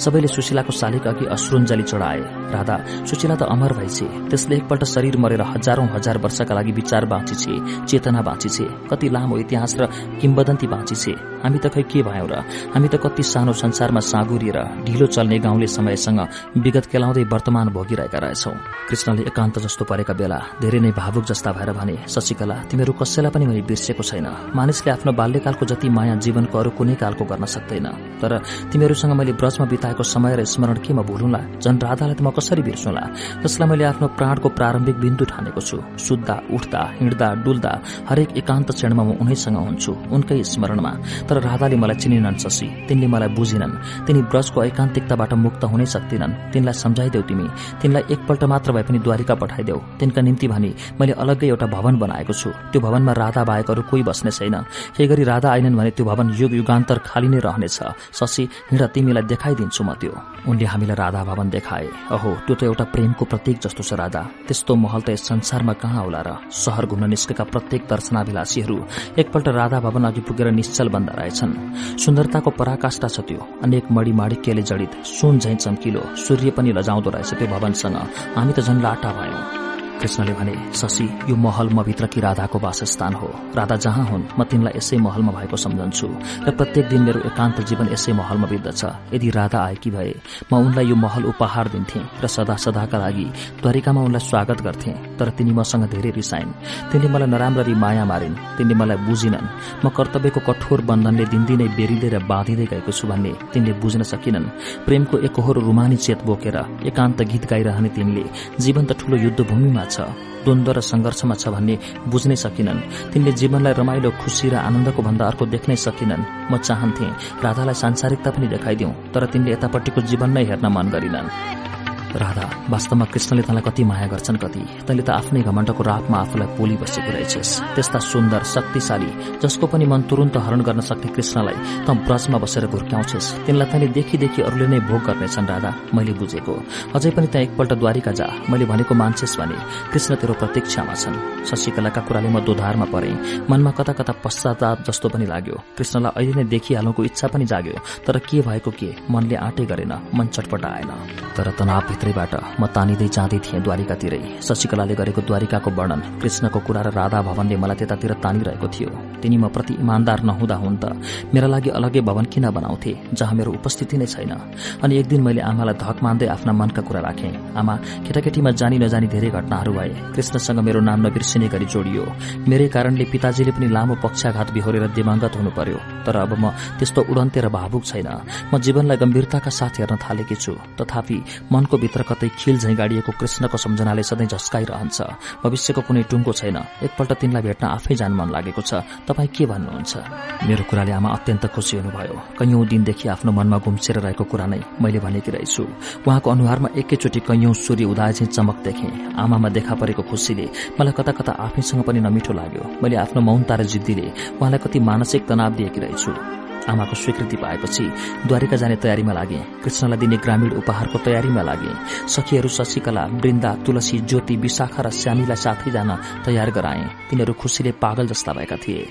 सबैले सुशीलाको शालिक अघि अश्रुञ्जली चढाए। राधा सुशीला त अमर भइछे त्यसले एकपल्ट शरीर मरेर हजारौं हजार वर्षका लागि विचार बाँचिछे चेतना बाँचिछे कति लामो इतिहास र किम्बदन्ती बाँचिछे। हामी त खै के भयौं र? हामी त कति सानो संसारमा साँगुरिएर ढिलो चल्ने गाउँले समयसँग विगत केलाउँदै वर्तमान भोगिरहेका रहेछौ। कृष्णले एकान्त जस्तो परेका बेला धेरै नै भावुक जस्ता भएर भने शशिकला तिमीहरू कसैलाई पनि मैले बिर्सेको छैन। मानिसले आफ्नो बाल्यकालको जति माया जीवनको अरू कुनै कालको गर्न सक्दैन। तर तिमीहरूसँग मैले ब्रज ब्रजमा बिताएको समय र स्मरण के म भुलुला? झन् राधालाई त म कसरी बिर्सुला? जसलाई मैले आफ्नो प्राणको प्रारम्भिक बिन्दु ठानेको छु। सुत्दा उठ्दा हिँड्दा डुल्दा हरेक एकान्त क्षणमा म उनैसँग हुन्छु उनकै स्मरणमा। तर राधाले मलाई चिनिनन् शशी। तिनले मलाई बुझिनन्। तिनी ब्रजको एकान्तिकताबाट मुक्त हुनै सक्दिनन् तिनलाई सम्झाइदेऊ तिमी। तिनलाई एकपल्ट मात्र भए पनि द्वारिका पठाइदेऊ। तिनका निम्ति भनी मैले अलग्गै एउटा भवन बनाएको छु। त्यो भवनमा राधा बाहेक अरू कोही बस्ने छैन। केही गरी राधा आइनन् भने त्यो भवन युग युगान्तर खाली नै रहनेछ। शशी हिँड तिमीलाई देखाइदिन्छु म त्यो। उनले हामीलाई राधा भवन देखाए। अहो त्यो त एउटा प्रेमको प्रतीक जस्तो छ राधा। त्यस्तो महल त यस संसारमा कहाँ होला र? शहर घुम्न निस्केका प्रत्येक दर्शनाभिलाषीहरू एकपल्ट राधा भवन अघि पुगेर निश्चल बन्द रहेछन्। सुन्दरताको पराकाष्ठा छ त्यो। अनेक मडी माडिक्यले जडित सुन झैं चम्किलो सूर्य पनि लजाउँदो रहेछ त्यो भवनसँग। हामी त झन् लाटा भयौं। कृष्णले भने शशी यो महल म भित्रकी राधाको वासस्थान हो। राधा जहाँ हुन् म तिनलाई यसै महलमा भएको सम्झन्छु। र प्रत्येक दिन मेरो एकान्त जीवन यसै महलमा बित्दछ। यदि राधा आएकी भए म उनलाई यो महल उपहार दिन्थे र सदा सदाका लागि द्वारिकामा उनलाई स्वागत गर्थे। तर तिनी मसँग धेरै रिसाइन्। तिनले मलाई नराम्ररी माया मारिन्। तिनले मलाई बुझिनन्। म कर्तव्यको कठोर बन्धनले दिनदिनै बेरिँदै र बाँधिँदै गएको छु भन्ने तिनले बुझ्न सकिनन्। प्रेमको एकहोरो रुमानी चेत बोकेर एकान्त गीत गाइरहने तिनले जीवन त ठूलो युद्धभूमिमा छ द्वन्द्व र संघर्षमा छ भन्ने बुझ्नै सकिनन्। तिनले जीवनलाई रमाइलो खुशी र आनन्दको भन्दा अर्को देख्नै सकिनन्। म चाहन्थे राधालाई सांसारिकता पनि देखाइदिउँ तर तिनले यतापट्टिको जीवन नै हेर्न मन गरिनन्। राधा वास्तवमा कृष्णले तँलाई कति माया गर्छन् कति? तैँले त आफ्नै घमण्डको रापमा आफूलाई पोली बसेको रहेछस्। त्यस्ता सुन्दर शक्तिशाली जसको पनि मन तुरन्त हरण गर्न सक्ने कृष्णलाई त ब्रजमा बसेर घुर्क्याउँछस्। तिनलाई तैँले देखि अरूले नै भोग गर्नेछन् राधा। मैले बुझेको। अझै पनि त्यहाँ एकपल्ट द्वारिका जा। मैले भनेको मान्छेस् भने कृष्ण तेरो प्रतीक्षामा छन्। शशिकलाका कुराले म दोधारमा परे। मनमा कता कता पश्चाताप जस्तो पनि लाग्यो। कृष्णलाई अहिले नै देखिहाल्नुको इच्छा पनि जाग्यो। तर के भएको के? मनले आँटै गरेन। मन चटपट आएन तर तनाव भित्रैबाट म तानिँदै जाँदै थिएँ द्वारिकातिरै। शशिकलाले गरेको द्वारिकाको वर्णन कृष्णको कुरा र राधा भवनले मलाई त्यतातिर तानिरहेको थियो। तिनी म प्रति इमान्दार नहुँदा हुन् त मेरा लागि अलग्गै भवन किन बनाउँथे जहाँ मेरो उपस्थिति नै छैन? अनि एक दिन मैले आमालाई धक मान्दै आफ्ना मनका कुरा राखेँ। आमा केटाकेटीमा जानी नजानी धेरै घटनाहरू भए। कृष्णसँग मेरो नाम नबिर्सिने गरी जोडियो। मेरै कारणले पिताजीले पनि लामो पक्षाघात बिहोरेर दिवंगत हुनु पर्यो तर अब म त्यस्तो उडन्ते र भावुक छैन। म जीवनलाई गम्भीरताका साथ हेर्न थालेकी छु। तथापि मनको भित्र कतै खिल झैं गाडिएको कृष्णको सम्झनाले सधैँ झस्काइरहन्छ। भविष्यको कुनै टुङ्गो छैन। एकपल्ट तिनलाई भेट्न आफै जान मन लागेको छ। तपाईँ के भन्नुहुन्छ? मेरो कुराले आमा अत्यन्त खुसी हुनुभयो। कैयौं दिनदेखि आफ्नो मनमा घुम्सेर रहेको कुरा नै मैले भनेकी रहेछु। उहाँको अनुहारमा एकैचोटि कैयौं सूर्य उदाय चाहिँ चमक देखे। आमामा देखा परेको खुसीले मलाई कता कता आफैसँग पनि नमिठो लाग्यो। मैले आफ्नो मौनता र जिद्दीले उहाँलाई कति मानसिक तनाव दिएकी रहेछु। आमाको स्वीकृति पाएपछि द्वारिका जाने तयारीमा लागे कृष्णलाई दिने ग्रामीण उपहारको तयारीमा लागे। सखीहरू शशिकला वृन्दा तुलसी ज्योति विशाखा र श्यामीलाई साथै जान तयार गराए। तिनीहरू खुसीले पागल जस्ता भएका थिए।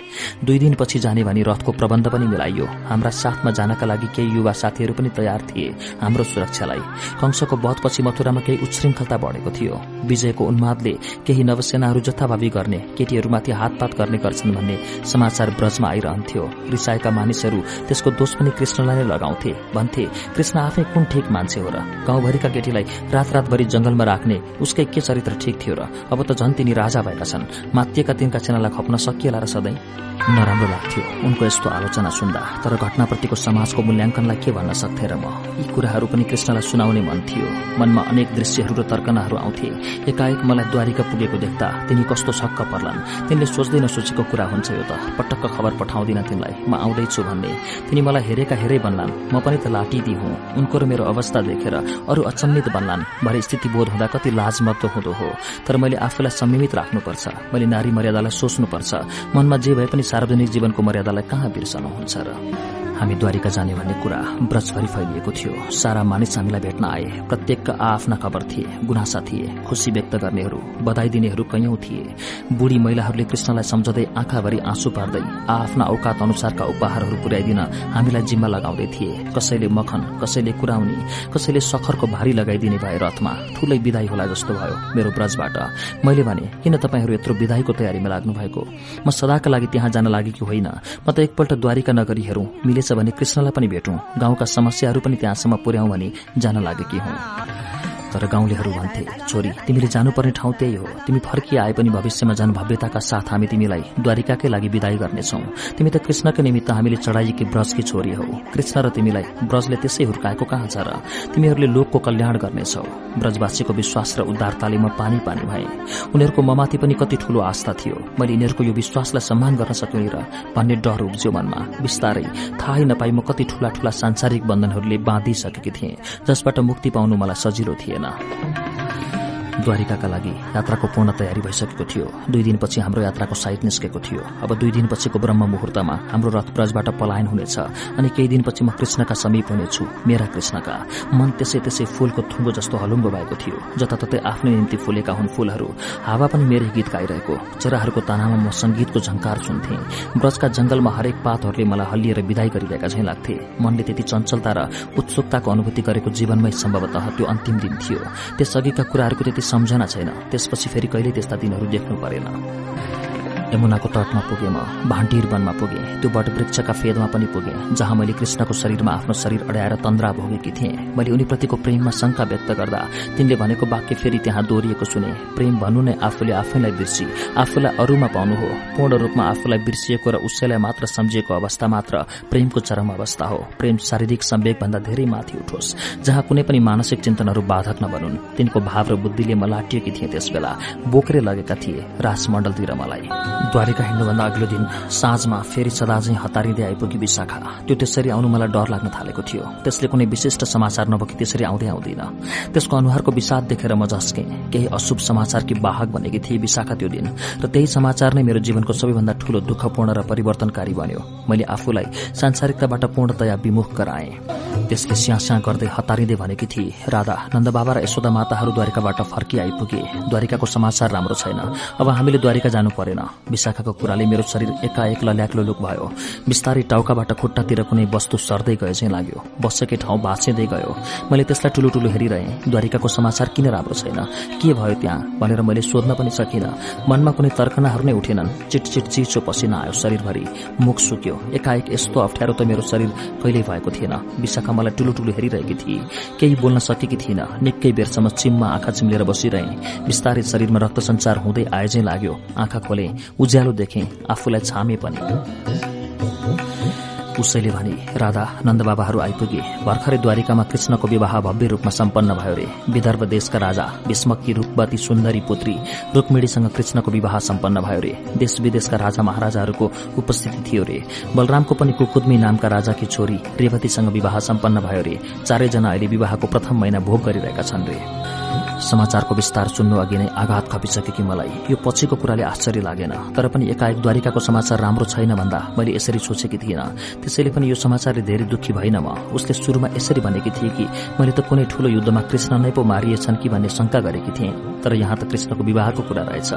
दुई दिनपछि जाने भनी रथको प्रबन्ध पनि मिलाइयो। हाम्रा साथमा जानका लागि केही युवा साथीहरू पनि तयार थिए हाम्रो सुरक्षालाई। कंशको बधपछि मथुरामा केही उच्छृङ्खलता बढेको थियो। विजयको उन्मादले केही नवसेनाहरू जथाभावी गर्ने केटीहरूमाथि हातपात गर्ने गर्छन् भन्ने समाचार ब्रजमा आइरहन्थ्यो। रिसाएका मानिसहरू त्यसको दोष पनि कृष्णलाई नै लगाउँथे। भन्थे कृष्ण आफै कुन ठिक मान्छे हो र? गाउँभरिका केटीलाई रात रातभरि जंगलमा राख्ने उसकै के चरित्र ठिक थियो र? अब त झन् तिनी राजा भएका छन्। मातिएका तिनका सेनालाई खप्न सकिएला र सधैँ? नराम्रो लाग्थ्यो उनको यस्तो आलोचना सुन्दा। तर घटनाप्रतिको समाजको मूल्याङ्कनलाई के भन्न सक्थे र म? यी कुराहरू पनि कृष्णलाई सुनाउने मन थियो। मनमा अनेक दृश्यहरू र तर्कनाहरू आउँथे। एकाएक मलाई द्वारिका पुगेको देख्दा तिनी कस्तो छक्क पर्लान्। तिनले सोच्दै नसोचेको कुरा हुन्छ यो त। पटक्क खबर पठाउँदिन तिनलाई। म आउँदैछु भन्ने। तिनी मलाई हेरेका हेरै बन्लान् म पनि त लाटिदी हुँ। उनको र मेरो अवस्था देखेर अरू अचम्मित बन्लान् भरे स्थिति बोध हुँदा कति लाजमत्व हुँदो हो। तर मैले आफूलाई संयमित राख्नुपर्छ। मैले नारी मर्यादालाई सोच्नुपर्छ। मनमा जे भए पनि सार्वजनिक जीवनको मर्यादालाई कहाँ बिर्सनुहुन्छ र? हामी द्वारिका जाने भन्ने कुरा ब्रजभरि फैलिएको थियो। सारा मानिस हामीलाई भेट्न आए। प्रत्येकका आफ्ना खबर थिए गुनासा थिए खुशी व्यक्त गर्नेहरू बधाई दिनेहरू कैयौं थिए। बुढी महिलाहरूले कृष्णलाई सम्झँदै आँखाभरि आँसु पार्दै आफ्ना औकात अनुसारका उपहारहरू पुर्याइदिन हामीलाई जिम्मा लगाउँदै थिए। कसैले मखन कसैले कुराउनी कसैले सखरको भारी लगाइदिने भए रथमा ठूलै विदाई होला जस्तो भयो मेरो ब्रजबाट। मैले भने किन तपाईँहरू यत्रो विदाईको तयारीमा लाग्नु भएको म सदाका लागि त्यहाँ जान लागेकी होइन। म त एकपल्ट द्वारिका नगरी हेरौं मिले भने कृष्णलाई पनि भेटौं। गाउँका समस्याहरू पनि त्यहाँसम्म पुर्याउँ भनी जान लागेकी हुँ। तर गाउँलेहरू भन्थे छोरी तिमीले जानुपर्ने ठाउँ त्यही हो। तिमी फर्किआए पनि भविष्यमा जान भव्यताका साथ हामी तिमीलाई द्वारिकाकै लागि विदाई गर्नेछौ। तिमी त कृष्णकै निमित्त हामीले चढाइएकी ब्रजकी छोरी हौ। कृष्ण र तिमीलाई ब्रजले त्यसै हुर्काएको कहाँ छ र? तिमीहरूले लोकको कल्याण गर्नेछौ। ब्रजवासीको विश्वास र उद्धारताले म पानी पानी भए। उनीहरूको ममाथि पनि कति ठूलो आस्था थियो। मैले यिनीहरूको यो विश्वासलाई सम्मान गर्न सक्ने र भन्ने डर उब्ज्यो मनमा। बिस्तारै थाहै नपाई म कति ठूला ठूला सांसारिक बन्धनहरूले बाँधिसकेकी थिएँ जसबाट मुक्ति पाउनु मलाई सजिलो थिएन द्वारिकाका लागि यात्राको पूर्ण तयारी भइसकेको थियो। दुई दिनपछि हाम्रो यात्राको साइट निस्केको थियो। अब दुई दिनपछिको ब्रह्म मुहूर्तमा हाम्रो रथ ब्रजबाट पलायन हुनेछ अनि केही दिनपछि म कृष्णका समीप हुनेछु मेरा कृष्णका। मन त्यसै त्यसै फूलको थुङ्गो जस्तो हलुङ्गो भएको थियो। जताततै आफ्नै निम्ति फुलेका हुन् फूलहरू हावा पनि मेरै गीत गाइरहेको। चराहरूको तानामा म संगीतको झंकार सुन्थे। ब्रजका जंगलमा हरेक पातहरूले मलाई हल्लिएर विदाई गरिरहेका झैं लाग्थे। मनले त्यति चञ्चलता र उत्सुकताको अनुभूति गरेको जीवनमै सम्भवतः त्यो अन्तिम दिन थियो। त्यसअघिका कुराहरूको त्यति सम्झना छैन। त्यसपछि फेरि कहिले त्यस्ता दिनहरू देख्नु परेन। यमुनाको तटमा पुगे म भान्टिर वनमा पुगे। त्यो वटवृक्षका फेदमा पनि पुगे जहाँ मैले कृष्णको शरीरमा आफ्नो शरीर अड्याएर तन्द्रा भोगेकी थिएँ। मैले उनीप्रतिको प्रेममा शंका व्यक्त गर्दा तिनले भनेको वाक्य फेरि त्यहाँ दोहोरिएको सुने प्रेम भन्नु नै आफूले आफैलाई बिर्सी आफूलाई अरूमा पाउनु हो पूर्ण रूपमा आफूलाई बिर्सिएको र उसैलाई मात्र सम्झिएको अवस्था मात्र प्रेमको चरम अवस्था हो। प्रेम शारीरिक सम्वेकभन्दा धेरै माथि उठोस् जहाँ कुनै पनि मानसिक चिन्तनहरू बाधक नबनुन्। तिनको भाव र बुद्धिले म लाटिएकी थिएँ त्यसबेला। बोक्रे लगेका थिए राजमण्डलतिर मलाई। द्वारिका हिँड्नुभन्दा अघिल्लो दिन साँझमा फेरि सदाझै हतारिँदै आइपुगी विशाखा। त्यो त्यसरी आउनु मलाई डर लाग्न थालेको थियो। त्यसले कुनै विशिष्ट समाचार नभएकी त्यसरी आउँदै आउँदैन। त्यसको अनुहारको विषाद देखेर म झस्के। केही अशुभ समाचारकी बाहक बनेकी थिए विशाखा त्यो दिन। र त्यही समाचार नै मेरो जीवनको सबैभन्दा ठूलो दुःखपूर्ण र परिवर्तनकारी बन्यो। मैले आफूलाई सांसारिकताबाट पूर्णतया विमुख गराएँ। त्यसले स्या स्या गर्दै हतारिँदै भनेकी थिए राधा नन्दबाबा र यशोदा माताहरू द्वारिकाबाट फर्की आइपुगे। द्वारिकाको समाचार राम्रो छैन। अब हामीले द्वारिका जानु परेन। विशाखाको कुराले मेरो शरीर एकाएक लल्याक्लो लुक भयो। बिस्तारै टाउकाबाट खुट्टातिर कुनै वस्तु सर्दै गए चाहिँ लाग्यो। बसेकै ठाउँ भाँचिँदै गयो। मैले त्यसलाई ठुलो ठुलो हेरिरहेँ। द्वारिकाको समाचार किन राम्रो छैन? के भयो त्यहाँ? भनेर मैले सोध्न पनि सकिनँ। मनमा कुनै तर्कनाहरू नै उठेनन्। चिटचिट चिचो पसिना आयो शरीरभरि। मुख सुक्यो। एकाएक यस्तो अप्ठ्यारो त मेरो शरीर कहिल्यै भएको थिएन। विशाखा मलाई ठुलो ठुलो हेरिरहेकी थिए। केही बोल्न सकेकी थिइन। निकै बेरसम्म चिममा आँखा चिम्लेर बसिरहे। बिस्तारै शरीरमा रक्त सञ्चार हुँदै आए चाहिँ लाग्यो। आँखा खोले। उज्यालो देखे आफूलाई छामे पनि। उसैले भने राधा नन्दबाबाहरू आइपुगे। भर्खरै द्वारिकामा कृष्णको विवाह भव्य रूपमा सम्पन्न भयो रे। विदर्भ देशका राजा भीष्मकी रूपवती सुन्दरी पुत्री रुक्मिणीसँग कृष्णको विवाह सम्पन्न भयो रे। देश विदेशका राजा महाराजाहरूको उपस्थिति थियो रे। बलरामको पनि कुकुदमी नामका राजाकी छोरी रेवतीसँग विवाह सम्पन्न भयो रे। चारैजना अहिले विवाहको प्रथम महिना भोग गरिरहेका छन् रे। समाचारको विस्तार सुन्नु अघि नै आघात खपिसक्यो कि मलाई। यो पछिको कुराले आश्चर्य लागेन। तर पनि एकाएक द्वारिकाको समाचार राम्रो छैन भन्दा मैले यसरी सोचेकी थिएन त्यसैले पनि यो समाचारले धेरै दुखी भइन म। उसले शुरूमा यसरी भनेकी थिए कि मैले त कुनै ठूलो युद्धमा कृष्ण नै पो मारिएछन् कि भन्ने शंका गरेकी थिएँ। तर यहाँ त कृष्णको विवाहको कुरा रहेछ।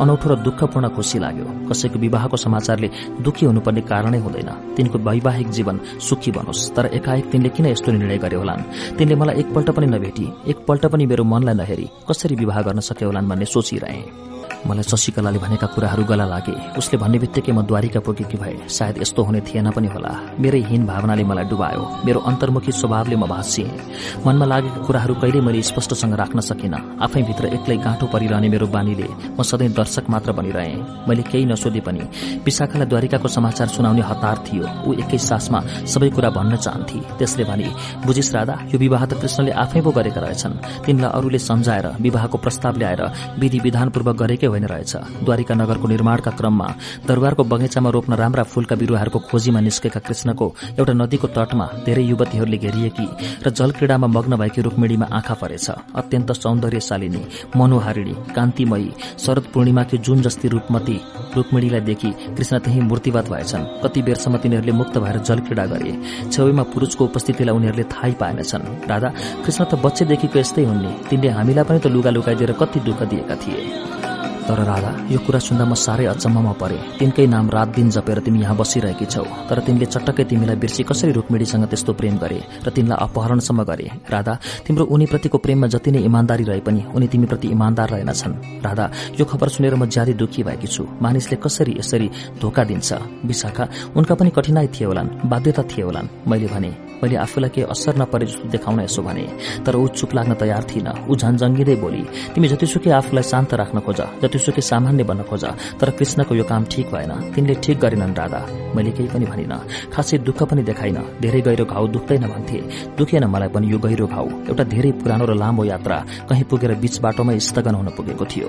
अनौठो र दुःखपूर्ण खुशी लाग्यो। कसैको विवाहको समाचारले दुखी हुनुपर्ने कारणै हुँदैन। तिनको वैवाहिक जीवन सुखी बनोस्। तर एकाएक तिनले किन यस्तो निर्णय गरे होलान्? तिनले मलाई एकपल्ट पनि नभेटी एकपल्ट पनि मेरो मनलाई नहेरी कसरी विवाह गर्न सके होलान् भन्ने सोचिरहे। मलाई शशिकलाले भनेका कुराहरू गला लागे। उसले भन्ने बित्तिकै म द्वारिका पुगेकी भए। सायद यस्तो हुने थिएन पनि होला। मेरै हीन भावनाले मलाई डुबायो। मेरो अन्तर्मुखी स्वभावले म भाँसिएँ। मनमा लागेका कुराहरू कहिल्यै मैले स्पष्टसँग राख्न सकिनँ। आफैभित्र एक्लै गाँठो परिरहने मेरो बानीले म सधैँ दर्शक मात्र बनिरहेँ। मैले केही नसोधे पनि विशाखालाई द्वारिकाको समाचार सुनाउने हतार थियो। ऊ एकै सासमा सबै कुरा भन्न चाहन्थे। त्यसले भने बुझिस राधा यो विवाह त कृष्णले आफै पो गरेका रहेछन्। तिनलाई अरूले सम्झाएर विवाहको प्रस्ताव ल्याएर विधि विधानपूर्वक गरेकै होइन रहेछ। द्वारिका नगरको निर्माणका क्रममा दरबारको बगैँचामा रोप्न राम्रा फूलका बिरूवाहरूको खोजीमा निस्केका कृष्णको एउटा नदीको तटमा धेरै युवतीहरूले घेरिएकी र जलक्रीडामा मग्न भएकी रुक्मिणीमा आँखा परेछ। अत्यन्त सौन्दर्यशालिनी मनोहारिणी कान्तिमयी शरद पूर्णिमाकी जुन जस्ती रूपमती रुक्मिणीलाई देखि कृष्ण त्यही मूर्तिवाद भएछन्। कति बेरसम्म तिनीहरूले मुक्त भएर जलक्रीडा गरे छेउमा पुरूषको उपस्थितिलाई उनीहरूले थाहै पाएनछन्। राधा कृष्ण त बच्चेदेखिको यस्तै हुन्ने तिनले हामीलाई पनि त लुगा लुगाइदिएर कति दुःख दिएका थिए। तर राधा यो कुरा सुन्दा म साह्रै अचम्ममा परे। तिनकै नाम रात दिन जपेर तिमी यहाँ बसिरहेकी छौ। तर तिमीले चटक्कै तिमीलाई बिर्सी कसरी रुक्मिडीसँग त्यस्तो प्रेम गरे र तिमीलाई अपहरणसम्म गरे। राधा तिम्रो उनीप्रतिको प्रेममा जति नै इमान्दारी रहे पनि उनी तिमीप्रति इमान्दार रहेनछन्। राधा यो खबर सुनेर म ज्यादै दुखी भएकी छु। मानिसले कसरी यसरी धोका दिन्छ? विशाखा उनका पनि कठिनाई थिए होलान् बाध्यता थिए होलान्। मैले भने मैले आफूलाई केही असर नपरे जस्तो देखाउन यसो भने। तर ऊ चुप लाग्न तयार थिइन ऊ झन् जङ्गिँदै बोली तिमी जतिसुकै आफूलाई शान्त राख्न खोज। जतिसुकै सामान्य बन्न खोज तर कृष्णको यो काम ठिक भएन। तिनले ठिक गरेनन् राधा। मैले केही पनि भनिन। खासै दुःख पनि देखाइन। धेरै गहिरो घाउ दुख्दैन भन्थे। दुखेन मलाई पनि यो गहिरो घाउ। एउटा धेरै पुरानो र लामो यात्रा। कहीँ पुगेर बीच बाटोमै स्थगन हुन पुगेको थियो।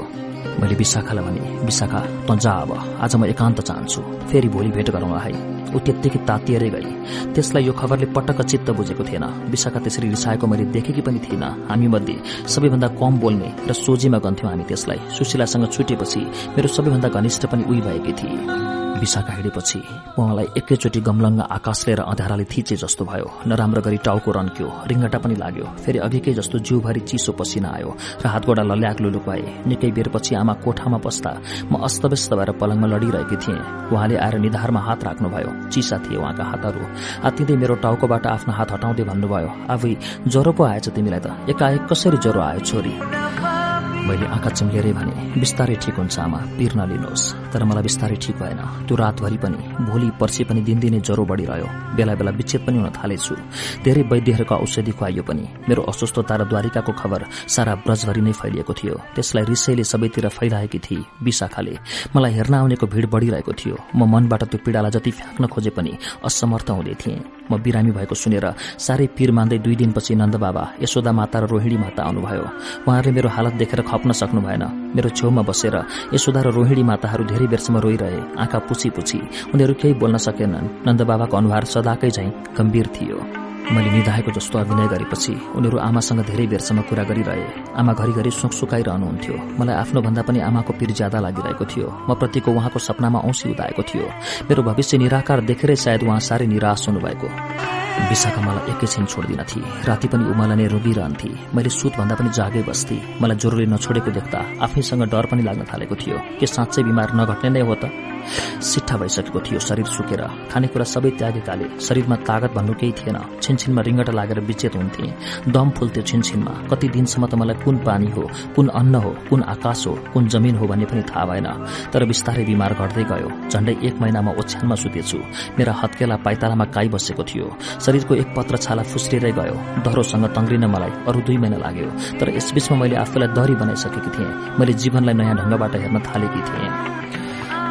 मैले विशाखालाई भने विशाखा त अब। आज म एकान्त चाहन्छु। फेरि भोलि भेट गरौँ है। ऊ त्यत्तिकै तातिएरै गई। त्यसलाई यो खबरले पटक्क चित्त बुझेको थिएन। विशाखा त्यसरी रिसाएको मैले देखेकी पनि थिइनँ। हामी मध्ये सबैभन्दा कम बोल्ने र सोझीमा गन्थ्यौं हामी त्यसलाई। सुशीलासँग छुटेपछि मेरो सबैभन्दा घनिष्ठ पनि उही भएकी थिए। विशाखा हिँडेपछि उहाँलाई एकैचोटि गमलङ्ग आकाश लिएर अँध्याराले थिचे जस्तो भयो। नराम्रो गरी टाउको रन्क्यो रिङ्गटा पनि लाग्यो। फेरि अघिकै जस्तो जिउभरि चिसो पसिना आयो। र हातगोडा लल्याक लुलुक भए निकै बेरपछि आमा कोठामा बस्दा म अस्तव्यस्त भएर पलङमा लडिरहेकी थिएँ। उहाँले आएर निधारमा हात राख्नुभयो। चिसा थिए उहाँका हातहरू। आत्तिँदै मेरो टाउकोबाट आफ्नो हात हटाउँदै भन्नुभयो आफै ज्वरो पो आएछ तिमीलाई त। एकाएक कसरी ज्वरो आयो छोरी? मैले आँखा चिम्लेरै भने बिस्तारै ठिक हुन्छ आमा। पिर नलिनुहोस्। तर मलाई बिस्तारै ठिक भएन। त्यो रातभरि पनि भोलि पर्सि पनि दिनदिनै ज्वरो बढ़िरह्यो। बेला बेला विच्छेद पनि हुन थालेछु। धेरै वैद्यहरूको औषधि खुवाइयो पनि। मेरो अस्वस्थता र द्वारिकाको खबर सारा ब्रजभरि नै फैलिएको थियो। त्यसलाई रिसैले सबैतिर फैलाएकी थिए विशाखाले। मलाई हेर्न आउनेको भीड़ बढ़िरहेको थियो। म मनबाट त्यो पीड़ालाई जति फ्याँक्न खोजे पनि असमर्थ हुँदै थिएँ। म बिरामी भएको सुनेर साह्रै पीर मान्दै दुई दिनपछि नन्द बाबा यशोदा माता र रोहिणी माता आउनुभयो। उहाँहरूले मेरो हालत देखेर खप्न सक्नु भएन। मेरो छेउमा बसेर यशोदा र रोहिणी माताहरू धेरै बेरसम्म रोइरहे आँखा पुछी पुछी उनीहरू केही बोल्न सकेनन्। नन्द बाबाको अनुहार सदाकै झैं गम्भीर थियो। मैले निधाएको जस्तो अभिनय गरेपछि उनीहरू आमासँग धेरै बेरसम्म कुरा गरिरहे। आमा घरिघरि सुकाइरहनुहुन्थ्यो। मलाई आफ्नो भन्दा पनि आमाको पीर ज्यादा लागिरहेको थियो। म प्रतिको उहाँको सपनामा औँसी उदाएको थियो। मेरो भविष्य निराकार देखेरै सायद उहाँ साह्रै निराश हुनुभएको। विशाखा मलाई एकैछिन छोड्दिन थिए राति पनि उमालाई नै रोगिरहन्थे। मैले सुतभन्दा पनि जागै बस्थे मलाई ज्वरोले नछोडेको देख्दा आफैसँग डर पनि लाग्न थालेको थियो। के साँच्चै बिमार नघट्ने नै हो त? सिट्ठा भइसकेको थियो शरीर सुकेर। खानेकुरा सबै त्यागेकाले। शरीरमा तागत भन्नु केही थिएन। छिनछिनमा रिङ्गटा लागेर विचेत हुन्थे। दम फुल्थ्यो छिनछिनमा। कति दिनसम्म त मलाई कुन पानी हो कुन अन्न हो कुन आकाश हो कुन जमिन हो भन्ने पनि थाहा भएन। तर बिस्तारै बिमार घट्दै गयो। झण्डै एक महिनामा ओछ्यानमा सुतेछु। मेरा हत्केला पाइतालामा काई बसेको थियो। शरीरको एक पत्र छाला फुस्रिँदै गयो। दह्रोसँग तङ्ग्रिन मलाई अरू दुई महिना लाग्यो। तर यसबीचमा मैले आफूलाई दरी बनाइसकेकी थिएँ। मैले जीवनलाई नयाँ ढंगबाट हेर्न थालेकी थिएँ।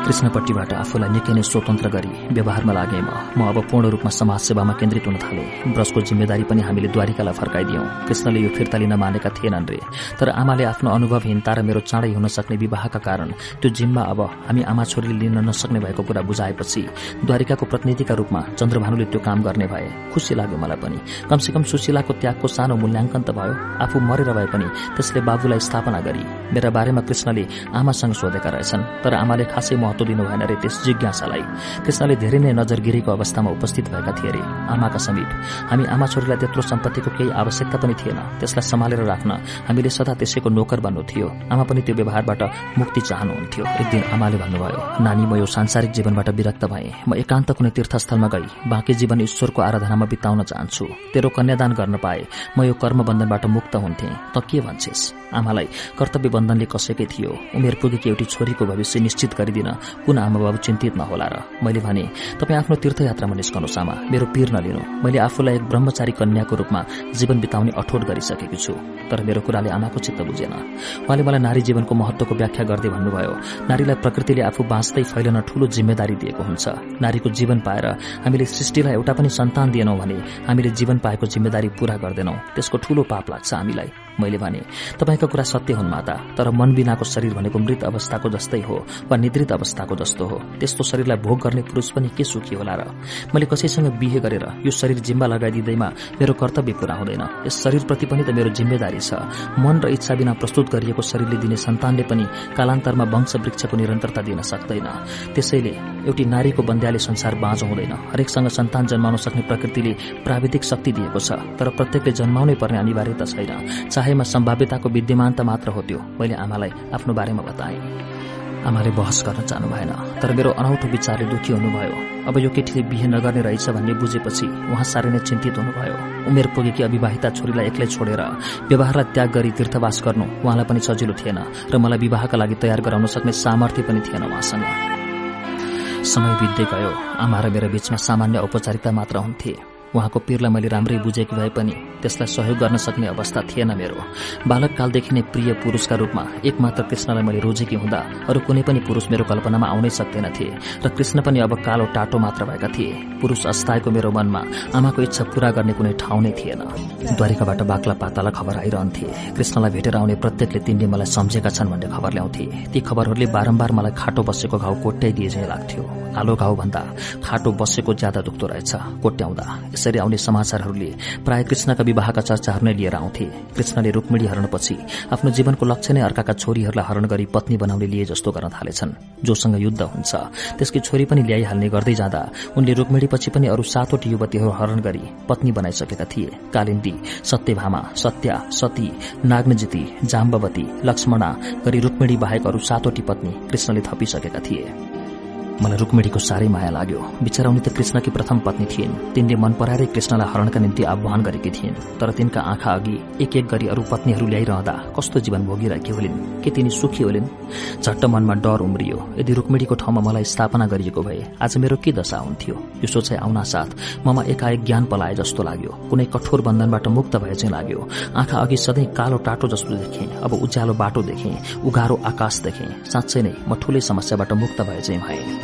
कृष्णपट्टिबाट आफूलाई निकै नै स्वतन्त्र गरी व्यवहारमा लागे म। अब पूर्ण रूपमा समाजसेवामा केन्द्रित हुन थाले। ब्रजको जिम्मेदारी पनि हामीले द्वारिकालाई फर्काइदियौं। कृष्णले यो फिर्ता लिन मानेका थिएनन् रे। तर आमाले आफ्नो अनुभवहीनता र मेरो चाँडै हुन सक्ने विवाहका कारण त्यो जिम्मा अब हामी आमा छोरीले लिन नसक्ने भएको कुरा बुझाएपछि द्वारिकाको प्रतिनिधिका रूपमा चन्द्रभानुले त्यो काम गर्ने भए खुसी लाग्यो मलाई पनि। कमसेकम सुशीलाको त्यागको सानो मूल्याङ्कन त भयो। आफू मरेर भए पनि त्यसले बाबुलाई स्थापना गरी मेरा बारेमा कृष्णले आमासँग सोधेका रहेछन्। तर आमाले खासै महत्व दिनु भएन रे त्यस जिज्ञासालाई कृष्णले धेरै नै नजर गिरेको अवस्थामा उपस्थित भएका थिए अरे आमाका समीप हामी आमा छोरीलाई त्यत्रो सम्पत्तिको केही आवश्यकता पनि थिएन। त्यसलाई सम्हालेर राख्न हामीले सदा त्यसैको नोकर बन्नु थियो। आमा पनि त्यो व्यवहारबाट मुक्ति चाहनुहुन्थ्यो। एक दिन आमाले भन्नुभयो नानी म यो सांसारिक जीवनबाट विरक्त भए। म एकान्त कुनै तीर्थस्थलमा गई। बाँकी जीवन ईश्वरको आराधनामा बिताउन चाहन्छु। तेरो कन्यादान गर्न पाए म यो कर्मबन्धनबाट मुक्त हुन्थे। त के भन्छेस्? आमालाई कर्तव्य बन्धनले कसैकै थियो। उमेर पुगेकी एउटी छोरीको भविष्य निश्चित गरिदिन कुन आमा बाबु चिन्तित नहोला र मैले भने तपाईँ आफ्नो तीर्थयात्रामा निस्कनुहोस् आमा मेरो पीर नलिनु। मैले आफूलाई एक ब्रह्मचारी कन्याको रूपमा जीवन बिताउने अठोट गरिसकेको छु तर मेरो कुराले आमाको चित्त बुझेन। उहाँले मलाई नारी जीवनको महत्वको व्याख्या गर्दै भन्नुभयो नारीलाई प्रकृतिले आफू बाँच्दै फैलन ठूलो जिम्मेदारी दिएको हुन्छ। नारीको जीवन पाएर हामीले सृष्टिलाई एउटा पनि सन्तान दिएनौं भने हामीले जीवन पाएको जिम्मेदारी पूरा गर्दैनौं। त्यसको ठूलो पाप लाग्छ हामीलाई। मैले भने तपाईँका कुरा सत्य हुन् माता तर मन बिनाको शरीर भनेको मृत अवस्थाको जस्तै हो वा निद्रित अवस्थाको जस्तो हो। त्यस्तो शरीरलाई भोग गर्ने पुरूष पनि के सुखी होला र? मैले कसैसँग बिहे गरेर यो शरीर जिम्मा लगाइदिँदैमा मेरो कर्तव्य पूरा हुँदैन। यस शरीरप्रति पनि त मेरो जिम्मेदारी छ। मन र इच्छा बिना प्रस्तुत गरिएको शरीरले दिने सन्तानले पनि कालान्तरमा वंश वृक्षको निरन्तरता दिन सक्दैन। त्यसैले एउटी नारीको बन्ध्याले संसार बाँझो हुँदैन। हरेकसँग सन्तान जन्माउन सक्ने प्रकृतिले प्राविधिक शक्ति दिएको छ तर प्रत्येकले जन्माउनै पर्ने अनिवार्यता छैन। चाहेमा सम्भाव्यताको विद्यमानता मात्र हो त्यो। मैले आमालाई आफ्नो बारेमा बताएँ। आमाले बहस गर्न चाहनु भएन तर मेरो अनौठो विचारले दुखी हुनुभयो। अब यो केटीले बिहे नगर्ने रहेछ भन्ने बुझेपछि उहाँ साह्रै नै चिन्तित हुनुभयो। उमेर पुगेकी अविवाहिता छोरीलाई एक्लै छोडेर व्यवहारलाई त्याग गरी तीर्थवास गर्नु उहाँलाई पनि सजिलो थिएन र मलाई विवाहका लागि तयार गराउन सक्ने सामर्थ्य पनि थिएन उहाँसँग। समय बित्दै गयो। आमा र मेरो बीचमा सामान्य औपचारिकता मात्र हुन्थे। उहाँको पीरलाई मैले राम्रै बुझेकी भए पनि त्यसलाई सहयोग गर्न सक्ने अवस्था थिएन मेरो। बालककालदेखि नै प्रिय पुरूषका रूपमा एकमात्र कृष्णलाई मैले रोजेकी हुँदा अरू कुनै पनि पुरूष मेरो कल्पनामा आउनै सक्दैनथे र कृष्ण पनि अब कालो टाटो मात्र भएका थिए। पुरूष अस्ताएको मेरो मनमा आमाको इच्छा पूरा गर्ने कुनै ठाउँ नै थिएन। द्वारिकाबाट बाक्ला पाताला खबर आइरहन्थे। कृष्णलाई भेटेर आउने प्रत्येकले तिनले मलाई सम्झेका छन् भन्ने खबर ल्याउँथे। ती खबरहरूले बारम्बार मलाई खाटो बसेको घाउ कोट्याइदिए लाग्थ्यो। आलो घाउ भन्दा खाटो बसेको ज्यादा दुख्दो रहेछ। कोट्याउँदा। यसरी आउने समाचारहरूले प्राय कृष्णका विवाहका चर्चाहरू नै लिएर आउँथे। कृष्णले रुक्मिणी हरणपछि आफ्नो जीवनको लक्ष्य नै अर्काका छोरीहरूलाई हरण गरी पत्नी बनाउने लिए जस्तो गर्न थालेछन्। जोसँग युद्ध हुन्छ। त्यसकी छोरी पनि ल्याइहाल्ने गर्दै जाँदा उनले रुक्मिणीपछि पनि अरू सातवटी युवतीहरू हरण गरी पत्नी बनाइसकेका थिए। कालिन्दी सत्यभामा सत्या सती नाग्नजिती जाम्बवती लक्ष्मणा गरी रुक्मिणी बाहेक अरू सातवटी पत्नी कृष्णले थपिसकेका थिए। मलाई रुक्मिणीको साह्रै माया लाग्यो। बिचराउनी त कृष्णकी प्रथम पत्नी थिइन्। तिनले मन पराएरै कृष्णलाई हरणका निम्ति आह्वान गरेकी थिइन्। तर तिनका आँखा अघि एक एक गरी अरू पत्नीहरू ल्याइरहँदा कस्तो जीवन भोगिरहेकी होलिन्? के तिनी सुखी होलिन्? झट्ट मनमा डर उम्रियो। यदि रुक्मिणीको ठाउँमा मलाई स्थापना गरिएको भए आज मेरो के दशा हुन्थ्यो? यो सोचाइ आउन साथ ममा एकाएक ज्ञान पलाए जस्तो लाग्यो। कुनै कठोर बन्धनबाट मुक्त भए चाहिँ लाग्यो। आँखा अघि सधैँ कालो टाटो जस्तो देखेँ अब उज्यालो बाटो देखेँ उघारो आकाश देखेँ। साँच्चै नै म ठूलै समस्याबाट मुक्त भए चाहिँ भएँ।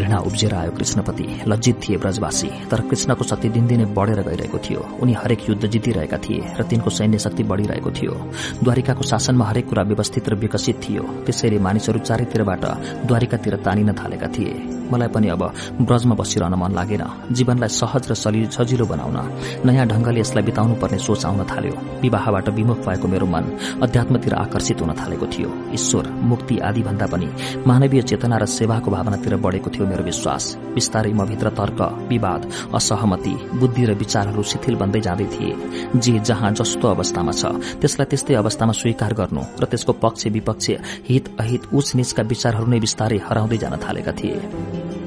घृणा उब्जेर आयो कृष्णपति। लज्जित थिए ब्रजवासी। तर कृष्णको शक्ति दिनदिनै बढेर गइरहेको थियो। उनी हरेक युद्ध जितिरहेका थिए र तिनको सैन्य शक्ति बढ़िरहेको थियो। द्वारिकाको शासनमा हरेक कुरा व्यवस्थित र विकसित थियो। त्यसैले मानिसहरू चारैतिरबाट द्वारिकातिर तानिन थालेका थिए। मलाई पनि अब ब्रजमा बसिरहन मन लागेन। जीवनलाई सहज र सजिलो बनाउन नयाँ ढंगले यसलाई बिताउनु पर्ने सोच आउन थाल्यो। विवाहबाट विमुख भएको मेरो मन अध्यात्मतिर आकर्षित हुन थालेको थियो। ईश्वर मुक्ति आदि भन्दा पनि मानवीय चेतना र सेवाको भावनातिर बढ़ेको थियो मेरो विश्वास बिस्तारै म भित्र तर्क विवाद असहमति बुद्धि र विचारहरू शिथिल बन्दै जाँदै थिए। जे जहाँ जस्तो अवस्थामा छ त्यसलाई त्यस्तै अवस्थामा स्वीकार गर्नु र त्यसको पक्ष विपक्ष हित अहित उच निचका विचारहरू नै बिस्तारै हराउँदै जान थालेका थिए।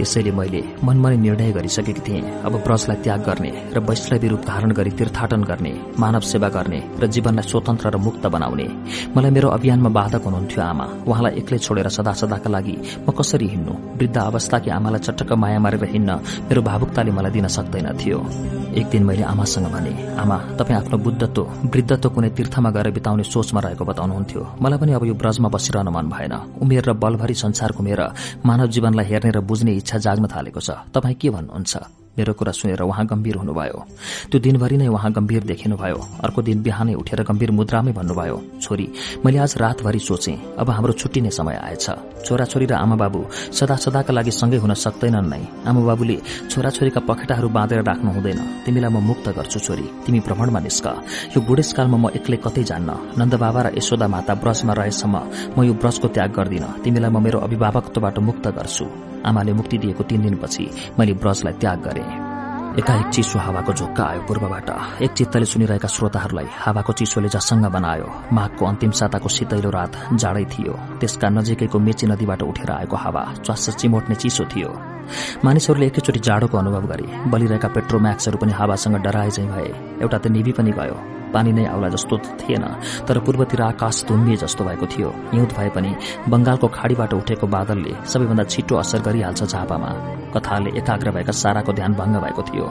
त्यसैले मैले मनमा नै निर्णय गरिसकेकी थिएँ। अब ब्रजलाई त्याग गर्ने र वैष्णवी रूप धारण गरी तीर्थाटन गर्ने मानव सेवा गर्ने र जीवनलाई स्वतन्त्र र मुक्त बनाउने। मलाई मेरो अभियानमा बाधक हुनुहुन्थ्यो आमा। उहाँलाई एक्लै छोडेर सदा सदाका लागि म कसरी हिँड्नु? वृद्ध अवस्थाकी आमालाई चटक्क माया मारेर हिँड्न मेरो भावुकताले मलाई दिन सक्दैन थियो। एक दिन मैले आमासँग भने आमा तपाईँ आफ्नो बुद्धत्व वृद्धत्व कुनै तीर्थमा गएर बिताउने सोचमा रहेको बताउनुहुन्थ्यो। मलाई पनि अब यो ब्रजमा बसिरहन मन भएन। उमेर र बलभरि संसार घुमेर मानव जीवनलाई हेर्ने र बुझ्ने इच्छा जाग्न थालेको छ। तपाईँ के भन्नुहुन्छ? मेरो कुरा सुनेर उहाँ गम्भीर हुनुभयो। त्यो दिनभरि नै उहाँ गम्भीर देखिनुभयो। अर्को दिन बिहानै उठेर गम्भीर मुद्रामै भन्नुभयो छोरी मैले आज रातभरि सोचे अब हाम्रो छुट्टिने समय आएछ। छोराछोरी र आमा बाबु सदा सदाका लागि सँगै हुन सक्दैनन् नै। आमा बाबुले छोराछोरीका पखेटाहरू बाँधेर राख्नु हुँदैन। तिमीलाई म मुक्त गर्छु छोरी। तिमी भ्रमणमा निस्क। यो बुढेसकालमा म एक्लै कतै जान्न। नन्द बाबा र यशोदा माता ब्रजमा रहेसम्म म यो ब्रजको त्याग गर्दिन। तिमीलाई म मेरो अभिभावकत्वबाट मुक्त गर्छु। आमाले मुक्ति दिएको तीन दिनपछि मैले ब्रजलाई त्याग गरे। एकाएक चिसो हावाको झोक्का आयो पूर्वबाट। एक चित्तले सुनिरहेका श्रोताहरूलाई हावाको चिसोले जसङ्ग बनायो। माघको अन्तिम साताको शीतैलो रात जाडै थियो। त्यसका नजिकैको मेची नदीबाट उठेर आएको हावा च्वास चिमोट्ने चिसो थियो। मानिसहरूले एकैचोटि जाडोको अनुभव गरे। बलिरहेका पेट्रोम्याक्सहरू पनि हावासँग डराए चाहिँ भए। एउटा त निभी पनि गयो। पानी नै आउला जस्तो थिएन तर पूर्वतिर आकाश धुम्बिए जस्तो भएको थियो। हिउँद भए पनि बंगालको खाड़ीबाट उठेको बादलले सबैभन्दा छिटो असर गरिहाल्छ झापामा। कथाले एकाग्र भएका साराको ध्यान भंग भएको थियो।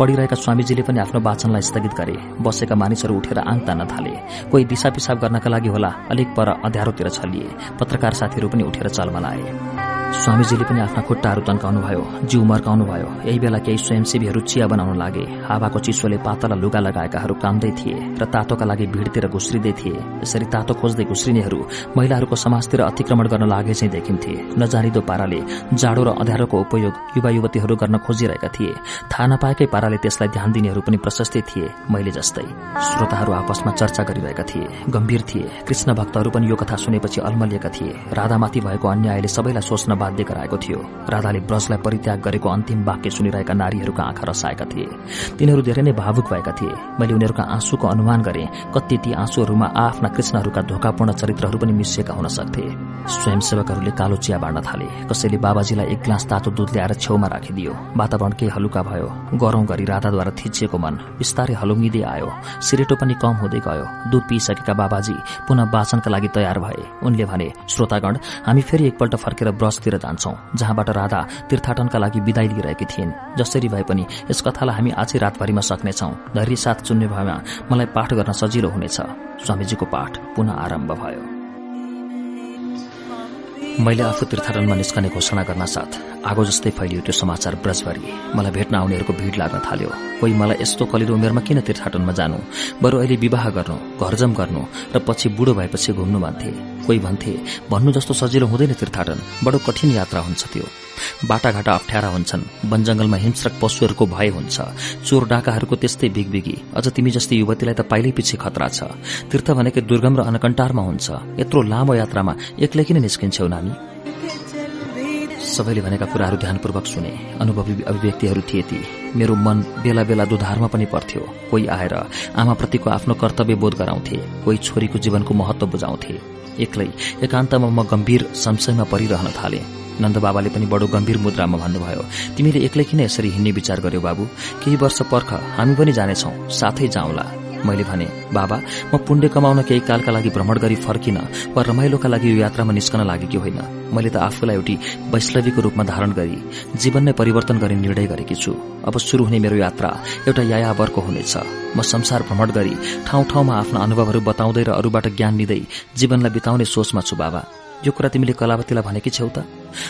पढिरहेका स्वामीजीले पनि आफ्नो वाचनलाई स्थगित गरे। बसेका मानिसहरू उठेर आङ तान्न थाले। कोही दिशा पिसाब गर्नका लागि होला अलिक पर अध्यारोतिर छलिए। पत्रकार साथीहरू पनि उठेर चलमलाए स्वामीजीले पनि आफ्ना खुट्टाहरू तन्काउनुभयो जिउ मर्काउनुभयो। यही बेला केही स्वयंसेवीहरू चिया बनाउन लागे। हावाको चिसोले पातला लुगा लगाएकाहरू कामदै थिए र तातोका लागि भीड़तिर घुस्रिँदै थिए। यसरी तातो खोज्दै घुस्रिनेहरू महिलाहरूको समाजतिर अतिक्रमण गर्न लागे चाहिँ देखिन्थे। नजानिदो पाराले जाडो र अँध्यारोको उपयोग युवा युवतीहरू गर्न खोजिरहेका थिए। थाहा नपाएकै पाराले त्यसलाई ध्यान दिनेहरू पनि प्रशस्तै थिए मैले जस्तै। श्रोताहरू आपसमा चर्चा गरिरहेका थिए गम्भीर थिए। कृष्ण भक्तहरू पनि यो कथा सुनेपछि अल्मलिएका थिए। राधामाथि भएको अन्यायले सबैलाई सोच्न बाध्य गराएको थियो। राधाले ब्रजलाई परित्याग गरेको अन्तिम वाक्य सुनिरहेका नारीहरूका आँखा रसाएका थिए। तिनीहरू धेरै नै भावुक भएका थिए। मैले उनीहरूका आँसुको अनुमान गरे कति ती आँसुहरूमा आफ्ना कृष्णहरूका धोकापूर्ण चरित्रहरू पनि मिसिएका हुन सक्थे। स्वयंसेवकहरूले कालो चिया बाँड्न थाले। कसैले बाबाजीलाई एक ग्लास तातो दुध ल्याएर छेउमा राखिदियो। वातावरण केही हलुका भयो? गरौं गरी राधाद्वारा थिचिएको मन बिस्तारै हलुङ्गिँदै आयो। सिरेटो पनि कम हुँदै गयो। दुध पिइसकेका बाबाजी पुनः वाचनका लागि तयार भए। उनले भने श्रोतागण हामी फेरि एकपल्ट फर्केर ब्रजतिर जान्छौं जहाँबाट राधा तीर्थाटनका लागि विदाई लिइरहेकी थिइन्। जसरी भए पनि यस कथालाई हामी आजै रातभरिमा सक्नेछौं। धैर्य साथ चुन्ने भएमा मलाई पाठ गर्न सजिलो हुनेछ। स्वामीजीको पाठ पुनः आरम्भ भयो। मैले आफू तीर्थाटनमा निस्कने घोषणा गर्न साथ आगो जस्तै फैलियो त्यो समाचार ब्रजभरि मलाई भेट्न आउनेहरूको भीड़ लाग्न थाल्यो। कोही मलाई यस्तो कलिलो उमेरमा किन तीर्थाटनमा जानु? बरु अहिले विवाह गर्नु घरजम गर्नु र पछि बुढो भएपछि घुम्नु भन्थे। कोही भन्थे भन्नु जस्तो सजिलो हुँदैन तीर्थाटन बडो कठिन यात्रा हुन्छ त्यो। बाटाघाटा अप्ठ्यारा हुन्छन्। वन जंगलमा हिंस्रक पशुहरूको भय हुन्छ। चोर डाकाहरूको त्यस्तै बिगबिगी। अझ तिमी जस्तै युवतीलाई त पाइलै पछि खतरा छ। तीर्थ भनेकै दुर्गम र अनकन्टारमा हुन्छ। यत्रो लामो यात्रामा एक्लै किन निस्किन्छौ नानी? सबैले भनेका कुराहरू ध्यानपूर्वक सुने। अनुभवी अभिव्यक्तिहरू थिए ती। मेरो मन बेला बेला दुधारमा पनि पर्थ्यो। कोही आएर आमाप्रतिको आफ्नो कर्तव्य बोध गराउँथे। कोही छोरीको जीवनको महत्व बुझाउँथे। एक्लै एकान्तमा म गम्भीर संशयमा परिरहन थाले। नन्द बाबाले पनि बडो गम्भीर मुद्रामा भन्नुभयो तिमीले एक्लै किन यसरी हिँड्ने विचार गर्यो बाबु? केही वर्ष पर्ख हामी पनि जानेछौ साथै जाउँला। मैले भने बाबा म पुण्य कमाउन केही कालका लागि भ्रमण गरी फर्किन वा रमाइलोका लागि यो यात्रामा निस्कन लागेकी होइन। मैले त आफूलाई एउटी वैष्णवीको रूपमा धारण गरी जीवन नै परिवर्तन गर्ने निर्णय गरेकी छु। अब शुरू हुने मेरो यात्रा एउटा यायावरको हुनेछ। म संसार भ्रमण गरी ठाउँ ठाउँमा आफ्ना अनुभवहरू बताउँदै र अरूबाट ज्ञान लिँदै जीवनलाई बिताउने सोचमा छु बाबा। यो कुरा तिमीले कलावतीलाई भनेकी छेउ त?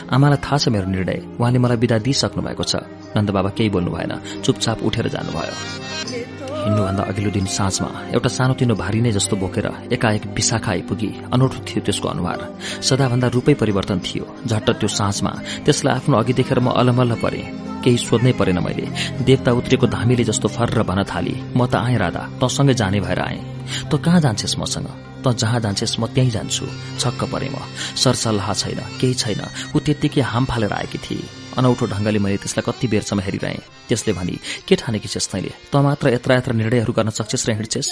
आमालाई थाहा छ मेरो निर्णय। उहाँले मलाई विदा दिइसक्नु भएको छ। नन्द बाबा केही बोल्नु भएन। चुपचाप उठेर जानुभयो। हिँड्नुभन्दा अघिल्लो दिन साँझमा एउटा सानोतिनो भारी नै जस्तो बोकेर एकाएक विशाखा आइपुगी अनौठो थियो त्यसको अनुहार। सदाभन्दा रूपै परिवर्तन थियो। झट्ट त्यो साँझमा त्यसलाई आफ्नो अघि देखेर म अलमल्ल परे। केही सोध्नै परेन मैले। देवता उत्रेको धामीले जस्तो फर्र भन थाली। म त आएँ राधा तसँगै जाने भएर आएँ। त कहाँ जान्छेस् मसँग? त जहाँ जान्छेस् म त्यहीँ जान्छु। छक्क परे म। सरसल्लाह छैन केही छैन। ऊ त्यत्तिकै हाम फालेर आएकी थिए। अनौठो ढंगले मैले त्यसलाई कति बेरसम्म हेरिरहेँ। त्यसले भनी के ठानेकी छेस् तैँले? त मात्र यत्र यत्र निर्णयहरू गर्न सक्छेस् र हिँड्छेस्?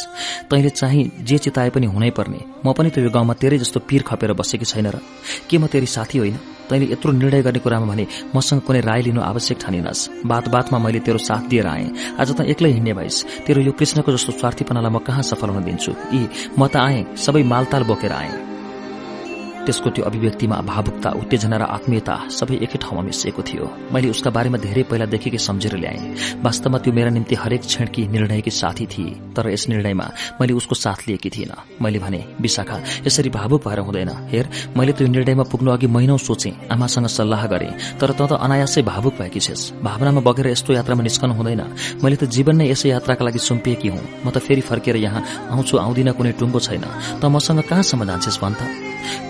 तैँले चाहिँ जे चिताए पनि हुनै पर्ने। म पनि त यो गाउँमा तेरै जस्तो पीर खपेर बसेकी छैन र। के म तेरी साथी होइन? तैँले यत्रो निर्णय गर्ने कुरामा भने मसँग कुनै राय लिनु आवश्यक ठानिनस्। बात बातमा मैले तेरो साथ दिएर आएँ। आज त एक्लै हिँड्ने भइस। तेरो यो कृष्णको जस्तो स्वार्थीपनालाई म कहाँ सफल हुन दिन्छु? यी म त आएँ। सबै मालताल बोकेर आएँ। त्यसको त्यो अभिव्यक्तिमा भावुकता उत्तेजना र आत्मीयता सबै एकै ठाउँमा मिसिएको थियो। मैले उसका बारेमा धेरै पहिलादेखिकै सम्झेर ल्याएँ। वास्तवमा त्यो मेरा निम्ति हरेक क्षणकी निर्णयकी साथी थिए तर यस निर्णयमा मैले उसको साथ लिएकी थिइनँ। मैले भने विशाखा यसरी भावुक भएर हुँदैन। हेर मैले त्यो निर्णयमा पुग्नु अघि महिनौ सोचे आमासँग सल्लाह गरे तर त त अनायासै भावुक भएकी छेस्। भावनामा बगेर यस्तो यात्रामा निस्कनु हुँदैन। मैले त जीवन नै यसै यात्राका लागि सुम्पिएकी हुँ। म त फेरि फर्केर यहाँ आउँछु आउँदिन कुनै टुङ्गो छैन। त मसँग कहाँसम्म जान्छेस् भन् त?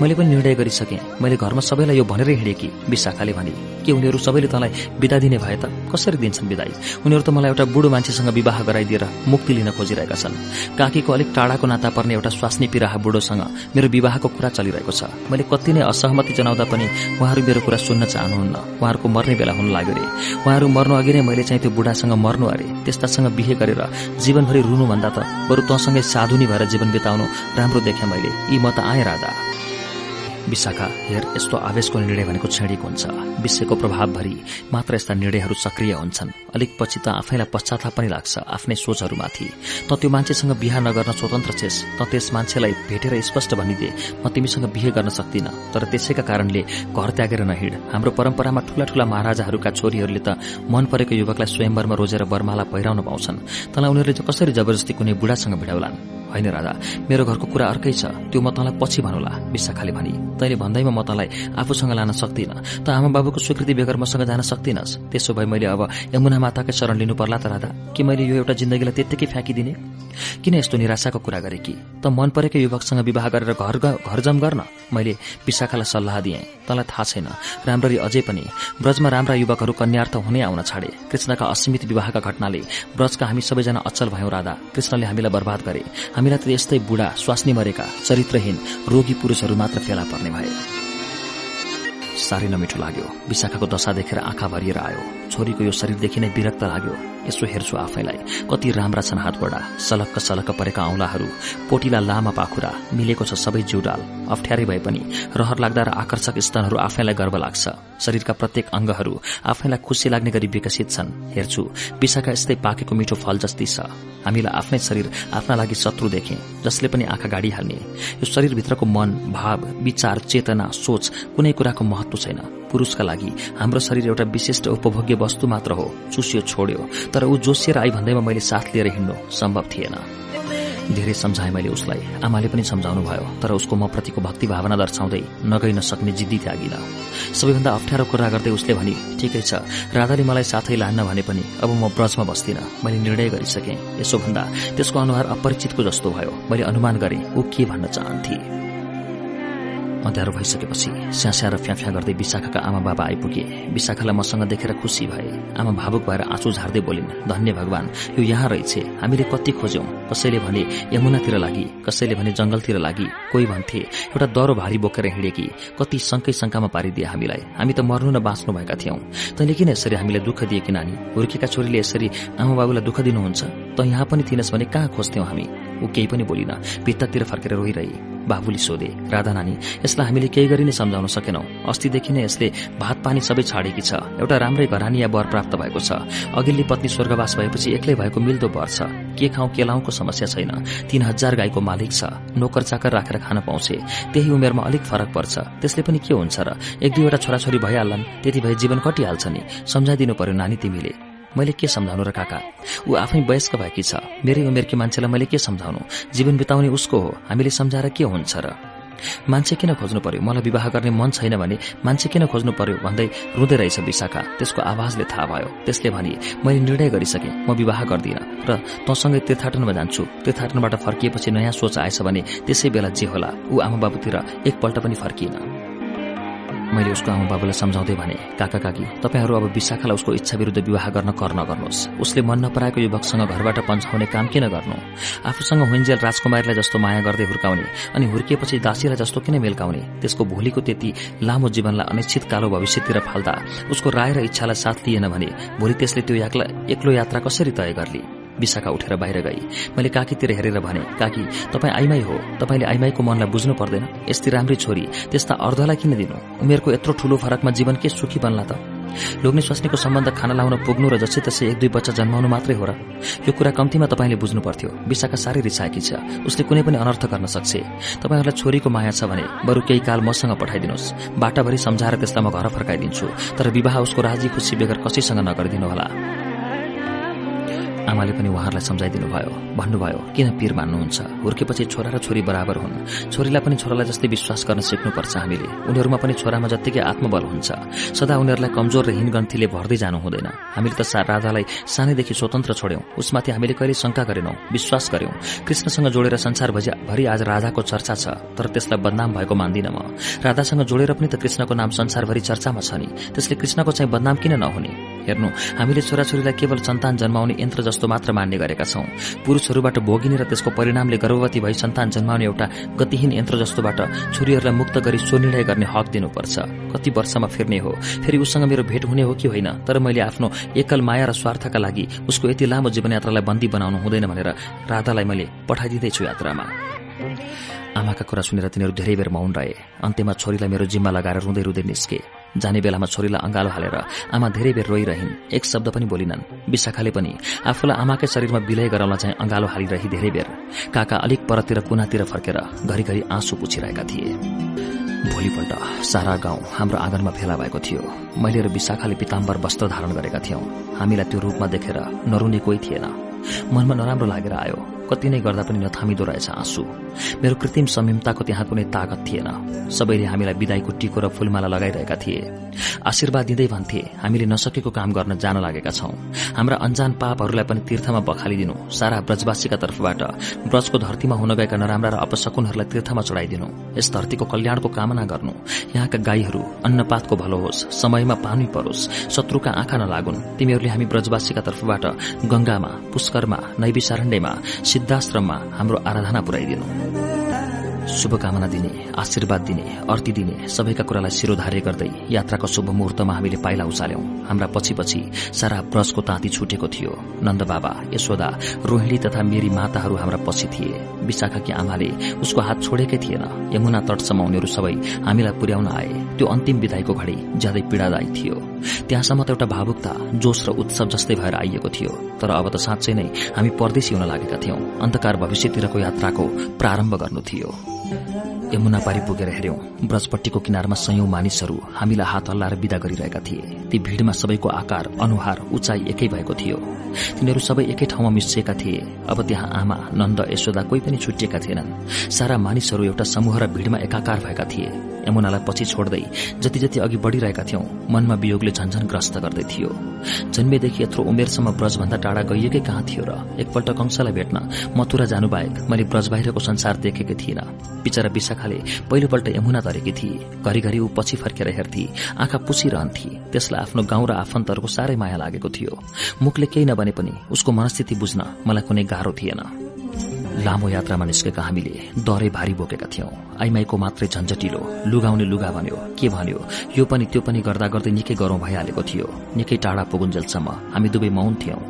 मैले पनि निर्णय गरिसकेँ। मैले घरमा सबैलाई यो भनेरै हिँडेँ कि विशाखाले भने के उनीहरू सबैले तँलाई विदा दिने भए त कसरी दिन्छन् विदाई उनीहरू त मलाई एउटा बुढो मान्छेसँग विवाह गराइदिएर मुक्ति लिन खोजिरहेका छन्। काकीको अलिक टाढाको नाता पर्ने एउटा स्वास्नी पिराहा बुढोसँग मेरो विवाहको कुरा चलिरहेको छ। मैले कति नै असहमति जनाउँदा पनि उहाँहरू मेरो कुरा सुन्न चाहनुहुन्न। उहाँहरूको मर्ने बेला हुन लाग्यो अरे उहाँहरू मर्नु अघि नै मैले चाहिँ त्यो बुढासँग मर्नु अरे। त्यस्तासँग बिहे गरेर जीवनभरि रुनुभन्दा त बरु तँसँगै साधुनी भएर जीवन बिताउनु राम्रो देखेँ मैले। यी म त आएँ राधा। विशाखा हेर यस्तो आवेशको निर्णय भनेको क्षणिक हुन्छ। विश्वको प्रभावभरि मात्र यस्ता निर्णयहरू सक्रिय हुन्छन्। अलिक पछि त आफैलाई पश्चाताप पनि लाग्छ आफ्नै सोचहरूमाथि। त त्यो मान्छेसँग बिहा नगर्न स्वतन्त्र छेस् त त्यस मान्छेलाई भेटेर स्पष्ट भनिदे म तिमीसँग बिहे गर्न सक्दिन। तर त्यसैका कारणले घर त्यागेर नहिँड। हाम्रो परम्परामा ठूला ठूला महाराजाहरूका छोरीहरूले त मन परेको युवकलाई स्वयंवरमा रोजेर बर्माला पहिराउन पाउँछन्। तँलाई उनीहरूले कसरी जबरजस्ती कुनै बुढासँग भिडाउलान् होइन राधा मेरो घरको कुरा अर्कै छ। त्यो म तँलाई पछि भनौला विशाखाले भनी। तैँले भन्दैमा म तँलाई आफूसँग लान सक्दिन। त आमा बाबुको स्वीकृति बेगर मसँग जान सक्दिनस्? त्यसो भए मैले अब यमुना माताकै शरण लिनु पर्ला त राधा। कि मैले यो एउटा जिन्दगीलाई त्यत्तिकै फ्याँकिदिने? किन यस्तो निराशाको कुरा गरे कि? त मन परेको युवकसँग विवाह गरेर घर घरजम गर्न। मैले विशाखालाई सल्लाह दिएँ। तँलाई थाहा छैन। राम्ररी अझै पनि ब्रजमा राम्रा युवकहरू कन्यार्थ हुनै आउन छाडे। कृष्णका असीमित विवाहका घटनाले ब्रजका हामी सबैजना अचल भयौं राधा। कृष्णले हामीलाई बर्बाद गरे। हामीलाई त यस्तै बुढा स्वास्नी मरेका चरित्रहीन रोगी पुरूषहरू मात्र फेला पर्ने भए। साह्रै नमिठो लाग्यो। विशाखाको दशा देखेर आँखा भरिएर आयो। छोरीको यो शरीरदेखि नै विरक्त लाग्यो। यसो हेर्छु आफैलाई। कति राम्रा छन् हातबडा सलक्क सलक्क परेका औंलाहरू। पोटिला लामा पाखुरा। मिलेको छ सबै जिउडाल। अप्ठ्यारै भए पनि रहर लाग्दा र आकर्षक स्तनहरू आफैलाई गर्व लाग्छ। शरीरका प्रत्येक अङ्गहरू आफैलाई खुसी लाग्ने गरी विकसित छन्। हेर्छु विशाखा यस्तै पाकेको मिठो फल जस्तै छ। हामीलाई आफ्नै शरीर आफ्ना लागि शत्रु देखे जसले पनि आँखा गाडिहाल्ने। यो शरीरभित्रको मन भाव विचार चेतना सोच कुनै कुराको महत्व छैन। पुरूषका लागि। हाम्रो शरीर एउटा विशिष्ट उपभोग्य वस्तु मात्र हो चुस्यो छोड्यो। तर ऊ जोसिएर आई भन्दैमा मैले साथ लिएर हिँड्नु सम्भव थिएन। धेरै सम्झाएँ मैले उसलाई। आमाले पनि सम्झाउनु भयो तर उसको म प्रतिको भक्ति भावना दर्शाउँदै नगइ नसक्ने जिद्दी त्यागिन। सबैभन्दा अप्ठ्यारो कुरा गर्दै उसले भनी ठिकै छ। राधाले मलाई साथै लान्न भने पनि अब म ब्रजमा बस्दिन। मैले निर्णय गरिसकेँ। यसो भन्दा त्यसको अनुहार अपरिचितको जस्तो भयो। मैले अनुमान गरेँ ऊ के भन्न चाहन्थे? अँध्यारो भइसकेपछि स्यास्या र फ्याफ्या गर्दै विशाखाका आमा बाबा आइपुगे। विशाखालाई मसँग देखेर खुसी भए। आमा भावुक भएर आँसु झार्दै बोलिन् धन्य भगवान यो यहाँ रहेछ। हामीले कति खोज्यौं। कसैले भने यमुनातिर लागि कसैले भने जंगलतिर लागि कोही भन्थे एउटा दरो भारी बोकेर हिँडेकी कति शंकै शंकामा पारिदिए हामीलाई। हामी त मर्नु न बाँच्नु भएका थियौं। तैँले किन यसरी हामीलाई दुःख दिएकी नानी? हुर्केका छोरीले यसरी आमा बाबुलाई दुःख दिनुहुन्छ? त यहाँ पनि थिइनस् भने कहाँ खोज्थ्यौं हामी? ऊ केही पनि बोलिन भित्तातिर फर्केर रोइरहे। बाबुले सोधे राधा नानी यसलाई हामीले केही गरी नै सम्झाउन सकेनौ। अस्तिदेखि नै यसले भात पानी सबै छाडेकी छ। एउटा राम्रै घरानी वर प्राप्त भएको छ। अघिल्ली पत्नी स्वर्गवास भएपछि एक्लै भएको मिल्दो वर छ। के खाउँ के लाउको समस्या छैन। तीन हजार गाईको मालिक छ। नोकर चाकर राखेर खान पाउँछ। त्यही उमेरमा अलिक फरक पर्छ। त्यसले पनि के हुन्छ र? एक दुईवटा छोराछोरी भइहाल्लान् त्यति भए जीवन कटिहाल्छ नि। सम्झाइदिनु पर्यो नानी तिमीले। मैले के सम्झाउनु र काका? ऊ आफै वयस्क भएकी छ। मेरै उमेरकी मान्छेलाई मैले के सम्झाउनु? जीवन बिताउने उसको हो। हामीले सम्झाएर के हुन्छ र? मान्छे किन खोज्नु पर्यो? मलाई विवाह गर्ने मन छैन भने मान्छे किन खोज्नु पर्यो भन्दै रुँदै रहेछ विशाखा। त्यसको आवाजले थाहा भयो। त्यसले भने मैले निर्णय गरिसकेँ। म विवाह गर्दिन र तँसँगै तीर्थाटनमा जान्छु। तीर्थाटनबाट फर्किएपछि नयाँ सोच आएछ भने त्यसै बेला जे होला ऊ आमा बाबुतिर एकपल्ट पनि फर्किएन। मैले उसको आमा बाबुलाई सम्झाउँदै भने काका काकी तपाईँहरू अब विशाखालाई उसको इच्छा विरूद्ध विवाह गर्न कर नगर्नुहोस्। उसले मन नपराएको युवकसँग घरबाट पन्छाउने काम किन गर्नु? आफूसँग हुन्जेल राजकुमारीलाई जस्तो माया गर्दै हुर्काउने अनि हुर्किएपछि दासीलाई जस्तो किन मेल्काउने? त्यसको भोलिको त्यति लामो जीवनलाई अनिश्चित कालो भविष्यतिर फाल्दा उसको राय र इच्छालाई साथ लिएन भने भोलि त्यसले त्यो एक्लो यात्रा कसरी तय गर्ली? विशाखा उठेर बाहिर गई। मैले काकीतिर हेरेर भने काकी तपाईँ आइमाई हो। तपाईँले आइमाईको मनलाई बुझ्नु पर्दैन। यस्तै राम्री छोरी त्यस्ता अर्धलाई किन दिनु? उमेरको यत्रो ठूलो फरकमा जीवन के सुखी बन्ला त? लोग्ने स्वास्नीको सम्बन्ध खाना लाउन पुग्नु र जसै तसै एक दुई बच्चा जन्माउनु मात्रै हो र यो कुरा कम्तीमा तपाईँले बुझ्नु पर्थ्यो। विशाखा साह्रै रिसाएकी छ। उसले कुनै पनि अनर्थ गर्न सक्छ। तपाईँहरूलाई छोरीको माया छ भने बरु केही काल मसँग पठाइदिनुहोस्। बाटाभरि सम्झाएर त्यसलाई म घर फर्काइदिन्छु। तर विवाह उसको राजी खुसी बेगर कसैसँग नगरिदिनुहोला। आमाले पनि उहाँहरूलाई सम्झाइदिनु भयो भन्नुभयो किन पीर मान्नुहुन्छ? हुर्केपछि छोरा र छोरी बराबर हुन्। छोरीलाई पनि छोरालाई जस्तै विश्वास गर्न सिक्नुपर्छ हामीले। उनीहरूमा पनि छोरामा जत्तिकै आत्मबल हुन्छ। सदा उनीहरूलाई कमजोर र हिनगन्थीले भर्दै जानु हुँदैन। हामीले त राधालाई सानैदेखि स्वतन्त्र छोड्यौं। उसमाथि हामीले कहिले शंका गरेनौं विश्वास गर्यौं। कृष्णसँग जोडेर संसारभरि आज राधाको चर्चा छ तर त्यसलाई बदनाम भएको मान्दिन म। राधासँग जोडेर पनि त कृष्णको नाम संसारभरि चर्चामा छ नि। त्यसले कृष्णको चाहिँ बदनाम किन नहुने? हेर्नु हामीले छोराछोरीलाई केवल सन्तान जन्माउने यन्त्र जस्तो मात्र मान्ने गरेका छौं। पुरूषहरूबाट भोगिने र त्यसको परिणामले गर्भवती भई सन्तान जन्माउने एउटा गतिहीन यन्त्र जस्तोबाट छोरीहरूलाई मुक्त गरी स्वनिर्णय गर्ने हक दिनुपर्छ। कति वर्षमा फिर्ने हो। फेरि उसँग मेरो भेट हुने हो कि होइन? तर मैले आफ्नो एकल माया र स्वार्थका लागि उसको यति लामो जीवनयात्रालाई बन्दी बनाउनु हुँदैन भनेर राधालाई मैले पठाइदिँदैछु यात्रामा। आमाका कुरा सुनेर तिनीहरू धेरै बेर मौन रहे। अन्त्यमा छोरीलाई मेरो जिम्मा लगाएर रुँदै रुँदै निस्के। जाने बेलामा छोरीलाई अंगालो हालेर आमा धेरै बेर रोइरहन्। एक शब्द पनि बोलिनन्। विशाखाले पनि आफूलाई आमाकै शरीरमा विलय गराउन चाहिँ अंगालो हालिरही धेरै बेर। काका अलिक परतिर कुनातिर फर्केर घरिघरि आँसु पुछिरहेका थिए। भोलिपल्ट सारा गाउँ हाम्रो आँगनमा फेला भएको थियो। मैले र विशाखाले पिताम्बर वस्त्र धारण गरेका थियौं। हामीलाई त्यो रूपमा देखेर नरुने कोही थिएन। मनमा नराम्रो लागेर आयो। कति नै गर्दा पनि नथामिदो रहेछ आँसु। मेरो कृत्रिम संयमताको त्यहाँ कुनै तागत थिएन। सबैले हामीलाई विदाईको टिको र फूलमाला लगाइरहेका थिए। आशीर्वाद दिँदै भन्थे हामीले नसकेको काम गर्न जान लागेका छौं। हाम्रा अन्जान पापहरूलाई पनि तीर्थमा बखालिदिनु। सारा ब्रजवासीका तर्फबाट ब्रजको धरतीमा हुन गएका नराम्रा र अपशकुनहरूलाई तीर्थमा चढ़ाइदिनु। यस धरतीको कल्याणको कामना गर्नु। यहाँका गाईहरू अन्नपातको भलो होस् समयमा पानी परोस् शत्रुका आँखा नलागुन्। तिमीहरूले हामी ब्रजवासीका तर्फबाट गंगामा पुष्करमा नैविसारण्यमा सिद्धाश्रममा हाम्रो आराधना पुर्याइदिनु शुभकामना दिने आशीर्वाद दिने अर्ती दिने सबैका कुरालाई शिरोधार्य गर्दै यात्राको शुभ मुहूर्तमा हामीले पाइला उचाल्यौं हाम्रा पछि पछि सारा ब्रजको ताँती छुटेको थियो। नन्द बाबा यशोदा रोहिणी तथा मेरी माताहरू हाम्रा पछि थिए। विशाखाकी आमाले उसको हात छोडेकै थिएन। यमुना तटसम्म उनीहरू सबै हामीलाई पुर्याउन आए। त्यो अन्तिम विदाईको घड़ी ज्यादै पीड़ादायी थियो। त्यहाँसम्म त एउटा भावुकता जोश र उत्सव जस्तै भएर आइएको थियो। तर अब त साँच्चै नै हामी परदेशी हुन लागेका थियौं। अन्धकार भविष्यतिरको यात्राको प्रारम्भ गर्नु थियो। यमुना पारी पुगेर हेर्यौं ब्रजपट्टिको किनारमा सयौं मानिसहरू हामीलाई हात हल्लाएर विदा गरिरहेका थिए। ती भीड़मा सबैको आकार अनुहार उचाइ एकै भएको थियो। तिनीहरू सबै एकै ठाउँमा मिसिएका थिए। अब त्यहाँ आमा नन्द यशोदा कोही पनि छुटिएका थिएनन्। सारा मानिसहरू एउटा समूह र भीड़मा एकाकार भएका थिए। यमुनालाई पछि छोड्दै जति जति अघि बढ़िरहेका थियौं मनमा वियोगले झन्झन ग्रस्त गर्दै थियो। जन्मेदेखि यत्रो उमेरसम्म ब्रजभन्दा टाढा गइएकै कहाँ थियो र एकपल्ट कंसलाई भेट्न मथुरा जानु बाहेक मैले ब्रज बाहिरको संसार देखेकै थिइनँ। बिचरा विशाखाले पहिलोपल्ट यमुना तरेकी थिए घरिघरि ऊ पछि फर्केर हेर्थे आँखा पुसिरहन्थे। त्यसलाई आफ्नो गाउँ र आफन्तहरूको साह्रै माया लागेको थियो। मुखले केही नबने पनि उसको मनस्थिति बुझ्न मलाई कुनै गाह्रो थिएन। लामो यात्रामा निस्केका हामीले दरै भारी बोकेका थियौं। आइमाईको मात्रै झन्झटिलो लुगाउने लुगा भन्यो के भन्यो? यो पनि त्यो पनि गर्दा गर्दै निकै गरौं भइहालेको थियो। निकै टाढा पुगुन्जेलसम्म हामी दुवै मौन थियौं।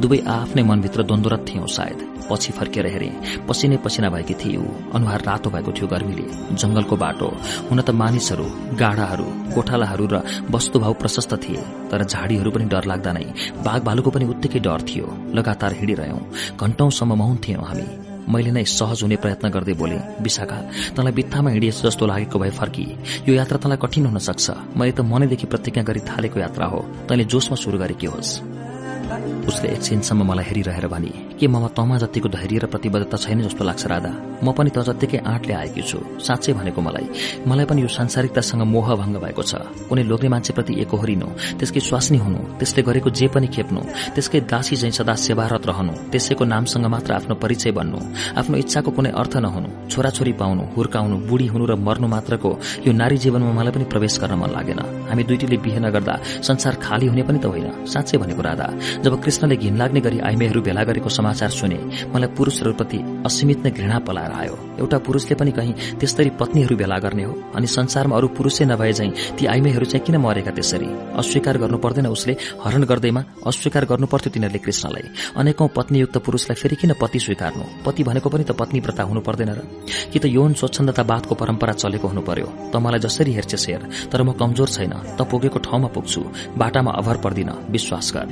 दुवै आफ्नै मनभित्र द्वन्द्वरत थियौं सायद। पछि फर्केर हेरे पसिनै पसिना भएकी थिए अनुहार रातो भएको थियो गर्मीले। जंगलको बाटो हुन त मानिसहरू गाडाहरू गोठालाहरू र वस्तुभाव प्रशस्त थिए। तर झाडीहरू पनि डर लाग्दा नै बाघ भालुको पनि उत्तिकै डर थियो। लगातार हिँडिरह्यौं। घण्टौंसम्म मौन थियौं हामी। मैले नै सहज हुने प्रयत्न गर्दै बोले विशाखा तँलाई बित्थामा हिँडिएछ जस्तो लागेको भए फर्की। यो यात्रा तँलाई कठिन हुन सक्छ। मैले त मनैदेखि प्रतिज्ञा गरी थालेको यात्रा हो। तैँले जोसमा शुरू गरेकी होस्। उसले एकछिनसम्म मलाई हेरिरहेर भने के ममा तमा जतिको धैर्य र प्रतिबद्धता छैन जस्तो लाग्छ राधा? म पनि त जत्तिकै आँटले आएकी छु। साँच्चै भनेको मलाई मलाई पनि यो सांसारिकतासँग मोह भङ्ग भएको छ। कुनै लोग्ने मान्छेप्रति एकोहोरिनु त्यसकै स्वास्नी हुनु त्यसले गरेको जे पनि खेप्नु त्यसकै दासी झै सदा सेवारत रहनु त्यसैको नामसँग मात्र आफ्नो परिचय बन्नु आफ्नो इच्छाको कुनै अर्थ नहुनु छोराछोरी पाउनु हुर्काउनु बुढी हुनु र मर्नु मात्रको यो नारी जीवनमा मलाई पनि प्रवेश गर्न मन लागेन। हामी दुइटीले बिहे नगर्दा संसार खाली हुने पनि त होइन। साँच्चै भनेको राधा जब कृष्णले घिन लाग्ने गरी आइमेहरू भेला गरेको समाचार सुने मलाई पुरूषहरूप्रति असीमित नै घृणा पलाएर आयो। एउटा पुरूषले पनि कहीँ त्यस्तरी पत्नीहरू भेला गर्ने हो अनि संसारमा अरू पुरूषै नभए झै ती आइमेहरू चाहिँ किन मरेका त्यसरी? अस्वीकार गर्नु पर्दैन उसले हरण गर्दैमा अस्वीकार गर्नु पर्थ्यो तिनीहरूले कृष्णलाई। अनेकौं पत्नीयुक्त पुरूषलाई फेरि किन पति स्वीकार्नु? पति भनेको पनि त पत्नी व्रता हुनु पर्दैन र? कि त यौन स्वच्छन्दतावादको परम्परा चलेको हुनु पर्यो? त मलाई जसरी हेर्छेस हेर तर म कमजोर छैन त पुगेको ठाउँमा पुग्छु बाटामा अभर पर्दिन विश्वास कर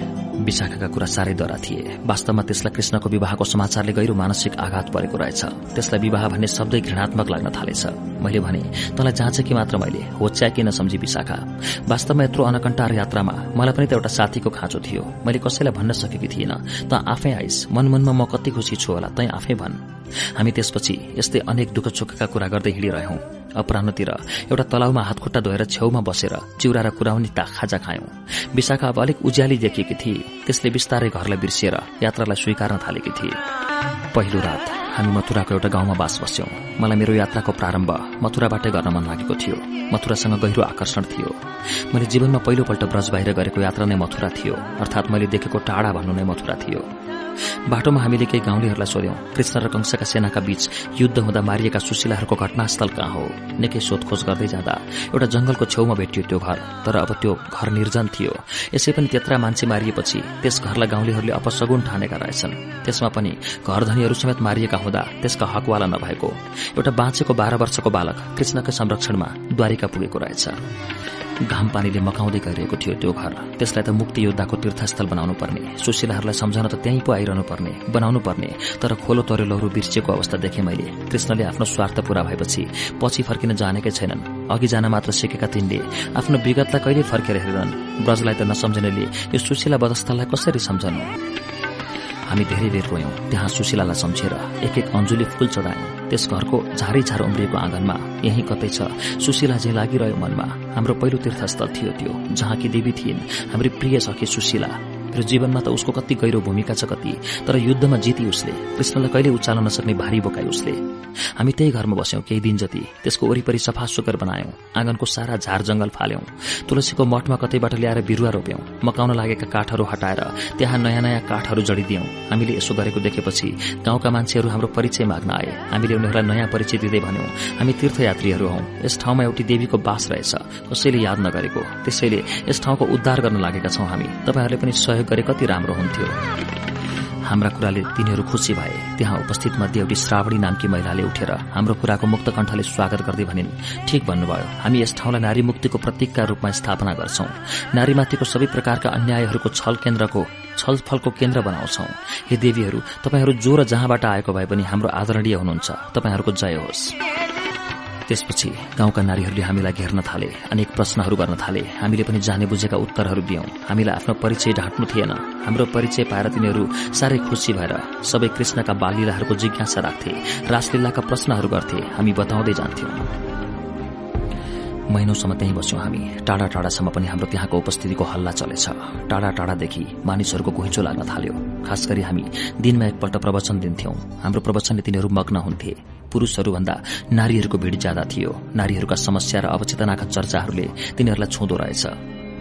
विशाखाका कुरा साह्रै डरा थिए। वास्तवमा त्यसलाई कृष्णको विवाहको समाचारले गहिरो मानसिक आघात परेको रहेछ। त्यसलाई विवाह भन्ने शब्दै घृणात्मक लाग्न थालेछ। मैले भने तँलाई जाँचे कि मात्र मैले? होच्या कि नसम्झी विशाखा। वास्तवमा यत्रो अनकन्टार यात्रामा मलाई पनि त एउटा साथीको खाँचो थियो। मैले कसैलाई भन्न सकेकी थिएन त आफै आइस मनमनमा म कति खुसी छु होला तै आफै भन्। हामी त्यसपछि यस्तै अनेक दुःख चोखका कुरा गर्दै हिँडिरह्यौं अपरान्नतिर एउटा तलाउमा हातखुट्टा धोएर छेउमा बसेर चिउरा र कुराउनी ता खाजा खायौं। विशाखा अब अलिक उज्याली देखिएकी थिए त्यसले बिस्तारै घरलाई बिर्सिएर यात्रालाई स्वीकार्न थालेकी थिए पहिलो रात। हामी मथुराको एउटा गाउँमा बास बस्यौं। मलाई मेरो यात्राको प्रारम्भ मथुराबाटै गर्न मन लागेको थियो। मथुरासँग गहिरो आकर्षण थियो। मैले जीवनमा पहिलोपल्ट ब्रज बाहिर गरेको यात्रा नै मथुरा थियो। अर्थात मैले देखेको टाढा भन्नु नै मथुरा थियो। बाटोमा हामीले केही गाउँलेहरूलाई सोध्यौं। कृष्ण र कंसका सेनाका बीच युद्ध हुँदा मारिएका सुशीलाहरूको घटनास्थल कहाँ हो? निकै सोधखोज गर्दै जाँदा एउटा जंगलको छेउमा भेटियो त्यो घर तर अब त्यो घर निर्जन थियो। यसै पनि त्यत्रा मान्छे मारिएपछि त्यस घरलाई गाउँलेहरूले अपसगुन ठानेका रहेछन्। त्यसमा पनि घर धनीहरू समेत मारिएका हुँदा त्यसका हकवाला नभएको। एउटा बाँचेको बाह्र वर्षको बालक कृष्णकै संरक्षणमा द्वारिका पुगेको रहेछ। घाम पानीले मकाउँदै गइरहेको थियो त्यो घर। त्यसलाई त मुक्ति योद्धाको तीर्थस्थल बनाउनु पर्ने। सुशीलाहरूलाई सम्झाउन त त्यहीँ पो आइरहनु पर्ने बनाउनु पर्ने। तर खोलो तरे लौरो बिर्सिएको अवस्था देखे मैले। कृष्णले आफ्नो स्वार्थ पूरा भएपछि पछि फर्किन जानेकै छैनन्। अघि जान मात्र सिकेका तिनले आफ्नो विगतलाई कहिले फर्केर हेर्दैनन्। ब्रजलाई त नसम्झनेले यो सुशीला बदस्थललाई कसरी सम्झनु? हामी धेरै बेर रोयौं त्यहाँ सुशीलालाई सम्झेर एक एक अन्जुली फूल चढायौं। त्यस घरको झारै झार उम्रिएको आँगनमा यही कतै छ। सुशीला जे लागिरह्यो मनमा हाम्रो पहिलो तीर्थस्थल थियो त्यो जहाँ कि देवी थिइन्। हाम्री प्रिय सखी सुशीला। मेरो जीवनमा त उसको कति गहिरो भूमिका छ कति तर युद्धमा जिती उसले कृष्णलाई कहिले उचाल्न नसक्ने भारी बोकाई उसले। हामी त्यही घरमा बस्यौं केही दिन जति त्यसको वरिपरि सफा सुकर बनायौं आँगनको सारा झार जंगल फाल्यौं तुलसीको मठमा कतैबाट ल्याएर बिरुवा रोप्यौं मकाउन लागेका काठहरू हटाएर त्यहाँ नयाँ नयाँ काठहरू जडिदियौं। हामीले यसो गरेको देखेपछि गाउँका मान्छेहरू हाम्रो परिचय माग्न आए। हामीले उनीहरूलाई नयाँ परिचय दिँदै भन्यौं हामी तीर्थयात्रीहरू हौ। यस ठाउँमा एउटी देवीको बास रहेछ। कसैले याद नगरेको। त्यसैले यस ठाउँको उद्धार गर्न लागेका छौं हामी। तपाईँहरूले पनि सहयोग गरे कति राम्रो हुन्थ्यो। हाम्रा कुराले तिनीहरू खुसी भए। त्यहाँ उपस्थित मध्ये एउटी श्रावणी नामकी महिलाले उठेर हाम्रो कुराको मुक्त कण्ठले स्वागत गर्दै भनिन् ठिक भन्नुभयो हामी यस ठाउँलाई नारी मुक्तिको प्रतीकका रूपमा स्थापना गर्छौं। नारीमाथिको सबै प्रकारका अन्यायहरूको छल केन्द्रको छलफलको केन्द्र बनाउँछौ। हे देवीहरू तपाईँहरू जो र जहाँबाट आएको भए पनि हाम्रो आदरणीय हुनुहुन्छ। तपाईँहरूको जय होस्। त्यसपछि गाउँका नारीहरूले हामीलाई घेर्न थाले अनेक प्रश्नहरू गर्न थाले। हामीले पनि जाने बुझेका उत्तरहरू दियौं। हामीलाई आफ्नो परिचय ढाँट्नु थिएन। हाम्रो परिचय पाएर तिनीहरू साह्रै खुसी भएर सबै कृष्णका बालिलाहरूको जिज्ञासा राख्थे रासलीलाका प्रश्नहरू गर्थे। हामी बताउँदै जान्थ्यौं। महिनौसम्म त्यहीँ बस्यौं हामी। टाढा टाढासम्म पनि हाम्रो त्यहाँको उपस्थितिको हल्ला चलेछ। टाढा टाढादेखि मानिसहरूको घुइँचो लाग्न थाल्यो। खास गरी हामी दिनमा एकपल्ट प्रवचन दिन्थ्यौं। हाम्रो प्रवचनले तिनीहरू मग्न हुन्थे। पुरूषहरूभन्दा नारीहरूको भीड़ ज्यादा थियो। नारीहरूका समस्या र अवचेतनाका चर्चाहरूले तिनीहरूलाई छुँदो रहेछ।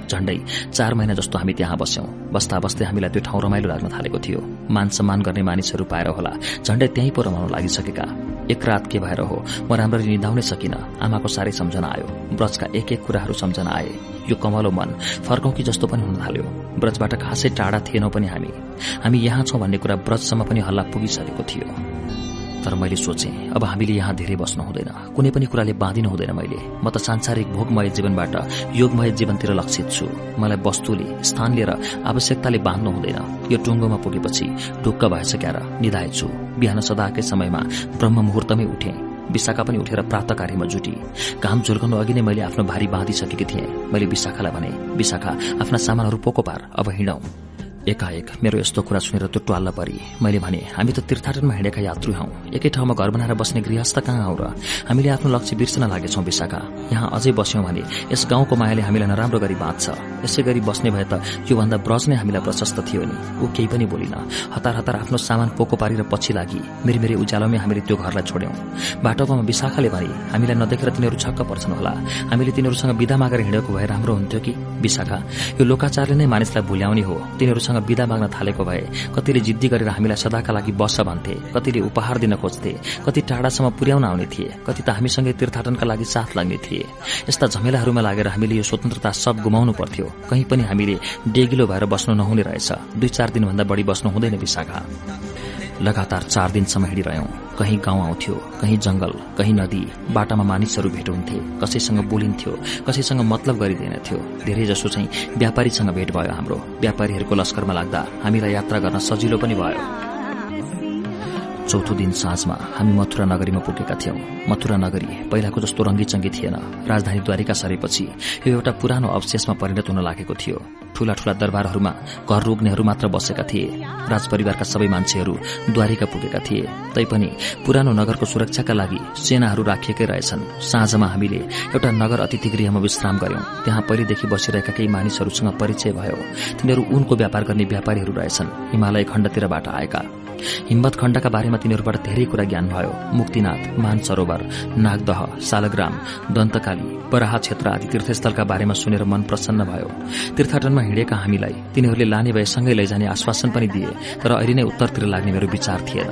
झण्डै चार महिना जस्तो हामी त्यहाँ बस्यौं। बस्दा बस्दै हामीलाई त्यो ठाउँ रमाइलो लाग्न थालेको थियो। मान सम्मान गर्ने मानिसहरू पाएर होला। झण्डै त्यहीँ पो रमाउन लागिसकेका। एक रात के भएर हो? म राम्ररी निधाउनै सकिन। आमाको साह्रै सम्झना आयो। ब्रजका एक एक कुराहरू सम्झना आए। यो कमलो मन फर्कौं कि जस्तो पनि हुन थाल्यो। ब्रजबाट खासै टाढा थिएनौं पनि हामी। हामी यहाँ छौं भन्ने कुरा ब्रजसम्म पनि हल्ला पुगिसकेको थियो। तर मैले सोचे अब हामीले यहाँ धेरै बस्नु हुँदैन। कुनै पनि कुराले बाँधिनु हुँदैन मैले। म त सांसारिक भोगमय जीवनबाट योगमय जीवनतिर लक्षित छु। मलाई वस्तुले स्थान लिएर आवश्यकताले बाँध्नु हुँदैन। यो टुङ्गोमा पुगेपछि ढुक्क भएछ क्यार निधाएछु बिहान सदाकै समयमा ब्रह्म मुहुर्तमै उठे। विशाखा पनि उठेर प्रात कार्यमा जुटी। घाम झुर्काउनु अघि नै मैले आफ्नो भारी बाँधिसकेकी थिएँ। मैले विशाखालाई भने विशाखा आफ्ना सामानहरू पोको पार अब हिँडौं। एकाएक मेरो यस्तो कुरा सुनेर त्यो ट्वाल्ल परी। मैले भने हामी त तीर्थाटनमा हिँडेका यात्रु हौ। एकै ठाउँमा घर बनाएर बस्ने गृहस्थ कहाँ हौ र? हामीले आफ्नो लक्ष्य बिर्सन लागेछौं विशाखा। यहाँ अझै बस्यौं भने यस गाउँको मायाले हामीलाई नराम्रो गरी बाँच्छ यसै गरी बस्ने भए त योभन्दा ब्रज नै हामीलाई प्रशस्त थियो नि। ऊ केही पनि बोलिन। हतार हतार आफ्नो सामान पोको पारेर पछि लागि। मेरी उज्यालोमै हामीले त्यो घरलाई छोड्यौं। बाटोमा विशाखाले भने हामीलाई नदेखेर तिनीहरू छक्क पर्छन् होला। हामीले तिनीहरूसँग विदा मागेर हिँडेको भए राम्रो हुन्थ्यो कि? विशाखा यो लोकाचारले नै मानिसलाई भुल्याउने हो। तिनीहरूसँग हामीसँग विदा माग्न थालेको भए कतिले जिद्दी गरेर हामीलाई सदाका लागि बस भन्थे कतिले उपहार दिन खोज्थे कति टाढासम्म पुर्याउन आउने थिए कति त हामीसँगै तीर्थाटनका लागि साथ लाग्ने थिए। यस्ता झमेलाहरूमा लागेर हामीले यो स्वतन्त्रता सब गुमाउनु पर्थ्यो। कहीँ पनि हामीले डेगिलो भएर बस्नु नहुने रहेछ। दुई चार दिनभन्दा बढी बस्नु हुँदैन विशाखा। लगातार चार दिनसम्म हिँडिरह्यौं। कहीँ गाउँ आउँथ्यो कहीँ जंगल कहीँ नदी बाटामा मानिसहरू भेट हुन्थे कसैसँग बोलिन्थ्यो कसैसँग मतलब गरिँदैनथ्यो। धेरै जसो चाहिँ व्यापारीसँग भेट भयो हाम्रो। व्यापारीहरूको लस्करमा लाग्दा हामीलाई यात्रा गर्न सजिलो पनि भयो। चौथो दिन साँझमा हामी मथुरा नगरीमा पुगेका थियौं। मथुरा नगरी पहिलाको जस्तो रंगीचंगी थिएन। राजधानी द्वारिका सरेपछि यो एउटा पुरानो अवशेषमा परिणत हुन लागेको थियो। ठूला ठूला दरबारहरूमा घर रोग्नेहरू मात्र बसेका थिए। राजपरिवारका सबै मान्छेहरू द्वारिका पुगेका थिए। तैपनि पुरानो नगरको सुरक्षाका लागि सेनाहरू राखिएकै रहेछन्। साँझमा हामीले एउटा नगर अतिथि गृहमा विश्राम गर्यौं त्यहाँ पहिलेदेखि बसिरहेका केही मानिसहरूसँग परिचय भयो। तिनीहरू उनको व्यापार गर्ने व्यापारीहरू रहेछन्। हिमालय खण्डतिरबाट आएका। हिम्मत खण्डका बारेमा तिनीहरूबाट धेरै कुरा ज्ञान भयो। मुक्तिनाथ मानसरोवर नागदह सालग्राम दन्तकाली बराहा क्षेत्र आदि तीर्थस्थलका बारेमा सुनेर मन प्रसन्न भयो। तीर्थाटनमा हिँडेका हामीलाई तिनीहरूले लाने भए सँगै लैजाने आश्वासन पनि दिए तर अहिले नै उत्तरतिर लाग्ने मेरो विचार थिएन।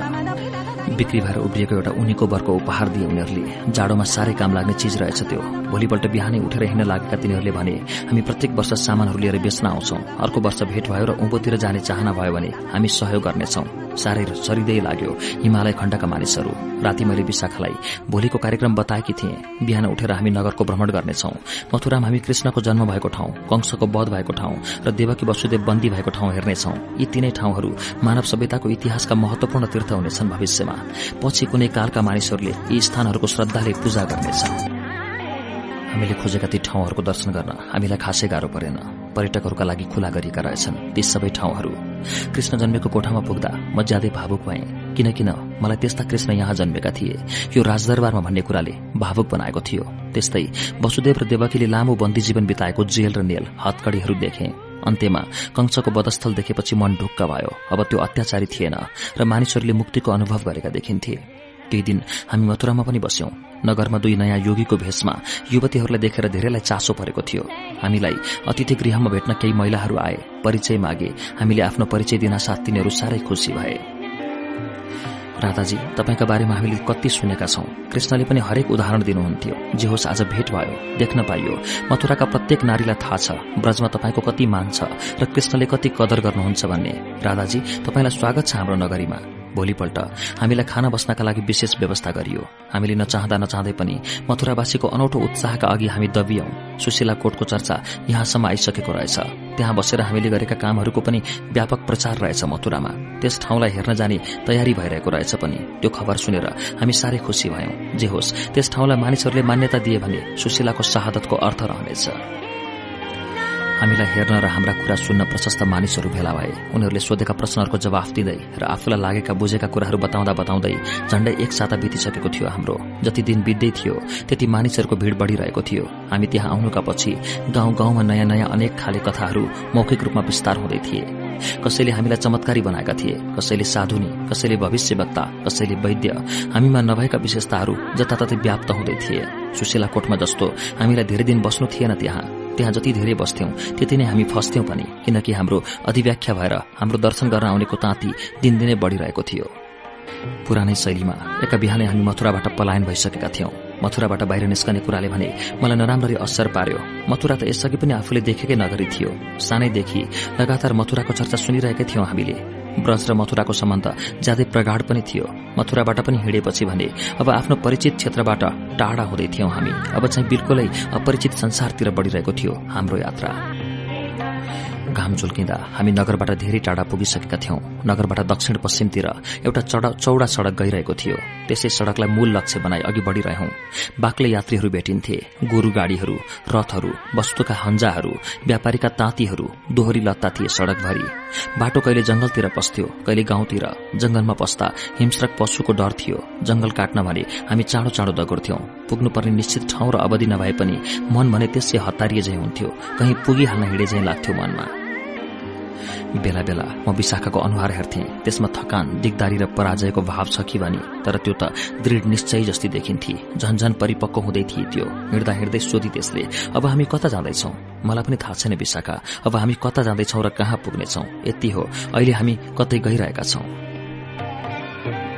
बिक्री भएर उभिएको एउटा उनीको वर्गको उपहार दिए उनीहरूले। जाडोमा साह्रै काम लाग्ने चिज रहेछ त्यो। भोलिपल्ट बिहानै उठेर हिँड्न लागेका तिनीहरूले भने हामी प्रत्येक वर्ष सामानहरू लिएर बेच्न आउँछौ। अर्को वर्ष भेट भयो र उँभोतिर जाने चाहना भयो भने हामी सहयोग गर्नेछौ। साह्रै सरिँदै लाग्यो हिमालय खण्डका मानिसहरू। राति मैले विशाखालाई भोलिको कार्यक्रम बताएकी थिएँ। बिहान उठेर हामी नगरको भ्रमण गर्नेछौ। मथुरामा हामी कृष्णको जन्म भएको ठाउँ कंशको वध भएको ठाउँ र देवकी वसुदेव बन्दी भएको ठाउँ हेर्नेछौ। यी तीनै ठाउँहरू मानव सभ्यताको इतिहासका महत्वपूर्ण तीर्थ हुनेछन् भविष्यमा। पछि कुनै कालका मानिसहरूले यी स्थानहरूको श्रद्धाले पूजा गर्नेछ। हामीले खोजेका ती ठाउँहरूको दर्शन गर्न हामीलाई खासै गाह्रो परेन। पर्यटकहरूका लागि खुला गरिएका रहेछन् ती सबै ठाउँहरू। कृष्ण जन्मेको कोठामा पुग्दा म ज्यादै भावुक भएँ। किनकिन मलाई त्यस्ता कृष्ण यहाँ जन्मेका थिए। यो राजदरबारमा भन्ने कुराले भावुक बनाएको थियो। त्यस्तै वसुदेव र देवकीले लामो बन्दी जीवन बिताएको जेल र नेल हतकडीहरू देखे। अन्त्यमा कंसको वधस्थल देखेपछि मन ढुक्क भयो। अब त्यो अत्याचारी थिएन र मानिसहरूले मुक्तिको अनुभव गरेका देखिन्थे। केही दिन हामी मथुरामा पनि बस्यौं। नगरमा दुई नयाँ योगीको भेषमा युवतीहरूलाई देखेर धेरैलाई चासो परेको थियो। हामीलाई अतिथि गृहमा भेट्न केही महिलाहरू आए परिचय मागे। हामीले आफ्नो परिचय दिन साथ तिनीहरू साह्रै खुशी भए। राधाजी तपाईँका बारेमा हामीले कति सुनेका छौं। कृष्णले पनि हरेक उदाहरण दिनुहुन्थ्यो। जे होस् आज भेट भयो देख्न पाइयो। मथुराका प्रत्येक नारीलाई थाहा छ ब्रजमा तपाईँको कति मान छ र कृष्णले कति कदर गर्नुहुन्छ भन्ने। राधाजी तपाईँलाई स्वागत छ हाम्रो नगरीमा। भोलिपल्ट हामीलाई खाना बस्नका लागि विशेष व्यवस्था गरियो। हामीले नचाहँदा नचाहँदै पनि मथुरावासीको अनौठो उत्साहका अघि हामी दबियौं सुशीला कोटको चर्चा यहाँसम्म आइसकेको रहेछ। त्यहाँ बसेर हामीले गरेका कामहरूको पनि व्यापक प्रचार रहेछ मथुरामा। त्यस ठाउँलाई हेर्न जाने तयारी भइरहेको रहेछ पनि। त्यो खबर सुनेर हामी साह्रै खुशी भयौं। जे होस् त्यस ठाउँलाई मानिसहरूले मान्यता दिए भने सुशीलाको शहादतको अर्थ रहनेछ। हामीलाई हेर्न र हाम्रा कुरा सुन्न प्रशस्त मानिसहरू भेला भए। उनीहरूले सोधेका प्रश्नहरूको जवाफ दिँदै र आफूलाई लागेका बुझेका कुराहरू बताउँदा बताउँदै झण्डै एक साता बितिसकेको थियो हाम्रो। जति दिन बित्दै थियो त्यति मानिसहरूको भीड़ बढ़िरहेको थियो। हामी त्यहाँ आउनुका पछि गाउँ गाउँमा नयाँ नयाँ अनेक खाले कथाहरू मौखिक रूपमा विस्तार हुँदै थिए। कसैले हामीलाई चमत्कारी बनाएका थिए कसैले साधुनी कसैले भविष्यवक्ता कसैले वैद्य। हामीमा नभएका विशेषताहरू जताततै व्याप्त हुँदै थिए। सुशीला कोटमा जस्तो हामीलाई धेरै दिन बस्नु थिएन त्यहाँ। त्यहाँ जति धेरै बस्थ्यौं त्यति नै हामी फस्थ्यौं पनि किनकि हाम्रो अधिव्याख्या भएर हाम्रो दर्शन गर्न आउनेको ताँती दिनदिनै बढ़िरहेको थियो। पुरानै शैलीमा एका बिहानै हामी मथुराबाट पलायन भइसकेका थियौं। मथुराबाट बाहिर निस्कने कुराले भने मलाई नराम्ररी असर पार्यो। मथुरा त यसअघि पनि आफूले देखेकै नगरी थियो। सानैदेखि लगातार मथुराको चर्चा सुनिरहेकै थियौं हामीले। ब्रज र मथुराको सम्बन्ध ज्यादै प्रगाढ़ पनि थियो। मथुराबाट पनि हिँडेपछि भने अब आफ्नो परिचित क्षेत्रबाट टाढा हुँदै थियौं हामी। अब चाहिँ बिल्कुलै अपरिचित संसारतिर बढ़िरहेको थियो हाम्रो यात्रा। घाम झुल्किँदा हामी नगरबाट धेरै टाढा पुगिसकेका थियौं। नगरबाट दक्षिण पश्चिमतिर एउटा चौडा सड़क गइरहेको थियो। त्यसै सड़कलाई मूल लक्ष्य बनाई अघि बढ़िरह्यौं बाक्लै यात्रीहरू भेटिन्थे। गोरु गाड़ीहरू रथहरू वस्तुका हन्जाहरू व्यापारीका ताँतीहरू दोहोरी लत्ता थिए सड़कभरि। बाटो कहिले जंगलतिर पस्थ्यो कहिले गाउँतिर। जंगलमा पस्दा हिंस्रक पशुको डर थियो। जंगल काट्न भने हामी चाँडो चाँडो दगुर्थ्यौं। पुग्नुपर्ने निश्चित ठाउँ र अवधि नभए पनि मन भने त्यसै हतारिए झै हुन्थ्यो। कहीँ पुगिहाल्न हिँडे झै लाग्थ्यो मनमा। बेला बेला म विशाखाको अनुहार हेर्थे। त्यसमा थकान दिगदारी र पराजयको भाव छ कि भनी तर त्यो त दृढ निश्चय जस्तै देखिन्थे। झन्झन परिपक्व हुँदै थिए त्यो। हिँड्दा हिँड्दै सोधी त्यसले अब हामी कता जाँदैछौ? मलाई पनि थाहा छैन विशाखा। अब हामी कता जाँदैछौ र कहाँ पुग्नेछौ? यति हो। अहिले हामी कतै गइरहेका छौं।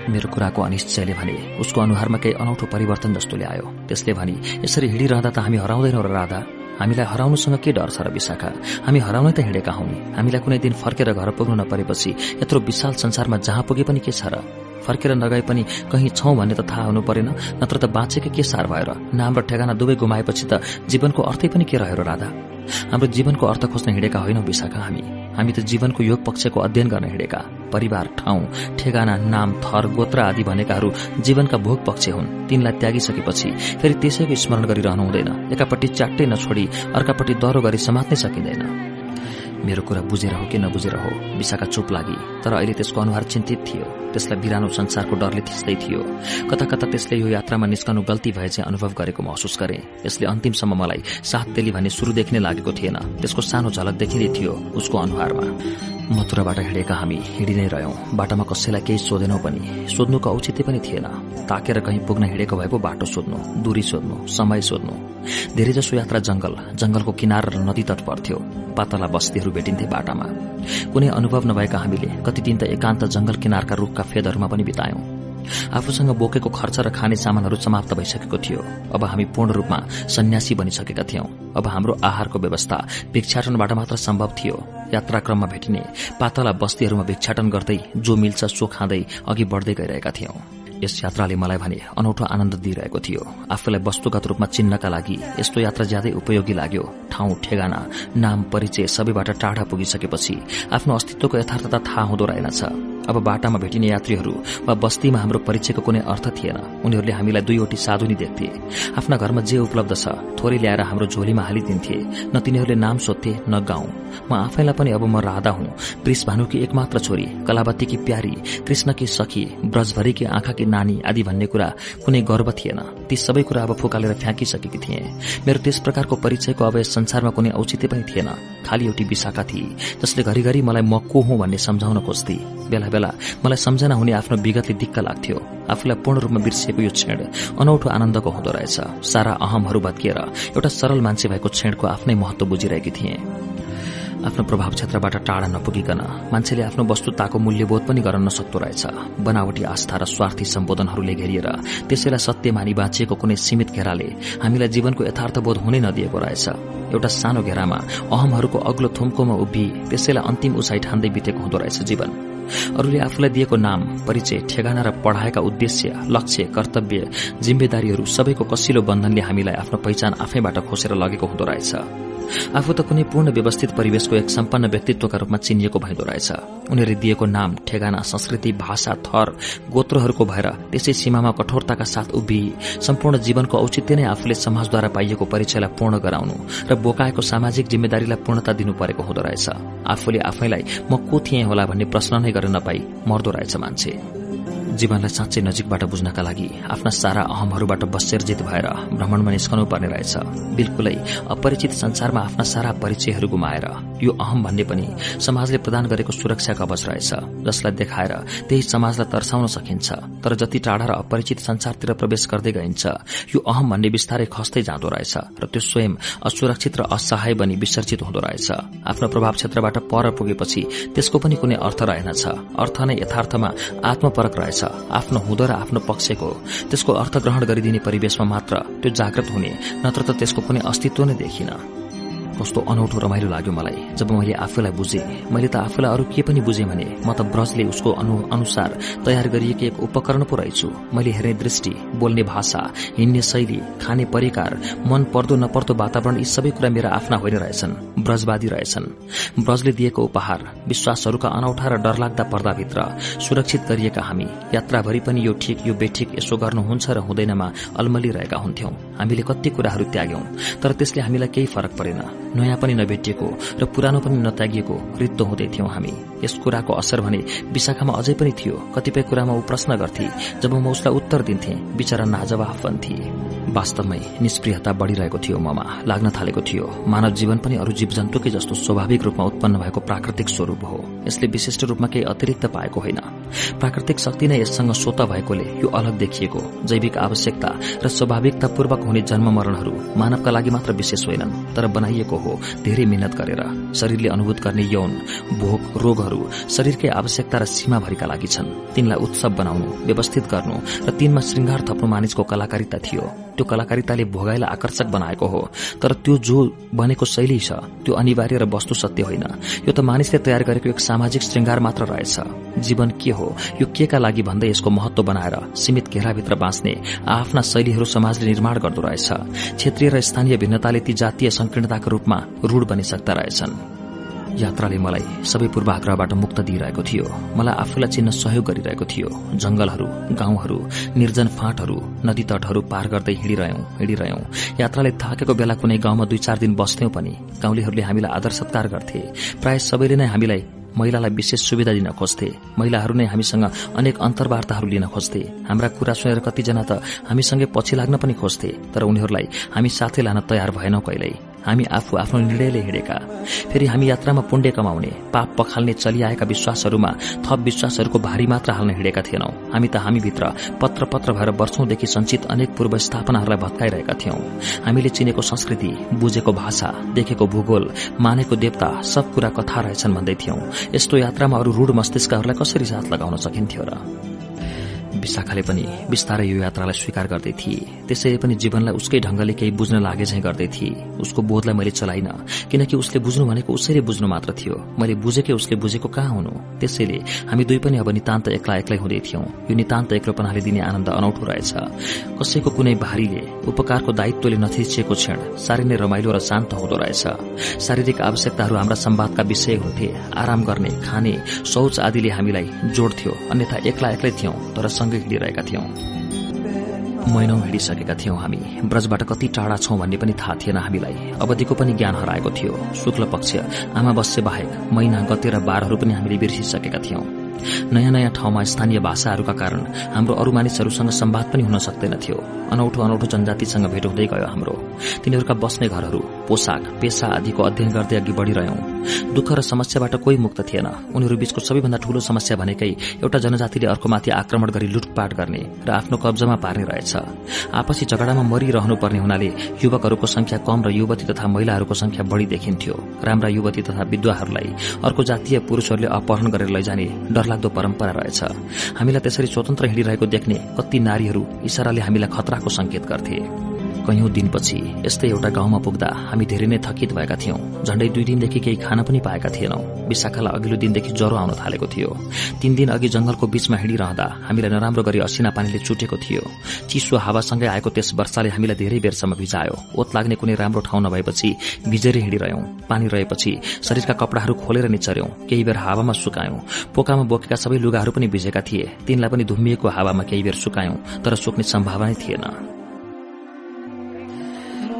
मेरो कुराको अनिश्चयले भने उसको अनुहारमा केही अनौठो परिवर्तन जस्तो ल्यायो। त्यसले भने यसरी हिँडिरहँदा त हामी हराउँदैनौ र राधा। हामीलाई हराउनुसँग के डर छ र विशाखा? हामी हराउनै त हिँडेका हौ हामीलाई कुनै दिन फर्केर घर पुग्नु नपरेपछि यत्रो विशाल संसारमा जहाँ पुगे पनि के छ र? फर्केर नगए पनि कहीँ छौं भन्ने त थाहा हुनु परेन। नत्र त बाँचेकै के सार भएर? नाम र ठेगाना दुवै गुमाएपछि त जीवनको अर्थै पनि के रह्यो राधा? हाम्रो जीवनको अर्थ खोज्न हिँडेका होइनौ विशाखा हामी। हामी त जीवनको योग पक्षको अध्ययन गर्न हिँडेका। परिवार ठाउँ ठेगाना नाम थर गोत्र आदि भनेकाहरू जीवनका भोग पक्ष हुन्। तिनलाई त्यागिसकेपछि फेरि त्यसैको स्मरण गरिरहनु हुँदैन। एकापट्टि च्याट्टै नछोडी अर्कापट्टि दह्रो गरी समात्नै सकिँदैन। मेरो कुरा बुझेर हो कि नबुझेर हो विशाखा चुप लागि। तर अहिले त्यसको अनुहार चिन्तित थियो। त्यसलाई बिरानो संसारको डरले थिच्दै थियो। कता कता त्यसले यो यात्रामा निस्कनु गल्ती भए चाहिँ अनुभव गरेको महसुस गरे। यसले अन्तिमसम्म मलाई साथ तेली भन्ने शुरू देख्ने लागेको थिएन। त्यसको सानो झलक देखिँदै थियो उसको अनुहारमा। मथुराबाट हिँडेका हामी हिँडि नै रह्यौं। बाटोमा कसैलाई केही सोधेनौ पनि। सोध्नुको औचित्य पनि थिएन। ताकेर कहीँ पुग्न हिँडेको भए पो बाटो सोध्नु दूरी सोध्नु समय सोध्नु। धेरैजसो यात्रा जंगल जंगलको किनार र नदी तट पर्थ्यो पातला बस्तीहरू भेटिन्थे बाटामा। कुनै अनुभव नभएका हामीले कति दिन त एकान्त जंगल किनारका रूखका फेदहरूमा पनि बितायौं। आफूसँग बोकेको खर्च र खाने सामानहरू समाप्त भइसकेको थियो। अब हामी पूर्ण रूपमा सन्यासी बनिसकेका थियौं। अब हाम्रो आहारको व्यवस्था भिक्षाटनबाट मात्र सम्भव थियो। यात्राक्रममा भेटिने पातला बस्तीहरूमा भिक्षाटन गर्दै जो मिल्छ सो खाँदै अघि बढ़दै गइरहेका थियौं। यस यात्राले मलाई भने अनौठो आनन्द दिइरहेको थियो। आफूलाई वस्तुगत रूपमा चिन्नका लागि यस्तो यात्रा ज्यादै उपयोगी लाग्यो। ठाउँ ठेगाना नाम परिचय सबैबाट टाढा पुगिसकेपछि आफ्नो अस्तित्वको यथार्थता थाहा हुँदो रहेनछ। अब बाटामा भेटिने यात्रीहरू वा बस्तीमा हाम्रो परिचयको कुनै अर्थ थिएन। उनीहरूले हामीलाई दुईवटी साधुनी देख्थे। आफ्ना घरमा जे उपलब्ध छ थोरै ल्याएर हाम्रो झोलीमा हालिदिन्थे। न तिनीहरूले नाम सोध्थे न गाउँ। म आफैलाई पनि अब म राधा हुँ। प्रिस भानुकी एकमात्र छोरी कलावतीकी प्यारी कृष्णकी सखी ब्रजभरीकी आँखाकी नानी आदि भन्ने कुरा कुनै गर्व थिएन। ती सबै कुरा अब फुकालेर फ्याँकिसकेकी थिए। मेरो त्यस प्रकारको परिचयको अब यस संसारमा कुनै औचित्य पनि थिएन। खालि एउटी विशाखा थिए जसले घरिघरि मलाई म को हुँ भन्ने सम्झाउन खोज्थे बेला बेला मलाई सम्झना हुने आफ्नो विगतले दिक्क लाग्थ्यो। आफूलाई पूर्ण रूपमा बिर्सिएको यो क्षण अनौठो आनन्दको हुँदो रहेछ। सारा अहमहरू भत्किएर एउटा सरल मान्छे भएको क्षणको आफ्नै महत्व बुझिरहेकी थिए। आफ्नो प्रभाव क्षेत्रबाट टाढा नपुगिकन मान्छेले आफ्नो वस्तुताको मूल्यबोध पनि गर्न नसक्दो रहेछ। बनावटी आस्था र स्वार्थी सम्बोधनहरूले घेरिएर त्यसैलाई सत्य मानि बाँचिएको कुनै सीमित घेराले हामीलाई जीवनको यथार्थबोध हुनै नदिएको रहेछ। एउटा सानो घेरामा अहमहरूको अग्लो थुम्कोमा उभि त्यसैलाई अन्तिम उचाइ ठान्दै बितेको हुँदो रहेछ जीवन। अरूले आफूलाई दिएको नाम परिचय ठेगाना र पढ़ाएका उद्देश्य लक्ष्य कर्तव्य जिम्मेदारीहरू सबैको कसिलो बन्धनले हामीलाई आफ्नो पहिचान आफैबाट खोसेर लगेको हुँदो रहेछ। आफू त कुनै पूर्ण व्यवस्थित परिवेशको एक सम्पन्न व्यक्तित्वका रूपमा चिनिएको भइदो रहेछ। उनीहरूले दिएको नाम ठेगाना संस्कृति भाषा थर गोत्रहरूको भएर त्यसै सीमामा कठोरताका साथ उभि सम्पूर्ण जीवनको औचित्य नै आफूले समाजद्वारा पाइएको परिचयलाई पूर्ण गराउनु र बोकाएको सामाजिक जिम्मेदारीलाई पूर्णता दिनु परेको हुँदो रहेछ। आफूले आफैलाई म को थिएँ होला भन्ने प्रश्न नै गर्न नपाई मर्दो रहेछ मान्छे। जीवनलाई साँच्चै नजिकबाट बुझ्नका लागि आफ्ना सारा अहमहरूबाट बसेरजित भएर भ्रमणमा निस्कनु पर्ने रहेछ। बिल्कुलै अपरिचित संसारमा आफ्ना सारा परिचयहरू गुमाएर यो अहम भन्ने पनि समाजले प्रदान गरेको सुरक्षा कवच रहेछ जसलाई देखाएर त्यही समाजलाई तर्साउन सकिन्छ। तर जति टाढा र अपरिचित संसारतिर प्रवेश गर्दै गइन्छ यो अहम भन्ने बिस्तारै खस्दै जाँदो रहेछ र त्यो स्वयं असुरक्षित र असहाय बनी विसर्जित हुँदो रहेछ। आफ्नो प्रभाव क्षेत्रबाट पर पुगेपछि त्यसको पनि कुनै अर्थ रहेनछ। अर्थ नै यथार्थमा आत्मपरक रहेछ। आफ्नो हुँदो र आफ्नो पक्षको त्यसको अर्थ ग्रहण गरिदिने परिवेशमा मात्र त्यो जागृत हुने नत्र त त्यसको कुनै अस्तित्व नै देखिन। कस्तो अनौठो रमाइलो लाग्यो मलाई। जब मैले आफूलाई बुझेँ मैले त आफूलाई अरू के पनि बुझेँ भने म त ब्रजले उसको अनुसार तयार गरिएको एक उपकरण पो रहेछु। मैले हेर्ने दृष्टि बोल्ने भाषा हिँड्ने शैली खाने परिकार मन पर्दो नपर्दो वातावरण यी सबै कुरा मेरा आफ्ना होइन रहेछन्। ब्रजवादी रहेछन्। ब्रजले दिएको उपहार विश्वासहरूका अनौठा र डरलाग्दा पर्दाभित्र सुरक्षित गरिएका हामी यात्राभरि पनि यो ठिक यो बेठिक यसो गर्नुहुन्छ र हुँदैनमा अल्मलिरहेका हुन्थ्यौं। हामीले कति कुराहरू त्याग्यौं तर त्यसले हामीलाई केही फरक परेन। नयाँ पनि नभेटिएको र पुरानो पनि नत्यागिएको रित्तो हुँदै थियौं हामी। यस कुराको असर भने विशाखामा अझै पनि थियो। कतिपय कुरामा ऊ प्रश्न गर्थे जब म उसलाई उत्तर दिन्थे विचारा नाजवाफ बन्थे वास्तवमै निष्प्रियता बढ़िरहेको थियो ममा लाग्न थालेको थियो। मानव जीवन पनि अरू जीव जन्तुकै जस्तो स्वाभाविक रूपमा उत्पन्न भएको प्राकृतिक स्वरूप हो। यसले विशिष्ट रूपमा केही अतिरिक्त पाएको होइन। प्राकृतिक शक्ति नै यससँग स्वत भएकोले यो अलग देखिएको जैविक आवश्यकता र स्वाभाविकतापूर्वक हुने जन्म मरणहरू मानवका लागि मात्र विशेष होइनन् तर बनाइएको हो धेरै मेहनत गरेर। शरीरले अनुभूत गर्ने यौन भोग रोगहरू शरीरकै आवश्यकता र सीमाभरिका लागि छन्। तिनलाई उत्सव बनाउनु व्यवस्थित गर्नु र तिनमा श्रृंगार थप्नु मानिसको कलाकारिता थियो। त्यो कलाकारिताले भोगाईलाई आकर्षक बनाएको हो। तर त्यो जो बनेको शैली छ त्यो अनिवार्य र वस्तु सत्य होइन। यो त मानिसले तयार गरेको एक सामाजिक श्रृंगार मात्र रहेछ। जीवन के हो यो के का लागि भन्दै यसको महत्व बनाएर सीमित घेराभित्र बाँच्ने आफ्ना शैलीहरू समाजले निर्माण गर्दो रहेछ। क्षेत्रीय र स्थानीय भिन्नताले ती जातीय संकीर्णताको रूपमा रूढ बनिसक्दा रहेछन्। यात्राले मलाई सबै पूर्वाग्रहबाट मुक्त दिइरहेको थियो। मलाई आफूलाई चिन्न सहयोग गरिरहेको थियो। जंगलहरू गाउँहरू निर्जन फाँटहरू नदी तटहरू पार गर्दै हिँडिरह्यौं हिँडिरह्यौं। यात्राले थाकेको बेला कुनै गाउँमा दुई चार दिन बस्थ्यौं पनि। गाउँलेहरूले हामीलाई आदर सत्कार गर्थे। प्राय सबैले नै हामीलाई महिलालाई विशेष सुविधा दिन खोज्थे। महिलाहरू नै हामीसँग अनेक अन्तर्वार्ताहरू लिन खोज्थे। हाम्रा कुरा सुनेर कतिजना त हामीसँगै पछि लाग्न पनि खोज्थे तर उनीहरूलाई हामी साथै लान तयार भएनौ कहिल्यै। हामी आफू आफ्नो निर्णयले हिँडेका। फेरि हामी यात्रामा पुण्य कमाउने पाप पखाल्ने चलिआएका विश्वासहरूमा थप विश्वासहरूको भारी मात्र हाल्न हिँडेका थिएनौं। हामी त हामीभित्र पत्र पत्र भएर वर्षौंदेखि संचित अनेक पूर्व स्थापनाहरूलाई भत्काइरहेका थियौं। हामीले चिनेको संस्कृति बुझेको भाषा देखेको भूगोल मानेको देवता सब कुरा कथा रहेछन् भन्दै थियौं। यस्तो यात्रामा अरू रूढ मस्तिष्कहरूलाई कसरी साथ लगाउन सकिन्थ्यो र? विशाखाले पनि बिस्तारै यो यात्रालाई स्वीकार गर्दै थिए। त्यसैले पनि जीवनलाई उसकै ढंगले केही बुझ्न लागे झै गर्दै थिए। उसको बोधलाई मैले चलाइन किनकि उसले बुझ्नु भनेको उसैले बुझ्नु मात्र थियो। मैले बुझेकै उसले बुझेको कहाँ हुनु? त्यसैले हामी दुई पनि अब नितान्त एक्ला एक्लै हुँदै थियौं। यो नितान्त एक्लोपनाले दिने आनन्द अनौठो रहेछ। कसैको कुनै भारीले उपकारको दायित्वले नथिचिएको क्षण साह्रै नै रमाइलो र शान्त हुँदो रहेछ। शारीरिक आवश्यकताहरू हाम्रा सम्वादका विषय हुन्थे आराम गर्ने खाने शौच आदिले हामीलाई जोड्थ्यो। अन्यथा एक्ला एक्लै थियौं तर सँगै हिँडिरहेका थियौं। महिनौ हिँडिसकेका थियौं हामी। ब्रजबाट कति टाढा छौं भन्ने पनि थाहा थिएन हामीलाई। अवधिको पनि ज्ञान हराएको थियो। शुक्ल पक्ष आमा बस्य बाहेक महिना गते र बारहरू पनि हामीले बिर्सिसकेका थियौं। नयाँ नयाँ ठाउँमा स्थानीय भाषाहरूका कारण हाम्रो अरू मानिसहरूसँग सम्वाद पनि हुन सक्दैनथ्यो। अनौठो अनौठो जनजातिसँग भेट हुँदै गयो हाम्रो। तिनीहरूका बस्ने घरहरू पोसाक पेसा आदिको अध्ययन गर्दै अघि बढ़िरह्यौं। दुःख र समस्याबाट कोही मुक्त थिएन। उनीहरू बीचको सबैभन्दा ठूलो समस्या भनेकै एउटा जनजातिले अर्कोमाथि आक्रमण गरी लुटपाट गर्ने र आफ्नो कब्जामा पार्ने रहेछ। आपसी झगडामा मरिरहनु पर्ने हुनाले युवकहरूको संख्या कम र युवती तथा महिलाहरूको संख्या बढ़ी देखिन्थ्यो। राम्रा युवती तथा विधवाहरूलाई अर्को जातीय पुरूषहरूले अपहरण गरेर लैजाने डरलाग्दो परम्परा रहेछ। हामीलाई त्यसरी स्वतन्त्र हिँडिरहेको देख्ने कति नारीहरू इशाराले हामीलाई खतराको संकेत गर्थे। कैयौं दिनपछि यस्तै एउटा गाउँमा पुग्दा हामी धेरै नै थकित भएका थियौं। झण्डै दुई दिनदेखि केही खान पनि पाएका थिएनौं। विशाखालाई अघिल्लो दिनदेखि ज्वरो आउन थालेको थियो। तीन दिन अघि जंगलको बीचमा हिँडिरहँदा हामीलाई नराम्रो गरी असिना पानीले चुटेको थियो। चिसो हावासँगै आएको त्यस वर्षाले हामीलाई धेरै बेरसम्म भिजायो। ओत लाग्ने कुनै राम्रो ठाउँ नभएपछि भिजेरै हिँडिरह्यौं। पानी रहेपछि शरीरका कपड़ाहरू खोलेर निचर्यौं। केही बेर हावामा सुकायौं। पोकामा बोकेका सबै लुगाहरू पनि भिजेका थिए। तिनलाई पनि धुम्मिएको हावामा केही बेर सुकायौं तर सुक्ने सम्भावना थिएन।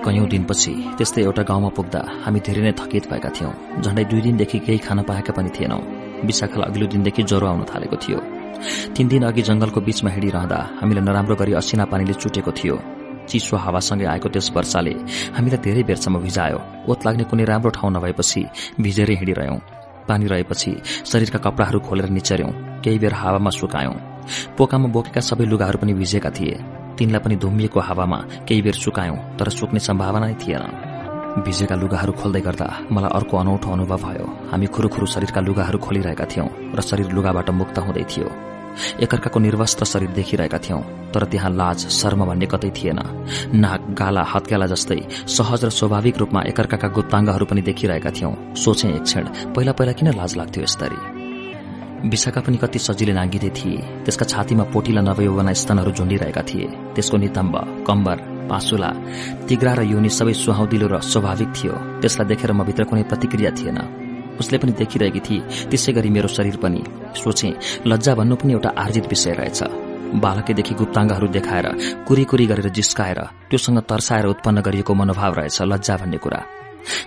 कैयौं दिनपछि त्यस्तै एउटा गाउँमा पुग्दा हामी धेरै नै थकित भएका थियौं। झण्डै दुई दिनदेखि केही खान पाएका पनि थिएनौं। विशाखालाई अघिल्लो दिनदेखि ज्वरो आउन थालेको थियो। तीन दिन अघि जंगलको बीचमा हिँडिरहँदा हामीलाई नराम्रो गरी असिना पानीले चुटेको थियो। चिसो हावासँगै आएको त्यस वर्षाले हामीलाई धेरै बेरसम्म भिजायो। ओत लाग्ने कुनै राम्रो ठाउँ नभएपछि भिजेरै हिँडिरह्यौं। पानी रहेपछि शरीरका कपड़ाहरू खोलेर निचर्यौं। केही बेर हावामा सुकायौं। पोकामा बोकेका सबै लुगाहरू पनि भिजेका थिए। तिनलाई पनि धुम्मिएको हावामा केही बेर सुकायौं तर सुक्ने सम्भावना नै थिएन। भिजेका लुगाहरू खोल्दै गर्दा मलाई अर्को अनौठो अनुभव भयो। हामी खुरुखुरु शरीरका लुगाहरू खोलिरहेका थियौं र शरीर लुगाबाट मुक्त हुँदै थियो। एकअर्काको निर्वस्त्र शरीर देखिरहेका थियौं तर त्यहाँ लाज शर्म भन्ने कतै थिएन। नाक गाला हत्केला जस्तै सहज र स्वाभाविक रूपमा एकअर्काका गुप्ताङ्गहरू पनि देखिरहेका थियौं। सोचे एक क्षण पहिला पहिला किन लाज लाग्थ्यो यस्तरी विशाखा पनि कति सजिलै नाङ्गिँदै थिए। त्यसका छातीमा पोटिला नवयौवना स्तनहरू झुण्डिरहेका थिए। त्यसको नितम्ब कम्बर पासुला तिग्रा र योनि सबै सुहाउँदिलो र स्वाभाविक थियो। त्यसलाई देखेर म भित्र कुनै प्रतिक्रिया थिएन। उसले पनि देखिरहेकी थिए त्यसै गरी मेरो शरीर पनि। सोचे लज्जा भन्नु पनि एउटा आर्जित विषय रहेछ। बालकैदेखि गुप्ताङ्गहरू देखाएर कुरी गरेर जिस्काएर त्योसँग तर्साएर उत्पन्न गरिएको मनोभाव रहेछ लज्जा भन्ने कुरा।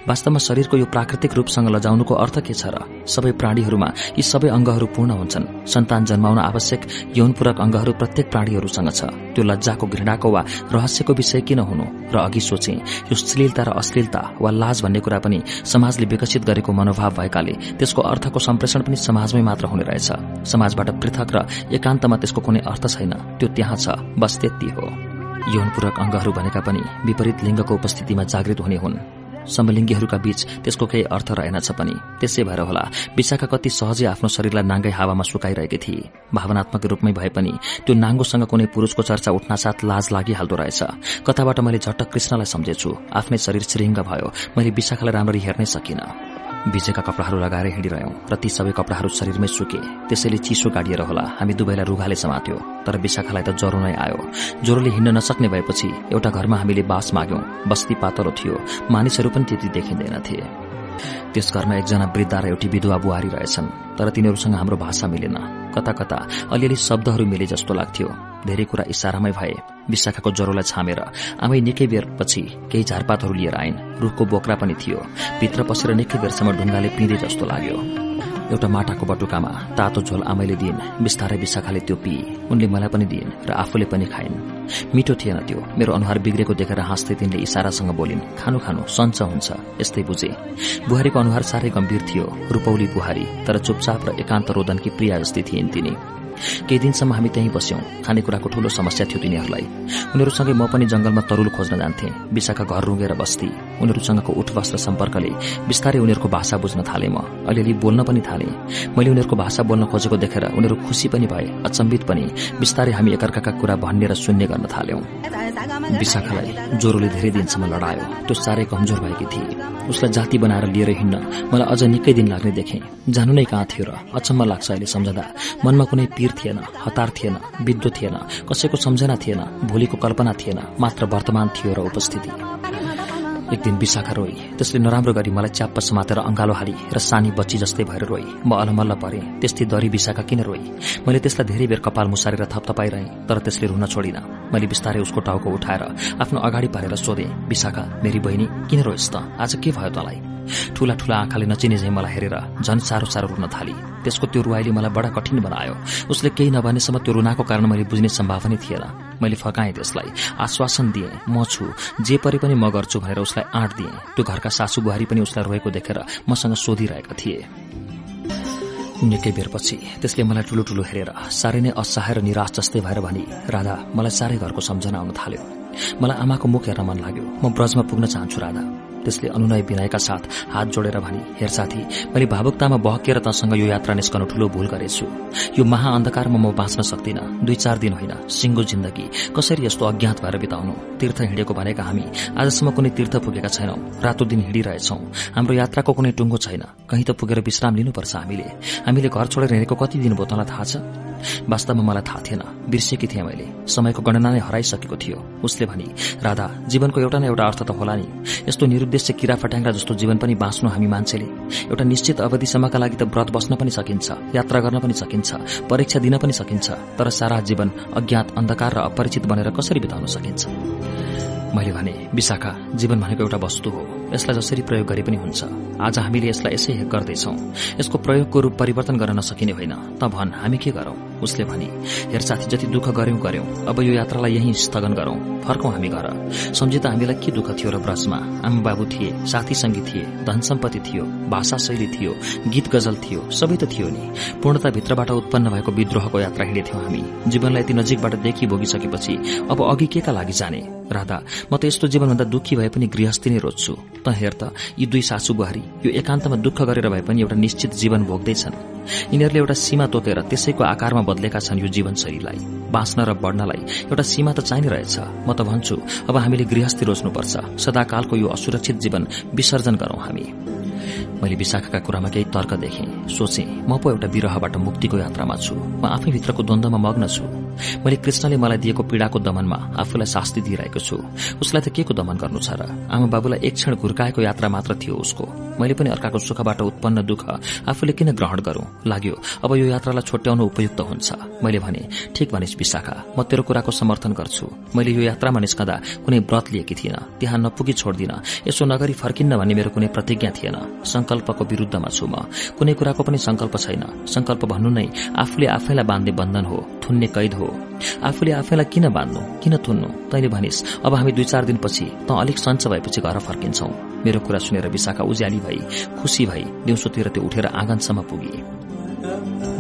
वास्तवमा शरीरको यो प्राकृतिक रूपसँग लजाउनुको अर्थ के छ र सबै प्राणीहरूमा यी सबै अंगहरू पूर्ण हुन्छन्? सन्तान जन्माउन आवश्यक यौनपूरक अंगहरू प्रत्येक प्राणीहरूसँग छ। त्यो लज्जाको घृणाको वा रहस्यको विषय किन हुनु? र अघि सोचे यो श्लीलता र अश्लीलता वा लाज भन्ने कुरा पनि समाजले विकसित गरेको मनोभाव भएकाले त्यसको अर्थको सम्प्रेषण पनि समाजमै मात्र हुने रहेछ। समाजबाट पृथक र एकान्तमा त्यसको कुनै अर्थ छैन। त्यो त्यहाँ छ बस त्यति हो। यौनपूरक अंगहरू भनेका पनि विपरीत लिङ्गको उपस्थितिमा जागृत हुने हुन्। समलिङ्गीहरूका बीच त्यसको केही अर्थ रहेनछ पनि। त्यसै भएर होला विशाखा कति सहजै आफ्नो शरीरलाई नाङ्गै हावामा सुकाइरहेकी थिए भावनात्मक रूपमै भए पनि त्यो नाङ्गोसँग कुनै पुरूषको चर्चा उठ्नासाथ लाज लागिहाल्दो रहेछ। कताबाट मैले झट्ट कृष्णलाई सम्झेछु। आफ्नै शरीर श्रृङ्ग भयो। मैले विशाखालाई राम्ररी हेर्नै सकिनँ। भिजेका कपडाहरू लगाएर हिँडिरह्यौं र ती सबै कपडाहरू शरीरमै सुके। त्यसैले चिसो गाडिएर होला। हामी दुवैलाई रुघाले समात्यो तर विशाखालाई त ज्वरो नै आयो। ज्वरोले हिँड्न नसक्ने भएपछि एउटा घरमा हामीले बास माग्यौं। बस्ती पातलो थियो। मानिसहरू पनि त्यति देखिँदैनथे। त्यस घरमा एकजना वृद्ध र एउटी विधवा बुहारी रहेछन् तर तिनीहरूसँग हाम्रो भाषा मिलेन। कता कता अलिअलि शब्दहरू मिले जस्तो लाग्थ्यो। धेरै कुरा इसारामै भए। विशाखाको ज्वरोलाई छामेर आमै निकै बेरपछि केही झारपातहरू लिएर आइन्। रूखको बोक्रा पनि थियो। भित्र पसेर निकै बेरसम्म ढुङ्गाले पिँधे जस्तो लाग्यो। एउटा माटाको बटुकामा तातो झोल आमैले दिइन्। बिस्तारै विशाखाले त्यो पिए उनले मलाई पनि दिइन् र आफूले पनि खाइन्। मिठो थिएन त्यो। मेरो अनुहार बिग्रेको देखेर हाँस्दै तिनले इसारासँग बोलिन् खानु खानु सञ्च हुन्छ यस्तै बुझे। बुहारीको अनुहार साह्रै गम्भीर थियो रूपौली बुहारी तर चुपचाप र एकान्त रोदनकी प्रिया जस्तै थिइन् तिनी। केही दिनसम्म हामी त्यहीँ बस्यौं। खानेकुराको ठूलो समस्या थियो तिनीहरूलाई। उनीहरूसँगै म पनि जंगलमा तरूल खोज्न जान्थे विशाखा घर रुँगेर बस्थे उनीहरूसँगको वस्त्र सम्पर्कले बिस्तारै उनीहरूको भाषा बुझ्न थाले म। अलिअलि बोल्न पनि थाले। मैले उनीहरूको भाषा बोल्न खोजेको देखेर उनीहरू खुसी पनि भए अचम्बित पनि। बिस्तारै हामी एकअर्काका कुरा भन्ने र सुन्ने गर्न थाल्यौं। विशाखालाई ज्वरोले धेरै दिनसम्म लडायो। त्यो साह्रै कमजोर भएकी थिए। उसलाई जाति बनाएर लिएर हिँड्न मलाई अझ निकै दिन लाग्ने देखे। जानु नै कहाँ थियो र अचम्म लाग्छ अहिले सम्झँदा। मनमा कुनै पीर थिएन हतार थिएन विद्युत थिएन कसैको सम्झना थिएन भोलिको कल्पना थिएन मात्र वर्तमान थियो र उपस्थिति। एक दिन विशाखा रोई। त्यसले नराम्रो गरी मलाई च्याप्प समातेर अंगालो हाली र सानी बच्ची जस्तै भएर रोई। म अलमल्ल परे। त्यस्तै दरी विशाखा किन रोई? मैले त्यसलाई धेरै बेर कपाल मुसारेर थपथपाइरहे तर त्यसले रुन छोडिन। मैले बिस्तारै उसको टाउको उठाएर आफ्नो अगाडि पारेर सोधे विशाखा मेरी बहिनी किन रोइस् त? आज के भयो तँलाई? ठूला ठूला आँखाले नचिने झै मलाई हेरेर झन साह्रो साह्रो रुन थाली। त्यसको त्यो रुवाईले मलाई बडा कठिन बनायो। उसले केही नभनेसम्म त्यो रुनाको कारण मैले बुझ्ने सम्भावना थिएन। मैले फकाएँ त्यसलाई। आश्वासन दिएँ म छु। जे परे पनि म गर्छु भनेर उसलाई आँट दिएँ। त्यो घरका सासू बुहारी पनि उसलाई रोएको देखेर मसँग सोधिरहेका थिए। निकै बेरपछि त्यसले मलाई ठूलो ठूलो हेरेर साह्रै नै असहाय र निराश जस्तै भएर भनी राधा मलाई साह्रै घरको सम्झना आउन थाल्यो। मलाई आमाको मुख हेर्न मन लाग्यो। म ब्रजमा पुग्न चाहन्छु राधा। त्यसले अनुनय विनयका साथ हात जोडेर भनी हेर साथी मैले भावुकतामा बहकेर तसँग यो यात्रा निस्कनु ठूलो भूल गरेछु। यो महाअन्धकारमा म बाँच्न सक्दिन। दुई चार दिन होइन सिंगो जिन्दगी। कसरी यस्तो अज्ञात भएर बिताउनु? तीर्थ हिँडेको भनेका हामी आजसम्म कुनै तीर्थ पुगेका छैनौं। रातो दिन हिँडिरहेछौं। हाम्रो यात्राको कुनै टुङ्गो छैन। कहीँ त पुगेर विश्राम लिनुपर्छ हामीले। हामीले घर छोडेर हिँडेको कति दिन भयो तँलाई थाहा छ? वास्तवमा मलाई थाहा थिएन। बिर्सेकी थिएँ मैले। समयको गणना नै हराइसकेको थियो। उसले भनी राधा जीवनको एउटा न एउटा अर्थ त होला नि। यस्तो निरुद्देश्य किरा फट्याङ्ग्रा जस्तो जीवन पनि बाँच्नु हामी मान्छेले। एउटा निश्चित अवधिसम्मका लागि त व्रत बस्न पनि सकिन्छ यात्रा गर्न पनि सकिन्छ परीक्षा दिन पनि सकिन्छ तर सारा जीवन अज्ञात अन्धकार र अपरिचित बनेर कसरी बिताउन सकिन्छ? मैले भने विशाखा जीवन भनेको एउटा वस्तु हो। यसलाई जसरी प्रयोग गरे पनि हुन्छ। आज हामीले यसलाई यसै गर्दैछौ। यसको प्रयोगको रूप परिवर्तन गर्न नसकिने होइन। त भन हामी के गरौं? उसले भने हेर साथी जति दुःख गर्यौं गर्यौं अब यो यात्रालाई यही स्थगन गरौं। फर्कौं हामी घर। सम्झे त हामीलाई के दुःख थियो र ब्रजमा? आमा बाबु थिए साथी संगी थिए धन सम्पत्ति थियो भाषा शैली थियो गीत गजल थियो सबै त थियो नि। पूर्णता भित्रबाट उत्पन्न भएको विद्रोहको यात्रा हिँडेथ्यौं हामी। जीवनलाई यति नजिकबाट देखि भोगिसकेपछि अब अघि के का लागि जाने? राधा म त यस्तो जीवनभन्दा दुखी भए पनि गृहस्थी नै रोज्छु। त हेर त यी दुई सासू बुहारी यो एकान्तमा दुःख गरेर भए पनि एउटा निश्चित जीवन भोग्दैछन्। यिनीहरूले एउटा सीमा तोकेर त्यसैको आकारमा बदलेका छन् यो जीवनशैलीलाई बाँच्न र बढ़नलाई एउटा सीमा त चाहिने रहेछ। म त भन्छु अब हामीले गृहस्थी रोज्नुपर्छ। सदाकालको यो असुरक्षित जीवन विसर्जन गरौं हामी। मैले विशाखाका कुरामा केही तर्क देखेँ। सोचे म पो एउटा विरहबाट मुक्तिको यात्रामा छु। म आफै भित्रको द्वन्दमा मग्न छु। मैले कृष्णले मलाई दिएको पीड़ाको दमनमा आफूलाई शास्ति दिइरहेको छु। उसलाई त के को दमन गर्नु छ र? आमा बाबुलाई एक क्षण घुर्काएको यात्रा मात्र थियो उसको। मैले पनि अर्काको सुखबाट उत्पन्न दुःख आफूले किन ग्रहण गरौं? लाग्यो अब यो यात्रालाई छोट्याउनु उपयुक्त हुन्छ। मैले भने ठिक भनिस् विशाखा म तेरो कुराको समर्थन गर्छु। मैले यो यात्रामा निस्कँदा कुनै व्रत लिएकी थिइन। त्यहाँ नपुगी छोड्दिन। यसो नगरी फर्किन्न भन्ने मेरो कुनै प्रतिज्ञा थिएन। संकल्पको विरूद्धमा छु म। कुनै कुराको पनि संकल्प छैन। संकल्प भन्नु नै आफूले आफैलाई बाँध्ने बन्धन हो थुन्ने कैद हो। आफूले आफैलाई किन बाँध्नु किन थुन्नु? तैले भनिस् अब हामी दुई चार दिनपछि त अलिक सञ्च भएपछि घर फर्किन्छौ। मेरो कुरा सुनेर विशाखा उज्याली भई खुशी भई दिउँसोतिर त्यो उठेर आँगनसम्म पुगे।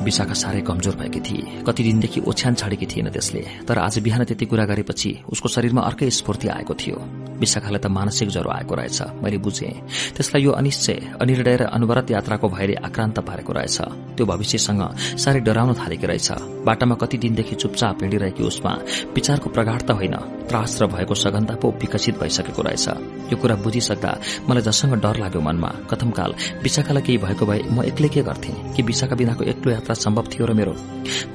विशाखा साह्रै कमजोर भएकी थिए। कति दिनदेखि ओछ्यान छाडेकी थिएन त्यसले। तर आज बिहान त्यति कुरा गरेपछि उसको शरीरमा अर्कै स्फूर्ति आएको थियो। विशाखालाई त मानसिक ज्वरो आएको रहेछ। मैले बुझे। त्यसलाई यो अनिश्चय अनिर्णय र अनवरत यात्राको भयले आक्रान्त पारेको रहेछ। त्यो भविष्यसँग साह्रै डराउन थालेकी रहेछ। बाटामा कति दिनदेखि चुपचाप हिँडिरहेकी उसमा विचारको प्रगाढता होइन त्रास र भएको सघनता पो विकसित भइसकेको रहेछ। यो कुरा बुझिसक्दा मलाई जसँग डर लाग्यो मनमा। कथमकाल विशाखालाई केही भएको भए म एक्लै के गर्थे? कि विशाखा बिनाको एक्लो यात्रा सम्भव थियो र मेरो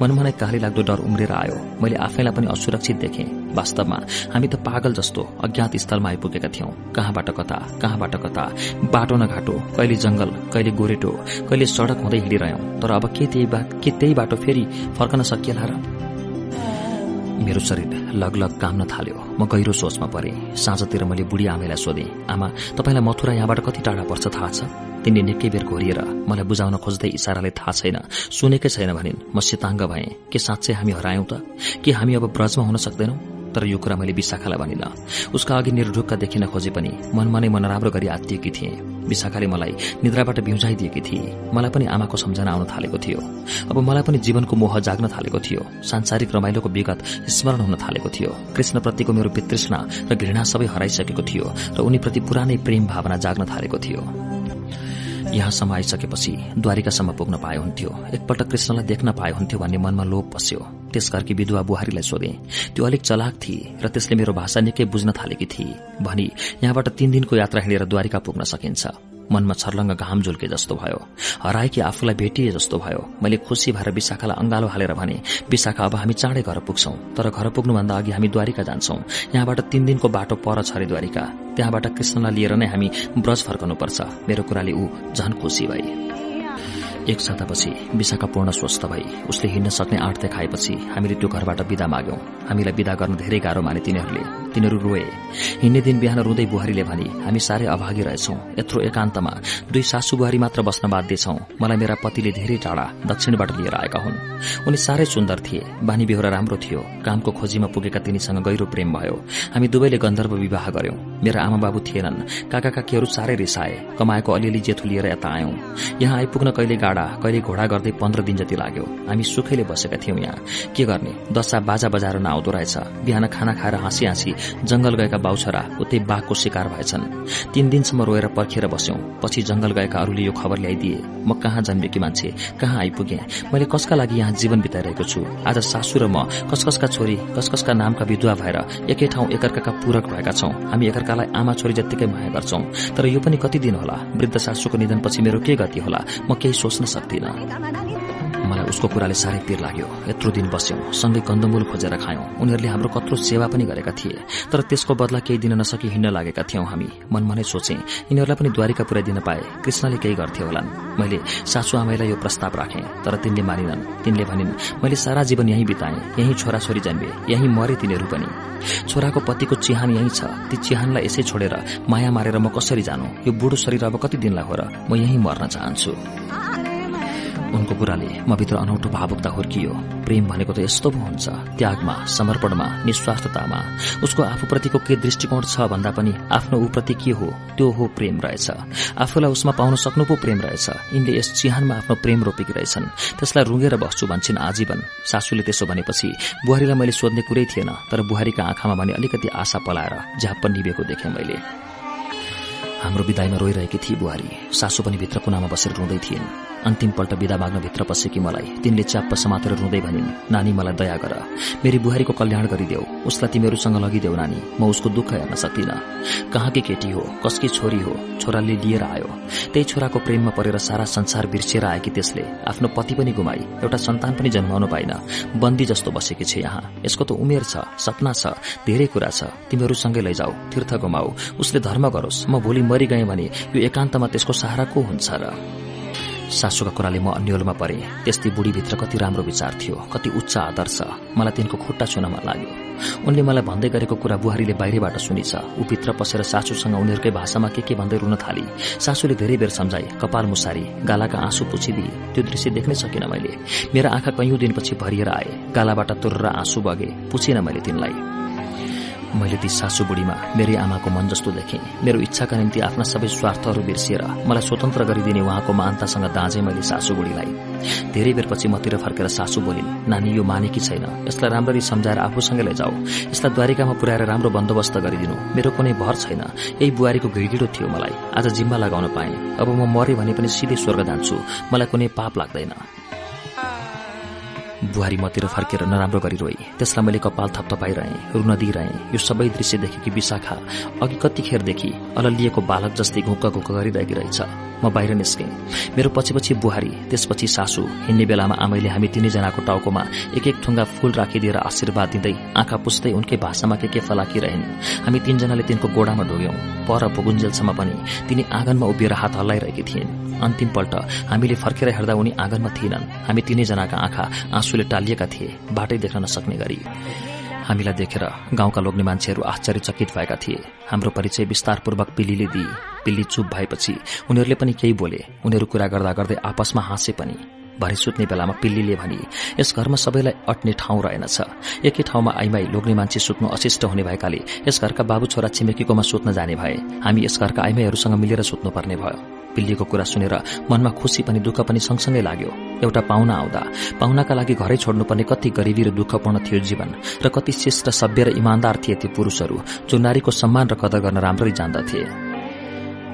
मनमा नै काली लाग्दो डर उम्रेर आयो। मैले आफैलाई पनि असुरक्षित देखेँ। वास्तवमा हामी त पागल जस्तो अज्ञात स्थलमा आइपुगेका थियौं। कहाँबाट कता कहाँबाट कता? बाटो न घाटो कहिले जंगल कहिले गोरेटो कहिले सड़क हुँदै हिँडिरह्यौं। तर अब के त्यही बाटो फेरि फर्कन सकिएला र? मेरो शरीर लगलग काम्न थाल्यो। म गहिरो सोचमा परे साँझतिर मैले बुढी आमैलाई सोधेँ आमा तपाईँलाई मथुरा यहाँबाट कति टाढा पर्छ थाहा छ? तिनले निकै बेर घोरिएर मलाई बुझाउन खोज्दै इसाराले थाहा छैन सुनेकै छैन भनिन्। म सिताङ्ग भएँ के साँच्चै हामी हरायौं त? के हामी अब ब्रजमा हुन सक्दैनौ? तर यो कुरा मैले विशाखालाई भनिन। उसका अघि निर्ढुक्क देखिन खोजे पनि मनमा नै मन राम्रो गरी आत्तिएकी थिए। विशाखाले मलाई निद्राबाट बिउजाइदिएकी थिए। मलाई पनि आमाको सम्झना आउन थालेको थियो। अब मलाई पनि जीवनको मोह जाग्न थालेको थियो। सांसारिक रमाइलोको विगत स्मरण हुन थालेको थियो। कृष्णप्रतिको मेरो वितृष्णा र घृणा सबै हराइसकेको थियो र उनीप्रति पुरानै प्रेम भावना जाग्न थालेको थियो। यहाँसम्म आइसकेपछि द्वारिकासम्म पुग्न पाए हुन्थ्यो। एकपल्ट कृष्णलाई देख्न पाए हुन्थ्यो भन्ने मनमा लोभ पस्यो त्यस घरकी विधुवा बुहारीलाई सोधे त्यो अलिक चलाक थिए र त्यसले मेरो भाषा निकै बुझ्न थालेकी थिए। भनी यहाँबाट तीन दिनको यात्रा हिँडेर द्वारिका पुग्न सकिन्छ। मनमा छर्लङ्ग घाम झुल्के जस्तो भयो। हराएकी आफूलाई भेटिए जस्तो भयो। मैले खुसी भएर विशाखालाई अंगालो हालेर भने विशाखा अब हामी चाँडै घर पुग्छौं। तर घर पुग्नुभन्दा अघि हामी द्वारिका जान्छौं। यहाँबाट तीन दिनको बाटो पर छ अरे द्वारिका। त्यहाँबाट कृष्णलाई लिएर नै हामी ब्रज फर्कनुपर्छ। मेरो कुराले ऊ झन खुसी भए एक सातापछि विशाखा पूर्ण स्वस्थ भई उसले हिँड्न सक्ने आँट देखाएपछि हामीले त्यो घरबाट विदा माग्यौं। हामीलाई विदा गर्न धेरै गाह्रो माने तिनीहरूले। तिनीहरू रोए। हिँड्ने दिन बिहान रुँदै बुहारीले भने हामी साह्रै अभागी रहेछौं। यत्रो एकान्तमा दुई सासु बुहारी मात्र बस्न बाध्य छौं। मलाई मेरा पतिले धेरै टाढा दक्षिणबाट लिएर आएका हुन्। उनी साह्रै सुन्दर थिए। बानी बेहोरा राम्रो थियो। कामको खोजीमा पुगेका तिनीसँग गहिरो प्रेम भयो। हामी दुवैले गन्धर्व विवाह गर्यौं। मेरा आमा बाबु थिएनन्। काका काकीहरू साह्रै रिसाए। कमाएको अलिअलि जेठो लिएर यता आयौं। यहाँ आइपुग्न कहिले गाडा कहिले घोडा गर्दै पन्ध्र दिन जति लाग्यो। हामी सुखैले बसेका थियौं यहाँ। के गर्ने? दशा बाजा बजाएर नआउँदो रहेछ। बिहान खाना खाएर हाँसी हाँसी जंगल गएका बाउछरा उतै बाघको शिकार भएछन्। तीन दिनसम्म रोएर पर्खेर बस्यौं। पछि जंगल गएका अरूले यो खबर ल्याइदिए। म कहाँ जन्मेकी मान्छे? कहाँ आइपुगे? मैले कसका लागि यहाँ जीवन बिताइरहेको छु? आज सासू र म कसकसका छोरी कसकसका नामका विधुवा भएर एकै ठाउँ एकअर्काका पूरक भएका छौं। हामी एकअर्कालाई आमा छोरी जत्तिकै माया गर्छौं। तर यो पनि कति दिन होला? वृद्ध सासूको निधनपछि मेरो के गति होला? म केही सोच्न सक्दिनँ। मलाई उसको कुराले साह्रै पिर लाग्यो। यत्रो दिन बस्यौं। सँगै कन्दमूल खोजेर खायौं। उनीहरूले हाम्रो कत्रो सेवा पनि गरेका थिए। तर त्यसको बदला केही दिन नसकी हिँड्न लागेका थियौं हामी। मनमा नै सोचे यिनीहरूलाई पनि द्वारिका पुर्याइदिन पाए। कृष्णले केही गर्थे होलान्। मैले सासू आमाईलाई यो प्रस्ताव राखे तर तिनले मानिनन्। तिनले भनिन् मैले सारा जीवन यही बिताएँ। यही छोराछोरी जन्मे। यही मरे तिनीहरू पनि। छोराको पतिको चिहान यही छ। ती चिहानलाई यसै छोडेर माया मारेर म कसरी जानु? यो बुढो शरीर अब कति दिनलाई हो र म यही मर्न चाहन्छु। उनको कुराले म भित्र अनौठो भावुकता हुर्कियो। प्रेम भनेको त यस्तो पो हुन्छ। त्यागमा समर्पणमा निस्वार्थतामा। उसको आफूप्रतिको के दृष्टिकोण छ भन्दा पनि आफ्नो ऊप्रति के हो त्यो हो प्रेम रहेछ। आफूलाई उसमा पाउन सक्नु पो प्रेम रहेछ। यिनले यस चिहानमा आफ्नो प्रेम रोपेकी रहेछन् त्यसलाई रुँगेर बस्छु भन्छन् आजीवन। सासूले त्यसो भनेपछि बुहारीलाई मैले सोध्ने कुरै थिएन तर बुहारीका आँखामा भने अलिकति आशा पलाएर झ्याप्प निभेको देखेँ मैले। हाम्रो विदाईमा रोइरहेकी थिए बुहारी। सासू पनि भित्र कुनामा बसेर रुँदै थिइन्। अन्तिमपल्ट विदा माग्न भित्र पसेकी मलाई। तिनले च्याप्प समातेर रुँदै भनिन् नानी मलाई दया गर। मेरी बुहारीको कल्याण गरिदेऊ। उसलाई तिमीहरूसँग लगिदेऊ नानी। म उसको दुःख हेर्न सक्दिन। कहाँकी केटी हो? कसकी छोरी हो? छोराले लिएर आयो। त्यही छोराको प्रेममा परेर सारा संसार बिर्सिएर आएकी त्यसले। आफ्नो पति पनि गुमाई। एउटा सन्तान पनि जन्माउनु पाइन। बन्दी जस्तो बसेकी छ यहाँ। यसको त उमेर छ सपना छ धेरै कुरा छ। तिमीहरूसँगै लैजाऊ तीर्थ गुमाऊ। उसले धर्म गरोस्। म भोलि मरिगए भने यो एकान्तमा त्यसको सहारा को हुन्छ र? सासूका कुराले म अन्यलमा परे। त्यस्तै बुढीभित्र कति राम्रो विचार थियो कति उच्च आदर्श मलाई तिनको खुट्टा छुन मन लाग्यो। उनले मलाई भन्दै गरेको कुरा बुहारीले बाहिरबाट सुनिछ। ऊ भित्र पसेर सासूसँग उनीहरूकै भाषामा के के भन्दै रुन थाली। सासूले धेरै बेर सम्झाए कपाल मुसारी गालाका आँसु पुछिदिए त्यो दृश्य देख्नै सकिन मैले। मेरा आँखा कैयौं दिनपछि भरिएर आए। गालाबाट तुर्र आँसु बगे। पुछिन मैले तिनलाई। मैले ती सासु बुढीमा मेरै आमाको मन जस्तो देखेँ। मेरो इच्छाका निम्ति आफ्ना सबै स्वार्थहरू बिर्सिएर मलाई स्वतन्त्र गरिदिने उहाँको महानतासँग दाँजे मैले सासु बुढीलाई। धेरै बेरपछि मतिर फर्केर सासु बोलिन् नानी यो मानेकी छैन। यसलाई राम्ररी सम्झाएर आफूसँगै लैजाऊ। यसलाई द्वारिकामा पुर्याएर राम्रो बन्दोबस्त गरिदिनु। मेरो कुनै भर छैन। यही बुहारीको घिडिडो थियो मलाई। आज जिम्मा लगाउन पाएँ। अब म मरे भने पनि सिधै स्वर्ग जान्छु मलाई कुनै पाप लाग्दैन। बुहारी मतिर फर्केर नराम्रो गरी त्यसलाई मैले कपाल थपथपाइरहेँ रुन दिइरहेँ। यो सबै दृश्य देखेकी विशाखा अघि कतिखेरदेखि अललिएको बालक जस्तै घुक्क घुक्क गरिरहेकी रहेछ म बाहिर निस्केँ। मेरो पछि पछि बुहारी त्यसपछि सासू हिँड्ने बेलामा आमैले हामी तिनैजनाको टाउकोमा एक एक ठुङ्गा फूल राखिदिएर आशीर्वाद दिँदै आँखा पुस्दै उनकै भाषामा के के फलाकिरहन् हामी तीनजनाले तिनको गोडामा ढोग्यौं पर पुगुन्जेलसम्म पनि तिनी आँगनमा उभिएर हात हल्लाइरहेकी थिइन्। अन्तिमपल्ट हामीले फर्केर हेर्दा उनी आँगनमा थिएनन्। हामी तीनैजनाका आँखा आँसुले टालिएका थिए बाटै देख्न नसक्ने गरी। हामीलाई देखेर गाउँका लोग्ने मान्छेहरू आश्चर्यचकित भएका थिए। हाम्रो परिचय विस्तारपूर्वक पिल्लीले दिए। पिल्ली चुप भएपछि उनीहरूले पनि केही बोले। उनीहरू कुरा गर्दा गर्दै आपसमा हाँसे पनि। भरि सुत्ने बेलामा पिल्लीले भनी यस घरमा सबैलाई अट्ने ठाउँ रहेनछ। एकै ठाउँमा आइमाई लोग्ने मान्छे सुत्नु अशिष्ट हुने भएकाले यस घरका बाबु छोरा छिमेकीकोमा सुत्न जाने भए हामी यस घरका आइमाईहरूसँग मिलेर सुत्नुपर्ने भयो। पिल्लीको कुरा सुनेर मनमा खुशी पनि दुःख पनि सँगसँगै लाग्यो। एउटा पाहुना आउँदा पाहुनाका लागि घरै छोड्नुपर्ने कति गरिबी र दुःखपूर्ण थियो जीवन र कति शिष्ट सभ्य र इमान्दार थिए ती पुरूषहरू जो नारीको सम्मान र कदर गर्न राम्ररी जान्दथे।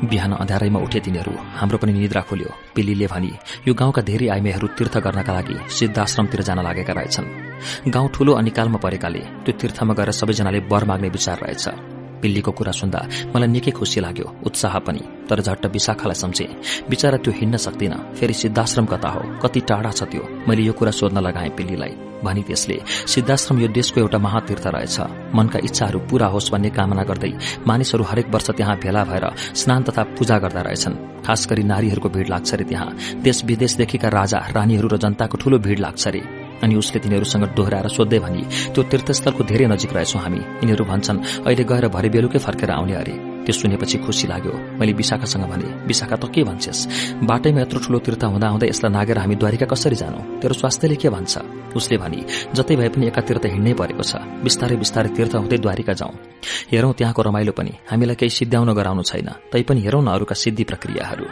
बिहान अँध्यारैमा उठे तिनीहरू। हाम्रो पनि निद्रा खोल्यो। पिल्लीले भनी यो गाउँका धेरै आइमेहरू तीर्थ गर्नका लागि सिद्धाश्रमतिर जान लागेका रहेछन्। गाउँ ठूलो अनिकालमा परेकाले त्यो तीर्थमा गएर सबैजनाले वर माग्ने विचार रहेछ। पिल्लीको कुरा सुन्दा मलाई निकै खुसी लाग्यो उत्साह पनि। तर झट्ट विशाखालाई सम्झे बिचरा त्यो हिँड्न सक्दिन। फेरि सिद्धाश्रम कता हो? कति टाढा छ त्यो? मैले यो कुरा सोध्न लगाएँ पिल्लीलाई। भनी त्यसले सिद्धाश्रम यो देशको एउटा महातीर्थ रहेछ। मनका इच्छाहरू पूरा होस् भन्ने कामना गर्दै मानिसहरू हरेक वर्ष त्यहाँ भेला भएर स्नान तथा पूजा गर्दा रहेछन्। खास गरी नारीहरूको भीड़ लाग्छ रे त्यहाँ। देश विदेशदेखिका राजा रानीहरू र जनताको ठूलो भीड़ लाग्छ रे। अनि उसले तिनीहरूसँग दोहोऱ्याएर सोध्दै भनी त्यो तीर्थस्थलको धेरै नजिक रहेछौँ हामी। यिनीहरू भन्छन् अहिले गएर भरे बेलुकै फर्केर आउने अरे त्यो सुनेपछि खुसी लाग्यो। मैले विशाखासँग भने विशाखा त के भन्छस्? बाटैमा यत्रो ठूलो तीर्थ हुँदा हुँदा यसलाई नागेर हामी द्वारिका कसरी जानु? तेरो स्वास्थ्यले के भन्छ उसले भनी जतै भए पनि एका तीर्थ हिँड्नै परेको छ। बिस्तारै बिस्तारै तीर्थ हुँदै द्वारिका जाउँ। हेरौं त्यहाँको रमाइलो पनि। हामीलाई केही सिद्ध्याउन गराउनु छैन। तैपनि हेरौं न अरूका सिद्धि प्रक्रियाहरू।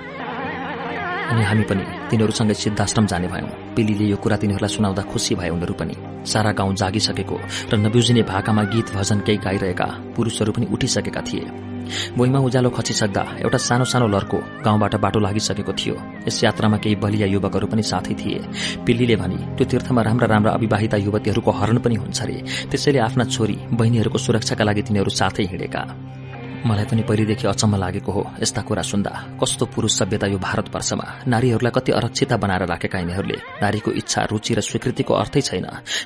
अनि हामी पनि तिनीहरूसँगै सिद्धाश्रम जाने भयौं। पिलीले यो कुरा तिनीहरूलाई सुनाउँदा खुसी भए उनीहरू पनि। सारा गाउँ जागिसकेको र नबिउजिने भाकामा गीत भजन केही गाइरहेका पुरूषहरू पनि उठिसकेका थिए। भुइँमा उज्यालो खचिसक्दा एउटा सानो सानो लर्को गाउँबाट बाटो लागिसकेको थियो। यस यात्रामा केही बलिया युवकहरू पनि साथै थिए। पिल्लीले भनी त्यो तीर्थमा राम्रा राम्रा अविवाहिता युवतीहरूको हरण पनि हुन्छ रे। त्यसैले आफ्ना छोरी बहिनीहरूको सुरक्षाका लागि तिनीहरू साथै हिँडेका। मलाई पनि पहिलेदेखि अचम्म लागेको हो यस्ता कुरा सुन्दा। कस्तो पुरूष सभ्यता यो भारतवर्षमा नारीहरूलाई कति अरक्षिता बनाएर राखेका यिनीहरूले। नारीको इच्छा रुचि र स्वीकृतिको अर्थै छैन।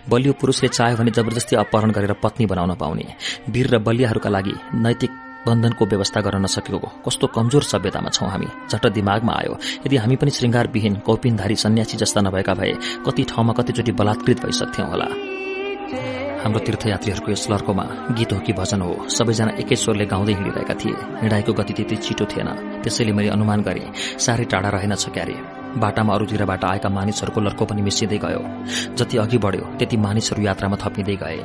बलियो पुरूषले चाह्यो भने जबरजस्ती अपहरण गरेर पत्नी बनाउन पाउने। वीर र बलियाहरूका लागि नैतिक बन्धनको व्यवस्था गर्न नसकेको कस्तो कमजोर सभ्यतामा छौं हामी। झट्ट दिमागमा आयो यदि हामी पनि श्रृंगारविहीन कौपिनधारी सन्यासी जस्ता नभएका भए कति ठाउँमा कतिचोटि बलात्कृत भइसक्थ्यौं होला। हाम्रो तीर्थयात्रीहरूको यस लर्कोमा गीत हो कि भजन हो सबैजना एकै स्वरले गाउँदै हिँडिरहेका थिए। हिँडाइको गति त्यति छिटो थिएन। त्यसैले मैले अनुमान गरे साह्रै टाढा रहेनछ क्यारे। बाटामा अरूतिरबाट आएका मानिसहरूको लर्को पनि मिसिँदै गयो। जति अघि बढ्यो त्यति मानिसहरू यात्रामा थपिँदै गए।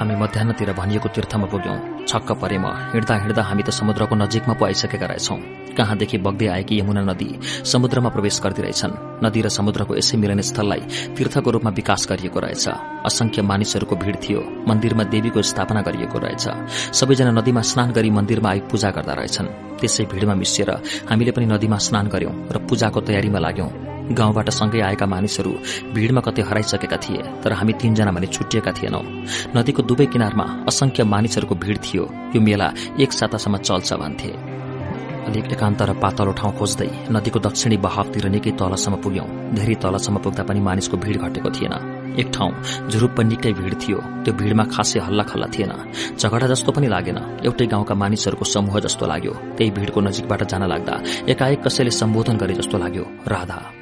हामी मध्याहतिर भनिएको तीर्थमा पुग्यौं। छक्क परे म। हिँड्दा हिँड्दा हामी त समुद्रको नजिकमा पो आइसकेका रहेछौं। कहाँदेखि बग्दै आएकी यमुना नदी समुद्रमा प्रवेश गर्दिरहेछन्। नदी र समुद्रको यसै मिलन स्थललाई तीर्थको रूपमा विकास गरिएको रहेछ। असंख्य मानिसहरूको भीड़ थियो। मन्दिरमा देवीको स्थापना गरिएको रहेछ। सबैजना नदीमा स्नान गरी मन्दिरमा आई पूजा गर्दा रहेछन्। त्यसै भीड़मा मिसिएर हामीले पनि नदीमा स्नान गर्यौं र पूजाको तयारीमा लाग्यौं। गाउँबाट सँगै आएका मानिसहरू भीड़मा कतै हराइसकेका थिए तर हामी तीनजना भने छुटिएका थिएनौं। नदीको दुवै किनारमा असंख्य मानिसहरूको भीड़ थियो। यो मेला एक सातासम्म चल्छ भन्थे। अलिक एकान्त र पातलो ठाउँ खोज्दै नदीको दक्षिणी बहावतिर निकै तलसम्म पुग्यौं। धेरै तलसम्म पुग्दा पनि मानिसको भीड़ घटेको थिएन। एक ठाउँ झुरुप्प निकै भीड़ थियो। त्यो भीड़मा खासै हल्ला खल्ला थिएन। झगडा जस्तो पनि लागेन। एउटै गाउँका मानिसहरूको समूह जस्तो लाग्यो। त्यही भीड़को नजिकबाट जान लाग्दा एकाएक कसैले सम्बोधन गरे जस्तो लाग्यो। राधा।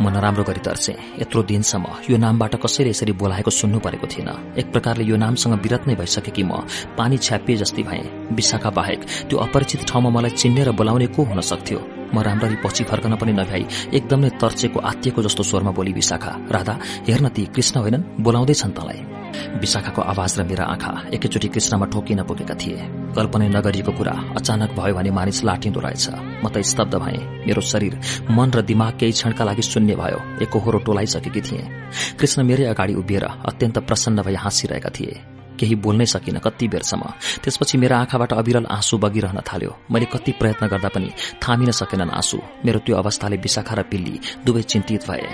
म नराम्रो गरी तर्से। यत्रो दिनसम्म यो नामबाट कसैले यसरी बोलाएको सुन्नु परेको थिएन। एक प्रकारले यो नामसँग विरत नै भइसके कि म पानी छ्यापिए जस्तै भए। विशाखा बाहेक त्यो अपरिचित ठाउँमा मलाई चिन्ने र बोलाउने को हुन सक्थ्यो? म राम्ररी पछि फर्कन पनि नभ्याई एकदम तर्चेको आत्तिएको जस्तो स्वरमा बोली विशाखा राधा हेर्न ती कृष्ण होइनन् बोलाउँदैछन् तँलाई। विशाखाको आवाज र मेरा आँखा एकैचोटि कृष्णमा ठोकिन पुगेका थिए। कल्पनै नगरिएको कुरा अचानक भयो भने मानिस लाटिँदो रहेछ। म त स्तब्ध भए। मेरो शरीर मन र दिमाग केही क्षणका लागि शून्य भयो। एकहोरो टोलाइसकेकी थिए। कृष्ण मेरै अगाडि उभिएर अत्यन्त प्रसन्न भई हाँसिरहेका थिए। केही बोल्नै सकिन कति बेरसम्म। त्यसपछि मेरा आँखाबाट अविरल आँसु बगिरहन थाल्यो। मैले कति प्रयत्न गर्दा पनि थामिन सकेनन् आँसु। मेरो त्यो अवस्थाले विशाखा र पिल्ली दुवै चिन्तित भए।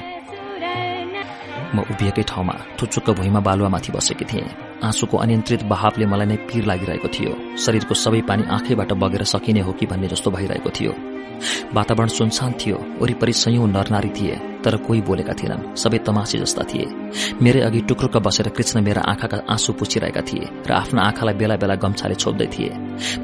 म उभिएकै ठाउँमा थुचुक्क भुइँमा बालुवामाथि बसेकी थिएँ। आँसुको अनियन्त्रित बहावले मलाई नै पीर लागिरहेको थियो। शरीरको सबै पानी आँखैबाट बगेर सकिने हो कि भन्ने जस्तो भइरहेको थियो। वातावरण सुनसान थियो वरिपरि सयौं नरनारी थिए तर कोही बोलेका थिएनन् सबै तमासी जस्ता थिए। मेरै अघि टुक्रुक्क बसेर कृष्ण मेरा आँखाका आँसु पुछिरहेका थिए र आफ्ना आँखालाई बेला बेला गम्छाले छोप्दै थिए।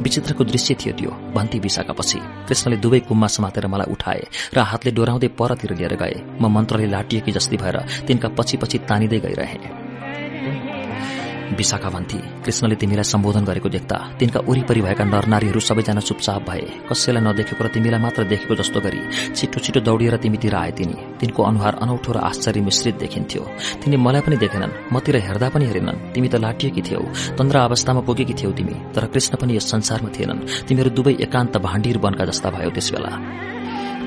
विचित्रको दृश्य थियो त्यो भन्ती पछि कृष्णले दुवै कुममा समातेर मलाई उठाए र हातले डोराउँदै परतिर लिएर गए। म मन्त्रले लाटिएकी जस्तै भएर तिनका पछि पछि तानिँदै गइरहे। विशाखा भन्थे कृष्णले तिमीलाई सम्बोधन गरेको देख्दा तिनका वरिपरि भएका नरनारीहरू सबैजना चुपचाप भए। कसैलाई नदेखेको र तिमीलाई मात्र देखेको जस्तो गरी छिटो छिटो दौडिएर तिमीतिर आए तिनी। तिनको अनुहार अनौठो र आश्चर्य मिश्रित देखिन्थ्यो। तिनी मलाई पनि देखेनन् मतिर हेर्दा पनि हेरेनन्। तिमी त लाटिएकी थियौ तन्द्र अवस्थामा पुगेकी थियौ तिमी तर कृष्ण पनि यस संसारमा थिएनन्। तिमीहरू दुवै एकान्त भाण्डीर बनका जस्ता भयो त्यसबेला।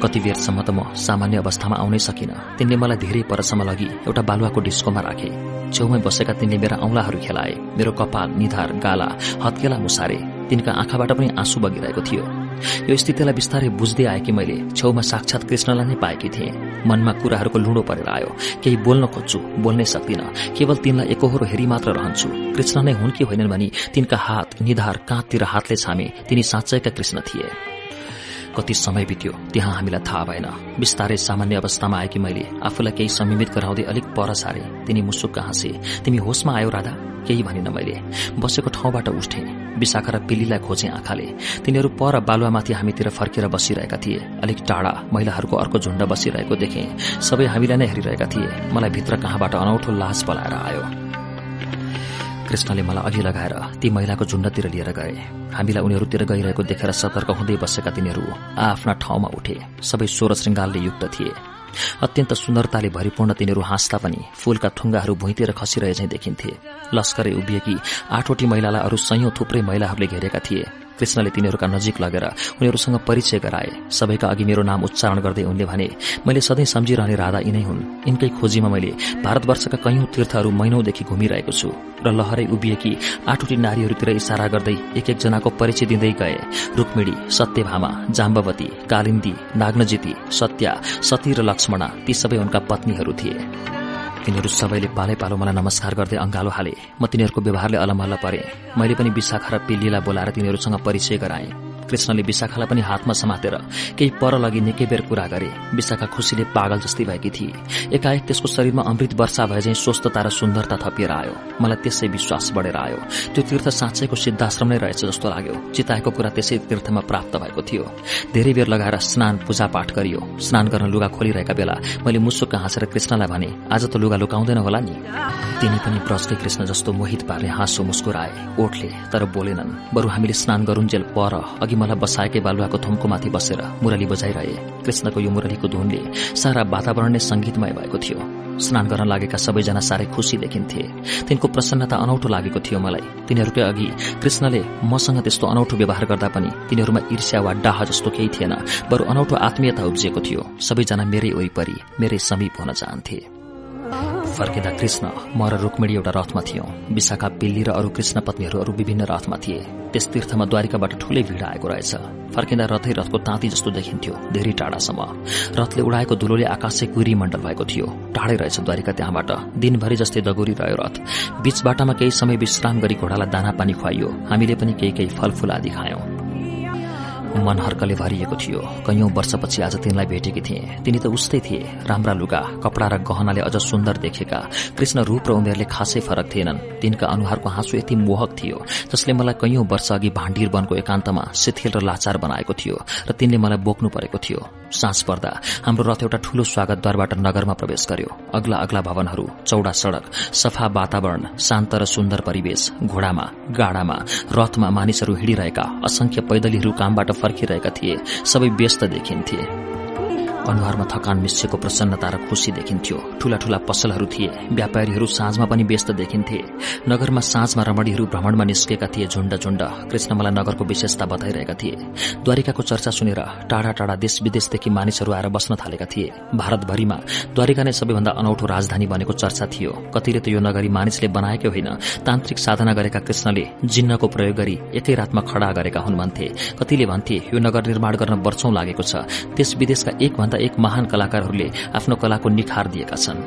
कति बेरसम्म त म सामान्य अवस्थामा आउनै सकिन। तिनले मलाई धेरै परसम्म लगी एउटा बालुवाको डिस्कोमा राखे। छेउमै बसेका तिनले मेरा औंलाहरू खेलाए। मेरो कपाल निधार गाला हत्केला मुसारे तिनका आँखाबाट पनि आँसु बगिरहेको थियो। यो स्थितिलाई बिस्तारै बुझ्दै आएकी मैले छेउमा साक्षात कृष्णलाई नै पाएकी थिएँ। मनमा कुराहरूको लुडो परेर आयो। केही बोल्न खोज्छु बोल्नै सक्दिन। केवल तिनलाई एकहोरो हेरी मात्र रहन्छु। कृष्ण नै हुन् कि होइनन् भनी तिनका हात निधार काँधतिर हातले छामे। तिनी साँच्चैका कृष्ण थिए। कति समय बित्यो त्यहाँ हामीलाई थाहा भएन। बिस्तारै सामान्य अवस्थामा आएकी मैले आफूलाई केही संयमित गराउँदै अलिक पर सारे। तिनी मुसुक्क हाँसे तिमी होसमा आयो राधा केही भनिन मैले। बसेको ठाउँबाट उठे। विशाखा र पिल्लीलाई खोजे आँखाले। तिनीहरू पर बालुवामाथि हामीतिर फर्केर बसिरहेका थिए। अलिक टाढा महिलाहरूको अर्को झुण्ड बसिरहेको देखे। सबै हामीलाई नै हेरिरहेका थिए। मलाई भित्र कहाँबाट अनौठो लाज पलाएर आयो। कृष्णले मलाई अघि लगाएर ती महिलाको झुण्डतिर लिएर गए। हामीलाई उनीहरूतिर गइरहेको देखेर सतर्क हुँदै बसेका तिनीहरू आफ्ना ठाउँमा उठे। सबै स्वर श्रृङ्गालले युक्त थिए। अत्यन्त सुन्दरताले भरिपूर्ण तिनीहरू हाँस्दा पनि फूलका थुङ्गाहरू भुइँतिर खसिरहे झैं देखिन्थे। लस्करै उभिएकी आठवटी महिलालाई अरू सयौं थुप्रै महिलाहरूले घेरेका थिए। कृष्णले तिनीहरूका नजिक लगेर उनीहरूसँग परिचय गराए। सबैका अघि मेरो नाम उच्चारण गर्दै उनले भने मैले सधैँ सम्झिरहने राधा यिनै हुन्। यिनकै खोजीमा मैले भारतवर्षका कैयौं तीर्थहरू महिनौदेखि घुमिरहेको छु र लहरै उभिएकी आठवटी नारीहरूतिर इशारा गर्दै एक एकजनाको परिचय दिँदै गए। रुक्मिणी सत्यभामा जाम्बवती कालिन्दी नाग्नजिती सत्या सती र लक्ष्मणा ती सबै उनका पत्नीहरू थिए। तिनीहरू सबैले पालै पालो मलाई नमस्कार गर्दै अंगालो हाले। म तिनीहरूको व्यवहारले अलमल्ल परे। मैले पनि विशाखा र पिल्लीलाई बोलाएर तिनीहरूसँग परिचय गराएँ। कृष्णले विशाखालाई पनि हातमा समातेर केही पर लगी निकै बेर कुरा गरे। विशाखा खुशीले पागल जस्तै भएकी थिए। एकाएक त्यसको शरीरमा अमृत वर्षा भए झै स्वस्थता र सुन्दरता थपिएर आयो। मलाई त्यसै विश्वास बढ़ेर आयो। त्यो तीर्थ साँच्चैको सिद्धाश्रम नै रहेछ जस्तो लाग्यो। चिताएको कुरा त्यसै तीर्थमा प्राप्त भएको थियो। धेरै बेर लगाएर स्नान पूजापाठ गरियो। स्नान गर्न लुगा खोलिरहेका बेला मैले मुसुक्क हाँसेर कृष्णलाई भने आज त लुगा लुकाउँदैन होला नि? तिनी पनि ब्रजकै कृष्ण जस्तो मोहित पार्ने हाँसो मुस्कुराए। ओठले तर बोलेनन् बरु हामीले स्नान गरून्जेल पर अघि मलाई बसाएकै बालुवाको थुम्कोमाथि बसेर मुरली बजाइरहे कृष्णको यो मुरलीको धुनले सारा वातावरण नै संगीतमय भएको थियो। स्नान गर्न लागेका सबैजना साह्रै खुशी देखिन्थे। तिनको प्रसन्नता अनौठो लागेको थियो मलाई। तिनीहरूकै अघि कृष्णले मसँग त्यस्तो अनौठो व्यवहार गर्दा पनि तिनीहरूमा ईर्ष्या वा डाह जस्तो केही थिएन बरु अनौठो आत्मीयता उब्जिएको थियो। सबैजना मेरै वरिपरि मेरै समीप हुन चाहन्थे। फर्किँदा कृष्ण म र रुक्मिणी एउटा रथमा थियौं। विशाखा पिल्ली र अरू कृष्ण पत्नीहरू अरू विभिन्न रथमा थिए। त्यस तीर्थमा द्वारिकाबाट ठूलै भीड़ आएको रहेछ। फर्किँदा रथै रथको ताँती जस्तो देखिन्थ्यो धेरै टाढासम्म। रथले उडाएको धुलोले आकाशै कुरी मण्डल भएको थियो। टाढै रहेछ द्वारिका त्यहाँबाट। दिनभरि जस्तै दगुरी रह्यो रथ। बीच बाटामा केही समय विश्राम गरी घोडालाई दाना पानी खुवाइयो। हामीले पनि केही केही फलफूल आदि खायौं। मन हर्कले भरिएको थियो। कैयौं वर्षपछि आज तिनलाई भेटेकी थिए। तिनी त उस्तै थिए। राम्रा लुगा कपड़ा र गहनाले अझ सुन्दर देखेका। कृष्ण रूप र उमेरले खासै फरक थिएनन्। तिनका अनुहारको हाँसो यति मोहक थियो जसले मलाई कैयौं वर्ष अघि भाण्डीर वनको एकान्तमा शिथिल र लाचार बनाएको थियो र तिनले मलाई बोक्नु परेको थियो। साँझ पर्दा हाम्रो रथ एउटा ठूलो स्वागतद्वारबाट नगरमा प्रवेश गर्यो। अग्ला अग्ला भवनहरू चौडा सड़क सफा वातावरण शान्त र सुन्दर परिवेश घोडामा गाडामा रथमा मानिसहरू हिँडिरहेका असंख्य पैदलीहरू कामबाट फर्किरहेका थिए। सबै व्यस्त देखिन्थे। अनुहारमा थकान मिसिएको प्रसन्नता र खुशी देखिन्थ्यो। ठूला ठूला पसलहरू थिए। व्यापारीहरू साँझमा पनि व्यस्त देखिन्थे। नगरमा साँझमा रमणीहरू भ्रमणमा निस्केका थिए झुण्ड झुण्ड। कृष्ण मलाई नगरको विशेषता बताइरहेका थिए। द्वारिकाको चर्चा सुनेर टाढा टाढा देश विदेशदेखि मानिसहरू आएर बस्न थालेका थिए। भारतभरिमा द्वारिका नै सबैभन्दा अनौठो राजधानी बनेको चर्चा थियो। कतिले त यो नगरी मानिसले बनाएकै होइन। तान्त्रिक साधना गरेका कृष्णले जिन्नको प्रयोग गरी एकै रातमा खड़ा गरेका हुन् भन्थे। कतिले भन्थे यो नगर निर्माण गर्न वर्षौं लागेको छ। देश विदेशका एक भन्दा एक महान कलाकारहरूले आफ्नो कलाको निखार दिएका छन्।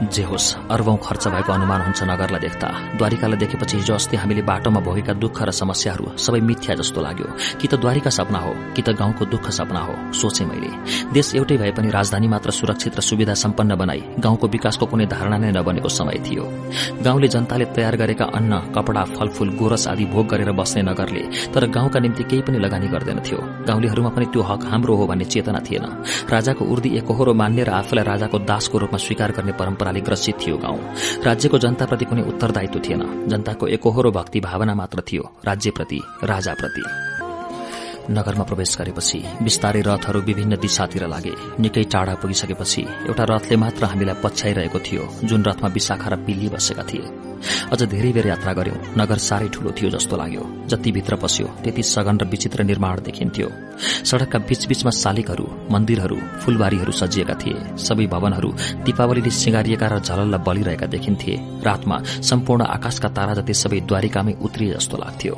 जे होस् अर्बौं खर्च भएको अनुमान हुन्छ नगरलाई देख्दा। द्वारिकालाई देखेपछि हिजो अस्ति हामीले बाटोमा भोगेका दुःख र समस्याहरू सबै मिथ्या जस्तो लाग्यो। कि त द्वारिका सपना हो कि त गाउँको दुःख सपना हो सोचे मैले। देश एउटै भए पनि राजधानी मात्र सुरक्षित र सुविधा सम्पन्न बनाई गाउँको विकासको कुनै धारणा नै नबनेको समय थियो। गाउँले जनताले तयार गरेका अन्न कपड़ा फलफूल गोरस आदि भोग गरेर बस्ने नगरले तर गाउँका निम्ति केही पनि लगानी गर्दैनथ्यो। गाउँलेहरूमा पनि त्यो हक हाम्रो हो भन्ने चेतना थिएन। राजाको उर्दी एकहोरो मान्ने र आफूलाई राजाको दासको रूपमा स्वीकार गर्ने परम्परा खतराले ग्रसित थियो गाउँ। राज्यको जनताप्रति कुनै उत्तरदायित्व थिएन। जनताको एकहोरो भक्ति भावना मात्र थियो। राज्यप्रति राजाप्रति। नगरमा प्रवेश गरेपछि बिस्तारै रथहरू विभिन्न दिशातिर लागे निकै टाढा पुगिसकेपछि एउटा रथले मात्र हामीलाई पछ्याइरहेको थियो जुन रथमा विशाखा र पिल्ली बसेका थिए। अझ धेरै बेर यात्रा गर्यो नगर साह्रै ठूलो थियो जस्तो लाग्यो। जति भित्र पस्यो त्यति सघन र विचित्र निर्माण देखिन्थ्यो। सड़कका बीचबीचमा शालिगहरू मन्दिरहरू फूलबारीहरू सजिएका थिए। सबै भवनहरू दीपावलीले सिंगारिएका र झलल्ल बलिरहेका देखिन्थे। रातमा सम्पूर्ण आकाशका तारा जति सबै द्वारिकामै उत्रिए जस्तो लाग्थ्यो।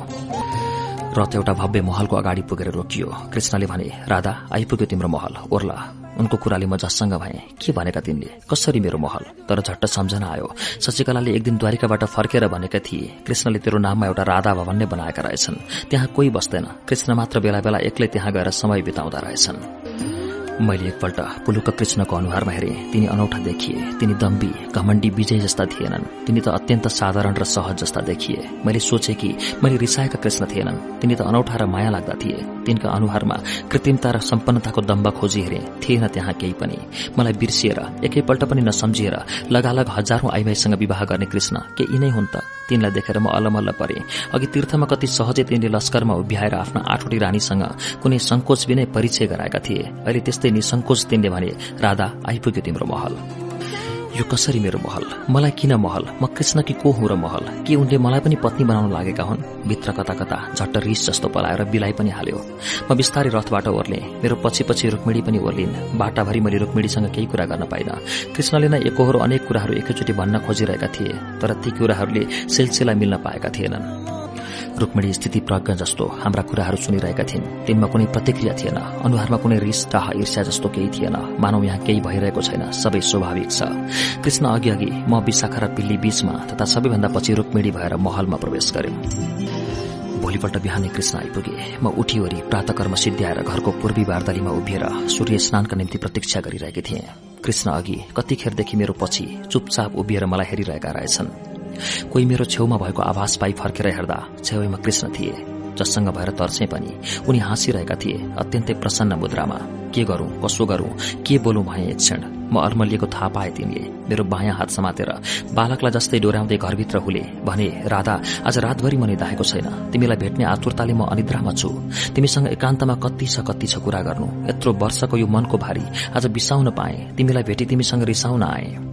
रथ एउटा भव्य महलको अगाडि पुगेर रोकियो। कृष्णले भने राधा आइपुग्यो तिम्रो महल। ओर्ला उनको कुराले म जससँग भए। के भनेका तिनले? कसरी मेरो महल? तर झट्ट सम्झना आयो। शशिकलाले एक दिन द्वारिकाबाट फर्केर भनेका थिए कृष्णले तेरो नाममा एउटा राधा भवन नै बनाएका रहेछन्। त्यहाँ कोही बस्दैन। कृष्ण मात्र बेला बेला एक्लै त्यहाँ गएर समय बिताउँदा रहेछन्। मैले एकपल्ट पुलुक कृष्णको अनुहारमा हेरे। तिनी अनौठा देखिए। तिनी दम्बी घमण्डी विजय जस्ता थिएनन्। तिनी त अत्यन्त साधारण र सहज जस्ता देखिए। मैले सोचे कि मैले रिसाएका कृष्ण थिएनन्। तिनी त अनौठा र माया लाग्दा थिए। तिनका अनुहारमा कृत्रिमता र सम्पन्नताको दम्ब खोजी हेरे। थिएन त्यहाँ केही पनि। मलाई बिर्सिएर एकैपल्ट पनि नसम्झिएर लगालग हजारौं आइमाईसँग विवाह गर्ने कृष्ण के यिनै हुन् त? तिनलाई देखेर म अलमल्ल परे। अघि तीर्थमा कति सहजै तिनले लस्करमा उभ्याएर आफ्ना आठवटी रानीसँग कुनै संकोच बिनै परिचय गराएका थिए। अहिले त्यस्तै निसंकोच तिनले भने राधा आइपुग्यो तिम्रो महल। यो कसरी मेरो महल? मलाई किन महल? म कृष्ण कि को हुँ र महल? के उनले मलाई पनि पत्नी बनाउन लागेका हुन्? भित्र कता कता झट्ट रिस जस्तो पलाएर बिलाइ पनि हाल्यो। म बिस्तारै रथबाट ओर्ले मेरो पछि पछि रुक्मिणी पनि ओर्लिन्। बाटाभरि मैले रुक्मिणीसँग केही कुरा गर्न पाइन। कृष्णले नै एकहोरो अनेक कुराहरू एकैचोटि भन्न खोजिरहेका थिए तर ती कुराहरूले सिलसिला मिल्न पाएका थिएनन्। रुक्मिणी स्थिति प्रज्ञ जस्तो हाम्रा कुराहरू सुनिरहेका थिइन्। तिनमा कुनै प्रतिक्रिया थिएन। अनुहारमा कुनै रिस टाह ईर्ष्या जस्तो केही थिएन। मानव यहाँ केही भइरहेको छैन। सबै स्वाभाविक छ। कृष्ण अघि अघि म विशाखा र पिल्ली बीचमा तथा सबैभन्दा पछि रुक्मिणी भएर महलमा प्रवेश गर्यो भोलिपल्ट बिहानै कृष्ण आइपुगे। म उठीवरी प्रातकर्म सिद्ध्याएर घरको पूर्वी बारदलीमा उभिएर सूर्य स्नानका निम्ति प्रतीक्षा गरिरहेकी थिएँ। कृष्ण अघि कतिखेरदेखि मेरो पछि चुपचाप उभिएर मलाई हेरिरहेका रहेछन्। कोही मेरो छेउमा भएको आभास पाई फर्केर हेर्दा छेउमा कृष्ण थिए। जससँग भएर तर्से पनि उनी हाँसिरहेका थिए अत्यन्तै प्रसन्न मुद्रामा। के गरौं? कसो गरौं? के बोलौं भए एक क्षण? म अर्मलिएको थाहा पाए तिमीले। मेरो बायाँ हात समातेर बालकलाई जस्तै डोर्याउँदै घरभित्र हुले भने राधा आज रातभरि म निधाएको छैन। तिमीलाई भेट्ने आतुरताले म अनिद्रामा छु। तिमीसँग एकान्तमा कति छ कति छ कुरा गर्नु। यत्रो वर्षको यो मनको भारी। आज बिसाउन पाए। तिमीलाई भेटी तिमीसँग रिसाउन आए।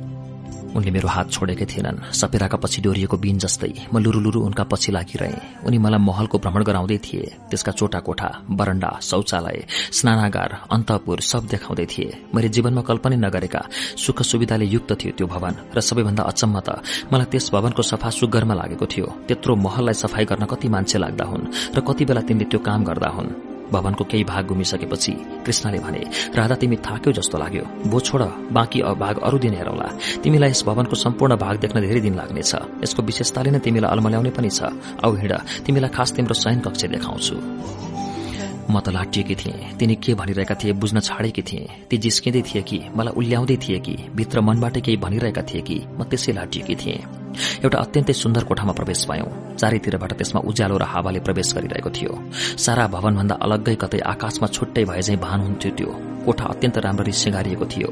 उनले मेरो हात छोडेकै थिएनन्। सपेराका पछि डोरिएको बिन जस्तै म लुरुलुरु उनका पछि लागिरहे। उनी मलाई महलको भ्रमण गराउँदै थिए। त्यसका चोटा कोठा बरण्डा शौचालय स्नानागार अन्तपुर सब देखाउँदै थिए। मैले जीवनमा कल्पना नगरेका सुख सुविधाले युक्त थियो त्यो भवन र सबैभन्दा अचम्म त मलाई त्यस भवनको सफा सुग्घरमा लागेको थियो। त्यत्रो महललाई सफाई गर्न कति मान्छे लाग्दा हुन् र कति बेला तिनले त्यो काम गर्दा हुन्। भवनको केही भाग घुमिसकेपछि कृष्णले भने राधा तिमी थाक्यौ जस्तो लाग्यो। बो छोड बाँकी भाग अरू दिन हेरौला। तिमीलाई यस भवनको सम्पूर्ण भाग देख्न धेरै दिन लाग्नेछ। यसको विशेषताले नै तिमीलाई अल्मल्याउने पनि छ। औ हिँड तिमीलाई खास तिम्रो शयन कक्ष देखाउँछु। म त लाटिएकी थिएँ। तिनी के भनिरहेका थिए बुझ्न छाडेकी थिएँ। ती जिस्किँदै थिए कि मलाई उल्ल्याउँदै थिए कि भित्र मनबाट केही भनिरहेका थिए कि म त्यसै लाटिएकी थिएँ। एउटा अत्यन्तै सुन्दर कोठामा प्रवेश पायौं। चारैतिरबाट त्यसमा उज्यालो र हावाले प्रवेश गरिरहेको थियो। सारा भवनभन्दा अलग्गै कतै आकाशमा छुट्टै भए झै भान हुन्थ्यो त्यो। कोठा अत्यन्त राम्ररी सिँगारिएको थियो।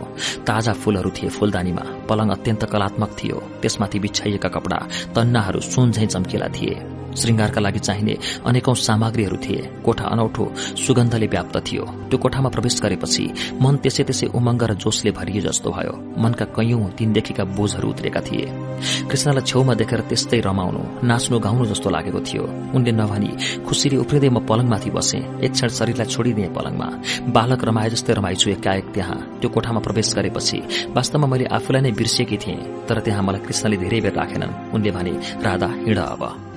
ताजा फूलहरू थिए फूलदानीमा पलङ अत्यन्त कलात्मक थियो। त्यसमाथि बिछाइएका कपड़ा तन्नाहरू सुन झै चम्किला थिए। श्रृंगारका लागि चाहिने अनेकौं सामग्रीहरू थिए। कोठा अनौठो सुगन्धले व्याप्त थियो। त्यो कोठामा प्रवेश गरेपछि मन त्यसै त्यसै उमङ्ग र जोशले भरिए जस्तो भयो। मनका कैयौं दिनदेखिका बोझहरू उत्रेका थिए। कृष्णलाई छेउमा देखेर त्यस्तै रमाउनु नाच्नु गाउनु जस्तो लागेको थियो। उनले नभनी खुसीले उफ्रिँदै म पलङमाथि बसे। एक क्षण शरीरलाई छोडिदिए पलङमा। बालक रमाए जस्तै रमाइछु एकाएक त्यहाँ त्यो कोठामा प्रवेश गरेपछि वास्तवमा मैले आफूलाई नै बिर्सिएकी थिएँ तर त्यहाँ मलाई कृष्णले धेरै बेर राखेनन्। उनले भने राधा हिँड अब।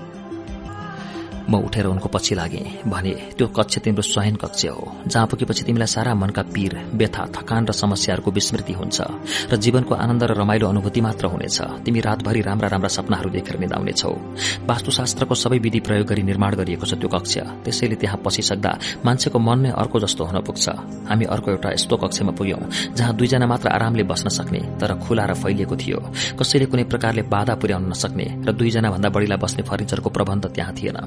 म उठेर उनको पछि लागे भने त्यो कक्ष तिम्रो स्वयं कक्ष हो। जहाँ पुगेपछि तिमीलाई सारा मनका पीर व्यथा थकान र समस्याहरूको विस्मृति हुन्छ र जीवनको आनन्द र रमाइलो अनुभूति मात्र हुनेछ। तिमी रातभरि राम्रा राम्रा सपनाहरू देखेर निदाउनेछौ। वास्तुशास्त्रको सबै विधि प्रयोग गरी निर्माण गरिएको छ त्यो कक्ष। त्यसैले त्यहाँ पसिसक्दा मान्छेको मन नै अर्को जस्तो हुन पुग्छ। हामी अर्को एउटा यस्तो कक्षमा पुग्यौं जहाँ दुईजना मात्र आरामले बस्न सक्ने तर खुला र फैलिएको थियो। कसैले कुनै प्रकारले बाधा पुर्याउन नसक्ने र दुईजना भन्दा बढ़ीलाई बस्ने फर्निचरको प्रबन्ध त्यहाँ थिएन।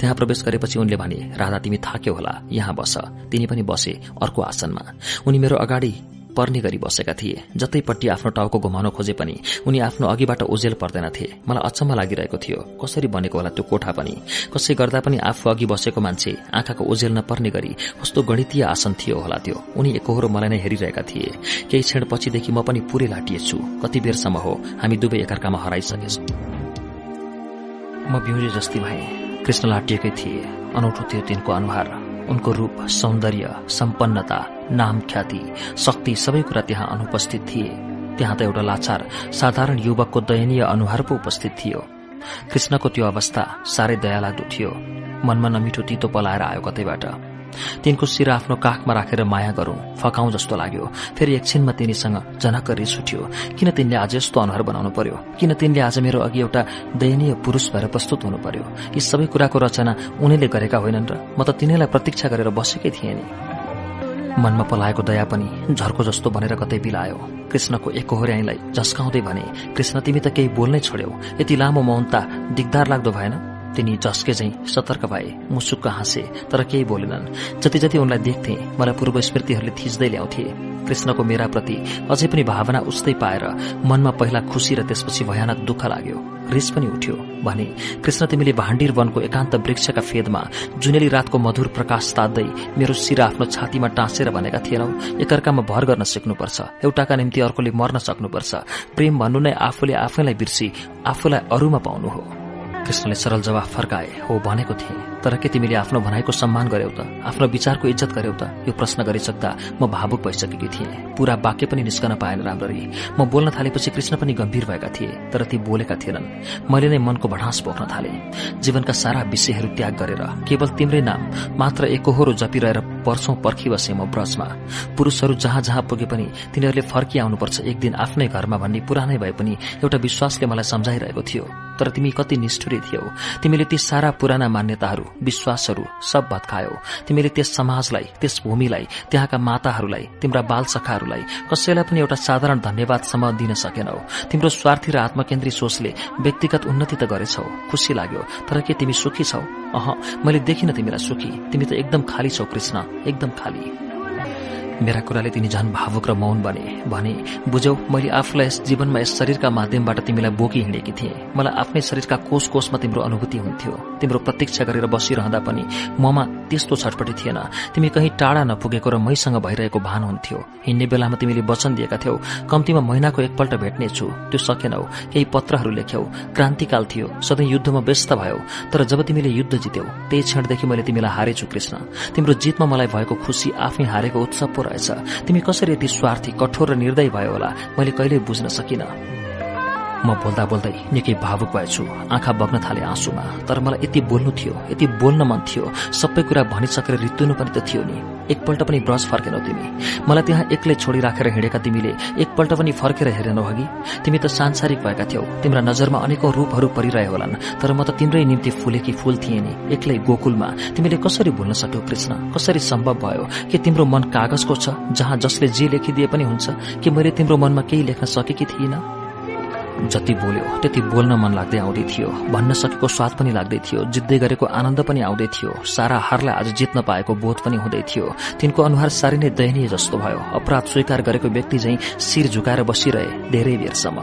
त्यहाँ प्रवेश गरेपछि उनले भने राधा तिमी थाक्यो होला। यहाँ बस। तिनी पनि बसे अर्को आसनमा। उनी मेरो अगाडि पर्ने गरी बसेका थिए। जतैपट्टि आफ्नो टाउको घुमाउन खोजे पनि उनी आफ्नो अघिबाट ओझेल पर्दैनथे। मलाई अचम्म लागिरहेको थियो। कसरी बनेको होला त्यो कोठा पनि? कसै गर्दा पनि आफू अघि बसेको मान्छे आँखाको ओझेल नपर्ने गरी कस्तो गणितीय आसन थियो होला त्यो। उनी एकहोरो मलाई नै हेरिरहेका थिए। केही क्षण पछिदेखि म पनि पूरै लाटिएछु। कति बेरसम्म हो। हामी दुवै एकअर्कामा हराइसकेछौँ। म बिउजे जस्ती भए। कृष्ण लाटिएकै थिए। अनौठो थियो तिनको अनुहार। उनको रूप सौन्दर्य सम्पन्नता नाम ख्याति शक्ति सबै कुरा त्यहाँ अनुपस्थित थिए। त्यहाँ त एउटा लाचार साधारण युवकको दयनीय अनुहार पो उपस्थित थियो। कृष्णको त्यो अवस्था साह्रै दयालाग्दो थियो। मनमा नमिठो तितो पलाएर आयो कतैबाट। तिनको शिर आफ्नो काखमा राखेर माया गरौं। फकाउँ जस्तो लाग्यो। फेरि एकछिनमा तिनीसँग जनक रिस उठ्यो किन तिनले आज यस्तो अनुहार बनाउनु पर्यो? किन तिनले आज मेरो अघि एउटा दयनीय पुरूष भएर प्रस्तुत हुनु पर्यो? यी सबै कुराको रचना उनीले गरेका होइनन् र म त तिनीलाई प्रतीक्षा गरेर बसेकै थिएँ नि। मनमा पलाएको दया पनि झर्को जस्तो भनेर कतै बिलायो कृष्णको एकहोर्याईलाई झस्काउँदै भने कृष्ण तिमी त केही बोल्नै छोड्यौ। यति लामो मौनता दिगदार लाग्दो भएन? तिनी झस्के झै सतर्क भए मुसुक्क हाँसे तर केही बोलेनन्। जति जति उनलाई देख्थे मलाई पूर्व स्मृतिहरूले थिच्दै ल्याउँथे। कृष्णको मेरा प्रति अझै पनि भावना उस्तै पाएर मनमा पहिला खुशी र त्यसपछि भयानक दुःख लाग्यो। रिस पनि उठ्यो भने कृष्ण तिमीले भाण्डीर वनको एकान्त वृक्षका फेदमा जुनेली रातको मधुर प्रकाश ताद्दै मेरो शिर आफ्नो छातीमा टाँसेर भनेका थिएनौ। एकअर्कामा भर गर्न सिक्नुपर्छ। एउटाका निम्ति अर्कोले मर्न सक्नुपर्छ। प्रेम भन्नु नै आफूले आफैलाई बिर्सी आफूलाई अरूमा पाउनु हो। कृष्णले सरल जवाफ फर्काए हो भनेको थिएँ। तर के तिमीले आफ्नो भनाइको सम्मान गर्यौ त? आफ्नो विचारको इज्जत गर्यौ त? यो प्रश्न गरिसक्दा म भावुक भइसकेकी थिएँ। पूरा वाक्य पनि निस्कन पाएन राम्ररी। म बोल्न थालेपछि कृष्ण पनि गम्भीर भएका थिए तर ती बोलेका थिएनन्। मैले नै मनको भडास पोख्न थाले। जीवनका सारा विषयहरू त्याग गरेर केवल तिम्रै नाम मात्र एकहोरो जपिरहेर वर्षौं पर्खी बसे म ब्रजमा। पुरूषहरू जहाँ जहाँ पुगे पनि तिनीहरूले फर्किआउनुपर्छ एक दिन आफ्नै घरमा भन्ने पुरानै भए पनि एउटा विश्वासले मलाई सम्झाइरहेको थियो। तर तिमी कति निष्ठुरी थियौ। तिमीले ती सारा पुराना मान्यताहरू विश्वासहरू सब भत्कायौ। तिमीले त्यस समाजलाई त्यस भूमिलाई त्यहाँका माताहरूलाई तिम्रा बालसखाहरूलाई कसैलाई पनि एउटा साधारण धन्यवादसम्म दिन सकेनौ। तिम्रो स्वार्थी र आत्मकेन्द्री सोचले व्यक्तिगत उन्नति त गरेछौ खुशी लाग्यो। तर के तिमी सुखी छौ? अह मैले देखिन तिमीलाई सुखी। तिमी त एकदम खाली छौ कृष्ण। एकदम खाली। मेरा कुराले तिनी झन भावुक र मौन बने भने बुझौ मैले आफूलाई यस जीवनमा यस शरीरका माध्यमबाट तिमीलाई बोकी हिँडेकी थिएँ। मलाई आफ्नै शरीरका कोष कोषमा तिम्रो अनुभूति हुन्थ्यो। तिम्रो प्रतीक्षा गरेर बसिरहँदा पनि ममा त्यस्तो छटपटी थिएन। तिमी कहीँ टाढा नपुगेको र मैसँग भइरहेको भान हुन्थ्यो। हिँड्ने बेलामा तिमीले वचन दिएका थियौ। कम्तीमा महिनाको एकपल्ट भेट्नेछु। त्यो सकेनौ। केही पत्रहरू लेख्यौ। क्रान्तिकाल थियो। सधैँ युद्धमा व्यस्त भयो। तर जब तिमीले युद्ध जित्यौ त्यही क्षणदेखि मैले तिमीलाई हारेछु कृष्ण। तिम्रो जितमा मलाई भएको खुशी आफै हारेको उत्सव रहेछ। तिमी कसरी यति स्वार्थी कठोर र निर्दय भयो होला? मैले कहिल्यै बुझ्न सकिन। म बोल्दा बोल्दै निकै भावुक भएछु। आँखा बग्न थाले आँसुमा। तर मलाई यति बोल्नु थियो यति बोल्न मन थियो। सबै कुरा भनिसकेर रित्तुनु पनि त थियो नि। एकपल्ट पनि ब्रस फर्केनौ तिमी। मलाई त्यहाँ एक्लै छोडिराखेर हिँडेका तिमीले एकपल्ट पनि फर्केर हेरेनौ अघि तिमी त सांसारिक भएका थियौ। तिम्रा नजरमा अनेकौं रूपहरू परिरहे होलान्। तर म त तिम्रै निम्ति फुलेकी फूल थिएँ नि। एक्लै गोकुलमा तिमीले कसरी भुल्न सक्यौ कृष्ण? कसरी सम्भव भयो? कि तिम्रो मन कागजको छ जहाँ जसले जे लेखिदिए पनि हुन्छ? कि मैले तिम्रो मनमा केही लेख्न सकेकी थिइनँ? जति बोल्यो त्यति बोल्न मन लाग्दै आउँदै थियो। भन्न सकेको स्वाद पनि लाग्दै थियो। जित्दै गरेको आनन्द पनि आउँदै थियो। सारा हारलाई आज जित्न पाएको बोध पनि हुँदै थियो। तिनको अनुहार साह्रै नै दयनीय जस्तो भयो। अपराध स्वीकार गरेको व्यक्ति झै शिर झुकाएर बसिरहे धेरै बेरसम्म।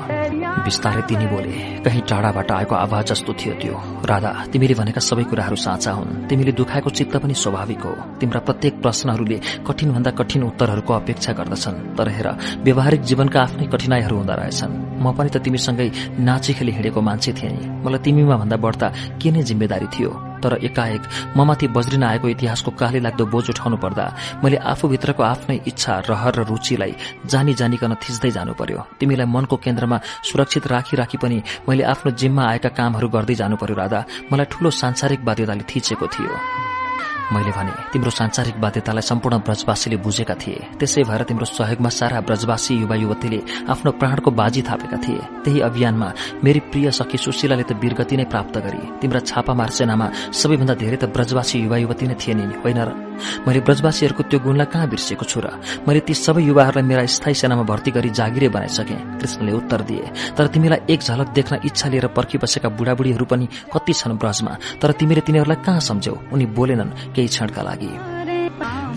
बिस्तारै तिनी बोले कहीँ टाढाबाट आएको आवाज जस्तो थियो त्यो। राधा तिमीले भनेका सबै कुराहरू साँचा हुन्। तिमीले दुखाएको चित्त पनि स्वाभाविक हो। तिम्रा प्रत्येक प्रश्नहरूले कठिन भन्दा कठिन उत्तरहरूको अपेक्षा गर्दछन्। तर हेर व्यावहारिक जीवनका आफ्नै कठिनाईहरू हुँदो रहेछन्। म पनि त तिमीसँगै नाचिखेली हिँडेको मान्छे थिएँ मलाई तिमीमा भन्दा बढ्ता के नै जिम्मेदारी थियो। तर एकाएक ममाथि बज्रिन आएको इतिहासको काली लाग्दो बोझ उठाउनु पर्दा मैले आफूभित्रको आफ्नै इच्छा रहर र रुचिलाई जानी जानिकन थिच्दै जानु पर्यो। तिमीलाई मनको केन्द्रमा सुरक्षित राखी राखी पनि मैले आफ्नो जिम्मा आएका कामहरू गर्दै जानु पर्यो राधा। मलाई ठूलो सांसारिक बाध्यताले थिचेको थियो। मैले भने तिम्रो सांसारिक बाध्यतालाई सम्पूर्ण ब्रजवासीले बुझेका थिए। त्यसै भएर तिम्रो सहयोगमा सारा ब्रजवासी युवा युवतीले आफ्नो प्राणको बाजी थापेका थिए। त्यही अभियानमा मेरी प्रिय सखी सुशीलाले त वीरगति नै प्राप्त गरी तिम्रा छापामार सेनामा सबैभन्दा धेरै त ब्रजवासी युवा युवती नै थिए नि होइन र? मैले ब्रजवासीहरूको त्यो गुणलाई कहाँ बिर्सेको छु र? मैले ती सबै युवाहरूलाई मेरा स्थायी सेनामा भर्ती गरी जागिरे बनाइसके। कृष्णले उत्तर दिए तर तिमीलाई एक झलक देख्न इच्छा लिएर पर्खिबसेका बुढाबुढीहरू पनि कति छन् ब्रजमा तर तिमीले तिनीहरूलाई कहाँ सम्झ्यौ? उनी बोलेनन् केही क्षणका लागि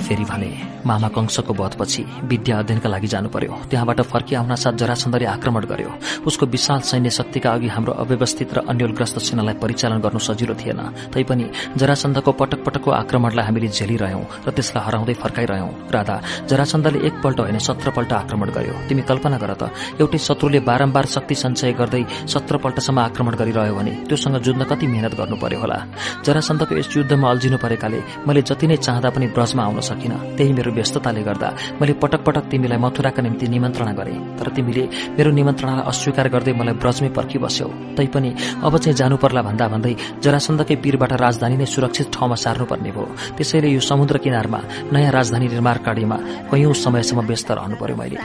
फेरि भने मामा कंशको वधपछि विद्या अध्ययनका लागि जानु पर्यो त्यहाँबाट फर्की आउन साथ जरासन्धले आक्रमण गर्यो। उसको विशाल सैन्य शक्तिका अघि हाम्रो अव्यवस्थित र अन्यलग्रस्त सेनालाई परिचालन गर्नु सजिलो थिएन। तैपनि जरासन्धको पटक पटकको आक्रमणलाई हामीले झेलिरह्यौं र त्यसलाई हराउँदै फर्काइरह्यौं। राधा जरासन्धले एकपल्ट होइन सत्रपल्ट आक्रमण गर्यो। तिमी कल्पना गर त एउटै शत्रुले बारम्बार शक्ति सञ्चय गर्दै सत्रपल्टसम्म आक्रमण गरिरह्यो भने त्योसँग जुझ्न कति मेहनत गर्नु पर्यो होला? जरासन्धको यस युद्धमा अल्झिनु परेकाले मैले जति नै चाहँदा पनि ब्रजमा आउन सकिन। त्यही मेरो व्यस्तताले गर्दा मैले पटक पटक तिमीलाई मथुराका निम्ति निमन्त्रणा गरे। तर तिमीले मेरो निमन्त्रणालाई अस्वीकार गर्दै मलाई ब्रजमै पर्खिबस्यौ। तैपनि अब चाहिँ जानु पर्ला भन्दा भन्दै जरासन्धकै पीरबाट राजधानी नै सुरक्षित ठाउँमा सार्नुपर्ने भयो। त्यसैले यो समुद्र किनारमा नयाँ राजधानी निर्माण कार्यमा कैयौं समयसम्म व्यस्त रहनु पर्यो मैले।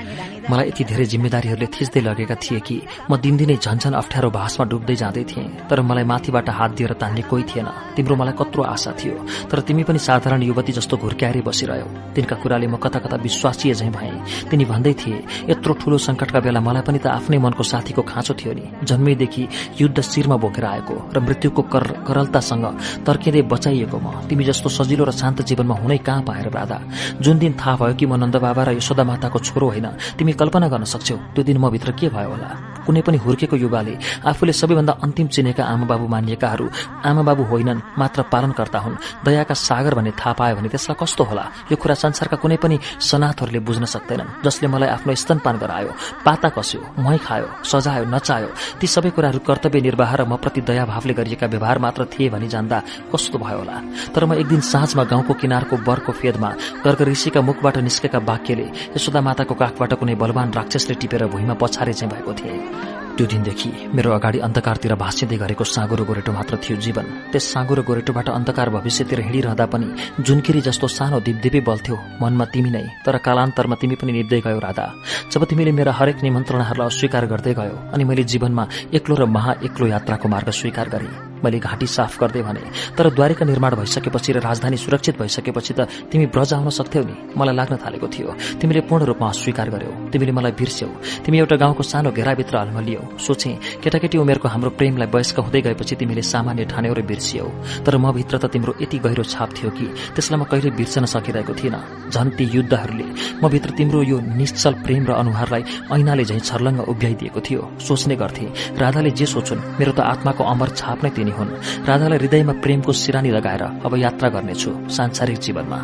मलाई यति धेरै जिम्मेदारीहरूले थिच्दै लगेका थिए कि म दिनदिनै झन्झन अप्ठ्यारो भाषमा डुब्दै जाँदै थिएँ। तर मलाई माथिबाट हात दिएर तान्ने कोही थिएन। तिम्रो मलाई कत्रो आशा थियो। तर तिमी पनि साधारण युवती जस्तो घुर्क्याएरै बसिरह्यौ। तिनका कुराले म कता कता विश्वासीय झैं भए। तिनी भन्दै थिए यत्रो ठूलो संकटका बेला मलाई पनि त आफ्नै मनको साथीको खाँचो थियो नि। जन्मैदेखि युद्ध शिरमा बोकेर आएको र मृत्युको करलतासँग तर्किँदै बचाइएको म। तिमी जस्तो सजिलो र शान्त जीवनमा हुनै कहाँ पाएर राधा? जुन दिन थाहा भयो कि म नन्द बाबा र यशोदा माताको छोरो होइन तिमी कल्पना गर्न सक्छौ त्यो दिन म भित्र के भयो होला? कुनै पनि हुर्केको युवाले आफूले सबैभन्दा अन्तिम चिनेका आमा बाबु मानिएकाहरू आमा बाबु होइनन् मात्र पालनकर्ता हुन्। दयाका सागर भन्ने थाहा पायो भने त्यसलाई कस्तो होला? यो कुरा संसारका कुनै पनि सनाथहरूले बुझ्न सक्दैनन् जसले मलाई आफ्नो स्तनपान गरायो पाता कस्यो मै खायो सजायो नचायो। ती सबै कुराहरू कर्तव्य निर्वाह र म प्रति दयाभावले गरिएका व्यवहार मात्र थिए भनी जान्दा कस्तो भयो होला। तर म एक दिन साँझमा गाउँको किनारको बरको फेदमा गर्ग ऋषिका मुखबाट निस्केका वाक्यले यशोदा माताको काखबाट कुनै बलवान राक्षसले टिपेर भुइँमा पछारे चाहिँ भएको थिए। त्यो दिनदेखि मेरो अगाडि अन्धकारतिर भाँसिँदै गरेको साँगुरो गोरेटो मात्र थियो जीवन। त्यस साँगुरो गोरेटोबाट अन्धकार भविष्यतिर हिँडिरहँदा पनि जुनकिरी जस्तो सानो दिपदिपै बल्थ्यो मनमा तिमी नै तर कालान्तरमा तिमी पनि निप्दै गयो राधा। जब तिमीले मेरा हरेक निमन्त्रणाहरूलाई अस्वीकार गर्दै गयो अनि मैले जीवनमा एक्लो र महा एक्लो यात्राको मार्ग स्वीकार गरेँ। मैले घाँटी साफ गर्दै भने तर द्वारिका निर्माण भइसकेपछि र राजधानी सुरक्षित भइसकेपछि त तिमी ब्रज आउन सक्थ्यौ नि। मलाई लाग्न थालेको थियो। तिमीले पूर्ण रूपमा अस्वीकार गर्यौ। तिमीले मलाई बिर्स्यौ। तिमी एउटा गाउँको सानो घेराभित्र अल्मलियौ सोचे केटाकेटी उमेरको हाम्रो प्रेमलाई वयस्क हुँदै गएपछि तिमीले सामान्य ठान्यौ र बिर्सियौ। तर म भित्र त तिम्रो यति गहिरो छाप थियो कि त्यसलाई म कहिले बिर्सन सकिरहेको थिइनँ। झन् ती युद्धहरूले म भित्र तिम्रो यो निश्चल प्रेम र अनुहारलाई ऐनाले झैं छर्लङ्ग उभ्याइदिएको थियो। सोच्ने गर्थे राधाले जे सोचुन् मेरो त आत्माको अमर छाप नै तिनी हुन्। राधालाई हृदयमा प्रेमको सिरानी लगाएर अब यात्रा गर्नेछु सांसारिक जीवनमा।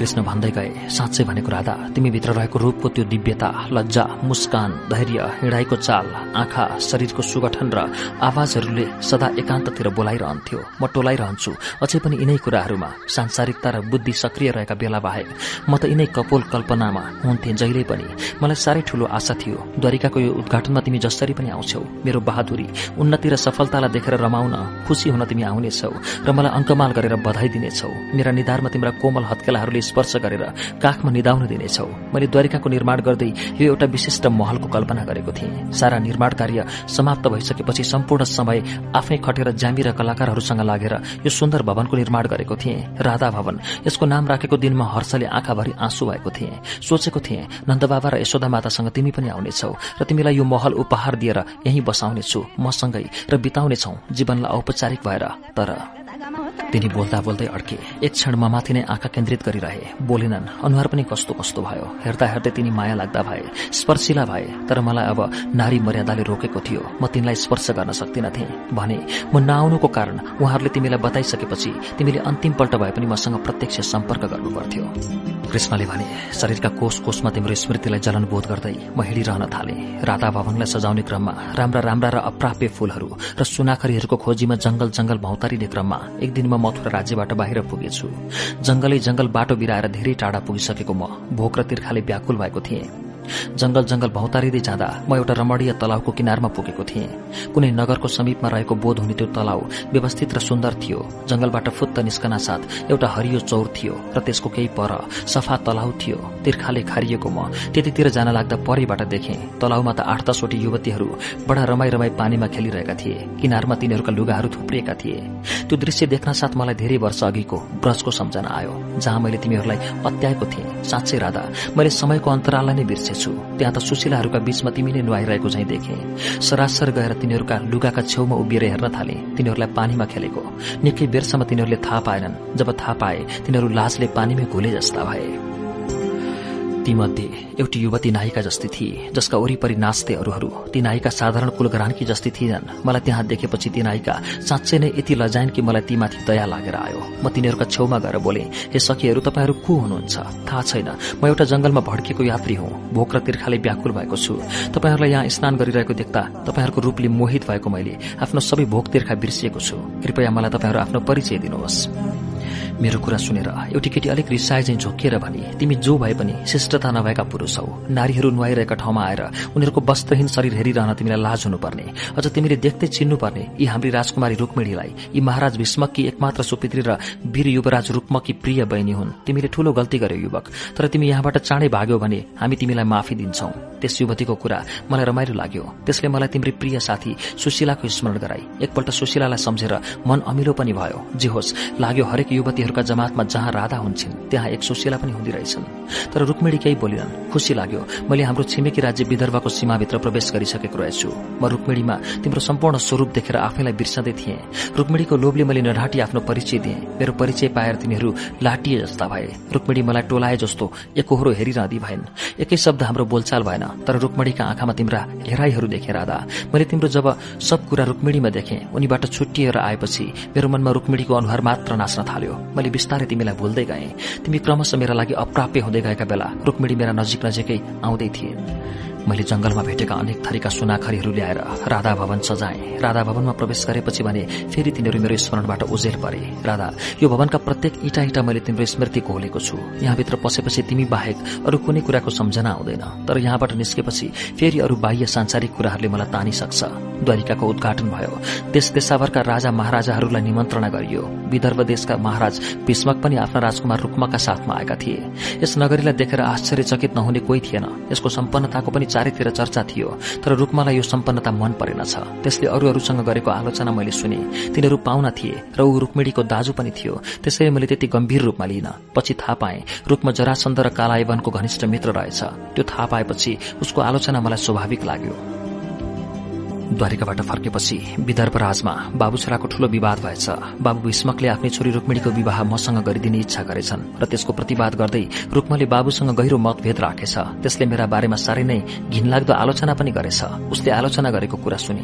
कृष्ण भन्दै गए साँच्चै भनेको राधा तिमीभित्र रहेको रूपको त्यो दिव्यता लज्जा मुस्कान धैर्य हिँडाइको चाल आँखा शरीरको सुगठन र आवाजहरूले सदा एकान्ततिर बोलाइरहन्थ्यो। म टोलाइरहन्छु। अझै पनि यिनै कुराहरूमा सांसारिकता र बुद्धि सक्रिय रहेका बेला बाहेक म त यिनै कपोल कल्पनामा हुन्थे जहिले पनि। मलाई साह्रै ठूलो आशा थियो। द्वारिकाको यो उद्घाटनमा तिमी जसरी पनि आउँछौ मेरो बहादुरी उन्नति र सफलतालाई देखेर रमाउन खुसी हुन तिमी आउनेछौ र मलाई अङ्कमाल गरेर बधाई दिनेछौ। मेरा निधारमा तिम्रा कोमल हत्केलाहरूले स्पर्श गरेर काखमा निधाउन दिनेछौ। मैले द्वारिकाको निर्माण गर्दै यो एउटा विशिष्ट महलको कल्पना गरेको थिएँ। सारा निर्माण कार्य समाप्त भइसकेपछि सम्पूर्ण समय आफै खटेर जामी र कलाकारहरूसँग लागेर यो सुन्दर भवनको निर्माण गरेको थिएँ। राधा भवन यसको नाम राखेको दिनमा हर्षले आँखाभरि आँसु भएको थिएँ। सोचेको थिएँ नन्दबाबा र यशोदा मातासँग तिमी पनि आउनेछौ र तिमीलाई यो महल उपहार दिएर यही बसाउनेछु मसँगै र बिताउनेछौ जीवनलाई औपचारिक भएर। तर तिनी बोल्दा बोल्दै अड्के। एक क्षणमा माथि नै आँखा केन्द्रित गरिरहे। बोलेनन् अनुहार पनि कस्तो कस्तो भयो। हेर्दा हेर्दै तिनी माया लाग्दा भए स्पर्शिला भए तर मलाई अब नारी मर्यादाले रोकेको थियो। म तिमीलाई स्पर्श गर्न सक्दिनथे। भने म नआउनुको कारण उहाँहरूले तिमीलाई बताइसकेपछि तिमीले अन्तिम पल्ट भए पनि मसँग प्रत्यक्ष सम्पर्क गर्नुपर्थ्यो। कृष्णले भने शरीरका कोष कोषमा तिम्रो स्मृतिलाई जलन बोध गर्दै म हिँडिरहन थाले। राधा भवनलाई सजाउने क्रममा राम्रा राम्रा र अप्राप्य फूलहरू र सुनाखरीहरूको खोजीमा जंगल जंगल भौतारिने क्रममा एक दिन म मथुरा राज्यबाट बाहिर पुगेछु। जंगलै जंगल बाटो बिराएर धेरै टाढा पुगिसकेको म। भोक र तिर्खाले व्याकुल भएको थिएँ। जंगल जंगल भौतारिँदै जाँदा म एउटा रमणीय तलाउको किनारमा पुगेको थिएँ। कुनै नगरको समीपमा रहेको बोध हुने त्यो तलाउ व्यवस्थित र सुन्दर थियो। जंगलबाट फुत्त निस्कना साथ एउटा हरियो चौर थियो र त्यसको केही पर सफा तलाउ थियो। तिर्खाले खारिएको म त्यतितिर जान लाग्दा परिबाट देखेँ। तलाउमा त आठ दसवटी युवतीहरू बडा रमाई रमाई पानीमा खेलिरहेका थिए। किनारमा तिनीहरूका लुगाहरू थुप्रिएका थिए। त्यो दृश्य देख्न साथ मलाई धेरै वर्ष अघिको ब्रजको सम्झना आयो जहाँ मैले तिमीहरूलाई अत्याएको थिएँ। साँच्चै राधा मैले समयको अन्तराललाई नै बिर्सेछु। हेर्छु त्यहाँ त सुशीलाहरूका बीचमा तिमी नै नुहाइरहेको झैँ देखे। सरासर गएर तिनीहरूका लुगाका छेउमा उभिएर हेर्न थाले। तिनीहरूलाई पानीमा खेलेको। निकै बेरसम्म तिनीहरूले थाहा पाएनन्। जब थाहा पाए तिनीहरू लाजले पानीमै घुले जस्ता भए। तीमध्ये एउटी युवती नायिका जस्तै थिए जसका वरिपरि नाच्थे अरूहरू ती नायिका साधारण कुलग्रानकी जस्तै थिएनन्। मलाई त्यहाँ देखेपछि ती नायिका साँच्चै नै यति लजाइन् कि मलाई तीमाथि दया लागेर आयो। म तिनीहरूका छेउमा गएर बोले हे सखीहरू तपाईँहरू को हुनुहुन्छ? थाहा छैन। म एउटा जंगलमा भड्केको यात्री हुँ। भोक र तिर्खाले व्याकुल भएको छु। तपाईँहरूलाई यहाँ स्नान गरिरहेको देख्दा तपाईँहरूको रूपले मोहित भएको मैले। आफ्नो सबै भोक तिर्खा बिर्सिएको छु। कृपया मलाई तपाईँहरू आफ्नो परिचय दिनुहोस्। मेरो कुरा सुनेर एउटी केटी अलिक रिसाए चाहिँ झोकिएर भने तिमी जो भए पनि शिष्टता नभएका पुरूष हौ। नारीहरू नुहाइरहेका ठाउँमा आएर उनीहरूको वस्त्रहीन शरीर हेरिरहन तिमीलाई लाज हुनुपर्ने। अझ तिमीले देख्दै चिन्नुपर्ने यी हाम्री राजकुमारी रुक्मिणीलाई। यी महाराज भीष्मकी एकमात्र सुपित्री र वीर युवराज रूपमकी प्रिय बहिनी हुन्। तिमीले ठूलो गल्ती गर्यो युवक। तर तिमी यहाँबाट चाँडै भाग्यौ भने हामी तिमीलाई माफी दिन्छौ। त्यस युवतीको कुरा मलाई रमाइलो लाग्यो। त्यसले मलाई तिम्री प्रिय साथी सुशीलाको स्मरण गराई। एकपल्ट सुशीलालाई सम्झेर मन अमिलो पनि भयो। जे होस् लाग्यो हरेक युवतीहरूका जमातमा जहाँ राधा हुन्छन् त्यहाँ एक सुशीला पनि हुँदी रहेछन्। तर रुक्मिणी केही बोलिनन्। खुसी लाग्यो। मैले हाम्रो छिमेकी राज्य विदर्भको सीमाभित्र प्रवेश गरिसकेको रहेछु। म रुक्मिणीमा तिम्रो सम्पूर्ण स्वरूप देखेर आफैलाई बिर्सँदै थिएँ। रुक्मिणीको लोभले मैले नढाँटी आफ्नो परिचय दिएँ। मेरो परिचय पाएर तिनीहरू लाटिए जस्ता भए। रुक्मिणी मलाई टोलाए जस्तो एकहोरो हेरिरहँदी भएन। एकै शब्द हाम्रो बोलचाल भएन। तर रुक्मिणीका आँखामा तिम्रा हेराइहरू देखेर राधा। मैले तिम्रो जब सब कुरा रुक्मिणीमा देखेँ उनीबाट छुट्टिएर आएपछि मेरो मनमा रुक्मिणीको अनुहार मात्र नाच्न थाल्यो। मैले बिस्तारै तिमीलाई भुल्दै गएँ। तिमी क्रमशः मेरा लागि अप्राप्य हुँदै गएका बेला रुक्मिणी मेरा नजिक नजिकै आउँदै थिए। मैले जंगलमा भेटेका अनेक थरीका सुनाखरीहरू ल्याएर राधा भवन सजाए। राधा भवनमा प्रवेश गरेपछि भने फेरि तिनीहरू मेरो स्मरणबाट उजेल परे। राधा यो भवनका प्रत्येक इटा इटा मैले तिम्रो स्मृति घोलेको छु। यहाँभित्र पसेपछि तिमी बाहेक अरू कुनै कुराको सम्झना आउँदैन तर यहाँबाट निस्केपछि फेरि अरू बाह्य सांसारिक कुराहरूले मलाई तानिसक्छ। द्वारिकाको उद्घाटन भयो। देश देशाभरका राजा महाराजाहरूलाई निमन्त्रणा गरियो। विदर्भ देशका महाराज भीष्मक पनि आफ्ना राजकुमार रुक्मका साथमा आएका थिए। यस नगरीलाई देखेर आश्चर्यचकित नहुने कोही थिएन। यसको सम्पन्नताको पनि चारैतिर चर्चा थियो तर रूपमालाई यो सम्पन्नता मन परेनछ त्यसले अरूहरूसँग गरेको आलोचना मैले सुने। तिनीहरू पाहुना थिए र ऊ रुक्मिणीको दाजु पनि थियो। त्यसैले मैले त्यति गम्भीर रूपमा लिइन। पछि थाहा पाएँ रूपमा जरासन्द र कालायवनको घनिष्ठ मित्र रहेछ। त्यो थाहा पाएपछि उसको आलोचना मलाई स्वाभाविक लाग्यो। द्वारिकाबाट फर्केपछि विदर्भ राजमा बाबु छोराको ठूलो विवाद भएछ। बाबु भीष्मकले आफ्नै छोरी रुक्मिणीको विवाह मसँग गरिदिने इच्छा गरेछन् र त्यसको प्रतिवाद गर्दै रुक्मले बाबुसँग गहिरो मतभेद राखेछ। त्यसले मेरा बारेमा साह्रै नै घिनलाग्दो आलोचना पनि गरेछ। उसले आलोचना गरेको कुरा सुने।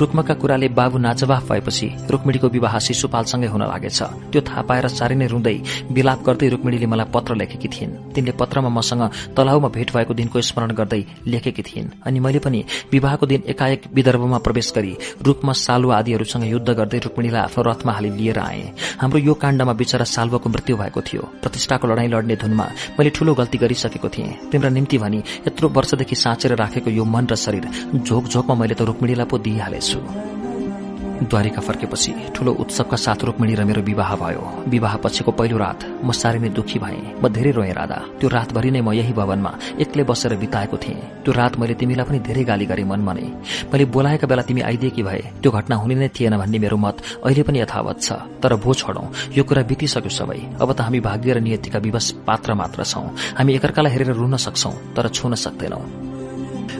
रुक्मका कुराले बाबु नाजवाफ भएपछि रुक्मिणीको विवाह शिशुपालसँगै हुन लागेछ। त्यो थाहा पाएर साह्रै नै रुँदै विलाप गर्दै रुक्मिणीले मलाई पत्र लेखेकी थिइन्। तिनले पत्रमा मसँग तलाउमा भेट भएको दिनको स्मरण गर्दै लेखेकी थिइन्। अनि मैले पनि विवाहको दिन एकाएक विदर्भ पर्वमा प्रवेश गरी रूपमा सालु आदिहरूसँग युद्ध गर्दै रुक्मिणीलाई आफ्नो रथमा हाली लिएर आए। हाम्रो यो काण्डमा बिचरा सालुवाको मृत्यु भएको थियो। प्रतिष्ठाको लड़ाई लड्ने धुनमा मैले ठूलो गल्ती गरिसकेको थिएँ। तिम्रा निम्ति भनी यत्रो वर्षदेखि साँचेर राखेको यो मन र शरीर झोक झोकमा मैले त रुक्मिणीलाई पो दिइहालेछु। द्वारिका फर्केपछि ठूलो उत्सवका साथ रुक्मिणी र मेरो विवाह भयो। विवाह पछिको पहिलो रात म साह्रै नै दुखी भएँ। म धेरै रोएँ राधा। त्यो रातभरि नै म यही भवनमा एक्लै बसेर बिताएको थिएँ। त्यो रात मैले तिमीलाई पनि धेरै गाली गरेँ मनमा नै मैले बोलाएका बेला तिमी आइदिएकी भए त्यो घटना हुने नै थिएन भन्ने मेरो मत अहिले पनि यथावत छ। तर भो छोडौं यो कुरा बितिसक्यो सबै। अब त हामी भाग्य र नियतिका विवश पात्र मात्र छौं। हामी एकअर्कालाई हेरेर रुन सक्छौ तर छुन सक्दैनौ।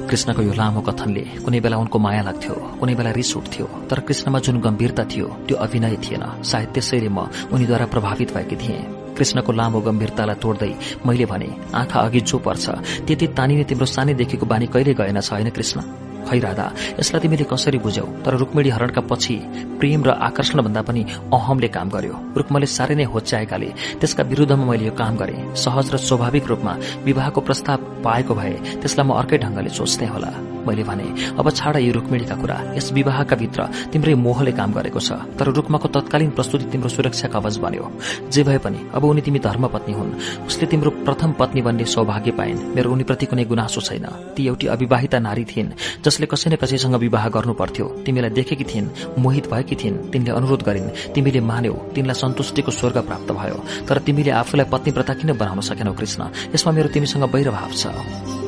कृष्णको यो लामो कथनले कुनै बेला उनको माया लाग्थ्यो कुनै बेला रिस उठ्थ्यो। तर कृष्णमा जुन गम्भीरता थियो त्यो अभिनय थिएन। सायद त्यसैले म उनीद्वारा प्रभावित भएकी थिएँ। कृष्णको लामो गम्भीरतालाई तोड्दै मैले भने आँखा अघि जो पर्छ त्यति तानिने तिम्रो सानैदेखिको बानी कहिले गएनछ होइन कृष्ण? खै राधा यसलाई तिमीले कसरी बुझ्यौ? तर रुक्मिणी हरणका पछि प्रेम र आकर्षण भन्दा पनि अहमले काम गर्यो। रुक्मले साह्रै नै होच्याएकाले त्यसका विरूद्धमा मैले यो काम गरे। सहज र स्वाभाविक रूपमा विवाहको प्रस्ताव पाएको भए त्यसलाई म अर्कै ढंगले सोच्ने होला। मैले भने अब छाड यी रुक्मिणीका कुरा। यस विवाहका भित्र तिम्रै मोहले काम गरेको छ। तर रुक्माको तत्कालीन प्रस्तुति तिम्रो सुरक्षा कवच बन्यो। जे भए पनि अब उनी तिमी धर्मपत्नी हुन्। उसले तिम्रो प्रथम पत्नी बन्ने सौभाग्य पाइन्। मेरो उनीप्रति कुनै गुनासो छैन। ती एउटी अविवाहिता नारी थिइन् जसले कसै न कसैसँग विवाह गर्नु पर्थ्यो तिमीलाई देखेकी थिइन् मोहित भएकी थिइन् तिनले अनुरोध गरिन् तिमीले मान्यौ तिनलाई सन्तुष्टिको स्वर्ग प्राप्त भयो तर तिमीले आफूलाई पत्नी प्रथा किन बनाउन सकेनौ कृष्ण? यसमा मेरो तिमीसँग वैरभाव छ।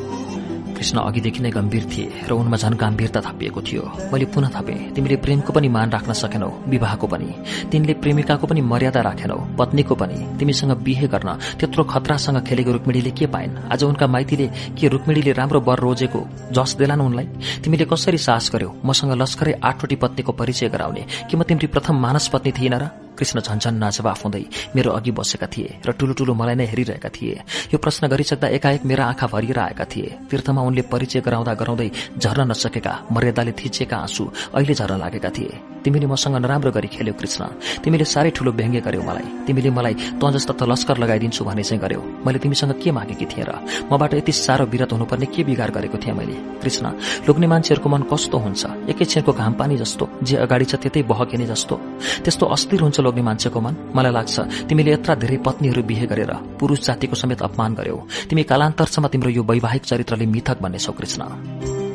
कृष्ण अघिदेखि नै गम्भीर थिए र उनमा झन् गम्भीरता थपिएको थियो। मैले पुनः थपे तिमीले प्रेमको पनि मान राख्न सकेनौ विवाहको पनि। तिमीले प्रेमिकाको पनि मर्यादा राखेनौ पत्नीको पनि। तिमीसँग बिहे गर्न त्यत्रो खतरासँग खेलेको रुक्मिणीले के पाइन्? आज उनका माइतीले के रुक्मिणीले राम्रो वर रोजेको जस देलान् उनलाई? तिमीले कसरी साहस गर्यौ? मसँग लस्करै आठवटी पत्नीको परिचय गराउने। कि म तिम्री प्रथम मानस पत्नी थिइन र? कृष्ण झन्झन नाजवाफ हुँदै मेरो अघि बसेका थिए र ठूलो ठूलो मलाई नै हेरिरहेका थिए। यो प्रश्न गरिसक्दा एकाएक मेरा आँखा भरिएर आएका थिए। तीर्थमा उनले परिचय गराउँदा गराउँदै झर्न नसकेका मर्यादाले थिचिएका आँसु अहिले झर्न लागेका थिए। तिमीले मसँग नराम्रो गरी खेल्यौ कृष्ण। तिमीले साह्रै ठूलो व्यङ्ग्य गर्यौ मलाई। तिमीले मलाई त जस्ता त लस्कर लगाइदिन्छु भने चाहिँ गर्यौ। मैले तिमीसँग के मागेकी थिएँ र मबाट यति साह्रो विरत हुनुपर्ने के बिगार गरेको थिएँ मैले? कृष्ण लोग्ने मान्छेहरूको मन कस्तो हुन्छ? एकैछिनको घाम पानी जस्तो जे अगाडि छ त्यतै बहकिने जस्तो। त्यस्तो अस्थिर हुन्छ लोग्ने मान्छेको मन मलाई लाग्छ तिमीले यत्र धेरै पत्नीहरू बिहे गरेर पुरूष जातिको समेत अपमान गर्यौ। तिमी कालान्तरसम्म तिम्रो यो वैवाहिक चरित्रले मिथक भन्नेछौ कृष्ण।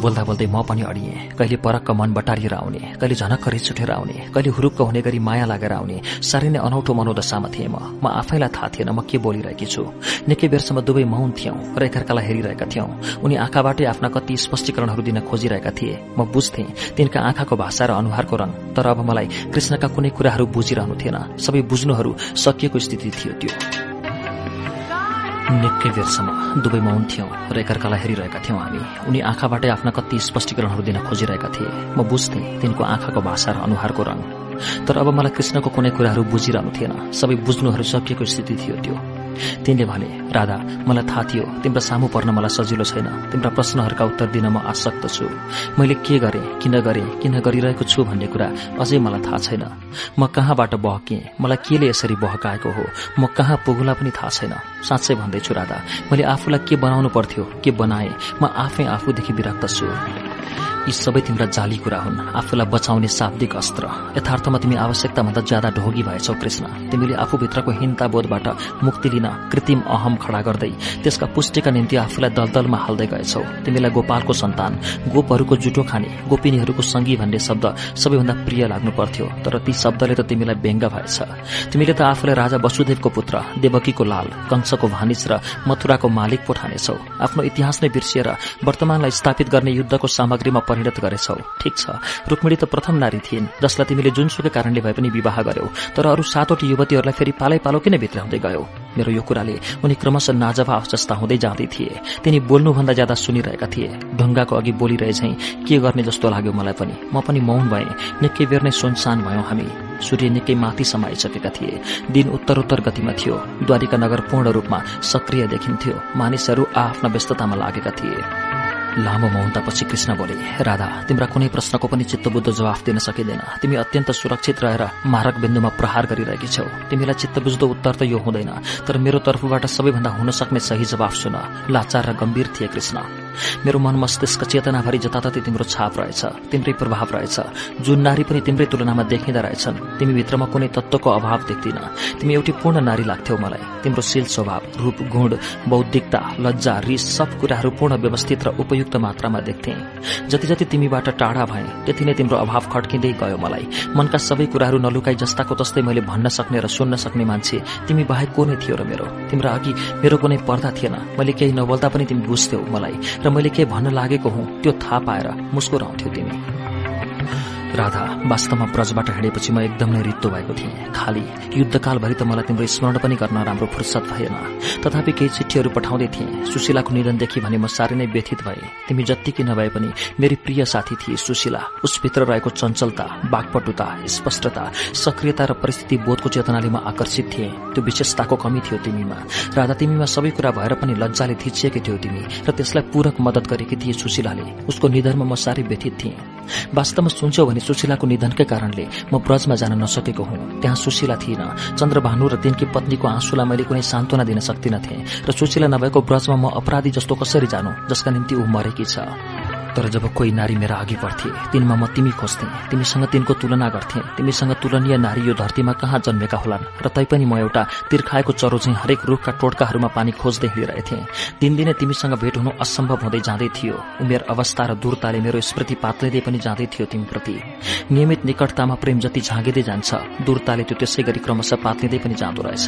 बोल्दा बोल्दै म पनि अडिएँ। कहिले परक्क मन बटारिएर आउने कहिले झनक्क रिस उठेर आउने कहिले हुरुक्क हुने गरी माया लागेर आउने साह्रै नै अनौठो मनोदशामा थिएँ म। म आफैलाई थाहा थिएन म के बोलिरहेकी छु। निकै बेरसम्म दुवै मौन थियौं र एकअर्कालाई हेरिरहेका थियौं। उनी आँखाबाटै आफ्ना कति स्पष्टीकरणहरू दिन खोजिरहेका थिए। म बुझ्थे तिनका आँखाको भाषा र अनुहारको रंग तर अब मलाई कृष्णका कुनै कुराहरू बुझिरहनु थिएन। सबै बुझ्नुहरू सकिएको स्थिति थियो त्यो। निकै बेरसम्म दुवै मौन थियौं र एकअर्कालाई हेरिरहेका थियौं हामी। उनी आँखाबाटै आफ्ना कति स्पष्टीकरणहरू दिन खोजिरहेका थिए। म बुझ्थे तिनको आँखाको भाषा र अनुहारको रंग तर अब मलाई कृष्णको कुनै कुराहरू बुझिरहनु थिएन। सबै बुझ्नुहरू सकिएको स्थिति थियो त्यो। तिनले भने राधा मलाई थाहा थियो तिम्रो सामु पर्न मलाई सजिलो छैन। तिम्रा प्रश्नहरूका उत्तर दिन म आसक्त छु। मैले के गरेँ किन गरेँ किन गरिरहेको छु भन्ने कुरा अझै मलाई थाहा छैन। म कहाँबाट बहकेँ? मलाई केले यसरी बहकाएको हो? म कहाँ पुगुला पनि थाहा छैन। साँच्चै भन्दैछु राधा मैले आफूलाई के बनाउनु पर्थ्यो के बनाए? म आफै आफूदेखि विरक्त छु। यी सबै तिम्रा जाली कुरा हुन्। आफूलाई बचाउने शाब्दिक अस्त्र। यथार्थमा तिमी आवश्यकताभन्दा ज्यादा ढोगी भएछौ कृष्ण। तिमीले आफूभित्रको हिंताबोधबाट मुक्ति लिन कृत्रिम अहम खड़ा गर्दै त्यसका पुष्टिका निम्ति आफूलाई दलदलमा हाल्दै गएछौ। तिमीलाई गोपालको सन्तान गोपहरूको जुटो खाने गोपिनीहरूको संगी भन्ने शब्द सबैभन्दा प्रिय लाग्नु पर्थ्यो तर ती शब्दले त तिमीलाई व्यङ्ग भएछ। तिमीले त आफूलाई राजा वसुदेवको पुत्र देवकीको लाल कंसको भानिस र मथुराको मालिक पो ठानेछौ आफ्नो इतिहास नै बिर्सिएर वर्तमानलाई स्थापित गर्ने युद्धको सामग्रीमा परिणत गरेछौ। ठिक छ। रुक्मिणी त प्रथम नारी थिइन् जसलाई तिमीले जुनसुकै कारणले भए पनि विवाह गर्यौ। तर अरू सातवटी युवतीहरूलाई फेरि पालै पालो किन भित्राउँदै गयो? मेरो यो कुराले उनी क्रमशः नाजवाफ जस्ता हुँदै जाँदै थिए। तिनी बोल्नुभन्दा ज्यादा सुनिरहेका थिए। ढुङ्गाको अघि बोलिरहे झैं के गर्ने जस्तो लाग्यो मलाई पनि? म पनि मौन भए। निकै बेर नै सुनसान भयौं हामी। सूर्य निकै माथि समाइसकेका थिए। दिन उत्तरोत्तर गतिमा थियो। द्वारिका नगर पूर्ण रूपमा सक्रिय देखिन्थ्यो। मानिसहरू आफ्ना व्यस्ततामा लागेका थिए। लामो मौनतापछि कृष्ण बोले राधा तिम्रा कुनै प्रश्नको पनि चित्तबुद्ध जवाफ दिन सकिँदैन। तिमी अत्यन्त सुरक्षित रहेर मारक बिन्दुमा प्रहार गरिरहेकी छौ। तिमीलाई चित्तबुझ्दो उत्तर त यो हुँदैन तर मेरो तर्फबाट सबैभन्दा हुन सक्ने सही जवाफ सुन। लाचार र गम्भीर थिए कृष्ण। मेरो मन मस्तिष्क चेतनाभरि जताततै तिम्रो छाप रहेछ तिम्रै प्रभाव रहेछ। जुन नारी पनि तिम्रै तुलनामा देखिँदा रहेछन् तिमी भित्रमा कुनै तत्वको अभाव देख्दिन। तिमी एउटी पूर्ण नारी लाग्थ्यौ मलाई। तिम्रो शील स्वभाव रूप गुण बौद्धिकता लज्जा रिस सब कुराहरू पूर्ण व्यवस्थित र उपयुक्त मात्रामा देख्थे। जति जति तिमीबाट टाढा भए त्यति नै तिम्रो अभाव खड्किँदै गयो मलाई। मनका सबै कुराहरू नलुकाई जस्ताको तस्तै मैले भन्न सक्ने र सुन्न सक्ने मान्छे तिमी बाहेक को नै थियो र मेरो? तिम्रो अघि मेरो कुनै पर्दा थिएन। मैले केही नबोल्दा पनि तिमी बुझ्थ्यौ मलाई। र मैले के भन्न लागेको हुँ त्यो थाहा पाएर मुस्कुराउँथ्यौ तिमी। राधा वास्तवमा ब्रजबाट हिँडेपछि म एकदम रित्तो भएको थिएँ। खाली युद्धकालभरि त मलाई तिम्रो स्मरण पनि गर्न राम्रो फुर्सद भएन। तथापि केही चिठीहरू पठाउँदै थिएँ। सुशीलाको निधनदेखि भने म साह्रै नै व्यथित भए। तिमी जत्तिकी नभए पनि मेरी प्रिय साथी थिए सुशीला। उसभित्र रहेको चञ्चलता बाघपटुता स्पष्टता सक्रियता र परिस्थिति बोधको चेतनाले म आकर्षित थिएँ। त्यो विशेषताको कमी थियो तिमीमा। राधा तिमीमा सबै कुरा भएर पनि लज्जाले थिचिएकी थियो तिमी र त्यसलाई पूरक मदत गरेकी थिए सुशीलाले। उसको निधनमा म साह्रै व्यथित थिएँ। वास्तवमा सुन्छौ भने सुशीलाको निधनकै कारणले म ब्रजमा जान नसकेको हुँ। त्यहाँ सुशीला थिइन। चन्द्रभानु र तिनकी पत्नीको आँसुलाई मैले कुनै सान्त्वना दिन सक्दिनथे र सुशीला नभएको ब्रजमा म अपराधी जस्तो कसरी जानु जसका निम्ति ऊ मरेकी छ। तर जब कोही नारी मेरा अघि बढ्थे तिनमा म तिमी खोज्थे तिमीसँग तिनको तुलना गर्थे तिमीसँग तुलनीय नारी यो धरतीमा कहाँ जन्मेका होलान्? र तैपनि म एउटा तिर्खाएको चरो चाहिँ हरेक रुखका टोटकाहरूमा पानी खोज्दै हिँडिरहेथे। दिनदिनै तिमीसँग भेट हुनु असम्भव हुँदै जाँदै थियो। उमेर अवस्था र दूरताले मेरो स्मृति पात्लिँदै पनि जाँदै थियो तिमीप्रति। नियमित निकटतामा प्रेम जति झाँगिँदै जान्छ दूरताले त्यो त्यसै गरी क्रमशः पात्लिँदै पनि जाँदो रहेछ।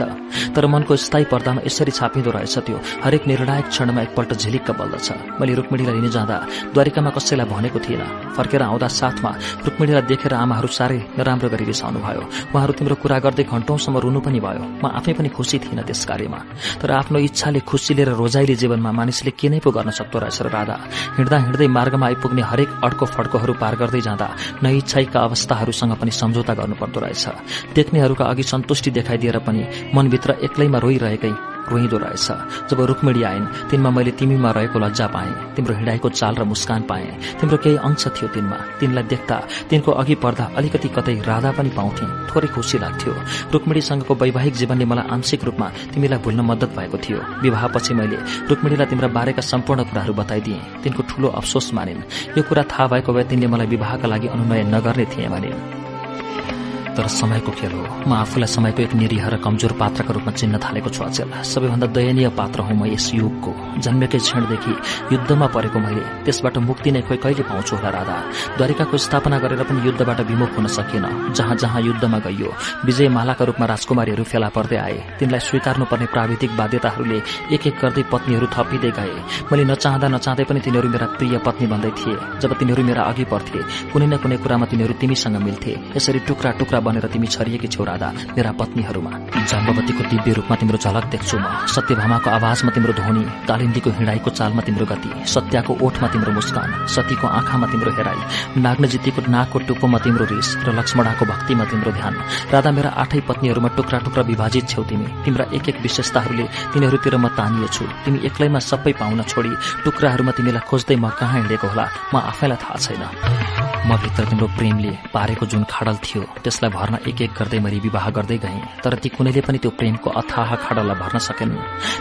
तर मनको स्थायी पर्दामा यसरी छापिँदो रहेछ त्यो। हरेक निर्णायक क्षणमा एकपल्ट झिलिक्क बल्दछ। मैले रुक्मिणीलाई लिन जाँदा द्वारिकामा कसैलाई भनेको थिएन। फर्केर आउँदा साथमा रुक्मिणीलाई देखेर आमाहरू साह्रै नराम्रो गरी रिसाउनु भयो। उहाँहरू तिम्रो कुरा गर्दै घण्टौंसम्म रुनु पनि भयो। म आफै पनि खुसी थिइनँ त्यस कार्यमा। तर आफ्नो इच्छाले खुसीले र रोजाइले जीवनमा मानिसले के नै पो गर्न सक्दो रहेछ र राधा? हिँड्दा हिँड्दै मार्गमा आइपुग्ने हरेक अड्को फड्कोहरू पार गर्दै जाँदा नइच्छाइका अवस्थाहरूसँग पनि सम्झौता गर्नुपर्दो रहेछ। देख्नेहरूका अघि सन्तुष्टि देखाइदिएर पनि मनभित्र एक्लैमा रोइरहेकै रोइँदो रहेछ। जब रुक्मिणी आइन् तिनमा मैले तिमीमा रहेको लज्जा पाएँ तिम्रो हिँडाइको चाल र मुस्कान पाएँ तिम्रो केही अंश थियो तिनमा तिनलाई देख्दा तिनको अघि पर्दा अलिकति कतै राधा पनि पाउँथे थोरै खुसी लाग्थ्यो। रुक्मिणीसँगको वैवाहिक जीवनले मलाई आंशिक रूपमा तिमीलाई भुल्न मद्दत भएको थियो। विवाहपछि मैले रुक्मिणीलाई तिम्रा बारेका सम्पूर्ण कुराहरू बताइदिएँ। तिनको ठूलो अफसोस मानिन्। यो कुरा थाहा भएको भए तिनले मलाई विवाहका लागि अनुनय नगर्ने थिए भने। तर समयको खेल हो। म आफूलाई समयको एक निरीह र कमजोर पात्रको रूपमा चिन्न थालेको छु अचेल। सबैभन्दा दयनीय पात्र हुँ म यस युगको। जन्मेकै क्षणदेखि युद्धमा परेको मैले। त्यसबाट मुक्ति नै खोइ कहिले पाउँछु होला राधा? द्वारिकाको स्थापना गरेर पनि युद्धबाट विमुख हुन सकिएन। जहाँ जहाँ युद्धमा गइयो विजय मालाका रूपमा राजकुमारीहरू फेला पर्दै आए। तिनलाई स्वीकार्नुपर्ने प्राविधिक बाध्यताहरूले एक एक गर्दै पत्नीहरू थपिँदै गए। मैले नचाहँदा नचाहँदै पनि तिनीहरू मेरा प्रिय पत्नी भन्दै थिए। जब तिनीहरू मेरा अघि पर्थे कुनै न कुनै कुरामा तिनीहरू तिमीसँग मिल्थे। यसरी टुक्रा टुक्रा बनेर तिमी छरिएकी छेउ राधा मेरा पत्नीहरूमा। जम्बवतीको दिव्य रूपमा तिम्रो झलक देख्छु म। सत्यभामाको आवाजमा तिम्रो ध्वनि कालिन्दीको हिँडाइको चालमा तिम्रो गति सत्याको ओठमा तिम्रो मुस्कान सतीको आँखामा तिम्रो हेराई नाग्नजितीको नाकको टुप्पोमा तिम्रो रिस र लक्ष्मणाको भक्तिमा तिम्रो ध्यान। राधा मेरा आठै पत्नीहरूमा टुक्रा टुक्रा विभाजित छेउ तिमी। तिम्रा एक एक विशेषताहरूले तिनीहरूतिर म तानिएछु। तिमी एक्लैमा सबै पाउन छोडी टुक्राहरूमा तिमीलाई खोज्दै म कहाँ हिँडेको होला म आफैलाई थाहा छैन। म भित्र तिम्रो प्रेमले पारेको जुन खाडल थियो त्यसलाई भर्न एक एक गर्दै मैले विवाह गर्दै गएँ तर ती कुनैले पनि त्यो प्रेमको अथाह खाडललाई भर्न सकेन।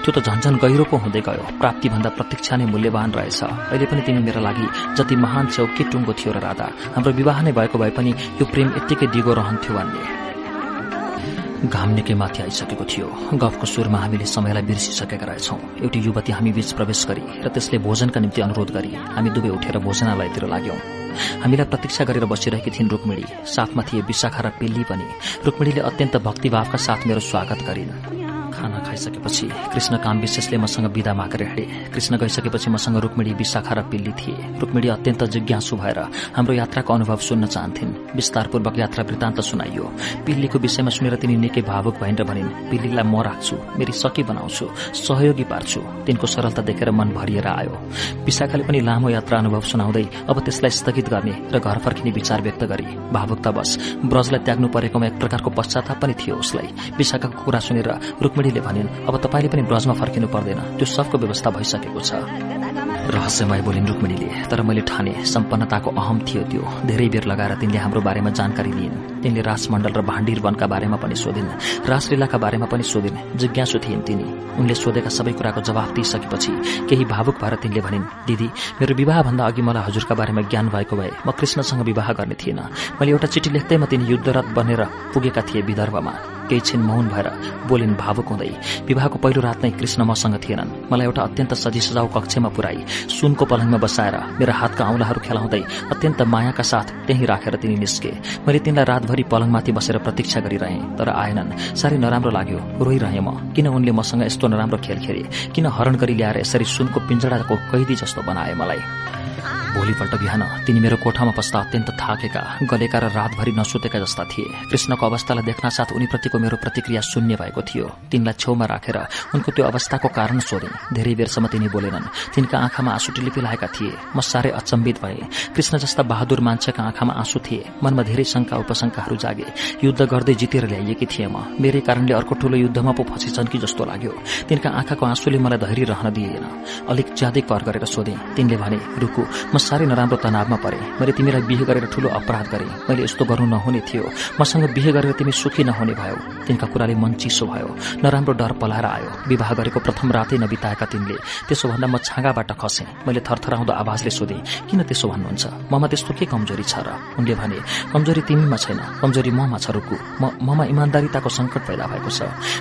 त्यो त झन्झन गहिरो पो हुँदै गयो। प्राप्तिभन्दा प्रतीक्षा नै मूल्यवान रहेछ। अहिले पनि तिमी मेरा लागि जति महान छेउ के टुङ्गो थियो र राधा। हाम्रो विवाह नै भएको भए पनि यो प्रेम यत्तिकै दिगो रहन्थ्यो भन्ने। घाम निकै माथि आइसकेको थियो। गफको सुरमा हामीले समयलाई बिर्सिसकेका रहेछौं। एउटी युवती हामी बीच प्रवेश गरी र त्यसले भोजनका निम्ति अनुरोध गरी हामी दुवै उठेर भोजनालयतिर लाग्यौं। हामीलाई प्रतीक्षा गरेर बसिरहेकी थिइन् रुक्मिणी। साथमा थिए विशाखा र पिल्ली पनि। रुक्मिणीले अत्यन्त भक्तिभावका साथ मेरो स्वागत गरिन्। खाना खाइसकेपछि कृष्ण काम विशेषले मसँग विदा मागेर हिँडे। कृष्ण गइसकेपछि मसँग रुक्मिणी विशाखा र पिल्ली थिए। रुक्मिणी अत्यन्त जिज्ञासु भएर हाम्रो यात्राको अनुभव सुन्न चाहन्थिन्। विस्तारपूर्वक यात्रा वृत्तान्त सुनाइयो। पिल्लीको विषयमा सुनेर तिनी निकै भावुक भइन् र भनिन् पिल्लीलाई म राख्छु मेरी सकी बनाउँछु सहयोगी पार्छु। तिनको सरलता देखेर मन भरिएर आयो। विशाखाले पनि लामो यात्रा अनुभव सुनाउँदै अब त्यसलाई स्थगित गर्ने र घर फर्किने विचार व्यक्त गरी भावुकतावश ब्रजलाई त्याग्नु परेकोमा एक प्रकारको पश्चाताप पनि थियो उसलाई। विशाखाको कुरा सुनेर रुक्मिणी रुक्मिणीले भनिन् अब तपाईँले पनि ब्रजमा फर्किनु पर्दैन। त्यो सबको व्यवस्था भइसकेको छ। रहस्यमय बोलिन् रुक्मिणीले तर मैले ठाने सम्पन्नताको अहम थियो त्यो। धेरै बेर लगाएर तिनले हाम्रो बारेमा जानकारी दिइन् तिनले राजमण्डल र भाण्डीर वनका बारेमा पनि सोधिन्। रासलीलाका बारेमा पनि सोधिन्। जिज्ञासु थिइन् तिनी। उनले सोधेका सबै कुराको जवाफ दिइसकेपछि केही भावुक भएर तिनले भनिन् दिदी मेरो विवाहभन्दा अघि मलाई हजुरका बारेमा ज्ञान भएको भए म कृष्णसँग विवाह गर्ने थिएन। मैले एउटा चिठी लेख्दैमा तिनी युद्धरत बनेर पुगेका थिए विदर्भमा। केही छिन मौन भएर बोलिन् भावुक हुँदै विवाहको पहिलो रात नै कृष्ण मसँग थिएनन्। मलाई एउटा अत्यन्त सजी सजाउ कक्षमा पुर्याई सुनको पलङमा बसाएर मेरा हातका औंलाहरू खेलाउँदै अत्यन्त मायाका साथ त्यही राखेर तिनी निस्के। मैले तिनलाई रातभरि पलङमाथि बसेर प्रतीक्षा गरिरहे तर आएनन्। साह्रै नराम्रो लाग्यो रोइरहे म। किन उनले मसँग यस्तो नराम्रो खेल खेले? किन हरण गरी ल्याएर यसरी सुनको पिंजडाको कैदी जस्तो बनाए मलाई? भोलिपल्ट बिहान तिनी मेरो कोठामा बस्दा अत्यन्त थाकेका गलेका र रातभरि नसुतेका जस्ता थिए। कृष्णको अवस्थालाई देख्न साथ उनीप्रतिको मेरो प्रतिक्रिया शून्य भएको थियो। तिनलाई छेउमा राखेर उनको त्यो अवस्थाको कारण सोधे धेरै बेरसम्म तिनी बोलेनन्। तिनका आँखामा आँसु टिलिपिलाएका थिए। म साह्रै अचम्बित भए। कृष्ण जस्ता बहादुर मान्छेका आँखामा आँसु थिए। मनमा धेरै शंका उपशंकाहरू जागे। युद्ध गर्दै जितेर ल्याइएकी थिए म। मेरै कारणले अर्को ठूलो युद्धमा पो फँसेछन् कि जस्तो लाग्यो। तिनका आँखाको आँसुले मलाई धैर्य रहन दिएन। अलिक ज्यादै कर गरेर सोधे तिनले भने रुकु म साह्रै नराम्रो तनावमा परे। मैले तिमीलाई बिहे गरेर ठूलो अपराध गरे। मैले यस्तो गर्नु नहुने थियो। मसँग बिहे गरेर तिमी सुखी नहुने भयो। तिनका कुराले मन चिसो भयो। नराम्रो डर पलाएर आयो। विवाह गरेको प्रथम रातै नबिताएका तिनले त्यसो भन्दा म छाँगाबाट खसेँ। मैले थरथराउँदो आवाजले सोधेँ किन त्यसो भन्नुहुन्छ? ममा त्यस्तो के कमजोरी छ र? उनले भने कमजोरी तिमीमा छैन। कमजोरी ममा छ रुकु। ममा इमान्दारिताको संकट पैदा भएको छ।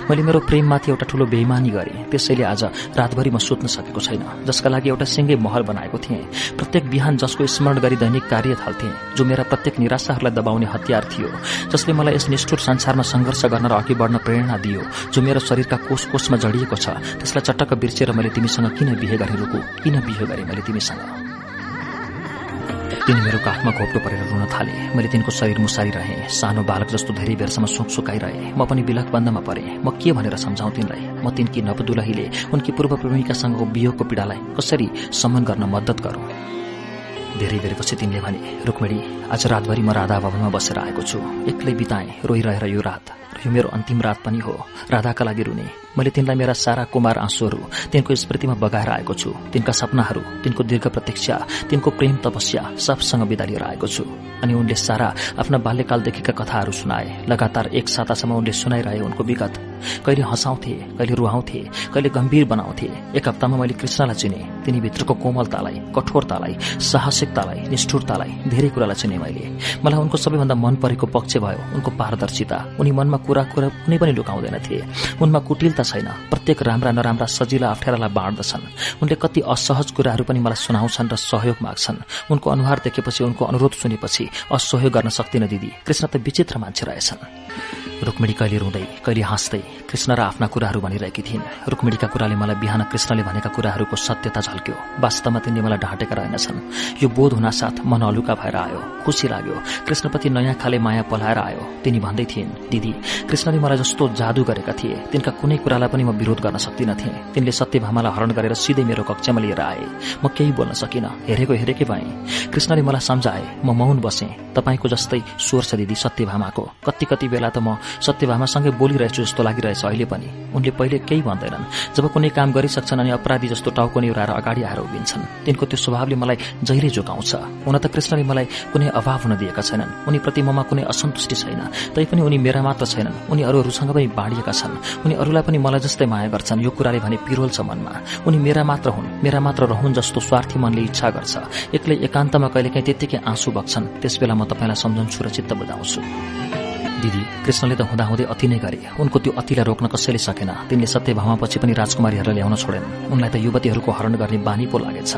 मैले मेरो प्रेममाथि एउटा ठूलो बेइमानी गरेँ। त्यसैले आज रातभरि म सुत्न सकेको छैन जसका लागि एउटा सिङ्गै महल बनाएको थिएँ। प्रत्येक बिहान जसको स्मरण गरी दैनिक कार्य थाल्थे जो मेरा प्रत्येक निराशाहरूलाई दबाउने हतियार थियो जसले मलाई यस निष्ठुर संसारमा संघर्ष गर्न र अघि बढ्न प्रेरणा दियो जो मेरो शरीरका कोष कोषमा जडिएको छ त्यसलाई चटक्क बिर्सेर मैले तिमीसँग किन बिहे गरेँ रुकु? किन बिहे गरेँ मैले तिमीसँग? तिनी मेरो काखमा घोप्टो परेर रुन थाले। मैले तिनको शरीर मुसारी रहेँ सानो बालक जस्तो धेरै बेरसम्म सुक सुकाइरहे म पनि बिलक बन्दमा परे। म के भनेर सम्झाउँ तिनलाई? म तिनकी नवदुलहीले उनकी पूर्व प्रेमिकासँगको बियोको पीडालाई कसरी सम्मान गर्न मद्दत गरौँ? धेरै बेरपछि तिनले भने रुक्मिणी आज रातभरि म राधा भवनमा बसेर आएको छु। एक्लै बिताएँ रोइरहेर यो रात। यो मेरो अन्तिम रात पनि हो। राधाका लागि रुने। मैले तिनलाई मेरा सारा कुमार आँसुहरू तिनको स्मृतिमा बगाएर आएको छु तिनका सपनाहरू तिनको दीर्घ प्रतीक्षा तिनको प्रेम तपस्या सबसँग विदा लिएर आएको छु। अनि उनले सारा आफ्ना बाल्यकालदेखिका कथाहरू सुनाए लगातार एक सातासम्म उनले सुनाइरहे उनको विगत। कहिले हँसाउँथे कहिले रुहाउँथे कहिले गम्भीर बनाउँथे एक हप्तामा मैले कृष्णलाई चिने तिनीभित्रको कोमलतालाई कठोरतालाई साहसिकतालाई निष्ठुरतालाई धेरै कुरालाई चिने मैले। मलाई उनको सबैभन्दा मन परेको पक्ष भयो उनको पारदर्शिता। उनी मनमा कुरा कुरा कुनै पनि लुकाउँदैनथे। उनमा कुटिलता छैन। प्रत्येक राम्रा नराम्रा सजिला अप्ठ्यारालाई बाँड्दछन्। उनले कति असहज कुराहरू पनि मलाई सुनाउँछन् र सहयोग माग्छन्। उनको अनुहार देखेपछि उनको अनुरोध सुनेपछि असहयोग गर्न सक्दिन दिदी। कृष्ण त विचित्र मान्छे रहेछन्। रुक्मिणी कहिले रुँदै कहिले हाँस्दै कृष्ण र आफ्ना कुराहरू भनिरहेकी थिइन्। रुक्मिणीका कुराले मलाई बिहान कृष्णले भनेका कुराहरूको सत्यता झल्क्यो। वास्तवमा तिनले मलाई ढाँटेका रहेनछन्। यो बोध हुनासाथ मन हलुका भएर आयो खुसी लाग्यो। कृष्णप्रति नयाँ खाले माया पलाएर आयो। तिनी भन्दै थिइन् दिदी कृष्णले मलाई जस्तो जादु गरेका थिए। तिनका कुनै कुरालाई पनि म विरोध गर्न सक्दिनथे तिनले सत्यभामालाई हरण गरेर सिधै मेरो कक्षामा लिएर आए। म केही बोल्न सकिनँ। हेरेको हेरेकै भएँ। कृष्णले मलाई सम्झाए म मौन बसेँ। तपाईँको जस्तै स्वर छ दिदी सत्यभामाको कति कति बेला त म सत्यभामासँगै बोलिरहेछु जस्तो लागिरहेछ अहिले पनि। उनले पहिले केही भन्दैनन्। जब कुनै काम गरिसक्छन् अनि अपराधी जस्तो टाउको निहुराएर अगाडि आएर उभिन्छन् तिनको त्यो स्वभावले मलाई जहिले जोगाउँछ। हुन त कृष्णले मलाई कुनै अभाव हुन दिएका छैनन्। उनीप्रति ममा कुनै असन्तुष्टि छैन। तैपनि उनी मेरा मात्र छैनन्। उनी अरूहरूसँग पनि बाँडिएका छन्। उनी अरूलाई पनि मलाई जस्तै माया गर्छन् यो कुराले भने पिरोल छ मनमा। उनी मेरा मात्र हुन्। मेरा मात्र रहन् जस्तो स्वार्थी मनले इच्छा गर्छ। एक्लै एकान्तमा कहिलेकाहीँ त्यत्तिकै आँसु बग्छन्। त्यसबेला म तपाईँलाई सम्झन्छु र चित्त बुझाउँछु। दिदी कृष्णले त हुँदाहुँदै अति नै गरे। उनको त्यो अतिलाई रोक्न कसैले सकेन। तिनले सत्यभामापछि पनि राजकुमारीहरूलाई ल्याउन छोडेन। उनलाई त युवतीहरूको हरण गर्ने बानी पो लागेछ।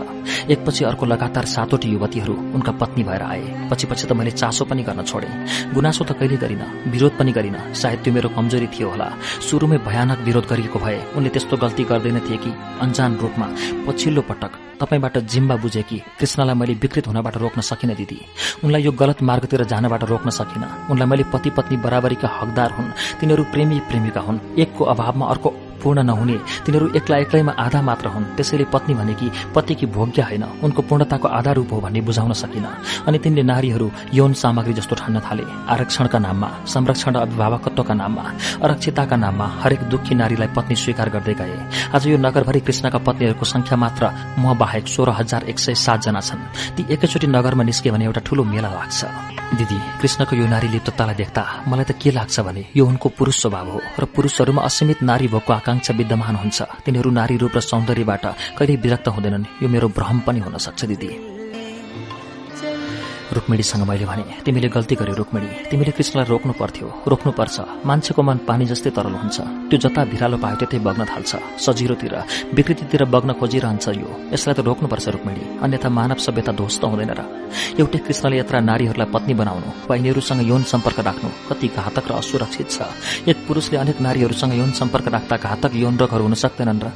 एकपछि अर्को लगातार सातवटी युवतीहरू उनका पत्नी भएर आए। पछि त मैले चासो पनि गर्न छोडे। गुनासो त कहिले गरिन विरोध पनि गरिन। सायद त्यो मेरो कमजोरी थियो होला। सुरुमै भयानक विरोध गरिएको भए उनले त्यस्तो गल्ती गर्दैन थिए कि अन्जान रूपमा पछिल्लो पटक तपाईँबाट जिम्बा बुझे कि कृष्णलाई मैले विकृत हुनबाट रोक्न सकिनँ दिदी। उनलाई यो गलत मार्गतिर जानबाट रोक्न सकिनँ। उनलाई मैले पति पत्नी बराबरीका हकदार हुन्। तिनीहरू प्रेमी प्रेमिका हुन्। एकको अभावमा अर्को पूर्ण नहुने तिनीहरू एक्ला एक्लैमा आधा मात्र हुन्। त्यसैले पत्नी भनेकी पतिकी भोग्य होइन उनको पूर्णताको आधार रूप हो भन्ने बुझाउन सकिन अनि तिनले नारीहरू यौन सामग्री जस्तो ठान्न थाले आरक्षणका नाममा संरक्षण र अभिभावकत्वका नाममा अरक्षिताका नाममा हरेक दुखी नारीलाई पत्नी स्वीकार गर्दै गए। आज यो नगरभरि कृष्णका पत्नीहरूको संख्या मात्र म बाहेक सोह्र हजार एक सय सातजना छन्। ती एकैचोटि नगरमा निस्के भने एउटा ठूलो मेला लाग्छ। दिदी कृष्णको यो नारी लिप्ततालाई देख्दा मलाई त के लाग्छ भने यो उनको पुरुष स्वभाव हो र पुरुषहरूमा असीमित नारी भएको विद्यमान हुन्छ। तिनीहरू नारी रूप र सौन्दर्यबाट कहिल्यै विरक्त हुँदैनन्। यो मेरो भ्रम पनि हुन सक्छ दिदी। रुक्मिणीसँग मैले भने तिमीले गल्ती गर्यो रुक्मिणी। तिमीले कृष्णलाई रोक्नु पर्थ्यो। रोक्नुपर्छ। मान्छेको मन पानी जस्तै तरल हुन्छ। त्यो जता भिरालो पायो त्यतै बग्न थाल्छ। सजिलोतिर विकृतितिर बग्न खोजिरहन्छ यो। यसलाई त रोक्नुपर्छ रुक्मिणी। अन्यथा मानव सभ्यता ध्वस्त हुँदैन र। एउटै कृष्णले यत्र नारीहरूलाई पत्नी बनाउनु वा यिनीहरूसँग यौन सम्पर्क राख्नु कति घातक र असुरक्षित छ। एक पुरुषले अनेक नारीहरूसँग यौन सम्पर्क राख्दा घातक यौन रोगहरू हुन सक्दैनन् र।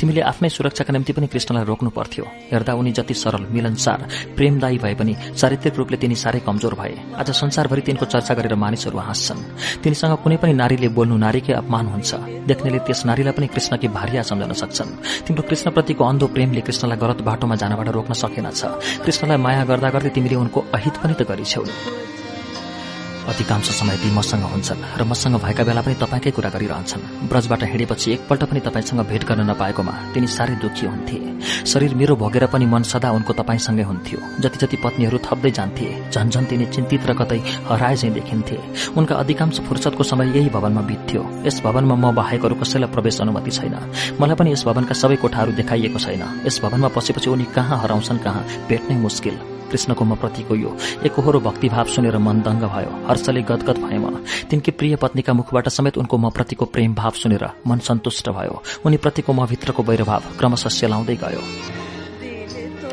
तिमीले आफ्नै सुरक्षाका निम्ति पनि कृष्णलाई रोक्नु पर्थ्यो। हेर्दा उनी जति सरल मिलनसार प्रेमदायी भए पनि चारित्रिक रूपले तिनी साह्रै कमजोर भए। आज संसारभरि तिनको चर्चा गरेर मानिसहरू हाँस्छन्। तिनीसँग कुनै पनि नारीले बोल्नु नारीकै अपमान हुन्छ। देख्नेले त्यस नारीलाई पनि कृष्णकी भार्या सम्झन सक्छन्। तिम्रो कृष्णप्रतिको अन्धो प्रेमले कृष्णलाई गलत बाटोमा जानबाट रोक्न सकेनछ। कृष्णलाई माया गर्दा गर्दै तिमीले उनको अहित पनि त गरिछौ। अधिकांश समय ती मसँग हुन्छन् र मसँग भएका बेला पनि तपाईँकै कुरा गरिरहन्छन्। ब्रजबाट हिँडेपछि एकपल्ट पनि तपाईँसँग भेट गर्न नपाएकोमा तिनी साह्रै दुखी हुन्थे। शरीर मेरो भोगेर पनि मन सदा उनको तपाईँसँगै हुन्थ्यो। जति जति पत्नीहरू थप्दै जान्थे झन्झन तिनी चिन्तित र कतै हराए चाहिँ देखिन्थे। उनका अधिकांश फुर्सदको समय यही भवनमा बित्थ्यो। यस भवनमा म बाहेकहरू कसैलाई प्रवेश अनुमति छैन। मलाई पनि यस भवनका सबै कोठाहरू देखाइएको छैन। यस भवनमा पसेपछि उनी कहाँ हराउँछन् कहाँ भेट्नै मुस्किल। कृष्णको म प्रतिको यो। एकहोरो भक्तिभाव सुनेर मन दङ्ग भयो। हर्षले गदगद भए म तिनकी प्रिय पत्नीका मुखबाट समेत उनको म प्रतिको प्रेम भाव सुनेर मन सन्तुष्ट भयो। उनी प्रतिको म भित्रको वैरभाव क्रमशः सेलाउँदै गयो।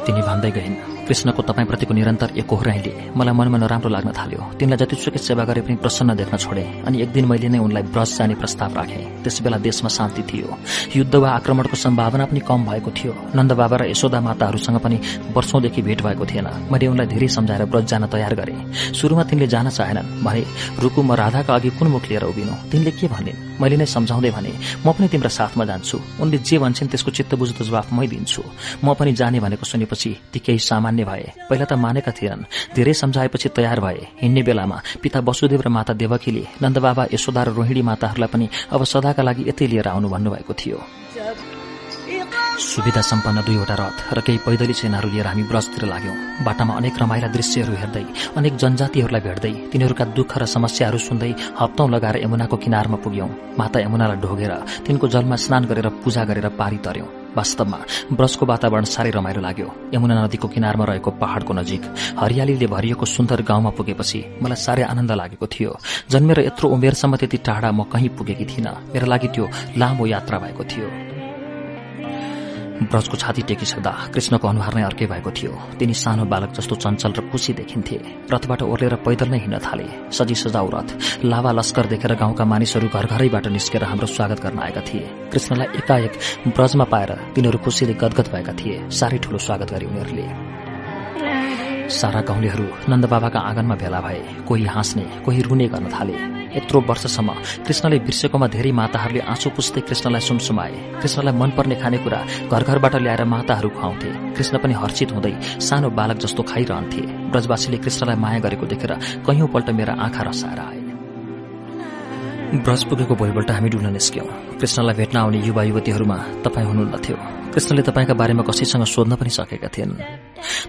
तिनी भन्दै गइन् कृष्णको तपाईँप्रतिको निरन्तर एकहोराइले मलाई मनमा नराम्रो लाग्न थाल्यो। तिनलाई जतिसुकै सेवा गरे पनि प्रसन्न देख्न छोडे। अनि एक दिन मैले नै उनलाई ब्रज जाने प्रस्ताव राखे। त्यसबेला देशमा शान्ति थियो। युद्ध वा आक्रमणको सम्भावना पनि कम भएको थियो। नन्द बाबा र यशोदा माताहरूसँग पनि वर्षौंदेखि भेट भएको थिएन। मैले उनलाई धेरै सम्झाएर ब्रज जान तयार गरे। सुरुमा तिनले जान चाहेनन्। भने म राधाका अघि कुन मुख लिएर उभिनु? तिनले के भनिन् मैले नै सम्झाउँदै भने म पनि तिम्रो साथमा जान्छु। उनले जे भन्छन् त्यसको चित्त बुझ्दो जवाफ मै दिन्छु। म पनि जाने भनेको सुनेपछि ती केही सामान्य भए। पहिला त मानेका थिएनन्। धेरै सम्झाएपछि तयार भए। हिँड्ने बेलामा पिता वसुदेव र माता देवकीले नन्दबाबा यशोदा र रोहिणी माताहरूलाई पनि अब सदाका लागि यतै लिएर आउनु भन्नुभएको थियो। सुविधा सम्पन्न दुईवटा रथ र केही पैदली सेनाहरू लिएर हामी ब्रजतिर लाग्यौं। बाटामा अनेक रमाइला दृश्यहरू हेर्दै अनेक जनजातिहरूलाई भेट्दै तिनीहरूका दुःख र समस्याहरू सुन्दै हप्तौं लगाएर यमुनाको किनारमा पुग्यौं। माता यमुनालाई ढोगेर तिनको जलमा स्नान गरेर पूजा गरेर पारी तर्यौं। वास्तवमा ब्रजको वातावरण साह्रै रमाइलो लाग्यो। यमुना नदीको किनारमा रहेको पहाड़को नजिक हरियालीले भरिएको सुन्दर गाउँमा पुगेपछि मलाई साह्रै आनन्द लागेको थियो। जन्मेर यत्रो उमेरसम्म त्यति टाढा म कहीँ पुगेकी थिइनँ। मेरा लागि त्यो लामो यात्रा भएको थियो। ब्रजको छाती टेकिसक्दा कृष्णको अनुहार नै अर्कै भएको थियो। तिनी सानो बालक जस्तो चञ्चल र खुसी देखिन्थे। रथबाट ओर्लेर पैदल नै हिँड्न थाले। सजी सजाउ रथ लावा लस्कर देखेर गाउँका मानिसहरू घर घरैबाट निस्केर हाम्रो स्वागत गर्न आएका थिए। कृष्णलाई एकाएक ब्रजमा पाएर तिनीहरू खुसीले गदगद भएका थिए। साह्रै ठूलो स्वागत गरे उनीहरूले। सारा गाउँलेहरू नन्दबाबाका आँगनमा भेला भए कोही हाँस्ने कोही रुने गर्न थाले। यत्रो वर्षसम्म कृष्णले बिर्सेकोमा धेरै माताहरूले आँसु पुस्दै कृष्णलाई सुमसुमाए। कृष्णलाई मनपर्ने खानेकुरा घर घरबाट ल्याएर माताहरू खुवाउँथे। कृष्ण पनि हर्षित हुँदै सानो बालक जस्तो खाइरहन्थे। ब्रजवासीले कृष्णलाई माया गरेको देखेर कैयौंपल्ट मेरा आँखा रसाएर आए। ब्रज पुगेको भोलिपल्ट हामी डुल्न निस्क्यौं। कृष्णलाई भेट्न आउने युवा युवतीहरूमा तपाईँ हुनुहुन्थ्यो कृष्णले तपाईँका बारेमा कसैसँग सोध्न पनि सकेका थिएनन्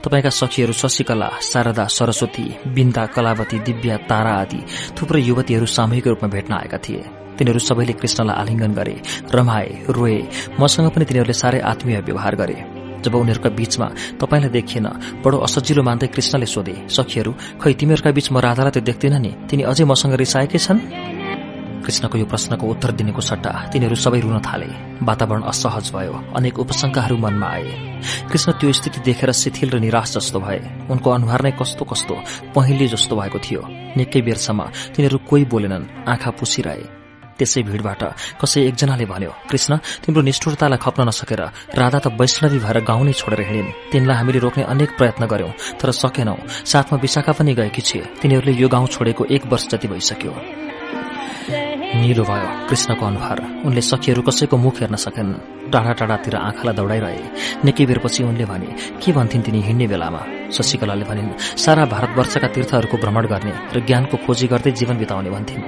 तपाईँका सखीहरू शशिकला शारदा सरस्वती बिन्दा कलावती दिव्या तारा आदि थुप्रै युवतीहरू सामूहिक रूपमा भेट्न आएका थिए। तिनीहरू सबैले कृष्णलाई आलिङ्गन गरे रमाए रोए। मसँग पनि तिनीहरूले साह्रै आत्मीय व्यवहार गरे। जब उनीहरूका बीचमा तपाईँलाई देखिएन बडो असजिलो मान्दै कृष्णले सोधे सखीहरू खै तिमीहरूका बीच म राधालाई त देख्दिन नि? तिनी अझै मसँग रिसाएकै छन्? कृष्णको यो प्रश्नको उत्तर दिनेको सट्टा तिनीहरू सबै रुन थाले। वातावरण असहज भयो। अनेक उपशंकाहरू मनमा आए। कृष्ण त्यो स्थिति देखेर शिथिल र निराश जस्तो भए। उनको अनुहार नै कस्तो कस्तो पहिले जस्तो भएको थियो। निकै बेरसम्म तिनीहरू कोही बोलेनन् आँखा पुसिरहे। त्यसै भीड़बाट कसै एकजनाले भन्यो कृष्ण तिम्रो निष्ठुरतालाई खप्न नसकेर राधा त वैष्णवी भएर गाउँ नै छोडेर हिँडिन्। तिनलाई हामीले रोक्ने अनेक प्रयत्न गर्यौं तर सकेनौं। साथमा विशाखा पनि गएकी छे तिनीहरूले यो गाउँ छोडेको एक वर्ष जति भइसक्यो। निलो भयो। कृष्णको अनुहार। उनले सखीहरू कसैको मुख हेर्न सकेन। टाढा टाढातिर आँखालाई दौडाइरहे। निकै बेरपछि उनले भने के भन्थिन् तिनी हिँड्ने बेलामा? शशिकलाले भनिन् सारा भारतवर्षका तीर्थहरूको भ्रमण गर्ने र ज्ञानको खोजी गर्दै जीवन बिताउने भन्थिन्।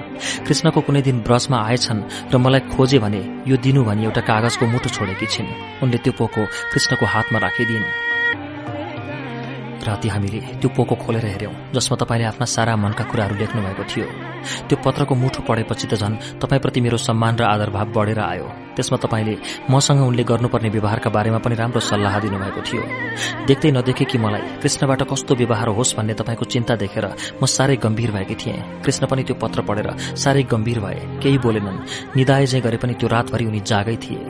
कृष्णको कुनै दिन ब्रजमा आएछन् र मलाई खोजे भने यो दिनु भनी एउटा कागजको मुटु छोडेकी छिन्। उनले त्यो पोको कृष्णको हातमा राखिदिन् राति हामीले त्यो पोको खोलेर हेर्यौं जसमा तपाईँले आफ्ना सारा मनका कुराहरू लेख्नु भएको थियो। त्यो पत्रको मुठो पढेपछि त झन् तपाईँप्रति मेरो सम्मान र आदरभाव बढेर आयो। त्यसमा तपाईँले मसँग उनले गर्नुपर्ने व्यवहारका बारेमा पनि राम्रो सल्लाह दिनुभएको थियो। देख्दै नदेखे कि मलाई कृष्णबाट कस्तो व्यवहार होस् भन्ने तपाईँको चिन्ता देखेर म साह्रै गम्भीर भएकी थिएँ। कृष्ण पनि त्यो पत्र पढेर साह्रै गम्भीर भए। केही बोलेनन्। निदाय जे गरे पनि त्यो रातभरि उनी जागै थिए।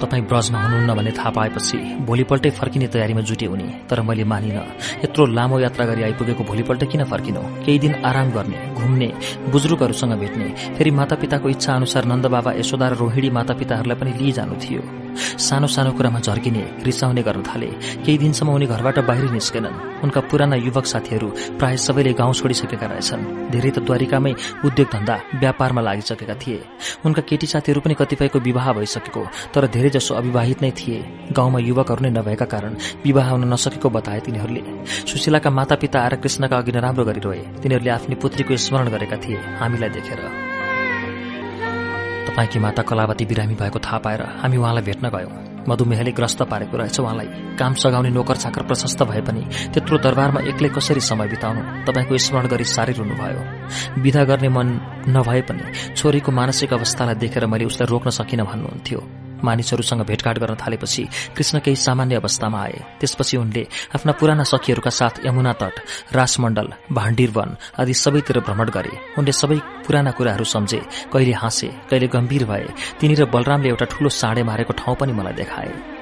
तपाईँ ब्रजमा हुनुहुन्न भन्ने थाहा पाएपछि भोलिपल्टै फर्किने तयारीमा जुटे उनी तर मैले मानिन। यत्रो लामो यात्रा गरी आइपुगेको भोलिपल्ट किन फर्किनु? केही दिन आराम गर्ने घुम्ने बुजुर्गहरूसँग भेट्ने फेरि मातापिताको इच्छा अनुसार नन्दबाबा यशोदा र रोहिणी मातापिताहरूलाई पनि लिइजानु थियो। सानो सानो कुरामा झर्किने रिसाउने गर्न थाले। केही दिनसम्म उनी घरबाट बाहिर निस्केनन्। उनका पुराना युवक साथीहरू प्राय सबैले गाउँ छोडिसकेका रहेछन्। धेरै त द्वारिकामै उद्योग धन्दा व्यापारमा लागिसकेका थिए। उनका केटी साथीहरू पनि कतिपयको विवाह भइसकेको तर धेरैजसो अविवाहित नै थिए। गाउँमा युवकहरू नै नभएका कारण विवाह हुन नसकेको बताए तिनीहरूले। सुशीलाका मातापिता आएर कृष्णका अघि नराम्रो गरिरहे। तिनीहरूले आफ्नी पुत्रीको स्मरण गरेका थिए। हामीलाई देखेर तपाईँकी माता कलावती बिरामी भएको थाहा पाएर हामी उहाँलाई भेट्न गयौं। मधुमेहले ग्रस्त पारेको रहेछ उहाँलाई। काम सघाउने नोकर चाकर प्रशस्त भए पनि त्यत्रो दरबारमा एक्लै कसरी समय बिताउनु? तपाईँको स्मरण गरी साह्रै रुनुभयो। विधा गर्ने मन नभए पनि छोरीको मानसिक अवस्थालाई देखेर मैले उसलाई रोक्न सकिनँ भन्नुहुन्थ्यो। मानिसहरूसँग भेटघाट गर्न थालेपछि कृष्ण केही सामान्य अवस्थामा आए। त्यसपछि उनले आफ्ना पुराना सखीहरूका साथ यमुना तट रासमण्डल भाण्डिर वन आदि सबैतिर भ्रमण गरे। उनले सबै पुराना कुराहरू सम्झे कहिले हाँसे कहिले गम्भीर भए। तिनी र बलरामले एउटा ठूलो साँडे मारेको ठाउँ पनि मलाई देखाए।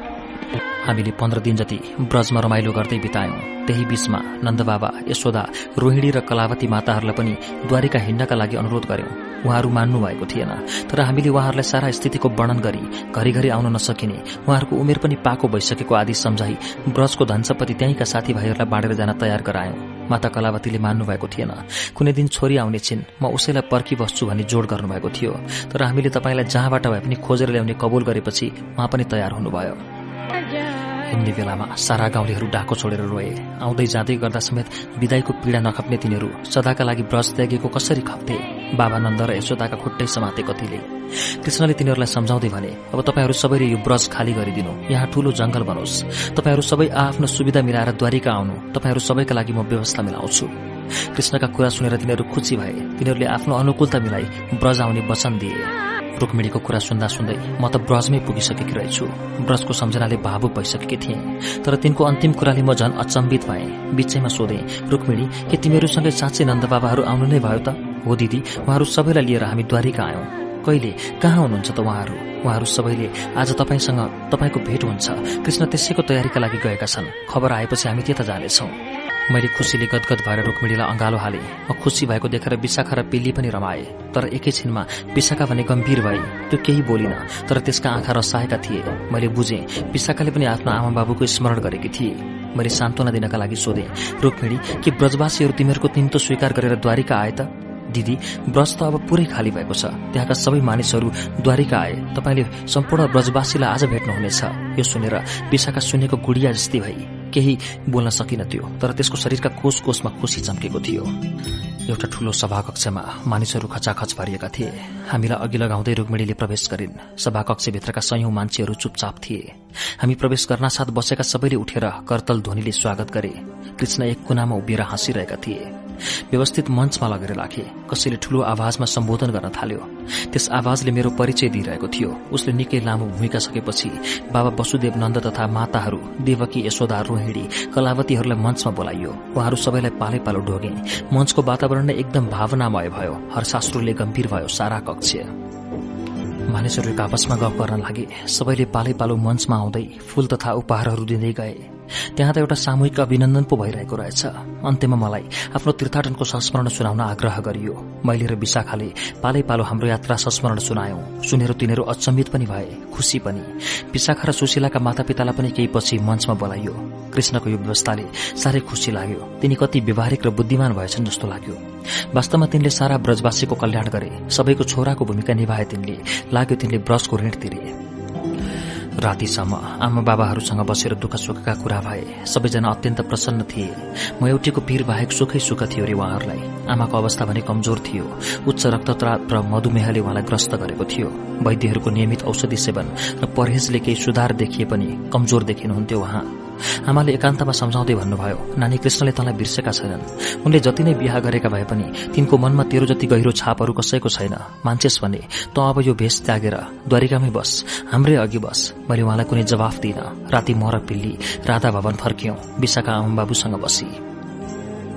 हामीले पन्ध्र दिन जति ब्रजमा रमाइलो गर्दै बितायौं त्यही बीचमा नन्दबाबा यशोदा रोहिणी र कलावती माताहरूलाई पनि द्वारिका हिँड्नका लागि अनुरोध गर्यौं। उहाँहरू मान्नु भएको थिएन तर हामीले उहाँहरूलाई सारा स्थितिको वर्णन गरी घरिघरि आउन नसकिने उहाँहरूको उमेर पनि पाको भइसकेको आदि सम्झाई ब्रजको धनसम्पत्ति त्यहीँका साथीभाइहरूलाई बाँडेर जान तयार गरायौं। माता कलावतीले मान्नु भएको थिएन कुनै दिन छोरी आउने छिन् म उसैलाई पर्खिबस्छु भन्ने जोड गर्नुभएको थियो तर हामीले तपाईँलाई जहाँबाट भए पनि खोजेर ल्याउने कबुल गरेपछि उहाँ पनि तयार हुनुभयो। हिँड्ने बेलामा सारा गाउँलेहरू डाको छोडेर रोए। आउँदै जाँदै गर्दा समेत विदाईको पीड़ा नखप्ने तिनीहरू सदाका लागि ब्रज त्यागेको कसरी खप्थे? बाबा नन्द र यशोदाका खुट्टै समाते कतिले कृष्णले तिनीहरूलाई सम्झाउँदै भने अब तपाईँहरू सबैले यो ब्रज खाली गरिदिनु। यहाँ ठूलो जंगल बनोस्। तपाईँहरू सबै आफ्नो सुविधा मिलाएर द्वारिका आउनु। तपाईँहरू सबैका लागि म व्यवस्था मिलाउँछु कृष्णका कुरा सुनेर तिनीहरू खुसी भए। तिनीहरूले आफ्नो अनुकूलता मिलाई ब्रज आउने वचन दिए। रुक्मिणीको कुरा सुन्दा सुन्दै म त ब्रजमै पुगिसकेकी रहेछु। ब्रजको सम्झनाले भावुक भइसकेकी थिएँ। तर तिनको अन्तिम कुराले म झन अचम्बित भएँ। बिचैमा सोधेँ रुक्मिणी के तिमीहरूसँगै साँच्चै नन्दबाबाहरू आउनु नै भयो त? हो दिदी उहाँहरू सबैलाई लिएर हामी द्वारिका आयौं। कहिले? कहाँ हुनुहुन्छ त उहाँहरू? उहाँहरू सबैले आज तपाईँसँग तपाईँको भेट हुन्छ। कृष्ण त्यसैको तयारीका लागि गएका छन्। खबर आएपछि हामी त्यता जानेछौं मैले खुसीले गदगद भएर रुक्मिणीलाई अंगालो हाले। म खुसी भएको देखेर विशाखा र पिल्ली पनि रमाए। तर एकैछिनमा विशाखा भने गम्भीर भई त्यो केही बोलिन तर त्यसका आँखा रसाएका थिए। मैले बुझे विशाखाले पनि आफ्नो आमा बाबुको स्मरण गरेकी थिए। मैले सान्त्वना दिनका लागि सोधे रुक्मिणी के ब्रजवासीहरू तिमीहरूको तिम्तो स्वीकार गरेर द्वारिका आए त? दिदी ब्रज त अब पुरै खाली भएको छ। त्यहाँका सबै मानिसहरू द्वारिका आए। तपाईँले सम्पूर्ण ब्रजवासीलाई आज भेट्नुहुनेछ। यो सुनेर विशाखा सुनेको गुडिया जस्तै भई। केही बोल्न सकिन त्यो तर त्यसको शरीरका कोष कोषमा खुसी चम्केको थियो। एउटा ठूलो सभाकक्षमा मानिसहरू खचाखच भरिएका थिए। हामीलाई अघि लगाउँदै रुक्मिणीले प्रवेश गरिन्। सभाकक्षभित्रका सयौं मान्छेहरू चुपचाप थिए। हामी प्रवेश गर्नासाथ बसेका सबैले उठेर करतल ध्वनिले स्वागत गरे। कृष्ण एक कुनामा उभिएर हाँसिरहेका थिए। व्यवस्थित मञ्चमा लगेर राखे। कसैले ठूलो आवाजमा सम्बोधन गर्न थाल्यो। त्यस आवाजले मेरो परिचय दिइरहेको थियो। उसले निकै लामो भूमिका सकेपछि बाबा वसुदेव नन्द तथा माताहरू देवकी यशोदा रोहिणी कलावतीहरूलाई मञ्चमा बोलाइयो। उहाँहरू सबैलाई पालै पालो ढोगे। मञ्चको वातावरण नै एकदम भावनामय भयो। हरशास्त्रुले गम्भीर भयो सारा कक्ष। मानिसहरू आपसमा गफ गर्न लागे। सबैले पालै पालो मञ्चमा आउँदै फूल तथा उपहारहरू दिँदै गए। त्यहाँ त एउटा सामूहिक अभिनन्दन पो भइरहेको रहेछ। अन्त्यमा मलाई आफ्नो तीर्थाटनको संस्मरण सुनाउन आग्रह गरियो। मैले र विशाखाले पालै पालो हाम्रो यात्रा संस्मरण सुनायौं। सुनेर तिनीहरू अचम्मित पनि भए खुसी पनि। विशाखा र सुशीलाका मातापितालाई पनि केही पछि मञ्चमा बोलाइयो। कृष्णको यो व्यवस्थाले साह्रै खुसी लाग्यो। तिनी कति व्यवहारिक र बुद्धिमान भएछन् जस्तो लाग्यो। वास्तवमा तिनले सारा ब्रजवासीको कल्याण गरे। सबैको छोराको भूमिका निभाए तिनले। लाग्यो तिनले ब्रजको ऋण तिरे। रातिसम्म आमा बाबाहरूसँग बसेर दुःख सुखका कुरा भए। सबैजना अत्यन्त प्रसन्न थिए। म एउटीको पीर बाहेक सुखै सुख थियो रे उहाँहरूलाई। आमाको अवस्था भने कमजोर थियो। उच्च रक्तचाप र मधुमेहले उहाँलाई ग्रस्त गरेको थियो। वैद्यहरूको नियमित औषधि सेवन र परहेजले केही सुधार देखिए पनि कमजोर देखिनुहुन्थ्यो उहाँ। आमाले एकान्तमा सम्झाउँदै भन्नुभयो नानी कृष्णले तँलाई बिर्सेका छैनन्। उनले जति नै बिहा गरेका भए पनि तिनको मनमा तेरो जति गहिरो छापहरू कसैको छैन। मान्छेस भने त अब यो भेष त्यागेर द्वारिकामै बस हाम्रै अघि बस। मैले उहाँलाई कुनै जवाफ दिन राति म र पिल्ली राधा भवन फर्कियौं। विशाखा आमा बाबुसँग बसी।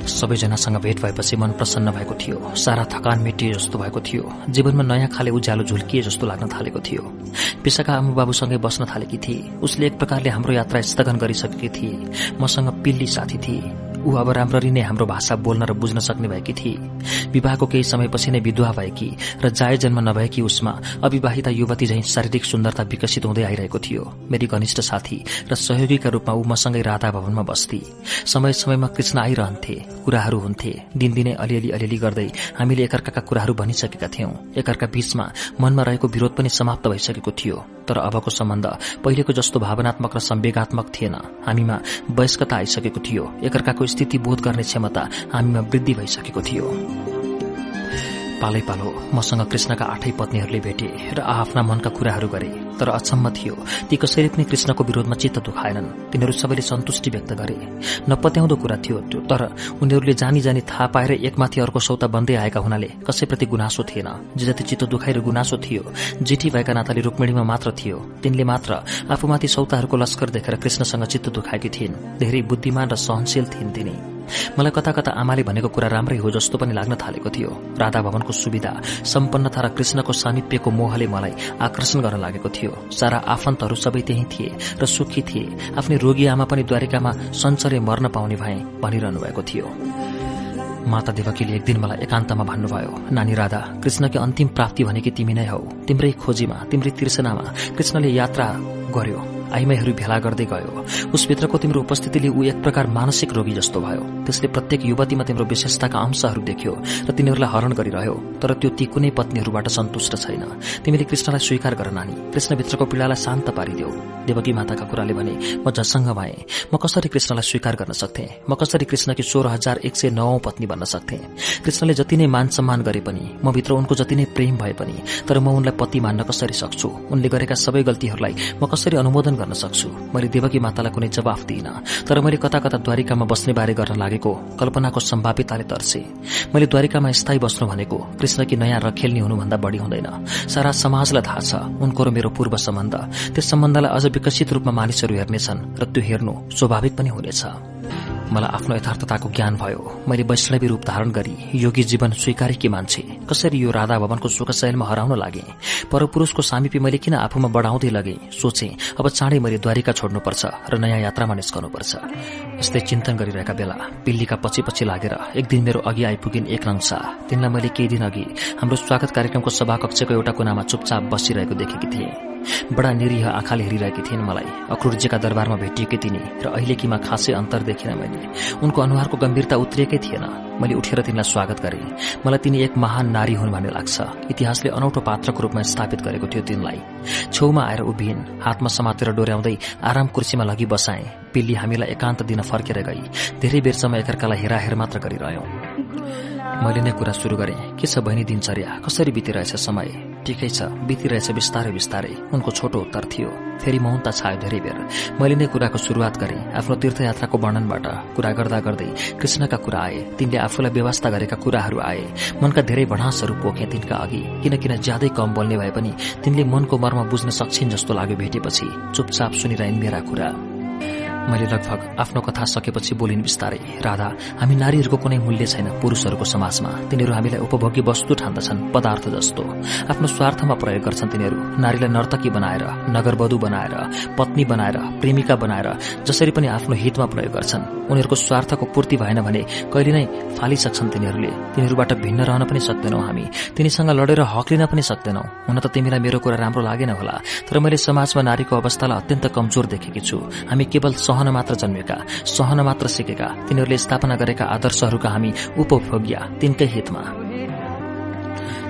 सबैजनासँग भेट भएपछि मन प्रसन्न भएको थियो। सारा थकान मेटिए जस्तो भएको थियो। जीवनमा नयाँ खाले उज्यालो झुल्किए जस्तो लाग्न थालेको थियो। पिसाका आमा बाबुसँगै बस्न थालेकी थिए। उसले एक प्रकारले हाम्रो यात्रा स्थगन गरिसकेकी थिए। मसँग पिल्ली साथी थिए। ऊ अब राम्ररी नै हाम्रो भाषा बोल्न र बुझ्न सक्ने भएकी थिए। विवाहको केही समयपछि नै विधवा भएकी र जाय जन्म नभएकी उसमा अविवाहिता युवती झैं शारीरिक सुन्दरता विकसित हुँदै आइरहेको थियो। मेरी घनिष्ठ साथी र सहयोगीका रूपमा ऊ मसँगै राधा भवनमा बस्थे समय समयमा कृष्ण आइरहन्थे कुराहरू हुन्थे। दिनदिनै अलिअलि अलिअलि गर्दै हामीले एकअर्काका कुराहरू भनिसकेका थियौं। एकअर्का बीचमा मनमा रहेको विरोध पनि समाप्त भइसकेको थियो। तर अबको सम्बन्ध पहिलेको जस्तो भावनात्मक र संवेगात्मक थिएन। हामीमा वयस्कता आइसकेको थियो। एकअर्काको स्थिति बोध गर्ने क्षमता हामीमा वृद्धि भइसकेको थियो। पालै पालो मसँग कृष्णका आठै पत्नीहरूले भेटे र आफ्ना मनका कुराहरू गरे। तर अचम्म थियो ती कसैले पनि कृष्णको विरोधमा चित्त दुखाएनन्। तिनीहरू सबैले सन्तुष्टि व्यक्त गरे। नपत्याउँदो कुरा थियो तर उनीहरूले जानी जानी थाहा पाएर एकमाथि अर्को सौता बन्दै आएका हुनाले कसैप्रति गुनासो थिएन। जे जति चित्त दुखाइ र गुनासो थियो जेठी भएका नाताले रुक्मिणीमा मात्र थियो। तिनले मात्र आफूमाथि सौताहरूको लस्कर देखेर कृष्णसँग चित्त दुखाएकी थिइन्। धेरै बुद्धिमान र सहनशील थिइन् तिनी। मलाई कता कता आमाले भनेको कुरा राम्रै हो जस्तो पनि लाग्न थालेको थियो। राधा भवनको सुविधा सम्पन्नता र कृष्णको सामिप्यको मोहले मलाई आकर्षण गर्न लागेको थियो। सारा आफन्तहरू सबै त्यही थिए र सुखी थिए। आफ्नै रोगी आमा पनि द्वारिकामा सञ्चरे मर्न पाउने भए भनिरहनु भएको थियो। माता देवकीले एक दिन मलाई एकान्तमा भन्नुभयो नानी राधा कृष्णकी अन्तिम प्राप्ति भनेकी तिमी नै हौ। तिम्रै खोजीमा तिम्रै तिर्सनामा कृष्णले यात्रा गर्यो। आइमाईहरू भेला गर्दै गयो। उसभित्रको तिम्रो उपस्थितिले ऊ एक प्रकार मानसिक रोगी जस्तो भयो। त्यसले प्रत्येक युवतीमा तिम्रो विशेषताका अंशहरू देख्यो र तिनीहरूलाई हरण गरिरह्यो। तर त्यो ती कुनै पत्नीहरूबाट सन्तुष्ट छैन। तिमीले कृष्णलाई स्वीकार गर नानी। कृष्णभित्रको पीड़ालाई शान्त पारिदेऊ। देवकी माताका कुराले भने म जसङ्ग भए। म कसरी कृष्णलाई स्वीकार गर्न सक्थे? म कसरी कृष्णकी सोह्र हजार एक सय नौ पत्नी बन्न सक्थे? कृष्णले जति नै मान सम्मान गरे पनि म भित्र उनको जति नै प्रेम भए पनि तर म उनलाई पति मान्न कसरी सक्छु? उनले गरेका सबै गल्तीहरूलाई म कसरी अनुमोदन गर्न सक्छु। मैले देवकी मातालाई कुनै जवाफ दिइन। तर मैले कता कता द्वारिकामा बस्ने बारे गर्न लागेको। कल्पनाको सम्भाव्यताले तर्से। मैले द्वारिकामा स्थायी बस्नु भनेको। कृष्णकी नयाँ रखेल्नी हुनुभन्दा बढ़ी हुँदैन। सारा समाजलाई थाहा छ। उनको र मेरो पूर्व सम्बन्ध। त्यस सम्बन्धलाई अझ विकसित रूपमा मानिसहरू हेर्नेछन् र त्यो हेर्नु स्वाभाविक पनि हुनेछ। मलाई आफ्नो यथार्थताको ज्ञान भयो। मैले वैष्णवी रूप धारण गरी योगी जीवन स्वीकारेकी मान्छे। कसरी यो राधा भवनको सुखशैलमा हराउन लागे? परपुरूषको सामिपी मैले किन आफूमा बढ़ाउँदै लगे? सोचे अब चाँडै मैले द्वारिका छोड्नुपर्छ र नयाँ यात्रामा निस्कनुपर्छ। यस्तै चिन्तन गरिरहेका बेला पिल्लीका पछि पछि लागेर एक दिन मेरो अघि आइपुगिन् एक नंसा। तिनलाई मैले केही दिन अघि हाम्रो स्वागत कार्यक्रमको सभाकक्षको एउटा कुनामा चुपचाप बसिरहेको देखेकी थिएँ। बडा निरीह आँखाले हेरिरहेकी थिइन् मलाई। अक्रुर्जीका दरबारमा भेटिएकी तिनी र अहिलेकीमा खासै अन्तर देखिन मैले। उनको अनुहारको गम्भीरता उत्रिएकै थिएन। मैले उठेर तिनलाई स्वागत गरे। मलाई तिनी एक महान नारी हुन् भन्ने लाग्छ। इतिहासले अनौठो पात्रको रूपमा स्थापित गरेको थियो तिनलाई। छेउमा आएर उभिन् हातमा समातेर डोर्याउँदै आराम कुर्सीमा लगी बसाए। पिल्ली हामीलाई एकान्त दिन फर्केर गई। धेरै बेरसम्म एकअर्कालाई हेराहेर मात्र गरिरह्यौं। मैले नै कुरा शुरू गरेँ। के छ बहिनी दिनचर्या? कसरी बितिरहेछ समय? ठिकै छ। बितिरहेछ बिस्तारै बिस्तारै। उनको छोटो उत्तर थियो। फेरि मौनता छायो धेरै बेर मैले नै कुराको शुरूआत गरेँ। आफ्नो तीर्थयात्राको वर्णनबाट कुरा गर्दा गर्दै कृष्णका कुरा आए। तिनले आफूलाई व्यवस्था गरेका कुराहरू आए। मनका धेरै भडासहरू पोखे तिनका अघि। किन किन ज्यादै कम बोल्ने भए पनि तिनले मनको मर्म बुझ्न सक्छिन् जस्तो लाग्यो भेटेपछि। चुपचाप सुनिरहन् मेरा कुरा। मैले लगभग आफ्नो कथा सकेपछि बोलिन् बिस्तारै राधा हामी नारीहरूको कुनै मूल्य छैन पुरूषहरूको समाजमा। तिनीहरू हामीलाई उपभोग्य वस्तु ठान्दछन् पदार्थ जस्तो। आफ्नो स्वार्थमा प्रयोग गर्छन् तिनीहरू। नारीलाई नर्तकी बनाएर नगरवधु बनाएर पत्नी बनाएर प्रेमिका बनाएर जसरी पनि आफ्नो हितमा प्रयोग गर्छन्। उनीहरूको स्वार्थको पूर्ति भएन भने कहिले नै फालिसक्छन् तिनीहरूले। तिनीहरूबाट भिन्न रहन पनि सक्दैनौ हामी। तिनीसँग लडेर हक लिन पनि सक्दैनौ। हुन त तिमीलाई मेरो कुरा राम्रो लागेन होला तर मैले समाजमा नारीको अवस्थालाई अत्यन्त कमजोर देखेकी छु। हामी केवल सहन मात्र जन्मेका सहन मात्र सिकेका तिनीहरूले स्थापना गरेका आदर्शहरूका हामी उपभोग्या तिनकै हितमा।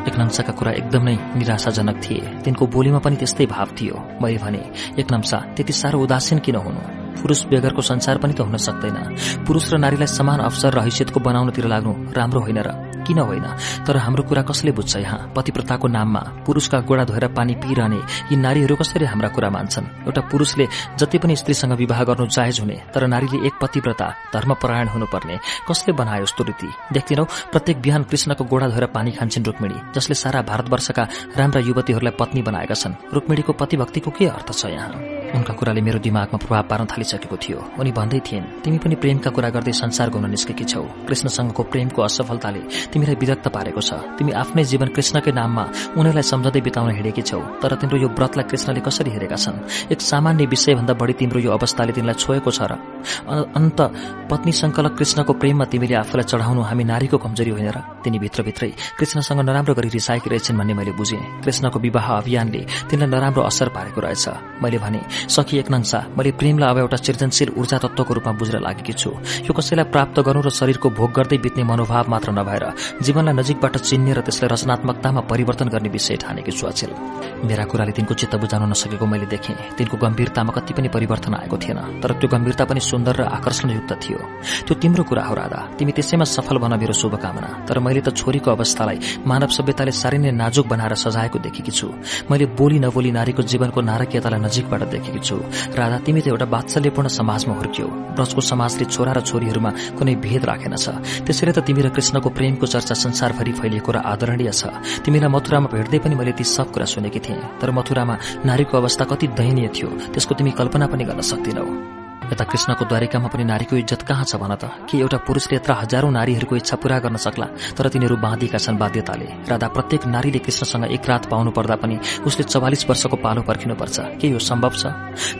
एक नम्साका कुरा एकदम नै निराशाजनक थिए। तिनको बोलीमा पनि त्यस्तै भाव थियो। मैले भने एक नम्सा त्यति साह्रो उदासीन किन हुनु? पुरूष बेगरको संसार पनि त हुन सक्दैन। पुरूष र नारीलाई समान अवसर र हैसियतको बनाउनतिर लाग्नु राम्रो होइन र किन होइन? तर हाम्रो कुरा कसले बुझ्छ यहाँ? पतिप्रताको नाममा पुरूषका गोडा धोएर पानी पिइरहने यी नारीहरू कसरी हाम्रा कुरा मान्छन्? एउटा पुरूषले जति पनि स्त्रीसँग विवाह गर्नु जायज हुने तर नारीले एक पतिव्रता धर्मपरायण हुनुपर्ने कसले बनायो यस्तो रीति? देख्दिनौ प्रत्येक बिहान कृष्णको गोडा धोएर पानी खान्छन् रुक्मिणी जसले सारा भारतवर्षका राम्रा युवतीहरूलाई पत्नी बनाएका छन्। रुक्मिणीको पतिभक्तिको के अर्थ छ यहाँ? उनका कुराले मेरो दिमागमा प्रभाव पार्न थालिसक्यो भइसकेको थियो। उनी भन्दै थिइन् तिमी पनि प्रेमका कुरा गर्दै संसार गाउन निस्केकी छौ। कृष्णसँगको प्रेमको असफलताले तिमीलाई विरक्त पारेको छ। तिमी आफ्नै जीवन कृष्णकै नाममा उनीलाई सम्झँदै बिताउन हिँडेकी छौ। तर तिम्रो यो व्रतलाई कृष्णले कसरी हेरेका छन्? एक सामान्य विषयभन्दा बढी तिम्रो यो अवस्थाले तिमीलाई छोएको छ र अन्त पत्नी संकलक कृष्णको प्रेममा तिमीले आफूलाई चढाउनु हामी नारीको कमजोरी होइन र तिनी भित्रभित्रै कृष्णसँग नराम्रो गरी रिसाएकी रहेछन् भन्ने मैले बुझेँ। कृष्णको विवाह अभियानले तिनलाई नराम्रो असर पारेको रहेछ। मैले भने सखी एक नंसा मैले प्रेमलाई अब एउटा सृजनशील ऊर्जा तत्वको रूपमा बुझ्न लागेकी छु। यो कसैलाई प्राप्त गर्नु र शरीरको भोग गर्दै बित्ने मनोभाव मात्र नभएर जीवनलाई नजिकबाट चिन्ने र त्यसलाई रचनात्मकतामा परिवर्तन गर्ने विषय ठानेकी छु अचेल। मेरा कुराले तिनको चित्त बुझाउन नसकेको मैले देखेँ। तिनको गम्भीरतामा कति पनि परिवर्तन आएको थिएन तर त्यो गम्भीरता पनि सुन्दर र आकर्षणयुक्त थियो। त्यो तिम्रो कुरा हो राधा। तिमी त्यसैमा सफल बन मेरो शुभकामना। तर मैले त छोरीको अवस्थालाई मानव सभ्यताले साह्रै नै नाजुक बनाएर सजाएको देखेकी छु। मैले बोली नबोली नारीको जीवनको नारकीयतालाई नजिकबाट देखेकी छु। राधा तिमी त एउटा वात्सल्यपूर्ण समाजमा हुर्कियो। ब्रजको समाजले छोरा र छोरीहरूमा कुनै भेद राखेनछ त्यसैले त तिमी र कृष्णको प्रेमको चर्चा संसारभरि फैलिएको र आदरणीय छ। तिमीलाई मथुरामा भेट्दै पनि मैले ती सब कुरा सुनेकी थिएँ। तर मथुरामा नारीको अवस्था कति दयनीय थियो त्यसको तिमी कल्पना पनि गर्न सक्दिनौ। यता कृष्णको द्वारिकामा पनि नारीको इज्जत कहाँ छ भन त? कि एउटा पुरुषले यत्र हजारौं नारीहरूको इच्छा पूरा गर्न सक्ला तर तिनीहरू बाँधिएका छन् बाध्यताले? राधा प्रत्येक नारीले कृष्णसँग एक रात पाउनु पर्दा पनि उसले चौवालिस वर्षको पालो पर्खिनुपर्छ। के यो सम्भव छ?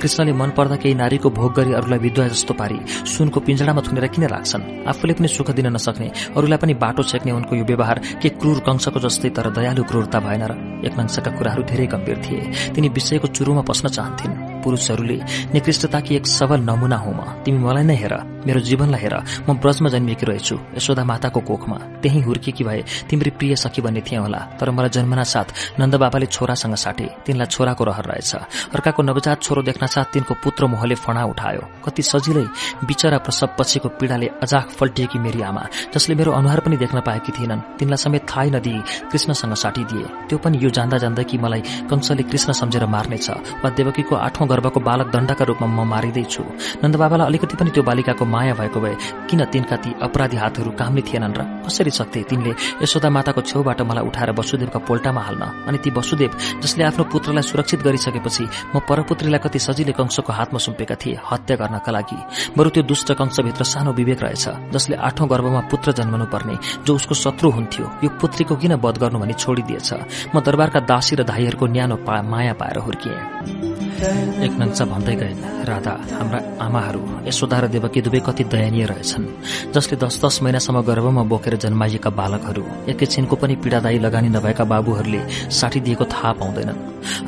कृष्णले मन पर्दा केही नारीको भोग गरी अरूलाई विद्वा जस्तो पारी सुनको पिंजडामा थुनेर किन राख्छन्? आफूले पनि सुख दिन नसक्ने अरूलाई पनि बाटो छेक्ने उनको यो व्यवहार के क्रूर कंशको जस्तै तर दयालु क्रूरता भएन र? एक मंशका कुराहरू धेरै गम्भीर थिए। तिनी विषयको चुरुमा पस्न चाहन्थिन्। पुरूषहरूले निकृष्टताकी एक सबल नमूना हुँ म तिमी मलाई नै हेर मेरो जीवनलाई हेर। म ब्रजमा जन्मिएकी रहेछु यशोदा माताको कोखमा। त्यही हुर्केकी भए तिम्री प्रिय सखी भन्ने थिए होला। तर मलाई जन्मना साथ नन्द बाबाले छोरासँग साटे तिनलाई छोराको रहर रहेछ। अर्काको नवजात छोरो देख्न साथ तिनको पुत्र मोहले फणा उठायो। कति सजिलै बिचरा प्रसव पछिको पीड़ाले अजाक फल्टिएकी मेरी आमा जसले मेरो अनुहार पनि देख्न पाएकी थिएनन्। तिनलाई समेत थाहै नदिई कृष्णसँग साटिदिए त्यो पनि यो जान्दा जान्दै कि मलाई कंसले कृष्ण सम्झेर मार्नेछ वा देवकीको आठौं गर्भको बालक दण्डका रूपमा म मारिँदैछु। नन्दबाबालाई अलिकति पनि त्यो बालिकाको माया भएको भए किन तिनका ती अपराधी हातहरू कामले थिएनन् र कसरी सक्थे तिनले? यशोदा माताको छेउबाट मलाई उठाएर वसुदेवका पोल्टामा हाल्न अनि ती वसुदेव जसले आफ्नो पुत्रलाई सुरक्षित गरिसकेपछि म परपुत्रीलाई कति सजिलै कंशको हातमा सुम्पेका थिए हत्या गर्नका लागि। बरु त्यो दुष्ट कंशभित्र सानो विवेक रहेछ जसले आठौं गर्भमा पुत्र जन्मनु पर्ने जो उसको शत्रु हुन्थ्यो यो पुत्रीको किन वध गर्नु भनी छोडिदिएछ? म दरबारका दासी र धाईहरूको न्यानो माया पाएर हुर्किएँ। एक नंसा भन्दै गइन् राधा हाम्रा आमाहरू यशोदा र देवकी दुवै कति दयनीय रहेछन् जसले दस दस महिनासम्म गर्भमा बोकेर जन्माइएका बालकहरू एकैछिनको पनि पीड़ादायी लगानी नभएका बाबुहरूले साटिदिएको थाहा पाउँदैनन्।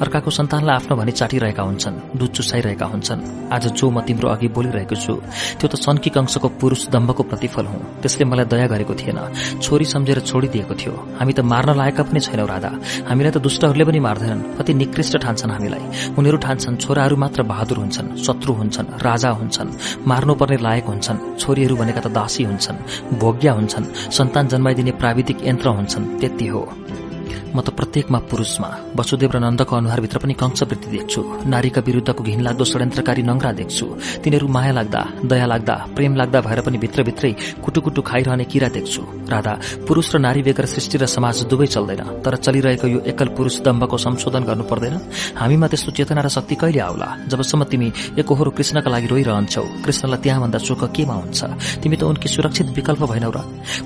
अर्काको सन्तानलाई आफ्नो भनी चाटिरहेका हुन्छन् दुध चुसाइरहेका हुन्छन्। आज जो म तिम्रो अघि बोलिरहेको छु त्यो त सन्की कंशको पुरूष दम्भको प्रतिफल हुँ। त्यसले मलाई दया गरेको थिएन छोरी सम्झेर छोडिदिएको थियो। हामी त मार्न लायकका पनि छैनौ राधा। हामीलाई त दुष्टहरूले पनि मार्दैनन्। कति निकृष्ट ठान्छन् हामीलाई। उनीहरू छोराहरू मात्र बहादुर हुन्छन् शत्रु हुन्छन् राजा हुन्छन् मार्नुपर्ने लायक हुन्छन् छोरीहरू भनेका त दासी हुन्छन् भोग्या हुन्छन् सन्तान जन्माइदिने प्राविधिक यन्त्र हुन्छन् त्यति हो। म त प्रत्येकमा पुरूषमा। वसुदेव र नन्दको अनुहारभित्र पनि कंशवृत्ति देख्छु। नारीका विरूद्धको घिनलाग्दो षड्यन्त्रकारी नङ्ग्रा देख्छु। तिनीहरू माया लाग्दा दया लाग्दा प्रेम लाग्दा भएर पनि भित्रभित्रै कुटुकुटु खाइरहने किरा देख्छु। राधा पुरूष र नारी बेगर सृष्टि र समाज दुवै चल्दैन। तर चलिरहेको यो एकल पुरूष दम्भको संशोधन गर्नु पर्दैन। हामीमा त्यस्तो चेतना र शक्ति कहिले आउला? जबसम्म तिमी एकहोरो कृष्णका लागि रोइरहन्छौ। कृष्णलाई त्यहाँभन्दा सुख केमा हुन्छ? तिमी त उनकी सुरक्षित विकल्प भएनौ र?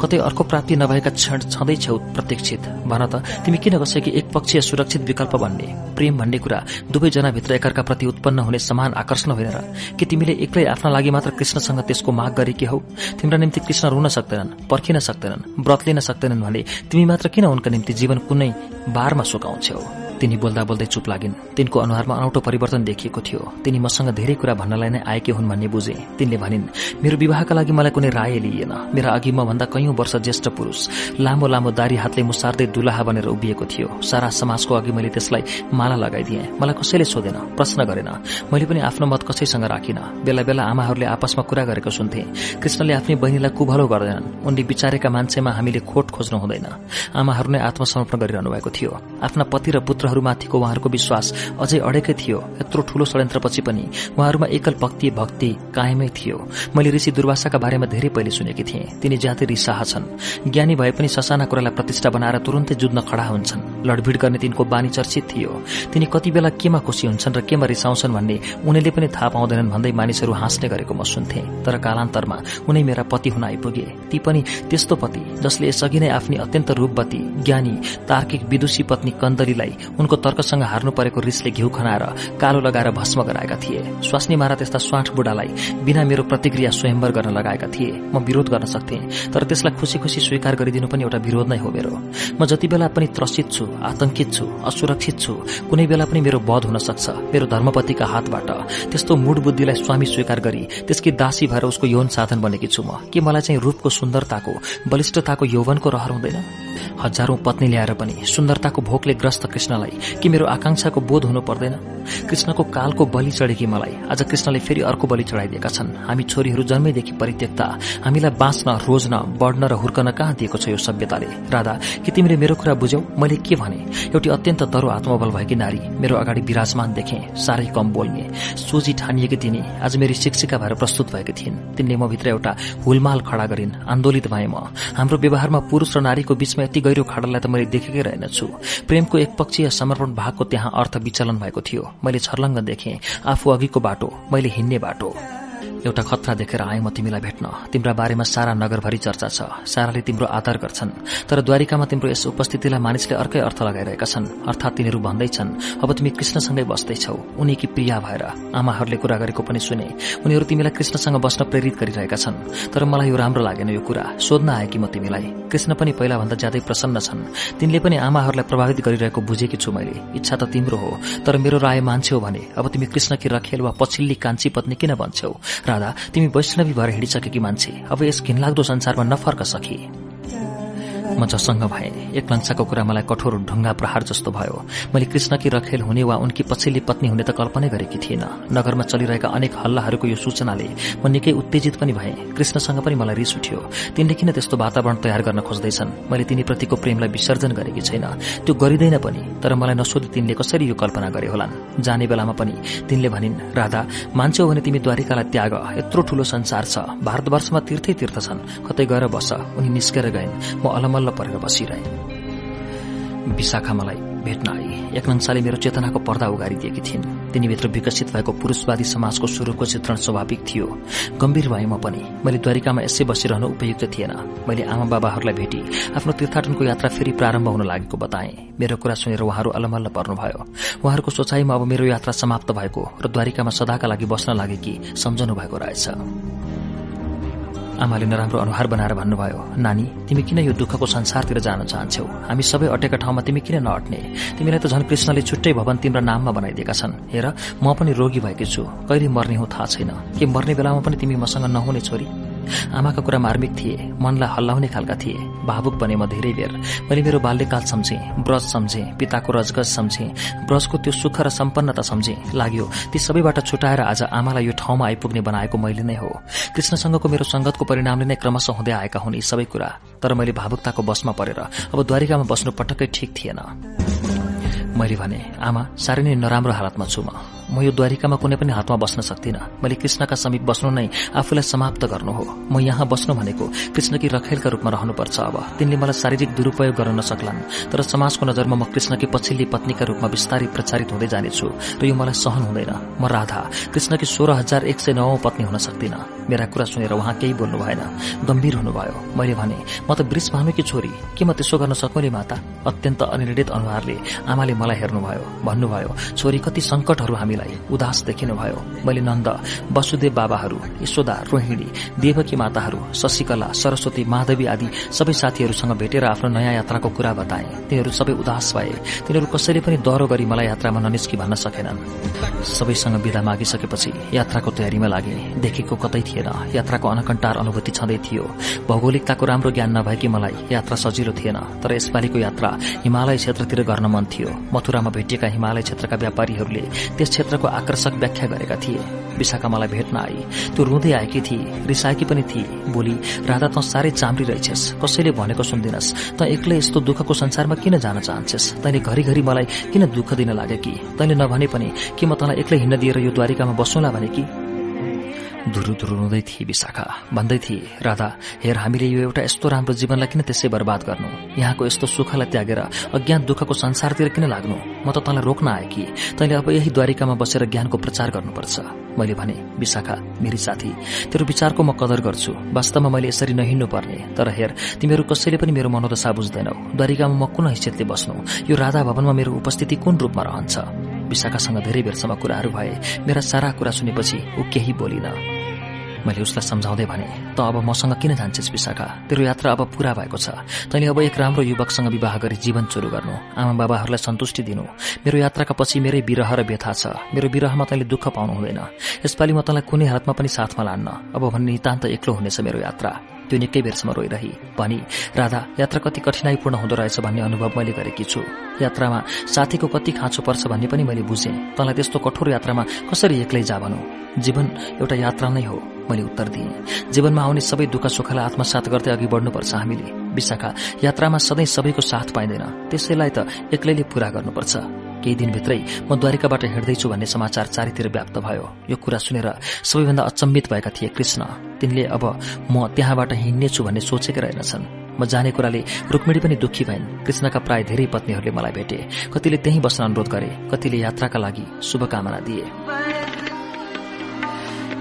कतै अर्को प्राप्ति नभएका क्षण छँदैछौ प्रत्यक्षित। भन त तिमी किन कसैकी एक पक्षीय सुरक्षित विकल्प भन्ने? प्रेम भन्ने कुरा दुवैजनाभित्र एकअर्का प्रति उत्पन्न हुने समान आकर्षण होइन र? कि तिमीले एक्लै आफ्ना लागि मात्र कृष्णसँग त्यसको माग गरेकी हौ? तिम्रा निम्ति कृष्ण रुन सक्दैनन् पर्खिन सक्दैनन् व्रत लिन सक्दैनन् भने तिमी मात्र किन उनका निम्ति जीवन कुनै बारमा सुकाउँछौ? तिनी बोल्दा बोल्दै चुप लागिन्। तिनको अनुहारमा अनौठो परिवर्तन देखिएको थियो। तिनी मसँग धेरै कुरा भन्नलाई नै आएकी हुन् भन्ने बुझे। तिनले भनिन् मेरो विवाहका लागि मलाई कुनै राय लिइएन। मेरा अघि म भन्दा कैयौं वर्ष ज्येष्ठ पुरूष। लामो लामो दारी हातले मुसार्दै दुलाहा बनेर उभिएको थियो। सारा समाजको अघि मैले त्यसलाई माला लगाइदिएँ। मलाई कसैले सोधेन प्रश्न गरेन। मैले पनि आफ्नो मत कसैसँग राखिन। बेला बेला आमाहरूले आपसमा कुरा गरेको सुन्थे। कृष्णले आफ्नै बहिनीलाई कुभलो गर्दैनन्। उनले विचारेका मान्छेमा हामीले खोट खोज्नु हुँदैन। आमाहरू नै आत्मसमर्पण गरिरहनु भएको थियो। आफ्ना पति र पुत्र पुत्रहरूमाथिको उहाँहरूको विश्वास अझै अडेकै थियो। यत्रो ठूलो षड्यन्त्रपछि पनि उहाँहरूमा एकल भक्ति भक्ति कायमै थियो। मैले ऋषि दुर्वासाका बारेमा धेरै पहिले सुनेकी थिएँ। तिनी ज्यादै रिसाह छन्। ज्ञानी भए पनि ससाना कुरालाई प्रतिष्ठा बनाएर तुरन्तै जुझ्न खडा हुन्छन्। लडभिड गर्ने तिनको बानी चर्चित थियो। तिनी कति बेला केमा खुसी हुन्छन् र केमा रिसाउँछन् भन्ने उनीहरूले पनि थाहा पाउँदैनन् भन्दै मानिसहरू हाँस्ने गरेको म सुन्थे। तर कालान्तरमा उनै मेरा पति हुन आइपुगे। ती पनि त्यस्तो पति जसले यसअघि नै आफ्नी अत्यन्त रूपवती ज्ञानी तार्किक विदुषी पत्नी कन्दलीलाई उनको तर्कसँग हार्नु परेको रिसले घिउ खनाएर कालो लगाएर भस्म गराएका थिए। स्वास्नी मारा त्यस्ता स्वाठ बुढालाई बिना मेरो प्रतिक्रिया स्वयंवर गर्न लगाएका थिए। म विरोध गर्न सक्थे तर त्यसलाई खुसी खुसी स्वीकार गरिदिनु पनि एउटा विरोध नै हो मेरो। म जति बेला पनि त्रसित छु आतंकित छु असुरक्षित छु कुनै बेला पनि मेरो वध हुन सक्छ मेरो धर्मपतिका हातबाट। त्यस्तो मूड बुद्धिलाई स्वामी स्वीकार गरी त्यसकी दासी भएर उसको यौन साधन बनेकी छु म। के मलाई चाहिँ रूपको सुन्दरताको बलिष्ठताको यौवनको रहर हुँदैन? हजारौं पत्नी ल्याएर पनि सुन्दरताको भोकले ग्रस्त कृष्णलाई कि मेरो आकांक्षाको बोध हुनु पर्दैन। कृष्णको कालको बलि चढेकी मलाई आज कृष्णले फेरि अर्को बलि चढाइदिएका छन्। हामी छोरीहरू जन्मैदेखि परित्यक्ता हामीलाई बाँच्न रोज्न बढ्न र हुर्कन कहाँ दिएको छ यो सभ्यताले? राधा कि तिमीले मेरो कुरा बुझ्यौ? मैले के भने? एउटी अत्यन्त दरो आत्मबल भएकी नारी मेरो अगाडि विराजमान देखे साह्रै कम बोल्ने सोझी ठानिएकी तिनी आज मेरी शिक्षिका भएर प्रस्तुत भएकी थिइन्। तिनले म भित्र एउटा हुलमाल खड़ा गरिन्। आन्दोलित भए म। हाम्रो व्यवहारमा पुरूष र नारीको बीचमा यति गहिरो खाडललाई त मैले देखेकै रहेनछु। प्रेमको एकपक्षीय समर्पण भागको त्यहाँ अर्थ विचलन भएको थियो। मैले छर्लङ्ग देखेँ। आफू अघिको बाटो मैले हिँड्ने बाटो। एउटा खतरा देखेर आए म तिमीलाई भेट्न। तिम्रा बारेमा सारा नगरभरि चर्चा छ। साराले तिम्रो आदर गर्छन्। तर द्वारिकामा तिम्रो यस उपस्थितिलाई मानिसले अर्कै अर्थ लगाइरहेका छन्। अर्थात् तिनीहरू भन्दैछन् अब तिमी कृष्णसँगै बस्दैछौ। उनीकी प्रिया भएर? आमाहरूले कुरा गरेको पनि सुने। उनीहरू तिमीलाई कृष्णसँग बस्न प्रेरित गरिरहेका छन्। तर मलाई यो राम्रो लागेन यो कुरा। सोध्न आए कि म तिमीलाई। कृष्ण पनि पहिलाभन्दा ज्यादै प्रसन्न छन्। तिनले पनि आमाहरूलाई प्रभावित गरिरहेको बुझेकी छु मैले। इच्छा त तिम्रो हो। तर मेरो राय मान्छेौ भने अब तिमी कृष्णकी रखेल वा पछिल्ली कान्छी पत्नी किन भन्छौ राधा तिमी वैष्णवी भएर हिँडिसकेकी मान्छे। अब यस घिनलाग्दो संसारमा नफर्क सके म जसङ्ग भए एक लंसाको कुरा मलाई कठोर ढुङ्गा प्रहार जस्तो भयो। मैले कृष्णकी रखेल हुने वा उनकी पछिल्ली पत्नी हुने त कल्पनै गरेकी थिएन नगरमा चलिरहेका अनेक हल्लाहरूको यो सूचनाले म निकै उत्तेजित पनि भए। कृष्णसँग पनि मलाई रिस उठ्यो। तिनले किन त्यस्तो वातावरण तयार गर्न खोज्दैछन्? मैले तिनीप्रतिको प्रेमलाई विसर्जन गरेकी छैन। त्यो गरिँदैन पनि तर मलाई नसोधी तिनले कसरी यो कल्पना गरे होलान्? जाने बेलामा पनि तिनले भनिन् राधा मान्छे भने तिमी द्वारिकालाई त्याग। यत्रो ठूलो संसार छ। भारतवर्षमा तीर्थै तीर्थ छन् कतै गएर बस। उनी निस्केर गइन्। म अलमल्ल परेर बसिरहे। विशाखा मलाई भेट्न आई। एक नंसाले मेरो चेतनाको पर्दा उगारिदिएकी थिइन्। तिनीभित्र विकसित भएको पुरूषवादी समाजको स्वरूपको चित्रण स्वाभाविक थियो। गम्भीर भए म पनि मैले द्वारिकामा यसै बसिरहनु उपयुक्त थिएन। मैले आमा बाबाहरूलाई भेटी आफ्नो तीर्थाटनको यात्रा फेरि प्रारम्भ हुन लागेको बताए। मेरो कुरा सुनेर उहाँहरू अलमल्ल पर्नुभयो। उहाँहरूको सोचाइमा अब मेरो यात्रा समाप्त भएको र द्वारिकामा सदाका लागि बस्न लागे कि सम्झनु भएको रहेछ। आमाले नराम्रो अनुहार बनाएर भन्नुभयो नानी तिमी किन यो दुःखको संसारतिर जान चाहन्छौ? हामी सबै अटेका ठाउँमा तिमी किन नअट्ने तिमीलाई त झन् कृष्णले छुट्टै भवन तिम्रो नाममा बनाइदिएका छन्। हेर म पनि रोगी भएकी छु। कहिले मर्ने हो थाहा छैन। के मर्ने बेलामा पनि तिमी मसँग नहुने छोरी? आमाका कुरा मार्मिक थिए मनलाई हल्लाउने खालका थिए। भावुक बने म धेरै बेर। मैले मेरो बाल्यकाल सम्झे ब्रज सम्झे पिताको रजगज सम्झे ब्रजको त्यो सुख र सम्पन्नता सम्झे। लाग्यो ती सबैबाट छुटाएर आज आमालाई यो ठाउँमा आइपुग्ने बनाएको मैले नै हो। कृष्णसँगको मेरो संगतको परिणामले नै क्रमशः हुँदै आएका हुन् यी सबै कुरा। तर मैले भावुकताको बसमा परेर अब द्वारिकामा बस्नु पटक्कै ठिक थिएन। मैले भने आमा साह्रै नै नराम्रो हालतमा छु म। म यो द्वारिकामा कुनै पनि हातमा बस्न सक्दिनँ। मैले कृष्णका समीप बस्नु नै आफूलाई समाप्त गर्नु हो। म यहाँ बस्नु भनेको कृष्णकी रखेलका रूपमा रहनुपर्छ अब। तिनले मलाई शारीरिक दुरूपयोग गर्न नसक्लान् तर समाजको नजरमा म कृष्णकी पछिल्ली पत्नीका रूपमा विस्तारै प्रचारित हुँदै जानेछु र यो मलाई सहन हुँदैन। म राधा कृष्णकी सोह्र हजार एक सय नौ पत्नी हुन सक्दिन। मेरा कुरा सुनेर उहाँ केही बोल्नु भएन। गम्भीर हुनुभयो। मैले भने म त वृष भानुकी छोरी। के म त्यसो गर्न सक्ने माता? अत्यन्त अनिर्णित अनुहारले आमाले मलाई हेर्नुभयो भन्नुभयो छोरी कति संकटहरू हामीलाई उदास देखिनुभयो। मैले नन्द वसुदेव बाबाहरू यशोदा रोहिणी देवकी माताहरू शशिकला सरस्वती माधवी आदि सबै साथीहरूसँग भेटेर आफ्नो नयाँ यात्राको कुरा बताए। तिनीहरू सबै उदास भए। तिनीहरू कसैले पनि दह्रो गरी मलाई यात्रामा ननिस्की भन्न सकेनन्। सबैसँग विदा मागिसकेपछि यात्राको तयारीमा लागे। देखेको कतै थिएन। यात्राको अनकन्टार अनुभूति छँदै थियो। भौगोलिकताको राम्रो ज्ञान नभएकी मलाई यात्रा सजिलो थिएन। तर यसपालिको यात्रा हिमालय क्षेत्रतिर गर्न मन थियो। मथुरामा भेटिएका हिमालय क्षेत्रका व्यापारीहरूले त्यस क्षेत्रको आकर्षक व्याख्या गरेका थिए। विशाखा मलाई भेट्न आई। त्यो रुँदै आएकी थिए रिसाएकी पनि थिए बोली राधा त साह्रै चाम्री रहेछस्। कसैले भनेको सुन्दिनस्। त एक्लै यस्तो दुःखको संसारमा किन जान चाहन्छस्? तैँले घरिघरि मलाई किन दुःख दिन लाग्यो कि तैँले नभने पनि कि म तँलाई एक्लै हिँड्न दिएर यो द्वारिकामा बस्नुला भने कि? धुरु धुरु रुँदै थिए विशाखा। भन्दै थिए राधा हेर हामीले यो एउटा यस्तो राम्रो जीवनलाई किन त्यसै बर्बाद गर्नु? यहाँको यस्तो सुखलाई त्यागेर अज्ञान दुःखको संसारतिर किन लाग्नु? म त तँलाई रोक्न आए कि? तैँले अब यही द्वारिकामा बसेर ज्ञानको प्रचार गर्नुपर्छ। मैले भने विशाखा मेरी साथी तेरो विचारको म कदर गर्छु। वास्तवमा मैले यसरी नहिँड्नु पर्ने तर हेर तिमीहरू कसैले पनि मेरो मनोदशा बुझ्दैनौ। द्वारिकामा म कुन हैसियतले बस्नु? यो राधा भवनमा मेरो उपस्थिति कुन रूपमा रहन्छ? विशाखासँग धेरै बेरसम्म कुराहरू भए मेरा सारा कुरा सुनेपछि ऊ केही बोलिन। मैले उसलाई सम्झाउँदै भने त अब मसँग किन जान्छस् विशाखा? तेरो यात्रा अब पूरा भएको छ। तैँले अब एक राम्रो युवकसँग विवाह गरी जीवन सुरु गर्नु। आमा बाबाहरूलाई सन्तुष्टि दिनु। मेरो यात्राका पछि मेरै विरह र व्यथा छ। मेरो विरहमा तैँले दुःख पाउनु हुँदैन। यसपालि म तँलाई कुनै हालतमा पनि साथमा लान्न। अब भन्ने नितान्त एक्लो हुनेछ मेरो यात्रा। त्यो निकै बेरसम्म रोइरही। भनी राधा यात्रा कति कठिनाईपूर्ण हुँदो रहेछ भन्ने अनुभव मैले गरेकी छु। यात्रामा साथीको कति खाँचो पर्छ भन्ने पनि मैले बुझेँ। तँलाई त्यस्तो कठोर यात्रामा कसरी एक्लै जा भनौँ? जीवन एउटा यात्रा नै हो मैले उत्तर दिएँ। जीवनमा आउने सबै दुःख सुखलाई आत्मसात गर्दै अघि बढ्नुपर्छ हामीले। विशाखा यात्रामा सधैँ सबैको साथ पाइँदैन। त्यसैलाई त एक्लैले पूरा गर्नुपर्छ। केही दिनभित्रै म द्वारिकाबाट हिँड्दैछु भन्ने समाचार चारैतिर व्याप्त भयो। यो कुरा सुनेर सबैभन्दा अचम्मित भएका थिए कृष्ण। तिनले अब म त्यहाँबाट हिँड्नेछु भन्ने सोचेकै रहेनछन्। म जाने कुराले रुक्मिणी पनि दुखी भइन्। कृष्णका प्राय धेरै पत्नीहरूले मलाई भेटे। कतिले त्यहीँ बस्न अनुरोध गरे। कतिले यात्राका लागि शुभकामना दिए।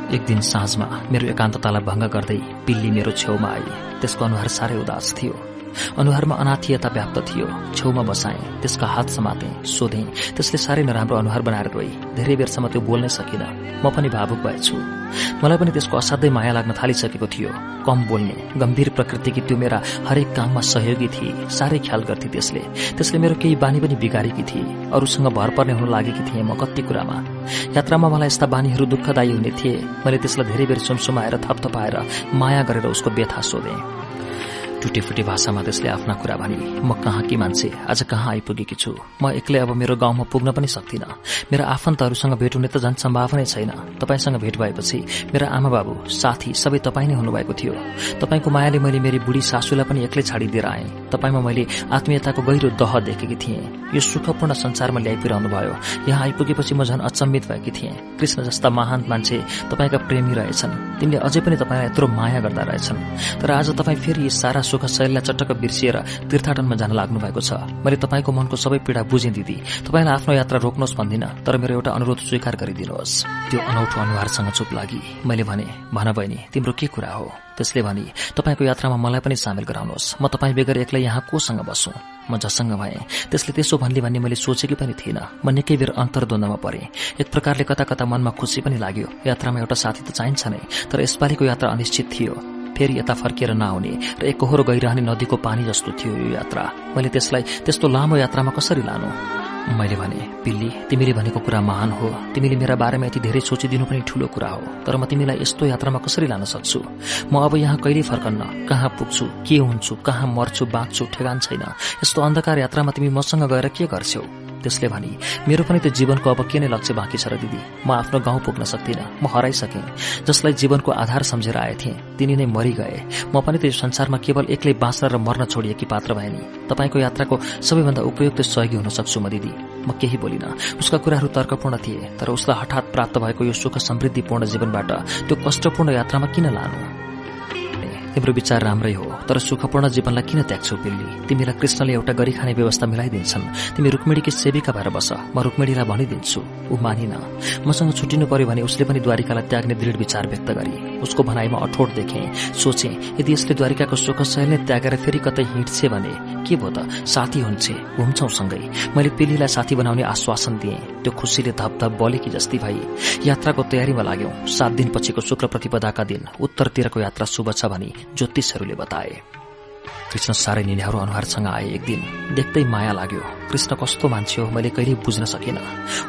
एक दिन साँझमा मेरो एकान्ततालाई भङ्ग गर्दै पिल्ली मेरो छेउमा आई। त्यसको अनुहार साह्रै उदास थियो। अनुहारमा अनाथियता व्याप्त थियो। छेउमा बसाएँ त्यसका हात समाते सोधेँ त्यसले साह्रै नराम्रो अनुहार बनाएर रोई। धेरै बेरसम्म त्यो बोल्नै सकिन। म पनि भावुक भएछु। मलाई पनि त्यसको असाध्यै माया लाग्न थालिसकेको थियो। कम बोल्ने गम्भीर प्रकृतिकी त्यो मेरा हरेक काममा सहयोगी थिए। साह्रै ख्याल गर्थे त्यसले। त्यसले मेरो केही बानी पनि बिगारेकी थिए। अरूसँग भर पर्ने हुन लागेकी थिएँ म कति कुरामा। यात्रामा मलाई यस्ता बानीहरू दुःखदायी हुने थिए। मैले त्यसलाई धेरै बेर सुमसुमाएर थपथपाएर माया गरेर उसको व्यथा सोधेँ। टुटेफुटे भाषामा त्यसले आफ्ना कुरा भने म कहाँ कि मान्छे? आज कहाँ आइपुगेकी छु? म एक्लै अब मेरो गाउँमा पुग्न पनि सक्दिनँ। मेरा आफन्तहरूसँग भेट हुने त झन् सम्भावनै छैन। तपाईँसँग भेट भएपछि मेरा आमा बाबु साथी सबै तपाईँ नै हुनुभएको थियो। तपाईँको मायाले मैले मेरी बुढी सासूलाई पनि एक्लै छाडिदिएर आएँ। तपाईँमा मैले आत्मीयताको गहिरो दह देखेकी थिएँ। यो सुखपूर्ण संसारमा ल्याइपुर्याउनु भयो। यहाँ आइपुगेपछि म झन् अचम्मित भएकी थिएँ। कृष्ण जस्ता महान मान्छे तपाईँका प्रेमी रहेछन्। तिनले अझै पनि तपाईँलाई यत्रो माया गर्दा रहेछन्। तर आज तपाईँ फेरि यी सारा सुख शैलीलाई चटक्क बिर्सिएर तीर्थाटनमा जान लाग्नु भएको छ। मैले तपाईँको मनको सबै पीड़ा बुझेँ दिदी। तपाईँलाई आफ्नो यात्रा रोक्नुहोस् भन्दिनँ तर मेरो एउटा अनुरोध स्वीकार गरिदिनुहोस्। त्यो अनौठो अनुहारसँग चुप लागि। मैले भने भन बहिनी तिम्रो के कुरा हो? त्यसले भने तपाईँको यात्रामा मलाई पनि सामेल गराउनुहोस्। म तपाईँ बेगर एक्लै यहाँ कोसँग बस्छु म जसँग भएँ? त्यसले त्यसो भन्ने भन्ने मैले सोचेकी पनि थिइनँ। म निकै बेर अन्तर्द्वन्दमा परेँ। एक प्रकारले कता कता मनमा खुसी पनि लाग्यो। यात्रामा एउटा साथी त चाहिन्छ नै तर यसपालिको यात्रा अनिश्चित थियो। फेरि यता फर्किएर नआउने र एकहोरो गइरहने नदीको पानी जस्तो थियो यो यात्रा। मैले त्यसलाई त्यस्तो लामो यात्रामा कसरी लानु? मैले भने पिल्ली तिमीले भनेको कुरा महान हो। तिमीले मेरा बारेमा यति धेरै सोचिदिनु पनि ठूलो कुरा हो। तर म तिमीलाई यस्तो यात्रामा कसरी लान सक्छु? म अब यहाँ कहिले फर्कन्न? कहाँ पुग्छु? के हुन्छु? कहाँ मर्छु? बाँच्छु? ठेगान छैन। यस्तो अन्धकार यात्रामा तिमी मसँग गएर के गर्छौ? त्यसले भने मेरो पनि त्यो जीवनको अब के नै लक्ष्य बाँकी छ र दिदी म आफ्नो गाउँ पुग्न सक्दिनँ म हराइसकेँ। जसलाई जीवनको आधार सम्झेर आएथे तिनी नै मरिगए। म पनि त्यो संसारमा केवल एक्लै बाँच्न र मर्न छोडिएकी पात्र भए नि। तपाईँको यात्राको सबैभन्दा उपयुक्त सहयोगी हुन सक्छु म दिदी। म केही बोलिनँ। उसका कुराहरू तर्कपूर्ण थिए तर उसलाई हठात प्राप्त भएको यो सुख समृद्धिपूर्ण जीवनबाट त्यो कष्टपूर्ण यात्रामा किन लानु? तिम्रो विचार राम्रै हो तर सुखपूर्ण जीवनलाई किन त्याग्छौ पिल्ली? तिमीलाई कृष्णले एउटा गरी खाने व्यवस्था मिलाइदिन्छन्। तिमी रुक्मिणीकी सेविका भएर बस म रुक्मिणीलाई भनिदिन्छु। ऊ मानिन। मसँग छुट्टिनु पर्यो भने उसले पनि द्वारिकालाई त्याग्ने दृढ विचार व्यक्त गरे उसको भनाइमा अठोट देखे सोचे यदि यसले द्वारिकाको सुख शैल नै त्यागेर फेरि कतै हिँड्छे भने के भयो त? साथी हुन्छे घुम्छौ सँगै। मैले पिल्लीलाई साथी बनाउने आश्वासन दिएँ। त्यो खुसीले धपधप बलेकी जस्ती भई यात्राको तयारीमा लाग्यौं। सात दिनपछिको शुक्ल प्रतिपदाका दिन उत्तरतिरको यात्रा शुभ छ भनी ज्योतिषहरूले बताए। कृष्ण साह्रै निन्यारो अनुहारसँग आए एक दिन देख्दै माया लाग्यो। कृष्ण कस्तो मान्छे हो मैले कहिल्यै बुझ्न सकिनँ।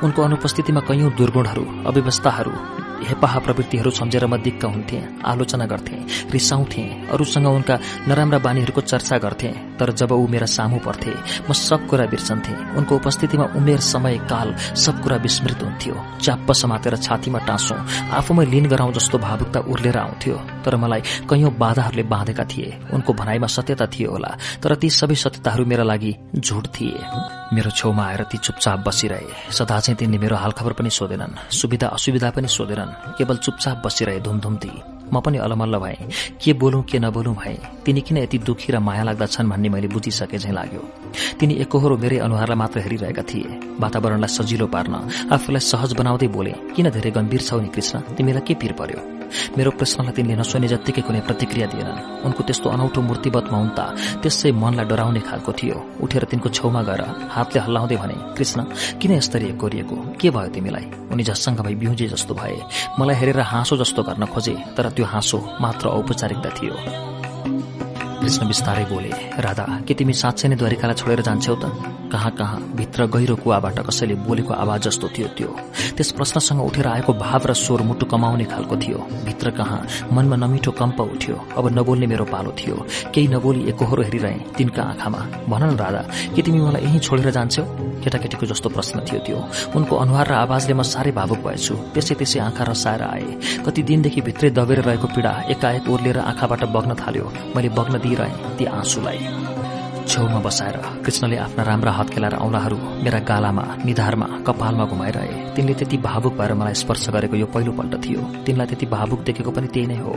उनको अनुपस्थितिमा कैयौं दुर्गुणहरू अव्यवस्थाहरू हेपाहा प्रवृत्तिहरू सम्झेर म दिक्क हुन्थे आलोचना गर्थे रिसाउँथे अरूसँग उनका नराम्रा बानीहरूको चर्चा गर्थे। तर जब ऊ मेरा सामु पर्थे म सब कुरा बिर्सन्थे। उनको उपस्थितिमा उमेर समय काल सब कुरा विस्मृत हुन्थ्यो। च्याप्प समातेर छातीमा टाँसौं आफूमै लिन गराउँ जस्तो भावुकता उर्लेर आउँथ्यो। तर मलाई कैयौं बाधाहरूले बाँधेका थिए। उनको भनाइमा सत्यता थियो होला। तर ती सबै सत्यताहरू मेरा लागि झुट थिए। मेरो छेउमा आएर ती चुपचाप बसिरहे। सदा चाहिँ तिनले मेरो हालखबर पनि सोधेनन्। सुविधा असुविधा पनि सोधेनन्। केवल चुपचाप बसिरहे धुमधुम्ती। म पनि अलमल्ल भएँ। के बोलौँ के नबोलौँ भए। तिनी किन यति दुखी र माया लाग्दछन् भन्ने मैले बुझिसके झैँ लाग्यो। तिनी एकहोरो मेरै अनुहारलाई मात्र हेरिरहेका थिए। वातावरणलाई सजिलो पार्न आफूलाई सहज बनाउँदै बोले किन धेरै गम्भीर छौ नि कृष्ण? तिमीलाई के पिर पर्यो? मेरो प्रश्नलाई तिनले नसुने जत्तिकै कुनै प्रतिक्रिया दिएनन्। उनको त्यस्तो अनौठो मूर्तिवत मौनता त्यसै मनलाई डराउने खालको थियो। उठेर तिनको छेउमा गएर हातले हल्लाउँदै भने कृष्ण किन यस्तरी कोरिएको? के भयो तिमीलाई? उनी झस्सङ्ग भई बिउजे जस्तो भए। मलाई हेरेर हाँसो जस्तो गर्न खोजे तर त्यो हाँसो मात्र औपचारिकता थियो। कृष्ण बिस्तारै बोले राधा के तिमी साँच्चै नै द्वारिकालाई छोडेर जान्छौ त? कहाँ कहाँ? भित्र गहिरो कुवाबाट कसैले बोलेको आवाज जस्तो थियो त्यो। त्यस प्रश्नसँग उठेर आएको भाव र स्वर मुटु कमाउने खालको थियो। भित्र कहाँ? मनमा नमिठो कम्प उठ्यो। अब नबोल्ने मेरो पालो थियो। केही नबोली एकहोरो हेरिरहे तिनका आँखामा। भन न राधा के तिमी मलाई यहीँ छोडेर जान्छौ? केटाकेटीको जस्तो प्रश्न थियो त्यो। उनको अनुहार र आवाजले म साह्रै भावुक भएछु। त्यसै त्यसै आँखा रसाएर आए। कति दिनदेखि भित्रै दबेर रहेको पीडा एकाएक ओर्लिएर आँखाबाट बग्न थाल्यो। मैले बग्न दिइरहेँ ती आँसुलाई। छेउमा बसाएर कृष्णले आफ्ना राम्रा हात खेलाएर औँलाहरू मेरा गालामा निधारमा कपालमा घुमाइरहे। तिनले त्यति भावुक भएर मलाई स्पर्श गरेको यो पहिलोपल्ट थियो। तिनलाई त्यति भावुक देखेको पनि त्यही नै हो।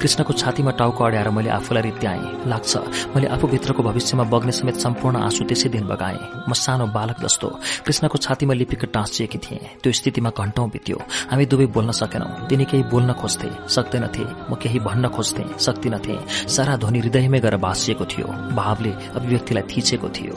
कृष्णको छातीमा टाउको अड्याएर मैले आफूलाई रित्याएँ। लाग्छ मैले आफूभित्रको भविष्यमा बग्ने समेत सम्पूर्ण आँसु त्यसै दिन बगाएँ। म सानो बालक जस्तो कृष्णको छातीमा लिपिक टाँसिएकी थिएँ। त्यो स्थितिमा घण्टौं बित्यो। हामी दुवै बोल्न सकेनौं। तिनी केही बोल्न खोज्थे। सक्दैनथे। म केही भन्न खोज्थे। सक्दिनथे सारा ध्वनि हृदयमै गएर बाँसिएको थियो। भावले अभिव्यक्तिलाई थिचेको थियो।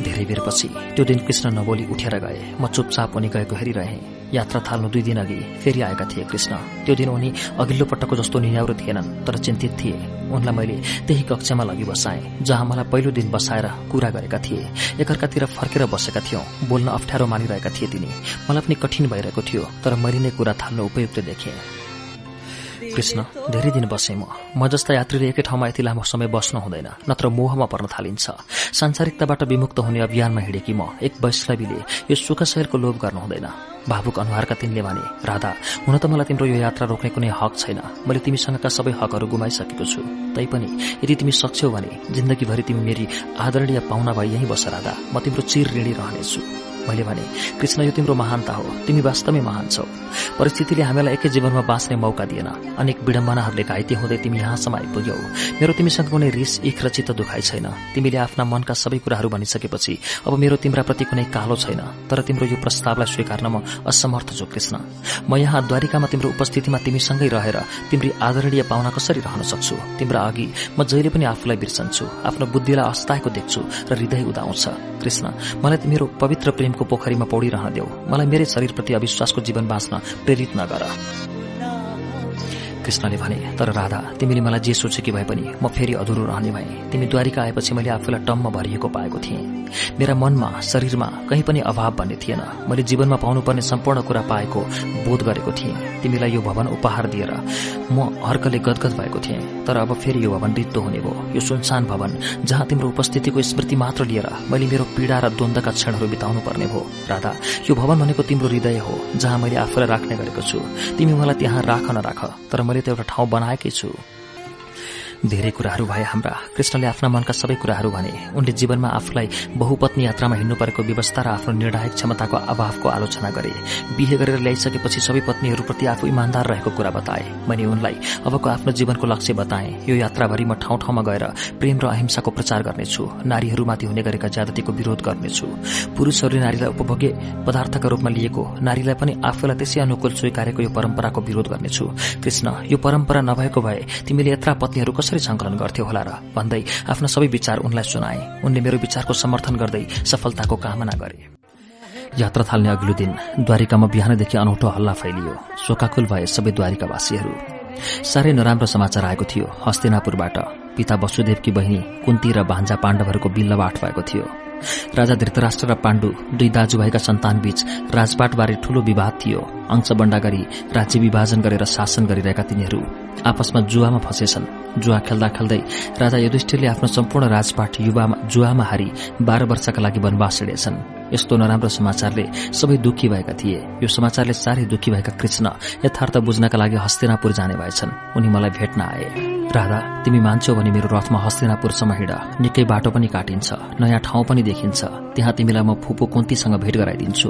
धेरै बेरपछि त्यो दिन कृष्ण नबोली उठेर गए। म चुपचाप उनी गएको हेरिरहेँ। यात्रा थाल्नु दुई दिन अघि फेरि आएका थिए कृष्ण। त्यो दिन उनी अघिल्लो पटकको जस्तो नियाउरो थिएनन् तर चिन्तित थिए। उनलाई मैले त्यही कक्षामा लगी बसाएँ जहाँ मलाई पहिलो दिन बसाएर कुरा गरेका थिए। एकअर्कातिर फर्केर बसेका थियौं बोल्न अप्ठ्यारो मानिरहेका थिए तिनी। मलाई पनि कठिन भइरहेको थियो तर मैले नै कुरा थाल्नु उपयुक्त देखेँ। कृष्ण धेरै दिन बसेँ म। म जस्ता यात्रीले एकै ठाउँमा यति लामो समय बस्नु हुँदैन नत्र मोहमा पर्न थालिन्छ। सांसारिकताबाट विमुक्त हुने अभियानमा हिँडेकी म एक वैष्णवीले यो सुख शहरको लोभ गर्नु हुँदैन। भावुक अनुहारका तिनले भने राधा हुन त मलाई तिम्रो यो यात्रा रोक्ने कुनै हक छैन। मैले तिमीसँगका सबै हकहरू गुमाइसकेको छु। तैपनि यदि तिमी सक्छौ भने जिन्दगीभरि तिमी मेरी आदरणीय पाहुना भई यहीँ बस राधा। म तिम्रो चिर ऋणी रहनेछु। मैले भने कृष्ण यो तिम्रो महानता हो। तिमी वास्तवमै महान छौ। परिस्थितिले हामीलाई एकै जीवनमा बाँच्ने मौका दिएन। अनेक विडम्बनाहरूले घाइते हुँदै तिमी यहाँसम्म आइपुग्यौ। मेरो तिमीसँग कुनै रिस इख र चित्त दुखाइ छैन। तिमीले आफ्ना मनका सबै कुराहरू भनिसकेपछि अब मेरो तिम्रा प्रति कुनै कालो छैन। तर तिम्रो यो प्रस्तावलाई स्वीकार्न म असमर्थ छु कृष्ण। म यहाँ द्वारिकामा तिम्रो उपस्थितिमा तिमीसँगै रहेर तिम्री आदरणीय पाहुना कसरी रहन सक्छु? तिम्रा अघि म जहिले पनि आफूलाई बिर्सन्छु। आफ्नो बुद्धिलाई अस्ताएको देख्छु र हृदय उदाउँछ। कृष्ण मलाई मेरो पवित्र प्रेमको पोखरीमा पौडिरहन देऊ मलाई मेरै शरीरप्रति अविश्वासको जीवन बाँच्न प्रेरित नगर। कृष्णले भने तर राधा तिमीले मलाई जे सोचेकी भए पनि म फेरि अधुरो रहने भए। तिमी द्वारिका आएपछि मैले आफूलाई टम्म भरिएको पाएको थिएँ। मेरा मनमा शरीरमा कहीँ पनि अभाव भन्ने थिएन। मैले जीवनमा पाउनुपर्ने सम्पूर्ण कुरा पाएको बोध गरेको थिएँ। तिमीलाई यो भवन उपहार दिएर म हर्कले गदगद भएको थिएँ। तर अब फेरि यो भवन रित्तो हुने भयो यो सुनसान भवन जहाँ तिम्रो उपस्थितिको स्मृति मात्र लिएर मैले मेरो पीडा र द्वन्दका क्षणहरू बिताउनु पर्ने भयो राधा यो भवन भनेको तिम्रो हृदय हो जहाँ मैले आफूलाई राख्ने गरेको छु। तिमी मलाई त्यहाँ राख नराख तर मैले त एउटा ठाउँ बनाएकै छु। धेरै कुराहरू भए हाम्रा कृष्णले आफ्ना मनका सबै कुराहरू भने। उनले जीवनमा आफूलाई बहुपत्नी यात्रामा हिँड्नु परेको व्यवस्था र आफ्नो निर्णायक क्षमताको अभावको आलोचना गरे। बिहे गरेर ल्याइसकेपछि सबै पत्नीहरूप्रति आफू इमान्दार रहेको कुरा बताए। मैले उनलाई अबको आफ्नो जीवनको लक्ष्य बताए। यो यात्राभरि म ठाउँ ठाउँमा गएर प्रेम र अहिंसाको प्रचार गर्नेछु। नारीहरूमाथि हुने गरेका ज्यादतीको विरोध गर्नेछु। पुरूषहरूले नारीलाई उपभोग्य पदार्थका रूपमा लिएको नारीलाई पनि आफूलाई त्यसै अनुकूल स्वीकारेको यो परम्पराको विरोध गर्नेछु। कृष्ण यो परम्परा नभएको भए तिमीले यत्रा पत्नीहरू कसरी संकलन गर्थ्यो होला र भन्दै आफ्ना सबै विचार उनलाई सुनाए। उनले मेरो विचारको समर्थन गर्दै सफलताको कामना गरे। यात्रा थाल्ने अघिल्लो दिन द्वारिकामा बिहानदेखि अनौठो हल्ला फैलियो। शोकाकुल भए सबै द्वारिकावासीहरू। साह्रै नराम्रो समाचार आएको थियो हस्तिनापुरबाट। पिता वसुदेवकी बहिनी कुन्ती र भान्जा पाण्डवहरूको बिल्लवाट भएको थियो। राजा धृतराष्ट्र र पाण्डु दुई दाजुभाइका सन्तानबीच राजपाटबारे ठूलो विवाद थियो। अंशबण्डा गरी राज्य विभाजन गरेर शासन गरिरहेका तिनीहरू आपसमा जुवामा फँसेछन्। जुवा खेल्दा खेल्दै राजा युधिष्ठिरले आफ्नो सम्पूर्ण राजपाट युवामा जुवामा हारी बाह्र वर्षका लागि वनवास हिँडेछन्। यस्तो नराम्रो समाचारले सबै दुखी भएका थिए। यो समाचारले साह्रै दुखी भएका कृष्ण यथार्थ बुझ्नका लागि हस्तिनापुर जाने भएछन्। उनी मलाई भेट्न आए। राधा तिमी मान्छौ भने मेरो रथमा हस्तिनापुरसम्म हिँड निकै बाटो पनि काटिन्छ। नयाँ ठाउँ पनि देखिन्छ। त्यहाँ तिमीलाई म फुपू कुन्तीसँग भेट गराइदिन्छु।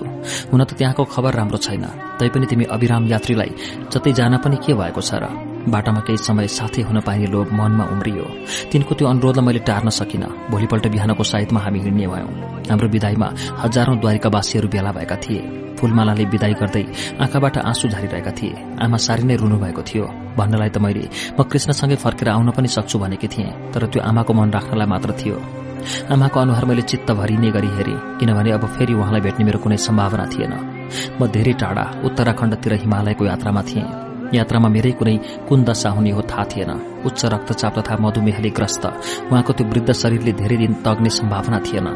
हुन त त्यहाँको खबर राम्रो छैन। तैपनि तिमी अविराम यात्रीलाई जतै जान पनि के भएको छ र? बाटामा केही समय साथै हुन पाइने लोभ मनमा उम्रियो। तिनको त्यो अनुरोधलाई मैले टार्न सकिन। भोलिपल्ट बिहानको साइतमा हामी हिँड्ने भयौं। हाम्रो विदाईमा हजारौं द्वारिकावासीहरू भेला भएका थिए। फूलमालाले विदाई गर्दै आँखाबाट आँसु झारिरहेका थिए। आमा सारी नै रुनु भएको थियो। भन्नलाई त मैले म कृष्णसँगै फर्केर आउन पनि सक्छु भनेकी थिएँ तर त्यो आमाको मन राख्नलाई मात्र थियो। आमाको अनुहार मैले चित्त भरिने गरी हेरेँ किनभने अब फेरि उहाँलाई भेट्ने मेरो कुनै सम्भावना थिएन। म धेरै टाढा उत्तराखण्डतिर हिमालयको यात्रामा थिएँ। यात्रामा मेरै कुनै कुन दशा हुने हो थाहा थिएन। उच्च रक्तचाप तथा मधुमेहले ग्रस्त। उहाँको त्यो वृद्ध शरीरले धेरै दिन तग्ने सम्भावना थिएन।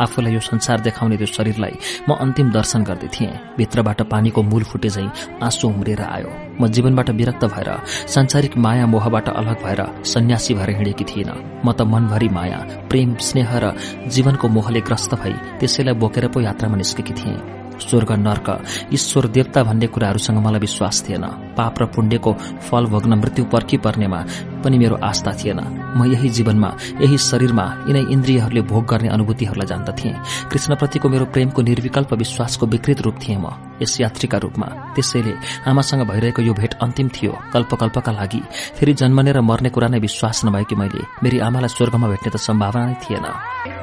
आफूलाई यो संसार देखाउने त्यो शरीरलाई म अन्तिम दर्शन गर्दै थिएँ। भित्रबाट पानीको मूल फुटे झै आँसु उम्रेर आयो। म जीवनबाट विरक्त भएर सांसारिक माया मोहबाट अलग भएर सन्यासी भएर हिँडेकी थिइन। म त मनभरि माया प्रेम स्नेह र जीवनको मोहले ग्रस्त भई त्यसैलाई बोकेर पो यात्रामा निस्केकी थिएँ। स्वर्ग नर्क ईश्वर देवता भन्ने कुराहरूसँग मलाई विश्वास थिएन। पाप र पुण्यको फल भोग्न मृत्यु पर्खी पर्नेमा पनि मेरो आस्था थिएन। म यही जीवनमा यही शरीरमा यिनै इन्द्रियहरूले भोग गर्ने अनुभूतिहरूलाई जान्दथे। कृष्णप्रतिको मेरो प्रेमको निर्विकल्प विश्वासको विकृत रूप थिएँ म यस यात्रीका रूपमा। त्यसैले आमासँग भइरहेको यो भेट अन्तिम थियो कल्पकल्पका लागि। फेरि जन्मने र मर्ने कुरा नै विश्वास नभएकी मैले मेरी आमालाई स्वर्गमा भेट्ने त सम्भावना नै थिएन।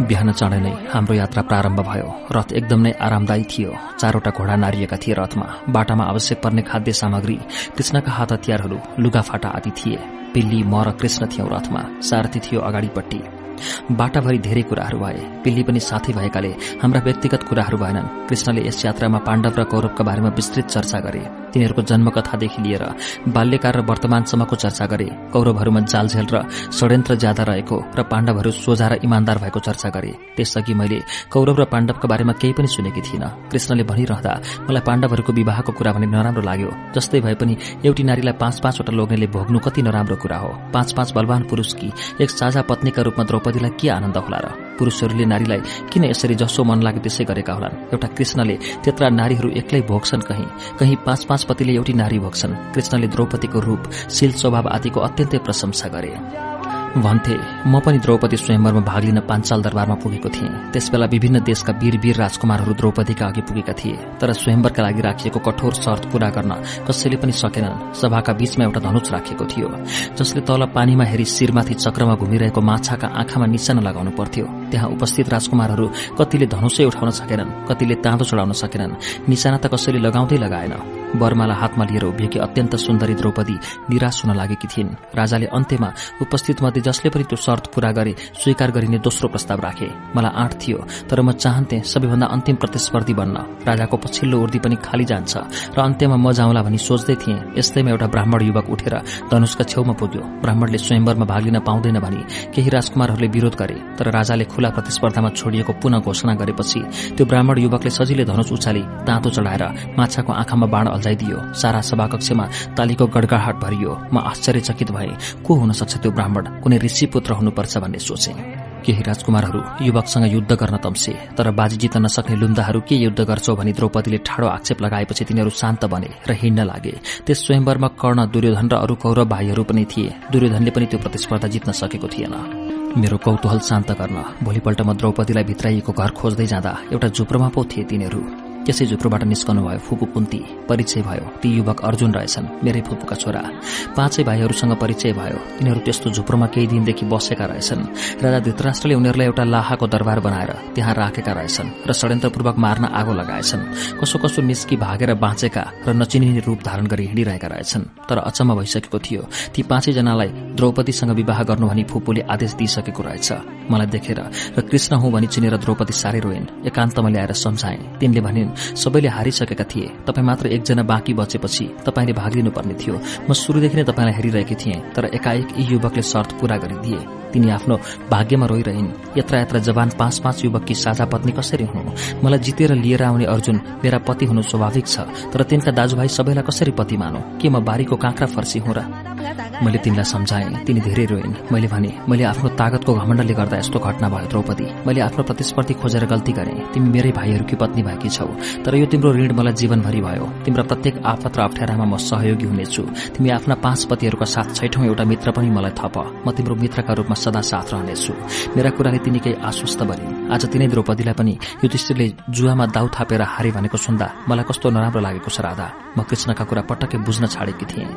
बिहान चाँडै नै हाम्रो यात्रा प्रारम्भ भयो। रथ एकदम नै आरामदायी थियो। चारवटा घोडा नारिएका थिए रथमा बाटामा आवश्यक पर्ने खाद्य सामग्री कृष्णका हात हतियारहरू लुगाफाटा आदि थिए। पिल्ली म र कृष्ण थियौं रथमा सारथी थियो अगाडिपट्टि। बाटाभरि धेरै कुराहरू भए। पिल्ली पनि साथै भएकाले हाम्रा व्यक्तिगत कुराहरू भएनन्। कृष्णले यस यात्रामा पाण्डव र कौरवका बारेमा विस्तृत चर्चा गरे। तिनीहरूको जन्मकथादेखि लिएर बाल्यकाल र वर्तमानसम्मको चर्चा गरे। कौरवहरूमा जालझेल र षड्यन्त्र ज्यादा रहेको र पाण्डवहरू सोझा र इमान्दार भएको चर्चा गरे। त्यसअघि मैले कौरव र पाण्डवका बारेमा केही पनि सुनेकी थिइनँ। कृष्णले भनिरहँदा मलाई पाण्डवहरूको विवाहको कुरा भने नराम्रो लाग्यो। जस्तै भए पनि एउटी नारीलाई पाँच पाँचवटा लोग्नेले भोग्नु कति नराम्रो कुरा हो। पाँच पाँच बलवान पुरूषकी एक साझा पत्नीका रूपमा द्रौपदीलाई के आनन्द होला र पुरूषहरूले नारीलाई किन यसरी जसो मन लाग्यो त्यसै गरेका होलान्? एउटा कृष्णले त्यत्रा नारीहरू एक्लै भोग्छन् कहीँ? कहीँ पाँच पाँच पतिले एउटी नारी भोग्छन्? कृष्णले द्रौपदीको रूप शील स्वभाव आदिको अत्यन्तै प्रशंसा गरे। भन्थे म पनि द्रौपदी स्वयंवरमा भाग लिन पाञ्चाल दरबारमा पुगेको थिएँ। त्यसबेला विभिन्न देशका वीर वीर राजकुमारहरू द्रौपदीका अघि पुगेका थिए तर स्वयंवरका लागि राखिएको कठोर शर्त पूरा गर्न कसैले पनि सकेनन्। सभाका बीचमा एउटा धनुष राखिएको थियो जसले तल पानीमा हेरी शिरमाथि चक्रमा घुमिरहेको माछाका आँखामा निशाना लगाउनु पर्थ्यो। त्यहाँ उपस्थित राजकुमारहरू कतिले धनुषै उठाउन सकेनन् कतिले ताँदो चढाउन सकेनन्। निशाना त कसैले लगाउँदै लगाएन। बर्माला हातमा लिएर उभिएकी अत्यन्त सुन्दरी द्रौपदी निराश हुन लागेकी थिइन्। राजाले अन्त्यमा उपस्थित मध्ये जसले पनि त्यो शर्त पूरा गरे स्वीकार गरिने दोस्रो प्रस्ताव राखे। मलाई आँट थियो तर म चाहन्थे सबैभन्दा अन्तिम प्रतिस्पर्धी बन्न। राजाको पछिल्लो उर्दी पनि खाली जान्छ र अन्त्यमा म जाउँला भनी सोच्दै थिएँ यस्तैमा एउटा ब्राह्मण युवक उठेर धनुषका छेउमा पुग्यो। ब्राह्मणले स्वयंवरमा भाग लिन पाउँदैन भनी केही राजकुमारहरूले विरोध गरे तर राजाले खुला प्रतिस्पर्धामा छोडिएको पुनः घोषणा गरेपछि त्यो ब्राह्मण युवकले सजिलै धनुष उचाली दाँतो चढाएर माछाको आँखामा बाण अल्झाइदियो। सारा सभाकक्षमा तालीको गडगाहाट भरियो। म आश्चर्यचकित भए को हुन सक्छ त्यो ब्राह्मण? कुनै ऋषि पुत्र हुनुपर्छ भन्ने सोचे। केही राजकुमारहरू युवकसँग युद्ध गर्न तम्से तर बाजी जित्न नसक्ने लुम्दाहरू के युद्ध गर्छौ भनी द्रौपदीले ठाडो आक्षेप लगाएपछि तिनीहरू शान्त बने र हिँड्न लागे। त्यस स्वयंवरमा कर्ण दुर्योधन र अरू कौरव भाइहरू पनि थिए। दुर्योधनले पनि त्यो प्रतिस्पर्धा जित्न सकेको थिएन। मेरो कौतूहल शान्त गर्न भोलिपल्ट द्रौपदीलाई भित्राइएको घर खोज्दै जाँदा एउटा झुप्रोमा पो थिए तिनीहरू। त्यसै झुप्रोबाट निस्कनु भयो। फुपू कुन्ती परिचय भयो। ती युवक अर्जुन रहेछन् मेरै फुपूका छोरा। पाँचै भाइहरूसँग परिचय भयो। तिनीहरू त्यस्तो झुप्रोमा केही दिनदेखि बसेका रहेछन्। राजा धृतराष्ट्रले उनीहरूलाई एउटा लाहाको दरबार बनाएर त्यहाँ राखेका रहेछन् र षड्यन्त्रपूर्वक मार्न आगो लगाएछन्। कसो कसो निस्की भागेर बाँचेका र नचिनिने रूप धारण गरी हिँडिरहेका रहेछन्। तर अचम्म भइसकेको थियो। ती पाँचैजनालाई द्रौपदीसँग विवाह गर्नु भनी फुपूले आदेश दिइसकेको रहेछ। मलाई देखेर र कृष्ण हुँ भनी चिनेर द्रौपदी साह्रै रोइन्। एकान्तमा ल्याएर सम्झाए तिनले भनिन् सबैले हारिसकेका थिए। तपाईँ मात्र एकजना बाँकी बचेपछि तपाईँले भाग लिनुपर्ने थियो। म शुरूदेखि नै तपाईँलाई हेरिरहेकी थिएँ तर एकाएक यी युवकले शर्त पूरा गरिदिए। तिनी आफ्नो भाग्यमा रोइरहन्। यत्र यत्र जवान पाँच पाँच युवककी साझा पत्नी कसरी हुनु? मलाई जितेर लिएर आउने अर्जुन मेरा पति हुनु स्वाभाविक छ तर तिनका दाजुभाइ सबैलाई कसरी पति मानौ? के म बारीको काँक्रा फर्सी हुँ र? मैले तिमीलाई सम्झाएँ तिनी धेरै रोइन्। मैले भने मैले आफ्नो तागतको घमण्डले गर्दा यस्तो घटना भयो द्रौपदी। मैले आफ्नो प्रतिस्पर्धी खोजेर गल्ती गरेँ। तिमी मेरै भाइहरूकी पत्नी भएकी छौ। तर यो तिम्रो ऋण मलाई जीवनभरि भयो। तिम्रो प्रत्येक आपत र अप्ठ्यारामा म सहयोगी हुनेछु। तिमी आफ्ना पाँच पतिहरूका साथ छैठौं एउटा मित्र पनि मलाई थप। म तिम्रो मित्रका रूपमा सदा साथ रहनेछु। मेरा कुराले तिनी केही आश्वस्त भरिन् आज तिनै द्रौपदीलाई पनि युधिष्ठिरले जुवामा दाउ थापेर हारे भनेको सुन्दा मलाई कस्तो नराम्रो लागेको छ राधा। म कृष्णका कुरा पटक्कै बुझ्न छाडेकी थिएँ।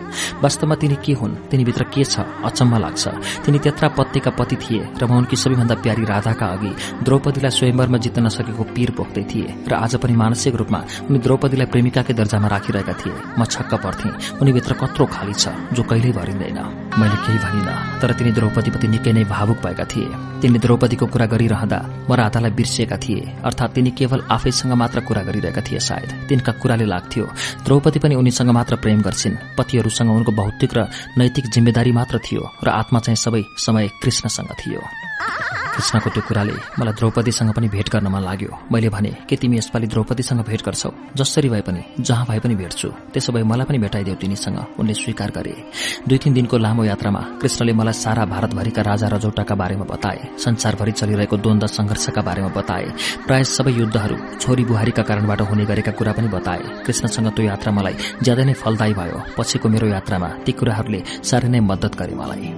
वास्तवमा तिनी के हुन्? तिनीभित्र के छ? अचम्म लाग्छ। तिनी त्यत्रा पत्तेका पति थिए र म उनकी सबैभन्दा प्यारी राधाका अघि द्रौपदीलाई स्वयंवरमा जित्न नसकेको पीर पोख्दै थिए र आज पनि मानसिक रूपमा उनी द्रौपदीलाई प्रेमिकाकै दर्जामा राखिरहेका थिए। म छक्क पर्थे उनीभित्र कत्रो खाली छ जो कहिल्यै भरिँदैन। मैले केही भनिन तर तिनी द्रौपदीप्रति निकै नै भावुक भएका थिए। तिनले द्रौपदीको कुरा गरिरहँदा म राधालाई बिर्सिएका थिए अर्थात् तिनी केवल आफैसँग मात्र कुरा गरिरहेका थिए सायद। तिनका कुराले लाग्थ्यो द्रौपदी पनि उनीसँग मात्र प्रेम गर्छिन्। पतिहरूसँग उनको भौतिक र नैतिक जिम्मेदारी मात्र थियो र आत्मा चाहिँ सबै समय कृष्णसँग थियो। कृष्णको त्यो कुराले मलाई द्रौपदीसँग पनि भेट गर्न मन लाग्यो। मैले भने के तिमी यसपालि द्रौपदीसँग भेट गर्छौ? जसरी भए पनि जहाँ भए पनि भेट्छु। त्यसो भए मलाई पनि भेटाइदेऊ तिनीसँग। उनले स्वीकार गरे। दुई तीन दिनको लामो यात्रामा कृष्णले मलाई सारा भारतभरिका राजा रजौटाका बारेमा बताए संसारभरि चलिरहेको द्वन्द संघर्षका बारेमा बताए प्राय सबै युद्धहरू छोरी बुहारीका कारणबाट हुने गरेका कुरा पनि बताए। कृष्णसँग त्यो यात्रा मलाई ज्यादै नै फलदायी भयो। पछिको मेरो यात्रामा ती कुराहरूले साह्रै नै मद्दत गरे मलाई।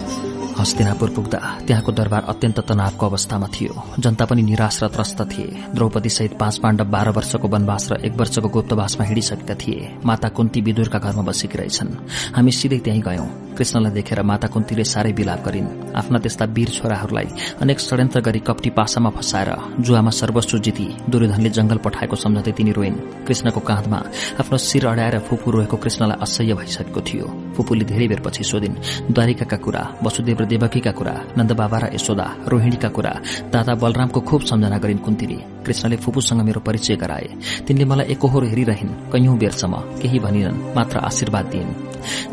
हस्तिनापुर पुग्दा त्यहाँको दरबार अत्यन्त तनावको अवस्थामा थियो। जनता पनि निराश र त्रस्त थिए। द्रौपदी सहित पाँच पाण्डव बाह्र वर्षको वनवास र एक वर्षको गुप्तवासमा हिँडिसकेका थिए। माता कुन्ती विदुरका घरमा बसेकी रहेछन्। हामी सिधै त्यहीँ गयौं। कृष्णलाई देखेर माता कुन्तीले साह्रै विलाप गरिन्। आफ्ना त्यस्ता वीर छोराहरूलाई अनेक षड्यन्त्र गरी कप्टी पासामा फसाएर जुवामा सर्वस्व जिती दुर्योधनले जंगल पठाएको सम्झँदै तिनी रोइन्। कृष्णको काँधमा आफ्नो शिर अडाएर फुपू रोएको कृष्णलाई असह्य भइसकेको थियो। फुपूले धेरै बेरपछि सोधिन् द्वारिकाका कुरा वसुदेव र देवकीका कुरा नन्दबाबा र यशोदा रोहिणीका कुरा। दादा बलरामको खूब सम्झना गरिन् कुन्तीले। कृष्णले फुपूसँग मेरो परिचय गराए। तिनले मलाई एकहोरो हेरिरहन् कैयौं बेरसम्म? केही भनिनन् मात्र आशीर्वाद दिइन्।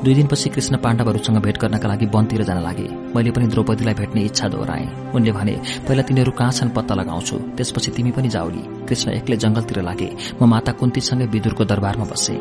दुई दिनपछि कृष्ण पाण्डवहरूसँग भेट गर्नका लागि वनतिर जान लागे। मैले पनि द्रौपदीलाई भेट्ने इच्छा दोहोऱ्याए। उनले भने पहिला तिनीहरू कहाँ छन् पत्ता लगाउँछु? त्यसपछि तिमी पनि जाउली। कृष्ण एक्लै जंगलतिर लागे। म माता कुन्तीसँगै विदुरको दरबारमा बसे।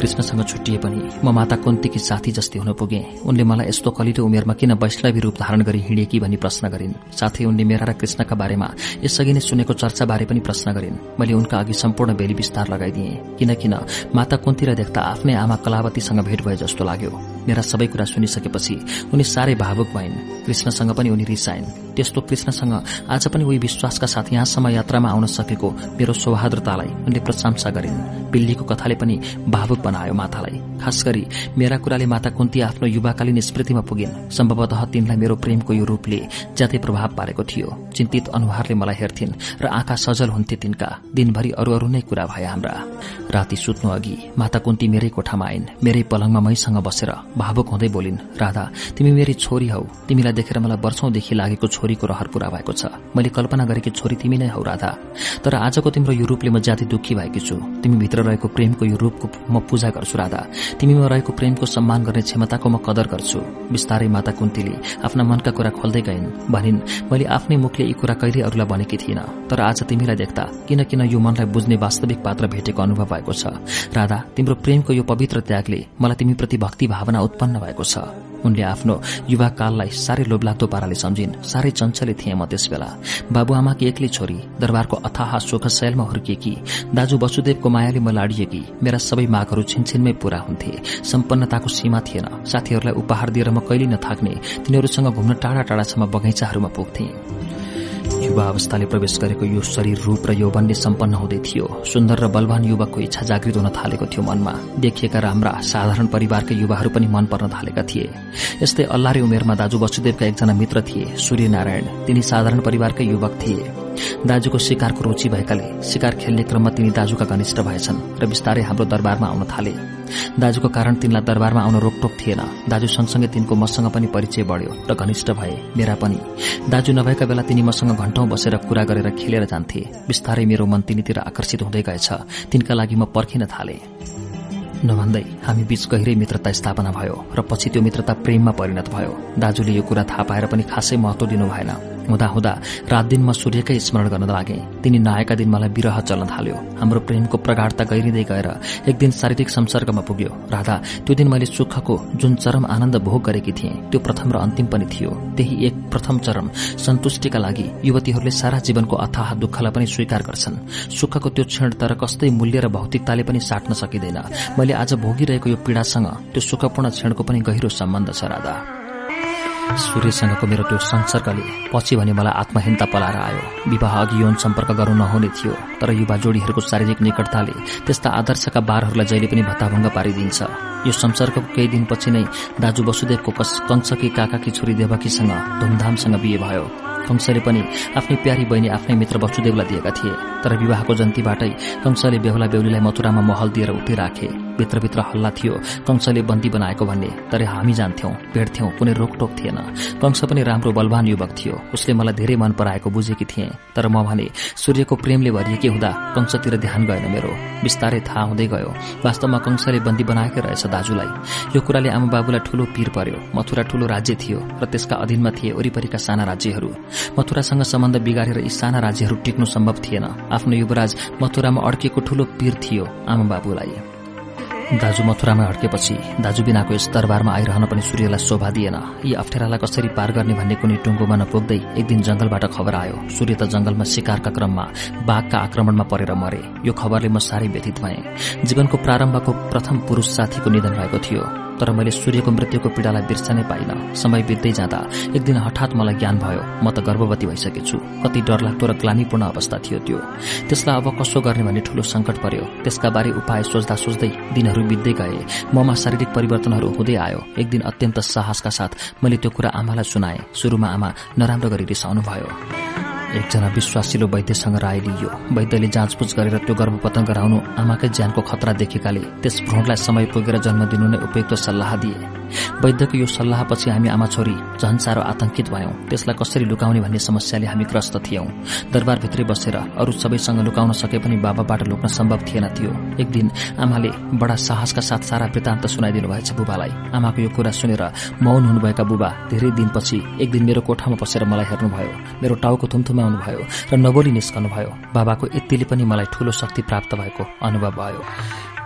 कृष्णसँग छुट्टिए पनि म माता कुन्तीकी साथी जस्तै हुन पुगे। उनले मलाई यस्तो कलिलो उमेरमा किन वैष्णवी रूप धारण गरी हिँडेकी भनी प्रश्न गरिन्। साथै उनले मेरा र कृष्णका बारेमा यसअघि नै सुनेको चर्चा बारे पनि प्रश्न गरिन्। मैले उनका अघि सम्पूर्ण बेली विस्तार लगाइदिए। किनकिन माता कुन्तीलाई देख्दा आफ्नै आमा कलावतीसँग भेट भए जस्तो लाग्यो। मेरा सबै कुरा सुनिसकेपछि उनी साह्रै भावुक भइन्। कृष्णसँग पनि उनी रिसाइन्। त्यस्तो कृष्णसँग आज पनि उही विश्वासका साथ यहाँसम्म यात्रामा आउन सकेको मेरो सौहार्द्रतालाई उनले प्रशंसा गरिन्। पिल्लीको कथाले पनि भावुक बनायो मातालाई। खास गरी मेरा कुराले माता कुन्ती आफ्नो युवाकालीन स्मृतिमा पुगिन्। सम्भवतः तिनलाई मेरो प्रेमको यो रूपले ज्यादै प्रभाव पारेको थियो। चिन्तित अनुहारले मलाई हेर्थिन् र आँखा सजल हुन्थे तिनका। दिनभरि अरू अरू नै कुरा भए हाम्रा। राति सुत्नु अघि माता कुन्ती मेरै कोठामा आइन्। मेरै पलङमा मैसँग बसेर भावुक हुँदै बोलिन् राधा तिमी मेरी छोरी हौ। तिमीलाई देखेर मलाई वर्षौंदेखि लागेको छोरीको रहर पूरा भएको छ। मैले कल्पना गरेकी छोरी तिमी नै हौ राधा। तर आजको तिम्रो यो रूपले म ज्यादै दुखी भएकी छु। तिमी भित्र रहेको प्रेमको यो रूपको म पूजा गर्छु राधा। तिमीमा रहेको प्रेमको सम्मान गर्ने क्षमताको म कदर गर्छु। बिस्तारै माता कुन्तीले आफ्ना मनका कुरा खोल्दै गइन्। भनिन् मैले आफ्नै मुखले यी कुरा कहिले अरूलाई भनेकी थिइन। तर आज तिमीलाई देख्दा किन किन यो मनलाई बुझ्ने वास्तविक पात्र भेटेको अनुभव भएको छ। राधा तिम्रो प्रेमको यो पवित्र त्यागले मलाई तिमीप्रति भक्ति भावना उत्पन्न भएको छ। उनले आफ्नो युवा काललाई साह्रै लोभलाग्दो पाराले सम्झिन् साह्रै चञ्चले थिए म त्यसबेला। बाबुआमाकी एक्लै छोरी दरबारको अथाह शोक शैलमा हुर्किएकी दाजु वसुदेवको मायाले म लाडिएकी मेरा सबै मागहरू छिनछिनमै पूरा हुन्थे। सम्पन्नताको सीमा थिएन। साथीहरूलाई उपहार दिएर म कहिले नथाक्ने तिनीहरूसँग घुम्न टाढा टाढासम्म बगैँचाहरूमा पुग्थे। युवा अवस्थाले प्रवेश गरेको यो शरीर रूप र यौवनले सम्पन्न हुँदै थियो। सुन्दर र बलवान युवकको इच्छा जागृत हुन थालेको थियो मनमा। देखिएका राम्रा साधारण परिवारका युवाहरू पनि मन पर्न थालेका थिए। यस्तै अल्लारे उमेरमा दाजु वसुदेवका एकजना मित्र थिए सूर्यनारायण। तिनी साधारण परिवारकै युवक थिए। दाजुको शिकारको रुचि भएकाले शिकार खेल्ने क्रममा तिनी दाजुका घनिष्ठ भएछन् र बिस्तारै हाम्रो दरबारमा आउन थाले। दाजुको कारण तिनलाई दरबारमा आउन रोकटोक थिएन। दाजु सँगसँगै तिनको मसँग पनि परिचय बढ्यो र घनिष्ठ भए। मेरा पनि। दाजु नभएका बेला तिनी मसँग घण्टौं बसेर कुरा गरेर खेलेर जान्थे। बिस्तारै मेरो मन तिनीतिर आकर्षित हुँदै गएछ। तिनका लागि म पर्खिन थाले। नभन्दै हामी बीच गहिरै मित्रता स्थापना भयो र पछि त्यो मित्रता प्रेममा परिणत भयो। दाजुले यो कुरा थाहा पाएर पनि खासै महत्व दिनु भएन हुँदा हुँदा रात दिन म सूर्यकै स्मरण गर्न लागे। तिनी नआएका दिन मलाई विरह चल्न थाल्यो। हाम्रो प्रेमको प्रगाढता गहिरिँदै गएर एक दिन शारीरिक संसर्गमा पुग्यो। राधा त्यो दिन मैले सुखको जुन चरम आनन्द भोग गरेकी थिएँ त्यो प्रथम र अन्तिम पनि थियो। त्यही एक प्रथम चरम सन्तुष्टिका लागि युवतीहरूले सारा जीवनको अथाह दुःखलाई पनि स्वीकार गर्छन्। सुखको त्यो क्षण तर कस्तै मूल्य र भौतिकताले पनि साट्न सकिँदैन। मैले आज भोगिरहेको यो पीड़ासँग त्यो सुखपूर्ण क्षणको पनि गहिरो सम्बन्ध छ राधा। सूर्यसँगको मेरो त्यो संसर्गले पछि भने मलाई आत्महीनता पलाएर आयो। विवाह अघि यौन सम्पर्क गर्नु नहुने थियो तर युवा जोडीहरूको शारीरिक निकटताले त्यस्ता आदर्शका बारहरूलाई जहिले पनि भत्ताभङ्ग पारिदिन्छ। यो संसर्गको केही दिनपछि नै दाजु वसुदेवको कंसकी काकाकी छोरी देवकीसँग धुमधामसँग बिहे भयो। कंसले पनि आफ्नै प्यारी बहिनी आफ्नै मित्र वसुदेवलाई दिएका थिए। तर विवाहको जन्तीबाटै कंसले बेहुला बेहुलीलाई मथुरामा महल दिएर उठे राखे। भित्रभित्र हल्ला थियो कंसले बन्दी बनाएको भन्ने। तर हामी जान्थ्यौं भेट्थ्यौं कुनै रोकटोक थिएन। कंस पनि राम्रो बलवान युवक थियो। उसले मलाई धेरै मन पराएको बुझेकी थिए। तर म भने सूर्यको प्रेमले भरिएकी हुँदा कंसतिर ध्यान गएन मेरो। बिस्तारै थाहा हुँदै गयो। वास्तवमा कंसले बन्दी बनाएकै रहेछ दाजुलाई। यो कुराले आमा बाबुलाई ठूलो पीर पर्यो। मथुरा ठूलो राज्य थियो र त्यसका अधीनमा थिए वरिपरिका साना राज्यहरू। मथुरासँग सम्बन्ध बिगारेर यी साना राज्यहरू टिक्नु सम्भव थिएन। आफ्नो युवराज मथुरामा अड्किएको ठूलो पीर थियो आमा बाबुलाई। दाजु मथुरामा हड्केपछि दाजु बिनाको यस दरबारमा आइरहन पनि सूर्यलाई शोभा दिएन। यी अप्ठ्यारालाई कसरी पार गर्ने भन्ने कुनै टुङ्गोमा नपुग्दै एक दिन जंगलबाट खबर आयो। सूर्य त जंगलमा शिकारका क्रममा बाघका आक्रमणमा परेर मरे। यो खबरले म साह्रै व्यथित भए। जीवनको प्रारम्भको प्रथम पुरूष साथीको निधन भएको थियो। तर मैले सूर्यको मृत्युको पीड़ालाई बिर्सनै पाइन। समय बित्दै जाँदा एक दिन हठात मलाई ज्ञान भयो म त गर्भवती भइसकेछु। कति डरलाग्दो र ग्लानीपूर्ण अवस्था थियो त्यो। त्यसलाई अब कसो गर्ने भन्ने ठूलो संकट पर्यो। त्यसका बारे उपाय सोच्दा सोच्दै दिनहरू बित्दै गए। ममा शारीरिक परिवर्तनहरू हुँदै आयो। एक दिन अत्यन्त साहसका साथ मैले त्यो कुरा आमालाई सुनाए। शुरूमा आमा नराम्रो गरी रिसाउनु भयो एकजना विश्वासिलो वैद्यसँग राय लिइयो। वैद्यले जाँचबुझ गरेर त्यो गर्भपतन गराउनु आमाकै ज्यानको खतरा देखेकाले त्यस भ्रूणलाई समय पुगेर जन्म दिनु नै उपयुक्त सल्लाह दिए। वैद्यको यो सल्लाहपछि हामी आमा छोरी झन् साह्रो आतंकित भयौं। त्यसलाई कसरी लुकाउने भन्ने समस्याले हामी ग्रस्त थियौं। दरबारभित्रै बसेर अरू सबैसँग लुकाउन सके पनि बाबाबाट लुक्न सम्भव थिएन थियो। एक दिन आमाले बडा साहसका साथ सारा वृत्तान्त सुनाइदिनु भएछ बुबालाई। आमाको यो कुरा सुनेर मौन हुनुभएका बुबा धेरै दिनपछि एक दिन मेरो कोठामा बसेर मलाई हेर्नुभयो। मेरो टाउको थुम्थुमाउनु भयो र नबोली निस्कनुभयो। बाबाको यतिले पनि मलाई ठूलो शक्ति प्राप्त भएको अनुभव भयो।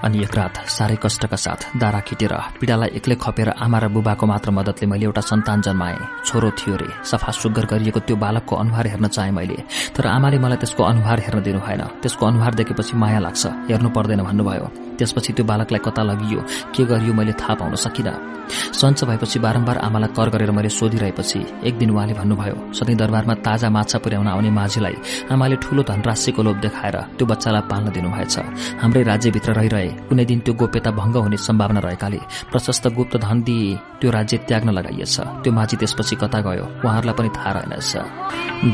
अनि एक रात साह्रै कष्टका साथ दारा खिटेर पीड़ालाई एक्लै खपेर आमा र बुबाको मात्र मदतले मैले एउटा सन्तान जन्माए। छोरो थियो रे। सफा सुग्घर गरिएको त्यो बालकको अनुहार हेर्न चाहे मैले। तर आमाले मलाई त्यसको अनुहार हेर्न दिनु भएन। त्यसको अनुहार देखेपछि माया लाग्छ। हेर्नु पर्दैन भन्नुभयो। त्यसपछि त्यो बालकलाई कता लगियो? के गरियो मैले थाहा पाउन सकिनँ। सञ्च भएपछि बारम्बार आमालाई कर गरेर मैले सोधिरहेपछि एक दिन उहाँले भन्नुभयो सधैँ दरबारमा ताजा माछा पुर्याउन आउने माझीलाई आमाले ठूलो धनराशिको लोभ देखाएर त्यो बच्चालाई पाल्न दिनुभएछ। हाम्रै राज्यभित्र रहिरहे कुनै दिन त्यो गोप्यता भंग हुने सम्भावना रहेकाले प्रशस्त गुप्त धन दिए त्यो राज्य त्याग्न लगाइएछ। त्यो माझी त्यसपछि कता गयो? उहाँहरूलाई पनि थाहा रहेनछ।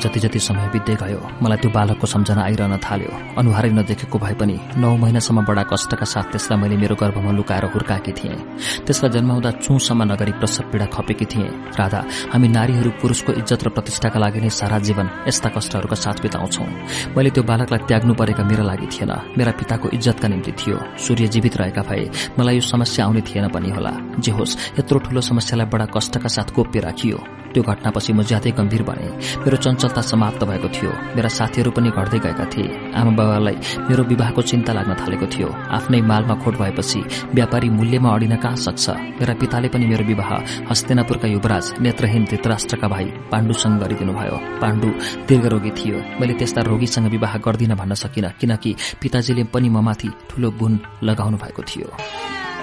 जति जति समय बित्दै गयो मलाई त्यो बालकको सम्झना आइरहन थाल्यो। अनुहारै नदेखेको भए पनि नौ महिनासम्म बडा कष्टका साथ त्यसलाई मैले मेरो गर्भमा लुकाएर हुर्काएकी थिएँ। त्यसलाई जन्माउँदा चुसम्म नगरी प्रसव पीड़ा खपेकी थिएँ। राधा हामी नारीहरू पुरूषको इज्जत र प्रतिष्ठाका लागि नै सारा जीवन यस्ता कष्टहरूका साथ बिताउँछौ। मैले त्यो बालकलाई त्याग्नु परेका मेरा लागि थिएन। मेरा पिताको इज्जतका निम्ति थियो। सूर्य जीवित रहेका भए मलाई यो समस्या आउने थिएन पनि होला। जे होस् यत्रो ठूलो समस्यालाई बडा कष्टका साथ गोप्य राखियो। त्यो घटनापछि म ज्यादै गम्भीर बने। मेरो चञ्चलता समाप्त भएको थियो। मेरा साथीहरू पनि घट्दै गएका थिए। आमा बाबालाई मेरो विवाहको चिन्ता लाग्न थालेको थियो। आफ्नै मालमा खोट भएपछि व्यापारी मूल्यमा अडिन कहाँ सक्छ? मेरा पिताले पनि मेरो विवाह हस्तिनापुरका युवराज नेत्रहीन धृतराष्ट्रका भाइ पाण्डुसँग गरिदिनु भयो पाण्डु दीर्घरोगी थियो। मैले त्यस्ता रोगीसँग विवाह गर्दिन भन्न सकिन किनकि पिताजीले पनि ममाथि ठूलो गुण लगाउनु भएको थियो।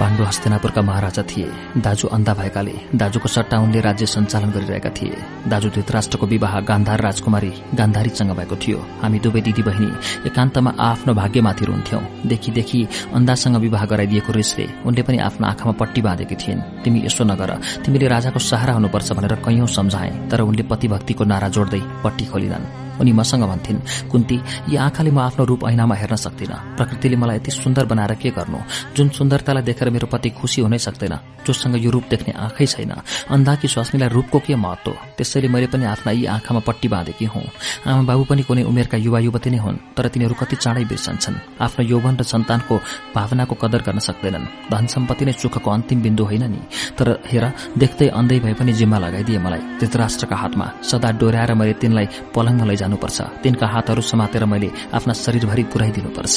पाण्डु हस्तिनापुरका महाराजा थिए। दाजु अन्धा भएकाले दाजुको सट्टा उनले राज्य सञ्चालन गरिरहेका थिए। दाजु धृतराष्ट्रको विवाह गान्धार राजकुमारी गान्धारीसँग भएको थियो। हामी दुवै दिदी बहिनी एकान्तमा आफ्नो भाग्यमाथि रुन्थ्यौं। देखि अन्धासँग विवाह गराइदिएको रिसले उनले पनि आफ्नो आँखामा पट्टी बाँधेकी थिइन्। तिमी यसो नगर तिमीले राजाको सहारा हुनुपर्छ भनेर कैयौं सम्झाए तर उनले पतिभक्तिको नारा जोड्दै पट्टी खोलिनन्। उनी मसँग भन्थिन् कुन्ती यी आँखाले म आफ्नो रूप ऐनामा हेर्न सक्दिनँ। प्रकृतिले मलाई यति सुन्दर बनाएर के गर्नु? जुन सुन्दरतालाई देखेर मेरो पति खुसी हुनै सक्दैन जोसँग यो रूप देख्ने आँखै छैन। अन्धाकी स्वास्नीलाई रूपको के महत्व त्यसैले मैले पनि आफ्ना यी आँखामा पट्टी बाँधेकी हुँ। आमा बाबु पनि कुनै उमेरका युवा युवती नै हुन् तर तिनीहरू कति चाँडै बिर्सन्छन्। आफ्नो यौवन र सन्तानको भावनाको कदर गर्न सक्दैनन्। धन सम्पत्ति नै सुखको अन्तिम बिन्दु होइन नि। तर हेर देख्दै अन्धै भए पनि जिम्मा लगाइदिए मलाई धृतराष्ट्रका हातमा। सदा डोर्याएर मैले तिनलाई पलङमा लैजानुपर्छ तिनका हातहरू समातेर मैले आफ्ना शरीरभरि पुर्याइदिनुपर्छ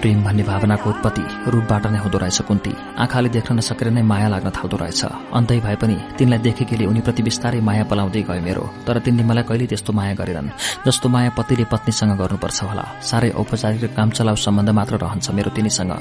प्रेम भन्ने भावनाको उत्पत्ति रूपबाट नै हुँदो रहेछ कुन्ती। आँखाले देख्न नसकेर नै माया लाग्न थाल्दो रहेछ। अन्तै भए पनि तिनलाई देखेकीले उनीप्रति बिस्तारै माया पलाउँदै गयो मेरो। तर तिनले मलाई कहिले त्यस्तो माया गरेनन्। जस्तो माया पतिले पत्नीसँग गर्नुपर्छ होला। साह्रै औपचारिक र काम चलाउ सम्बन्ध मात्र रहन्छ मेरो तिनीसँग।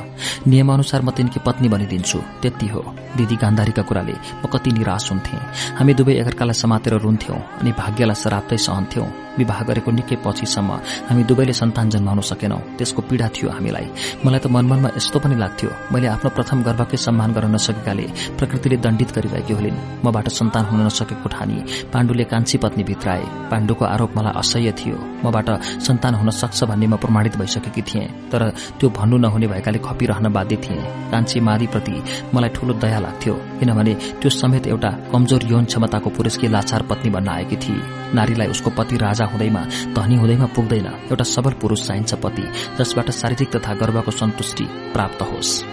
नियमअनुसार म तिनकी पत्नी बनिदिन्छु। त्यति हो। दिदी गान्धारीका कुराले म कति निराश हुन्थे। हामी दुवै एकअर्कालाई समातेर रुन्थ्यौं अनि भाग्यलाई सराप्दै सहन्थ्यौं। विवाह गरेको निकै पछिसम्म हामी दुवैले सन्तान जन्माउन सकेनौं। त्यसको पीड़ा थियो हामीलाई। मलाई त मनमनमा यस्तो पनि लाग्थ्यो। मैले आफ्नो प्रथम गर्भकै सम्मान गर्न नसकेकाले प्रकृतिले दण्डित गरिरहेकी होलिन् मबाट सन्तान हुन नसकेको ठानी पाण्डुले कान्छी पत्नी भित्राए पाण्डुको आरोप मलाई असह्य थियो। मबाट सन्तान हुन सक्छ भन्ने म प्रमाणित भइसकेकी थिएँ तर त्यो भन्नु नहुने भएकाले खपिरहन बाध्य थिएँ। कान्छी मारीप्रति मलाई ठूलो दया लाग्थ्यो किनभने त्यो समेत एउटा कमजोर यौन क्षमताको पुरुषकी लाचार पत्नी बन्न आएकी थिए। नारीलाई उसको पति राजा हुँदैमा धनी हुँदैमा पुग्दैन। एउटा सबल पुरूष चाहिन्छ पति जसबाट शारीरिक तथा गर्वको सन्तुष्टि प्राप्त होस्।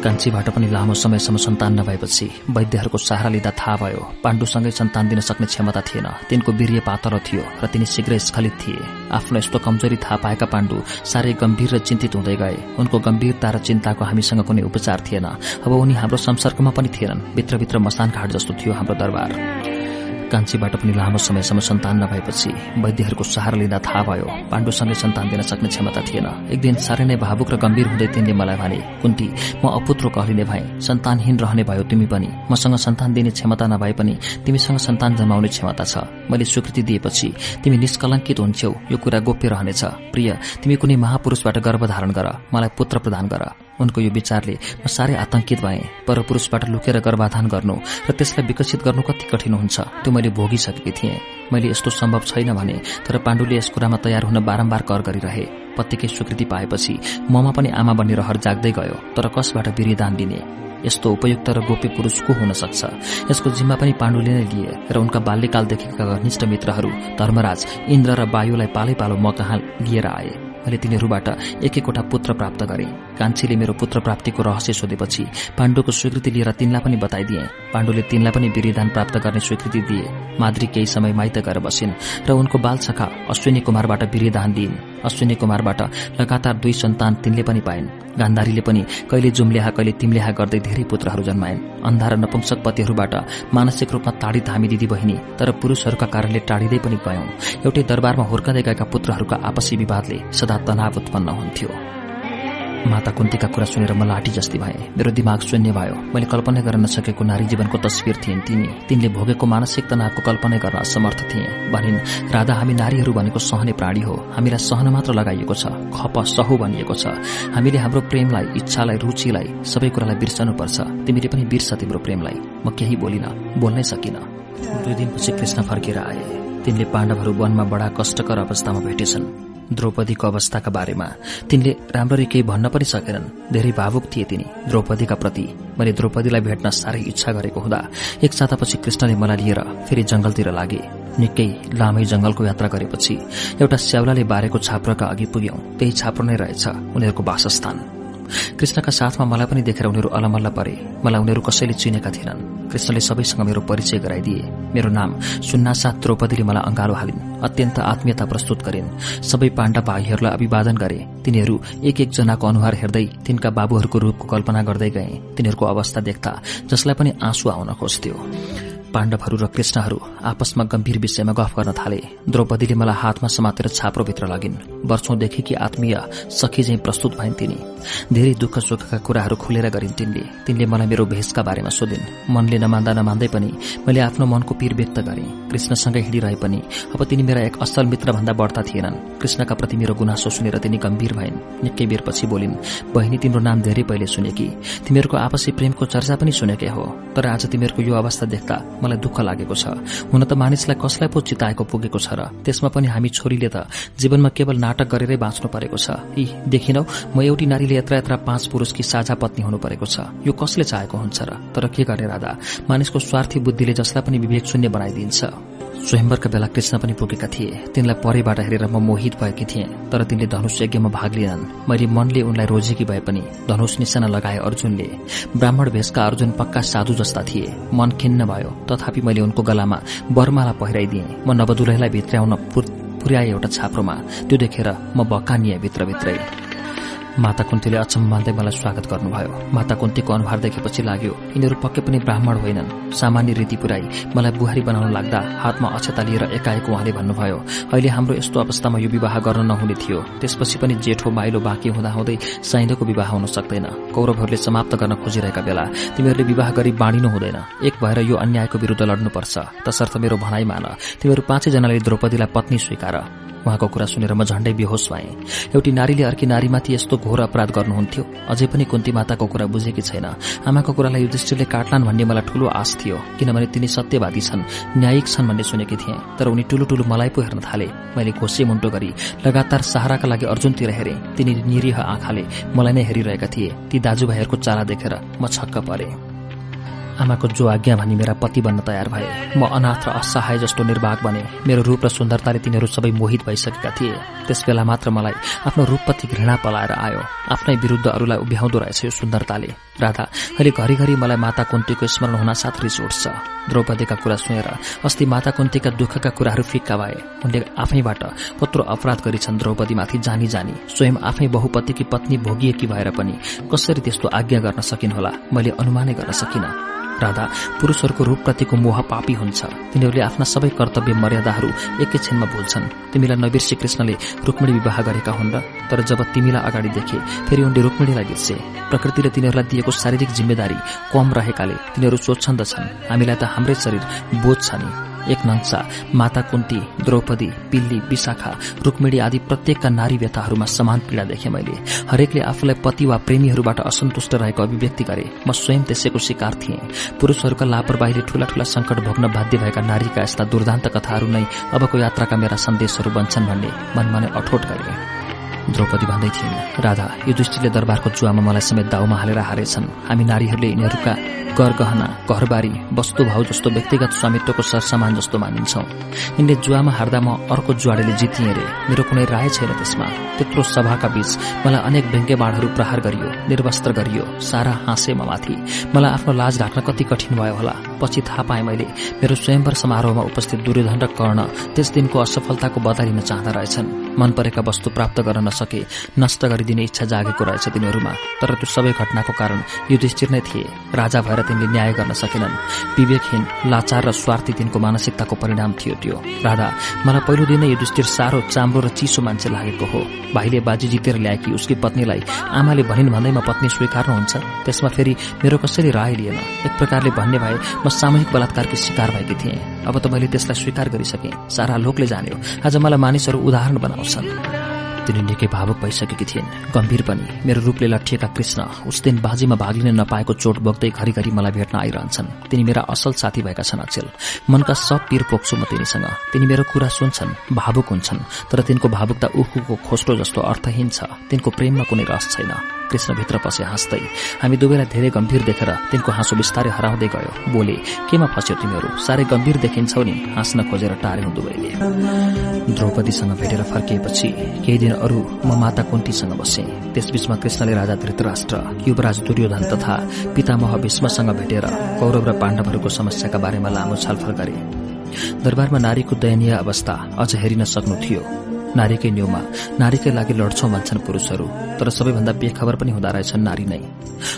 कान्छीबाट पनि लामो समयसम्म सन्तान नभएपछि वैद्यहरूको सहारा लिँदा थाहा भयो पाण्डुसँगै सन्तान दिन सक्ने क्षमता थिएन। तिनको वीर्य पातलो थियो र तिनी शीघ्र स्खलित थिए। आफ्नो यस्तो कमजोरी थाहा पाएका पाण्डु साह्रै गम्भीर र चिन्तित हुँदै गए। उनको गम्भीरता र चिन्ताको हामीसँग कुनै उपचार थिएन। अब उनी हाम्रो संसर्गमा पनि थिएनन्। भित्रभित्र मसान घाट जस्तो थियो हाम्रो दरबार। कान्छीबाट पनि लामो समयसम्म सन्तान नभएपछि वैद्यहरूको सहारा लिँदा थाहा भयो पाण्डुसँगै सन्तान दिन सक्ने क्षमता थिएन। एक दिन साह्रै नै भावुक र गम्भीर हुँदै तिनले मलाई भने कुन्ती म अपुत्र कहलिने भए सन्तानहीन रहने भयो तिमी पनि। मसँग सन्तान दिने क्षमता नभए पनि तिमीसँग सन्तान जन्माउने क्षमता छ। मैले स्वीकृति दिएपछि तिमी निष्कलङ्कित हुन्छौ। यो कुरा गोप्य रहनेछ। प्रिय तिमी कुनै महापुरूषबाट गर्भधारण गर। मलाई पुत्र प्रदान गर। उनको यो विचारले म साह्रै आतंकित भएँ। परपुरूषबाट लुकेर गर्भाधान गर्नु र त्यसलाई विकसित गर्नु कति कठिन हुन्छ त्यो मैले भोगिसकेकी थिएँ। मैले यस्तो सम्भव छैन भने तर पाण्डुले यस कुरामा तयार हुन बारम्बार कर गरिरहे। पत्तिकै स्वीकृति पाएपछि ममा पनि आमा बन्ने रहर जाग्दै गयो तर कसबाट वीर्यदान दिने? यस्तो उपयुक्त र गोप्य पुरूष को हुन सक्छ? यसको जिम्मा पनि पाण्डुले नै लिए र उनका बाल्यकालदेखिका घनिष्ठ मित्रहरू धर्मराज इन्द्र र वायुलाई पालै पालो म कहाँ लिएर आए। मैले तिनीहरूबाट एक एकवटा पुत्र प्राप्त गरे। कान्छीले मेरो पुत्र प्राप्तिको रहस्य सोधेपछि पाण्डुको स्वीकृति लिएर तिनलाई पनि बताइदिए। पाण्डुले तिनलाई पनि वीरदान प्राप्त गर्ने स्वीकृति दिए। माद्री केही समय माइत गएर बसिन् र उनको बाल सखा अश्विनी कुमारबाट वीरदान दिइन्। अश्विनी कुमारबाट लगातार दुई सन्तान तिनले पनि पाइन्। गान्धारीले पनि कहिले जुम्ल्याहा कहिले तिम्ल्याहा गर्दै धेरै पुत्रहरू जन्माइन्। अन्धा र नपुंसक पतिहरूबाट मानसिक रूपमा ताडित हामी दिदी बहिनी तर पुरूषहरूका कारणले टाढिँदै पनि गयौं। एउटै दरबारमा हुर्कँदै गएका पुत्रहरूका आपसी विवादले सदा तनाव उत्पन्न हुन्थ्यो। माता कुन्तीका कुरा सुनेर म लाठी जस्ती भए। मेरो दिमाग शून्य भयो। मैले कल्पना गर्न नसकेको नारी जीवनको तस्विर थिइन् तिनी। तिनले भोगेको मानसिक तनावको कल्पना गर्न असमर्थ थिए। भनिन् राधा हामी नारीहरू भनेको सहने प्राणी हो। हामीलाई सहन मात्र लगाइएको छ। खप सहु भनिएको छ। हामीले हाम्रो प्रेमलाई इच्छालाई रुचिलाई सबै कुरालाई बिर्सनुपर्छ। तिमीले पनि बिर्स तिम्रो प्रेमलाई। म केही बोलिन बोल्नै सकिन। दुई दिनपछि कृष्ण फर्केर आए। तिनले पाण्डवहरू वनमा बडा कष्टकर अवस्थामा भेटेछन्। द्रौपदीको अवस्थाका बारेमा। तिनले राम्ररी केही भन्न पनि सकेनन्। धेरै भावुक थिए तिनी। द्रौपदीका प्रति मैले द्रौपदीलाई भेट्न साह्रै इच्छा गरेको हुँदा एक सातापछि कृष्णले मलाई लिएर फेरि जंगलतिर लागे। निकै लामै जंगलको यात्रा गरेपछि एउटा स्याउलाले बारेको छाप्रोका अघि पुग्यौं। त्यही छाप्रो नै रहेछ उनीहरूको वासस्थान। कृष्णका साथमा मलाई पनि देखेर उनीहरू अलमल्ल परे। मलाई उनीहरू कसैले चिनेका थिएनन्। कृष्णले सबैसँग मेरो परिचय गराइदिए। मेरो नाम सुन्नासाथ द्रौपदीले मलाई अंगालो हालिन्। अत्यन्त आत्मीयता प्रस्तुत गरिन्। सबै पाण्डा भाइहरूलाई अभिवादन गरे। तिनीहरू एक एक जनाको अनुहार हेर्दै तिनका बाबुहरूको रूपको कल्पना गर्दै गए। तिनीहरूको अवस्था देख्दा जसलाई पनि आँसु आउन खोज्थ्यो। पाण्डवहरू र कृष्णहरू आपसमा गम्भीर विषयमा गफ गर्न थाले। द्रौपदीले मलाई हातमा समातेर छाप्रोभित्र लगिन्। वर्षौंदेखि कि आत्मीय सखी झै प्रस्तुत भइन् तिनी। धेरै दुःख सुखका कुराहरू खुलेर गरिन् तिनले। तिनले मलाई मेरो भेषका बारेमा सोधिन्। मनले नमान्दा नमान्दै पनि मैले आफ्नो मनको पीर व्यक्त गरे। कृष्णसँगै हिँडिरहे पनि अब तिनी मेरा एक असल मित्र भन्दा बढ्ता थिएनन्। कृष्णका प्रति मेरो गुनासो सुनेर तिनी गम्भीर भइन्। निकै बेरपछि बोलिन् बहिनी तिम्रो नाम धेरै पहिले सुनेकी तिमीहरूको आपसी प्रेमको चर्चा पनि सुनेकै हो। तर आज तिमीहरूको यो अवस्था देख्दा मलाई दुःख लागेको छ। हुन त मानिसलाई कसलाई पो चिताएको पुगेको छ र। त्यसमा पनि हामी छोरीले त जीवनमा केवल नाटक गरेरै बाँच्नु परेको छ। यी देखिनौ म एउटी नारीले यत्र यत्र पाँच पुरुषकी साझा पत्नी हुनु परेको छ। यो कसले चाहेको हुन्छ र? तर के गर्ने राधा? मानिसको स्वार्थी बुद्धिले जसलाई पनि विवेक शून्य बनाइदिन्छ। स्वयंवरका बेला कृष्ण पनि पुगेका थिए। तिनलाई परेबाट हेरेर म मोहित भएकी थिएँ तर तिनले धनुष यज्ञमा भाग लिएनन् मैले मनले उनलाई रोजेकी भए पनि धनुष निशाना लगाए अर्जुनले। ब्राह्मण भेषका अर्जुन पक्का साधु जस्ता थिए। मन खिन्न भयो तथापि मैले उनको गलामा बरमाला पहिराइदिएँ। म नवदुलैलाई भित्र्याउन पुर्याए एउटा छाप्रोमा। त्यो देखेर म बकानिए भित्रभित्रै। माता कुन्तीले अचम्म मान्दै मलाई स्वागत गर्नुभयो। माता कुन्तीको अनुहार देखेपछि लाग्यो यिनीहरू पक्कै पनि ब्राह्मण होइनन्। सामान्य रीति पुराई मलाई बुहारी बनाउन लाग्दा हातमा अक्षता लिएर एकाएक उहाँले भन्नुभयो अहिले हाम्रो यस्तो अवस्थामा यो विवाह गर्न नहुने थियो। त्यसपछि पनि जेठो माइलो बाँकी हुँदाहुँदै साइन्दोको विवाह हुन सक्दैन। कौरवहरूले समाप्त गर्न खोजिरहेका बेला तिमीहरूले विवाह गरी बाँडिनु हुँदैन। एक भएर यो अन्यायको विरूद्ध लड्नुपर्छ। तसर्थ मेरो भनाइ मान। तिमीहरू पाँचैजनाले द्रौपदीलाई पत्नी स्वीकार। उहाँको कुरा सुनेर म झण्डै बेहोस भएँ। एउटी नारीले अर्की नारीमाथि यस्तो घोर अपराध गर्नुहुन्थ्यो। अझै पनि कुन्ती माताको कुरा बुझेकी छैन। आमाको कुरालाई युधिष्ठिरले काट्लान् भन्ने मलाई ठूलो आश थियो किनभने तिनी सत्यवादी छन् न्यायिक छन् भन्ने सुनेकी थिएँ। तर उनी ठूलो ठूलो मलाई पो हेर्न थाले। मैले घोसे मुन्टो गरी लगातार सहाराका लागि अर्जुनतिर हेरेँ। तिनी निरीह आँखाले मलाई नै हेरिरहेका थिए। ती दाजुभाइहरूको चाला देखेर म छक्क परे। आमाको जो आज्ञा भनी मेरा पति बन्न तयार भए। म अनाथ र असहाय जस्तो निर्वाह बने। मेरो रूप र सुन्दरताले तिनीहरू सबै मोहित भइसकेका थिए। त्यसबेला मात्र मलाई आफ्नो रूपप्रति घृणा पलाएर आयो। आफ्नै विरूद्ध अरूलाई उभ्याउँदो रहेछ यो सुन्दरताले। राधा अहिले घरिघरि मलाई माता कुन्तीको स्मरण हुन साथ रिस उठ्छ द्रौपदीका कुरा सुनेर अस्ति माता कुन्तीका दुःखका कुराहरू फिक्का भए। उनले आफैबाट कत्रो अपराध गरिछन् द्रौपदीमाथि जानी जानी। स्वयं आफै बहुपतिकी पत्नी भोगिएकी भएर पनि कसरी त्यस्तो आज्ञा गर्न सकिनुहोला मैले अनुमानै गर्न सकिनँ। राधा पुरूषहरूको रूपप्रतिको मोह पापी हुन्छ। तिनीहरूले आफ्ना सबै कर्तव्य मर्यादाहरू एकैछिनमा भुल्छन्। तिमीलाई नबिर्सी कृष्णले रुक्मिणी विवाह गरेका हुन् र तर जब तिमीलाई अगाडि देखे फेरि उनले रुक्मिणीलाई बिर्से। प्रकृतिले तिनीहरूलाई दिएको शारीरिक जिम्मेदारी कम रहेकाले तिनीहरू स्वच्छन्दछन्। हामीलाई त हाम्रै शरीर बोझ छ नि। एक नंसा माता कुन्ती द्रौपदी पिल्ली विशाखा रुक्मिणी आदि प्रत्येकका नारी व्यथाहरूमा समान पीड़ा देखे मैले। हरेकले आफूलाई पति वा प्रेमीहरूबाट असन्तुष्ट रहेको अभिव्यक्ति गरे। म स्वयं त्यसैको शिकार थिएँ। पुरूषहरूका लापरवाहीले ठूला ठूला संकट भोग्न बाध्य भएका नारीका यस्ता दुर्दान्त कथाहरू नै अबको यात्राका मेरा सन्देशहरू बन्छन् भन्ने मनमा नै अठोट गरे। द्रौपदी भन्दै थिइन् राधा यो दृष्टिले दरबारको जुवामा मलाई समेत दाउमा हालेर हारेछन्। हामी नारीहरूले यिनीहरूका गहना घरबारी वस्तुभाव जस्तो व्यक्तिगत स्वामित्वको सरसामान जस्तो मानिन्छौ। यिनले जुवामा हार्दा म अर्को जुवाडेले जितिए रे। मेरो कुनै राय छैन त्यसमा। त्यत्रो सभाका बीच मलाई अनेक व्यङ्ग्य बाणहरू प्रहार गरियो निर्वस्त्र गरियो सारा हाँसे म माथि। मलाई आफ्नो लाज ढाक्न कति कठिन भयो होला। पछि थाहा पाएँ मैले मेरो स्वयंवर समारोहमा उपस्थित दुर्योधन र कर्ण त्यस दिनको असफलताको बदला लिन चाहँदा रहेछन्। मन परेका वस्तु प्राप्त गर्न नसके नष्ट गरिदिने इच्छा जागेको रहेछ तिनीहरूमा। तर त्यो सबै घटनाको कारण युधिष्ठिर नै थिए। राजा भएर तिनले न्याय गर्न सकेनन्। विवेकहीन लाचार र स्वार्थी तिनको मानसिकताको परिणाम थियो त्यो। राधा मलाई पहिलो दिनै युधिष्ठिर साह्रो चाम्रो र चिसो मान्छे लागेको हो। भाइले बाजी जितेर ल्याएकी उसकी पत्नीलाई आमाले भनिन् भन्दैमा पत्नी स्वीकार्नुहुन्छ। त्यसमा फेरि मेरो कसैले राय लिएन। एक प्रकारले भन्ने भए म सामूहिक बलात्कारकी शिकार भएकी थिएँ। अब त मैले त्यसलाई स्वीकार गरिसकेँ। सारा लोकले जान्यो। आज मलाई मानिसहरू उदाहरण बनाउँछन्। तिनी निकै भावुक भइसकेकी थिइन्। गम्भीर पनि। मेरो रूपले लट्ठिएका कृष्ण उस दिन बाजीमा भाग लिन नपाएको चोट बोक्दै घरिघरि मलाई भेट्न आइरहन्छन्। तिनी मेरा असल साथी भएका छन् अचेल। मनका सब पीर पोख्छु म तिनीसँग। तिनी मेरो कुरा सुन्छन् भावुक हुन्छन् तर तिनको भावुकता उखुको खोस्टो जस्तो अर्थहीन छ। तिनको प्रेममा कुनै रस छैन। कृष्णभित्र पसे हाँस्दै हामी दुवैलाई धेरै गम्भीर देखेर तिनको हाँसो बिस्तारै हराउँदै गयो। बोले केमा फस्यो तिमीहरू? साह्रै गम्भीर देखिन्छौ नि हाँस्न खोजेर टार्यौं दुवैले। द्रौपदीसँग भेटेर फर्किएपछि केही दिन अरू म माता कुन्तीसँग बसे। त्यसबीचमा कृष्णले राजा धृतराष्ट्र युवराज दुर्योधन तथा पितामह भीष्मसँग भेटेर कौरव र पाण्डवहरूको समस्याका बारेमा लामो छलफल गरे। दरबारमा नारीको दयनीय अवस्था अझ हेरिन सक्नु थियो। नारीकै न्युमा नारीकै लागि लड्छौं भन्छन् पुरूषहरू तर सबैभन्दा बेखबर पनि हुँदा रहेछन् नारी नै।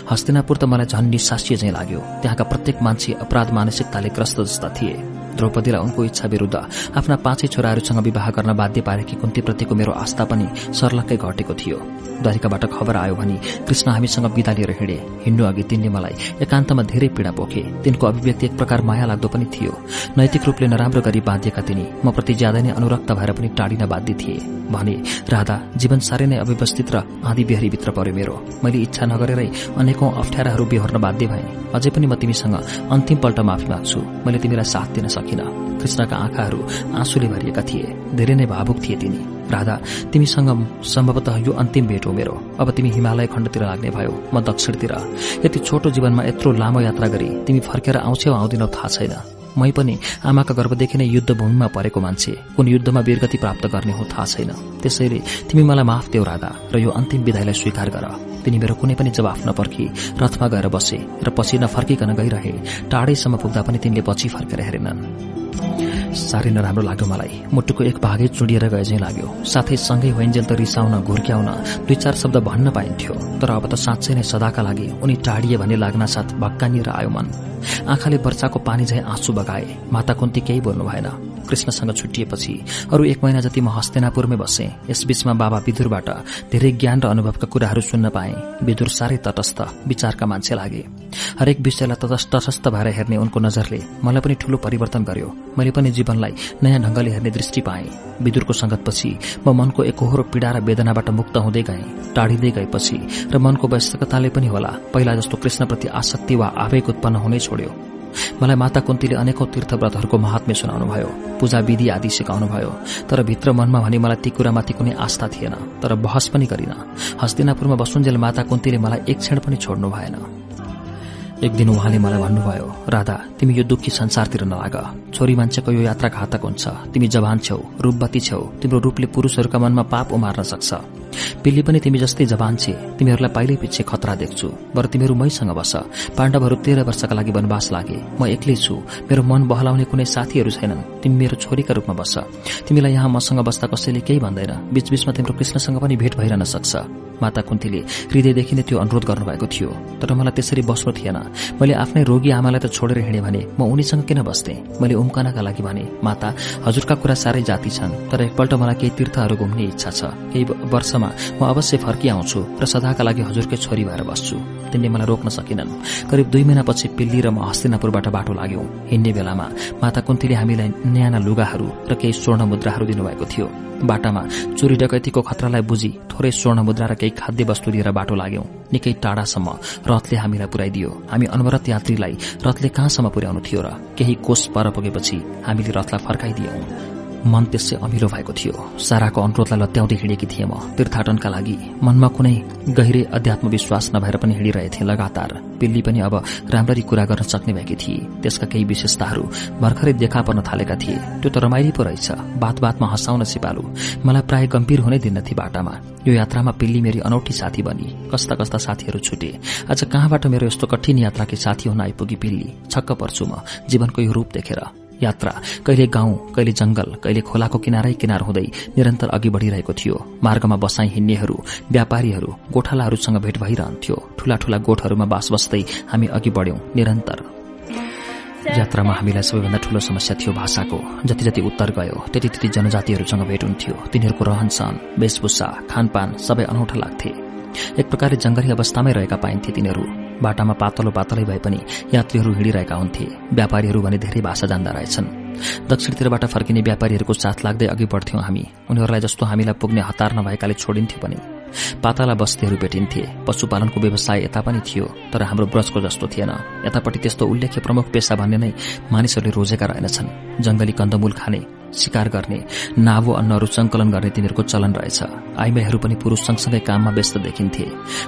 हस्तिनापुर त मलाई झन् निसासिए झैं लाग्यो त्यहाँका प्रत्येक मान्छे अपराध मानसिकताले ग्रस्त जस्ता थिए। द्रौपदीलाई उनको इच्छा विरूद्ध आफ्ना पाँचै छोराहरूसँग विवाह गर्न बाध्य पारेकी कुन्तीप्रतिको मेरो आस्था पनि सर्लक्कै घटेको थियो। द्वारिकाबाट खबर आयो भने कृष्ण हामीसँग विदा लिएर हिँडे। हिँड्नु अघि तिनले मलाई एकान्तमा धेरै पीड़ा पोखे। तिनको अभिव्यक्ति एक प्रकार माया लाग्दो पनि थियो। नैतिक रूपले नराम्रो गरी बाँधिएका तिनी म प्रति ज्यादै नै अनुरक्त भएर पनि टाढिन बाध्य थिए। भने राधा जीवन साह्रै नै अव्यवस्थित र आँधी बिहारीभित्र पर्यो मेरो। मैले इच्छा नगरेरै अनेकौं अप्ठ्याराहरू बेहोर्न बाध्य भए। अझै पनि म तिमीसँग अन्तिम पल्ट माफी माग्छु। मैले तिमीलाई साथ दिन सकिन कृष्णका आँखाहरू आँसुले भरिएका थिए। धेरै नै भावुक थिए तिनी। राधा तिमीसँग सम्भवतः यो अन्तिम भेट हो मेरो। अब तिमी हिमालय खण्डतिर लाग्ने भयो म दक्षिणतिर। यति छोटो जीवनमा यत्रो लामो यात्रा गरी तिमी फर्केर आउँछौ आउँदिनौ थाहा छैन। मै पनि आमाका गर्भदेखि नै युद्धभूमिमा परेको मान्छे। कुन युद्धमा वीरगति प्राप्त गर्ने हो थाहा छैन। त्यसैले तिमी मलाई माफ देऊ राधा र यो अन्तिम विधाईलाई स्वीकार गर। तिनी मेरो कुनै पनि जवाफ नपर्खी रथमा गएर बसे र पछि नफर्किकन गइरहे टाढैसम्म पुग्दा पनि तिनले पछि फर्केर हेरेनन्। साह्रै नराम्रो लाग्यो मलाई। मुटुको एक भागै चुडिएर गए चाहिँ लाग्यो। साथै सँगै होइन्जेल त रिसाउन घुर्क्याउन दुई चार शब्द भन्न पाइन्थ्यो। तर अब त साँच्चै नै सदाका लागि उनी टाढिए भन्ने लाग्न साथ भक्कानिएर आयो मन। आँखाले वर्षाको पानी झै आँसु बगाए। माता कुन्ती केही बोल्नु भएन। कृष्णसँग छुट्टिएपछि अरू एक महिना जति म हस्तिनापुरमै बसे यसबीचमा बाबा विदुरबाट धेरै ज्ञान र अनुभवका कुराहरू सुन्न पाए। विदुर साह्रै तटस्थ विचारका मान्छे लागे। हरेक विषयलाई तटस्थ भएर हेर्ने उनको नजरले मलाई पनि ठूलो परिवर्तन गर्यो। मैले पनि जीवनलाई नयाँ ढंगले हेर्ने दृष्टि पाएँ। विदुरको संगतपछि म मनको एकहोरो पीड़ा र वेदनाबाट मुक्त हुँदै गएँ टाढिँदै गएपछि र मनको वयस्कताले पनि होला पहिला जस्तो कृष्णप्रति आसक्ति वा आवेग उत्पन्न हुनै छोड्यो। मलाई माता कुन्तीले अनेकौं तीर्थव्रतहरूको महात्म्य सुनाउनुभयो पूजा विधि आदि सिकाउनुभयो तर भित्र मनमा भने मलाई ती कुरामाथि कुनै आस्था थिएन तर बहस पनि गरिन। हस्तिनापुरमा बसुन्जेल माता कुन्तीले मलाई एक क्षण पनि छोड्नु भएन। एक दिन उहाँले मलाई भन्नुभयो राधा तिमी यो दुःखी संसारतिर नलाग। छोरी मान्छेको यो यात्रा घातक हुन्छ। तिमी जवान छेउ रूपवती छेउ। तिम्रो रूपले पुरूषहरूका मनमा पाप उमार्न सक्छ। पिल्ली पनि तिमी जस्तै जवान छे। तिमीहरूलाई पाइलै पछि खतरा देख्छु। बर तिमीहरू मैसँग बस। पाण्डवहरू तेह्र वर्षका लागि वनवास लागे। म एक्लै छु। मेरो मन बहलाउने कुनै साथीहरू छैनन्। तिमी मेरो छोरीका रूपमा बस। तिमीलाई यहाँ मसँग बस्दा कसैले केही भन्दैन। बीचबीचमा तिम्रो कृष्णसँग पनि भेट भइरहन सक्छ। माता कुन्तीले हृदयदेखि नै त्यो अनुरोध गर्नुभएको थियो। तर मलाई त्यसरी बस्नु थिएन। मैले आफ्नै रोगी आमालाई त छोडेर हिँडे भने म उनीसँग किन बस्थे? मैले उम्कनका लागि भने माता हजुरका कुरा साह्रै जाति छन् तर एकपल्ट मलाई केही तीर्थहरू घुम्ने इच्छा छ। केही वर्षमा म अवश्य फर्किआउँछु र सदाका लागि हजुरकै छोरी भएर बस्छु। तिनले मलाई रोक्न सकिनन्। करिब दुई महिनापछि पिल्ली र म हस्तिनापुरबाट बाटो लाग्यौं। हिँड्ने बेलामा माता कुन्तीले हामीलाई न्याना लुगाहरू र केही स्वर्ण मुद्राहरू दिनुभएको थियो। बाटामा चोरी डकैतीको खतरालाई बुझी थोरै स्वर्ण मुद्रा र केही खाद्य वस्तु लिएर बाटो लाग्यौं। निकै टाढासम्म रथले हामीलाई पुर्याइदियो हामी अनवरत यात्रीलाई रथले कहाँसम्म पुर्याउनु थियो र केही कोष पर पुगेपछि हामीले रथलाई फर्काइदियौं। मन त्यसै अमिलो भएको थियो। साराको अनुरोधलाई लत्याउँदै हिँडेकी थिएँ म। तीर्थाटनका लागि मनमा कुनै गहिरे अध्यात्म विश्वास नभएर पनि हिँडिरहेथे लगातार। पिल्ली पनि अब राम्ररी कुरा गर्न सक्ने भएकी थिए। त्यसका केही विशेषताहरू भर्खरै देखा पर्न थालेका थिए। त्यो त रमाइली पो रहेछ। बात बातमा हँसाउन सिपालु। मलाई प्राय गम्भीर हुनै दिन्नथे बाटामा। यो यात्रामा पिल्ली मेरी अनौठी साथी बनी। कस्ता कस्ता साथीहरू छुटे। आज कहाँबाट मेरो यस्तो कठिन यात्राकी साथी हुन आइपुगी पिल्ली? छक्क पर्छु म। जीवनको यो रूप देखेर। यात्रा। कहिले गाउँ कहिले जंगल कहिले खोलाको किनारै किनार हुँदै निरन्तर अघि बढ़िरहेको थियो। मार्गमा बसाई हिँड्नेहरू व्यापारीहरू गोठालाहरूसँग भेट भइरहन्थ्यो। ठूला ठूला गोठहरूमा बास बस्दै हामी अघि बढ़्यौं निरन्तर। यात्रामा हामीलाई सबैभन्दा ठूलो समस्या थियो भाषाको। जति जति उत्तर गयो त्यति त्यति जनजातिहरूसँग भेट हुन्थ्यो। तिनीहरूको रहन सहन वेशभूषा खानपान सबै अनौठा लाग्थे। एक प्रकारले जंगली अवस्थामै रहेका पाइन्थे तिनीहरू। बाटामा पातलो पातलै भए पनि यात्रीहरू हिँडिरहेका हुन्थे। व्यापारीहरू भने धेरै भाषा जान्दा रहेछन्। दक्षिणतिरबाट फर्किने व्यापारीहरूको साथ लाग्दै अघि बढ्थ्यौं हामी। उनीहरूलाई जस्तो हामीलाई पुग्ने हतार नभएकाले छोडिन्थ्यो पनि। पाताला बस्तीहरू भेटिन्थे। पशुपालनको व्यवसाय यता पनि थियो तर हाम्रो ब्रजको जस्तो थिएन। यतापट्टि त्यस्तो उल्लेख्य प्रमुख पेसा भन्ने नै मानिसहरूले रोजेका रहेनछन्। जंगली कन्दमूल खाने शिकार गर्ने नावो अन्नहरू संकलन गर्ने तिनीहरूको चलन रहेछ। आइमाईहरू पनि पुरूष सँगसँगै काममा व्यस्त देखिन्थे।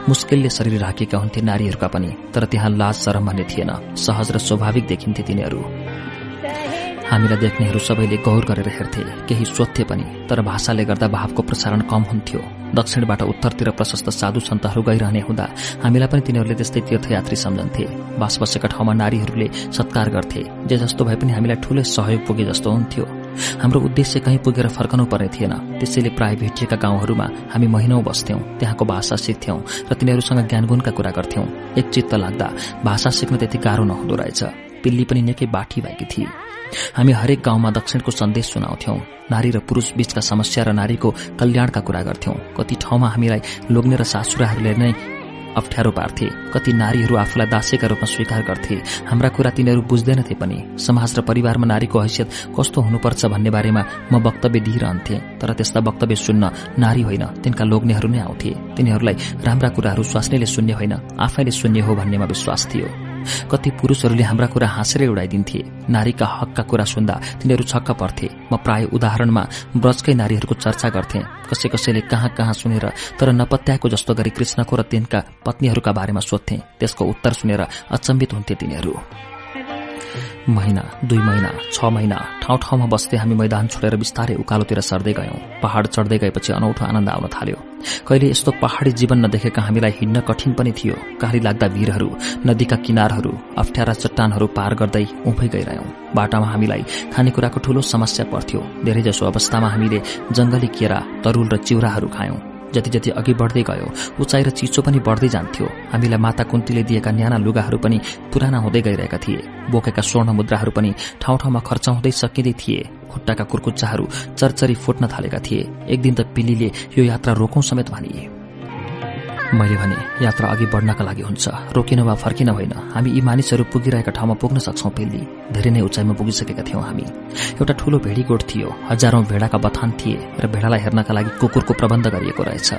मुस्किलले शरीर राखेका हुन्थे नारीहरूका पनि तर त्यहाँ लाज शरम भन्ने थिएन। सहज र स्वाभाविक देखिन्थे तिनीहरू। हामीलाई देख्नेहरू सबैले गौर गरेर हेर्थे केही सोध्थे पनि तर भाषाले गर्दा भावको प्रसारण कम हुन्थ्यो। दक्षिणबाट उत्तरतिर प्रशस्त साधु सन्तहरू गइरहने हुँदा हामीलाई पनि तिनीहरूले त्यस्तै तीर्थयात्री सम्झन्थे। बास बसेका ठाउँमा नारीहरूले सत्कार गर्थे। जे जस्तो भए पनि हामीलाई ठूलै सहयोग पुगे जस्तो हुन्थ्यो। हाम्रो उद्देश्य कहीँ पुगेर फर्कनु पर्ने थिएन। त्यसैले प्राय भेटिएका गाउँहरूमा हामी महिनौ बस्थ्यौं त्यहाँको भाषा सिक्थ्यौं र तिनीहरूसँग ज्ञानगुणका कुरा गर्थ्यौं। एक चित्त लाग्दा भाषा सिक्न त्यति गाह्रो नहुँदो रहेछ। पिल्ली पनि निकै बाठी भएकी थिए हामी हरेक गाउँमा दक्षिणको सन्देश सुनाउँथ्यौं। नारी र पुरूष बीचका समस्या र नारीको कल्याणका कुरा गर्थ्यौं। कति ठाउँमा हामीलाई लोग्ने र सासुराहरूले नै अप्ठ्यारो पार्थे। कति नारीहरू आफूलाई दासेका रूपमा स्वीकार गर्थे। हाम्रा कुरा तिनीहरू बुझ्दैनथे पनि। समाज र परिवारमा नारीको हैसियत कस्तो हुनुपर्छ भन्ने बारेमा म वक्तव्य दिइरहन्थे। तर त्यस्ता वक्तव्य सुन्न नारी होइन तिनका लोग्नेहरू नै आउँथे। तिनीहरूलाई राम्रा कुराहरू स्वास्नीले सुन्ने होइन आफैले सुन्ने हो भन्नेमा विश्वास थियो। कति पुरूषहरूले हाम्रा कुरा हाँसेरै उडाइदिन्थे। नारीका हकका कुरा सुन्दा तिनीहरू छक्क पर्थे। म प्राय उदाहरणमा ब्रजकै नारीहरूको चर्चा गर्थे। कसै कसैले कहाँ कहाँ सुनेर तर नपत्याएको जस्तो गरी कृष्णको र तिनका पत्नीहरूका बारेमा सोध्थे। त्यसको उत्तर सुनेर अचम्बित हुन्थे तिनीहरू। महिना दुई महिना छ महिना ठाउँ ठाउँमा बस्दै हामी मैदान छोडेर बिस्तारै उकालोतिर सर्दै गयौं। पहाड़ चढ्दै गएपछि अनौठो आनन्द आउन थाल्यो। कहिले यस्तो पहाड़ी जीवन नदेखेका हामीलाई हिँड्न कठिन पनि थियो। काली लाग्दा भिरहरू नदीका किनारहरू अप्ठ्यारा चट्टानहरू पार गर्दै उभै गइरह्यौं। बाटामा हामीलाई खानेकुराको ठूलो समस्या पर्थ्यो। धेरैजसो अवस्थामा हामीले जंगली केरा तरूल र चिउराहरू खायौं। जति जति अघि बढ्दै गयो उचाइ र चिसो पनि बढ्दै जान्थ्यो। हामीलाई माता कुन्तीले दिएका न्याना लुगाहरू पनि पुराना हुँदै गइरहेका थिए। बोकेका स्वर्ण मुद्राहरू पनि ठाउँ ठाउँमा खर्च हुँदै सकिँदै थिए। खुट्टाका कुर्कुच्चाहरू चरचरी फुट्न थालेका थिए। एक दिन त पिल्लीले यो यात्रा रोकौं समेत भनिए। मैले भने यात्रा अघि बढ्नका लागि हुन्छ। रोकिन वा फर्किन होइन। हामी यी मानिसहरू पुगिरहेका ठाउँमा पुग्न सक्छौं पेल्ली धेरै नै उचाइमा पुगिसकेका थियौं हामी। एउटा ठूलो भेडीगोठ थियो। हजारौं भेडाका बथान थिए र भेडालाई हेर्नका लागि कुकुरको प्रबन्ध गरिएको रहेछ।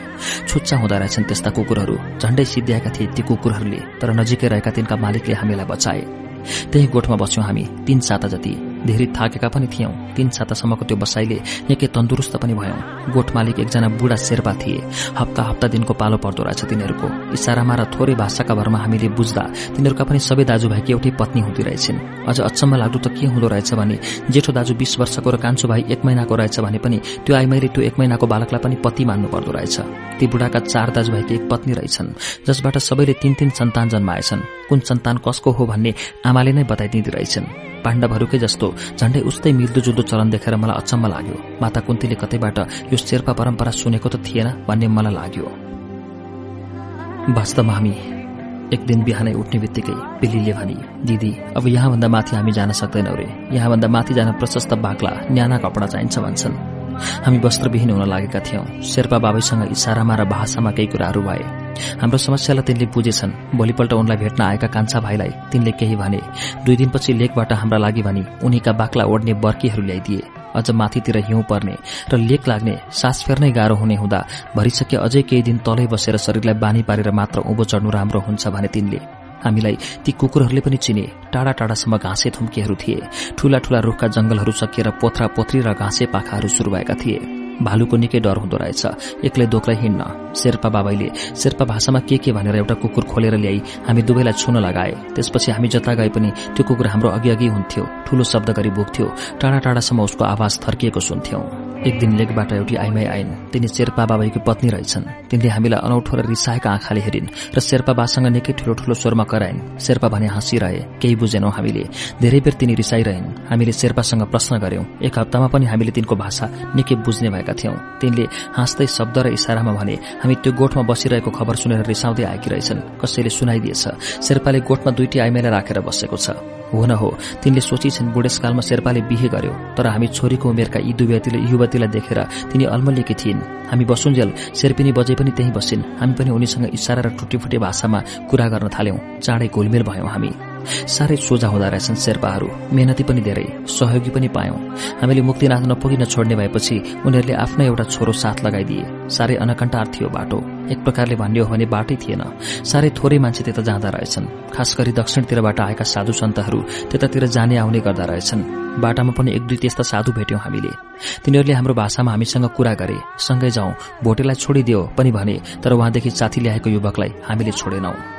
छुच्चा हुँदा रहेछन् त्यस्ता कुकुरहरू। झण्डै सिद्ध्याएका थिए ती कुकुरहरूले तर नजिकै रहेका तिनका मालिकले हामीलाई बचाए। त्यही गोठमा बस्यौं हामी। तीन साता जति। धेरै थाकेका पनि थियौं। तीन सातासम्मको त्यो बसाईले निकै तन्दुरुस्त पनि भयौं। गोठ मालिक एकजना बुढा शेर्पा थिए। हप्ता हप्ता दिनको पालो पर्दो रहेछ तिनीहरूको। इसारामा र थोरै भाषाका भरमा हामीले बुझ्दा तिनीहरूका पनि सबै दाजुभाइकी एउटै पत्नी हुँदो रहेछन्। अझ अचम्म लाग्दो त के हुँदो रहेछ भने जेठो दाजु बीस वर्षको र कान्छो भाइ एक महिनाको रहेछ भने पनि त्यो आइमाईले त्यो एक महिनाको बालकलाई पनि पति मान्नु पर्दो रहेछ। ती बुढाका चार दाजुभाइकी एक पत्नी रहेछन् जसबाट सबैले तीन तीन सन्तान जन्माएछन्। कुन सन्तान कसको हो भन्ने आमाले नै बताइदिँदै रहेछन्। पाण्डवहरूकै जस्तो झण्डै उस्तै मिल्दोजुल्दो चलन देखेर मलाई अचम्म लाग्यो। माता कुन्तीले कतैबाट यो शेर्पा परम्परा सुनेको त थिएन भन्ने मलाई लाग्यो। वास्तवमा हामी एक दिन बिहानै उठ्ने बित्तिकै पिल्लीले भनी दिदी अब यहाँभन्दा माथि हामी जान सक्दैनौ रे। यहाँभन्दा माथि जान प्रशस्त बाक्ला न्याना कपडा चाहिन्छ भन्छन्। हामी वस्त्रविहीन हुन लागेका थियौं। शेर्पा बाबैसँग इसारामा र भाषामा केही कुराहरू भए। हाम्रो समस्यालाई तिनले बुझेछन्। भोलिपल्ट उनलाई भेट्न आएका कान्छा भाइलाई तिनले केही भने दुई दिनपछि लेकबाट हाम्रा लागि भनी उनीका बाक्ला ओढ्ने बर्कीहरू ल्याइदिए। अझ माथितिर हिउँ पर्ने र लेक लाग्ने सास फेर्नै गाह्रो हुने हुँदा भरिसके अझै केही दिन तलै बसेर शरीरलाई बानी पारेर मात्र उँभो चढ्नु राम्रो हुन्छ भने तिनले। हामीलाई ती कुकुरहरूले पनि चिने टाढा टाढासम्म घाँसे थुम्कीहरू थिए। ठूला ठूला रूखका जंगलहरू सकिएर पोथ्रा पोथ्री र घाँसे पाखाहरू शुरू भएका थिए। भालुको निकै डर हुँदो रहेछ। एक्लै दोक्लै हिँड्न। शेर्पा बाबाईले शेर्पा भाषामा के के भनेर एउटा कुकुर खोलेर ल्याई हामी दुवैलाई छुन लगाए। त्यसपछि हामी जता गए पनि त्यो कुकुर हाम्रो अघि अघि हुन्थ्यो। ठूलो शब्द गरी बोक्थ्यो। टाढा टाढासम्म उसको आवाज थर्किएको सुन्थ्यौं। एक दिन लेकबाट एउटी आइमाई आइन्। तिनी शेर्पा बाबाईकी पत्नी रहेछन्। तिनले हामीलाई अनौठो र रिसाएका आँखाले हेरिन् र शेर्पा बासँग निकै ठूलो ठूलो स्वरमा कराइन्। शेर्पा भने हाँसिरहे। केही बुझेनौ हामीले। धेरै बेर तिनी रिसाइरहन्। हामीले शेर्पासँग प्रश्न गर्यौं। एक हप्तामा पनि हामीले तिनको भाषा निकै बुझ्ने भएका थियौं। तिनले हाँस्दै शब्द र इसारामा भने हामी त्यो गोठमा बसिरहेको खबर सुनेर रिसाउँदै आएकी रहेछन् कसैले सुनाइदिएछ। शेर्पाले गोठमा दुईटी आइमाईलाई राखेर बसेको छ। हो न हो। तिनले सोचिछन् बुढेसकालमा शेर्पाले बिहे गर्यो तर हामी छोरीको उमेरका यी दुवैतीले युवतीलाई देखेर तिनी अल्मलिएकी थिइन्। हामी बसुन्जेल शेर्पिनी बजे पनि त्यही बसिन्। हामी पनि उनीसँग इसारा र टुटीफुटी भाषामा कुरा गर्न थाल्यौं। चाँडै घुलमेल भयौं हामी। साह्रै सोझा हुँदा रहेछन् शेर्पाहरू। मेहनती पनि धेरै सहयोगी पनि पायौं। हामीले मुक्तिनाथ नपुगी नछोड्ने भएपछि उनीहरूले आफ्नै एउटा छोरो साथ लगाइदिए। साह्रै अनकन्टार थियो बाटो। एक प्रकारले भन्ने हो भने बाटै थिएन। साह्रै थोरै मान्छे त्यता जाँदा रहेछन्। खास गरी दक्षिणतिरबाट आएका साधु सन्तहरू त्यतातिर जाने आउने गर्दा रहेछन्। बाटामा पनि एक दुई त्यस्ता साधु भेट्यौं हामीले। तिनीहरूले हाम्रो भाषामा हामीसँग कुरा गरे सँगै जाउँ भोटेलाई छोडिदियो पनि भने तर उहाँदेखि साथी ल्याएको युवकलाई हामीले छोडेनौं।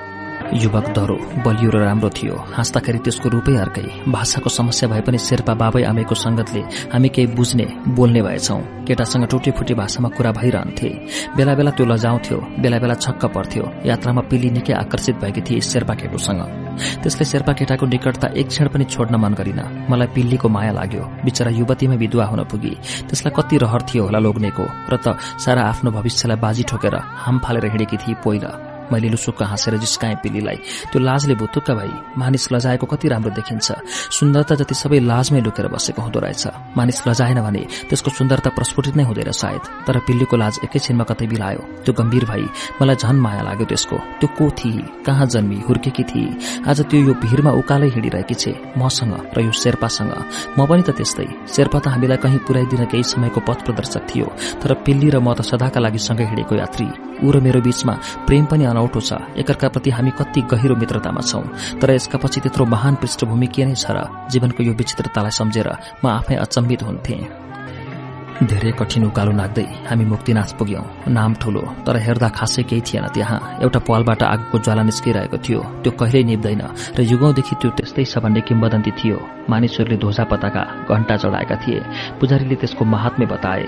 युवक दरो बलियो र राम्रो थियो। हाँस्दाखेरि त्यसको रूपै अर्कै। भाषाको समस्या भए पनि शेर्पा बाबै आमैको संगतले हामी केही बुझ्ने बोल्ने भएछौं। केटासँग टुटीफुटी भाषामा कुरा भइरहन्थे। बेला बेला त्यो लजाउँथ्यो बेला बेला छक्क पर्थ्यो यात्रामा पिली निकै आकर्षित भएकी थिए शेर्पा केटोसँग। त्यसले शेर्पा केटाको निकटता एक क्षण पनि छोड्न मन गरिन। मलाई पिल्लीको माया लाग्यो। बिचरा युवतीमै विधुवा हुन पुगी। त्यसलाई कति रहर थियो होला लोग्नेको र त सारा आफ्नो भविष्यलाई बाजी ठोकेर हाम फालेर हिँडेकी थिए पहिला मैले लुसुक्क हाँसेर जिस्काएँ पिल्लीलाई। त्यो लाजले भुतुक्क भाइ मानिस लजाएको कति राम्रो देखिन्छ। सुन्दरता जति सबै लाजमै लुकेर बसेको हुँदो रहेछ। मानिस लजाएन भने त्यसको सुन्दरता प्रस्फुटित नै हुँदैन सायद। तर पिल्लीको लाज एकैछिनमा कतै बिलायो। त्यो गम्भीर भाइ मलाई झन माया लाग्यो त्यसको। त्यो को थिए? कहाँ जन्मी? हुर्केकी थिए? आज त्यो यो भिरमा उकालै हिँडिरहेकी छे मसँग र यो शेर्पासँग। म पनि त त्यस्तै। शेर्पा त हामीलाई कहीँ पुर्याइदिन केही समयको पथ प्रदर्शक थियो। तर पिल्ली र म त सदाका लागि सँगै हिँडेको यात्री। ऊ र मेरो बीचमा प्रेम पनि अनौठो छ। एकअर्काप्रति हामी कति गहिरो मित्रतामा छौं। तर यसका पछि त्यत्रो महान पृष्ठभूमि के नै छ र जीवनको यो विचित्रतालाई सम्झेर म आफै अचम्बित हुन्थे। धेरै कठिन उकालो नाग्दै हामी मुक्तिनाथ पुग्यौं। नाम ठूलो तर हेर्दा खासै केही थिएन त्यहाँ। एउटा पालबाट आगोको ज्वाला निस्किरहेको थियो। त्यो कहिल्यै निप्दैन र युगौंदेखि त्यो त्यस्तै छ भन्ने किम्बदन्ती थियो। मानिसहरूले ध्वजा पताका घण्टा चढाएका थिए। पुजारीले त्यसको महात्म्य बताए।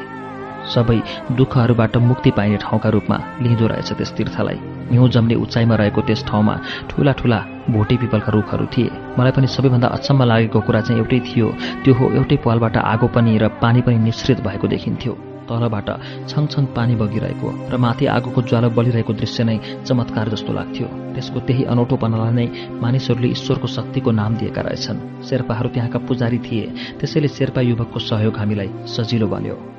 सबै दुःखहरूबाट मुक्ति पाइने ठाउँका रूपमा लिँदो रहेछ त्यस तीर्थलाई। हिउँ जम्ने उचाइमा रहेको त्यस ठाउँमा ठूला ठूला भोटे पिपलका रुखहरू थिए। मलाई पनि सबैभन्दा अचम्म लागेको कुरा चाहिँ एउटै थियो। त्यो हो एउटै पालबाट आगो पनि र पानी पनि निश्रित भएको देखिन्थ्यो। तलबाट छङछङ पानी बगिरहेको र माथि आगोको ज्वालो बलिरहेको दृश्य नै चमत्कार जस्तो लाग्थ्यो। त्यसको त्यही अनौठोपनालाई नै मानिसहरूले ईश्वरको शक्तिको नाम दिएका रहेछन्। शेर्पाहरू त्यहाँका पुजारी थिए। त्यसैले शेर्पा युवकको सहयोग हामीलाई सजिलो बन्यो।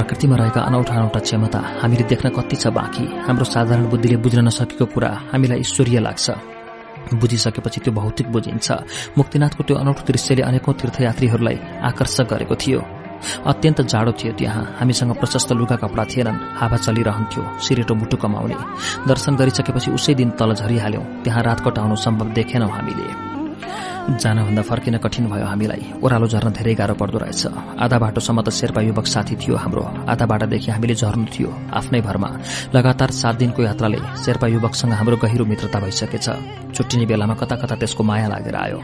प्रकृतिमा रहेका अनौठा अनौठा क्षमता हामीले देख्न कति छ बाँकी? हाम्रो साधारण बुद्धिले बुझ्न नसकेको कुरा हामीलाई ईश्वरीय लाग्छ। बुझिसकेपछि त्यो भौतिक बुझिन्छ। मुक्तिनाथको त्यो अनौठो दृश्यले अनेकौं तीर्थयात्रीहरूलाई आकर्षक गरेको थियो। अत्यन्त जाडो थियो त्यहाँ। हामीसँग प्रशस्त लुगा कपडा थिएनन्। हावा चलिरहन्थ्यो सिरेटो मुटु कमाउने। दर्शन गरिसकेपछि उसै दिन तल झरिहाल्यौं। त्यहाँ रात कटाउनु सम्भव देखेनौं हामीले। जानभन्दा फर्किन कठिन भयो हामीलाई। ओह्रालो झर्न धेरै गाह्रो पर्दो रहेछ। आधा बाटोसम्म त शेर्पा युवक साथी थियो हाम्रो। आधा बाटादेखि हामीले झर्नु थियो आफ्नै भरमा लगातार सात दिनको यात्राले शेर्पा युवकसँग हाम्रो गहिरो मित्रता भइसकेछ। छुट्टिने बेलामा कता कता त्यसको माया लागेर आयो।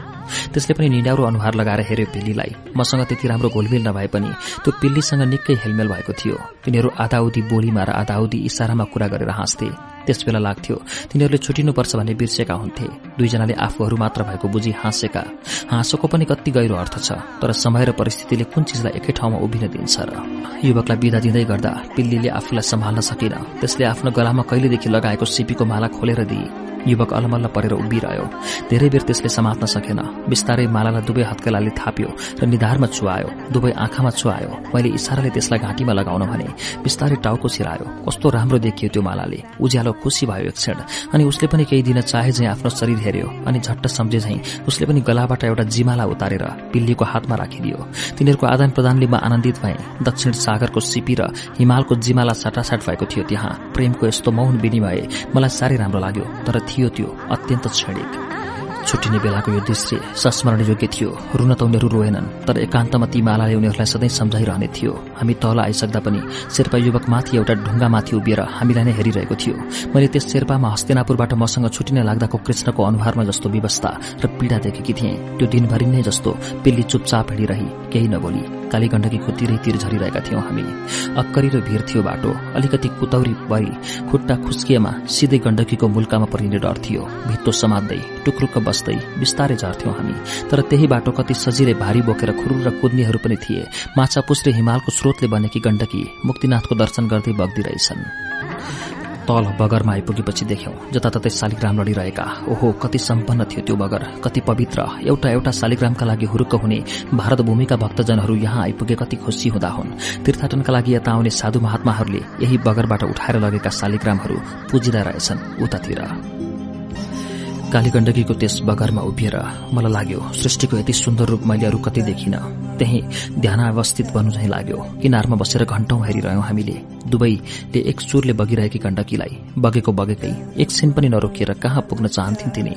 त्यसले पनि निडाउरो अनुहार लगाएर हेऱ्यो पिल्लीलाई। मसँग त्यति राम्रो घोलमेल नभए पनि त्यो पिल्लीसँग निकै हेलमेल भएको थियो। तिनीहरू आधाउदी बोलीमा र आधाउदी इसारामा कुरा गरेर हाँस्थे। त्यसबेला लाग्थ्यो। तिनीहरूले छुटिनुपर्छ भन्ने बिर्सेका हुन्थे। दुईजनाले आफूहरू मात्र भएको बुझी हाँसेका। हाँसोको पनि कति गहिरो अर्थ छ तर समय र परिस्थितिले कुन चिजलाई एकै ठाउँमा उभिन दिन्छ र? युवकलाई विदा दिँदै गर्दा पिल्लीले आफूलाई सम्हाल्न सकिन त्यसले आफ्नो गलामा कहिलेदेखि लगाएको सिपीको माला खोलेर दिए। युवक अलमल्ल परेर उभिरह्यो। धेरै बेर त्यसले समात्न सकेन। बिस्तारै मालालाई दुवै हत्केलाले थाप्यो र निधारमा छुवायो दुवै आँखामा छुवायो मैले इसाराले त्यसलाई घाँटीमा लगाउन भने बिस्तारै टाउको छिरायो कस्तो राम्रो देखियो त्यो मालाले। उज्यालो खुसी भयो एक क्षण। अनि उसले पनि केही दिन चाहे झैँ आफ्नो शरीर हेऱ्यो। अनि झट्ट सम्झे झैँ उसले पनि गलाबाट एउटा जिमाला उतारेर पिल्लीको हातमा राखिदियो। तिनीहरूको आदान प्रदानले म आनन्दित भए। दक्षिण सागरको सिपी र हिमालको जिमाला साटासाट भएको थियो त्यहाँ। प्रेमको यस्तो मौन विनिमय मलाई साह्रै राम्रो लाग्यो। तर थियो त्यो अत्यन्त क्षणिक। छुट्टिने बेलाको यो दृश्य संस्मरण योग्य थियो। रुन त उनीहरू रोएनन् तर एकान्तमा ती मालाले उनीहरूलाई सधैँ सम्झाइरहने थियो। हामी तल आइसक्दा पनि शेर्पा युवक माथि एउटा ढुङ्गामाथि उभिएर हामीलाई नै हेरिरहेको थियो। मैले त्यस शेर्पामा हस्तिनापुरबाट मसँग छुटिन लाग्दाको कृष्णको अनुहारमा जस्तो व्यवस्था र पीड़ा देखेकी थिएँ। त्यो दिनभरि नै जस्तो पिल्ली चुपचाप हिँडिरही केही नबोली काली गण्डकीको तिरै तिर झरिरहेका थियौं हामी। अक्करी र भिर थियो बाटो अलिकति कुतौरी परी खुट्टा खुस्किएमा सिधै गण्डकीको मुल्कामा परिने डर थियो। भित्तो समात्दै टुक्रुक्क बस्दै बिस्तारै झर्थ्यौं हामी। तर त्यही बाटो कति सजिलै भारी बोकेर खुरुर र कुद्नेहरू पनि थिए। माछा पुस्रे हिमालको स्रोतले बनेकी गण्डकी मुक्तिनाथको दर्शन गर्दै बग्दिरहेछन् तल बगरमा आइपुगेपछि देख्यौं जताततै शालिग्राम लडिरहेका। ओहो कति सम्पन्न थियो त्यो बगर कति पवित्र। एउटा एउटा शालिग्रामका लागि हुरुक्क हुने भारत भूमिका भक्तजनहरू यहाँ आइपुगे कति खुशी हुँदा हुन्। तीर्थाटनका लागि यता आउने साधु महात्माहरूले यही बगरबाट उठाएर लगेका शालिग्रामहरू पुजिँदा रहेछन् उतातिर। कालीगण्डकीको त्यस बगरमा उभिएर मलाई लाग्यो सृष्टिको यति सुन्दर रूप मैले अरू कतै देखिन। त्यही ध्यान अवस्थित बन्नु लाग्यो। किनारमा बसेर घण्टौं हेरिरह्यौं हामीले। दुवैले एक चुरले बगिरहेकी गण्डकीलाई बगेको बगेकै एकछिन पनि नरोकिएर कहाँ पुग्न चाहन्थिन् तिनी?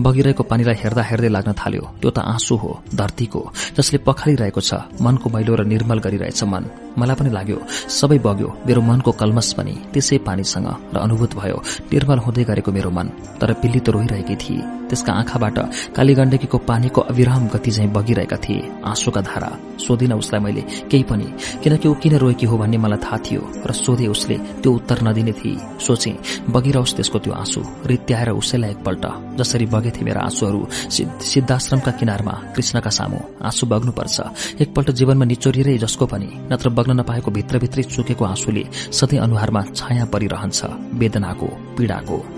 बगिरहेको पानीलाई हेर्दा हेर्दै लाग्न थाल्यो त्यो त आँसु हो धरतीको जसले पखालिरहेको छ मनको मैलो र निर्मल गरिरहेछ मन। मलाई पनि लाग्यो सबै बग्यो मेरो मनको कलमस पनि त्यसै पानीसँग र अनुभूत भयो निर्मल हुँदै गरेको मेरो मन तर पिल्ली त रोइरहेकी थिए। त्यसका आँखाबाट कालीगण्डकीको पानीको अविराम गति झैं बगिरहेका थिए आँसुका धारा। सोधिन उसलाई मैले केही पनि? किनकि ऊ किन रोएकी हो भन्ने मलाई थाहा थियो र सोधे उसले त्यो उत्तर नदिने थिए। सोचे बगिरहोस् त्यसको त्यो आँसु रित्याएर उसैलाई एकपल्ट। जसरी बगेथे मेरा आँसुहरू सिद्धाश्रमका किनारमा कृष्णका सामु आँसु बग्नुपर्छ। एकपल्ट जीवनमा निचोरिएरै जसको पनि नत्र बग्न नपाएको भित्रभित्रै चुकेको आँसुले सधैँ अनुहारमा छाया परिरहन्छ वेदनाको पीड़ाको।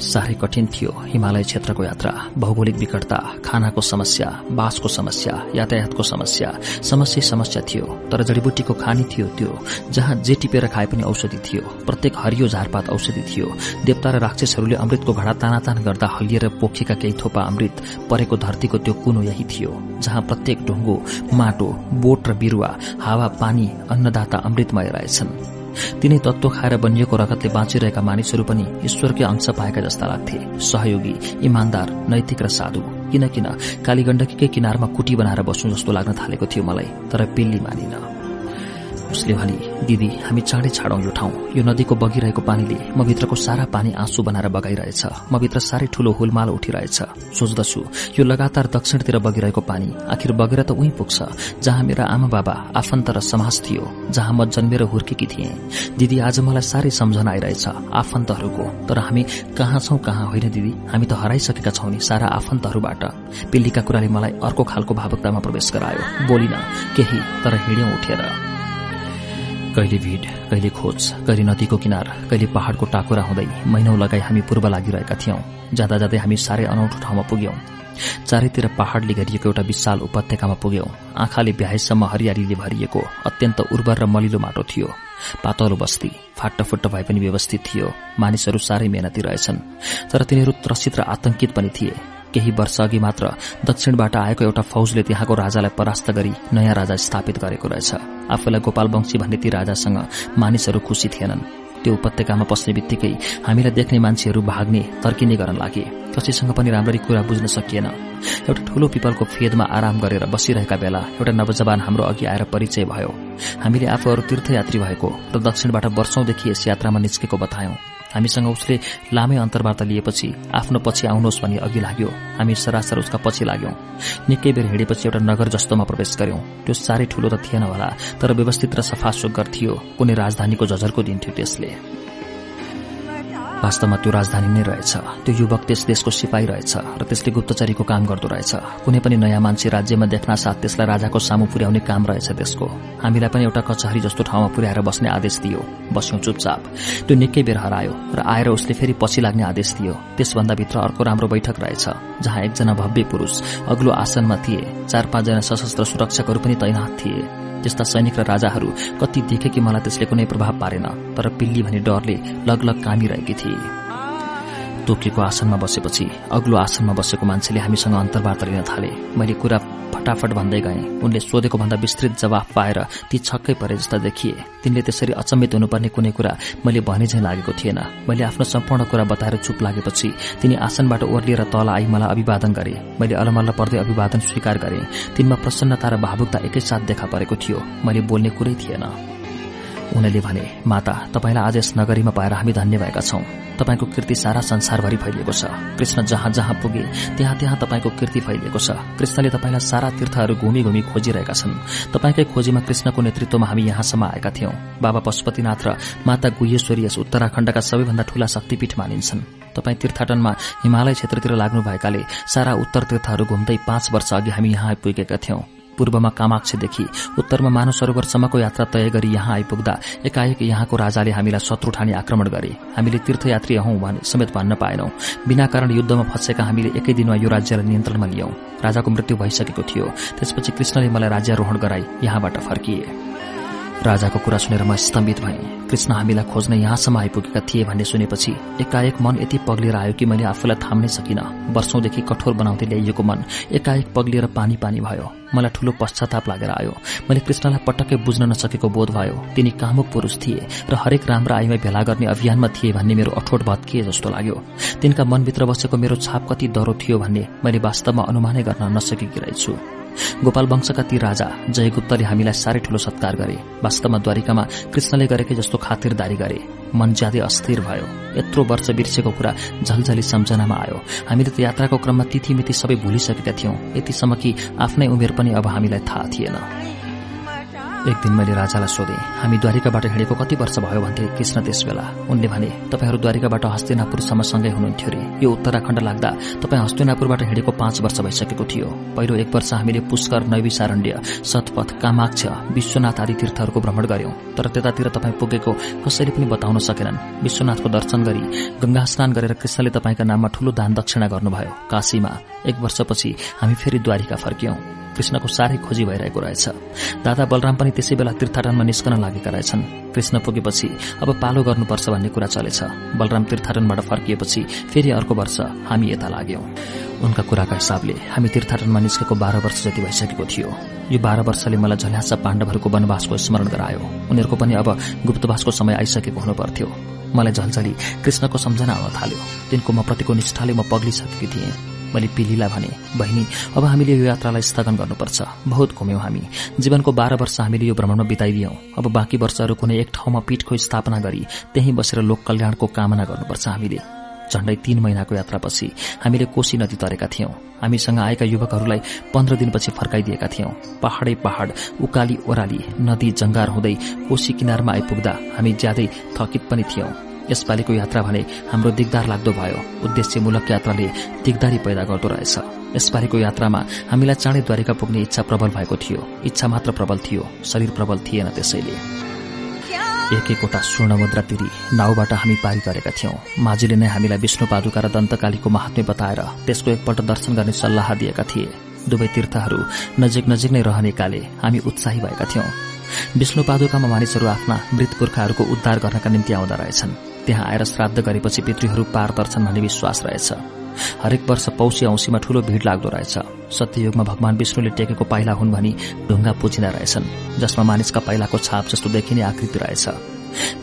साह्रै कठिन थियो हिमालय क्षेत्रको यात्रा भौगोलिक विकटता खानाको समस्या बासको समस्या यातायातको समस्या समस्या समस्या थियो। तर जडीबुटीको खानी थियो त्यो जहाँ जे टिपेर खाए पनि औषधि थियो। प्रत्येक हरियो झारपात औषधि थियो। देवता र राक्षसहरूले अमृतको घडा तानातान गर्दा हलिएर पोखेका केही थोपा अमृत परेको धरतीको त्यो कुनो यही थियो जहाँ प्रत्येक ढुङ्गो माटो बोट र बिरुवा हावा पानी अन्नदाता अमृतमय रहेछन्। तिनै तत्व खाएर बनिएको रगतले बाँचिरहेका मानिसहरू पनि ईश्वरकै अंश पाएका जस्ता लाग्थे। सहयोगी इमान्दार नैतिक र साधु। किन किन कालीगण्डकीकै किनारमा कुटी बनाएर बस्नु जस्तो लाग्न थालेको थियो मलाई तर पिल्ली मानिन। उसले भने दिदी हामी चाँडै छाडौं यो ठाउँ। यो नदीको बगिरहेको पानीले म भित्रको सारा पानी आँसु बनाएर बगाइरहेछ। म भित्र साह्रै ठूलो हुलमाल उठिरहेछ। सोच्दछु यो लगातार दक्षिणतिर बगिरहेको पानी आखिर बगेर त उही पुग्छ जहाँ मेरा आमा बाबा आफन्त र समाज थियो जहाँ म जन्मेर हुर्केकी थिएँ। दिदी आज मलाई साह्रै सम्झना आइरहेछ आफन्तहरूको। तर हामी कहाँ छौं कहाँ होइन दिदी? हामी त हराइसकेका छौं नि सारा आफन्तहरूबाट। पिल्लीका कुराले मलाई अर्को खालको भावुकतामा प्रवेश गरायो। बोलिन केही तर हिँड्यौं उठेर। कहिले भिड कहिले खोज कहिले नदीको किनार कहिले पहाड़को टाकुरा हुँदै महिनौ लगाई हामी पूर्व लागिरहेका थियौं। जाँदा जाँदै हामी साह्रै अनौठो ठाउँमा पुग्यौं। चारैतिर पहाड़ले घेरिएको एउटा विशाल उपत्यकामा पुग्यौं। आँखाले भ्याएसम्म हरियालीले भरिएको अत्यन्त उर्वर र मलिलो माटो थियो। पातलो बस्ती फाट्टफुट्ट भए पनि व्यवस्थित थियो। मानिसहरू साह्रै मेहनती रहेछन् तर तिनीहरू त्रसित र आतंकित पनि थिए। केही वर्ष अघि मात्र दक्षिणबाट आएको एउटा फौजले त्यहाँको राजालाई परास्त गरी नयाँ राजा स्थापित गरेको रहेछ। आफूलाई गोपाल वंशी भन्ने ती राजासँग मानिसहरू खुशी थिएनन्। त्यो उपत्यकामा पस्ने बित्तिकै हामीलाई देख्ने मान्छेहरू भाग्ने तर्किने गर्न लागे। कसैसँग पनि राम्ररी कुरा बुझ्न सकिएन। एउटा ठूलो पिपलको फेदमा आराम गरेर बसिरहेका बेला एउटा नवजवान हाम्रो अघि आएर परिचय भयो। हामीले आफूहरू तीर्थयात्री भएको र दक्षिणबाट वर्षौंदेखि यस यात्रामा निस्केको बतायौं। हामीसँग उसले लामै अन्तर्वार्ता लिएपछि आफ्नो पछि आउनुहोस् भनी अघि लाग्यो। हामी सरासर उसका पछि लाग्यौं। निकै बेर हिँडेपछि एउटा नगर जस्तोमा प्रवेश गर्यौं। त्यो साह्रै ठूलो त थिएन होला तर व्यवस्थित र सफा सुग्घर थियो। कुनै राजधानीको जजरको दिन थियो त्यसले। वास्तवमा त्यो राजधानी नै रहेछ। त्यो युवक त्यस देशको सिपाही रहेछ र त्यसले गुप्तचरीको काम गर्दो रहेछ। कुनै पनि नयाँ मान्छे राज्यमा देख्न साथ त्यसलाई राजाको सामु पुर्याउने काम रहेछ त्यसको। हामीलाई पनि एउटा कचहरी जस्तो ठाउँमा पुर्याएर बस्ने आदेश दियो। बस्यौं चुपचाप। त्यो निकै बेर हरायो र आएर उसले फेरि पछि लाग्ने आदेश दियो। त्यसभन्दा भित्र अर्को राम्रो बैठक रहेछ जहाँ एकजना भव्य पुरूष अग्लो आसनमा थिए। चार पाँचजना सशस्त्र सुरक्षकहरू पनि तैनात थिए। त्यस्ता सैनिक र राजाहरू कति देखे कि मलाई त्यसले कुनै प्रभाव पारेन तर पिल्ली भने डरले लगलग कामिरहेकी थिए। तोकिएको आसनमा बसेपछि अग्लो आसनमा बसेको मान्छेले हामीसँग अन्तर्वार्ता लिन थाले। मैले कुरा फटाफट भन्दै गएँ। उनले सोधेको भन्दा विस्तृत जवाफ पाएर ती छक्कै परे जस्ता देखिए। तिनले त्यसरी अचम्मित हुनुपर्ने कुनै कुरा मैले भने झैं लागेको थिएन। मैले आफ्नो सम्पूर्ण कुरा बताएर चुप लागेपछि तिनी आसनबाट ओर्लिएर तल आई मलाई अभिवादन गरे। मैले अलमल्ल पर्दै अभिवादन स्वीकार गरे। तिनमा प्रसन्नता र भावुकता एकैसाथ देखा परेको थियो। मैले बोल्ने कुरै थिएन। उनले भने माता तपाईँलाई आज यस नगरीमा पाएर हामी धन्य भएका छौं। तपाईँको कीर्ति सारा संसारभरि फैलिएको छ। कृष्ण जहाँ जहाँ पुगे त्यहाँ त्यहाँ तपाईँको कीर्ति फैलिएको छ। कृष्णले तपाईँलाई सारा तीर्थहरू घुमी घुमी खोजिरहेका छन्। तपाईँकै खोजीमा कृष्णको नेतृत्वमा हामी यहाँसम्म आएका थियौं। बाबा पशुपतिनाथ र माता गुहेश्वरी यस उत्तराखण्डका सबैभन्दा ठूला शक्तिपीठ मानिन्छन्। तपाईँ तीर्थाटनमा हिमालय क्षेत्रतिर लाग्नु भएकाले सारा उत्तर तीर्थहरू घुम्दै पाँच वर्ष अघि हामी यहाँ आइपुगेका थियौं। पूर्वमा कामाक्षदेखि उत्तरमा मानव सरोवरसम्मको यात्रा तय गरी यहाँ आइपुग्दा एकाएक यहाँको राजाले हामीलाई शत्रु ठानी आक्रमण गरे। हामीले तीर्थयात्री हौं समेत भन्न पाएनौं। बिना कारण युद्धमा फँसेका हामीले एकै दिनमा यो राज्यलाई नियन्त्रणमा लियौं। राजाको मृत्यु भइसकेको थियो। त्यसपछि कृष्णले मलाई राज्यारोहण गराई यहाँबाट फर्किए। राजाको कुरा सुनेर म स्तम्भित भएँ। कृष्ण हामीलाई खोज्न यहाँसम्म आइपुगेका थिए भन्ने सुनेपछि एकाएक मन यति पग्लिएर आयो कि मैले आफूलाई थाम्नै सकिन। वर्षौंदेखि कठोर बनाउँदै ल्याइएको मन एकाएक पग्लिएर पानी पानी भयो। मलाई ठूलो पश्चाताप लागेर आयो। मैले कृष्णलाई पटक्कै बुझ्न नसकेको बोध भयो। तिनी कामुक पुरूष थिए र हरेक राम्रो आईमा भेला गर्ने अभियानमा थिए भन्ने मेरो अठोट भत्किए जस्तो लाग्यो। तिनका मनभित्र बसेको मेरो छाप कति डरो थियो भन्ने मैले वास्तवमा अनुमानै गर्न नसकेकी रहेछु। गोपाल वंशका ती राजा जयगुप्तले हामीलाई साह्रै ठूलो सत्कार गरे। वास्तवमा द्वारिकामा कृष्णले गरेकै जस्तो खातिरदारी गरे। मन ज्यादै अस्थिर भयो। यत्रो वर्ष बिर्सेको कुरा झलझली सम्झनामा आयो। हामीले त यात्राको क्रममा तिथिमिति सबै भुलिसकेका थियौं। यतिसम्म कि आफ्नै उमेर पनि अब हामीलाई थाहा थिएन। एक दिन मैले राजालाई सोधेँ हामी द्वारिकाबाट हिँडेको कति वर्ष भयो? भन्थे कृष्ण त्यस बेला उनले भने तपाईँहरू द्वारिकाबाट हस्तिनापुरसम्म सँगै हुनुहुन्थ्यो अरे यो उत्तराखण्ड लाग्दा तपाईँ हस्तिनापुरबाट हिँडेको पाँच वर्ष भइसकेको थियो। पहिलो एक वर्ष हामीले पुष्कर नैविसारण्य सतपथ कामाक्ष विश्वनाथ आदि तीर्थहरूको भ्रमण गर्यौं। तर त्यतातिर तपाईँ पुगेको कसैले पनि बताउन सकेनन्। विश्वनाथको दर्शन गरी गंगा स्नान गरेर कृष्णले तपाईँका नाममा ठूलो दान दक्षिणा गर्नुभयो। काशीमा एक वर्षपछि हामी फेरि द्वारिका फर्कियौं। कृष्णको साह्रै खोजी भइरहेको रहेछ। दादा बलराम पनि त्यसै बेला तीर्थाटनमा निस्कन लागेका रहेछन्। कृष्ण पुगेपछि अब पालो गर्नुपर्छ भन्ने कुरा चलेछ। बलराम तीर्थाटनबाट फर्किएपछि फेरि अर्को वर्ष हामी यता लाग्यौं। उनका कुराका हिसाबले हामी तीर्थाटनमा निस्केको बाह्र वर्ष जति भइसकेको थियो। यो बाह्र वर्षले मलाई झल्यास पाण्डवहरूको वनवासको स्मरण गरायो। उनीहरूको पनि अब गुप्तवासको समय आइसकेको हुनुपर्थ्यो। मलाई झलझली कृष्णको सम्झना आउन थाल्यो। तिनको म प्रतिको निष्ठाले म पग्लिसकेकी थिएँ। मैले पिलीलाई भने बहिनी अब हामीले यो यात्रालाई स्थगन गर्नुपर्छ। बहुत घुम्यौं हामी। जीवनको बाह्र वर्ष हामीले यो भ्रमणमा बिताइदियौं। अब बाँकी वर्षहरू कुनै एक ठाउँमा पीठको स्थापना गरी त्यही बसेर लोक कल्याणको कामना गर्नुपर्छ हामीले। झण्डै तीन महिनाको यात्रापछि हामीले कोशी नदी तरेका थियौं। हामीसँग आएका युवकहरूलाई पन्ध्र दिनपछि फर्काइदिएका थियौं। पहाडै पहाड उकाली ओह्राली नदी जंगार हुँदै कोशी किनारमा आइपुग्दा हामी ज्यादै थकित पनि थियौं। यसपालिको यात्रा भने हाम्रो दिगदार लाग्दो भयो। उद्देश्यमूलक यात्राले दिगदारी पैदा गर्दो रहेछ। यसपालिको यात्रामा हामीलाई चाँडै द्वारिका पुग्ने इच्छा प्रबल भएको थियो। इच्छा मात्र प्रबल थियो शरीर प्रबल थिएन त्यसैले। एक एकवटा स्वर्ण मुद्रा तिरी नाउबाट हामी पारी गरेका थियौं। माझीले नै हामीलाई विष्णु पादुका र दन्तकालीको महात्म्य बताएर त्यसको एकपल्ट दर्शन गर्ने सल्लाह दिएका थिए। दुवै तीर्थहरू नजिक नजिक नै रहनेकाले हामी उत्साही भएका थियौं। विष्णु पादुकामा मानिसहरू आफ्ना मृत पुर्खाहरूको उद्धार गर्नका निम्ति आउँदा रहेछन्। त्यहाँ आएर श्राद्ध गरेपछि पितृहरू पार तर्छन् भन्ने विश्वास रहेछ। हरेक वर्ष पौषी औँसीमा ठूलो भीड़ लाग्दो रहेछ। सत्ययुगमा भगवान विष्णुले टेकेको पाइला हुन् भनी ढुङ्गा पुजिँदा रहेछन् जसमा मानिसका पाइलाको छाप जस्तो देखिने आकृति रहेछ।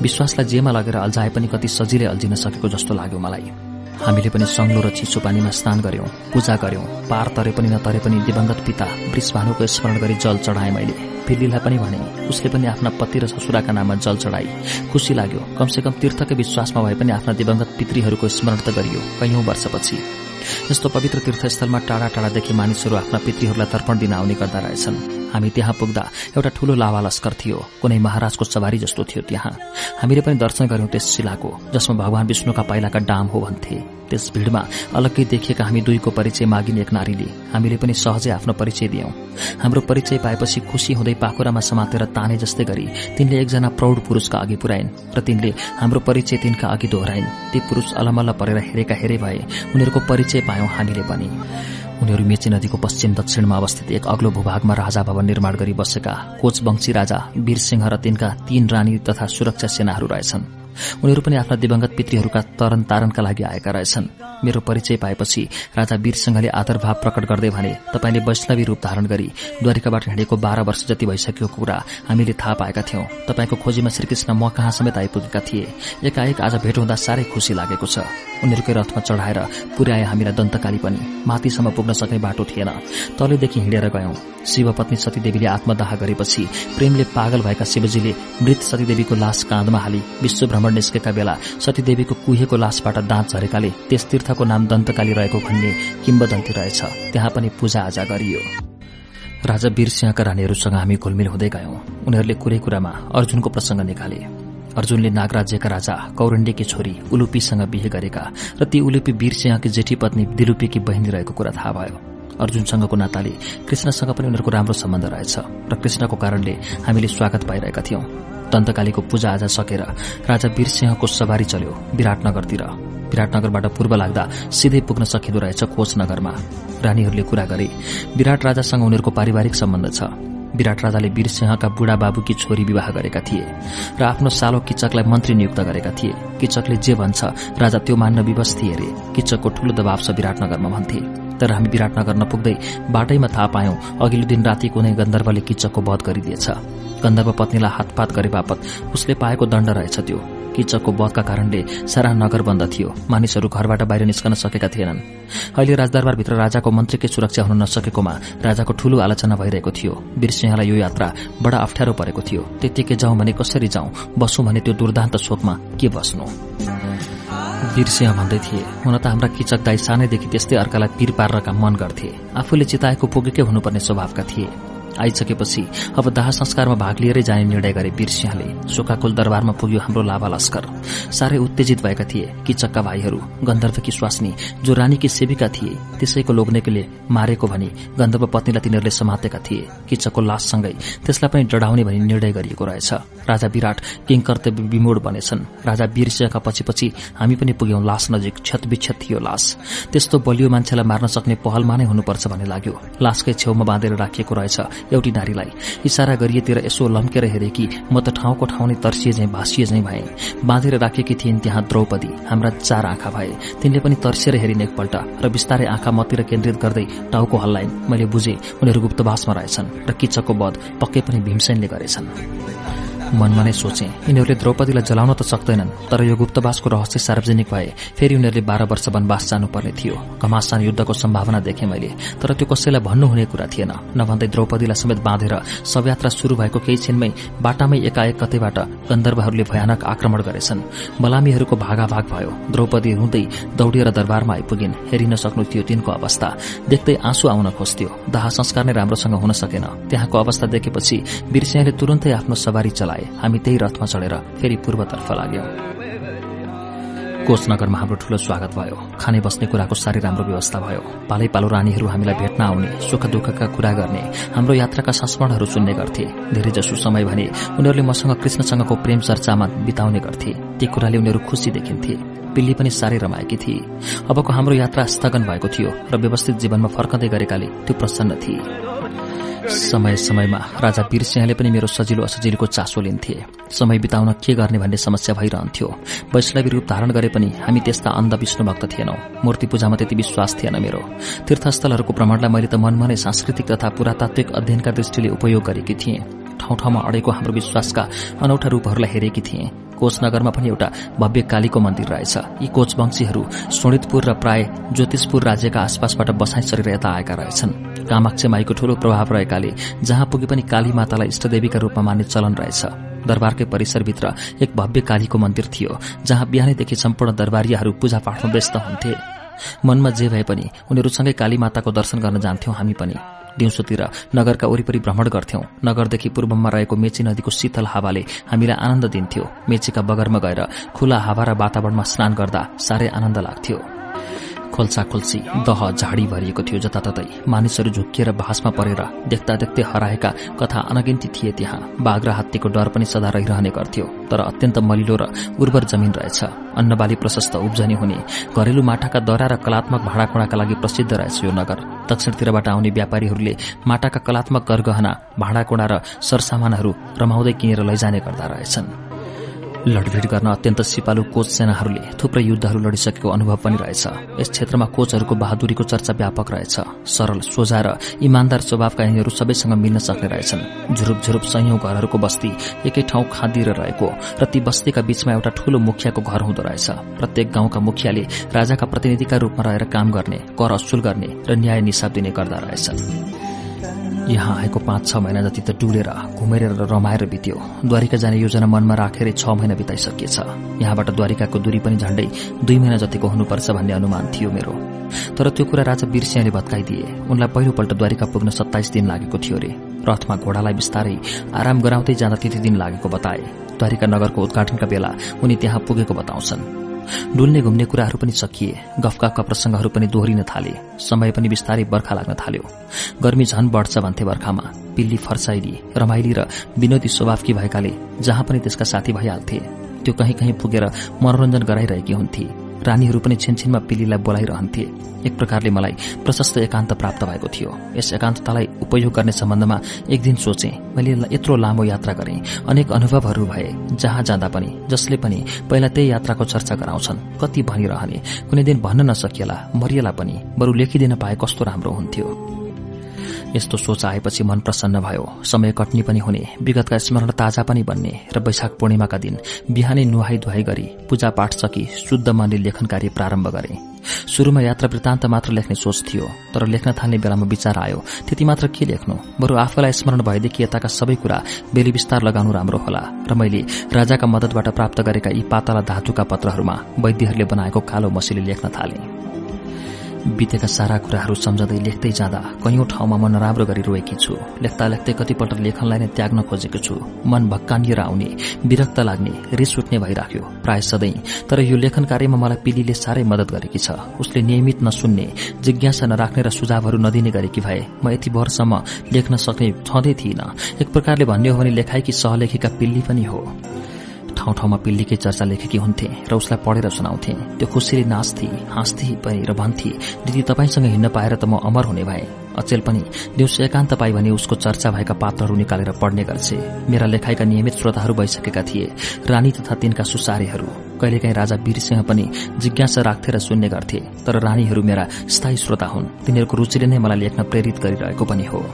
विश्वासलाई जेमा लगेर अल्झाए पनि कति सजिलै अल्झिन सकेको जस्तो लाग्यो मलाई। हामीले पनि सङ्लो र चिसो पानीमा स्नान गर्यौं पूजा गर्यौं पार तरे पनि नतरे पनि दिवंगत पिता वृषभानुको स्मरण गरी जल चढाए मैले। फिल्लीलाई पनि भने उसले पनि आफ्ना पति र ससुराका नाममा जल चढाई। खुसी लाग्यो। कमसेकम तीर्थकै विश्वासमा भए पनि आफ्ना दिवंगत पितृहरूको स्मरण त गरियो कैयौं वर्षपछि। यस्तो पवित्र तीर्थस्थलमा टाढा टाढादेखि मानिसहरू आफ्ना पितृहरूलाई तर्पण दिन आउने गर्दा रहेछन्। हामी त्यहाँ पुग्दा एउटा ठूलो लावा लस्कर थियो। कुनै महाराजको सवारी जस्तो थियो त्यहाँ। हामीले पनि दर्शन गर्यौं त्यस शिलाको जसमा भगवान विष्णुका पाइलाका डाम हो भन्थे। त्यस भीड़मा अलग्गै देखिएका हामी दुईको परिचय मागिने एक नारीले हामीले पनि सहजै आफ्नो परिचय दियौं। हाम्रो परिचय पाएपछि खुशी हुँदै पाखुरामा समातेर ताने जस्तै गरी तिनले एकजना प्रौढ पुरूषका अघि पुर्याइन् र तिनले हाम्रो परिचय तिनका अघि दोहोऱ्याइन्। ती पुरूष अलमल्ल परेर हेरेका हेरे भए उनीहरूको परिचय पायौं हामीले पनि। उनीहरू मेची नदीको पश्चिम दक्षिणमा अवस्थित एक अग्लो भूभागमा राजा भवन निर्माण गरी बसेका कोचवंशी राजा वीरसिंह र तिनका तीन रानी तथा सुरक्षा सेनाहरू रहेछन्। उनीहरू पनि आफ्ना दिवंगत पितृहरूका तरन तारणका लागि आएका रहेछन्। मेरो परिचय पाएपछि राजा वीरसिंहले आदरभाव प्रकट गर्दै भने तपाईँले वैष्णवी रूप धारण गरी द्वारिकाबाट हिँडेको बाह्र वर्ष जति भइसकेको कुरा हामीले थाहा पाएका थियौं। तपाईँको खोजीमा श्रीकृष्ण म कहाँ समेत आइपुगेका थिए? एकाएक आज भेट हुँदा साह्रै खुशी लागेको छ। उनीहरूकै रथमा चढाएर पुर्याए हामीलाई दन्तकाली पनि। माथिसम्म पुग्न सक्ने बाटो थिएन। तलैदेखि हिँडेर गयौं। शिवपत्नी सतीदेवीले आत्मदाह गरेपछि प्रेमले पागल भएका शिवजीले मृत सतीदेवीको लास काँधमा हाली विश्व निस्केका बेला सतीदेवीको कुहेको लासबाट दाँत झरेकाले त्यस तीर्थको नाम दन्तकाली रहेको भन्ने किम्बदन्ती रहेछ। त्यहाँ पनि पूजा आजा गरियो। राजा वीरसिंहका रानीहरूसँग हामी घुलमिल हुँदै गयौं। उनीहरूले कुरै कुरामा अर्जुनको प्रसंग निकाले। अर्जुनले नागराज्यका राजा कौरण्डेकी छोरी उलुपीसँग बिहे गरेका र ती उलुपी वीरसिंहकी जेठी पत्नी दिलुपीकी बहिनी रहेको कुरा थाहा भयो। अर्जुनसँगको नाताले कृष्णसँग पनि उनीहरूको राम्रो सम्बन्ध रहेछ र कृष्णको कारणले हामीले स्वागत पाइरहेका थियौं। दन्तकालीको पूजा आज सकेर राजा वीरसिंहको सवारी चल्यो विराटनगरतिर। विराटनगरबाट पूर्व लाग्दा सिधै पुग्न सकिँदो रहेछ कोचनगरमा रानीहरूले कुरा गरे विराट राजासँग उनीहरूको पारिवारिक सम्बन्ध छ। विराट राजाले वीरसिंहका बुढा बाबुकी छोरी विवाह गरेका थिए र आफ्नो सालो किचकलाई मन्त्री नियुक्त गरेका थिए। किचकले जे भन्छ राजा त्यो मान्न विवश थिए अरे किचकको ठूलो दबाव छ विराटनगरमा भन्थे। तर हामी विराटनगर नपुग्दै बाटैमा थाहा पायौं अघिल्लो दिन राति कुनै गन्धर्वले किचकको वध गरिदिएछ। गन्धर्व पत्नीलाई हातपात गरे बापत उसले पाएको दण्ड रहेछ त्यो। किचकको वधका कारणले सारा नगर बन्द थियो। मानिसहरू घरबाट बाहिर निस्कन सकेका थिएनन्। अहिले राजदरबारभित्र राजाको मन्त्रीकै सुरक्षा हुन नसकेकोमा राजाको ठूलो आलोचना भइरहेको थियो। वीरसिंहलाई यो यात्रा बडा अप्ठ्यारो परेको थियो। त्यत्तिकै जाउँ भने कसरी जाउँ बसौँ भने त्यो दुर्दान्त शोकमा के बस्नु? वीरसिंह भन्दै थिए हुन त हाम्रा किचक दाई सानैदेखि त्यस्तै अर्कालाई पीर पार्नका मन गर्थे। आफूले चिताएको पुगेकै हुनुपर्ने स्वभावका थिए। आइसकेपछि अब दाह संस्कारमा भाग लिएरै जाने निर्णय गरे वीरसिंहले शोकाकुल दरबारमा पुग्यो हाम्रो लाभा लस्कर साह्रै उत्तेजित भएका थिए किचक्का भाइहरू गन्धर्वकी स्वास्नी जो रानीकी सेविका थिए त्यसैको लोग्नेकीले मारेको भनी गन्धर्व पत्नीलाई तिनीहरूले समातेका थिए किचकको लाससँगै त्यसलाई पनि डढाउने भनी निर्णय गरिएको रहेछ। राजा विराट किङ कर्तव्य विमोड बनेछन्। राजा वीरसिंहका पछि पछि हामी पनि पुग्यौं लास नजिक क्षतविक्षत थियो लास। त्यस्तो बलियो मान्छेलाई मार्न सक्ने पहलमा नै हुनुपर्छ भन्ने लाग्यो। लासकै छेउमा बाँधेर राखिएको रहेछ। एउटी नारीलाई इसारा गरिएतिर यसो लम्केर हेरे कि म त ठाउँको ठाउँ नै तर्सिए झैं भाँसिए झैं भए। बाँधेर राखेकी थिइन् त्यहाँ द्रौपदी हाम्रा चार आँखा भए। तिनले पनि तर्सिएर हेरिन् एकपल्ट र बिस्तारै आँखा मतिर केन्द्रित गर्दै टाउको हल्लाइन्। मैले बुझे उनीहरू गुप्तवासमा रहेछन् र किचकको वध पक्कै पनि भीमसेनले गरेछन्। मनमा नै सोचे यिनीहरूले द्रौपदीलाई जलाउन त सक्दैनन् तर यो गुप्तवासको रहस्य सार्वजनिक भए फेरि उनीहरूले बाह्र वर्ष वनवास जानुपर्ने थियो। घमासान युद्धको सम्भावना देखे मैले तर त्यो कसैलाई भन्नुहुने कुरा थिएन। नभन्दै द्रौपदीलाई समेत बाँधेर शवयात्रा शुरू भएको केही छिनमै बाटामै एकाएक कतैबाट गन्धर्वहरूले भयानक आक्रमण गरेछन्। मलामीहरूको भागाभाग भयो। द्रौपदी रुँदै दौडिएर दरबारमा आइपुगिन्। हेरिन सक्नु थियो तिनको अवस्था। देख्दै आँसु आउन खोज्थ्यो। दाह संस्कार नै राम्रोसँग हुन सकेन। त्यहाँको अवस्था देखेपछि वीरसिंहले तुरन्तै आफ्नो सवारी चलाए। हामी त्यही रथमा चढेर फेरि पूर्वतर्फ लाग्यौं। कोचनगरमा हाम्रो ठूलो स्वागत भयो। खाने बस्ने कुराको साह्रै राम्रो व्यवस्था भयो। पालै पालो रानीहरू हामीलाई भेट्न आउने सुख दुःखका कुरा गर्ने हाम्रो यात्राका संस्मरणहरू सुन्ने गर्थे। धेरैजसो समय भने उनीहरूले मसँग कृष्णसँगको प्रेम चर्चामा बिताउने गर्थे। ती कुराले उनीहरू खुसी देखिन्थे। पिल्ली पनि साह्रै रमाएकी थिए। अबको हाम्रो यात्रा स्थगन भएको थियो र व्यवस्थित जीवनमा फर्कँदै गरेकाले त्यो प्रसन्न थिए। समय समयमा राजा वीरसिंहले पनि मेरो सजिलो असजिलोको चासो लिन्थे। समय बिताउन के गर्ने भन्ने समस्या भइरहन्थ्यो। वैष्णवी रूप धारण गरे पनि हामी त्यस्ता अन्ध विष्णु भक्त थिएनौं। मूर्ति पूजामा त्यति विश्वास थिएन मेरो। तीर्थस्थलहरूको भ्रमणलाई मैले त मनमा सांस्कृतिक तथा पुरातात्विक अध्ययनका दृष्टिले उपयोग गरेकी थिएँ। ठाउँ ठाउँमा अडेको हाम्रो विश्वासका अनौठा रूपहरूलाई हेरेकी थिएँ। कोचनगरमा पनि एउटा भव्य कालीको मन्दिर रहेछ। यी कोचवंशीहरू सोणितपुर र प्राय ज्योतिषपुर राज्यका आसपासबाट बसाइ सरेर यता आएका रहेछन्। कामाक्ष माईको ठूलो प्रभाव रहेकाले जहाँ पुगे पनि काली मातालाई इष्टदेवीका रूपमा मान्ने चलन रहेछ। दरबारकै परिसरभित्र एक भव्य कालीको मन्दिर थियो जहाँ बिहानैदेखि सम्पूर्ण दरबारियाहरू पूजापाठमा व्यस्त हुन्थे। मनमा जे भए पनि उनीहरूसँगै काली माताको दर्शन गर्न जान्थ्यौं हामी पनि। दिउँसोतिर नगरका वरिपरि भ्रमण गर्थ्यौं। नगरदेखि पूर्वमा रहेको मेची नदीको शीतल हावाले हामीलाई आनन्द दिन्थ्यो। मेचीका बगरमा गएर खुला हावा र वातावरणमा स्नान गर्दा साह्रै आनन्द लाग्थ्यो। खोल्सा खोल्सी दह झाडी भरिएको थियो जताततै। मानिसहरू झुक्किएर भाषमा परेर देख्दा देख्दै हराएका कथा अनगिन्ती थिए त्यहाँ। बाघ र हात्तीको डर पनि सदा रहिरहने गर्थ्यो तर अत्यन्त मलिलो र उर्वर जमिन रहेछ। अन्नबाली प्रशस्त उब्जनी हुने घरेलु माटाका दरा र कलात्मक भाँडाकुँडाका लागि प्रसिद्ध रहेछ यो नगर। दक्षिणतिरबाट आउने व्यापारीहरूले माटाका कलात्मक गरगहना भाँडाकुँडा र सरसामानहरू रमाउँदै किनेर लैजाने गर्दा रहेछन्। लडभिड गर्न अत्यन्त सिपालु कोच सेनाहरूले थुप्रै युद्धहरू लडिसकेको अनुभव पनि रहेछ। यस क्षेत्रमा कोचहरूको बहादुरीको चर्चा व्यापक रहेछ। सरल सोझा र इमान्दार स्वभावका यिनीहरू सबैसँग मिल्न सक्ने रहेछन्। झुरुप झुरुप सयौं घरहरूको बस्ती एकै ठाउँ खाँदिएर रहेको र ती बस्तीका बीचमा एउटा ठूलो मुखियाको घर हुँदो रहेछ। प्रत्येक गाउँका मुखियाले राजाका प्रतिनिधिका रूपमा रहेर काम गर्ने कर असुल गर्ने र न्याय निसाब दिने गर्दा रहेछन्। यहाँ आएको पाँच छ महिना जति त डुलेर घुमेर रमाएर बित्यो। द्वारिका जाने योजना मनमा राखेर छ महिना बिताइसकिएछ। यहाँबाट द्वारिकाको दूरी पनि झण्डै दुई महिना जतिको हुनुपर्छ भन्ने अनुमान थियो मेरो। तर त्यो कुरा राजा बिरसिंहले भत्काइदिए। उनलाई पहिलोपल्ट द्वारिका पुग्न सत्ताइस दिन लागेको थियो रे। रथमा घोडालाई बिस्तारै आराम गराउँदै जाँदा त्यति दिन लागेको बताए। द्वारिका नगरको उद्घाटनका बेला उनी त्यहाँ पुगेको बताउँछन्। डुल्ने घुम्ने कुराहरू पनि सकिए। गफका प्रसंगहरू पनि दोहोरिन थाले। समय पनि बिस्तारै बर्खा लाग्न थाल्यो। गर्मी झन बढ्छ भन्थे बर्खामा। पिल्ली फर्साइली रमाइली र विनोदी स्वभावकी भएकाले जहाँ पनि त्यसका साथी भइहाल्थे त्यो कहीँ कहीँ पुगेर मनोरञ्जन गराइरहेकी हुन्थे। रानीहरू पनि छिनछिनमा पिलीलाई बोलाइरहन्थे। एक प्रकारले मलाई प्रशस्त एकान्त प्राप्त भएको थियो। यस एकान्ततालाई उपयोग गर्ने सम्बन्धमा एक दिन सोचे मैले यत्रो लामो यात्रा गरे। अनेक अनुभवहरू भए जहाँ जाँदा पनि जसले पनि पहिला त्यही यात्राको चर्चा गराउँछन्। कति भनिरहने कुनै दिन भन्न नसकिएला मरिएला पनि बरु लेखिदिन पाए कस्तो राम्रो हुन्थ्यो। यस्तो सोच आएपछि मन प्रसन्न भयो। समय कट्नी पनि हुने विगतका स्मरण ताजा पनि बन्ने र वैशाख पूर्णिमाका दिन बिहानै नुहाई धुवाई गरी पूजा पाठ सकि शुद्ध मनले लेखन कार्य प्रारम्भ गरे। शुरूमा यात्रा वृत्तान्त मात्र लेख्ने सोच थियो तर लेख्न थाल्ने बेलामा विचार आयो त्यति मात्र के लेख्नु? बरु आफूलाई स्मरण भएदेखि यताका सबै कुरा बेली विस्तार लगाउनु राम्रो होला। र मैले राजाका मदतबाट प्राप्त गरेका यी पातला धातुका पत्रहरूमा वैद्यहरूले बनाएको कालो मसीले लेख्न थाले। बितेका सारा कुराहरू सम्झँदै लेख्दै जाँदा कैयौं ठाउँमा म नराम्रो गरी रोएकी छु। लेख्दा लेख्दै कतिपल्ट लेखनलाई नै त्याग्न खोजेको छु। मन भक्कानिएर आउने विरक्त लाग्ने रिस उठ्ने भइराख्यो। प्राय सधैँ तर यो लेखन कार्यमा मलाई पिलीले साह्रै मदत गरेकी छ। उसले नियमित नसुन्ने जिज्ञासा नराख्ने र सुझावहरू नदिने गरेकी भए म यति वर्षसम्म लेख्न सक्ने छँदै थिइनँ। एक प्रकारले भन्ने हो भने लेखाइकी सहलेखिका पिल्ली पनि हो। ठाउँ ठाउँमा पिल्लीकै चर्चा लेखेकी हुन्थे र उसलाई पढेर सुनाउँथे। त्यो खुसीले नाच्थे हाँस्थे पनि र भन्थे दिदी तपाईँसँग हिँड्न पाएर त म अमर हुने भए। अचेल पनि दिउँसो एकान्त पाइ भने उसको चर्चा भएका पात्रहरू निकालेर पढ्ने गर्छे। मेरा लेखाइका नियमित श्रोताहरू भइसकेका थिए। रानी तथा तिनका सुसारेहरू कहिलेकाहीँ राजा वीरसिंह पनि जिज्ञासा राख्थे र सुन्ने गर्थे। तर रानीहरू मेरा स्थायी श्रोता हुन्। तिनीहरूको रुचिले नै मलाई लेख्न प्रेरित गरिरहेको पनि हो।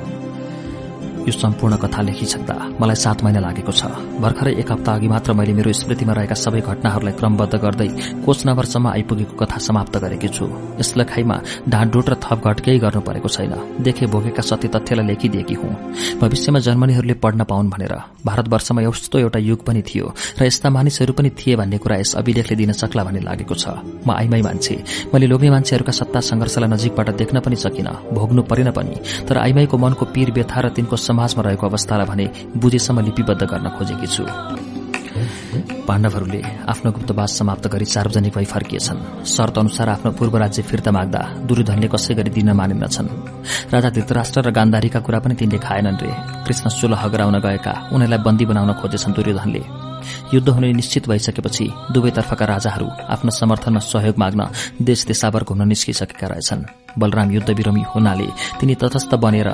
यो सम्पूर्ण कथा लेखिसक्दा मलाई सात महिना लागेको छ। भर्खरै एक हप्ता अघि मात्र मैले मेरो स्मृतिमा रहेका सबै घटनाहरूलाई क्रमबद्ध गर्दै कोचनगरसम्म आइपुगेको कथा समाप्त गरेकी छु। यस लेखाइमा ढाँडडुट र थप घट केही गर्नु परेको छैन। देखे भोगेका सत्य तथ्यलाई लेखिदिएकी हुँ। भविष्यमा जर्मनीहरूले पढ्न पाउन् भनेर। भारतवर्षमा यस्तो एउटा युग पनि थियो र यस्ता मानिसहरू पनि थिए भन्ने कुरा यस अभिलेखले दिन सक्ला भन्ने लागेको छ। म आइमाई मान्छे। मैले लोभी मान्छेहरूका सत्ता संघर्षलाई नजिकबाट देख्न पनि सकिन। भोग्नु परेन पनि। तर आइमाईको मनको पीर व्यथा र तिनको समाजमा रहेको अवस्थालाई भने बुझेसम्म लिपिबद्ध गर्न खोजेकी छु। पाण्डवहरूले आफ्नो गुप्तवास समाप्त गरी सार्वजनिक भई फर्किएछन्। शर्त अनुसार आफ्नो पूर्व राज्य फिर्ता माग्दा दुर्योधनले कसै गरी दिन मानिन्दछन् राजा धृतराष्ट्र र गान्धारीका कुरा पनि तिनले खाएनन् रे। कृष्ण सुलह गराउन गएका उनीहरूलाई बन्दी बनाउन खोजेछन् दुर्योधनले। युद्ध हुने निश्चित भइसकेपछि दुवैतर्फका राजाहरू आफ्नो समर्थनमा सहयोग माग्न देश देशावर घुम्न निस्किसकेका रहेछन्। बलराम युद्ध विरमी हुनाले तिनी तटस्थ बनेर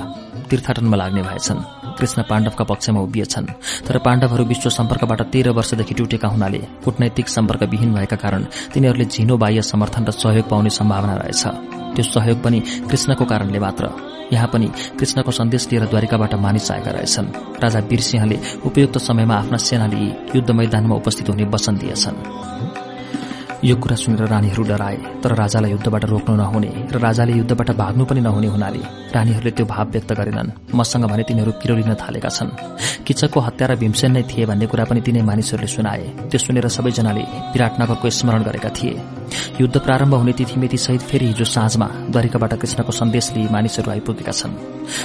तीर्थाटनमा लाग्ने भएछन्। कृष्ण पाण्डवका पक्षमा उभिएछन्। तर पाण्डवहरू विश्व सम्पर्कबाट तेह्र वर्षदेखि टुटेका हुनाले कूटनैतिक सम्पर्कविहीन भएका कारण तिनीहरूले झिनो बाह्य समर्थन र सहयोग पाउने सम्भावना रहेछ। त्यो सहयोग पनि कृष्णको कारणले मात्र यहाँ पनि कृष्णको सन्देश लिएर द्वारिकाबाट मानिस आएका रहेछन्। राजा वीरसिंहले उपयुक्त समयमा आफ्ना सेना लिई युद्ध मैदानमा उपस्थित हुने वचन दिएछन्। यो कुरा सुनेर रानीहरू डराए तर राजालाई युद्धबाट रोक्नु नहुने र राजाले युद्धबाट भाग्नु पनि नहुने हुनाले रानीहरूले त्यो भाव व्यक्त गरेनन्। मसँग भने तिनीहरू पिरो लिन थालेका छन्। किचकको हत्या र भीमसेन नै थिए भन्ने कुरा पनि तिनै मानिसहरूले सुनाए। त्यो सुनेर सबैजनाले विराटनगरको स्मरण गरेका थिए। युद्ध प्रारम्भ हुने तिथिमिति सहित फेरि हिजो साँझमा द्वारिकाबाट कृष्णको सन्देश लिई मानिसहरू आइपुगेका छन्।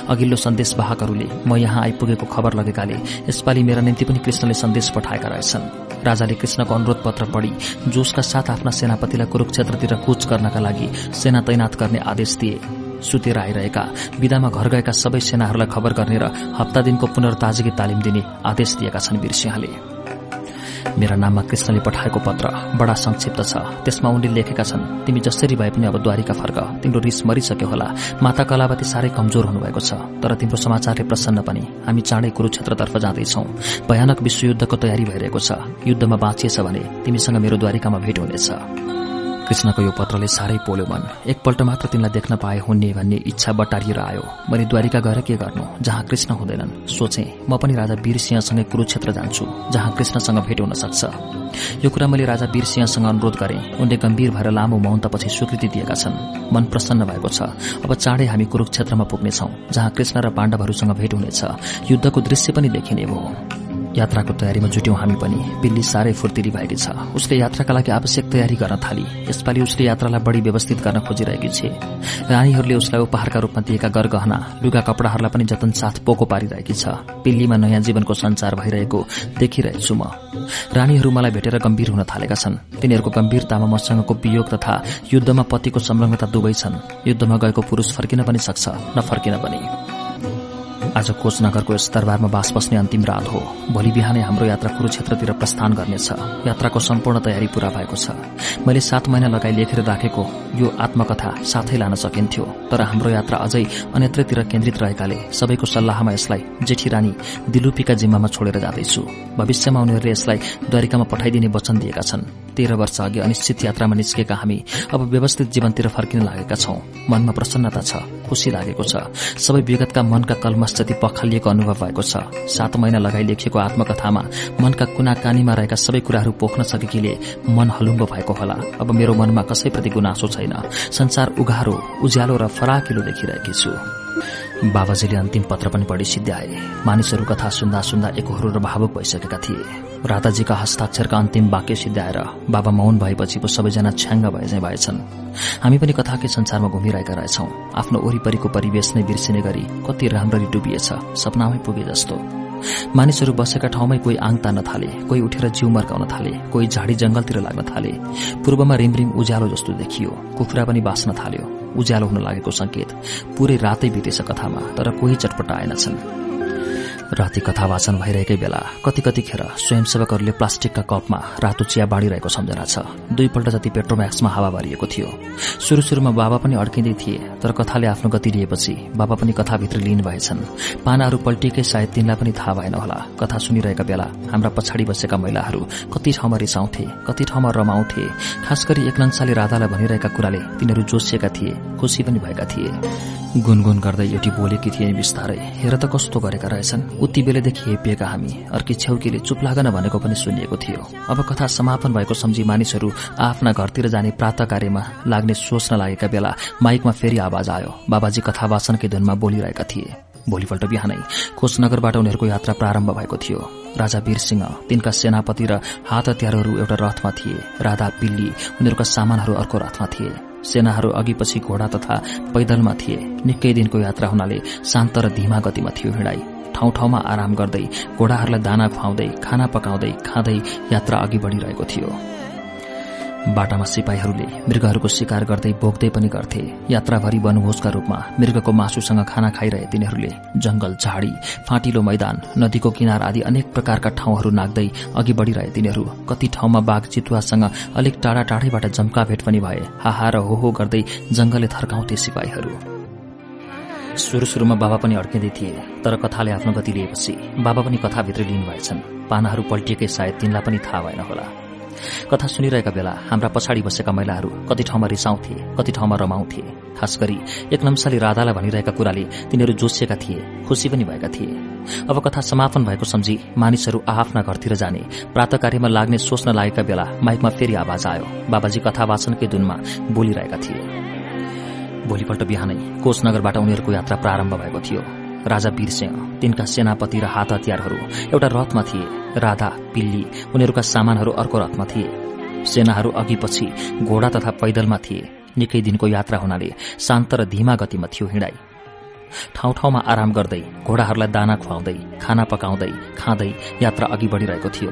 अघिल्लो सन्देश वाहकहरूले म यहाँ आइपुगेको खबर लगेकाले यसपालि मेरा निम्ति पनि कृष्णले सन्देश पठाएका रहेछन्। राजाले कृष्णको अनुरोध पत्र पढी। जोसका साथ आफ्ना सेनापतिलाई कुरूक्षेत्रतिर कूच गर्नका लागि सेना तैनात गर्ने आदेश दिए। सुतेर आइरहेका विदामा घर गएका सबै सेनाहरूलाई खबर गर्ने र हप्ता दिनको पुनर्ताजगी तालिम दिने आदेश दिएका छन् वीरसिंहले। मेरा नाममा कृष्णले पठाएको पत्र बडा संक्षिप्त छ। त्यसमा उनले लेखेका छन् तिमी जसरी भए पनि अब द्वारिका फर्क। तिम्रो रिस मरिसक्यो होला। माता कलावती साह्रै कमजोर हुनुभएको छ तर तिम्रो समाचारले प्रसन्न पनि। हामी चाँडै कुरूक्षेत्रतर्फ जाँदैछौ। भयानक विश्वयुद्धको तयारी भइरहेको छ। युद्धमा बाँचिएछ भने तिमीसँग मेरो द्वारिकामा भेट हुनेछ। कृष्णको यो पत्रले साह्रै पोल्यो मन। एकपल्ट मात्र तिमीलाई देख्न पाए हुने भन्ने इच्छा बटारिएर आयो। मैले द्वारिका गएर के गर्नु? जहाँ कृष्ण हुँदैनन् सोचे म पनि राजा वीरसिंहसँगै कुरूक्षेत्र जान्छु जहाँ कृष्णसँग भेट हुन सक्छ। यो कुरा मैले राजा वीरसिंहसँग अनुरोध गरेँ। उनले गम्भीर भएर लामो मौनतापछि स्वीकृति दिएका छन्। मन प्रसन्न भएको छ। अब चाँडै हामी कुरूक्षेत्रमा पुग्नेछौ जहाँ कृष्ण र पाण्डवहरूसँग भेट हुनेछ। युद्धको दृश्य पनि देखिने भयो यात्राको तयारीमा जुट्यौं हामी पनि। पिल्ली साह्रै फुर्तिली भएकी छ। उसले यात्राका लागि आवश्यक तयारी गर्न थाली। यसपालि उसले यात्रालाई बढी व्यवस्थित गर्न खोजिरहेकी छे रानीहरूले उसलाई उपहारका रूपमा दिएका गरगहना लुगा कपडाहरूलाई पनि जतन साथ पोको पारिरहेकी छ। पिल्लीमा नयाँ जीवनको संचार भइरहेको देखिरहेछु म। रानीहरू मलाई भेटेर गम्भीर हुन थालेका छन्। तिनीहरूको गम्भीरतामा मसँगको वियोग तथा युद्धमा पतिको संलग्नता दुवै छन्। युद्धमा गएको पुरूष फर्किन पनि सक्छ नफर्किन पनि। आज कोचनगरको यस दरबारमा बास बस्ने अन्तिम रात हो। भोलि बिहानै हाम्रो यात्रा कुरूक्षेत्रतिर प्रस्थान गर्नेछ। यात्राको सम्पूर्ण तयारी पूरा भएको छ। मैले सात महिना लगाई लेखेर राखेको यो आत्मकथा साथै लान सकिन्थ्यो। तर हाम्रो यात्रा अझै अन्यत्रतिर केन्द्रित रहेकाले सबैको सल्लाहमा यसलाई जेठी रानी दिलुपीका जिम्मामा छोडेर जाँदैछु। भविष्यमा उनीहरूले यसलाई द्वारिकामा पठाइदिने वचन दिएका छन्। तेह्र वर्ष अघि अनिश्चित यात्रामा निस्केका हामी अब व्यवस्थित जीवनतिर फर्किन लागेका छौं। मनमा प्रसन्नता छ खुशी लागेको छ। सबै विगतका मनका कलमस जति पखालिएको अनुभव भएको छ। सात महिना लगाई लेखिएको आत्मकथामा मनका कुना कानीमा रहेका सबै कुराहरू पोख्न सकेकीले मन हलुङ्गो भएको होला। अब मेरो मनमा कसैप्रति गुनासो छैन। संसार उघारो उज्यालो र फराकिलो देखिरहेकी छु। बाबाजीले अन्तिम पत्र पनि पढी सिद्ध्याए। मानिसहरू कथा सुन्दा सुन्दा एकहोरो र भावुक भइसकेका थिए। राताजीका हस्ताक्षरका अन्तिम वाक्य सिद्ध्याएर बाबा मौन भएपछि पो सबैजना छ्याङ्ग भए चाहिँ भएछन्। हामी पनि कथाकै संसारमा घुमिरहेका रहेछौं। आफ्नो वरिपरिको परिवेश नै बिर्सिने गरी कति राम्ररी डुबिएछ सपनामै पुगे जस्तो। मानिसहरू बसेका ठाउँमै कोही आङ तान्न थाले कोही उठेर जिउ मर्काउन थाले कोही झाडी जंगलतिर लाग्न थाले। पूर्वमा रिमरिम उज्यालो जस्तो देखियो कुखुरा पनि बाँच्न थाल्यो। उज्यालो हुन लागेको संकेत पूरै रातै बितेछ कथामा तर कोही चटपट आएनछन्। राति कथा वाचन भइरहेकै बेला कति कतिखेर स्वयंसेवकहरूले प्लास्टिकका कपमा रातो चिया बाँडिरहेको सम्झना छ। दुईपल्ट जति पेट्रोम्याक्समा हावा भरिएको थियो। शुरू शुरूमा बाबा पनि अड्किँदै थिए तर कथाले आफ्नो गति लिएपछि बाबा पनि कथाभित्र लिन भएछन्। पानाहरू पल्टिएकै सायद तिनलाई पनि थाहा भएन होला। कथा सुनिरहेका बेला हाम्रा पछाडि बसेका महिलाहरू कति ठाउँमा रिसाउँथे कति ठाउँमा रमाउँथे। खास गरी एकनंशाले राधालाई भनिरहेका कुराले तिनीहरू जोसिएका थिए खुसी पनि भएका थिए। गुनगुन गर्दै एउटी बोलेकी थिए बिस्तारै। हेर त कस्तो गरेका रहेछन्। उति बेलेदेखि हेपिएका हामी। अर्की छेउकीले चुप लागन भनेको पनि सुनिएको थियो। अब कथा समापन भएको सम्झी मानिसहरू आफ्ना घरतिर जाने प्रात कार्यमा लाग्ने सोच्न लागेका बेला माइकमा फेरि आवाज आयो। बाबाजी कथा वाचनकै धुनमा बोलिरहेका थिए। भोलिपल्ट बिहानै कोचनगरबाट उनीहरूको यात्रा प्रारम्भ भएको थियो। राजा वीर सिंह तिनका सेनापति र हात हतियारहरू एउटा रथमा थिए। राधा पिल्ली उनीहरूका सामानहरू अर्को रथमा थिए। सेनाहरू अघिपछि घोडा तथा पैदलमा थिए। निकै दिनको यात्रा हुनाले शान्त र धीमा गतिमा थियो हिँडाई ठाउँ ठाउँमा आराम गर्दै घोडाहरूलाई दाना खुवाउँदै खाना पकाउँदै खाँदै यात्रा अघि बढ़िरहेको थियो। बाटामा सिपाहीहरूले मृगहरूको शिकार गर्दै बोक्दै पनि गर्थे। यात्राभरि वनभोजका रूपमा मृगको मासुसँग खाना खाइरहे तिनीहरूले जंगल झाडी फाँटिलो मैदान नदीको किनार आदि अनेक प्रकारका ठाउँहरू नाग्दै अघि बढ़िरहे तिनीहरू। कति ठाउँमा बाघ चितुवासँग अलिक टाढा टाढैबाट जम्का भेट पनि भए। हाहा र हो गर्दै जंगलले थर्काउँथे सिपाहीहरू। सुरु सुरुमा बाबा पनि अड्किँदै थिए तर कथाले आफ्नो गति लिएपछि बाबा पनि कथाभित्र लिनुभएछन् पानाहरू पल्टिएकै सायद तिनलाई पनि थाहा भएन होला। कथा सुनिरहेका बेला हाम्रा पछाडि बसेका महिलाहरू कति ठाउँमा रिसाउँथे कति ठाउँमा रमाउँथे। खास गरी एक नम्साले राधालाई भनिरहेका कुराले तिनीहरू जोसिएका थिए खुसी पनि भएका थिए। अब कथा समापन भएको सम्झी मानिसहरू आफ्ना घरतिर जाने प्रात कार्यमा लाग्ने सोच्न लागेका बेला माइकमा फेरि आवाज आयो। बाबाजी कथा वाचनकै धुनमा बोलिरहेका थिए। भोलिपल्ट बिहानै कोचनगरबाट उनीहरूको यात्रा प्रारम्भ भएको थियो। राजा वीरसिंह तिनका सेनापति र हात हतियारहरू एउटा रथमा थिए। राधा पिल्ली उनीहरूका सामानहरू अर्को रथमा थिए। सेनाहरू अघि पछि घोडा तथा पैदलमा थिए। निकै दिनको यात्रा हुनाले शान्त र धीमा गतिमा थियो हिँडाई ठाउँ ठाउँमा आराम गर्दै घोडाहरूलाई दाना खुवाउँदै खाना पकाउँदै खाँदै यात्रा अघि बढ़िरहेको थियो।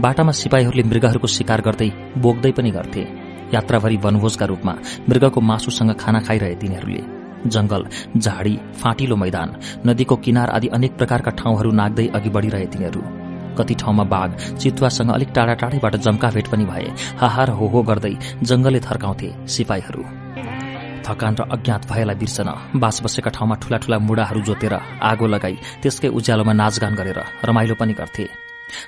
बाटामा सिपाहीहरूले मृगहरूको शिकार गर्दै बोक्दै पनि गर्थे। यात्राभरि वनभोजका रूपमा मृगको मासुसँग खाना खाइरहे तिनीहरूले। जंगल झाडी फाँटिलो मैदान नदीको किनार आदि अनेक प्रकारका ठाउँहरू नाग्दै अघि बढ़िरहे तिनीहरू। कति ठाउँमा बाघ चितुवासँग अलिक टाढा टाढैबाट जम्का भेट पनि भए हाहार हो हो गर्दै जंगलले थर्काउँथे सिपाहीहरू। थकान र अज्ञात भएलाई बिर्सन बास बसेका ठाउँमा ठूला ठूला मुढाहरू जोतेर आगो लगाई त्यसकै उज्यालोमा नाचगान गरेर रमाइलो पनि गर्थे।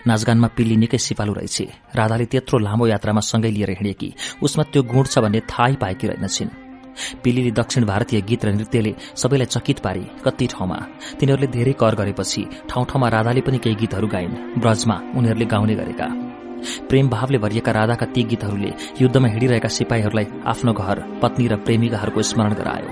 नाचगानमा पिल्ली निकै सिपालु रहेछ। राधाले त्यत्रो लामो यात्रामा सँगै लिएर हिँडेकी। उसमा त्यो गुण छ भन्ने थाहै पाएकी रहेनछिन्। पिलीले दक्षिण भारतीय गीत र नृत्यले सबैलाई चकित पारे कति ठाउँमा। तिनीहरूले धेरै कर गरेपछि ठाउँ ठाउँमा राधाले पनि केही गीतहरू गाइन्। ब्रजमा उनीहरूले गाउने गरेका। प्रेम भावले भरिएका राधाका ती गीतहरूले युद्धमा हिँडिरहेका सिपाहीहरूलाई आफ्नो घर पत्नी र प्रेमिकाहरूको स्मरण गरायो।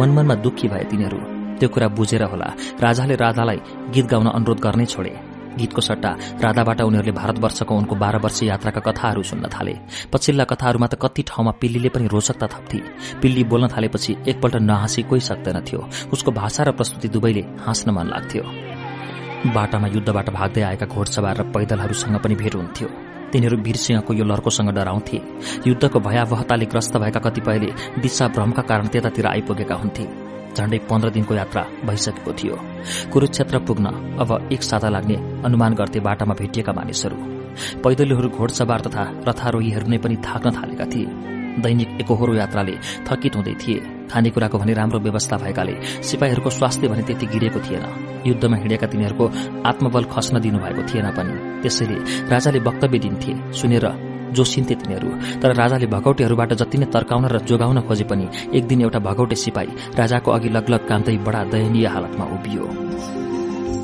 मनमनमा दुखी भए तिनीहरू। त्यो कुरा बुझेर होला राजाले राधालाई गीत गाउन अनुरोध गर्नै छोडे। गीतको सट्टा राधाबाट उनीहरूले भारतवर्षको उनको बाह्र वर्ष यात्राका कथाहरू सुन्न थाले। पछिल्ला कथाहरूमा त कति ठाउँमा पिल्लीले पनि रोचकता थप्थे। पिल्ली बोल्न थालेपछि एकपल्ट नहाँसी कोही सक्दैनथ्यो। उसको भाषा र प्रस्तुति दुवैले हाँस्न मन लाग्थ्यो। बाटामा युद्धबाट भाग्दै आएका घोडसवार र पैदलहरूसँग पनि भेट हुन्थ्यो। तिनीहरू वीरसिंहको यो लर्कोसँग डराउँथे। युद्धको भयावहताले ग्रस्त भएका कतिपयले दिशा भ्रमका कारण त्यतातिर आइपुगेका हुन्थे। झण्डै पन्ध्र दिनको यात्रा भइसकेको थियो। कुरूक्षेत्र पुग्न अब एक साता लाग्ने अनुमान गर्थे बाटामा भेटिएका मानिसहरू पैदलीहरू घोडसवार तथा रथारोहीहरू नै पनि थाक्न थालेका थिए। दैनिक एकहोरो यात्राले थकित हुँदै थिए। खानेकुराको भने राम्रो व्यवस्था भएकाले सिपाहीहरूको स्वास्थ्य भने त्यति गिरेको थिएन। युद्धमा हिँडेका तिनीहरूको आत्मबल खस्न दिनुभएको थिएन पनि। त्यसैले राजाले वक्तव्य दिन्थे सुनेर जोसिन्थे तिनीहरू। तर राजाले भगौटेहरूबाट जति नै तर्काउन र जोगाउन खोजे पनि एक दिन एउटा भगौटे सिपाही राजाको अघि लगलग कामदै बडा दयनीय हालतमा उभियो।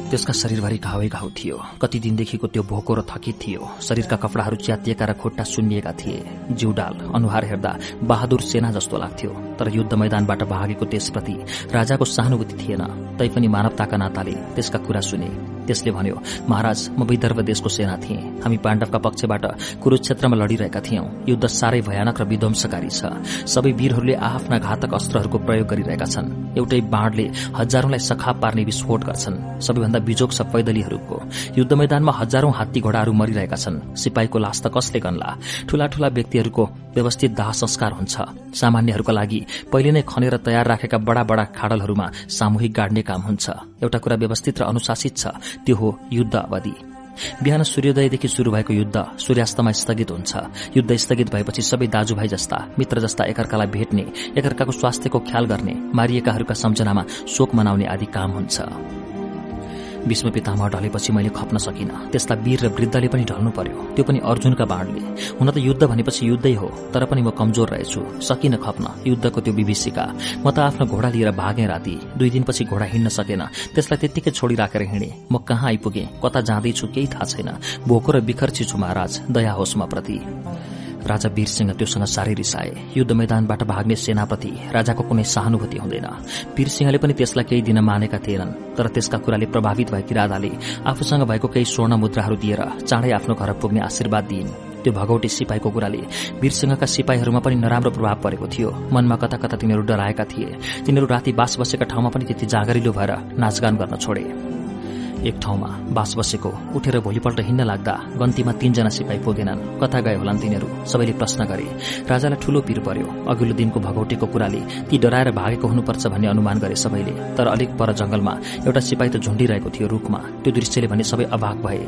त्यसका शरीरभरि घावै घाउ थियो। कति दिनदेखिको त्यो भोको र थकित थियो। शरीरका कपडाहरू च्यातिएका र खुट्टा सुन्निएका थिए। जिउडाल अनुहार हेर्दा बहादुर सेना जस्तो लाग्थ्यो। तर युद्ध मैदानबाट भागेको त्यसप्रति राजाको सहानुभूति थिएन। तैपनि मानवताका नाताले त्यसका कुरा सुने। त्यसले भन्यो महाराज म विदर्भ देशको सेना थिएँ। हामी पाण्डवका पक्षबाट कुरुक्षेत्रमा लडिरहेका थियौं। युद्ध साह्रै भयानक र विध्वंसकारी छ। सबै वीरहरूले आफ्ना घातक अस्त्रहरूको प्रयोग गरिरहेका छन्। एउटै बाणले हजारौंलाई सखाप पार्ने विस्फोट गर्छन्। सबैभन्दा बिजोग छ पैदलीहरूको। युद्ध मैदानमा हजारौं हात्ती घोडाहरू मरिरहेका छन्। सिपाहीको लास त कसले गन्ला? ठूला ठूला व्यक्तिहरूको व्यवस्थित दाह संस्कार हुन्छ। सामान्यहरूका लागि पहिले नै खनेर तयार राखेका बडा बडा खाडलहरूमा सामूहिक गाड्ने काम हुन्छ। एउटा कुरा व्यवस्थित र अनुशासित छ। त्यो हो युद्ध अवधि। बिहान सूर्योदयदेखि शुरू भएको युद्ध सूर्यास्तमा स्थगित हुन्छ। युद्ध स्थगित भएपछि सबै दाजुभाइ जस्ता मित्र जस्ता एकअर्कालाई भेट्ने एकअर्काको स्वास्थ्यको ख्याल गर्ने मारिएकाहरूका सम्झनामा शोक मनाउने आदि काम हुन्छ। भीष्म पितामह ढलेपछि मैले खप्न सकिन। त्यसलाई वीर र वृद्धले पनि ढल्नु पर्यो। त्यो पनि अर्जुनका बाणले। हुन त युद्ध भनेपछि युद्धै हो तर पनि म कमजोर रहेछु। सकिन खप्न। युद्धको त्यो विभीषिका। म त आफ्नो घोडा लिएर भागेँ राति। दुई दिनपछि घोडा हिँड्न सकेन। त्यसलाई त्यत्तिकै छोडिराखेर हिँडे। म कहाँ आइपुगे? कता जाँदैछु केही थाहा छैन। भोको र बिखर्ची छु महाराज। दया होस् म प्रति। राजा वीरसिंह त्योसँग साह्रै रिसाए युद्ध मैदानबाट भाग्ने सेनाप्रति राजाको कुनै सहानुभूति हुँदैन। वीरसिंहले पनि त्यसलाई केही दिन मानेका थिएनन् तर त्यसका कुराले प्रभावित भएकी राधाले आफूसँग भएको केही स्वर्ण मुद्राहरू दिएर चाँडै आफ्नो घर पुग्ने आशीर्वाद दिइन्। त्यो भगौटी सिपाहीको कुराले वीरसिंहका सिपाहीहरूमा पनि नराम्रो प्रभाव परेको थियो। मनमा कता कता तिनीहरू डराएका थिए। तिनीहरू राति बास बसेका ठाउँमा पनि त्यति जागरिलो भएर नाचगान गर्न छोडे। एक ठाउँमा बास बसेको उठेर भोलिपल्ट हिँड्न लाग्दा गन्तीमा तीनजना सिपाही पुगेनन्। कता गए होलान् तिनीहरू। सबैले प्रश्न गरे राजालाई ठूलो पिर पर्यो। अघिल्लो दिनको भगौटेको कुराले ती डराएर भागेको हुनुपर्छ भन्ने अनुमान गरे सबैले। तर अलिक पर जंगलमा एउटा सिपाही त झुण्डिरहेको थियो रूखमा। त्यो दृश्यले भने सबै अभाग भए।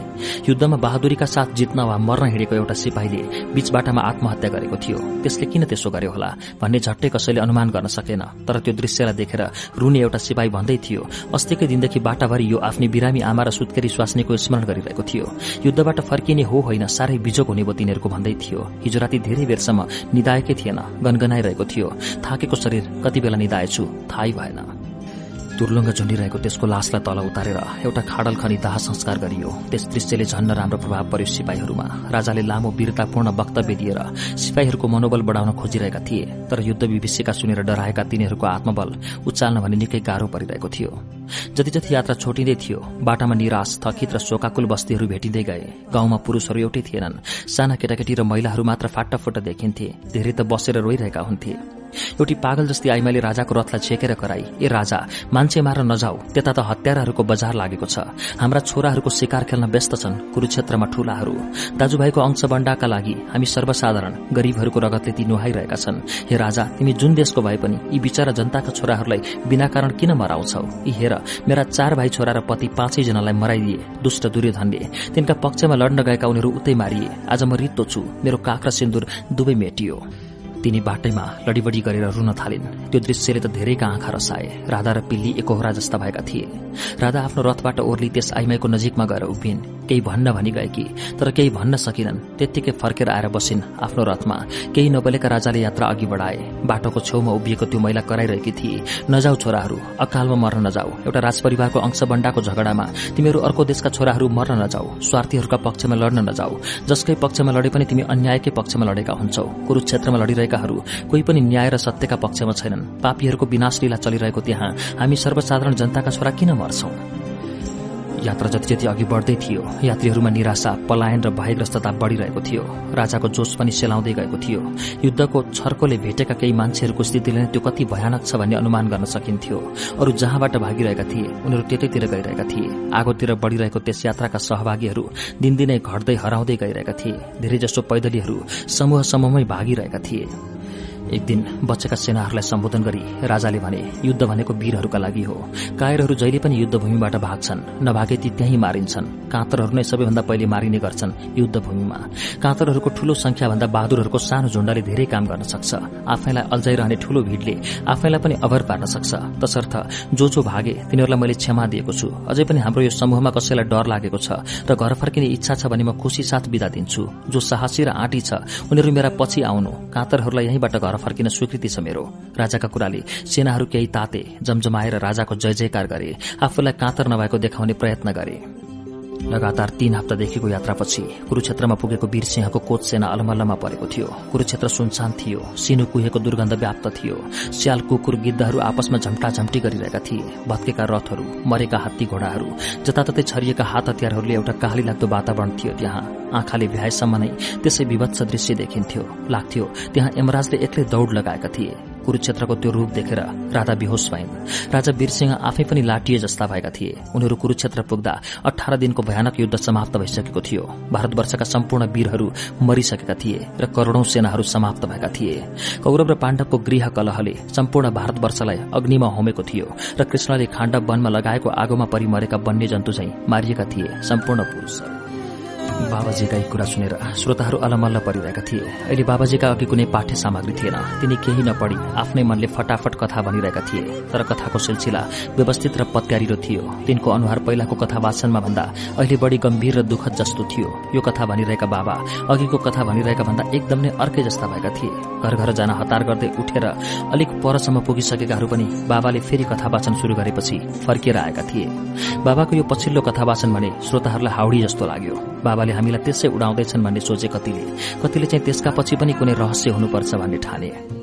युद्धमा बहादुरीका साथ जित्न वा मर्न हिँडेको एउटा सिपाहीले बीच बाटामा आत्महत्या गरेको थियो। त्यसले किन त्यसो गर्यो होला भन्ने झट्टै कसैले अनुमान गर्न सकेन। तर त्यो दृश्यलाई देखेर रुने एउटा सिपाही भन्दै थियो अस्तिकै दिनदेखि बाटाभरि यो आफ्नै बिरामी आमा र सुत्केरी स्वास्नीको स्मरण गरिरहेको थियो। युद्धबाट फर्किने हो होइन साह्रै बिजोग हुने भयो तिनीहरूको भन्दै थियो। हिजो राति धेरै बेरसम्म निदाएकै थिएन गनगनाइरहेको थियो। थाकेको शरीर कति बेला निदाएछु थाहै भएन। तुर्लुङ्ग झुन्डिरहेको त्यसको लासलाई तल उतारेर एउटा खाडल खनी दाह संस्कार गरियो। त्यस दृश्यले झन्न राम्रो प्रभाव पर्यो सिपाहीहरूमा। राजाले लामो वीरतापूर्ण वक्तव्य दिएर सिपाहीहरूको मनोबल बढाउन खोजिरहेका थिए तर युद्ध विभीषिका सुनेर डराएका तिनीहरूको आत्मबल उचाल्न भने निकै गाह्रो परिरहेको थियो। जति जति यात्रा छोटिँदै थियो बाटामा निराश थकित र शोकाकुल बस्तीहरू भेटिँदै गए। गाउँमा पुरूषहरू एउटै थिएनन्। साना केटाकेटी र महिलाहरू मात्र फाटाफुट्ट देखिन्थे। धेरै त बसेर रोइरहेका हुन्थे। एउटी पागल जस्ती आइमाले राजाको रथलाई छेकेर कराई। ए राजा मान्छे मार नजाऊ। त्यता त हत्याराहरूको बजार लागेको छ। हाम्रा छोराहरूको शिकार खेल्न व्यस्त छन् कुरूक्षेत्रमा ठूलाहरू। दाजुभाइको अंशबण्डाका लागि हामी सर्वसाधारण गरीबहरूको रगतले ती नुहाइरहेका छन्। हे राजा तिमी जुन देशको भए पनि यी विचारा जनताका छोराहरूलाई बिना कारण किन मराउँछौ? यी हेर मेरा चार भाइ छोरा र पति पाँचैजनालाई मराइदिए दुष्ट दुर्योधनले। तिनका पक्षमा लड्न गएका उनीहरू उतै मारिए। आज म रित्तो छु। मेरो काख र सिन्दुर दुवै मेटियो। तिनी बाटैमा लडीबडी गरेर रुन थालिन्। त्यो दृश्यले त धेरैका आँखा रसाए। राधा र पिल्ली एकहोरा जस्ता भएका थिए। राधा आफ्नो रथबाट ओर्ली त्यस आइमाईको नजिकमा गएर उभिन्। केही भन्न भनी गएकी तर केही भन्न सकिनन्। त्यत्तिकै फर्केर आएर बसिन् आफ्नो रथमा। केही नबोलेका राजाले यात्रा अघि बढाए। बाटोको छेउमा उभिएको त्यो महिला कराइरहेकी थिए। नजाऊ छोराहरू अकालमा मर्न नजाऊ। एउटा राजपरिवारको अंशबण्डाको झगडामा तिमीहरू अर्को देशका छोराहरू मर्न नजाऊ। स्वार्थीहरूका पक्षमा लड्न नजाऊ। जसकै पक्षमा लडे पनि तिमी अन्यायकै पक्षमा लडेका हुन्छौ। कुरूक्षेत्रमा लडिरहेकाहरू कोही पनि न्याय र सत्यका पक्षमा छैनन्। पापीहरूको विनाशलीला चलिरहेको त्यहाँ। हामी सर्वसाधारण जनताका छोरा किन मर्छौं? यात्रा जति जति अघि बढ्दै थियो यात्रीहरूमा निराशा पलायन र भयग्रस्तता बढ़िरहेको थियो। राजाको जोश पनि सेलाउँदै गएको थियो। युद्धको छर्कोले भेटेका केही मान्छेहरूको स्थितिले त्यो कति भयानक छ भन्ने अनुमान गर्न सकिन्थ्यो। अरू जहाँबाट भागिरहेका थिए उनीहरू त्यतैतिर गइरहेका थिए। आगोतिर बढ़िरहेको त्यस यात्राका सहभागीहरू दिनदिनै घट्दै हराउँदै गइरहेका थिए। धेरैजसो पैदलीहरू समूह समूहमै भागिरहेका थिए। एक दिन बच्चेका सेनाहरूलाई सम्बोधन गरी राजाले भने युद्ध भनेको वीरहरूका लागि हो। कायरहरू जहिले पनि युद्धभूमिबाट भाग्छन् नभागे ती त्यही मारिन्छन्। काँतरहरू नै सबैभन्दा पहिले मारिने गर्छन् युद्धभूमिमा। काँतरहरूको ठूलो संख्याभन्दा बहादुरहरूको सानो झुण्डाले धेरै काम गर्न सक्छ। आफैलाई अल्झाइरहने ठूलो भीड़ले आफैलाई पनि अभर पार्न सक्छ। तसर्थ जो जो भागे तिनीहरूलाई मैले क्षमा दिएको छु। अझै पनि हाम्रो यो समूहमा कसैलाई डर लागेको छ र घर फर्किने इच्छा छ भने म खुशी साथ विदा दिन्छु। जो साहसी र आँटी छ उनीहरू मेरा पछि आउनु। काँतरहरूलाई यहीँबाट घर फर्किन स्वीकृति छ मेरो राजाका कुराले सेनाहरू केही ताते जमजमाएर राजाको जय जयकार गरे आफूलाई काँतर नभएको देखाउने प्रयत्न गरे। लगातार तीन हप्तादेखिको यात्रापछि कुरुक्षेत्रमा पुगेको वीरसिंहको कोच सेना अलमल्लमा परेको थियो। कुरुक्षेत्र सुनसान थियो सिनु कुहेको दुर्गन्ध व्याप्त थियो। स्याल कुकुर गिद्धहरू आपसमा झम्टा झम्टी गरिरहेका थिए। भत्केका रथहरू मरेका हात्ती घोडाहरू जताततै छरिएका हात हतियारहरूले एउटा काली लाग्दो वातावरण थियो त्यहाँ। आँखाले भ्याएसम्म नै त्यसै विभत्स दृश्य देखिन्थ्यो लाग्थ्यो त्यहाँ यमराजले एक्लै दौड़ लगाएका थिए। कुरुक्षेत्रको त्यो रूप देखेर राधा बेहोस भइन्। राजा वीरसिंह आफै पनि लाटिए जस्ता भएका थिए। उनीहरू कुरुक्षेत्र पुग्दा अठार दिनको भयानक युद्ध समाप्त भइसकेको थियो। भारतवर्षका सम्पूर्ण वीरहरू मरिसकेका थिए र करोड़ौं सेनाहरू समाप्त भएका थिए। कौरव र पाण्डवको गृह कलहले सम्पूर्ण भारतवर्षलाई अग्निमा होमेको थियो र कृष्णले खाण्डव वनमा लगाएको आगोमा परिमरेका वन्य जन्तु झैं मारिएका थिए। सम्पूर्ण पुरूषहरू बाबाजीका कुरा सुनेर श्रोताहरू अलमल्ल परिरहेका थिए। अहिले बाबाजीका अघि कुनै पाठ्य सामग्री थिएन। तिनी केही नपढी आफ्नै मनले फटाफट कथा भनिरहेका थिए। तर कथाको सिलसिला व्यवस्थित र पत्यारिलो थियो। तिनको अनुहार पहिलाको कथा वाचनमा भन्दा अहिले बढी गम्भीर र दुःखद जस्तो थियो। यो कथा भनिरहेका बाबा अघिको कथा भनिरहेका भन्दा एकदम नै अर्कै जस्ता भएका थिए। घर घर जान हतार गर्दै उठेर अलिक परसम्म पुगिसकेकाहरू पनि बाबाले फेरि कथा वाचन शुरू गरेपछि फर्किएर आएका थिए। बाबाको यो पछिल्लो कथा वाचन भने श्रोताहरूलाई हाउडी जस्तो लाग्यो। बाबाले हामीलाई त्यसै उडाउँदैछन् भन्ने सोचे कतिले। कतिले चाहिँ त्यसका पछि पनि कुनै रहस्य हुनुपर्छ भन्ने ठाने।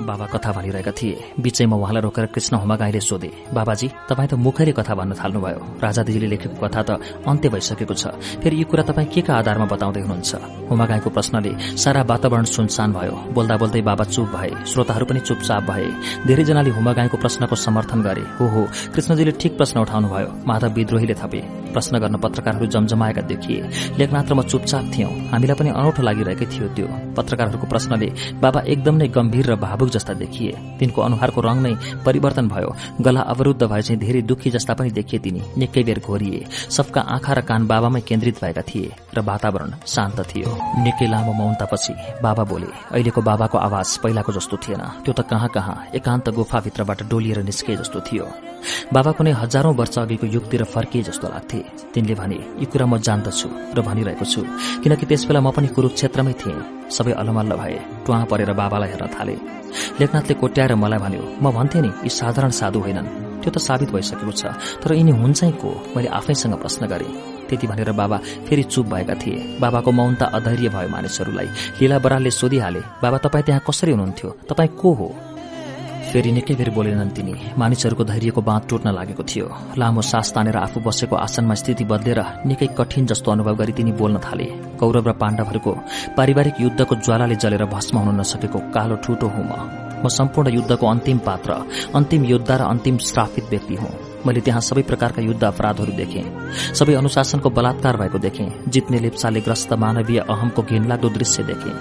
बाबा कथा भनिरहेका थिए। बीचैमा उहाँलाई रोकेर कृष्ण हुमागाईले सोधे बाबाजी तपाईँ त मुखैले कथा भन्न थाल्नुभयो। राजादेवीले लेखेको कथा त अन्त्य भइसकेको छ। फेरि यो कुरा तपाईँ के का आधारमा बताउँदै हुनुहुन्छ? हुमागाईको प्रश्नले सारा वातावरण सुनसान भयो। बोल्दा बोल्दै बाबा चुप भए। श्रोताहरू पनि चुपचाप भए। धेरैजनाले हुमागाईको प्रश्नको समर्थन गरे। हो हो कृष्णजीले ठिक प्रश्न उठाउनुभयो। माधव विद्रोहीले थपे। प्रश्न गर्न पत्रकारहरू जमजमाएका देखिए। लेखनाथ म चुपचाप थियौं। हामीलाई पनि अनौठो लागिरहेकै थियो त्यो। पत्रकारहरूको प्रश्नले बाबा एकदम नै गम्भीर र भावुक जस्ता देखिए। तिनको अनुहारको रंग नै परिवर्तन भयो। गला अवरूद्ध भए चाहिँ धेरै दुखी जस्ता पनि देखिए तिनी। निकै बेर घोरिए। सबका आँखा र कान बाबामै केन्द्रित भएका थिए र वातावरण शान्त थियो। निकै लामो मौनतापछि बाबा बोले अहिलेको बाबाको आवाज पहिलाको जस्तो थिएन। त्यो त कहाँ कहाँ एकान्त गुफाभित्रबाट डोलिएर निस्के जस्तो थियो। बाबा कुनै हजारौं वर्ष अघिको युगतिर फर्किए जस्तो लाग्थे। तिनले भने यी कुरा म जान्दछु र भनिरहेको छु। किनकि त्यसबेला म पनि कुरुक्षेत्रमै थिएँ। सबै अलमल्ल भए। टुवा परेर बाबालाई हेर्न थाले। लेखनाथले कोट्याएर मलाई भन्यो म भन्थे नि यी साधारण साधु होइनन्। त्यो त साबित भइसकेको छ तर यिनी हुन्छै को? मैले आफैसँग प्रश्न गरे। त्यति भनेर बाबा फेरि चुप भएका थिए। बाबाको मौनता अधैर्य भयो मानिसहरूलाई। लीला बरालले सोधिहाले बाबा तपाईँ त्यहाँ कसरी हुनुहुन्थ्यो? तपाईँ को हो? फेरि निकै बेर बोलेनन् तिनी। मानिसहरूको धैर्यको बाँध टुट्न लागेको थियो। लामो सास तानेर आफू बसेको आसनमा स्थिति बदलेर निकै कठिन जस्तो अनुभव गरी तिनी बोल्न थाले। कौरव र पाण्डवहरूको पारिवारिक युद्धको ज्वालाले जलेर भस्म हुन नसकेको कालो ठुटो हुँ म म सम्पूर्ण युद्धको अन्तिम पात्र अन्तिम योद्धा र अन्तिम श्रापित व्यक्ति हुँ। मैले त्यहाँ सबै प्रकारका युद्ध अपराधहरू देखेँ। सबै अनुशासनको बलात्कार भएको देखेँ। जित्ने लेप्साले ग्रस्त मानवीय अहमको घिनलाग्दो दृश्य देखेँ।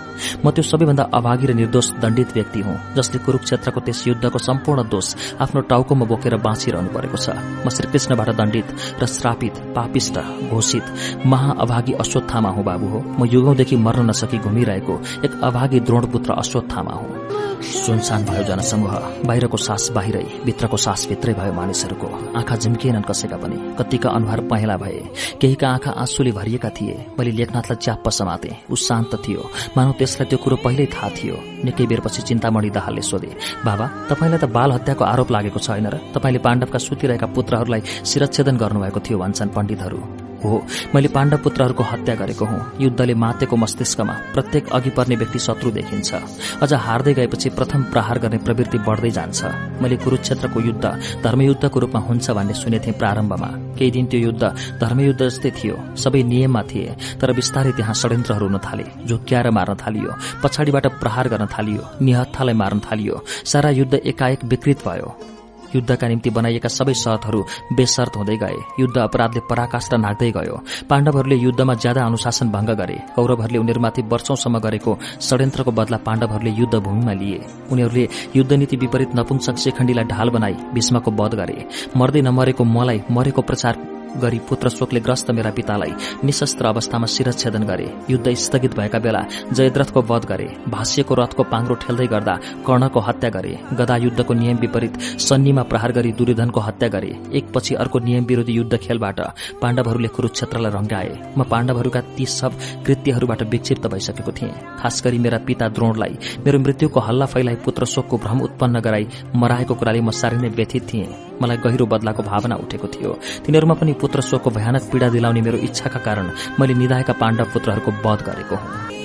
म त्यो सबैभन्दा अभागी र निर्दोष दण्डित व्यक्ति हुँ जसले कुरूक्षेत्रको त्यस युद्धको सम्पूर्ण दोष आफ्नो टाउकोमा बोकेर बाँचिरहनु परेको छ। म श्रीकृष्णबाट दण्डित र श्रापित पापिष्ट घोषित महाअभागी अश्वत्थामा हुँ बाबु हो। म युगौंदेखि मर्न नसकी घुमिरहेको एक अभागी द्रोणपुत्र अश्वत्थामा हुँ। सुनसान भयो जनसमूह बाहिरको सास बाहिरै भित्रको सास भित्रै भयो मानिसहरूको। आँखा झिम्किएनन् कसैका पनि। कतिका अनुहार पहेँला भए। केहीका आँखा आँसुले भरिएका थिए। मैले लेखनाथलाई च्याप्प समाते ऊ शान्त थियो। मानव त्यसलाई त्यो कुरो पहिल्यै थाहा थियो। निकै बेरपछि चिन्तामणि दाहालले सोधे बाबा तपाईँलाई त बाल हत्याको आरोप लागेको छैन र? तपाईँले पाण्डवका सुतिरहेका पुत्रहरूलाई शिरच्छेदन गर्नुभएको थियो भन्छन् पण्डितहरू। हो। मैले पाण्डव पुत्रहरूको हत्या गरेको हुँ। युद्धले मातेको मस्तिष्कमा प्रत्येक अघि पर्ने व्यक्ति शत्रु देखिन्छ। अझ हार्दै गएपछि प्रथम प्रहार गर्ने प्रवृत्ति बढ्दै जान्छ। मैले कुरूक्षेत्रको युद्ध धर्मयुद्धको रूपमा हुन्छ भन्ने सुनेथे प्रारम्भमा। केही दिन त्यो युद्ध धर्मयुद्ध जस्तै थियो। सबै नियममा थिए तर बिस्तारै त्यहाँ षड्यन्त्रहरू हुन थाले। झुक्क्याएर मार्न थालियो पछाडिबाट प्रहार गर्न थालियो निहत्थालाई मार्न थालियो। सारा युद्ध एकाएक विकृत भयो। युद्धका निम्ति बनाइएका सबै शर्तहरू बेसर्त हुँदै गए। युद्ध अपराधले पराकाष्ठ नाग्दै गयो। पाण्डवहरूले युद्धमा ज्यादा अनुशासन भंग गरे। कौरवहरूले उनीहरूमाथि वर्षौंसम्म गरेको षड्यन्त्रको बदला पाण्डवहरूले युद्ध भूमिमा लिए। उनीहरूले युद्धनीति विपरीत नपुंसक शेखण्डीलाई ढाल बनाई भीष्मको वध गरे। मर्दै नमरेको मलाई मरेको प्रचार गरी पुत्र शोकले ग्रस्त मेरा पितालाई निशस्त्र अवस्थामा शिरच्छेदन गरे युद्ध स्थगित भएका बेला जयद्रथको वध गरे भाष्यको रथको पाङ्रो ठेल्दै गर्दा कर्णको हत्या गरे गदा युद्धको नियम विपरीत सन्नीमा प्रहार गरी दुर्योधनको हत्या गरे एकपछि अर्को नियम विरोधी युद्ध खेलबाट पाण्डवहरूले कुरूक्षेत्रलाई रंगाए म पाण्डवहरूका ती सब कृत्यहरूबाट विक्षिप्त भइसकेको थिएँ। खास मेरा पिता द्रोणलाई मेरो मृत्युको हल्ला फैलाई पुत्र शोकको भ्रम उत्पन्न गराई मराएको कुराले म साह्रै नै व्यथित थिएँ। मलाई गहिरो बदलाको भावना उठेको थियो। तिनीहरूमा पनि पुत्र शोकको भयानक पीड़ा दिलाउने मेरो इच्छाका कारण मैले निधाएका पाण्डव पुत्रहरूको वध गरेको हुँ।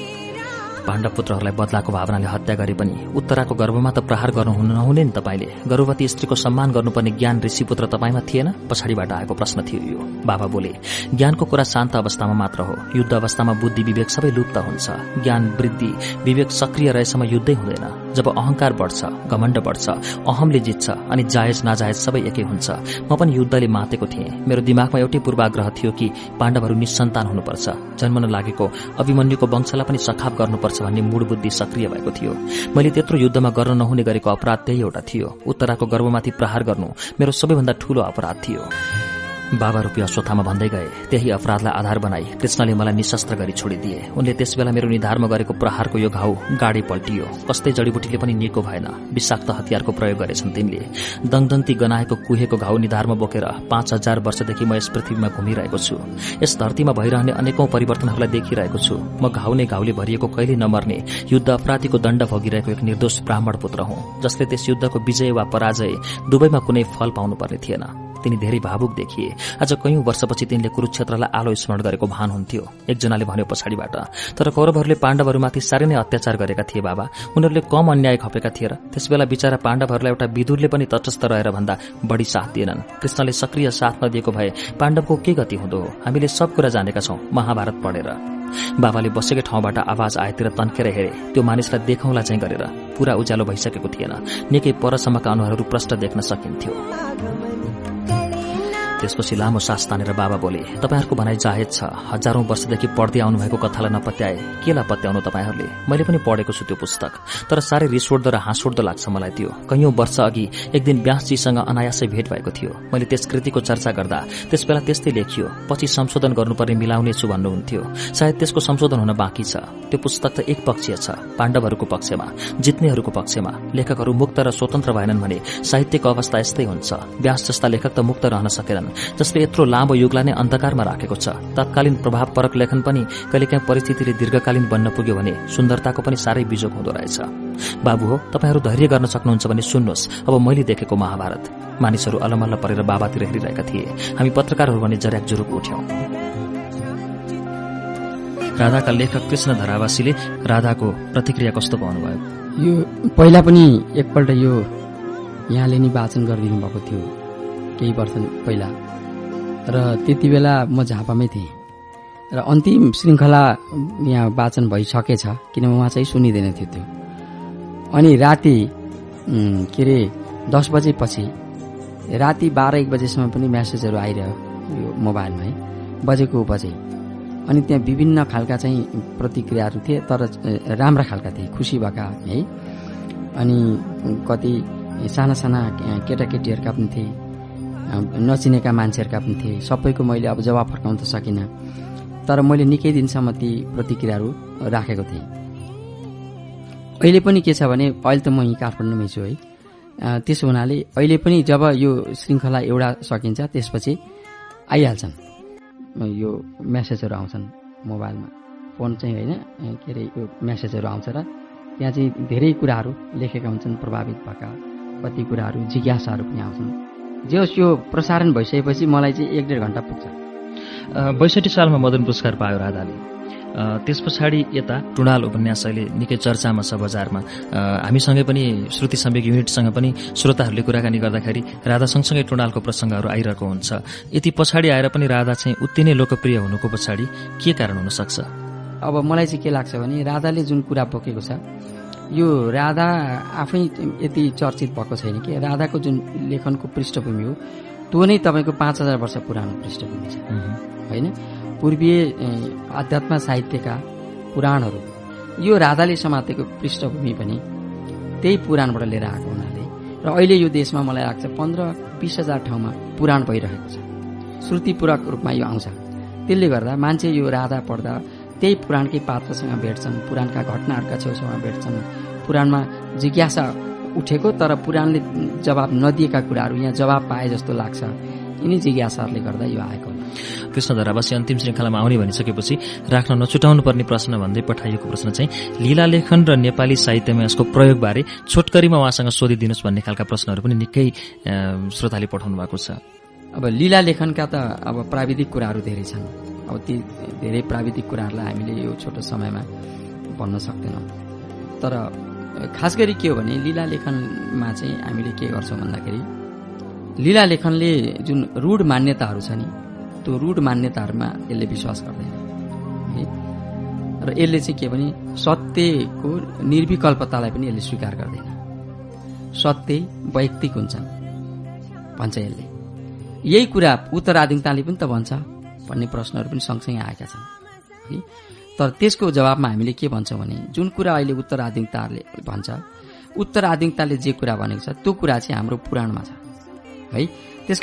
पाण्डव पुत्रहरूलाई बदलाको भावनाले हत्या गरे पनि उत्तराको गर्भमा त प्रहार गर्नु नहुने नि तपाईँले। गर्भवती स्त्रीको सम्मान गर्नुपर्ने ज्ञान ऋषिपुत्र तपाईँमा थिएन? पछाडिबाट आएको प्रश्न थियो यो। बाबा बोले ज्ञानको कुरा शान्त अवस्थामा मात्र हो। युद्ध अवस्थामा बुद्धि विवेक सबै लुप्त हुन्छ। ज्ञान वृद्धि विवेक सक्रिय रहेसम्म युद्धै हुँदैन। जब अहंकार बढ्छ घमण्ड बढ्छ अहमले जित्छ अनि जायज नाजायज सबै एकै हुन्छ म पनि युद्धले मातेको थिएँ। मेरो दिमागमा एउटै पूर्वाग्रह थियो कि पाण्डवहरू निसन्तान हुनुपर्छ। जन्मन लागेको अभिमन्युको वंशलाई पनि सखाप गर्नुपर्छ। पर्छ भन्ने मूड बुद्धि सक्रिय भएको थियो। मैले त्यत्रो युद्धमा गर्न नहुने गरेको अपराध त्यही एउटा थियो। उत्तराको गर्भमाथि प्रहार गर्नु मेरो सबैभन्दा ठूलो अपराध थियो। बाबा रूपी अश्वत्थामा भन्दै गए त्यही अपराधलाई आधार बनाई कृष्णले मलाई निशस्त्र गरी छोडिदिए। उनले त्यसबेला मेरो निधारमा गरेको प्रहारको यो घाउ गाडी पल्टियो। कस्तै जडीबुटीले पनि निको भएन। विषाक्त हतियारको प्रयोग गरेछन् तिनले। दङदन्ती गनाएको कुहेको घाउ निधारमा बोकेर पाँच हजार वर्षदेखि म यस पृथ्वीमा घुमिरहेको छु। यस धरतीमा भइरहने अनेकौं परिवर्तनहरूलाई देखिरहेको छु। म घाउने घाउले भरिएको कहिले नमर्ने युद्ध अपराधीको दण्ड भोगिरहेको एक निर्दोष ब्राह्मण पुत्र हुँ जसले त्यस युद्धको विजय वा पराजय दुवैमा कुनै फल पाउनुपर्ने थिएन। तिनी धेरै भावुक देखिए। आज कैयौं वर्षपछि तिनले कुरूक्षेत्रलाई आलो स्मरण गरेको भान हुन्थ्यो। एकजनाले भन्यो पछाडिबाट तर कौरवहरूले पाण्डवहरूमाथि साह्रै नै अत्याचार गरेका थिए बाबा। उनीहरूले कम अन्याय खपेका थिए र त्यसबेला बिचरा पाण्डवहरूलाई एउटा विदुरले पनि तटस्थ रहेर भन्दा बढ़ी साथ दिएनन्। कृष्णले सक्रिय साथ नदिएको भए पाण्डवको के गति हुँदो? हो हामीले सब कुरा जानेका छौं। महाभारत पढेर। बाबाले बसेकै ठाउँबाट आवाज आएतिर तन्केर हेरे। त्यो मानिसलाई देखौंला चाहिँ गरेर पूरा उज्यालो भइसकेको थिएन। निकै परसम्मका अनुहारहरू प्रष्ट देख्न सकिन्थ्यो। त्यसपछि लामो सास तानेर बाबा बोले तपाईँहरूको भनाइ जाहेज छ। हजारौं वर्षदेखि पढ्दै आउनुभएको कथालाई नपत्याए। केलाई पत्याउनु तपाईँहरूले? मैले पनि पढेको छु त्यो पुस्तक। तर साह्रै रिसोड्दो र हाँसोड्दो लाग्छ मलाई त्यो। कैयौं वर्ष अघि एक दिन व्यासजीसँग अनायासै भेट भएको थियो। मैले त्यस कृतिको चर्चा गर्दा त्यसबेला त्यस्तै लेखियो। पछि संशोधन गर्नुपर्ने मिलाउनेछु भन्नुहुन्थ्यो। सायद त्यसको संशोधन हुन बाँकी छ। त्यो पुस्तक त एक पक्षीय छ। पाण्डवहरूको पक्षमा जित्नेहरूको पक्षमा। लेखकहरू मुक्त र स्वतन्त्र भएनन् भने साहित्यको अवस्था यस्तै हुन्छ। व्यास जस्ता लेखक त मुक्त रहन सकेनन्। जसले यत्रो लामो युगलाई नै अन्धकारमा राखेको छ। तत्कालीन प्रभावपरक लेखन पनि कहिलेकाहीँ परिस्थितिले दीर्घकालीन बन्न पुग्यो भने सुन्दरताको पनि साह्रै बिजोग हुँदो रहेछ। बाबु हो तपाईँहरू धैर्य गर्न सक्नुहुन्छ भने सुन्नुहोस्। अब मैले देखेको महाभारत। मानिसहरू अलमल्ल परेर बाबातिर हेरिरहेका थिए। हामी पत्रकारहरू भने जर्याक जुरुक उठ्यौं। राधाका लेखक कृष्ण धरावासीले राधाको प्रतिक्रिया कस्तो पाउनुभयो? यो पहिला पनि एकपल्ट यो यहाँले नि वाचन गरिदिनु भएको थियो। केही वर्ष पहिला। र त्यति बेला म झापामै थिएँ। र अन्तिम श्रृङ्खला यहाँ वाचन भइसकेछ किनभने उहाँ चाहिँ सुनिँदैन थियो त्यो। अनि राति के अरे दस बजेपछि राति बाह्र एक बजेसम्म पनि म्यासेजहरू आइरह्यो यो मोबाइलमा है बजेको बजे। अनि त्यहाँ विभिन्न खालका चाहिँ प्रतिक्रियाहरू थिए तर राम्रा खालका थिए खुसी भएका है। अनि कति साना साना केटाकेटीहरूका पनि थिए। नचिनेका मान्छेहरूका पनि थिए। सबैको मैले अब जवाब फर्काउन त सकिनँ। तर मैले निकै दिनसम्म ती प्रतिक्रियाहरू राखेको थिएँ। अहिले पनि के छ भने अहिले त म यहीँ काठमाडौँमै छु है। त्यसो हुनाले अहिले पनि जब यो श्रृङ्खला एउटा सकिन्छ त्यसपछि आइहाल्छन्। यो म्यासेजहरू आउँछन् मोबाइलमा। फोन चाहिँ होइन के अरे यो म्यासेजहरू आउँछ र त्यहाँ चाहिँ धेरै कुराहरू लेखेका हुन्छन् प्रभावित भएका कति कुराहरू जिज्ञासाहरू पनि आउँछन्। जे होस् यो प्रसारण भइसकेपछि मलाई चाहिँ एक डेढ घन्टा पुग्छ। बैसठी सालमा मदन पुरस्कार पायो राधाले। त्यस पछाडि यता टुणाल उपन्यास अहिले निकै चर्चामा छ बजारमा हामीसँगै पनि श्रुति सम्वेक युनिटसँग पनि श्रोताहरूले कुराकानी गर्दाखेरि राधा सँगसँगै टुणालको प्रसङ्गहरू आइरहेको हुन्छ। यति पछाडि आएर पनि राधा चाहिँ उत्ति नै लोकप्रिय हुनुको पछाडि के कारण हुन सक्छ अब मलाई चाहिँ के लाग्छ भने राधाले जुन कुरा बोकेको छ यो राधा आफै यति चर्चित भएको छैन कि? राधाको जुन लेखनको पृष्ठभूमि हो त्यो नै तपाईँको पाँच हजार वर्ष पुरानो पृष्ठभूमि छ। होइन? पूर्वीय आध्यात्म साहित्यका पुराणहरू। यो राधाले समातेको पृष्ठभूमि पनि त्यही पुराणबाट लिएर आएको हुनाले। र अहिले यो देशमा मलाई लाग्छ पन्ध्र बिस हजार ठाउँमा पुराण भइरहेको छ। श्रुतिपूरक रूपमा यो आउँछ। त्यसले गर्दा मान्छे यो राधा पढ्दा त्यही पुराणकै पात्रसँग भेट्छन् पुराणका घटनाहरूका छेउछाउमा भेट्छन् पुराणमा जिज्ञासा उठेको तर पुराणले जवाब नदिएका कुराहरू यहाँ जवाब पाए जस्तो लाग्छ। यिनै जिज्ञासाहरूले गर्दा यो आएको होला। कृष्ण धरावासी अन्तिम श्रृङ्खलामा आउने भनिसकेपछि राख्न नछुटाउनु पर्ने प्रश्न भन्दै पठाइएको प्रश्न चाहिँ लीला लेखन र नेपाली साहित्यमा यसको प्रयोगबारे छोटकरीमा उहाँसँग सोधिदिनुहोस् भन्ने खालका प्रश्नहरू पनि निकै श्रोताले पठाउनु भएको छ। अब लीला लेखनका त अब प्राविधिक कुराहरू धेरै छन्। अब ती धेरै प्राविधिक कुराहरूलाई हामीले यो छोटो समयमा भन्न सक्दैनौँ। तर खास गरी के हो भने लीला लेखनमा चाहिँ हामीले के गर्छौँ भन्दाखेरि लीला लेखनले जुन रूढ मान्यताहरू छ नि त्यो रूढ मान्यताहरूमा यसले विश्वास गर्दैन। है? र यसले चाहिँ के भने सत्यको निर्विकल्पतालाई पनि यसले स्वीकार गर्दैन। सत्य वैयक्तिक हुन्छन् भन्छ यसले। यही कुरा उत्तराधिकताले पनि त भन्छ भन्ने प्रश्नहरू पनि सँगसँगै आएका छन्। है? तर त्यसको जवाबमा हामीले के भन्छौँ भने जुन कुरा अहिले उत्तराधिकताले भन्छ उत्तराधिकताले जे कुरा भनेको छ त्यो कुरा चाहिँ हाम्रो पुराणमा छ। है? त्यस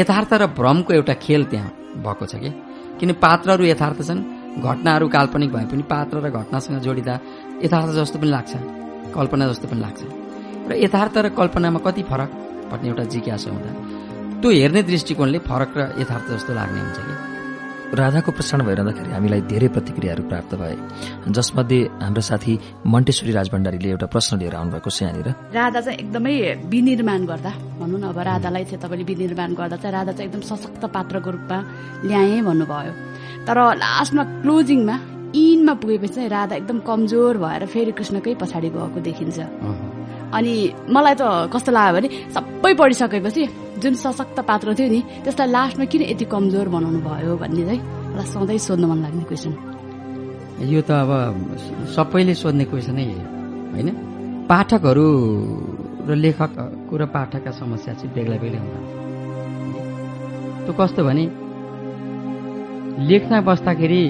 यथार्थ र भ्रमको एउटा खेल त्यहाँ भएको छ कि? किन पात्रहरू यथार्थ छन्? घटनाहरू काल्पनिक भए पनि पात्र र घटनासँग जोडिँदा यथार्थ जस्तो पनि लाग्छ कल्पना जस्तो पनि लाग्छ। र यथार्थ र कल्पनामा कति फरक भन्ने एउटा जिज्ञासा हुँदा त्यो हेर्ने दृष्टिकोणले फरक र यथार्थ जस्तो लाग्ने हुन्छ कि? राधाको प्रसारण भइरहँदाखेरि हामीलाई धेरै प्रतिक्रियाहरू प्राप्त भए। जसमध्ये हाम्रो साथी मन्टेश्वरी राजभण्डारीले एउटा प्रश्न लिएर आउनुभएको छ यहाँनिर। राधा चाहिँ एकदमै विनिर्माण गर्दा भनौँ न अब राधालाई चाहिँ तपाईँले विनिर्माण गर्दा चाहिँ राधा चाहिँ एकदम सशक्त पात्रको रूपमा ल्याएँ भन्नुभयो। तर लास्टमा क्लोजिङमा इनमा पुगेपछि चाहिँ राधा एकदम कमजोर भएर फेरि कृष्णकै पछाडि गएको देखिन्छ। अनि मलाई त कस्तो लाग्यो भने सबै पढिसकेपछि जुन सशक्त पात्र थियो नि त्यसलाई लास्टमा किन यति कमजोर बनाउनु भयो भन्ने चाहिँ मलाई सधैँ सोध्न मन लाग्ने क्वेसन यो त अब सबैले सोध्ने क्वेसनै होइन? पाठकहरू र लेखकको र पाठकका समस्या चाहिँ बेग्ला बेग्लै हुँदा त्यो कस्तो भने लेख्न बस्दाखेरि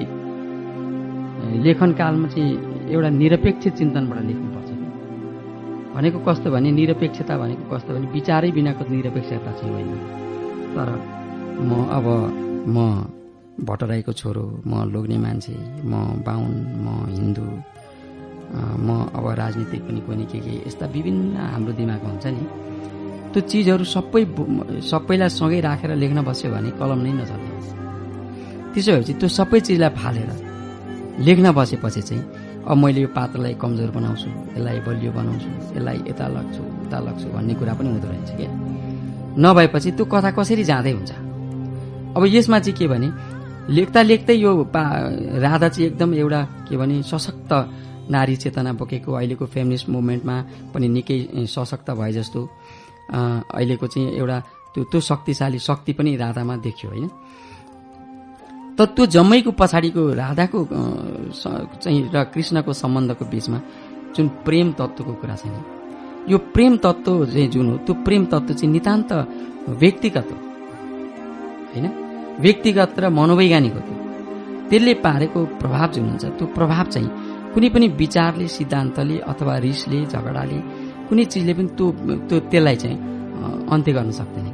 लेखनकालमा चाहिँ एउटा निरपेक्ष चिन्तनबाट लेख्नुपर्छ भनेको कस्तो भने निरपेक्षता भनेको कस्तो भने विचारै बिनाको निरपेक्षता चाहिँ होइन। तर म अब म भट्टराईको छोरो म लोग्ने मान्छे म बाहुन म हिन्दू म अब राजनीतिक पनि कुनै के के यस्ता विभिन्न हाम्रो दिमागमा हुन्छ नि त्यो चिजहरू सबै सबैलाई सँगै राखेर लेख्न बस्यो भने कलम नै नचल्ने त्यसो भएपछि त्यो सबै चिजलाई फालेर लेख्न बसेपछि चाहिँ अब मैले यो पात्रलाई कमजोर बनाउँछु यसलाई बलियो बनाउँछु यसलाई यता लग्छु उता लग्छु भन्ने कुरा पनि हुँदो रहेछ क्या। नभएपछि त्यो कथा कसरी जाँदै हुन्छ? अब यसमा चाहिँ के भने लेख्दा लेख्दै यो पा राधा चाहिँ एकदम एउटा के भने सशक्त नारी चेतना बोकेको अहिलेको फेमिनिस्ट मुभमेन्टमा पनि निकै सशक्त भए जस्तो अहिलेको चाहिँ एउटा त्यो त्यो शक्तिशाली शक्ति पनि राधामा देखियो होइन। तर त्यो जम्मैको पछाडिको राधाको चाहिँ र कृष्णको सम्बन्धको बिचमा जुन प्रेम तत्त्वको कुरा छ नि यो प्रेम तत्त्व चाहिँ जुन हो त्यो प्रेम तत्त्व चाहिँ नितान्त व्यक्तिगत हो। होइन? व्यक्तिगत र मनोवैज्ञानिक हो त्यो। त्यसले पारेको प्रभाव जुन हुन्छ त्यो प्रभाव चाहिँ कुनै पनि विचारले सिद्धान्तले अथवा रिसले झगडाले कुनै चिजले पनि त्यो त्यो त्यसलाई चाहिँ अन्त्य गर्न सक्दैन।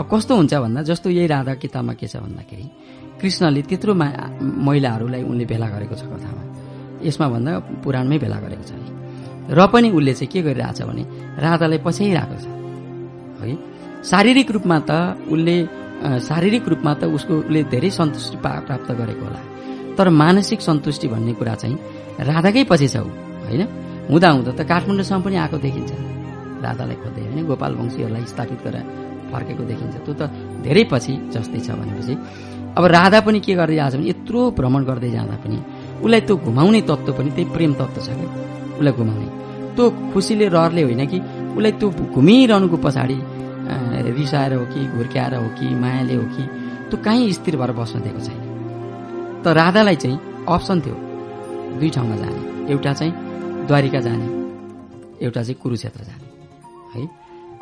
अब कस्तो हुन्छ भन्दा जस्तो यही राधा किताबमा के छ भन्दाखेरि कृष्णले त्यत्रो महिलाहरूलाई उनले भेला गरेको छ कथामा। यसमा भन्दा पुराणमै भेला गरेको छ र पनि उसले चाहिँ के गरिरहेछ भने राधालाई पछ्याइरहेको छ। है? शारीरिक रूपमा त उसले शारीरिक रूपमा त उसको उसले धेरै सन्तुष्टि प्राप्त गरेको होला। तर मानसिक सन्तुष्टि भन्ने कुरा चाहिँ राधाकै पछि छ ऊ होइन? हुँदा हुँदा त काठमाडौँसम्म पनि आएको देखिन्छ। राधालाई खोज्दै होइन गोपाल वंशीहरूलाई स्थापित गरेर फर्केको देखिन्छ। त्यो त धेरै पछि जस्तै छ भनेपछि अब राधा पनि के गरिरहेछ भने यत्रो भ्रमण गर्दै जाँदा पनि उसलाई त्यो घुमाउने तत्त्व पनि त्यही प्रेम तत्त्व छ कि उसलाई घुमाउने। त्यो खुसीले रहरले होइन कि उसलाई त्यो घुमिरहनुको पछाडि रिसाएर हो कि घुर्क्याएर हो कि मायाले हो कि त्यो कहीँ स्थिर भएर बस्न दिएको छैन। त राधालाई चाहिँ अप्सन थियो। दुई ठाउँमा जाने। एउटा चाहिँ द्वारिका जाने। एउटा चाहिँ कुरुक्षेत्र जाने। है?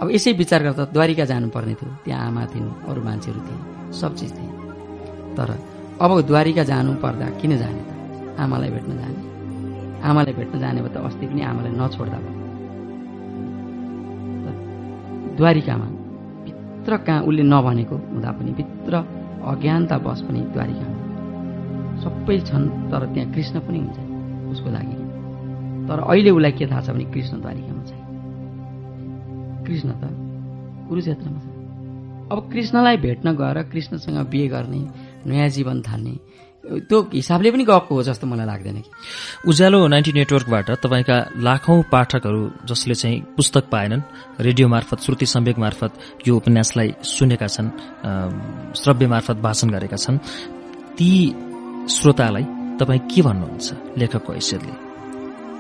अब यसै विचार गर्दा द्वारिका जानुपर्ने थियो। त्यहाँ आमा थिइन् अरू मान्छेहरू थिए सब चिज थिए तर अब द्वारिका जानु पर्दा किन जाने? त आमालाई भेट्न जाने। आमालाई भेट्न जाने भए त अस्ति पनि आमालाई नछोड्दा भयो। द्वारिकामा भित्र कहाँ उसले नभनेको हुँदा पनि भित्र अज्ञानता बस पनि द्वारिकामा। सबै छन् तर त्यहाँ कृष्ण पनि हुन्छ उसको लागि। तर अहिले उसलाई के थाहा छ भने कृष्ण द्वारिकामा छैन कृष्ण त कुरुक्षेत्रमा छ। अब कृष्णलाई भेट्न गएर कृष्णसँग बिहे गर्ने नयाँ जीवन थाल्ने। त्यो हिसाबले पनि गएको हो जस्तो मलाई लाग्दैन कि। उज्यालो नाइन्टी नेटवर्कबाट तपाईँका लाखौं पाठकहरू जसले चाहिँ पुस्तक पाएनन् रेडियो मार्फत श्रुति सम्वेक मार्फत यो उपन्यासलाई सुनेका छन् श्रव्य मार्फत भाषण गरेका छन् ती श्रोतालाई तपाईँ के भन्नुहुन्छ लेखकको हैसियतले?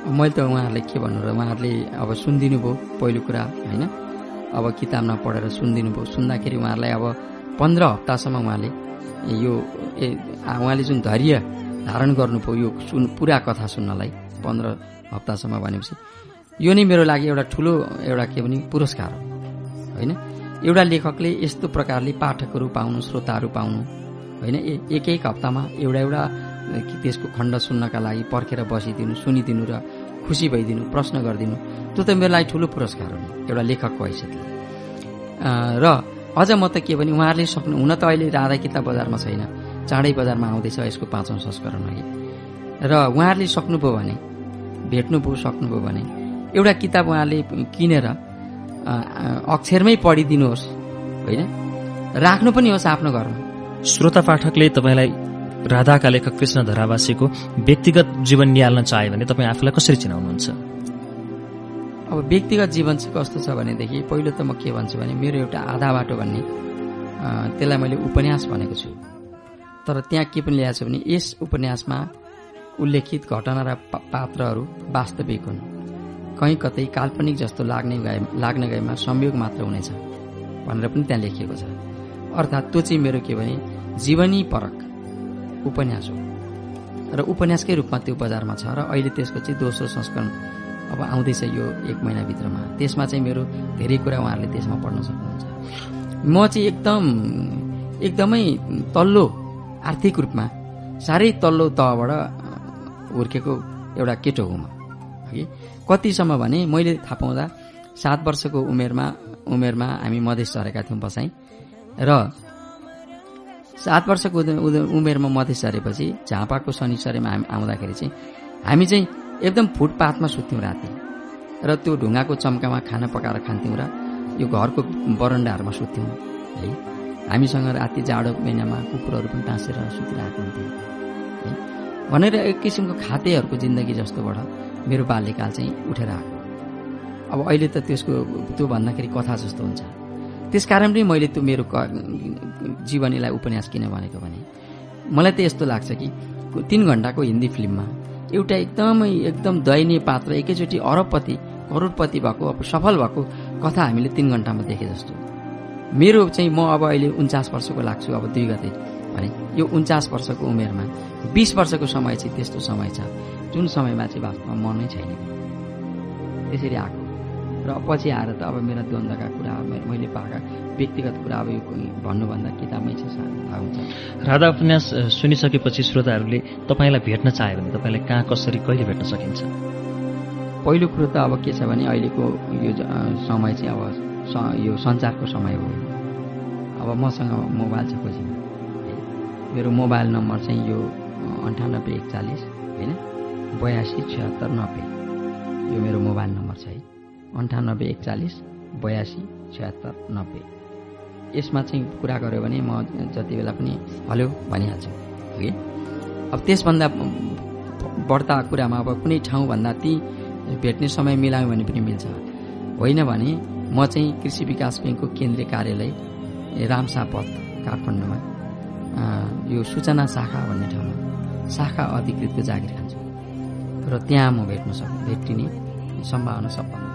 मैले त उहाँहरूलाई के भन्नु र उहाँहरूले अब सुनिदिनु भयो पहिलो कुरा होइन? अब किताबमा पढेर सुनिदिनु भयो। सुन्दाखेरि उहाँहरूलाई अब पन्ध्र हप्तासम्म उहाँले यो उहाँले जुन धैर्य धारण गर्नुभयो यो सुन पुरा कथा सुन्नलाई पन्ध्र हप्तासम्म भनेपछि यो नै मेरो लागि एउटा ठुलो एउटा के भने पुरस्कार हो होइन? एउटा लेखकले यस्तो प्रकारले पाठकहरू पाउनु श्रोताहरू पाउनु होइन? एक एक हप्तामा एउटा एउटा त्यसको खण्ड सुन्नका लागि पर्खेर बसिदिनु सुनिदिनु र खुसी भइदिनु प्रश्न गरिदिनु त्यो त मेरो लागि ठुलो पुरस्कार हो एउटा लेखकको हैसियतले। र अझ म त के भने उहाँहरूले सक्नु हुन त अहिले राधा किताब बजारमा छैन। चाँडै बजारमा आउँदैछ यसको पाँचौँ संस्करण अघि। र उहाँहरूले सक्नुभयो भने भेट्नुभयो सक्नुभयो भने एउटा किताब उहाँले किनेर अक्षरमै पढिदिनुहोस् होइन? राख्नु पनि होस् आफ्नो घरमा। श्रोता पाठकले तपाईँलाई राधाका लेखक कृष्ण धरावासीको व्यक्तिगत जीवन निहाल्न चाह्यो भने तपाईँ आफूलाई कसरी चिनाउनुहुन्छ? अब व्यक्तिगत जीवन चाहिँ कस्तो छ भनेदेखि पहिलो त म के भन्छु भने मेरो एउटा आधा बाटो भन्ने त्यसलाई मैले उपन्यास भनेको छु। तर त्यहाँ के पनि ल्याएको छु भने यस उपन्यासमा उल्लेखित घटना र पात्रहरू वास्तविक हुन्। कहीँ कतै काल्पनिक जस्तो लाग्ने लाग्न गएमा संयोग मात्र हुनेछ भनेर पनि त्यहाँ लेखिएको छ। अर्थात् त्यो चाहिँ मेरो के भने जीवनी परक उपन्यास हो। र उपन्यासकै रूपमा त्यो बजारमा छ र अहिले त्यसको चाहिँ दोस्रो संस्करण अब आउँदैछ यो एक महिनाभित्रमा। त्यसमा चाहिँ मेरो धेरै कुरा उहाँहरूले त्यसमा पढ्न सक्नुहुन्छ। म चाहिँ एकदम एकदमै तल्लो आर्थिक रूपमा साह्रै तल्लो तहबाट हुर्केको एउटा केटो हुँ म। है कतिसम्म भने मैले थाहा पाउँदा सात वर्षको उमेरमा उमेरमा हामी मधेस झरेका थियौँ बसाइ। र सात वर्षको उमेरमा मधेस झरेपछि झापाको शनिश्वरीमा हामी आउँदाखेरि चाहिँ हामी चाहिँ एकदम फुटपाथमा सुत्थ्यौँ राति। र त्यो ढुङ्गाको चम्कामा खाना पकाएर खान्थ्यौँ र यो घरको बरन्डाहरूमा सुत्थ्यौँ। है? हामीसँग राति जाडो महिनामा कुकुरहरू पनि टाँसेर सुतिरहेको हुन्थ्यो। है? भनेर एक किसिमको खातेहरूको जिन्दगी जस्तोबाट मेरो बाल्यकाल चाहिँ उठेर आएको। अब अहिले त त्यसको त्यो भन्दाखेरि कथा जस्तो हुन्छ। त्यसकारण पनि मैले त्यो मेरो जीवनीलाई उपन्यास किन भनेको भने मलाई त यस्तो लाग्छ कि तिन घन्टाको हिन्दी फिल्ममा एउटा एकदमै एकदम दयनीय पात्र एकैचोटि अरबपति करोडपति भएको अब सफल भएको कथा हामीले तिन घन्टामा देखे जस्तो। मेरो चाहिँ म अब अहिले उन्चास वर्षको लाग्छु अब दुई गते भने। यो उन्चास वर्षको उमेरमा बिस वर्षको समय चाहिँ त्यस्तो समय छ जुन समयमा चाहिँ वास्तवमा मन छैन। त्यसरी आएको। र पछि आएर त अब मेरा द्वन्द्वका कुरा मैले पाएका व्यक्तिगत कुरा अब यो भन्नुभन्दा किताबमै छ थाहा हुन्छ। राधा उपन्यास सुनिसकेपछि श्रोताहरूले तपाईँलाई भेट्न चाह्यो भने तपाईँलाई कहाँ कसरी कहिले भेट्न सकिन्छ? पहिलो कुरो त अब के छ भने अहिलेको यो समय चाहिँ अब यो सञ्चारको समय हो। अब मसँग मोबाइल छ खोजीमा मेरो मोबाइल नम्बर चाहिँ यो अन्ठानब्बे एकचालिस होइन? बयासी छिहत्तर नब्बे। यो मेरो मोबाइल नम्बर छ है। अन्ठानब्बे एकचालिस बयासी छ्यात्तर नब्बे। यसमा चाहिँ कुरा गऱ्यो भने म जति बेला पनि हल्यो भनिहाल्छु। है अब त्यसभन्दा बढ्ता कुरामा अब कुनै ठाउँभन्दा ती भेट्ने समय मिलायो भने पनि मिल्छ। होइन भने म चाहिँ कृषि विकास ब्याङ्कको केन्द्रीय कार्यालय रामसापथ काठमाडौँमा यो सूचना शाखा भन्ने ठाउँमा शाखा अधिकृतको जागिर खान्छु। र त्यहाँ म भेट्न सक् भेटिने सम्भावना सबभन्दा